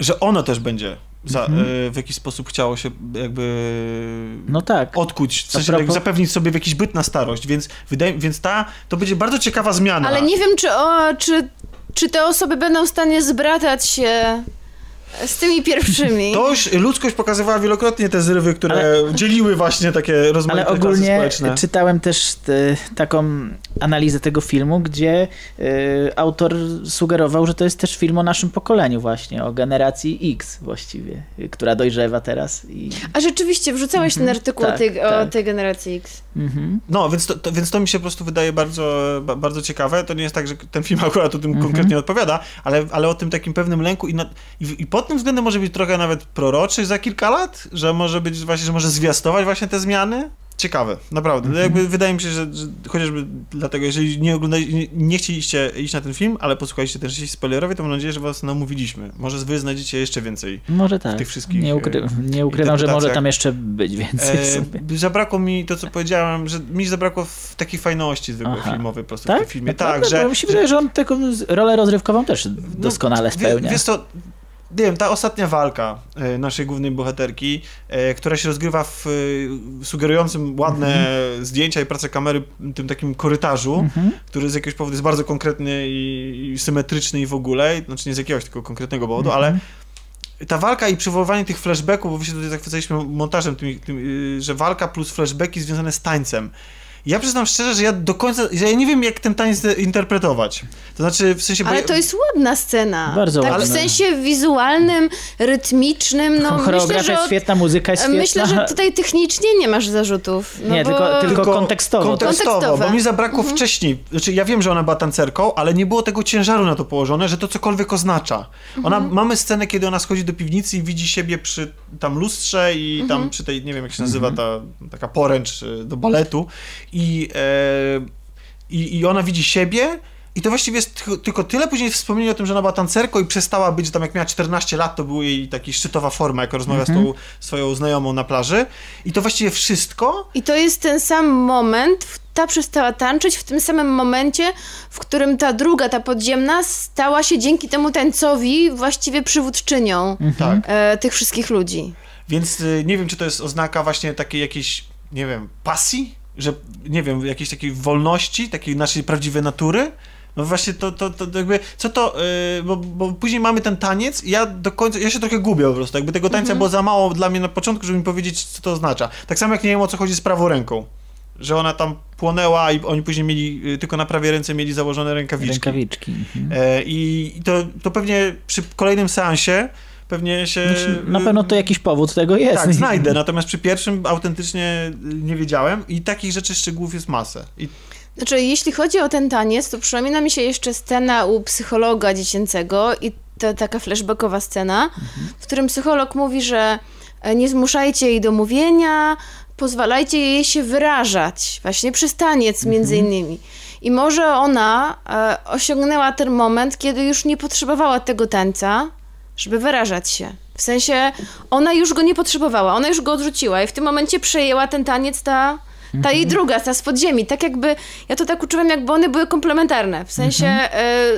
że ono też będzie za, e, w jakiś sposób chciało się jakby
No tak.
odkuć, w sensie
propos-
zapewnić sobie w jakiś byt na starość, więc wydaje, więc ta, to będzie bardzo ciekawa zmiana.
Ale nie wiem, czy, o, czy, czy te osoby będą w stanie zbratać się Z tymi pierwszymi.
To już ludzkość pokazywała wielokrotnie te zrywy, które dzieliły właśnie takie rozmaite
Ale ogólnie
społeczne.
czytałem też te, taką analizę tego filmu, gdzie y, autor sugerował, że to jest też film o naszym pokoleniu właśnie, o generacji X właściwie, y, która dojrzewa teraz. I,
A rzeczywiście, wrzucałeś ten artykuł
Tak,
o, tej, o
tak.
tej generacji X.
mhm.
No, więc to, to, więc to mi się po prostu wydaje bardzo, ba, bardzo ciekawe. To nie jest tak, że ten film akurat o tym konkretnie odpowiada, ale, ale o tym takim pewnym lęku i, na, i, i pod tym względem może być trochę nawet proroczy za kilka lat, że może być właśnie, że może zwiastować właśnie te zmiany. Ciekawe, naprawdę. Jakby wydaje mi się, że, że chociażby dlatego, jeżeli nie nie, nie chcieliście iść na ten film, ale posłuchaliście też części spoilerowej, to mam nadzieję, że was namówiliśmy. Może wy znajdziecie jeszcze więcej.
Może tak.
tych wszystkich,
nie, ukry
e,
nie ukrywam, że może tam jeszcze być więcej w sobie.
E, zabrakło mi to, co powiedziałem, że mi zabrakło w takiej fajności zwykłej filmowej po prostu w
Tak?
tym filmie.
Naprawdę?
Tak, że,
Bo mi się wydaje, że on taką rolę rozrywkową też doskonale
Wie-
spełnia.
Wiesz co, nie wiem, ta ostatnia walka e, naszej głównej bohaterki, e, która się rozgrywa w e, sugerującym ładne
Mhm.
zdjęcia i pracę kamery tym takim korytarzu, który z jakiegoś powodu jest bardzo konkretny i, i symetryczny i w ogóle, znaczy nie z jakiegoś tylko konkretnego powodu,
Mhm.
ale ta walka i przywoływanie tych flashbacków, bo wy się tutaj zachwycaliśmy montażem, tym, y, że walka plus flashbacki związane z tańcem. Ja przyznam szczerze, że ja do końca, że ja nie wiem, jak ten taniec interpretować. To znaczy, w sensie...
Ale to jest ładna scena.
Bardzo
tak
ładna.
w sensie wizualnym, rytmicznym. No,
Choreografia
myślę, od-
świetna, muzyka jest świetna.
Myślę, że tutaj technicznie nie masz zarzutów. No
Nie,
bo...
tylko- tylko- kontekstowo.
kontekstowo,
Kontekstowe.
bo mi zabrakło
Mhm.
wcześniej, znaczy ja wiem, że ona była tancerką, ale nie było tego ciężaru na to położone, że to cokolwiek oznacza. Ona,
Mhm.
mamy scenę, kiedy ona schodzi do piwnicy i widzi siebie przy tam lustrze i
Mhm.
tam przy tej, nie wiem jak się nazywa, ta taka poręcz e, do baletu i, e, i, i ona widzi siebie i to właściwie jest tylko- tyle później wspomnienie o tym, że ona była tancerką i przestała być, tam jak miała 14 lat, to była jej taka szczytowa forma, jak rozmawia z tą swoją znajomą na plaży i to właściwie wszystko
I to jest ten sam moment, ta przestała tańczyć w tym samym momencie, w którym ta druga, ta podziemna, stała się dzięki temu tańcowi właściwie przywódczynią
tak.
e, tych wszystkich ludzi.
Więc y, nie wiem, czy to jest oznaka właśnie takiej jakiejś, nie wiem, pasji, że nie wiem, jakiejś takiej wolności, takiej naszej prawdziwej natury. No właśnie to, to, to jakby, co to, y, bo, bo później mamy ten taniec i ja do końca, ja się trochę gubię po prostu, jakby tego tańca było za mało dla mnie na początku, żeby mi powiedzieć, co to oznacza. Tak samo jak nie wiem, o co chodzi z prawą ręką. Że ona tam płonęła i oni później mieli, y, tylko na prawej ręce mieli założone rękawiczki.
Rękawiczki. Mhm.
E, I i to, to pewnie przy kolejnym seansie pewnie się...
Znaczy, na pewno to jakiś powód tego jest.
Tak, znajdę, natomiast przy pierwszym autentycznie y, nie wiedziałem i takich rzeczy szczegółów jest masę. I
Znaczy, jeśli chodzi o ten taniec, to przypomina mi się jeszcze scena u psychologa dziecięcego i to taka flashbackowa scena, w którym psycholog mówi, że e, nie zmuszajcie jej do mówienia, pozwalajcie jej się wyrażać, właśnie przez taniec między innymi. I może ona e, osiągnęła ten moment, kiedy już nie potrzebowała tego tańca, żeby wyrażać się. W sensie, ona już go nie potrzebowała, ona już go odrzuciła i w tym momencie przejęła ten taniec ta, ta jej druga, ta z podziemi. Tak jakby, ja to tak uczułam, jakby one były komplementarne. W sensie,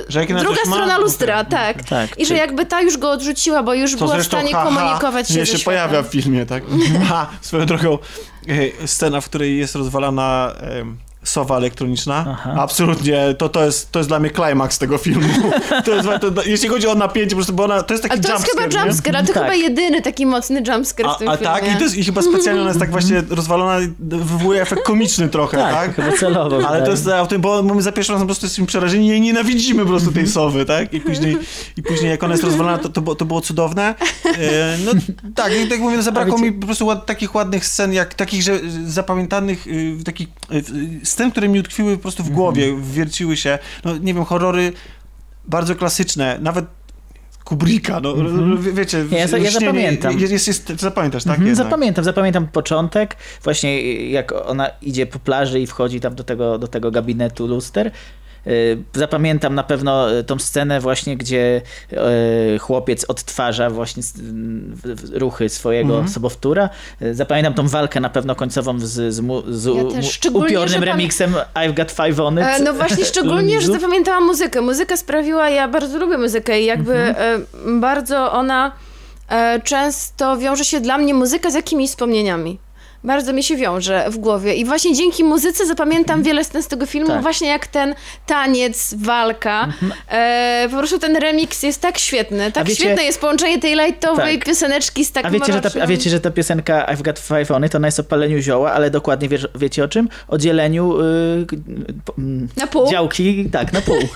Że jak ona
druga
ma,
strona
no
lustra,
tak.
tak.
Tak,
I że
czy-
jakby ta już go odrzuciła, bo już
to
była w stanie
ha, ha,
komunikować się
nie się
światem.
pojawia w filmie, tak? Ha, swoją drogą e, scena, w której jest rozwalana sowa elektroniczna.
Aha.
Absolutnie, to, to, jest, to jest dla mnie klimaks tego filmu. To jest, to, jeśli chodzi o napięcie, po prostu, bo ona, to jest taki
Ale to jest chyba
jumpscare,
jumpscare, ale to
Tak.
chyba jedyny taki mocny jumpscare w tym
A, a
filmie.
tak, i, to jest, i chyba specjalnie ona jest tak właśnie rozwalona, wywołuje efekt komiczny trochę,
Tak,
tak?
chyba celowo.
Ale
wydaje
to jest o tym, bo my za pierwszym razem po prostu jesteśmy przerażeni i jej nienawidzimy po prostu tej sowy, tak? I później, i później jak ona jest rozwalona, to, to, było- to było cudowne. E, no tak, i tak mówię, no, zabrakło
wiecie-
mi po prostu ład, takich ładnych scen, jak takich, że zapamiętanych, y, takich y, scen, które mi utkwiły po prostu w głowie, wierciły się. No nie wiem, horrory bardzo klasyczne, nawet Kubricka, no wie- wiecie.
Nie, ja za- ja zapamiętam.
Jest, jest, zapamiętasz, tak?
Mhm,
jednak.
zapamiętam, zapamiętam początek, właśnie jak ona idzie po plaży i wchodzi tam do tego, do tego gabinetu luster. Y, Zapamiętam na pewno y, tą scenę właśnie, gdzie y, chłopiec odtwarza właśnie ruchy swojego
Mhm.
sobowtóra. Zapamiętam tą walkę na pewno końcową z, z, mu, z
Ja
upiornym remixem I've Got Five On It.
E, No właśnie, szczególnie, że zapamiętałam muzykę. Muzyka sprawiła, ja bardzo lubię muzykę i jakby
Mhm.
e, bardzo ona e, często wiąże się dla mnie muzyka z jakimiś wspomnieniami. Bardzo mi się wiąże w głowie. I właśnie dzięki muzyce zapamiętam wiele scen z tego filmu,
Tak.
właśnie jak ten taniec, walka. E, po prostu ten remix jest tak świetny. Tak
wiecie-
świetne jest połączenie tej lightowej
Tak.
pioseneczki z
A
takim
wiecie, że ta, a wiecie, że ta piosenka I've Got Five On It, ona jest o paleniu zioła, ale dokładnie wiesz, wiecie o czym? O dzieleniu yy,
Na pół?
działki, tak, na pół.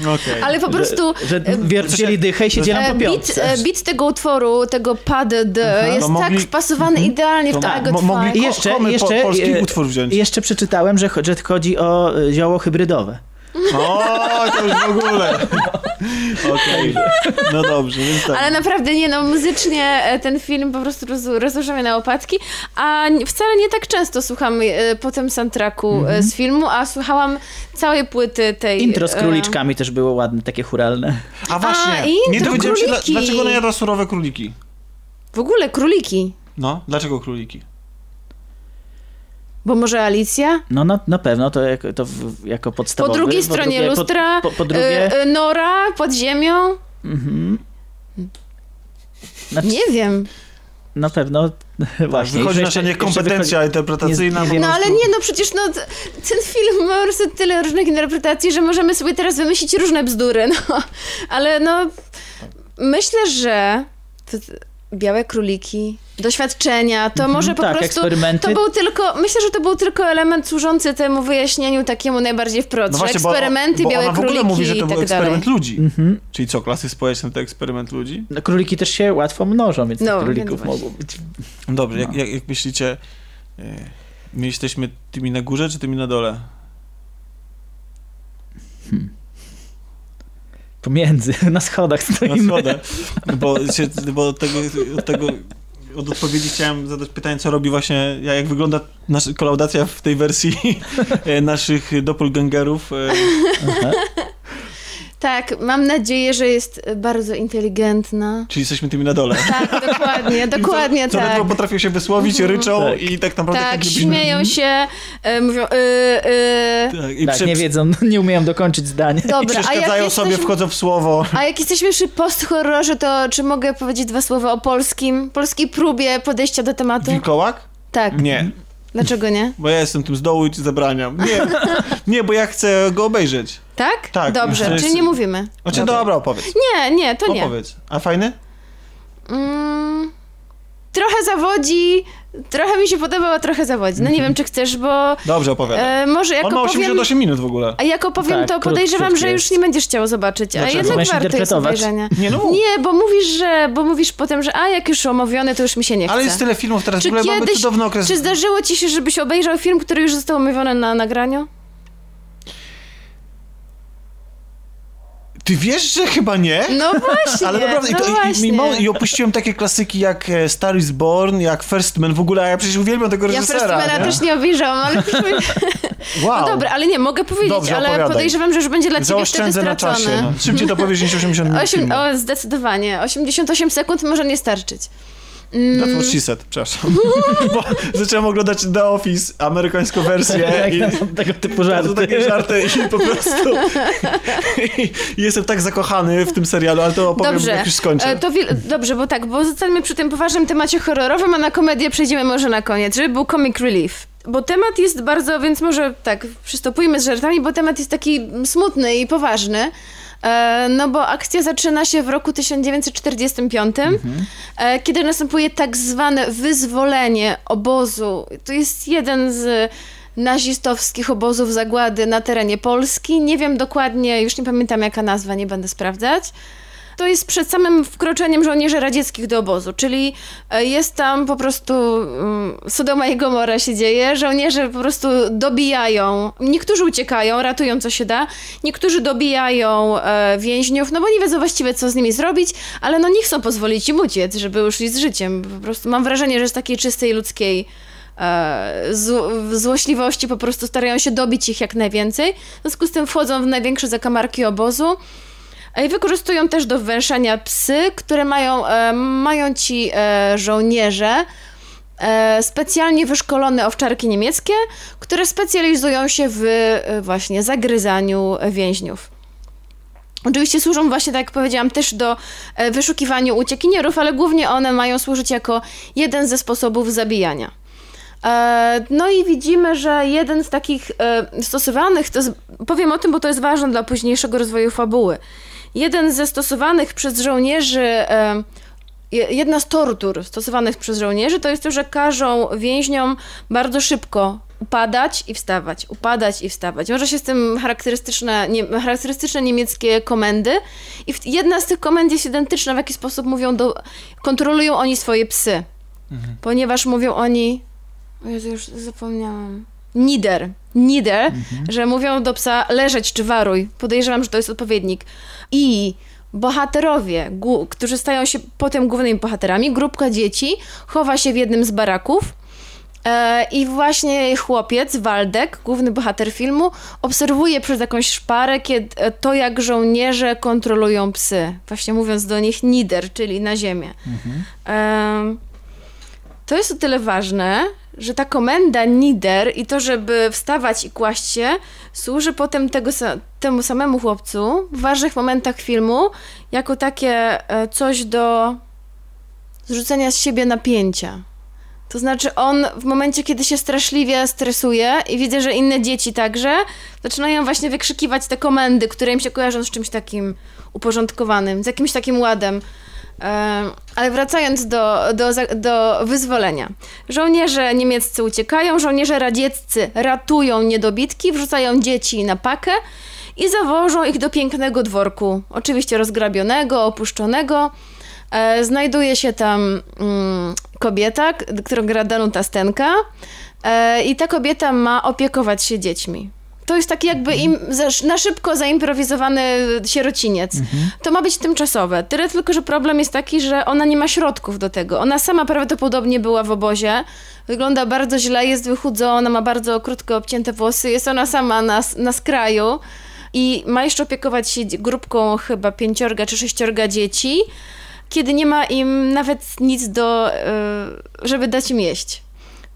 Okej.
Ale po prostu...
Że, że wzięli dychę i się dzielą
E,
po
Beat,
piątce.
e, beat tego utworu, tego pad D jest
To mogli-
tak wpasowany idealnie w
To
to
mo-
I Got
mo- mogli-
jeszcze,
po-
jeszcze,
polski
e,
utwór wziąć.
Jeszcze przeczytałem, że, cho- że chodzi o y, zioło hybrydowe.
O, to już w ogóle. Okej. No dobrze, więc tak.
Ale naprawdę nie, no muzycznie e, ten film po prostu roz, rozłożył mnie na łopatki, a wcale nie tak często słucham e, po tym soundtracku e, z filmu, a słuchałam całej płyty tej...
Intro z
e,
króliczkami też było ładne, takie churalne.
A właśnie,
A, intro,
nie dowiedziałem się, dla, dlaczego ona jada surowe króliki.
W ogóle króliki.
No, dlaczego króliki?
Bo może Alicja?
No na, na pewno to, jako, to jako
Po
podstawowe.
drugiej stronie
drugie,
lustra,
Po, po, po drugie,
e, e, Nora pod ziemią?
Znaczy-
Nie wiem.
na pewno właśnie.
Wychodzi
jeszcze-
nasza
jeszcze
niekompetencja
wychodzi-
interpretacyjna.
nie- nie
po
No ale nie, no przecież no, ten film ma po tyle różnych interpretacji, że możemy sobie teraz wymyślić różne bzdury, no. Ale no, myślę, że to, białe króliki, doświadczenia, to może po
tak,
prostu...
eksperymenty.
To był tylko, myślę, że to był tylko element służący temu wyjaśnieniu takiemu najbardziej wprost,
No właśnie, bo,
eksperymenty,
bo
białe
ona w ogóle
króliki
mówi, że
i
to był
tak dalej.
eksperyment ludzi.
Mhm.
Czyli co, klasy społeczne to eksperyment ludzi?
No, króliki też się łatwo mnożą, więc
No, więc
królików mogło być.
Dobrze,
No.
jak, jak, jak myślicie, e, my jesteśmy tymi na górze, czy tymi na dole?
Pomiędzy, na schodach
Na
stoimy.
schodach. Bo, się, bo od, tego, od tego, od odpowiedzi chciałem zadać pytanie, co robi właśnie, jak wygląda nasza kolaudacja w tej wersji e, naszych doppelgangerów. e,
Tak, mam nadzieję, że jest bardzo inteligentna.
Czyli jesteśmy tymi na dole.
Tak, dokładnie, dokładnie
co, co
tak.
potrafią się wysłowić, ryczą
Tak.
i tak naprawdę...
Tak,
chętnie byśmy-
śmieją się, e, mówią y, y.
Tak, i
Tak,
prze-
nie wiedzą, nie umieją dokończyć zdania.
I
Dobra, a jak,
przeszkadzają sobie,
jesteśmy,
wchodzą w słowo.
a jak jesteśmy przy post-horrorze, to czy mogę powiedzieć dwa słowa o polskim, polskiej próbie podejścia do tematu?
Wilkołak?
Tak.
Nie,
Dlaczego nie?
bo ja jestem tym z dołu i ci zabraniam. Nie, nie, bo ja chcę go obejrzeć.
Tak?
Tak,
Dobrze,
jest-
czyli nie mówimy.
Znaczy, dobra, opowiedz.
Nie, nie, to nie.
Opowiedz. A fajny?
Mm, trochę zawodzi, trochę mi się podobał, a trochę zawodzi. No
Mhm.
nie wiem, czy chcesz, bo
Dobrze, opowiadaj.
e, może jak
On ma
opowiem...
88 minut w ogóle.
A jak opowiem,
Tak,
to
krót-
podejrzewam, że już nie będziesz chciał zobaczyć, a
Dlaczego?
jednak
Będziesz
warto jest obejrzenia.
Nie, no.
Nie, bo mówisz, że, bo mówisz potem, że a jak już omówiony, to już mi się nie chce.
Ale jest tyle filmów teraz,
Czy
w ogóle mamy
kiedyś,
cudowny okres.
czy zdarzyło ci się, żebyś obejrzał film, który już został omówiony na nagraniu?
Ty wiesz, że chyba nie?
No właśnie,
Ale naprawdę, i,
no
to, i,
właśnie.
i, mimo, i opuściłem takie klasyki jak e, Star is Born, jak First Man, w ogóle, a ja przecież uwielbiam tego
Ja
reżysera.
Firstmana
nie?
też nie obejrzałam, ale
Wow.
no dobra, ale nie, mogę powiedzieć,
Dobrze,
ale
opowiadaj.
podejrzewam, że już będzie dla ciebie wtedy
Zaoszczędzę na
stracony.
czasie. No. Szybciej to powiesz niż 80 minut
Osiem, o, zdecydowanie. 88 sekund może nie starczyć. Mm.
That's what she said, przepraszam. Bo zacząłem oglądać The Office, amerykańską wersję
Tak,
i
no, tego typu
to są
żarty.
takie żarty i po prostu i jestem tak zakochany w tym serialu, ale to opowiem
Dobrze,
jak już skończę.
e, to dobrze, bo tak, bo zostańmy przy tym poważnym temacie horrorowym, a na komedię przejdziemy może na koniec, żeby był comic relief. Bo temat jest bardzo, więc może tak, przystopujmy z żartami, bo temat jest taki smutny i poważny. E, No bo akcja zaczyna się w roku 1945, e, kiedy następuje tak zwane wyzwolenie obozu. To jest jeden z nazistowskich obozów zagłady na terenie Polski. Nie wiem dokładnie, już nie pamiętam jaka nazwa, nie będę sprawdzać. To jest przed samym wkroczeniem żołnierzy radzieckich do obozu, czyli e, jest tam po prostu um, Sodoma i Gomora się dzieje, żołnierze po prostu dobijają, niektórzy uciekają, ratują co się da, niektórzy dobijają e, więźniów, no bo nie wiedzą właściwie co z nimi zrobić, ale no nie chcą pozwolić im uciec, żeby uszli z życiem. Po prostu mam wrażenie, że z takiej czystej ludzkiej e, zło, złośliwości po prostu starają się dobić ich jak najwięcej. W związku z tym wchodzą w największe zakamarki obozu. I wykorzystują też do węszania psy, które mają, e, mają ci e, żołnierze, e, specjalnie wyszkolone owczarki niemieckie, które specjalizują się w właśnie zagryzaniu więźniów. Oczywiście służą właśnie, tak jak powiedziałam, też do wyszukiwania uciekinierów, ale głównie one mają służyć jako jeden ze sposobów zabijania. No i widzimy, że jeden z takich stosowanych, to jest, powiem o tym, bo to jest ważne dla późniejszego rozwoju fabuły. Jeden ze stosowanych przez żołnierzy, e, jedna z tortur stosowanych przez żołnierzy to jest to, że każą więźniom bardzo szybko upadać i wstawać, upadać i wstawać. Może się z tym charakterystyczne, nie, charakterystyczne niemieckie komendy i jedna z tych komend jest identyczna, w jaki sposób mówią do, kontrolują oni swoje psy. Mhm. Ponieważ mówią oni, Jezu, już zapomniałam. Nider, nider, mhm. że mówią do psa leżeć czy waruj. Podejrzewam, że to jest odpowiednik. I bohaterowie, którzy stają się potem głównymi bohaterami, grupka dzieci chowa się w jednym z baraków e, i właśnie chłopiec, Waldek, główny bohater filmu, obserwuje przez jakąś szparę kiedy, e, to, jak żołnierze kontrolują psy. Właśnie mówiąc do nich nider, czyli na ziemię. Mhm. E, to jest o tyle ważne, że ta komenda nider i to, żeby wstawać i kłaść się, służy potem tego, temu samemu chłopcu w ważnych momentach filmu jako takie e, coś do zrzucenia z siebie napięcia. To znaczy on w momencie, kiedy się straszliwie stresuje i widzę, że inne dzieci także, zaczynają właśnie wykrzykiwać te komendy, które im się kojarzą z czymś takim uporządkowanym, z jakimś takim ładem. Ale wracając do, do, do wyzwolenia. Żołnierze niemieccy uciekają, żołnierze radzieccy ratują niedobitki, wrzucają dzieci na pakę i zawożą ich do pięknego dworku. Oczywiście rozgrabionego, opuszczonego. E, znajduje się tam mm, kobieta, którą gra Danuta Stenka e, i ta kobieta ma opiekować się dziećmi. To jest taki jakby im, na szybko zaimprowizowany sierociniec. Mhm. To ma być tymczasowe. Tyle tylko, że problem jest taki, że ona nie ma środków do tego. Ona sama prawdopodobnie była w obozie. Wygląda bardzo źle, jest wychudzona, ma bardzo krótko obcięte włosy. Jest ona sama na, na skraju i ma jeszcze opiekować się grupką chyba pięciorga czy sześciorga dzieci, kiedy nie ma im nawet nic do, e, żeby dać im jeść.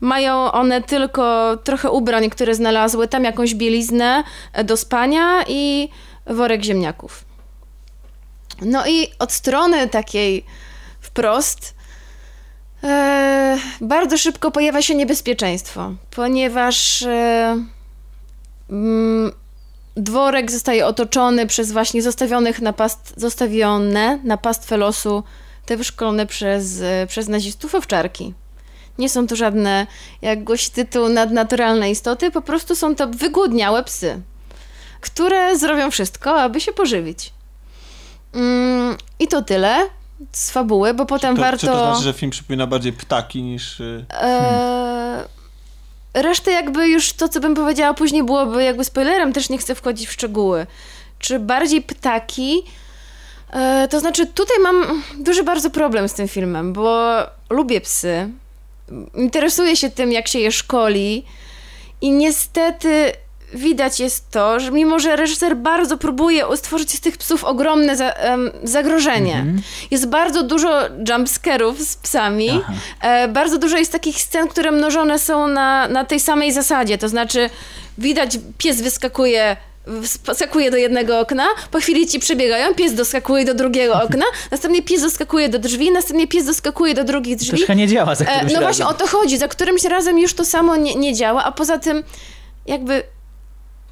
Mają one tylko trochę ubrań, które znalazły, tam jakąś bieliznę do spania i worek ziemniaków. No i od strony takiej wprost e, bardzo szybko pojawia się niebezpieczeństwo, ponieważ e, mm, dworek zostaje otoczony przez właśnie zostawionych na past, zostawione na pastwę losu te wyszkolone przez, e, przez nazistów owczarki. Nie są to żadne, jak głosi tytuł, nadnaturalne istoty, po prostu są to wygłodniałe psy, które zrobią wszystko, aby się pożywić. Mm, I to tyle z fabuły, bo potem
to,
warto...
Czy to znaczy, że film przypomina bardziej ptaki niż... Y, e...
Resztę jakby już to, co bym powiedziała później byłoby jakby spoilerem, też nie chcę wchodzić w szczegóły. Czy bardziej ptaki... E, to znaczy tutaj mam duży bardzo problem z tym filmem, bo lubię psy, interesuje się tym, jak się je szkoli i niestety widać jest to, że mimo, że reżyser bardzo próbuje stworzyć z tych psów ogromne za, um, zagrożenie. Mm -hmm. Jest bardzo dużo jumpscarów z psami. E, bardzo dużo jest takich scen, które mnożone są na, na tej samej zasadzie. To znaczy widać, pies wyskakuje skakuje do jednego okna, po chwili ci przebiegają, pies doskakuje do drugiego okna, następnie pies doskakuje do drzwi, następnie pies doskakuje do drugich drzwi.
Troszkę nie działa za e, którymś
No
razem.
właśnie o to chodzi, za którymś razem już to samo nie, nie działa, a poza tym jakby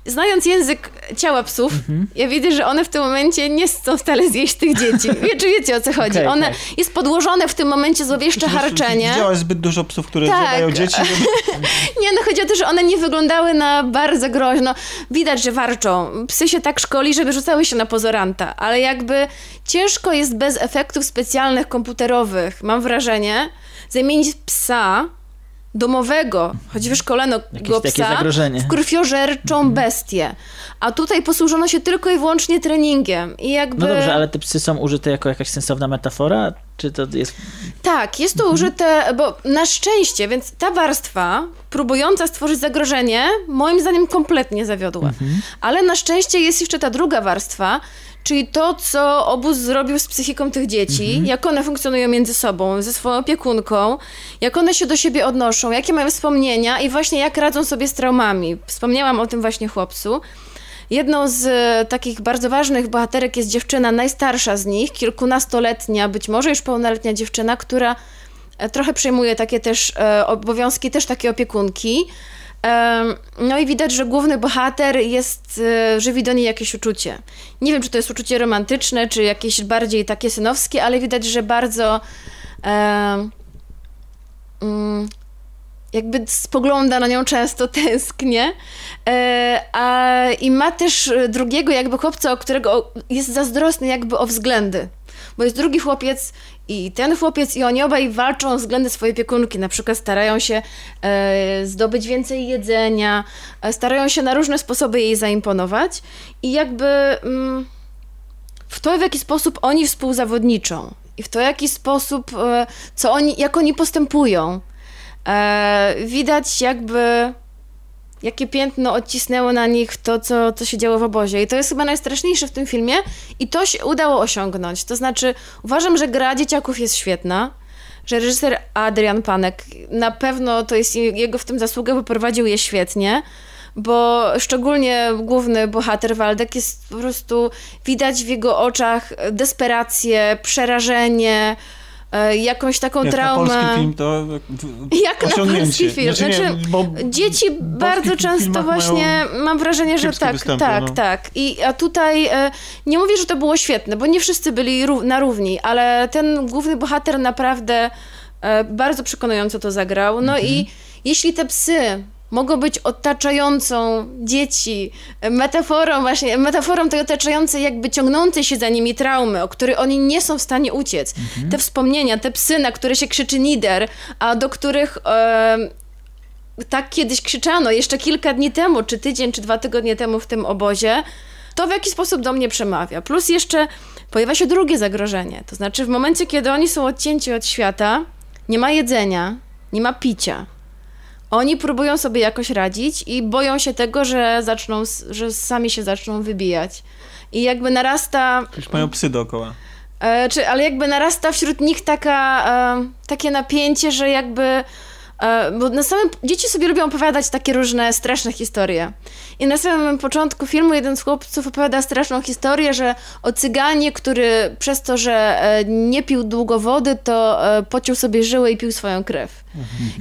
znając język ciała psów, mhm. ja widzę, że one w tym momencie nie chcą wcale zjeść tych dzieci. Wiecie, wiecie o co chodzi. Okay, one okay. jest podłożone w tym momencie złowieszcze harczenie.
Widziałaś zbyt dużo psów, które tak. zjadają dzieci. Żeby...
nie, no chodzi o to, że one nie wyglądały na bardzo groźno. Widać, że warczą. Psy się tak szkoli, żeby rzucały się na pozoranta, ale jakby ciężko jest bez efektów specjalnych komputerowych, mam wrażenie, zamienić psa domowego, choć wyszkoleno Jakieś go psa, w krwiożerczą mhm. bestię. A tutaj posłużono się tylko i wyłącznie treningiem. I jakby...
No dobrze, ale te psy są użyte jako jakaś sensowna metafora? Czy to jest...
Tak, jest to mhm. użyte, bo na szczęście, więc ta warstwa próbująca stworzyć zagrożenie, moim zdaniem kompletnie zawiodła. Mhm. Ale na szczęście jest jeszcze ta druga warstwa, Czyli to, co obóz zrobił z psychiką tych dzieci, mhm. jak one funkcjonują między sobą, ze swoją opiekunką, jak one się do siebie odnoszą, jakie mają wspomnienia i właśnie jak radzą sobie z traumami. Wspomniałam o tym właśnie chłopcu. jedną z e, takich bardzo ważnych bohaterek jest dziewczyna najstarsza z nich, kilkunastoletnia, być może już pełnoletnia dziewczyna, która e, trochę przejmuje takie też e, obowiązki, też takie opiekunki. No i widać, że główny bohater jest, e, żywi do niej jakieś uczucie. Nie wiem, czy to jest uczucie romantyczne, czy jakieś bardziej takie synowskie, ale widać, że bardzo mm, jakby spogląda na nią często, tęsknie. E, a, I ma też drugiego jakby chłopca, o którego jest zazdrosny jakby o względy. Bo jest drugi chłopiec i ten chłopiec i oni obaj walczą o względy swojej opiekunki. Na przykład starają się e, zdobyć więcej jedzenia, e, starają się na różne sposoby jej zaimponować i jakby mm, w to, w jaki sposób oni współzawodniczą i w to, w jaki sposób, e, co oni, jak oni postępują. E, widać jakby jakie piętno odcisnęło na nich to, co, co się działo w obozie. I to jest chyba najstraszniejsze w tym filmie i to się udało osiągnąć. To znaczy, uważam, że gra dzieciaków jest świetna, że reżyser Adrian Panek, na pewno to jest jego w tym zasługa, bo prowadził je świetnie, bo szczególnie główny bohater Waldek jest po prostu, widać w jego oczach desperację, przerażenie, jakąś taką
Jak na
traumę.
polski film to
Jak na polski film.
Znaczy,
Znaczy,
nie, bo
Dzieci bardzo często właśnie, mam wrażenie, że tak,
występy,
tak,
no.
tak. I, a tutaj e, nie mówię, że to było świetne, bo nie wszyscy byli na równi, ale ten główny bohater naprawdę e, bardzo przekonująco to zagrał. No i
Mhm.
jeśli te psy mogą być otaczającą dzieci, metaforą właśnie, metaforą tej otaczającej jakby ciągnącej się za nimi traumy, o której oni nie są w stanie uciec. Te wspomnienia, te psy, na które się krzyczy nider, a do których e, tak kiedyś krzyczano, jeszcze kilka dni temu, czy tydzień, czy dwa tygodnie temu w tym obozie, to w jaki sposób do mnie przemawia. Plus jeszcze pojawia się drugie zagrożenie. To znaczy, w momencie, kiedy oni są odcięci od świata, nie ma jedzenia, nie ma picia. Oni próbują sobie jakoś radzić i boją się tego, że zaczną, że sami się zaczną wybijać. I jakby narasta
już mają psy dookoła.
E, czy, ale jakby narasta wśród nich taka, e, takie napięcie, że jakby. E, bo na samym. Dzieci sobie lubią opowiadać takie różne straszne historie. I na samym początku filmu jeden z chłopców opowiada straszną historię, że o cyganie, który przez to, że e, nie pił długo wody, to e, pociął sobie żyły i pił swoją krew.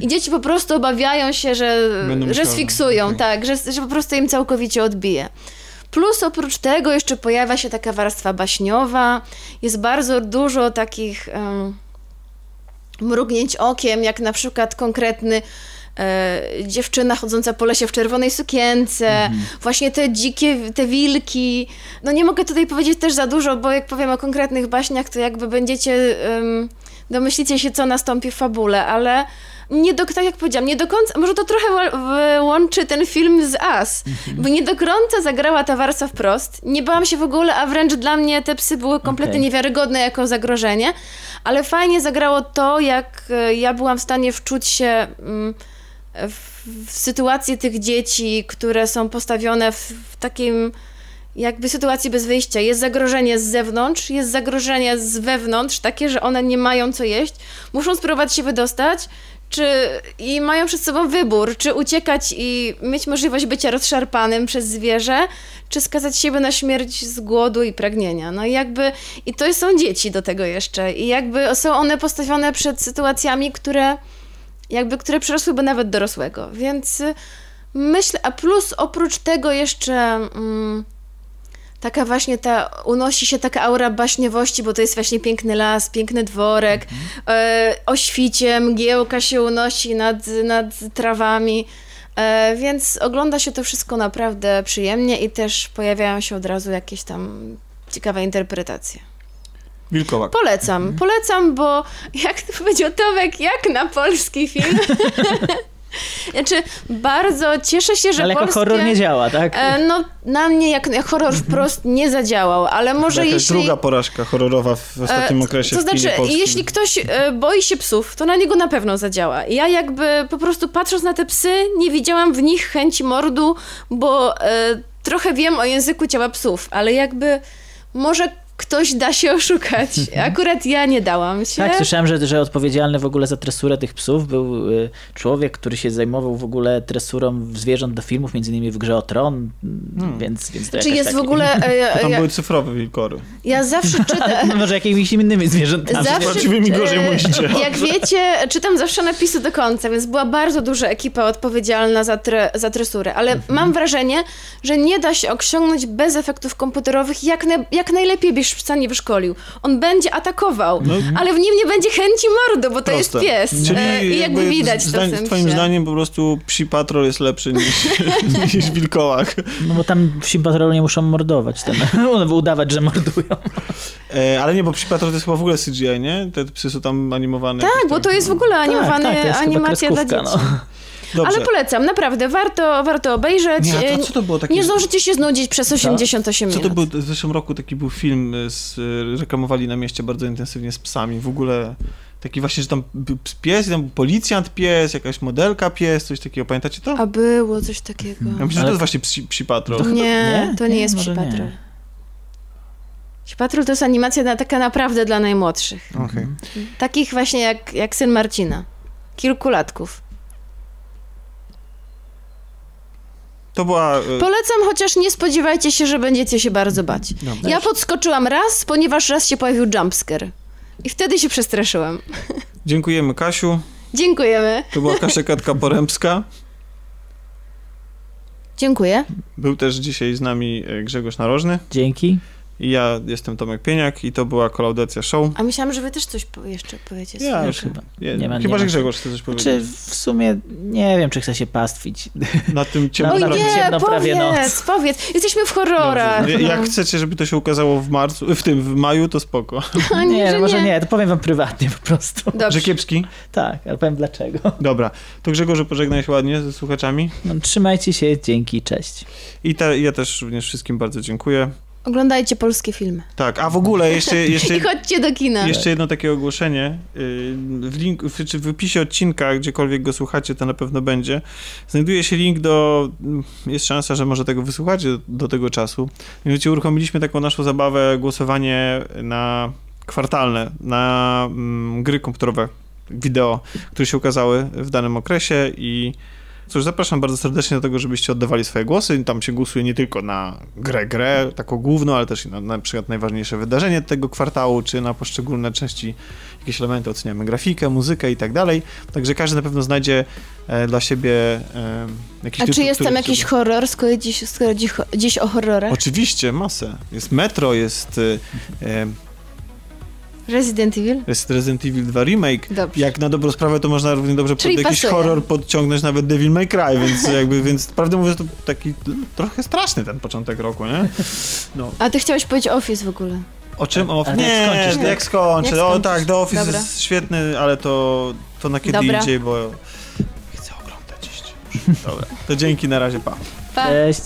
I dzieci po prostu obawiają się, że,
Będą
że sfiksują,
okej.
tak, że, że po prostu im całkowicie odbije. Plus oprócz tego jeszcze pojawia się taka warstwa baśniowa. Jest bardzo dużo takich em, mrugnięć okiem, jak na przykład konkretny e, dziewczyna chodząca po lesie w czerwonej sukience, właśnie te dzikie, te wilki. No nie mogę tutaj powiedzieć też za dużo, bo jak powiem o konkretnych baśniach, to jakby będziecie, domyślicie się, co nastąpi w fabule, ale nie do, tak jak powiedziałam, nie do końca, może to trochę łączy ten film z As, bo nie do końca zagrała ta warstwa wprost. Nie bałam się w ogóle, a wręcz dla mnie te psy były kompletnie
Okej.
niewiarygodne jako zagrożenie, ale fajnie zagrało to, jak e, ja byłam w stanie wczuć się mm, w, w sytuację tych dzieci, które są postawione w, w takim jakby sytuacji bez wyjścia. Jest zagrożenie z zewnątrz, jest zagrożenie z wewnątrz, takie, że one nie mają co jeść, muszą spróbować się wydostać, czy i mają przed sobą wybór, czy uciekać i mieć możliwość bycia rozszarpanym przez zwierzę, czy skazać siebie na śmierć z głodu i pragnienia. No i jakby, i to są dzieci do tego jeszcze, i jakby są one postawione przed sytuacjami, które jakby, które przerosłyby nawet dorosłego, więc y, myślę, a plus oprócz tego jeszcze mm, taka właśnie ta, unosi się taka aura baśniowości, bo to jest właśnie piękny las, piękny dworek, e, o świcie mgiełka się unosi nad, nad trawami, e, więc ogląda się to wszystko naprawdę przyjemnie i też pojawiają się od razu jakieś tam ciekawe interpretacje.
Wilkowak.
Polecam, polecam, bo jak to powiedział Tomek, jak na polski film. znaczy, bardzo cieszę się, że
Ale jako
polskie...
horror nie działa, tak?
E, no, na mnie jak, jak horror wprost nie zadziałał, ale może
Jakaś
jeśli...
druga porażka horrorowa w ostatnim
E,
okresie
To znaczy, jeśli ktoś e, boi się psów, to na niego na pewno zadziała. Ja jakby po prostu patrząc na te psy, nie widziałam w nich chęci mordu, bo e, trochę wiem o języku ciała psów, ale jakby może ktoś da się oszukać. Akurat ja nie dałam się.
Tak, słyszałem, że, że odpowiedzialny w ogóle za tresurę tych psów był y, człowiek, który się zajmował w ogóle tresurą zwierząt do filmów, między innymi w grze o Tron, więc, więc to
Czy jest w
taki-
ogóle... e,
To tam
ja,
były cyfrowe wilkory.
ja zawsze czytam...
No może jakimiś innymi zwierzętami.
Zawsze,
prawdziwymi gorzej
e,
musicie.
Jak wiecie, czytam zawsze napisy do końca, więc była bardzo duża ekipa odpowiedzialna za, tre, za tresurę, ale
Mhm.
mam wrażenie, że nie da się osiągnąć bez efektów komputerowych, jak, na, jak najlepiej byś psa nie wyszkolił. On będzie atakował, ale w nim nie będzie chęci mordu, bo to
No. Proste.
jest pies.
Czyli
E, I jakby widać to w
zdań, Twoim zdaniem po prostu psi patrol jest lepszy niż, niż w wilkołach.
No bo tam w Sim Patrolu nie muszą mordować, ten, udawać, że mordują.
E, ale nie, bo psi patrol to jest chyba w ogóle CGI, nie? Te psy są tam animowane.
Tak, bo to jest w ogóle animowany,
tak, chyba
animacja dla dzieci.
no.
Dobrze.
Ale polecam, naprawdę, warto, warto obejrzeć.
Nie, to
E,
co to było takie-
Nie zdążycie się znudzić przez 88
Co
minut.
to był, w zeszłym roku taki był film, z, e, reklamowali na mieście bardzo intensywnie z psami, w ogóle taki właśnie, że tam pies, tam był policjant pies, jakaś modelka pies, coś takiego, pamiętacie to?
A było coś takiego.
Ja myślę, że to
Ale-
jest właśnie psi, psi patrol.
To-
Nie,
Nie?
to nie,
Nie,
jest Psi
nie.
Patrol. Psi Patrol to jest animacja na, taka naprawdę dla najmłodszych.
Okej.
Takich właśnie jak, jak syn Marcina. Kilkulatków.
To była... e,
Polecam, chociaż nie spodziewajcie się, że będziecie się bardzo bać.
Dobra.
Ja podskoczyłam raz, ponieważ raz się pojawił jumpscare. I wtedy się przestraszyłam.
Dziękujemy Kasiu.
Dziękujemy.
To była Kasia Katka Porębska.
Dziękuję.
Był też dzisiaj z nami e, Grzegorz Narożny.
Dzięki.
I ja jestem Tomek Pieniak i to była Kolaudacja Show.
A myślałam, że wy też coś po- jeszcze powiecie.
Ja
Już chyba.
Nie,
Nie ma-
chyba,
nie
że. Grzegorz chce coś powiedzieć.
Czy w sumie nie wiem, czy chcę się pastwić.
Na tym
Oj
ciemnym
Dobra,
nie,
ciemno prawie
powiedz, powiedz. Jesteśmy w horrorach.
Dobrze.
no.
Jak chcecie, żeby to się ukazało w marcu, w tym, w maju, to spoko.
A nie,
Nie,
że
może
nie.
nie, to powiem wam prywatnie po prostu.
Dobrze.
Że kiepski?
Tak, ale powiem dlaczego.
Dobra. To Grzegorzu pożegnaj się ładnie ze słuchaczami.
No, trzymajcie się, dzięki, cześć.
I te, ja też również wszystkim bardzo dziękuję.
Oglądajcie polskie filmy.
Tak, a w ogóle jeszcze, jeszcze,
I chodźcie do kina.
jeszcze jedno takie ogłoszenie. Yy, W, link, w, czy w opisie odcinka, gdziekolwiek go słuchacie, to na pewno będzie. Znajduje się link do. Jest szansa, że może tego wysłuchacie do tego czasu. Mianowicie uruchomiliśmy taką naszą zabawę głosowanie na kwartalne, na mm, gry komputerowe, wideo, które się ukazały w danym okresie i Cóż, zapraszam bardzo serdecznie do tego, żebyście oddawali swoje głosy. Tam się głosuje nie tylko na grę, grę, taką główną, ale też na, na przykład najważniejsze wydarzenie tego kwartału, czy na poszczególne części, jakieś elementy, oceniamy grafikę, muzykę i tak dalej. Także każdy na pewno znajdzie e, dla siebie e, jakiś
A czy jest tam jakiś
sobie-
horror, skoro dziś, skoro dziś, dziś o horrorach?
Oczywiście, masę. Jest Metro, jest e, e,
Resident Evil?
jest Resident Evil 2 Remake.
Dobrze.
Jak na dobrą sprawę, to można równie dobrze pod
Czyli
jakiś
pasuje.
horror podciągnąć nawet Devil May Cry, więc jakby, więc prawdę mówiąc, to taki trochę straszny ten początek roku, nie? No.
A ty chciałeś powiedzieć Office w ogóle.
O czym? O, nie,
jak skończysz, tak?
jak skończę.
Jak
o tak, The Office
Dobra.
jest świetny, ale to, to na kiedy
Dobra.
indziej, bo chcę oglądać jeszcze. Dobra, to dzięki, na razie, pa.
Pa.
Cześć.